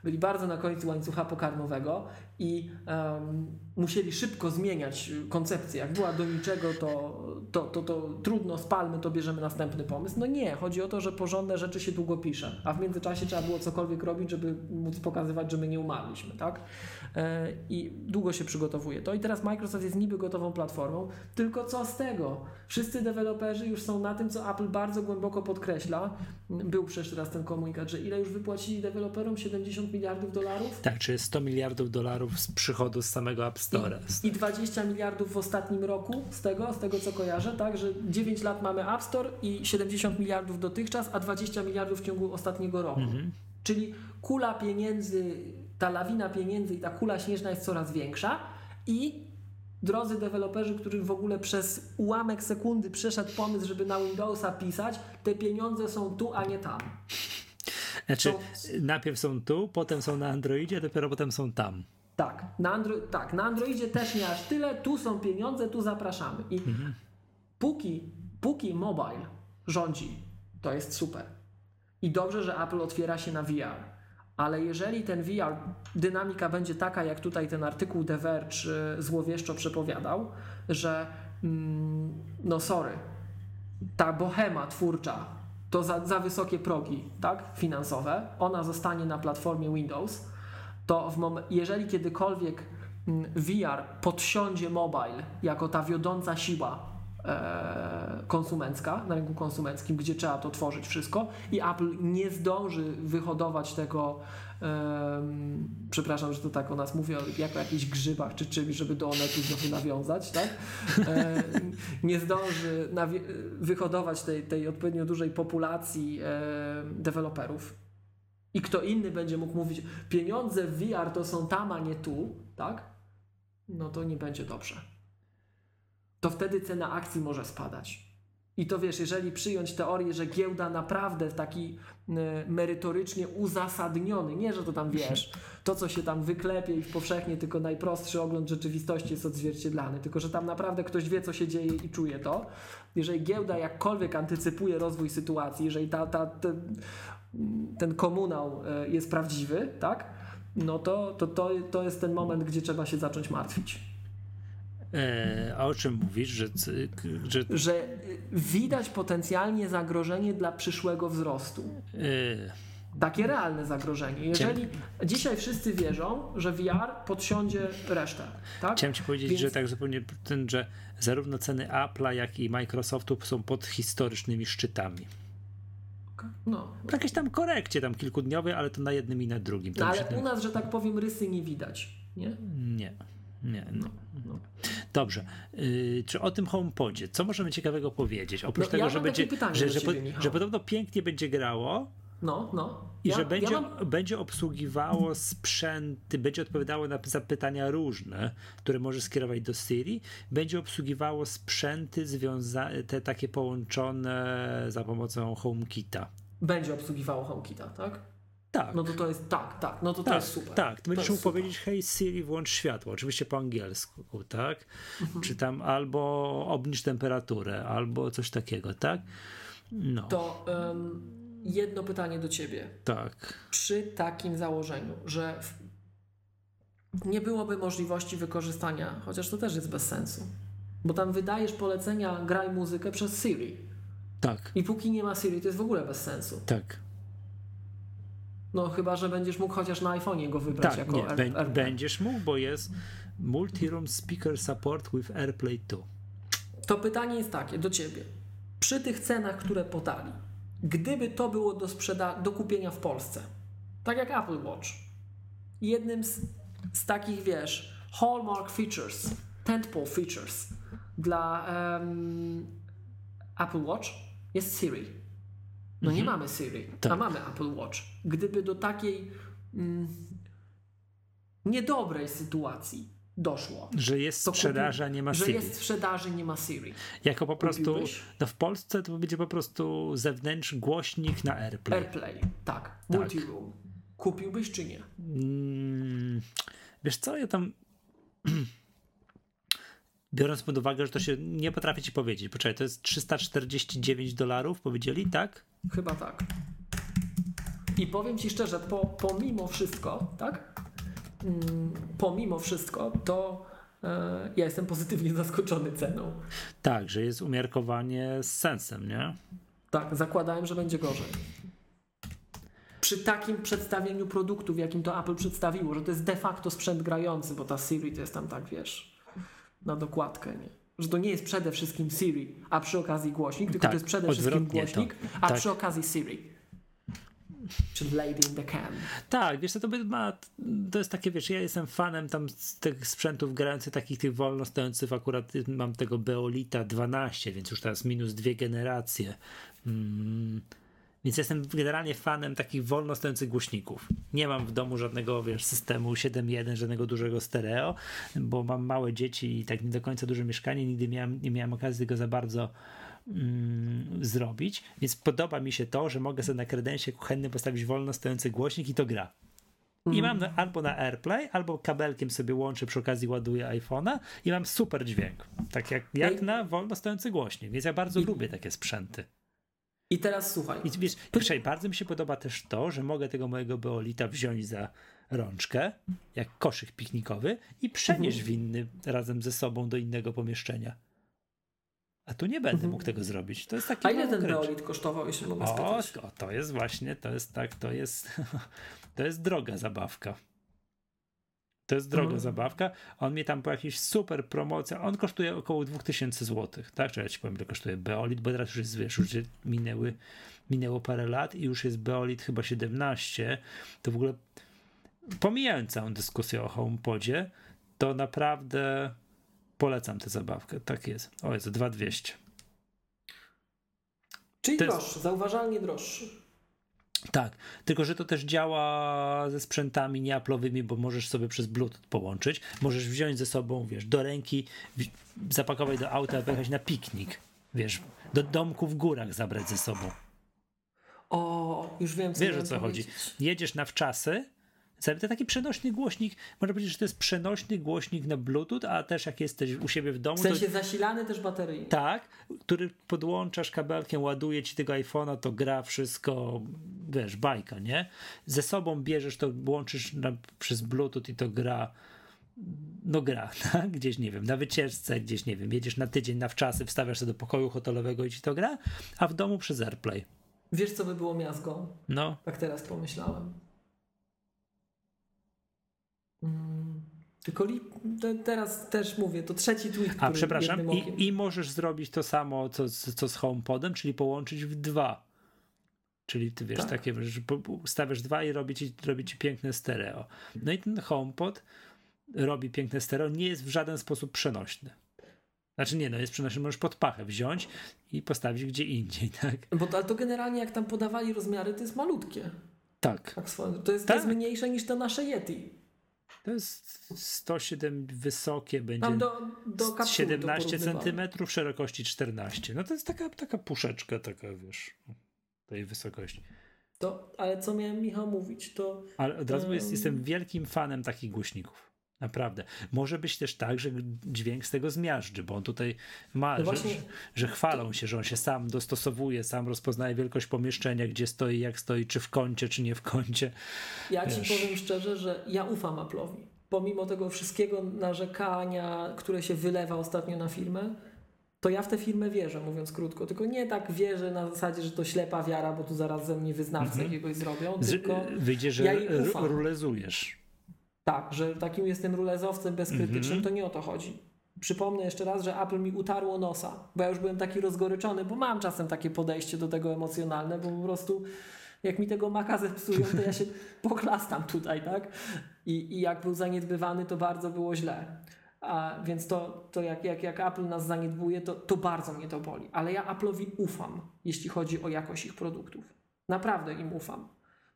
Speaker 2: byli bardzo na końcu łańcucha pokarmowego i em, musieli szybko zmieniać koncepcję. Jak była do niczego, to, to, to, to trudno, spalmy, to bierzemy następny pomysł. No nie, chodzi o to, że porządne rzeczy się długo pisze, a w międzyczasie trzeba było cokolwiek robić, żeby móc pokazywać, że my nie umarliśmy, tak? E, I długo się przygotowuje to. I teraz Microsoft jest niby gotową platformą, tylko co z tego? Wszyscy deweloperzy już są na tym, co Apple bardzo głęboko podkreśla. Był przecież teraz ten komunikat, że ile już wypłacili deweloperom? 70 miliardów dolarów?
Speaker 1: Tak, czy jest 100 miliardów dolarów z przychodu z samego App Store.
Speaker 2: I 20 miliardów w ostatnim roku z tego, z tego co kojarzę, tak, że 9 lat mamy App Store i 70 miliardów dotychczas, a 20 miliardów w ciągu ostatniego roku. Czyli kula pieniędzy, ta lawina pieniędzy i ta kula śnieżna jest coraz większa i drodzy deweloperzy, których w ogóle przez ułamek sekundy przeszedł pomysł, żeby na Windowsa pisać, te pieniądze są tu, a nie tam.
Speaker 1: Znaczy,
Speaker 2: To-
Speaker 1: najpierw są tu, potem są na Androidzie, dopiero potem są tam.
Speaker 2: Tak, na, Andro- tak, na Androidzie też nie aż tyle, tu są pieniądze, tu zapraszamy. I póki, póki mobile rządzi, to jest super. I dobrze, że Apple otwiera się na VR. Ale jeżeli ten VR, dynamika będzie taka, jak tutaj ten artykuł The Verge y, złowieszczo przepowiadał, że mm, no sorry, ta bohema twórcza to za, za wysokie progi tak, finansowe, ona zostanie na platformie Windows, to w mom- jeżeli kiedykolwiek mm, VR podsiądzie mobile jako ta wiodąca siła konsumencka na rynku konsumenckim, gdzie trzeba to tworzyć wszystko i Apple nie zdąży wyhodować tego em, przepraszam, że to tak o nas mówię, jak o jakichś grzybach czy czymś, żeby do Onetu znowu nawiązać, tak? E, nie zdąży wyhodować tej, tej odpowiednio dużej populacji e, deweloperów i kto inny będzie mógł mówić, pieniądze w VR to są tam, a nie tu, tak? No to nie będzie dobrze. To wtedy cena akcji może spadać. I to wiesz, jeżeli przyjąć teorię, że giełda naprawdę w taki e, merytorycznie uzasadniony, nie, że to tam wiesz, [laughs] to co się tam wyklepie i powszechnie tylko najprostszy ogląd rzeczywistości jest odzwierciedlany, tylko że tam naprawdę ktoś wie, co się dzieje i czuje to. Jeżeli giełda jakkolwiek antycypuje rozwój sytuacji, jeżeli ta, ta, ten, ten komunał e, jest prawdziwy, tak? No to, to, to, to jest ten moment, gdzie trzeba się zacząć martwić.
Speaker 1: E, a o czym mówisz, że, że
Speaker 2: Że widać potencjalnie zagrożenie dla przyszłego wzrostu.
Speaker 1: e,
Speaker 2: Takie realne zagrożenie. Jeżeli dzisiaj wszyscy wierzą, że VR podsiądzie resztę, tak?
Speaker 1: Chciałem ci powiedzieć,
Speaker 2: Więc-
Speaker 1: że tak zupełnie ten, że zarówno ceny Apple'a, jak i Microsoftu są pod historycznymi szczytami.
Speaker 2: No.
Speaker 1: W jakiejś tam korekcie, tam kilkudniowej, ale to na jednym i na drugim.
Speaker 2: no ale u nas, że tak powiem, rysy nie widać. Nie?
Speaker 1: Nie. Nie, no. Dobrze. Yy, czy o tym HomePodzie, co możemy ciekawego powiedzieć? Oprócz
Speaker 2: No,
Speaker 1: tego,
Speaker 2: ja
Speaker 1: że będzie, że, że,
Speaker 2: ciebie,
Speaker 1: po, że podobno pięknie będzie grało
Speaker 2: No, no.
Speaker 1: i
Speaker 2: Ja-
Speaker 1: że
Speaker 2: ja
Speaker 1: będzie,
Speaker 2: mam-
Speaker 1: będzie obsługiwało sprzęty, będzie odpowiadało na zapytania różne, które możesz skierować do Siri, będzie obsługiwało sprzęty związane, te takie połączone za pomocą HomeKita.
Speaker 2: Będzie obsługiwało HomeKita, tak?
Speaker 1: Tak.
Speaker 2: No to to jest, tak, tak, no to to
Speaker 1: tak,
Speaker 2: jest super.
Speaker 1: tak, ty będziesz
Speaker 2: To
Speaker 1: mógł
Speaker 2: super.
Speaker 1: powiedzieć, hej Siri, włącz światło, oczywiście po angielsku, tak?
Speaker 2: Mhm.
Speaker 1: Czy tam albo obniż temperaturę, albo coś takiego, tak? No,
Speaker 2: To em, jedno pytanie do ciebie.
Speaker 1: tak.
Speaker 2: Przy takim założeniu, że nie byłoby możliwości wykorzystania, chociaż to też jest bez sensu, bo tam wydajesz polecenia, graj muzykę przez Siri.
Speaker 1: Tak,
Speaker 2: I póki nie ma Siri, to jest w ogóle bez sensu.
Speaker 1: tak.
Speaker 2: No chyba, że będziesz mógł chociaż na iPhone'ie go wybrać
Speaker 1: Tak,
Speaker 2: jako
Speaker 1: nie,
Speaker 2: Air- AirPlay.
Speaker 1: będziesz mógł, bo jest Multi-Room Speaker Support with AirPlay 2.
Speaker 2: To pytanie jest takie do ciebie. Przy tych cenach, które podali, gdyby to było do, sprzeda- do kupienia w Polsce, tak jak Apple Watch, jednym z, z takich, wiesz, hallmark features, tentpole features dla em, Apple Watch jest Siri. No nie mamy Siri, a
Speaker 1: Tak.
Speaker 2: mamy Apple Watch. Gdyby do takiej mm, niedobrej sytuacji doszło,
Speaker 1: Że jest
Speaker 2: to
Speaker 1: sprzedaż, a nie ma
Speaker 2: że
Speaker 1: Siri.
Speaker 2: jest w sprzedaży, nie ma Siri.
Speaker 1: Jako po prostu,
Speaker 2: Kupiłbyś?
Speaker 1: no w Polsce to będzie po prostu zewnętrzny głośnik na AirPlay.
Speaker 2: AirPlay, tak. Multiroom. Kupiłbyś czy nie?
Speaker 1: Mm, wiesz co, ja tam [clears throat] biorąc pod uwagę, że to się nie potrafię ci powiedzieć. Poczekaj, to jest 349 dolarów, powiedzieli, tak?
Speaker 2: Chyba tak. I powiem ci szczerze, po, pomimo wszystko, tak? Mm, pomimo wszystko, to e, ja jestem pozytywnie zaskoczony ceną.
Speaker 1: Tak, że jest umiarkowanie z sensem, nie?
Speaker 2: Tak, zakładałem, że będzie gorzej. Przy takim przedstawieniu produktu, w jakim to Apple przedstawiło, że to jest de facto sprzęt grający, bo ta Siri to jest tam tak, wiesz, na dokładkę, nie? Że to nie jest przede wszystkim Siri, a przy okazji głośnik, tylko
Speaker 1: Tak,
Speaker 2: to jest przede wszystkim
Speaker 1: to.
Speaker 2: głośnik, a
Speaker 1: Tak.
Speaker 2: przy okazji Siri. Czyli Lady in the Can.
Speaker 1: Tak, wiesz to by ma, to jest takie, wiesz, ja jestem fanem tam z tych sprzętów grających, takich tych wolno stojących, akurat mam tego Beolita 12, więc już teraz minus dwie generacje. Mm. Więc jestem generalnie fanem takich wolno stojących głośników. Nie mam w domu żadnego, wiesz, systemu 7.1, żadnego dużego stereo, bo mam małe dzieci i tak nie do końca duże mieszkanie, nigdy miałem, nie miałem okazji tego za bardzo mm, zrobić, więc podoba mi się to, że mogę sobie na kredensie kuchennym postawić wolno stojący głośnik i to gra. I mam na, albo na AirPlay, albo kabelkiem sobie łączę, przy okazji ładuję iPhone'a i mam super dźwięk. Tak jak, jak na wolno stojący głośnik, więc ja bardzo lubię takie sprzęty.
Speaker 2: I teraz słuchaj.
Speaker 1: I wiesz, słuchaj, bardzo mi się podoba też to, że mogę tego mojego Beolita wziąć za rączkę, jak koszyk piknikowy i przenieść winny razem ze sobą do innego pomieszczenia. A tu nie będę mógł tego zrobić. To jest taki
Speaker 2: A ile ten
Speaker 1: kręcz.
Speaker 2: Beolit kosztował, jeśli mogę
Speaker 1: O,
Speaker 2: spytać?
Speaker 1: o, to jest właśnie, to jest tak, to jest, [laughs] to jest droga zabawka. To jest droga
Speaker 2: Mhm.
Speaker 1: zabawka. On mnie tam po jakiejś super promocji, on kosztuje około 2000 zł, tak? Czy ja ci powiem, ile kosztuje Beolit, bo teraz już jest, wiesz, już minęły, minęło parę lat i już jest Beolit chyba 17. To w ogóle, pomijając całą dyskusję o HomePodzie, to naprawdę polecam tę zabawkę. Tak jest. O, jest 2200.
Speaker 2: Czyli droższy, zauważalnie droższy.
Speaker 1: Tak, tylko że to też działa ze sprzętami nieaplowymi, bo możesz sobie przez Bluetooth połączyć. Możesz wziąć ze sobą, wiesz, do ręki, zapakować do auta, pojechać na piknik. Wiesz, do domku w górach zabrać ze sobą.
Speaker 2: O, już wiem, co
Speaker 1: Wiesz o co chodzi.
Speaker 2: powiedzieć.
Speaker 1: Jedziesz na wczasy, to taki przenośny głośnik, można powiedzieć, że to jest przenośny głośnik na Bluetooth, a też jak jesteś u siebie w domu,
Speaker 2: W
Speaker 1: to
Speaker 2: sensie zasilany też bateryjnie.
Speaker 1: tak, który podłączasz kabelkiem, ładuje ci tego iPhone'a, to gra wszystko, wiesz, bajka, nie? Ze sobą bierzesz to, łączysz na, przez Bluetooth i to gra, no gra, [laughs] tak? Gdzieś, nie wiem, na wycieczce, gdzieś, nie wiem, jedziesz na tydzień na wczasy, wstawiasz sobie do pokoju hotelowego i ci to gra, a w domu przez AirPlay.
Speaker 2: Wiesz, co by było miazgą?
Speaker 1: No,
Speaker 2: Tak teraz pomyślałem. Mm, tylko teraz też mówię, to trzeci tweet, który
Speaker 1: a przepraszam, i, i możesz zrobić to samo, co, z- co z HomePodem, czyli połączyć w dwa. Czyli ty wiesz,
Speaker 2: Tak.
Speaker 1: takie, że stawiasz dwa i robi ci, robi ci piękne stereo. No i ten HomePod robi piękne stereo, nie jest w żaden sposób przenośny. Znaczy nie, no jest przenośny, możesz pod pachę wziąć i postawić gdzie indziej, [laughs] tak?
Speaker 2: Bo to, ale to generalnie jak tam podawali rozmiary, to jest malutkie.
Speaker 1: Tak.
Speaker 2: Tak to, jest,
Speaker 1: Tak.
Speaker 2: to jest mniejsze niż te nasze Yeti.
Speaker 1: To jest 107 wysokie, będzie
Speaker 2: Tam do, do kapsuły to
Speaker 1: 17
Speaker 2: porównywałem.
Speaker 1: centymetrów, szerokości 14. No to jest taka, taka puszeczka, taka wiesz, tej wysokości.
Speaker 2: To, ale co miałem Michał mówić, to
Speaker 1: Ale od razu jest,
Speaker 2: Ym.
Speaker 1: jestem wielkim fanem takich głośników. Naprawdę. Może być też tak, że dźwięk z tego zmiażdży, bo on tutaj ma,
Speaker 2: No
Speaker 1: że,
Speaker 2: właśnie-
Speaker 1: że, że chwalą się, że on się sam dostosowuje, sam rozpoznaje wielkość pomieszczenia, gdzie stoi, jak stoi, czy w kącie, czy nie w kącie.
Speaker 2: ja ci
Speaker 1: Wiesz.
Speaker 2: powiem szczerze, że ja ufam Apple'owi. Pomimo tego wszystkiego narzekania, które się wylewa ostatnio na firmę, to ja w tę firmę wierzę, mówiąc krótko. Tylko nie tak wierzę na zasadzie, że to ślepa wiara, bo tu zaraz ze mnie wyznawcę
Speaker 1: Mhm.
Speaker 2: jakiegoś zrobią, tylko
Speaker 1: wyjdzie, że
Speaker 2: ja jej ufam.
Speaker 1: rulezujesz.
Speaker 2: Tak, że takim jestem rulezowcem bezkrytycznym,
Speaker 1: Mhm.
Speaker 2: to nie o to chodzi. Przypomnę jeszcze raz, że Apple mi utarło nosa, bo ja już byłem taki rozgoryczony, bo mam czasem takie podejście do tego emocjonalne, bo po prostu jak mi tego maka zepsują, to ja się [laughs] poklastam tutaj, tak? I, i jak był zaniedbywany, to bardzo było źle. A, więc to, to jak, jak, jak Apple nas zaniedbuje, to, to bardzo mnie to boli. Ale ja Apple'owi ufam, jeśli chodzi o jakość ich produktów. Naprawdę im ufam.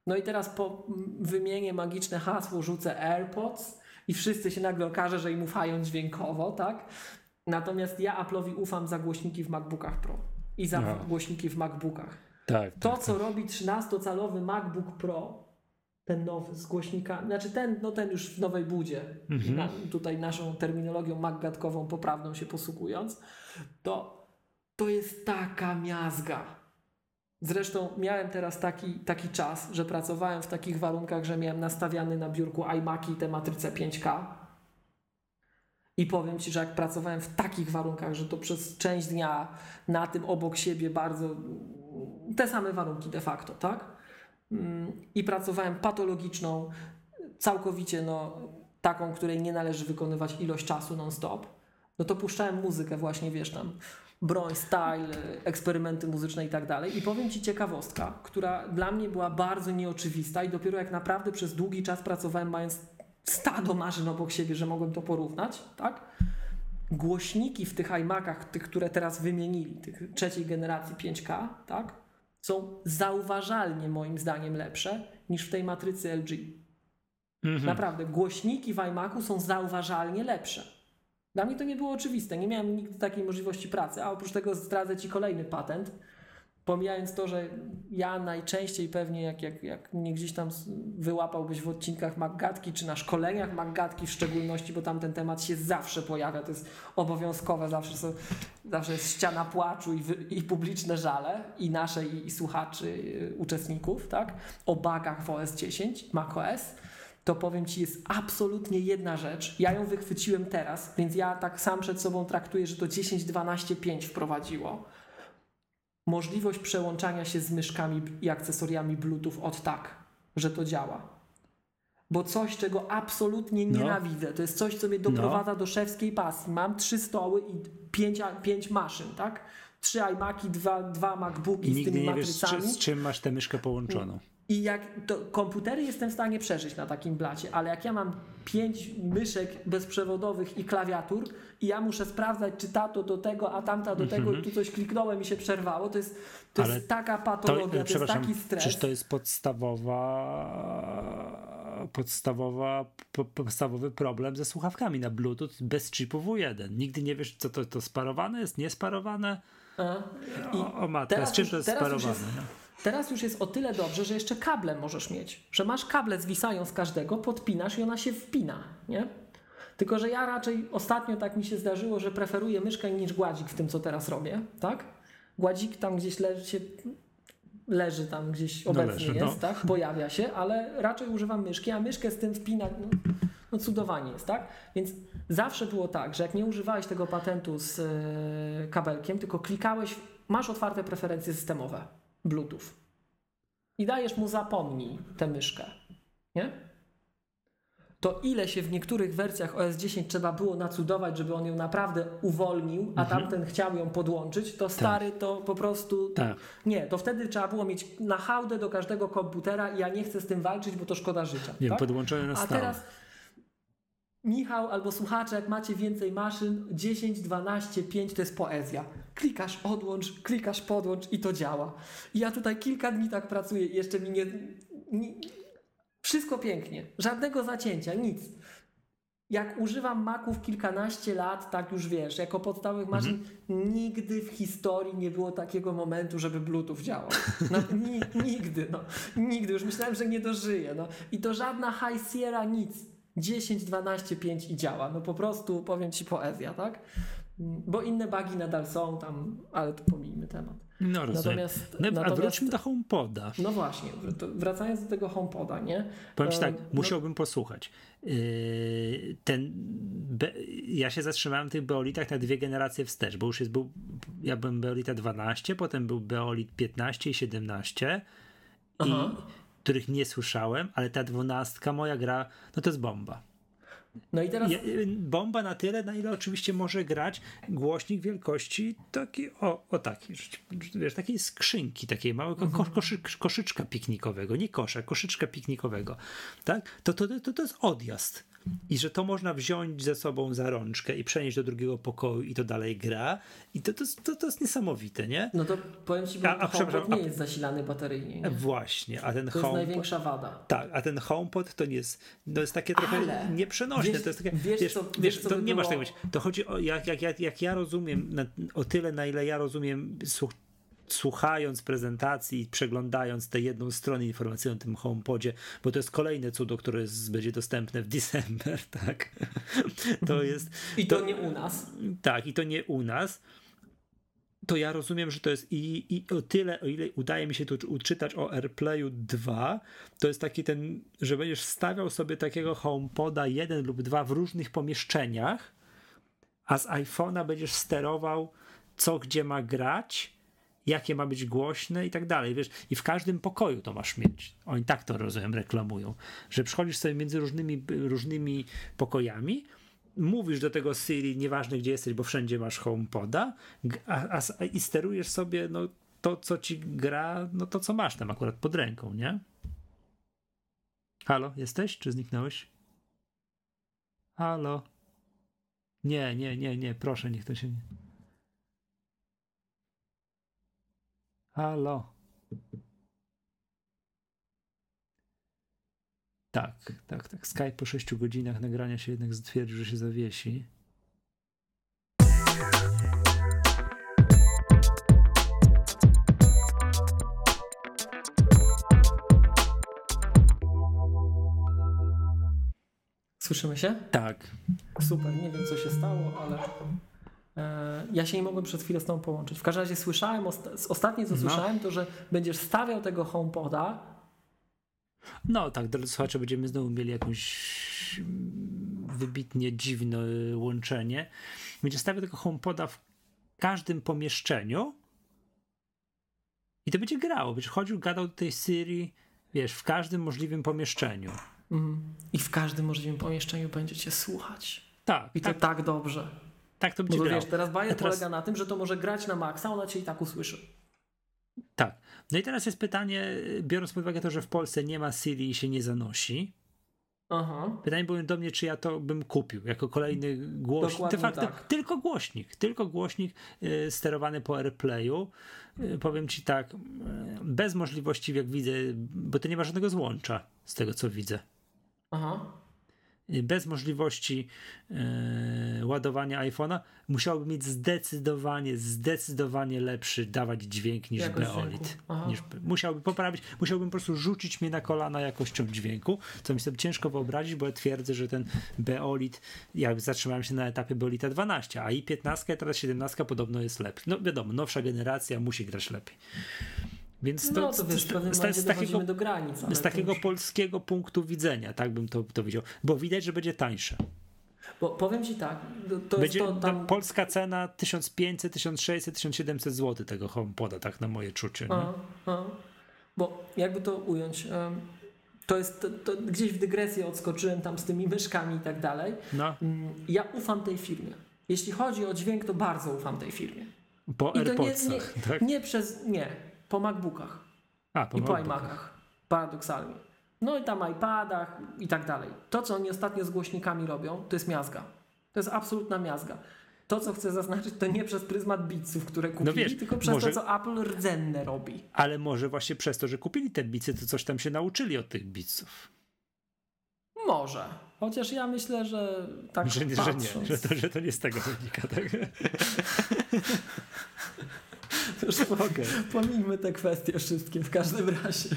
Speaker 2: No i teraz po wymienię magiczne hasło, rzucę AirPods i wszyscy się nagle okaże, że im ufają dźwiękowo, tak? Natomiast ja Apple'owi ufam za głośniki w MacBookach Pro i za
Speaker 1: Aha.
Speaker 2: głośniki w MacBookach.
Speaker 1: Tak.
Speaker 2: To,
Speaker 1: tak,
Speaker 2: co robi 13-calowy MacBook Pro, ten nowy z głośnikami, znaczy ten, no ten już w nowej budzie,
Speaker 1: Mhm.
Speaker 2: na, tutaj naszą terminologią macgatkową poprawną się posługując, to, to jest taka miazga. Zresztą miałem teraz taki, taki czas, że pracowałem w takich warunkach, że miałem nastawiany na biurku iMaki i te matryce 5K. I powiem Ci, że jak pracowałem w takich warunkach, że to przez część dnia na tym obok siebie bardzo te same warunki de facto, tak? Mm, I pracowałem patologiczną, całkowicie no, taką, której nie należy wykonywać ilość czasu non-stop, no to puszczałem muzykę właśnie, wiesz tam, broń, style, eksperymenty muzyczne i tak dalej. I powiem Ci ciekawostka, która dla mnie była bardzo nieoczywista i dopiero jak naprawdę przez długi czas pracowałem mając stado maszyn obok siebie, że mogłem to porównać, tak? Głośniki w tych iMacach, tych, które teraz wymienili, tych trzeciej generacji 5K, tak? Są zauważalnie moim zdaniem lepsze niż w tej matrycy LG.
Speaker 1: Mhm.
Speaker 2: Naprawdę, głośniki w iMacu są zauważalnie lepsze. Dla mnie to nie było oczywiste, nie miałem nigdy takiej możliwości pracy, a oprócz tego zdradzę Ci kolejny patent. Pomijając to, że ja najczęściej pewnie, jak, jak, jak mnie gdzieś tam wyłapałbyś w odcinkach Maggatki, czy na szkoleniach Maggatki w szczególności, bo tam ten temat się zawsze pojawia, to jest obowiązkowe, zawsze, są, zawsze jest ściana płaczu i, i publiczne żale, i nasze, i, i słuchaczy, y, uczestników, tak? O bugach w OS 10, macOS to powiem Ci, jest absolutnie jedna rzecz. Ja ją wychwyciłem teraz, więc ja tak sam przed sobą traktuję, że to 10.12.5 wprowadziło. Możliwość przełączania się z myszkami i akcesoriami Bluetooth od tak, że to działa. Bo coś, czego absolutnie
Speaker 1: No.
Speaker 2: nienawidzę, to jest coś, co mnie doprowadza do szewskiej pasji. Mam trzy stoły i pięć, pięć maszyn, tak? Trzy iMaki, dwa, dwa MacBooki
Speaker 1: I
Speaker 2: z tymi
Speaker 1: nie wiesz,
Speaker 2: matrycami.
Speaker 1: czy, z czym masz tę myszkę połączoną.
Speaker 2: I jak to komputery jestem w stanie przeżyć na takim blacie, ale jak ja mam pięć myszek bezprzewodowych i klawiatur i ja muszę sprawdzać, czy tato do tego, a tamta do tego, i tu coś kliknąłem i się przerwało, to jest, to
Speaker 1: Ale
Speaker 2: jest taka
Speaker 1: To,
Speaker 2: patologia,
Speaker 1: e,
Speaker 2: to, jest taki stres.
Speaker 1: przecież to jest podstawowa, podstawowa, po- podstawowy problem ze słuchawkami na Bluetooth bez chipu W1. Nigdy nie wiesz, co to, to sparowane jest, niesparowane.
Speaker 2: A? I
Speaker 1: O, o matka,
Speaker 2: teraz
Speaker 1: z czym to jest
Speaker 2: teraz
Speaker 1: sparowane? No?
Speaker 2: Teraz już jest o tyle dobrze, że jeszcze kable możesz mieć. Że masz kable zwisają z każdego, podpinasz i ona się wpina, nie? Tylko, że ja raczej ostatnio tak mi się zdarzyło, że preferuję myszkę niż gładzik w tym, co teraz robię, tak? Gładzik tam gdzieś leży się, leży tam gdzieś obecnie
Speaker 1: leży,
Speaker 2: jest,
Speaker 1: no.
Speaker 2: tak? Pojawia się, ale raczej używam myszki, a myszkę z tym wpinać, no, no cudowanie jest, tak? Więc zawsze było tak, że jak nie używałeś tego patentu z e, kabelkiem, tylko klikałeś, masz otwarte preferencje systemowe, Bluetooth i dajesz mu zapomnij tę myszkę, nie? To ile się w niektórych wersjach OS 10 trzeba było nacudować, żeby on ją naprawdę uwolnił, a tamten chciał ją podłączyć, to stary to po prostu
Speaker 1: Tak.
Speaker 2: nie, to wtedy trzeba było mieć na hałdę do każdego komputera i ja nie chcę z tym walczyć, bo to szkoda życia.
Speaker 1: Nie
Speaker 2: tak?
Speaker 1: podłączone na
Speaker 2: A
Speaker 1: stałe.
Speaker 2: teraz Michał albo słuchacze, jak macie więcej maszyn, 10, 12, 5 to jest poezja. Klikasz odłącz, klikasz podłącz i to działa. I ja tutaj kilka dni tak pracuję i jeszcze mi nie, nie... Wszystko pięknie. Żadnego zacięcia, nic. Jak używam Maców kilkanaście lat, tak już wiesz, jako podstawowych maszyn, nigdy w historii nie było takiego momentu, żeby Bluetooth działał. No, ni, [laughs] nigdy, no. Nigdy. Już myślałem, że nie dożyję. No. I to żadna High Sierra, nic. 10, 12, 5 i działa. No po prostu powiem ci poezja, tak? Bo inne bugi nadal są tam, ale to pomijmy temat.
Speaker 1: No rozumiem.
Speaker 2: Natomiast,
Speaker 1: No, a
Speaker 2: natomiast
Speaker 1: wróćmy do HomePoda.
Speaker 2: no właśnie, wracając do tego HomePoda, nie?
Speaker 1: Powiem ci tak,
Speaker 2: E, no-
Speaker 1: musiałbym posłuchać. Yy, ten, be, ja się zatrzymałem w tych Beolitach na dwie generacje wstecz, bo już jest był, ja byłem Beolita 12, potem był Beolit 15 i 17, i, których nie słyszałem, ale ta dwunastka moja gra, no to jest bomba.
Speaker 2: No i teraz
Speaker 1: bomba na tyle, na ile oczywiście może grać głośnik wielkości taki, o, o taki, wiesz, takiej skrzynki, takiej małej ko,
Speaker 2: Mhm.
Speaker 1: koszy, koszyczka piknikowego, nie kosza, koszyczka piknikowego, tak? To, to, to, to jest odjazd. I że to można wziąć ze sobą za rączkę i przenieść do drugiego pokoju i to dalej gra. I to, to, to, to jest niesamowite, nie?
Speaker 2: No to powiem ci, bo
Speaker 1: A- a
Speaker 2: HomePod nie
Speaker 1: a-
Speaker 2: jest zasilany bateryjnie. Nie?
Speaker 1: Właśnie, a ten
Speaker 2: To jest
Speaker 1: HomePod...
Speaker 2: największa wada.
Speaker 1: Tak, a ten HomePod to nie jest, to jest takie trochę
Speaker 2: Ale
Speaker 1: nieprzenośne.
Speaker 2: wiesz-
Speaker 1: to jest takie,
Speaker 2: wiesz,
Speaker 1: wiesz,
Speaker 2: co-
Speaker 1: wiesz,
Speaker 2: co
Speaker 1: to
Speaker 2: by
Speaker 1: nie masz
Speaker 2: było-
Speaker 1: tego być. To chodzi o, jak, jak, jak, jak ja rozumiem, na, o tyle na ile ja rozumiem, słuch, słuchając prezentacji i przeglądając tę jedną stronę informacyjną o tym HomePodzie, bo to jest kolejne cudo, które będzie dostępne w December, [laughs] tak? To jest,
Speaker 2: I to nie u nas.
Speaker 1: tak, i to nie u nas. To ja rozumiem, że to jest i, i o tyle, o ile udaje mi się tu uczytać o AirPlayu 2, to jest taki ten, że będziesz stawiał sobie takiego HomePoda jeden lub dwa w różnych pomieszczeniach, a z iPhone'a będziesz sterował, co gdzie ma grać, jakie ma być głośne i tak dalej. Wiesz, i w każdym pokoju to masz mieć. Oni tak to rozumiem, reklamują, że przychodzisz sobie między różnymi, różnymi pokojami, mówisz do tego Siri, nieważne gdzie jesteś, bo wszędzie masz HomePoda a, a, i sterujesz sobie no, to, co ci gra, no to, co masz tam akurat pod ręką, nie? Halo, jesteś? Czy zniknąłeś? Halo? Nie, nie, nie, nie, proszę, niech to się nie... Halo? Tak, tak, tak. Skype po 6 godzinach nagrania się jednak stwierdził, że się zawiesi.
Speaker 2: Słyszymy się?
Speaker 1: Tak.
Speaker 2: Super, nie wiem co się stało, ale ja się nie mogłem przez chwilę z tą połączyć. W każdym razie słyszałem, osta- ostatnie co
Speaker 1: No.
Speaker 2: słyszałem, to że będziesz stawiał tego HomePoda.
Speaker 1: No tak, drodzy słuchacze, będziemy znowu mieli jakąś mm, wybitnie dziwne łączenie. Będzie stawiał tego HomePoda w każdym pomieszczeniu i to będzie grało. Będzie chodził, gadał do tej Siri, wiesz, w każdym możliwym pomieszczeniu.
Speaker 2: Mm, I w każdym możliwym pomieszczeniu będziecie słuchać.
Speaker 1: Tak,
Speaker 2: I to
Speaker 1: tak,
Speaker 2: tak, dobrze.
Speaker 1: Tak to będzie
Speaker 2: to
Speaker 1: grało.
Speaker 2: wiesz, teraz bajer
Speaker 1: A teraz-
Speaker 2: polega na tym, że to może grać na maksa, ona cię i tak usłyszy.
Speaker 1: Tak. No i teraz jest pytanie, biorąc pod uwagę to, że w Polsce nie ma Siri i się nie zanosi,
Speaker 2: Aha.
Speaker 1: Pytanie było do mnie, czy ja to bym kupił jako kolejny głośnik.
Speaker 2: Dokładnie
Speaker 1: De facto
Speaker 2: tak.
Speaker 1: tylko głośnik, tylko głośnik y, sterowany po AirPlayu. Y, powiem ci tak, y, bez możliwości, jak widzę, bo to nie ma żadnego złącza z tego, co widzę.
Speaker 2: Aha.
Speaker 1: Y, Bez możliwości y, ładowania iPhone'a musiałby mieć zdecydowanie, zdecydowanie lepszy dawać dźwięk niż
Speaker 2: Jakość
Speaker 1: Beolit. Niż, musiałby poprawić, musiałbym po prostu rzucić mnie na kolana jakością dźwięku, co mi sobie ciężko wyobrazić, bo ja twierdzę, że ten Beolit, ja zatrzymałem się na etapie Beolita 12, a i 15 i teraz 17 podobno jest lepszy. No wiadomo, nowsza generacja musi grać lepiej. Więc to,
Speaker 2: No to wiesz,
Speaker 1: z, takiego,
Speaker 2: do granic.
Speaker 1: z takiego
Speaker 2: już-
Speaker 1: polskiego punktu widzenia, tak bym to, to widział, bo widać, że będzie tańsze.
Speaker 2: Bo powiem ci tak, to,
Speaker 1: Będzie
Speaker 2: jest to tam...
Speaker 1: polska cena 1500, 1600, 1700 zł tego HomePoda, tak na moje czucie.
Speaker 2: A, a. Bo jakby to ująć, to jest, to, gdzieś w dygresję odskoczyłem tam z tymi myszkami i tak dalej.
Speaker 1: No,
Speaker 2: Mm, Ja ufam tej firmie. Jeśli chodzi o dźwięk, to bardzo ufam tej firmie.
Speaker 1: po
Speaker 2: I to nie,
Speaker 1: AirPodsach,
Speaker 2: nie,
Speaker 1: tak?
Speaker 2: nie przez, nie, po MacBookach
Speaker 1: A, po
Speaker 2: i po
Speaker 1: MacBookach.
Speaker 2: iMacach. Paradoksalnie. No i tam iPadach i tak dalej. To, co oni ostatnio z głośnikami robią, to jest miazga. To jest absolutna miazga. To, co chcę zaznaczyć, to nie przez pryzmat Beatsów, które kupili,
Speaker 1: No wiesz,
Speaker 2: tylko przez
Speaker 1: może-
Speaker 2: to, co Apple rdzenne robi.
Speaker 1: Ale może właśnie przez to, że kupili te bicy, to coś tam się nauczyli od tych biców.
Speaker 2: Może. Chociaż ja myślę, że tak
Speaker 1: Że, nie- że
Speaker 2: patrząc,
Speaker 1: nie, że to, że to nie z tego wynika. Tak? [laughs]
Speaker 2: Już
Speaker 1: Okej.
Speaker 2: Pomijmy te kwestie wszystkie w każdym razie.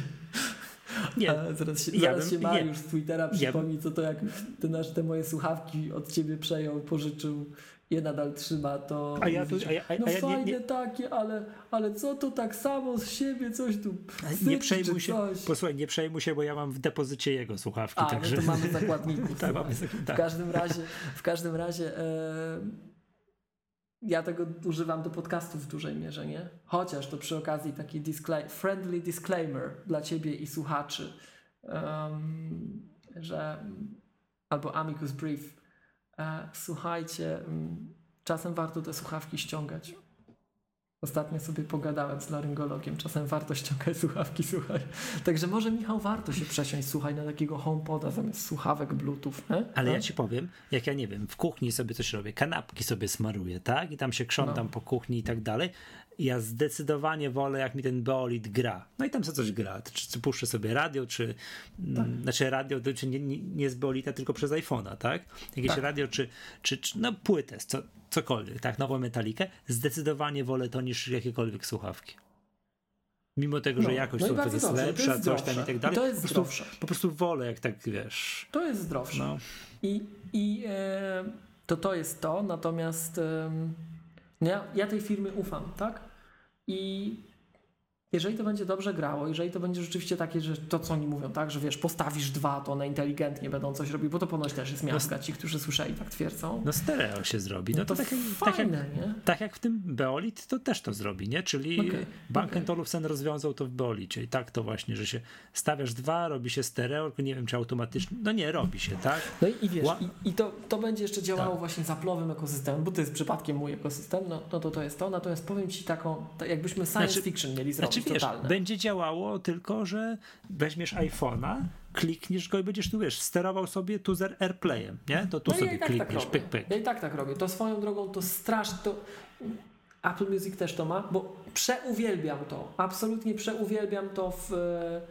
Speaker 1: Nie,
Speaker 2: A zaraz się,
Speaker 1: ja
Speaker 2: zaraz
Speaker 1: bym-
Speaker 2: się
Speaker 1: nie.
Speaker 2: Mariusz z Twittera przypomni, co to jak te, nasze, te moje słuchawki od ciebie przejął, pożyczył, je nadal trzyma, to
Speaker 1: A ja tu- a ja- a-
Speaker 2: no
Speaker 1: a ja nie-
Speaker 2: fajne
Speaker 1: nie-
Speaker 2: takie, ale, ale co to tak samo z siebie coś tu
Speaker 1: nie przejmuj się,
Speaker 2: coś.
Speaker 1: posłuchaj, nie przejmuj się, bo ja mam w depozycie jego słuchawki,
Speaker 2: A,
Speaker 1: także...
Speaker 2: no to mamy zakładników. [laughs]
Speaker 1: tak, mamy, zak-
Speaker 2: W
Speaker 1: tak.
Speaker 2: każdym razie, w każdym razie e, ja tego używam do podcastów w dużej mierze, nie? Chociaż to przy okazji taki friendly disclaimer dla ciebie i słuchaczy, em, że albo amicus brief. E, słuchajcie, mm, czasem warto te słuchawki ściągać. Ostatnio sobie pogadałem z laryngologiem, czasem warto ściągać słuchawki, słuchaj. Także może Michał warto się przesiąść, słuchaj, na takiego homepoda zamiast słuchawek bluetooth. Nie?
Speaker 1: Ale
Speaker 2: No?
Speaker 1: ja ci powiem, jak ja nie wiem, w kuchni sobie coś robię, kanapki sobie smaruję, tak? I tam się krzątam
Speaker 2: No.
Speaker 1: po kuchni i tak dalej. Ja zdecydowanie wolę, jak mi ten Beolit gra. No i tam sobie coś gra. Czy, czy puszczę sobie radio, czy.
Speaker 2: Tak.
Speaker 1: mm, Znaczy radio, czy nie, nie, nie z Beolita, tylko przez iPhone'a, tak? Jakieś
Speaker 2: Tak.
Speaker 1: radio, czy, czy, czy no płytę, co, cokolwiek, tak? Nową metalikę. Zdecydowanie wolę to niż jakiekolwiek słuchawki. Mimo tego, że
Speaker 2: No,
Speaker 1: jakość
Speaker 2: no
Speaker 1: jest
Speaker 2: dobrze,
Speaker 1: lepsza,
Speaker 2: jest
Speaker 1: coś tam i tak dalej.
Speaker 2: I to jest
Speaker 1: po, prostu,
Speaker 2: zdrowsze.
Speaker 1: po prostu wolę, jak tak wiesz.
Speaker 2: To jest zdrowsze.
Speaker 1: No.
Speaker 2: I, i e, to to jest to, natomiast no ja, ja tej firmy ufam, tak? I jeżeli to będzie dobrze grało, jeżeli to będzie rzeczywiście takie, że to co oni mówią, tak, że wiesz, postawisz dwa, to one inteligentnie będą coś robić, bo to ponoć też jest miazga, ci, którzy słyszeli, tak twierdzą.
Speaker 1: No stereo się zrobi. No,
Speaker 2: No
Speaker 1: to,
Speaker 2: to
Speaker 1: tak, jak, tak, jak,
Speaker 2: fajne, nie?
Speaker 1: tak jak w tym Beolit, to też to zrobi, nie? Czyli
Speaker 2: Okej,
Speaker 1: Bank
Speaker 2: okej.
Speaker 1: Olufsen rozwiązał to w Beolicie i tak to właśnie, że się stawiasz dwa, robi się stereo, nie wiem czy automatycznie, no nie, robi się, tak?
Speaker 2: No i, wiesz,
Speaker 1: Ła-
Speaker 2: i, i to, to będzie jeszcze działało
Speaker 1: Tak.
Speaker 2: właśnie z Apple'owym ekosystemem, bo to jest przypadkiem mój ekosystem, no, no to to jest to, natomiast powiem Ci taką, tak jakbyśmy science
Speaker 1: Znaczy-
Speaker 2: fiction mieli zrobić
Speaker 1: Znaczy wiesz,
Speaker 2: totalne.
Speaker 1: będzie działało tylko, że weźmiesz iPhone'a, klikniesz go i będziesz tu, wiesz, sterował sobie tu z AirPlayem, nie? To tu
Speaker 2: no
Speaker 1: sobie
Speaker 2: ja i tak
Speaker 1: klikniesz,
Speaker 2: tak
Speaker 1: pyk, pyk.
Speaker 2: Ja i tak tak robię. To swoją drogą to strasznie. To... Apple Music też to ma, bo przeuwielbiam to. Absolutnie przeuwielbiam to w e,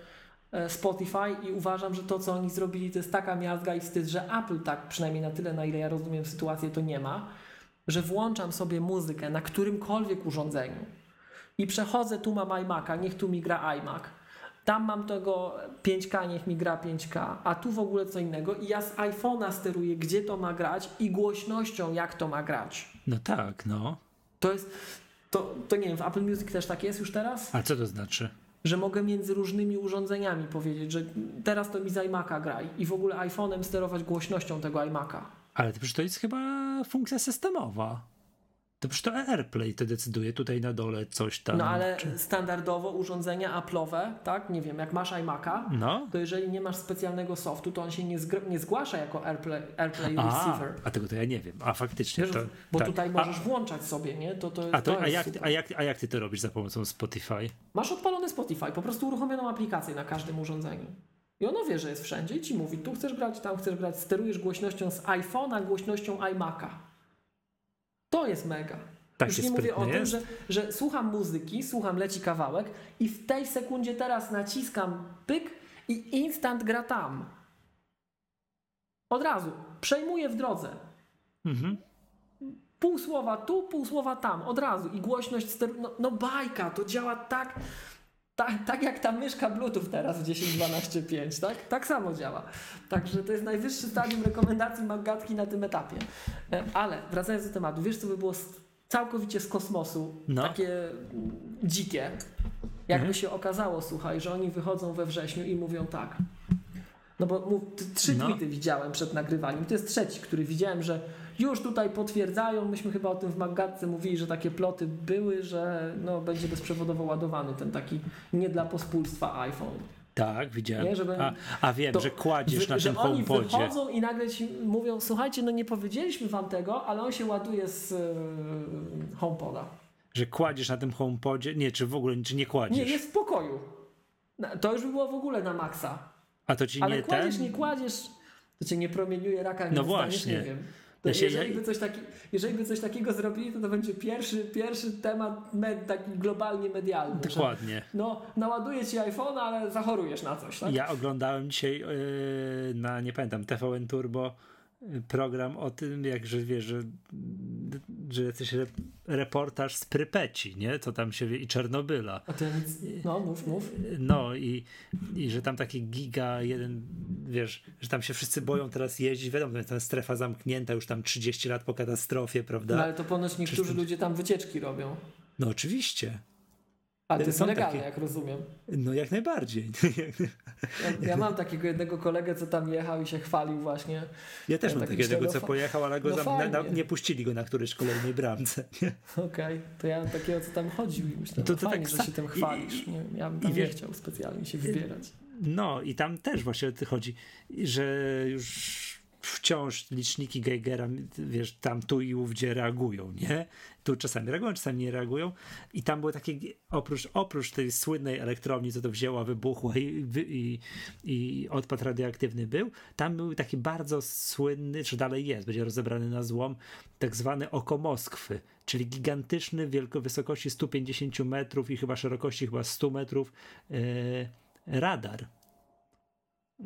Speaker 2: e, Spotify i uważam, że to, co oni zrobili, to jest taka miazga i wstyd, że Apple tak, przynajmniej na tyle, na ile ja rozumiem sytuację, to nie ma, że włączam sobie muzykę na którymkolwiek urządzeniu i przechodzę, tu mam iMac'a, niech tu mi gra iMac. Tam mam tego 5K, niech mi gra 5K, a tu w ogóle co innego. I ja z iPhone'a steruję, gdzie to ma grać i głośnością, jak to ma grać.
Speaker 1: No tak, no.
Speaker 2: To jest, to, to nie wiem, w Apple Music też tak jest już teraz?
Speaker 1: A co to znaczy?
Speaker 2: Że mogę między różnymi urządzeniami powiedzieć, że teraz to mi z iMac'a graj i w ogóle iPhone'em sterować głośnością tego iMac'a.
Speaker 1: Ale to przecież to jest chyba funkcja systemowa. To przecież to AirPlay to decyduje tutaj na dole coś tam.
Speaker 2: No ale
Speaker 1: czy-
Speaker 2: standardowo urządzenia Apple'owe, tak, nie wiem, jak masz iMac'a,
Speaker 1: No.
Speaker 2: to jeżeli nie masz specjalnego softu, to on się nie, nie zgłasza jako AirPlay, AirPlay
Speaker 1: A,
Speaker 2: Receiver.
Speaker 1: a tego to ja nie wiem. A faktycznie
Speaker 2: Wiesz,
Speaker 1: to.
Speaker 2: bo
Speaker 1: tak.
Speaker 2: tutaj
Speaker 1: a,
Speaker 2: możesz włączać sobie, nie? To, to,
Speaker 1: a, to,
Speaker 2: to
Speaker 1: a, jak, a, jak, a jak ty to robisz za pomocą Spotify?
Speaker 2: Masz odpalony Spotify, po prostu uruchomioną aplikację na każdym urządzeniu. I ono wie, że jest wszędzie i ci mówi, tu chcesz grać, tam chcesz grać, sterujesz głośnością z iPhone'a, głośnością iMac'a. To jest mega.
Speaker 1: Tak
Speaker 2: Już nie mówię o tym, że, że słucham muzyki, słucham, leci kawałek i w tej sekundzie teraz naciskam pyk i instant gra tam. Od razu. Przejmuję w drodze.
Speaker 1: Mhm.
Speaker 2: Pół słowa tu, pół słowa tam, od razu. I głośność no, no bajka, to działa tak, tak, tak jak ta myszka Bluetooth teraz w 10.12.5, tak? Tak samo działa. Także to jest najwyższy stadium rekomendacji Magatki na tym etapie. E, Ale wracając do tematu, wiesz co by było całkowicie z kosmosu,
Speaker 1: No.
Speaker 2: takie dzikie, jakby
Speaker 1: Mhm.
Speaker 2: się okazało, słuchaj, że oni wychodzą we wrześniu i mówią tak. No bo mów, trzy
Speaker 1: No.
Speaker 2: tweety widziałem przed nagrywaniem. To jest trzeci, który widziałem, że już tutaj potwierdzają. Myśmy chyba o tym w Magatce mówili, że takie ploty były, że no, będzie bezprzewodowo ładowany ten taki nie dla pospólstwa iPhone.
Speaker 1: Tak, widziałem.
Speaker 2: Nie, żeby-
Speaker 1: a, a wiem,
Speaker 2: To
Speaker 1: że kładziesz na tym
Speaker 2: oni
Speaker 1: homepodzie.
Speaker 2: wychodzą i nagle ci mówią, słuchajcie, no nie powiedzieliśmy wam tego, ale on się ładuje z yy, HomePoda.
Speaker 1: Że kładziesz na tym homepodzie. Nie, czy w ogóle czy nie kładziesz.
Speaker 2: Nie, jest w pokoju. To już by było w ogóle na maksa.
Speaker 1: A to ci
Speaker 2: Ale
Speaker 1: nie
Speaker 2: kładziesz,
Speaker 1: ten?
Speaker 2: nie kładziesz, to cię nie promieniuje raka, nie
Speaker 1: No właśnie.
Speaker 2: nie wiem.
Speaker 1: Się-
Speaker 2: jeżeli, by coś taki, jeżeli by coś takiego zrobili, to to będzie pierwszy, pierwszy temat med, taki globalnie medialny. że
Speaker 1: Dokładnie.
Speaker 2: No, naładuję ci iPhone, ale zachorujesz na coś, tak?
Speaker 1: Ja oglądałem dzisiaj yy, na, nie pamiętam, TVN Turbo yy, program o tym, jak, że wiesz, że, że jacyś re, reportaż z Prypeci, nie? Co tam się wie, i Czernobyla.
Speaker 2: A to nic, no mów, mów.
Speaker 1: No i, i że tam taki giga jeden, wiesz, że tam się wszyscy boją teraz jeździć, wiadomo, ta strefa zamknięta już tam 30 lat po katastrofie, prawda?
Speaker 2: No ale to ponoć niektórzy
Speaker 1: Przecież-
Speaker 2: ludzie tam wycieczki robią.
Speaker 1: No oczywiście.
Speaker 2: Ale to jest
Speaker 1: Są
Speaker 2: legalne,
Speaker 1: takie-
Speaker 2: jak rozumiem.
Speaker 1: No jak najbardziej. [laughs]
Speaker 2: Ja, ja mam takiego jednego kolegę, co tam jechał i się chwalił właśnie.
Speaker 1: Ja też
Speaker 2: Ja
Speaker 1: mam
Speaker 2: tak
Speaker 1: takiego, co pojechał, ale go
Speaker 2: no
Speaker 1: zam- na, na, nie puścili go na którejś kolejnej bramce. [laughs]
Speaker 2: Okej, to ja mam takiego, co tam chodził i myślę,
Speaker 1: To-
Speaker 2: no
Speaker 1: to
Speaker 2: fajnie,
Speaker 1: tak
Speaker 2: że
Speaker 1: sa-
Speaker 2: się tym chwalisz. Nie, ja bym tam
Speaker 1: i
Speaker 2: nie chciał specjalnie się wybierać.
Speaker 1: No i tam też właśnie o to chodzi, że już wciąż liczniki Geigera, wiesz, tam tu i ówdzie reagują, nie? Tu czasami reagują, czasami nie reagują i tam były takie, oprócz, oprócz tej słynnej elektrowni, co to wzięła, wybuchła i, i, i odpad radioaktywny był, tam był taki bardzo słynny, czy dalej jest, będzie rozebrany na złom, tak zwany oko Moskwy, czyli gigantyczny, wielko wysokości 150 metrów i chyba szerokości chyba 100 metrów e, radar.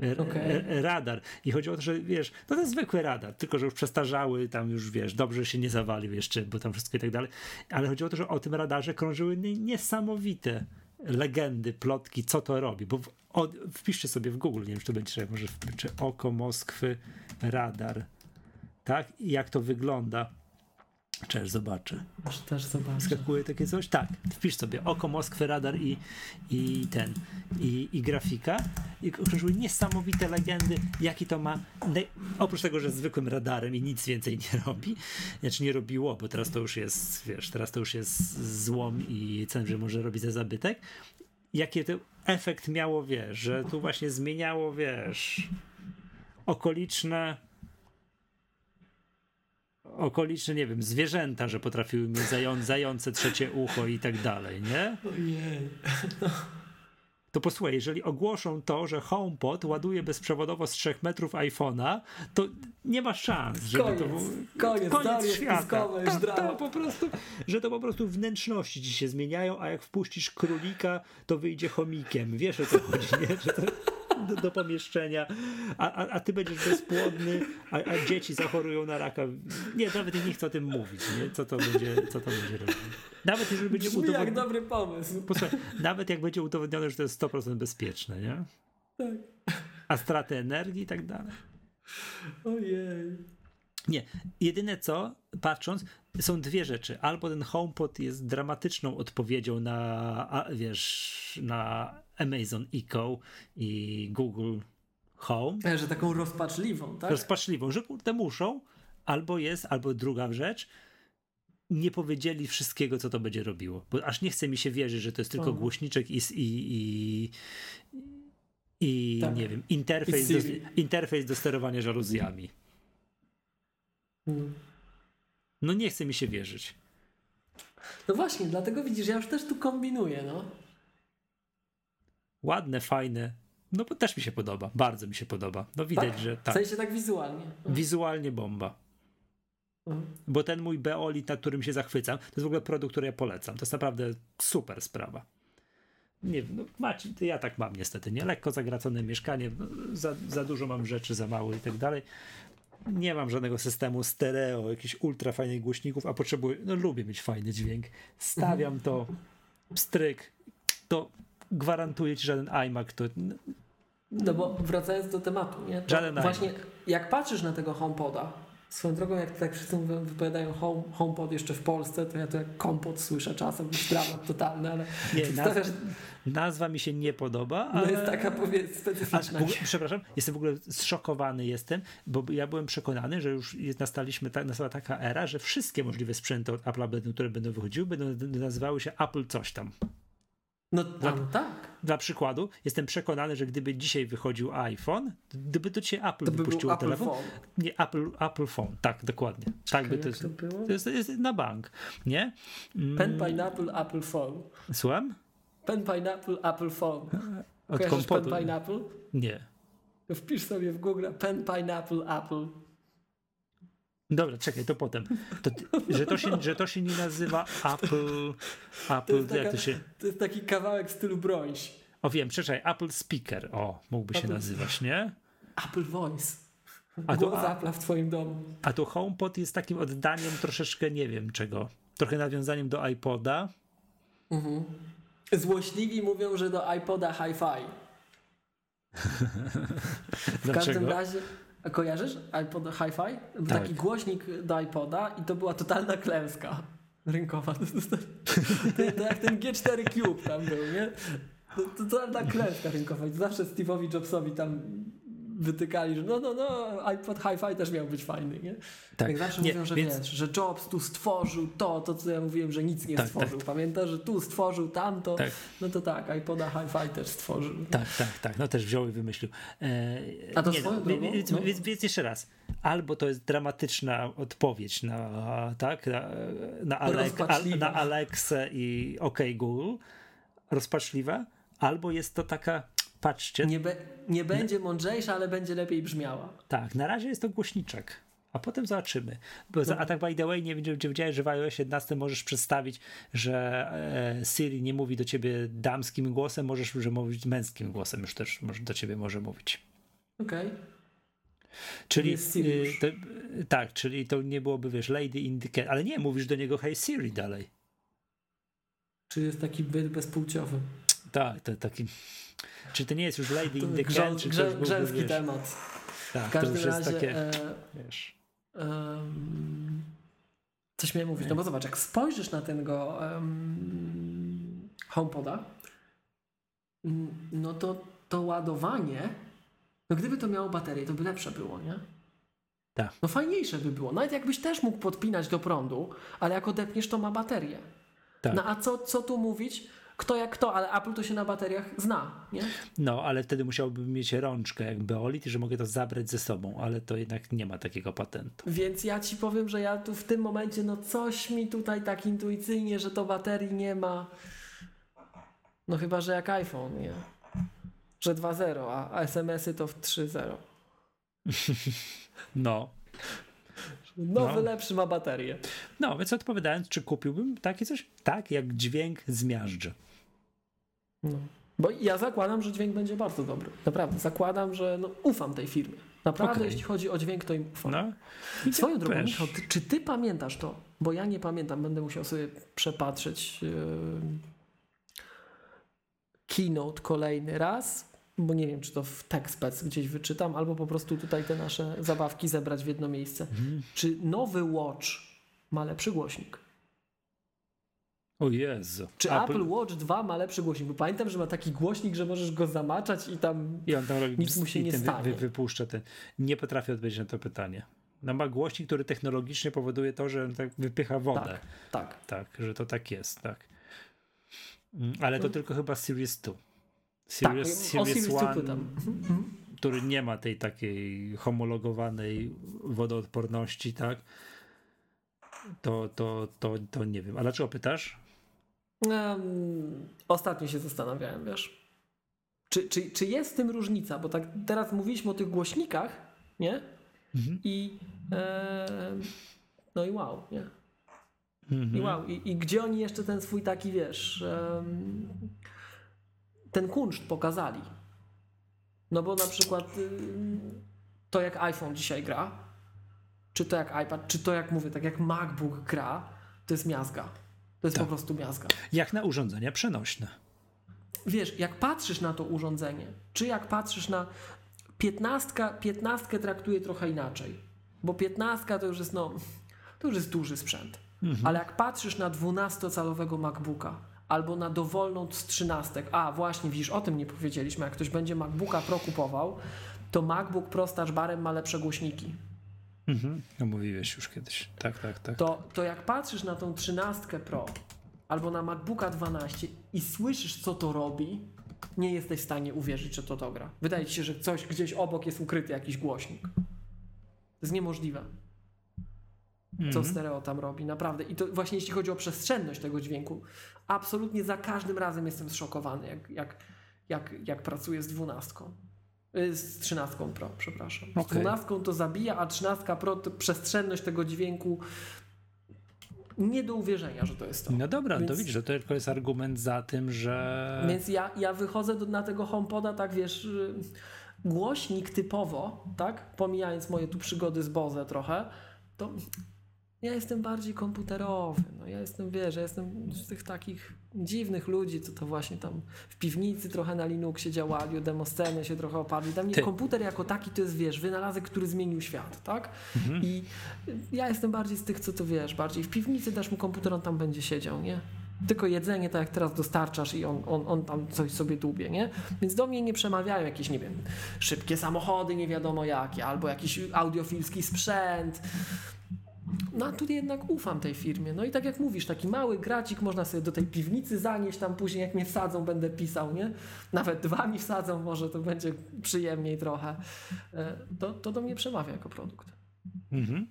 Speaker 1: R- radar. I chodzi o to, że wiesz, no to jest zwykły radar, tylko że już przestarzały, tam już wiesz, dobrze się nie zawalił jeszcze, bo tam wszystko i tak dalej. Ale chodzi o to, że o tym radarze krążyły nie- niesamowite legendy, plotki, co to robi. Bo w, o, wpiszcie sobie w Google, nie wiem, czy to będzie, może w, czy oko Moskwy radar. Tak? I jak to wygląda. Cześć, zobaczę.
Speaker 2: Aż też zobaczę.
Speaker 1: Skakuje takie coś? Tak, wpisz sobie oko Moskwy, radar i, i ten, i, i grafika. I krążyły niesamowite legendy, jaki to ma, oprócz tego, że zwykłym radarem i nic więcej nie robi, znaczy nie robiło, bo teraz to już jest, wiesz, teraz to już jest złom i cen, że może robić za zabytek. Jaki to efekt miało, wiesz, że tu właśnie zmieniało, wiesz, okoliczne okoliczne, nie wiem, zwierzęta, że potrafiły mieć zają, zające trzecie ucho i tak dalej, nie?
Speaker 2: Ojej. [laughs]
Speaker 1: To posłuchaj, jeżeli ogłoszą to, że HomePod ładuje bezprzewodowo z 3 metrów iPhone'a, to nie ma szans, żeby
Speaker 2: Koniec.
Speaker 1: to był
Speaker 2: Koniec, spiskowe, już
Speaker 1: to, to po prostu, że to po prostu wnętrzności ci się zmieniają, a jak wpuścisz królika, to wyjdzie chomikiem. Wiesz o co chodzi, nie? Do, pomieszczenia, a, a, a ty będziesz bezpłodny, a, a dzieci zachorują na raka. Nie, nawet nie chcę o tym mówić, nie? Co to będzie, co to będzie robić. Nawet jeżeli będzie
Speaker 2: Brzmi jak
Speaker 1: udowodnione.
Speaker 2: dobry pomysł.
Speaker 1: Posłuchaj, nawet jak będzie udowodnione, że to jest 100% bezpieczne, nie?
Speaker 2: Tak.
Speaker 1: A straty energii i tak dalej.
Speaker 2: Ojej.
Speaker 1: Nie, jedyne co, patrząc, są dwie rzeczy. Albo ten HomePod jest dramatyczną odpowiedzią na, a, wiesz, na Amazon Echo i Google Home.
Speaker 2: E, Że taką rozpaczliwą, tak?
Speaker 1: Rozpaczliwą, że kurde muszą, albo jest, albo druga rzecz, nie powiedzieli wszystkiego, co to będzie robiło. Bo aż nie chce mi się wierzyć, że to jest tylko głośniczek i, i, i, i
Speaker 2: Tak.
Speaker 1: nie wiem, interfejs do, interfejs do sterowania żaluzjami.
Speaker 2: Mm.
Speaker 1: No nie chce mi się wierzyć.
Speaker 2: No właśnie, dlatego widzisz, ja już też tu kombinuję, no.
Speaker 1: Ładne, fajne. No bo też mi się podoba. Bardzo mi się podoba. No widać,
Speaker 2: Tak?
Speaker 1: że
Speaker 2: W
Speaker 1: tak.
Speaker 2: sensie tak wizualnie. No.
Speaker 1: Wizualnie bomba.
Speaker 2: Mhm.
Speaker 1: Bo ten mój Beolit, na którym się zachwycam, to jest w ogóle produkt, który ja polecam. To jest naprawdę super sprawa. Nie wiem, no macie, ja tak mam niestety, nie? Lekko zagracone mieszkanie, no, za, za dużo mam rzeczy, za mało i tak dalej. Nie mam żadnego systemu stereo, jakichś ultra fajnych głośników, a potrzebuję, no lubię mieć fajny dźwięk. Stawiam to, stryk, to gwarantuję ci żaden iMac, to
Speaker 2: No bo wracając do tematu, nie? To
Speaker 1: Żaden
Speaker 2: właśnie jak patrzysz na tego HomePoda, swoją drogą jak tak wszyscy mówią, wypowiadają home, HomePod jeszcze w Polsce, to ja to jak kompot słyszę czasem, dramat totalny, ale
Speaker 1: Nie,
Speaker 2: przedstawiasz,
Speaker 1: nazwa mi się nie podoba,
Speaker 2: no
Speaker 1: ale...
Speaker 2: jest taka powiedz specyficzna.
Speaker 1: ogóle, przepraszam, jestem w ogóle zszokowany jestem, bo ja byłem przekonany, że już jest, nastaliśmy, ta, nastała taka era, że wszystkie możliwe sprzęty od Apple'a, będą, które będą wychodziły, będą nazywały się Apple coś tam.
Speaker 2: No tam tak.
Speaker 1: Dla przykładu, jestem przekonany, że gdyby dzisiaj wychodził iPhone, gdyby to dzisiaj Apple
Speaker 2: To
Speaker 1: wypuściło
Speaker 2: Apple
Speaker 1: telefon.
Speaker 2: Phone.
Speaker 1: Nie, Apple, Apple Phone, tak, dokładnie. Tak by to, jest,
Speaker 2: to było?
Speaker 1: to jest, jest na bank, nie? Mm,
Speaker 2: Pen Pineapple Apple Phone.
Speaker 1: Słucham?
Speaker 2: Pen Pineapple Apple Phone.
Speaker 1: Od kompotu.
Speaker 2: Pen Pineapple?
Speaker 1: Nie.
Speaker 2: To wpisz sobie w Google pen, pineapple, apple.
Speaker 1: Dobra, czekaj, to potem. To, że, to się, że to się nie nazywa Apple.
Speaker 2: To
Speaker 1: Apple,
Speaker 2: jest,
Speaker 1: jak
Speaker 2: taka,
Speaker 1: to się.
Speaker 2: to jest taki kawałek stylu brońś.
Speaker 1: O wiem, przepraszam, Apple Speaker. O, mógłby się
Speaker 2: Apple-
Speaker 1: nazywać, nie?
Speaker 2: Apple Voice.
Speaker 1: A to,
Speaker 2: Głos
Speaker 1: a,
Speaker 2: Apple'a w twoim domu.
Speaker 1: a to HomePod jest takim oddaniem troszeczkę, nie wiem czego. Trochę nawiązaniem do iPoda.
Speaker 2: Mhm. Złośliwi mówią, że do iPoda hi-fi. [laughs] W każdym razie, a kojarzysz iPod hi-fi? Był
Speaker 1: Tak.
Speaker 2: Taki głośnik do iPoda i to była totalna klęska [laughs] rynkowa. [laughs] To, to, to, to jak ten G4 Cube tam był, nie? To, to totalna klęska rynkowa. Zawsze Steve'owi Jobsowi tam wytykali, że no, no, no, iPod hi-fi też miał być fajny, nie?
Speaker 1: Tak.
Speaker 2: Jak zawsze
Speaker 1: Nie,
Speaker 2: mówią, że
Speaker 1: więc-
Speaker 2: wiesz, że Jobs tu stworzył to, to co ja mówiłem, że nic nie
Speaker 1: Tak,
Speaker 2: stworzył. Pamiętasz, że tu stworzył tamto?
Speaker 1: Tak.
Speaker 2: No to tak, iPoda hi-fi też stworzył.
Speaker 1: Tak, tak, tak. No też wziął i wymyślił. E,
Speaker 2: A to
Speaker 1: nie,
Speaker 2: swoją
Speaker 1: no,
Speaker 2: drogą,
Speaker 1: więc,
Speaker 2: no.
Speaker 1: więc, więc jeszcze raz. Albo to jest dramatyczna odpowiedź na, tak, na, na, Alek,
Speaker 2: Rozpaczliwa.
Speaker 1: na Alexę i OK Google, rozpaczliwa, albo jest to taka, patrzcie,
Speaker 2: Nie, be, nie będzie mądrzejsza, ale będzie lepiej brzmiała.
Speaker 1: tak, na razie jest to głośniczek. A potem zobaczymy. Bo za, a tak by the way, nie wiem, czy wiedziałeś, że w iOS 11 możesz przedstawić, że e, Siri nie mówi do ciebie damskim głosem, możesz że mówić męskim głosem, już też może, do ciebie może mówić.
Speaker 2: Okej.
Speaker 1: Czyli
Speaker 2: Jest Siri
Speaker 1: y,
Speaker 2: już.
Speaker 1: to, y, tak, czyli to nie byłoby, wiesz, Lady in the Cat, ale nie, mówisz do niego Hey Siri dalej.
Speaker 2: Czy jest taki byt bezpłciowy?
Speaker 1: Tak, to taki. Czy to nie jest już Lady in the Cat, czy
Speaker 2: grze-
Speaker 1: to
Speaker 2: Grzęski temat.
Speaker 1: tak,
Speaker 2: W
Speaker 1: to
Speaker 2: każdym
Speaker 1: jest
Speaker 2: razie,
Speaker 1: takie,
Speaker 2: e,
Speaker 1: wiesz,
Speaker 2: em, coś miałem mówić. No bo zobacz, jak spojrzysz na tego um, HomePoda, no to to ładowanie, no gdyby to miało baterię, to by lepsze było, nie?
Speaker 1: Tak.
Speaker 2: No fajniejsze by było. Nawet jakbyś też mógł podpinać do prądu, ale jak odepniesz, to ma baterię.
Speaker 1: tak.
Speaker 2: No a co, co tu mówić? Kto jak kto, ale Apple to się na bateriach zna, nie?
Speaker 1: No, ale wtedy musiałbym mieć rączkę jak Beolit, że mogę to zabrać ze sobą, ale to jednak nie ma takiego patentu.
Speaker 2: Więc ja ci powiem, że ja tu w tym momencie, no coś mi tutaj tak intuicyjnie, że to baterii nie ma. No chyba, że jak iPhone, nie? Że 2.0, a a SMS-y to w 3.0.
Speaker 1: No,
Speaker 2: Nowy,
Speaker 1: No.
Speaker 2: lepszy ma baterię.
Speaker 1: no, więc odpowiadając, czy kupiłbym takie coś? Tak, jak dźwięk zmiażdży.
Speaker 2: No. Bo ja zakładam, że dźwięk będzie bardzo dobry. Naprawdę, zakładam, że no, ufam tej firmie. Naprawdę,
Speaker 1: Okej.
Speaker 2: jeśli chodzi o dźwięk, to im ufam.
Speaker 1: No,
Speaker 2: Swoją drogą. Michał, ty, czy ty pamiętasz to? Bo ja nie pamiętam, będę musiał sobie przepatrzeć yy, keynote kolejny raz, bo nie wiem, czy to w TechSpec gdzieś wyczytam, albo po prostu tutaj te nasze zabawki zebrać w jedno miejsce.
Speaker 1: Mhm.
Speaker 2: Czy nowy Watch ma lepszy głośnik?
Speaker 1: O Jezu.
Speaker 2: Czy Apple... Watch 2 ma lepszy głośnik? Bo pamiętam, że ma taki głośnik, że możesz go zamaczać i tam...
Speaker 1: I on tam robi
Speaker 2: Nic mu się nie
Speaker 1: ten wy,
Speaker 2: stanie.
Speaker 1: wy, wypuszcza ten. Nie potrafię odpowiedzieć na to pytanie. No ma głośnik, który technologicznie powoduje to, że on tak wypycha wodę.
Speaker 2: Tak, tak.
Speaker 1: Tak, że to tak jest, tak. Mm, Ale to
Speaker 2: No.
Speaker 1: tylko chyba Series 2.
Speaker 2: Tak,
Speaker 1: Series,
Speaker 2: o
Speaker 1: Series
Speaker 2: Series 2
Speaker 1: One,
Speaker 2: pytam. Mhm.
Speaker 1: który nie ma tej takiej homologowanej wodoodporności, tak? To, to, to, to nie wiem. A dlaczego pytasz?
Speaker 2: Em, ostatnio się zastanawiałem, wiesz. Czy, czy, czy jest w tym różnica? Bo tak teraz mówiliśmy o tych głośnikach, nie?
Speaker 1: Mhm.
Speaker 2: I em, no i wow, nie? I
Speaker 1: Mhm.
Speaker 2: wow. I, I gdzie oni jeszcze ten swój taki, wiesz, em, ten kunszt pokazali? No bo na przykład ym, to jak iPhone dzisiaj gra, czy to jak iPad, czy to jak mówię, tak jak MacBook gra, to jest miazga. To jest
Speaker 1: Tak.
Speaker 2: po prostu miazga.
Speaker 1: Jak na urządzenia przenośne.
Speaker 2: Wiesz, jak patrzysz na to urządzenie, czy jak patrzysz na piętnastkę, piętnastkę traktuję trochę inaczej, bo piętnastka to już jest, no, to już jest duży sprzęt. Ale jak patrzysz na 12-calowego MacBooka albo na dowolną z trzynastek, a właśnie, widzisz, o tym nie powiedzieliśmy, jak ktoś będzie MacBooka Pro kupował, to MacBook Pro z barem ma lepsze głośniki.
Speaker 1: Mhm. No mówiłeś już kiedyś. Tak, tak, tak.
Speaker 2: to, to jak patrzysz na tą 13 Pro albo na MacBooka 12 i słyszysz, co to robi, nie jesteś w stanie uwierzyć, że to to gra. Wydaje ci się, że coś gdzieś obok jest ukryty jakiś głośnik. To jest niemożliwe, co
Speaker 1: Mhm.
Speaker 2: stereo tam robi, naprawdę. I to właśnie jeśli chodzi o przestrzenność tego dźwięku, absolutnie za każdym razem jestem zszokowany, jak, jak, jak, jak pracuję z dwunastką. Y, Z 13 Pro, przepraszam. Z
Speaker 1: Okej.
Speaker 2: 12 to zabija, a 13 Pro to przestrzenność tego dźwięku nie do uwierzenia, że to jest to.
Speaker 1: No dobra, to
Speaker 2: Więc-
Speaker 1: widzisz, że to tylko jest argument za tym, że...
Speaker 2: Więc ja, ja wychodzę do, na tego HomePoda, tak wiesz, y, głośnik typowo, tak, pomijając moje tu przygody z Boze trochę, to ja jestem bardziej komputerowy, no ja jestem, wiesz, ja jestem z tych takich dziwnych ludzi, co to właśnie tam w piwnicy trochę na Linuxie działali, o demoscenę się trochę oparli. Dla mnie
Speaker 1: Ty.
Speaker 2: komputer jako taki to jest, wiesz, wynalazek, który zmienił świat, tak? I ja jestem bardziej z tych, co to wiesz, bardziej w piwnicy dasz mu komputer, on tam będzie siedział, nie? Tylko jedzenie, tak jak teraz dostarczasz i on, on, on tam coś sobie dłubie, nie? Więc do mnie nie przemawiają jakieś, nie wiem, szybkie samochody, nie wiadomo jakie, albo jakiś audiofilski sprzęt. No a tu jednak ufam tej firmie. No i tak jak mówisz, taki mały gracik można sobie do tej piwnicy zanieść, tam później jak mnie wsadzą, będę pisał, nie? Nawet dwa mi wsadzą, może to będzie przyjemniej trochę. E, To, to do mnie przemawia jako produkt.
Speaker 1: Mhm.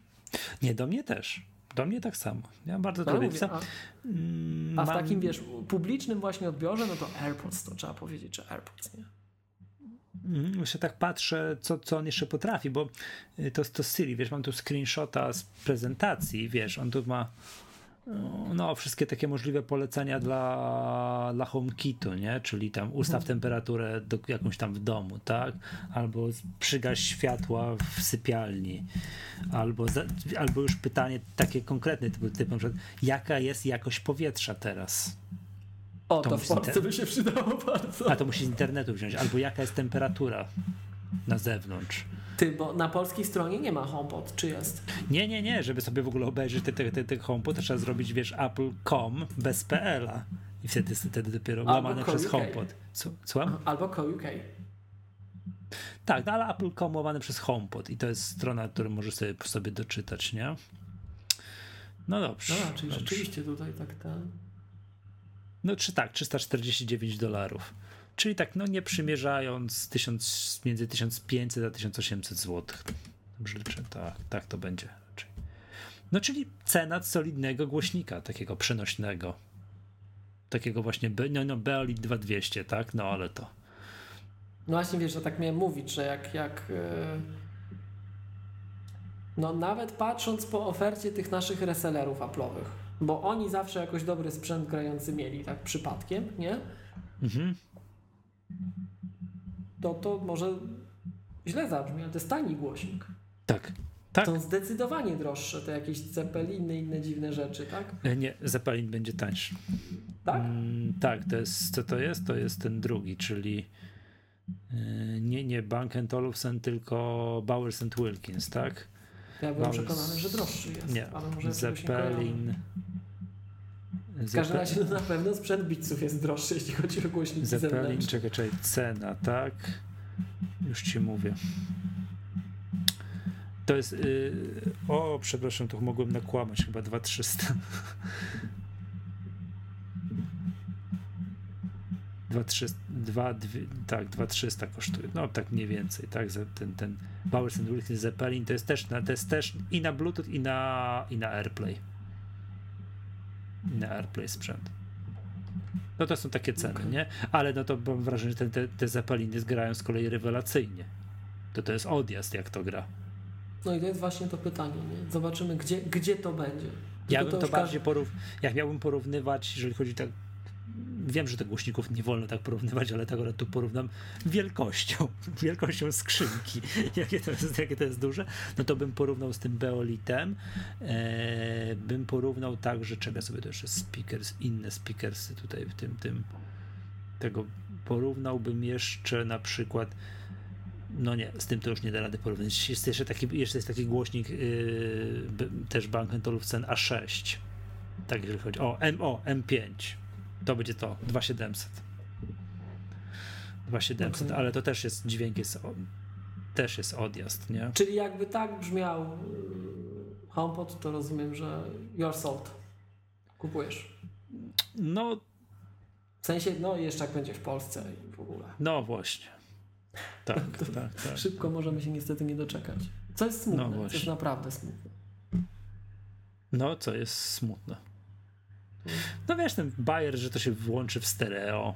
Speaker 1: Nie, do mnie też. Do mnie tak samo. Ja bardzo
Speaker 2: No,
Speaker 1: to lubię.
Speaker 2: a,
Speaker 1: Mm,
Speaker 2: a w takim, wiesz, publicznym właśnie odbiorze, no to AirPods, to trzeba powiedzieć, że AirPods, nie?
Speaker 1: Mm, Jeszcze tak patrzę, co, co on jeszcze potrafi, bo y, to, to Siri, wiesz, mam tu screenshota z prezentacji, wiesz, on tu ma no, wszystkie takie możliwe polecenia dla, dla HomeKitu, nie? Czyli tam ustaw temperaturę do, jakąś tam w domu, tak? Albo przygaś światła w sypialni. Albo, za, albo już pytanie takie konkretne, typu, typu na przykład, jaka jest jakość powietrza teraz?
Speaker 2: O,
Speaker 1: To
Speaker 2: to, w Polsce
Speaker 1: ten-
Speaker 2: by się przydało [laughs] bardzo.
Speaker 1: A to musi z internetu wziąć. Albo jaka jest temperatura na zewnątrz.
Speaker 2: Ty, bo na polskiej stronie nie ma HomePod, czy jest?
Speaker 1: Nie, nie, nie, żeby sobie w ogóle obejrzeć te, te, te, te HomePod, to trzeba zrobić, wiesz, apple.com bez PL-a. I wtedy, wtedy dopiero
Speaker 2: Albo
Speaker 1: łamane przez
Speaker 2: co.uk.
Speaker 1: HomePod. Co, słucham?
Speaker 2: Albo Co.uk.
Speaker 1: Tak, no ale apple.com łamane przez HomePod i to jest strona, którą możesz sobie, sobie doczytać, nie? No dobrze.
Speaker 2: No, czyli
Speaker 1: dobrze.
Speaker 2: rzeczywiście tutaj tak ten...
Speaker 1: No czy tak, 349 dolarów. Czyli tak, no nie przymierzając 1000, między 1500 a 1800 zł. Dobrze liczę, tak, tak to będzie raczej. No czyli cena solidnego głośnika, takiego przenośnego. Takiego właśnie, no, no Beolit 2200, tak? No ale to.
Speaker 2: No właśnie, wiesz, że tak miałem mówić, że jak... jak e, No nawet patrząc po ofercie tych naszych resellerów Apple'owych, bo oni zawsze jakoś dobry sprzęt grający mieli, tak przypadkiem, nie?
Speaker 1: Mhm.
Speaker 2: To to może źle zabrzmi, ale to jest tani głośnik.
Speaker 1: Tak, tak.
Speaker 2: Są zdecydowanie droższe te jakieś cepeliny, inne dziwne rzeczy, tak?
Speaker 1: E, Nie, Zeppelin będzie tańszy.
Speaker 2: Tak?
Speaker 1: Mm, tak, to jest, co to jest? To jest ten drugi, czyli yy, nie, nie Bank Olufsen, tylko Bowers and Wilkins, tak?
Speaker 2: Ja byłem
Speaker 1: Bowers-
Speaker 2: przekonany, że droższy jest,
Speaker 1: Nie,
Speaker 2: ale może.
Speaker 1: Zeppelin.
Speaker 2: W każdym razie no, na pewno sprzęt Beatsów jest droższy, jeśli chodzi o głośniki
Speaker 1: Zeppelin,
Speaker 2: zewnętrzne.
Speaker 1: czekaj, czekaj, cena, tak? Już ci mówię. To jest. Yy, o, przepraszam, to mogłem nakłamać, chyba 2300. 2300, dwa, dwie, tak, 2300 kosztuje. No tak mniej więcej, tak, ten, ten Bowers and Wilkins Zeppelin to jest też na, to jest też i na Bluetooth i na, i na AirPlay. I na AirPlay sprzęt. No to są takie ceny,
Speaker 2: Okej.
Speaker 1: nie? Ale no to mam wrażenie, że te, te, te Zeppeliny grają z kolei rewelacyjnie. To to jest odjazd, jak to gra.
Speaker 2: No i to jest właśnie to pytanie, nie? Zobaczymy, gdzie, gdzie to będzie.
Speaker 1: Ja bym to
Speaker 2: już
Speaker 1: bardziej porów... Jak miałbym porównywać, jeżeli chodzi tak. Wiem, że tych głośników nie wolno tak porównywać, ale tak tu porównam wielkością, [laughs] wielkością skrzynki, [laughs] jakie to jest, jakie to jest duże, no to bym porównał z tym Beolitem, e, bym porównał także, czego sobie to jeszcze speakers, inne speakersy tutaj w tym, tym, tego porównałbym jeszcze na przykład no nie, z tym to już nie da rady porównać. Jest jeszcze taki, jeszcze jest taki głośnik b- też Bank Olufsen A6. Tak, jeżeli chodzi o MO, M5. To będzie to, 2700. 2700,
Speaker 2: Okej.
Speaker 1: ale to też jest, dźwięk jest, też jest odjazd, nie?
Speaker 2: Czyli jakby tak brzmiał y, HomePod, to rozumiem, że you're sold. Kupujesz.
Speaker 1: No,
Speaker 2: W sensie, no jeszcze jak będzie w Polsce i w ogóle.
Speaker 1: no właśnie. [laughs] Tak, tak, tak.
Speaker 2: Szybko możemy się niestety nie doczekać. Co jest smutne,
Speaker 1: No
Speaker 2: co jest naprawdę smutne.
Speaker 1: No, co jest smutne. No wiesz, ten Bayer, że to się włączy w stereo.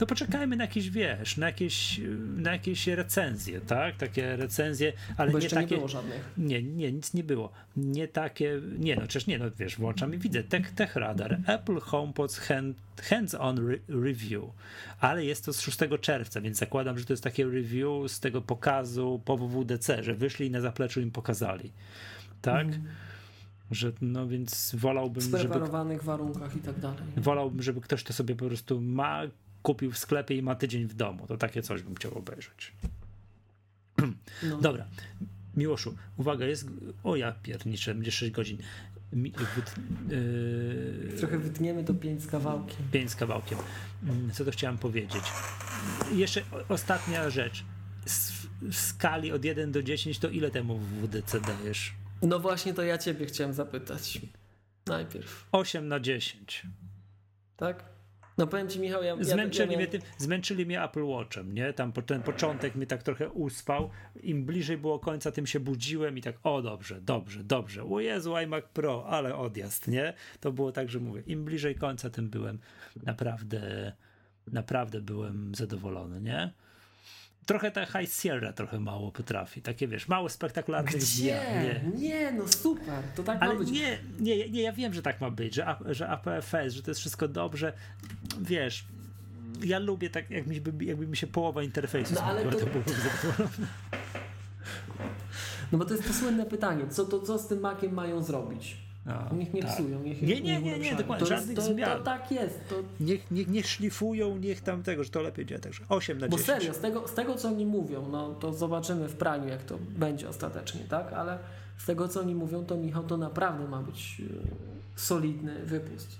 Speaker 1: No poczekajmy na jakieś, wiesz, na jakieś, na jakieś recenzje, tak? Takie recenzje, ale
Speaker 2: Bo
Speaker 1: nie takie...
Speaker 2: nie było żadnych.
Speaker 1: Nie, nie, nic nie było. Nie takie, nie no, przecież nie, no wiesz, włączam i widzę Tech, Tech Radar, Apple HomePods hand, Hands-on re Review, ale jest to z 6 czerwca, więc zakładam, że to jest takie review z tego pokazu po WWDC, że wyszli i na zapleczu im pokazali, tak? Że, no więc wolałbym,
Speaker 2: W
Speaker 1: żeby
Speaker 2: spreparowanych warunkach i tak dalej.
Speaker 1: wolałbym, żeby ktoś to sobie po prostu ma, kupił w sklepie i ma tydzień w domu. To takie coś bym chciał obejrzeć. [clears throat]
Speaker 2: No.
Speaker 1: Dobra. Miłoszu, uwaga, jest. O ja pierniczę, będzie 6 godzin. Mi, wyt, yy,
Speaker 2: Trochę wytniemy to pięć z kawałkiem.
Speaker 1: pięć z kawałkiem. Mm, Co to chciałem powiedzieć? Jeszcze ostatnia rzecz. W skali od 1 do 10 to ile temu WDC dajesz?
Speaker 2: No właśnie to ja ciebie chciałem zapytać. Najpierw,
Speaker 1: 8 na 10.
Speaker 2: tak? No powiem ci Michał, ja, ja,
Speaker 1: Zmęczyli,
Speaker 2: ja
Speaker 1: mnie
Speaker 2: miałem-
Speaker 1: tym, zmęczyli mnie Apple Watchem, nie? Tam ten początek mnie tak trochę uspał. Im bliżej było końca, tym się budziłem i tak, o dobrze, dobrze, dobrze. O Jezu, iMac Pro, ale odjazd, nie? To było tak, że mówię, im bliżej końca, tym byłem naprawdę, naprawdę byłem zadowolony, nie? Trochę ta High Sierra trochę mało potrafi. Takie, wiesz, mało spektakularnych zmian.
Speaker 2: Gdzie?
Speaker 1: Nie.
Speaker 2: Nie. no super, to tak
Speaker 1: Ale
Speaker 2: ma być.
Speaker 1: nie, nie, nie, ja wiem, że tak ma być, że, A- że APFS, że to jest wszystko dobrze. Wiesz, ja lubię tak, jak mi, by- jakby mi się połowa interfejsu
Speaker 2: No, ale to-
Speaker 1: byłbym zadowolony.
Speaker 2: No bo to jest to słynne pytanie, co, to, co z tym makiem mają zrobić?
Speaker 1: A,
Speaker 2: Niech nie
Speaker 1: tak.
Speaker 2: psują, niech
Speaker 1: Nie, nie, nie, nie, dokładnie,
Speaker 2: to
Speaker 1: żadnych
Speaker 2: to,
Speaker 1: zmian.
Speaker 2: To tak jest, to,
Speaker 1: Niech, niech, niech szlifują, niech tam tego, że to lepiej działa. Także 8 na
Speaker 2: bo
Speaker 1: 10.
Speaker 2: serio, z tego, z tego co oni mówią, no to zobaczymy w praniu jak to będzie ostatecznie, tak? Ale z tego co oni mówią, to Michał, to naprawdę ma być e, solidny wypust.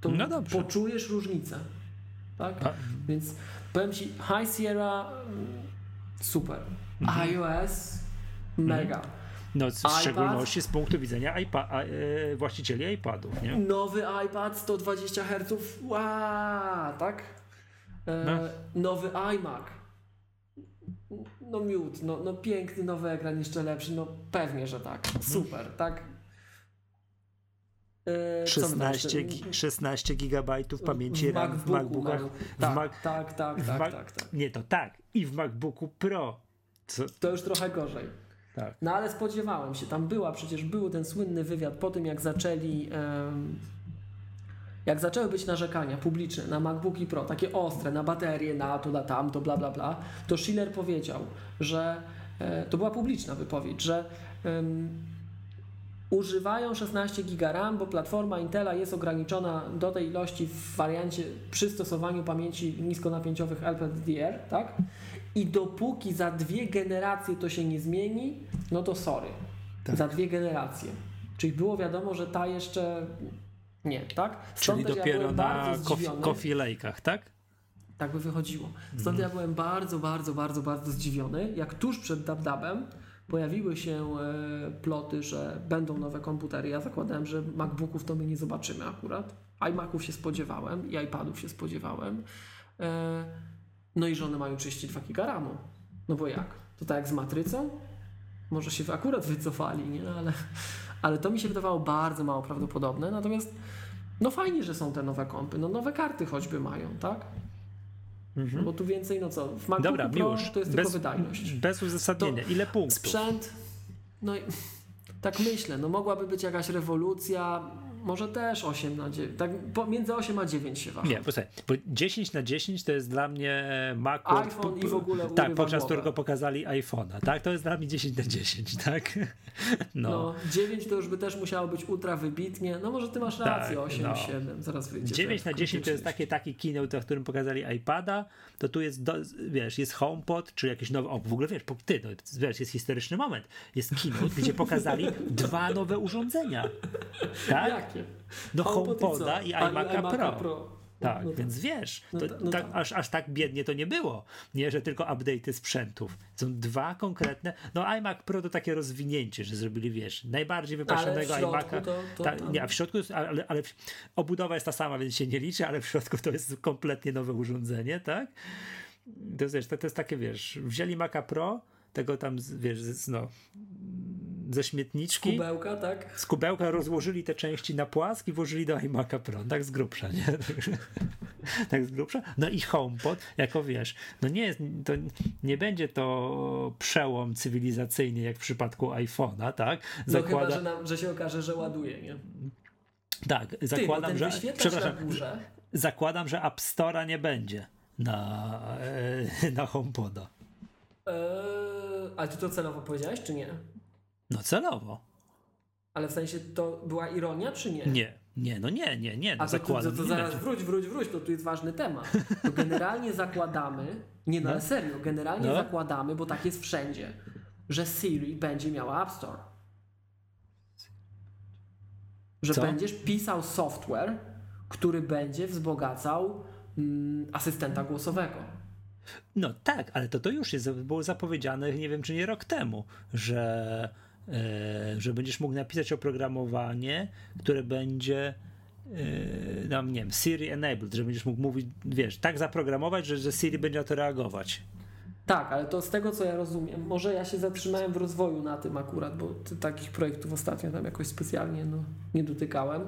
Speaker 2: To
Speaker 1: No dobrze.
Speaker 2: poczujesz różnicę, tak?
Speaker 1: A,
Speaker 2: Więc powiem Ci, High Sierra mm, super,
Speaker 1: Mhm.
Speaker 2: iOS mega.
Speaker 1: No, w
Speaker 2: iPad?
Speaker 1: szczególności z punktu widzenia iPa, a, e, właścicieli iPadów, nie?
Speaker 2: Nowy iPad 120 Hz, wow, tak? E,
Speaker 1: No.
Speaker 2: Nowy iMac. No miód, no, no piękny nowy ekran, jeszcze lepszy, no pewnie, że tak. Super, tak? E, co
Speaker 1: 16,
Speaker 2: my
Speaker 1: gi- 16 gigabajtów pamięci
Speaker 2: w
Speaker 1: RAM w MacBookach.
Speaker 2: mają.
Speaker 1: w
Speaker 2: Tak,
Speaker 1: Mac-
Speaker 2: tak, tak, tak,
Speaker 1: Mac-
Speaker 2: tak, tak.
Speaker 1: Nie, to tak. I w MacBooku Pro. Co?
Speaker 2: To już trochę gorzej.
Speaker 1: Tak.
Speaker 2: No ale spodziewałem się, tam była, przecież był ten słynny wywiad po tym, jak zaczęli, jak zaczęły być narzekania publiczne na MacBooki Pro, takie ostre, na baterie, na to, na tamto, bla, bla, bla, to Schiller powiedział, że, e, to była publiczna wypowiedź, że używają 16 GB RAM, bo platforma Intela jest ograniczona do tej ilości w wariancie przy stosowaniu pamięci niskonapięciowych LPDDR, tak? I dopóki za dwie generacje to się nie zmieni, no to sorry.
Speaker 1: Tak.
Speaker 2: Za dwie generacje. Czyli było wiadomo, że ta jeszcze nie, tak?
Speaker 1: Czyli
Speaker 2: też ja
Speaker 1: dopiero
Speaker 2: byłem
Speaker 1: na coffee Lake'ach, tak?
Speaker 2: Tak by wychodziło. Stąd
Speaker 1: Mhm.
Speaker 2: ja byłem bardzo, bardzo, bardzo, bardzo zdziwiony, jak tuż przed DabDabem pojawiły się e, ploty, że będą nowe komputery. Ja zakładałem, że MacBooków to my nie zobaczymy akurat. iMaców się spodziewałem i iPadów się spodziewałem. E, no i że one mają 32 giga RAMu. No bo jak? To tak jak z matrycą? Może się akurat wycofali, nie? Ale, ale to mi się wydawało bardzo mało prawdopodobne. Natomiast no fajnie, że są te nowe kompy. No nowe karty choćby mają, tak?
Speaker 1: Mhm.
Speaker 2: Bo tu więcej, no co, w MacBooku
Speaker 1: Dobra,
Speaker 2: Pro
Speaker 1: Miłosz,
Speaker 2: to jest
Speaker 1: bez,
Speaker 2: tylko wydajność.
Speaker 1: bez uzasadnienia. Ile punktów?
Speaker 2: Sprzęt, no i [laughs] tak myślę, no mogłaby być jakaś rewolucja, może też 8 na 9, tak pomiędzy 8 a 9 się waha.
Speaker 1: Nie, posłuchaj, bo 10 na 10 to jest dla mnie Mac.
Speaker 2: iPhone i w ogóle
Speaker 1: Tak, podczas którego pokazali iPhone'a, tak? To jest dla mnie 10 na 10, [laughs] tak? No.
Speaker 2: No. 9 to już by też musiało być ultra wybitnie, no może ty masz rację,
Speaker 1: Tak,
Speaker 2: 8,
Speaker 1: no.
Speaker 2: 7, zaraz wyjdzie.
Speaker 1: 9
Speaker 2: to
Speaker 1: na 10 to jest takie, taki keynote, w którym pokazali iPada, to tu jest, do, wiesz, jest HomePod, czy jakieś nowe, o w ogóle wiesz, ty, no, wiesz, jest historyczny moment, jest keynote, gdzie pokazali dwa nowe urządzenia, tak? Do HomePoda i iMac'a Pro. Tak,
Speaker 2: No
Speaker 1: więc wiesz,
Speaker 2: no
Speaker 1: to,
Speaker 2: no
Speaker 1: tak, aż, aż tak biednie to nie było. Nie, że tylko update'y sprzętów. Są dwa konkretne. No iMac Pro to takie rozwinięcie, że zrobili, wiesz, najbardziej wypasionego iMac'a.
Speaker 2: to- to tam-
Speaker 1: nie, a w środku jest, ale, ale w- obudowa jest ta sama, więc się nie liczy, ale w środku to jest kompletnie nowe urządzenie, tak? To jest, wiesz, to, to jest takie, wiesz, wzięli Maca Pro, tego tam, wiesz, no, ze śmietniczki,
Speaker 2: Kubełka, tak?
Speaker 1: z kubełka rozłożyli te części na płask i włożyli do iMac'a Pro, tak z grubsza, nie? [laughs] tak z grubsza. No i HomePod, jako wiesz, no nie jest, to nie będzie to przełom cywilizacyjny jak w przypadku iPhone'a, tak?
Speaker 2: No chyba, że, nam, że się okaże, że ładuje, nie?
Speaker 1: Tak,
Speaker 2: Ty, bo
Speaker 1: zakładam,
Speaker 2: ten
Speaker 1: że przepraszam, zakładam, że App Store'a nie będzie na, e, na HomePoda.
Speaker 2: Eee, ale ty to celowo powiedziałeś, czy nie?
Speaker 1: No celowo.
Speaker 2: Ale w sensie to była ironia, czy nie?
Speaker 1: Nie, nie, no nie, nie, nie, no
Speaker 2: A to, to,
Speaker 1: zakładam.
Speaker 2: to, to
Speaker 1: nie
Speaker 2: zaraz
Speaker 1: będzie.
Speaker 2: wróć, wróć, wróć, to tu jest ważny temat. To generalnie zakładamy, nie no,
Speaker 1: No.
Speaker 2: ale serio, generalnie
Speaker 1: No.
Speaker 2: zakładamy, bo tak jest wszędzie, że Siri będzie miała App Store. Że
Speaker 1: Co?
Speaker 2: będziesz pisał software, który będzie wzbogacał mm, asystenta głosowego.
Speaker 1: No tak, ale to, to już jest, było zapowiedziane, nie wiem czy nie rok temu, że, że będziesz mógł napisać oprogramowanie, które będzie e, tam, nie wiem, Siri enabled, że będziesz mógł mówić, wiesz, tak zaprogramować, że, że Siri będzie na to reagować.
Speaker 2: Tak, ale to z tego co ja rozumiem, może ja się zatrzymałem w rozwoju na tym akurat, bo takich projektów ostatnio tam jakoś specjalnie no, nie dotykałem.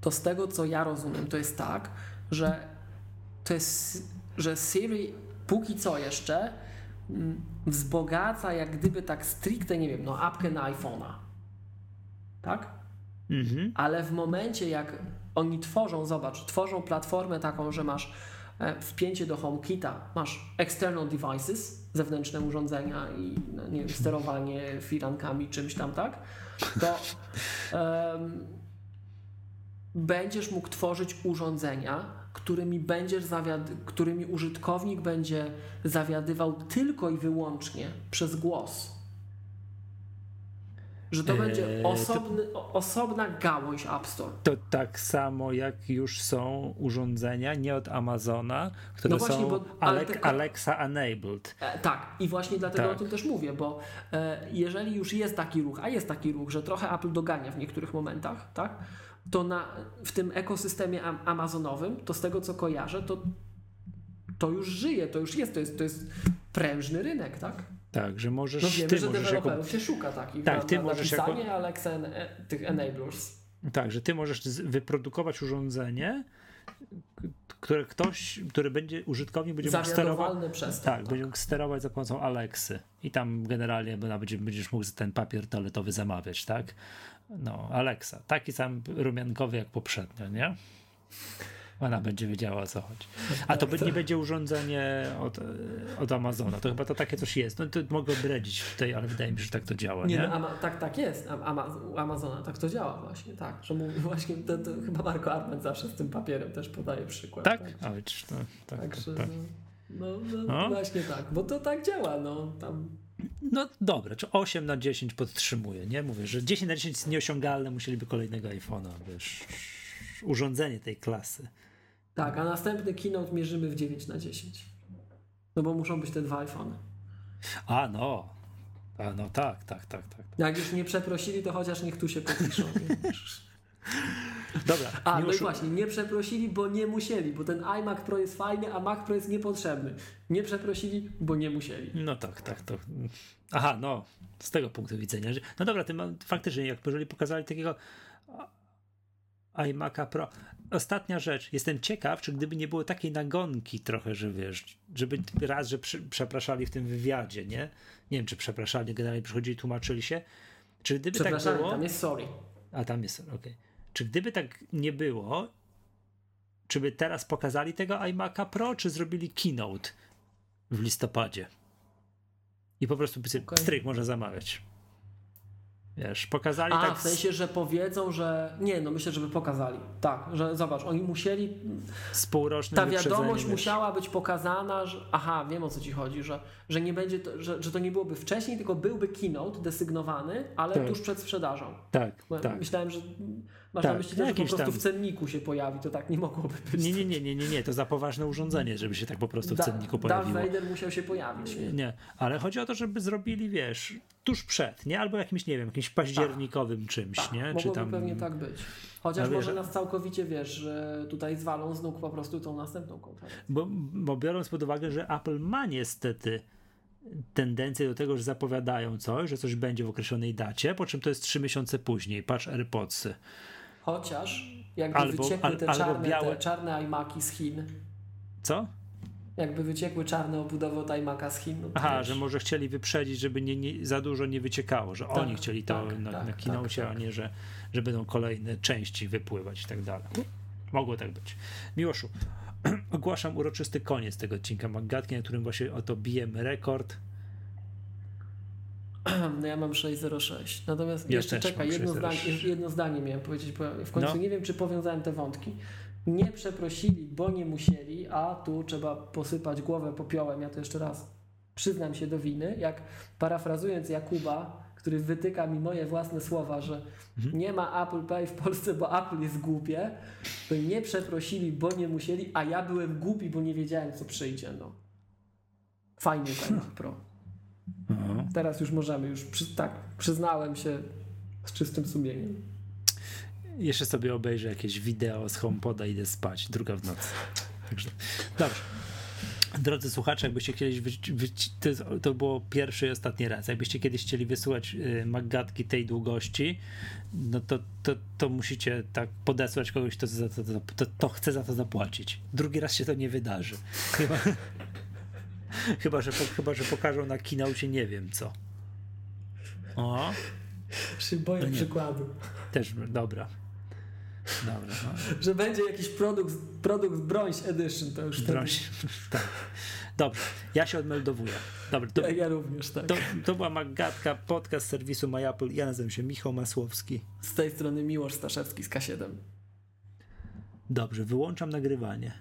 Speaker 2: To z tego co ja rozumiem, to jest tak, że to jest, że Siri póki co jeszcze wzbogaca jak gdyby tak stricte, nie wiem, no apkę na iPhone'a. Tak?
Speaker 1: Mhm.
Speaker 2: ale w momencie jak oni tworzą, zobacz, tworzą platformę taką, że masz e, wpięcie do HomeKita, masz external devices, zewnętrzne urządzenia i no, nie wiem, sterowanie firankami, czymś tam, tak? To [laughs] em, będziesz mógł tworzyć urządzenia, którymi będziesz zawiad- którymi użytkownik będzie zawiadywał tylko i wyłącznie przez głos. Że to
Speaker 1: Eee,
Speaker 2: będzie
Speaker 1: to-
Speaker 2: osobny, o- osobna gałąź App Store.
Speaker 1: To tak samo jak już są urządzenia nie od Amazona, które
Speaker 2: No właśnie,
Speaker 1: są
Speaker 2: bo- ale
Speaker 1: Alec-
Speaker 2: tylko-
Speaker 1: Alexa enabled.
Speaker 2: E, tak, i właśnie dlatego
Speaker 1: Tak.
Speaker 2: o tym też mówię, bo e, jeżeli już jest taki ruch, a jest taki ruch, że trochę Apple dogania w niektórych momentach, tak, to na, w tym ekosystemie am, amazonowym, to z tego co kojarzę, to, to już żyje, to już jest, to jest, to jest prężny rynek, tak?
Speaker 1: Tak, że możesz,
Speaker 2: No wiemy,
Speaker 1: ty
Speaker 2: że
Speaker 1: możesz jako
Speaker 2: deweloperów się szuka takich
Speaker 1: Tak,
Speaker 2: na,
Speaker 1: ty
Speaker 2: na,
Speaker 1: możesz
Speaker 2: na
Speaker 1: jako-
Speaker 2: e, tych enablers.
Speaker 1: Tak, że ty możesz wyprodukować urządzenie, które ktoś, który będzie, użytkownik będzie mógł sterować.
Speaker 2: Przez to.
Speaker 1: Tak, będzie mógł sterować za pomocą Alexy. I tam generalnie będziesz mógł ten papier toaletowy zamawiać, tak? No, Alexa. Taki sam rumiankowy jak poprzednio, nie? Ona będzie wiedziała o co chodzi. A to nie będzie urządzenie od, od Amazona. To chyba to takie coś jest. No to mogę bredzić tutaj, ale wydaje mi się, że tak to działa,
Speaker 2: Nie,
Speaker 1: nie?
Speaker 2: no, ama, tak, tak jest. Am- Ama, u Amazona tak to działa właśnie, tak. Że mówi [laughs] właśnie, to, to chyba Marko Arment zawsze z tym papierem też podaje przykład.
Speaker 1: Tak? A widzisz, no, tak,
Speaker 2: Także
Speaker 1: tak.
Speaker 2: no, no, no,
Speaker 1: No.
Speaker 2: właśnie tak, bo to tak działa, no tam.
Speaker 1: No dobra, czy 8 na 10 podtrzymuje, nie? Mówię, że 10 na 10 jest nieosiągalne, musieliby kolejnego iPhone'a, wiesz, urządzenie tej klasy.
Speaker 2: Tak, a następny keynote mierzymy w 9 na 10. No bo muszą być te dwa iPhony.
Speaker 1: A no, a no tak, tak, tak, tak.
Speaker 2: Jak już nie przeprosili, to chociaż niech tu się podpiszą. [laughs]
Speaker 1: Dobra,
Speaker 2: A, no i właśnie, nie przeprosili, bo nie musieli, bo ten iMac Pro jest fajny, a Mac Pro jest niepotrzebny. Nie przeprosili, bo nie musieli.
Speaker 1: No tak, tak, to. Aha, no, z tego punktu widzenia. Że... No dobra, ty faktycznie, jak jeżeli pokazali takiego iMac'a Pro. Ostatnia rzecz, jestem ciekaw, czy gdyby nie było takiej nagonki trochę, że wiesz, żeby raz, że przy, przepraszali w tym wywiadzie, nie? Nie wiem, czy przepraszali, generalnie przychodzili, tłumaczyli się. Czy gdyby tak było.
Speaker 2: tam jest sorry.
Speaker 1: A tam jest, okej. Czy gdyby tak nie było, czy by teraz pokazali tego iMac'a Pro, czy zrobili keynote w listopadzie? I po prostu okay. Stryk można zamawiać. Wiesz, pokazali
Speaker 2: A,
Speaker 1: tak.
Speaker 2: w sensie, że powiedzą, że... Nie, no myślę, żeby pokazali. Tak, że zobacz, oni musieli...
Speaker 1: z, półrocznym
Speaker 2: Ta wiadomość musiała być pokazana, że... Aha, wiem o co ci chodzi, że, że nie będzie, to, że, że to nie byłoby wcześniej, tylko byłby keynote desygnowany, ale
Speaker 1: Tak.
Speaker 2: tuż przed sprzedażą.
Speaker 1: Tak,
Speaker 2: Bo
Speaker 1: tak.
Speaker 2: Myślałem, że masz
Speaker 1: Tak,
Speaker 2: na myśli, że po prostu
Speaker 1: tam-
Speaker 2: w cenniku się pojawi, to tak nie mogłoby być.
Speaker 1: Nie, nie, nie, nie, nie, nie, to za poważne urządzenie, żeby się tak po prostu w
Speaker 2: Da-
Speaker 1: cenniku
Speaker 2: Darth
Speaker 1: pojawiło.
Speaker 2: Vader musiał się pojawić. Nie?
Speaker 1: Nie, ale chodzi o to, żeby zrobili, wiesz, tuż przed, nie? Albo jakimś, nie wiem, jakimś październikowym czymś,
Speaker 2: Tak,
Speaker 1: nie?
Speaker 2: mogłoby
Speaker 1: Czy tam...
Speaker 2: pewnie tak być. Chociaż może
Speaker 1: że-
Speaker 2: nas całkowicie, wiesz, że tutaj zwalą z nóg po prostu tą następną konferencję.
Speaker 1: Bo, bo biorąc pod uwagę, że Apple ma niestety tendencję do tego, że zapowiadają coś, że coś będzie w określonej dacie, po czym to jest trzy miesiące później. Patrz AirPodsy.
Speaker 2: Chociaż jakby
Speaker 1: Albo-
Speaker 2: wyciekły
Speaker 1: al-
Speaker 2: te, czarne,
Speaker 1: białe-
Speaker 2: te czarne iMaki z Chin,
Speaker 1: Co?
Speaker 2: jakby wyciekły czarne obudowy od iMaka z Chin. No
Speaker 1: Aha,
Speaker 2: wiesz.
Speaker 1: że może chcieli wyprzedzić, żeby nie, nie, za dużo nie wyciekało, że
Speaker 2: Tak,
Speaker 1: oni chcieli to
Speaker 2: tak,
Speaker 1: na,
Speaker 2: tak,
Speaker 1: na
Speaker 2: tak,
Speaker 1: kinocie,
Speaker 2: tak.
Speaker 1: a nie, że, że będą kolejne części wypływać i tak dalej. Mogło tak być. Miłoszu, [clears throat] ogłaszam uroczysty koniec tego odcinka Magatki, na którym właśnie oto bijemy rekord. [clears throat]
Speaker 2: No ja mam 606. Natomiast
Speaker 1: Ja
Speaker 2: jeszcze czekaj, jedno
Speaker 1: 606.
Speaker 2: zdanie, jedno zdanie miałem powiedzieć, bo w końcu
Speaker 1: No.
Speaker 2: nie wiem, czy powiązałem te wątki. Nie przeprosili, bo nie musieli, a tu trzeba posypać głowę popiołem. Ja to jeszcze raz przyznam się do winy, jak parafrazując Jakuba, który wytyka mi moje własne słowa, że
Speaker 1: Mhm.
Speaker 2: nie ma Apple Pay w Polsce, bo Apple jest głupie, to nie przeprosili, bo nie musieli, a ja byłem głupi, bo nie wiedziałem, co przyjdzie. No. Fajnie [laughs] ten Pro.
Speaker 1: Mhm.
Speaker 2: Teraz już możemy, już przy, tak, przyznałem się z czystym sumieniem.
Speaker 1: Jeszcze sobie obejrzę jakieś wideo z HomePoda i idę spać, druga w nocy. Także, dobrze. Drodzy słuchacze, jakbyście kiedyś, to, było pierwszy i ostatni raz, jakbyście kiedyś chcieli wysłuchać y, Maggatki tej długości, no to, to, to musicie tak podesłać kogoś, kto za to, to, to, to chce za to zapłacić. Drugi raz się to nie wydarzy. Chyba, [laughs] chyba, że, po- chyba, że pokażą na kinaucie nie wiem co. O,
Speaker 2: Się boję
Speaker 1: No
Speaker 2: przykładu.
Speaker 1: też, dobra. Dobra, no.
Speaker 2: Że będzie jakiś produkt, produkt Bronze Edition, to już wtedy. [laughs]
Speaker 1: tak. Dobrze, ja się odmeldowuję. Dobra, to,
Speaker 2: Ja, ja również, tak.
Speaker 1: to, to była Magatka, podcast serwisu MyApple. Ja nazywam się Michał Masłowski.
Speaker 2: Z tej strony Miłosz Staszewski z K7.
Speaker 1: Dobrze, wyłączam nagrywanie.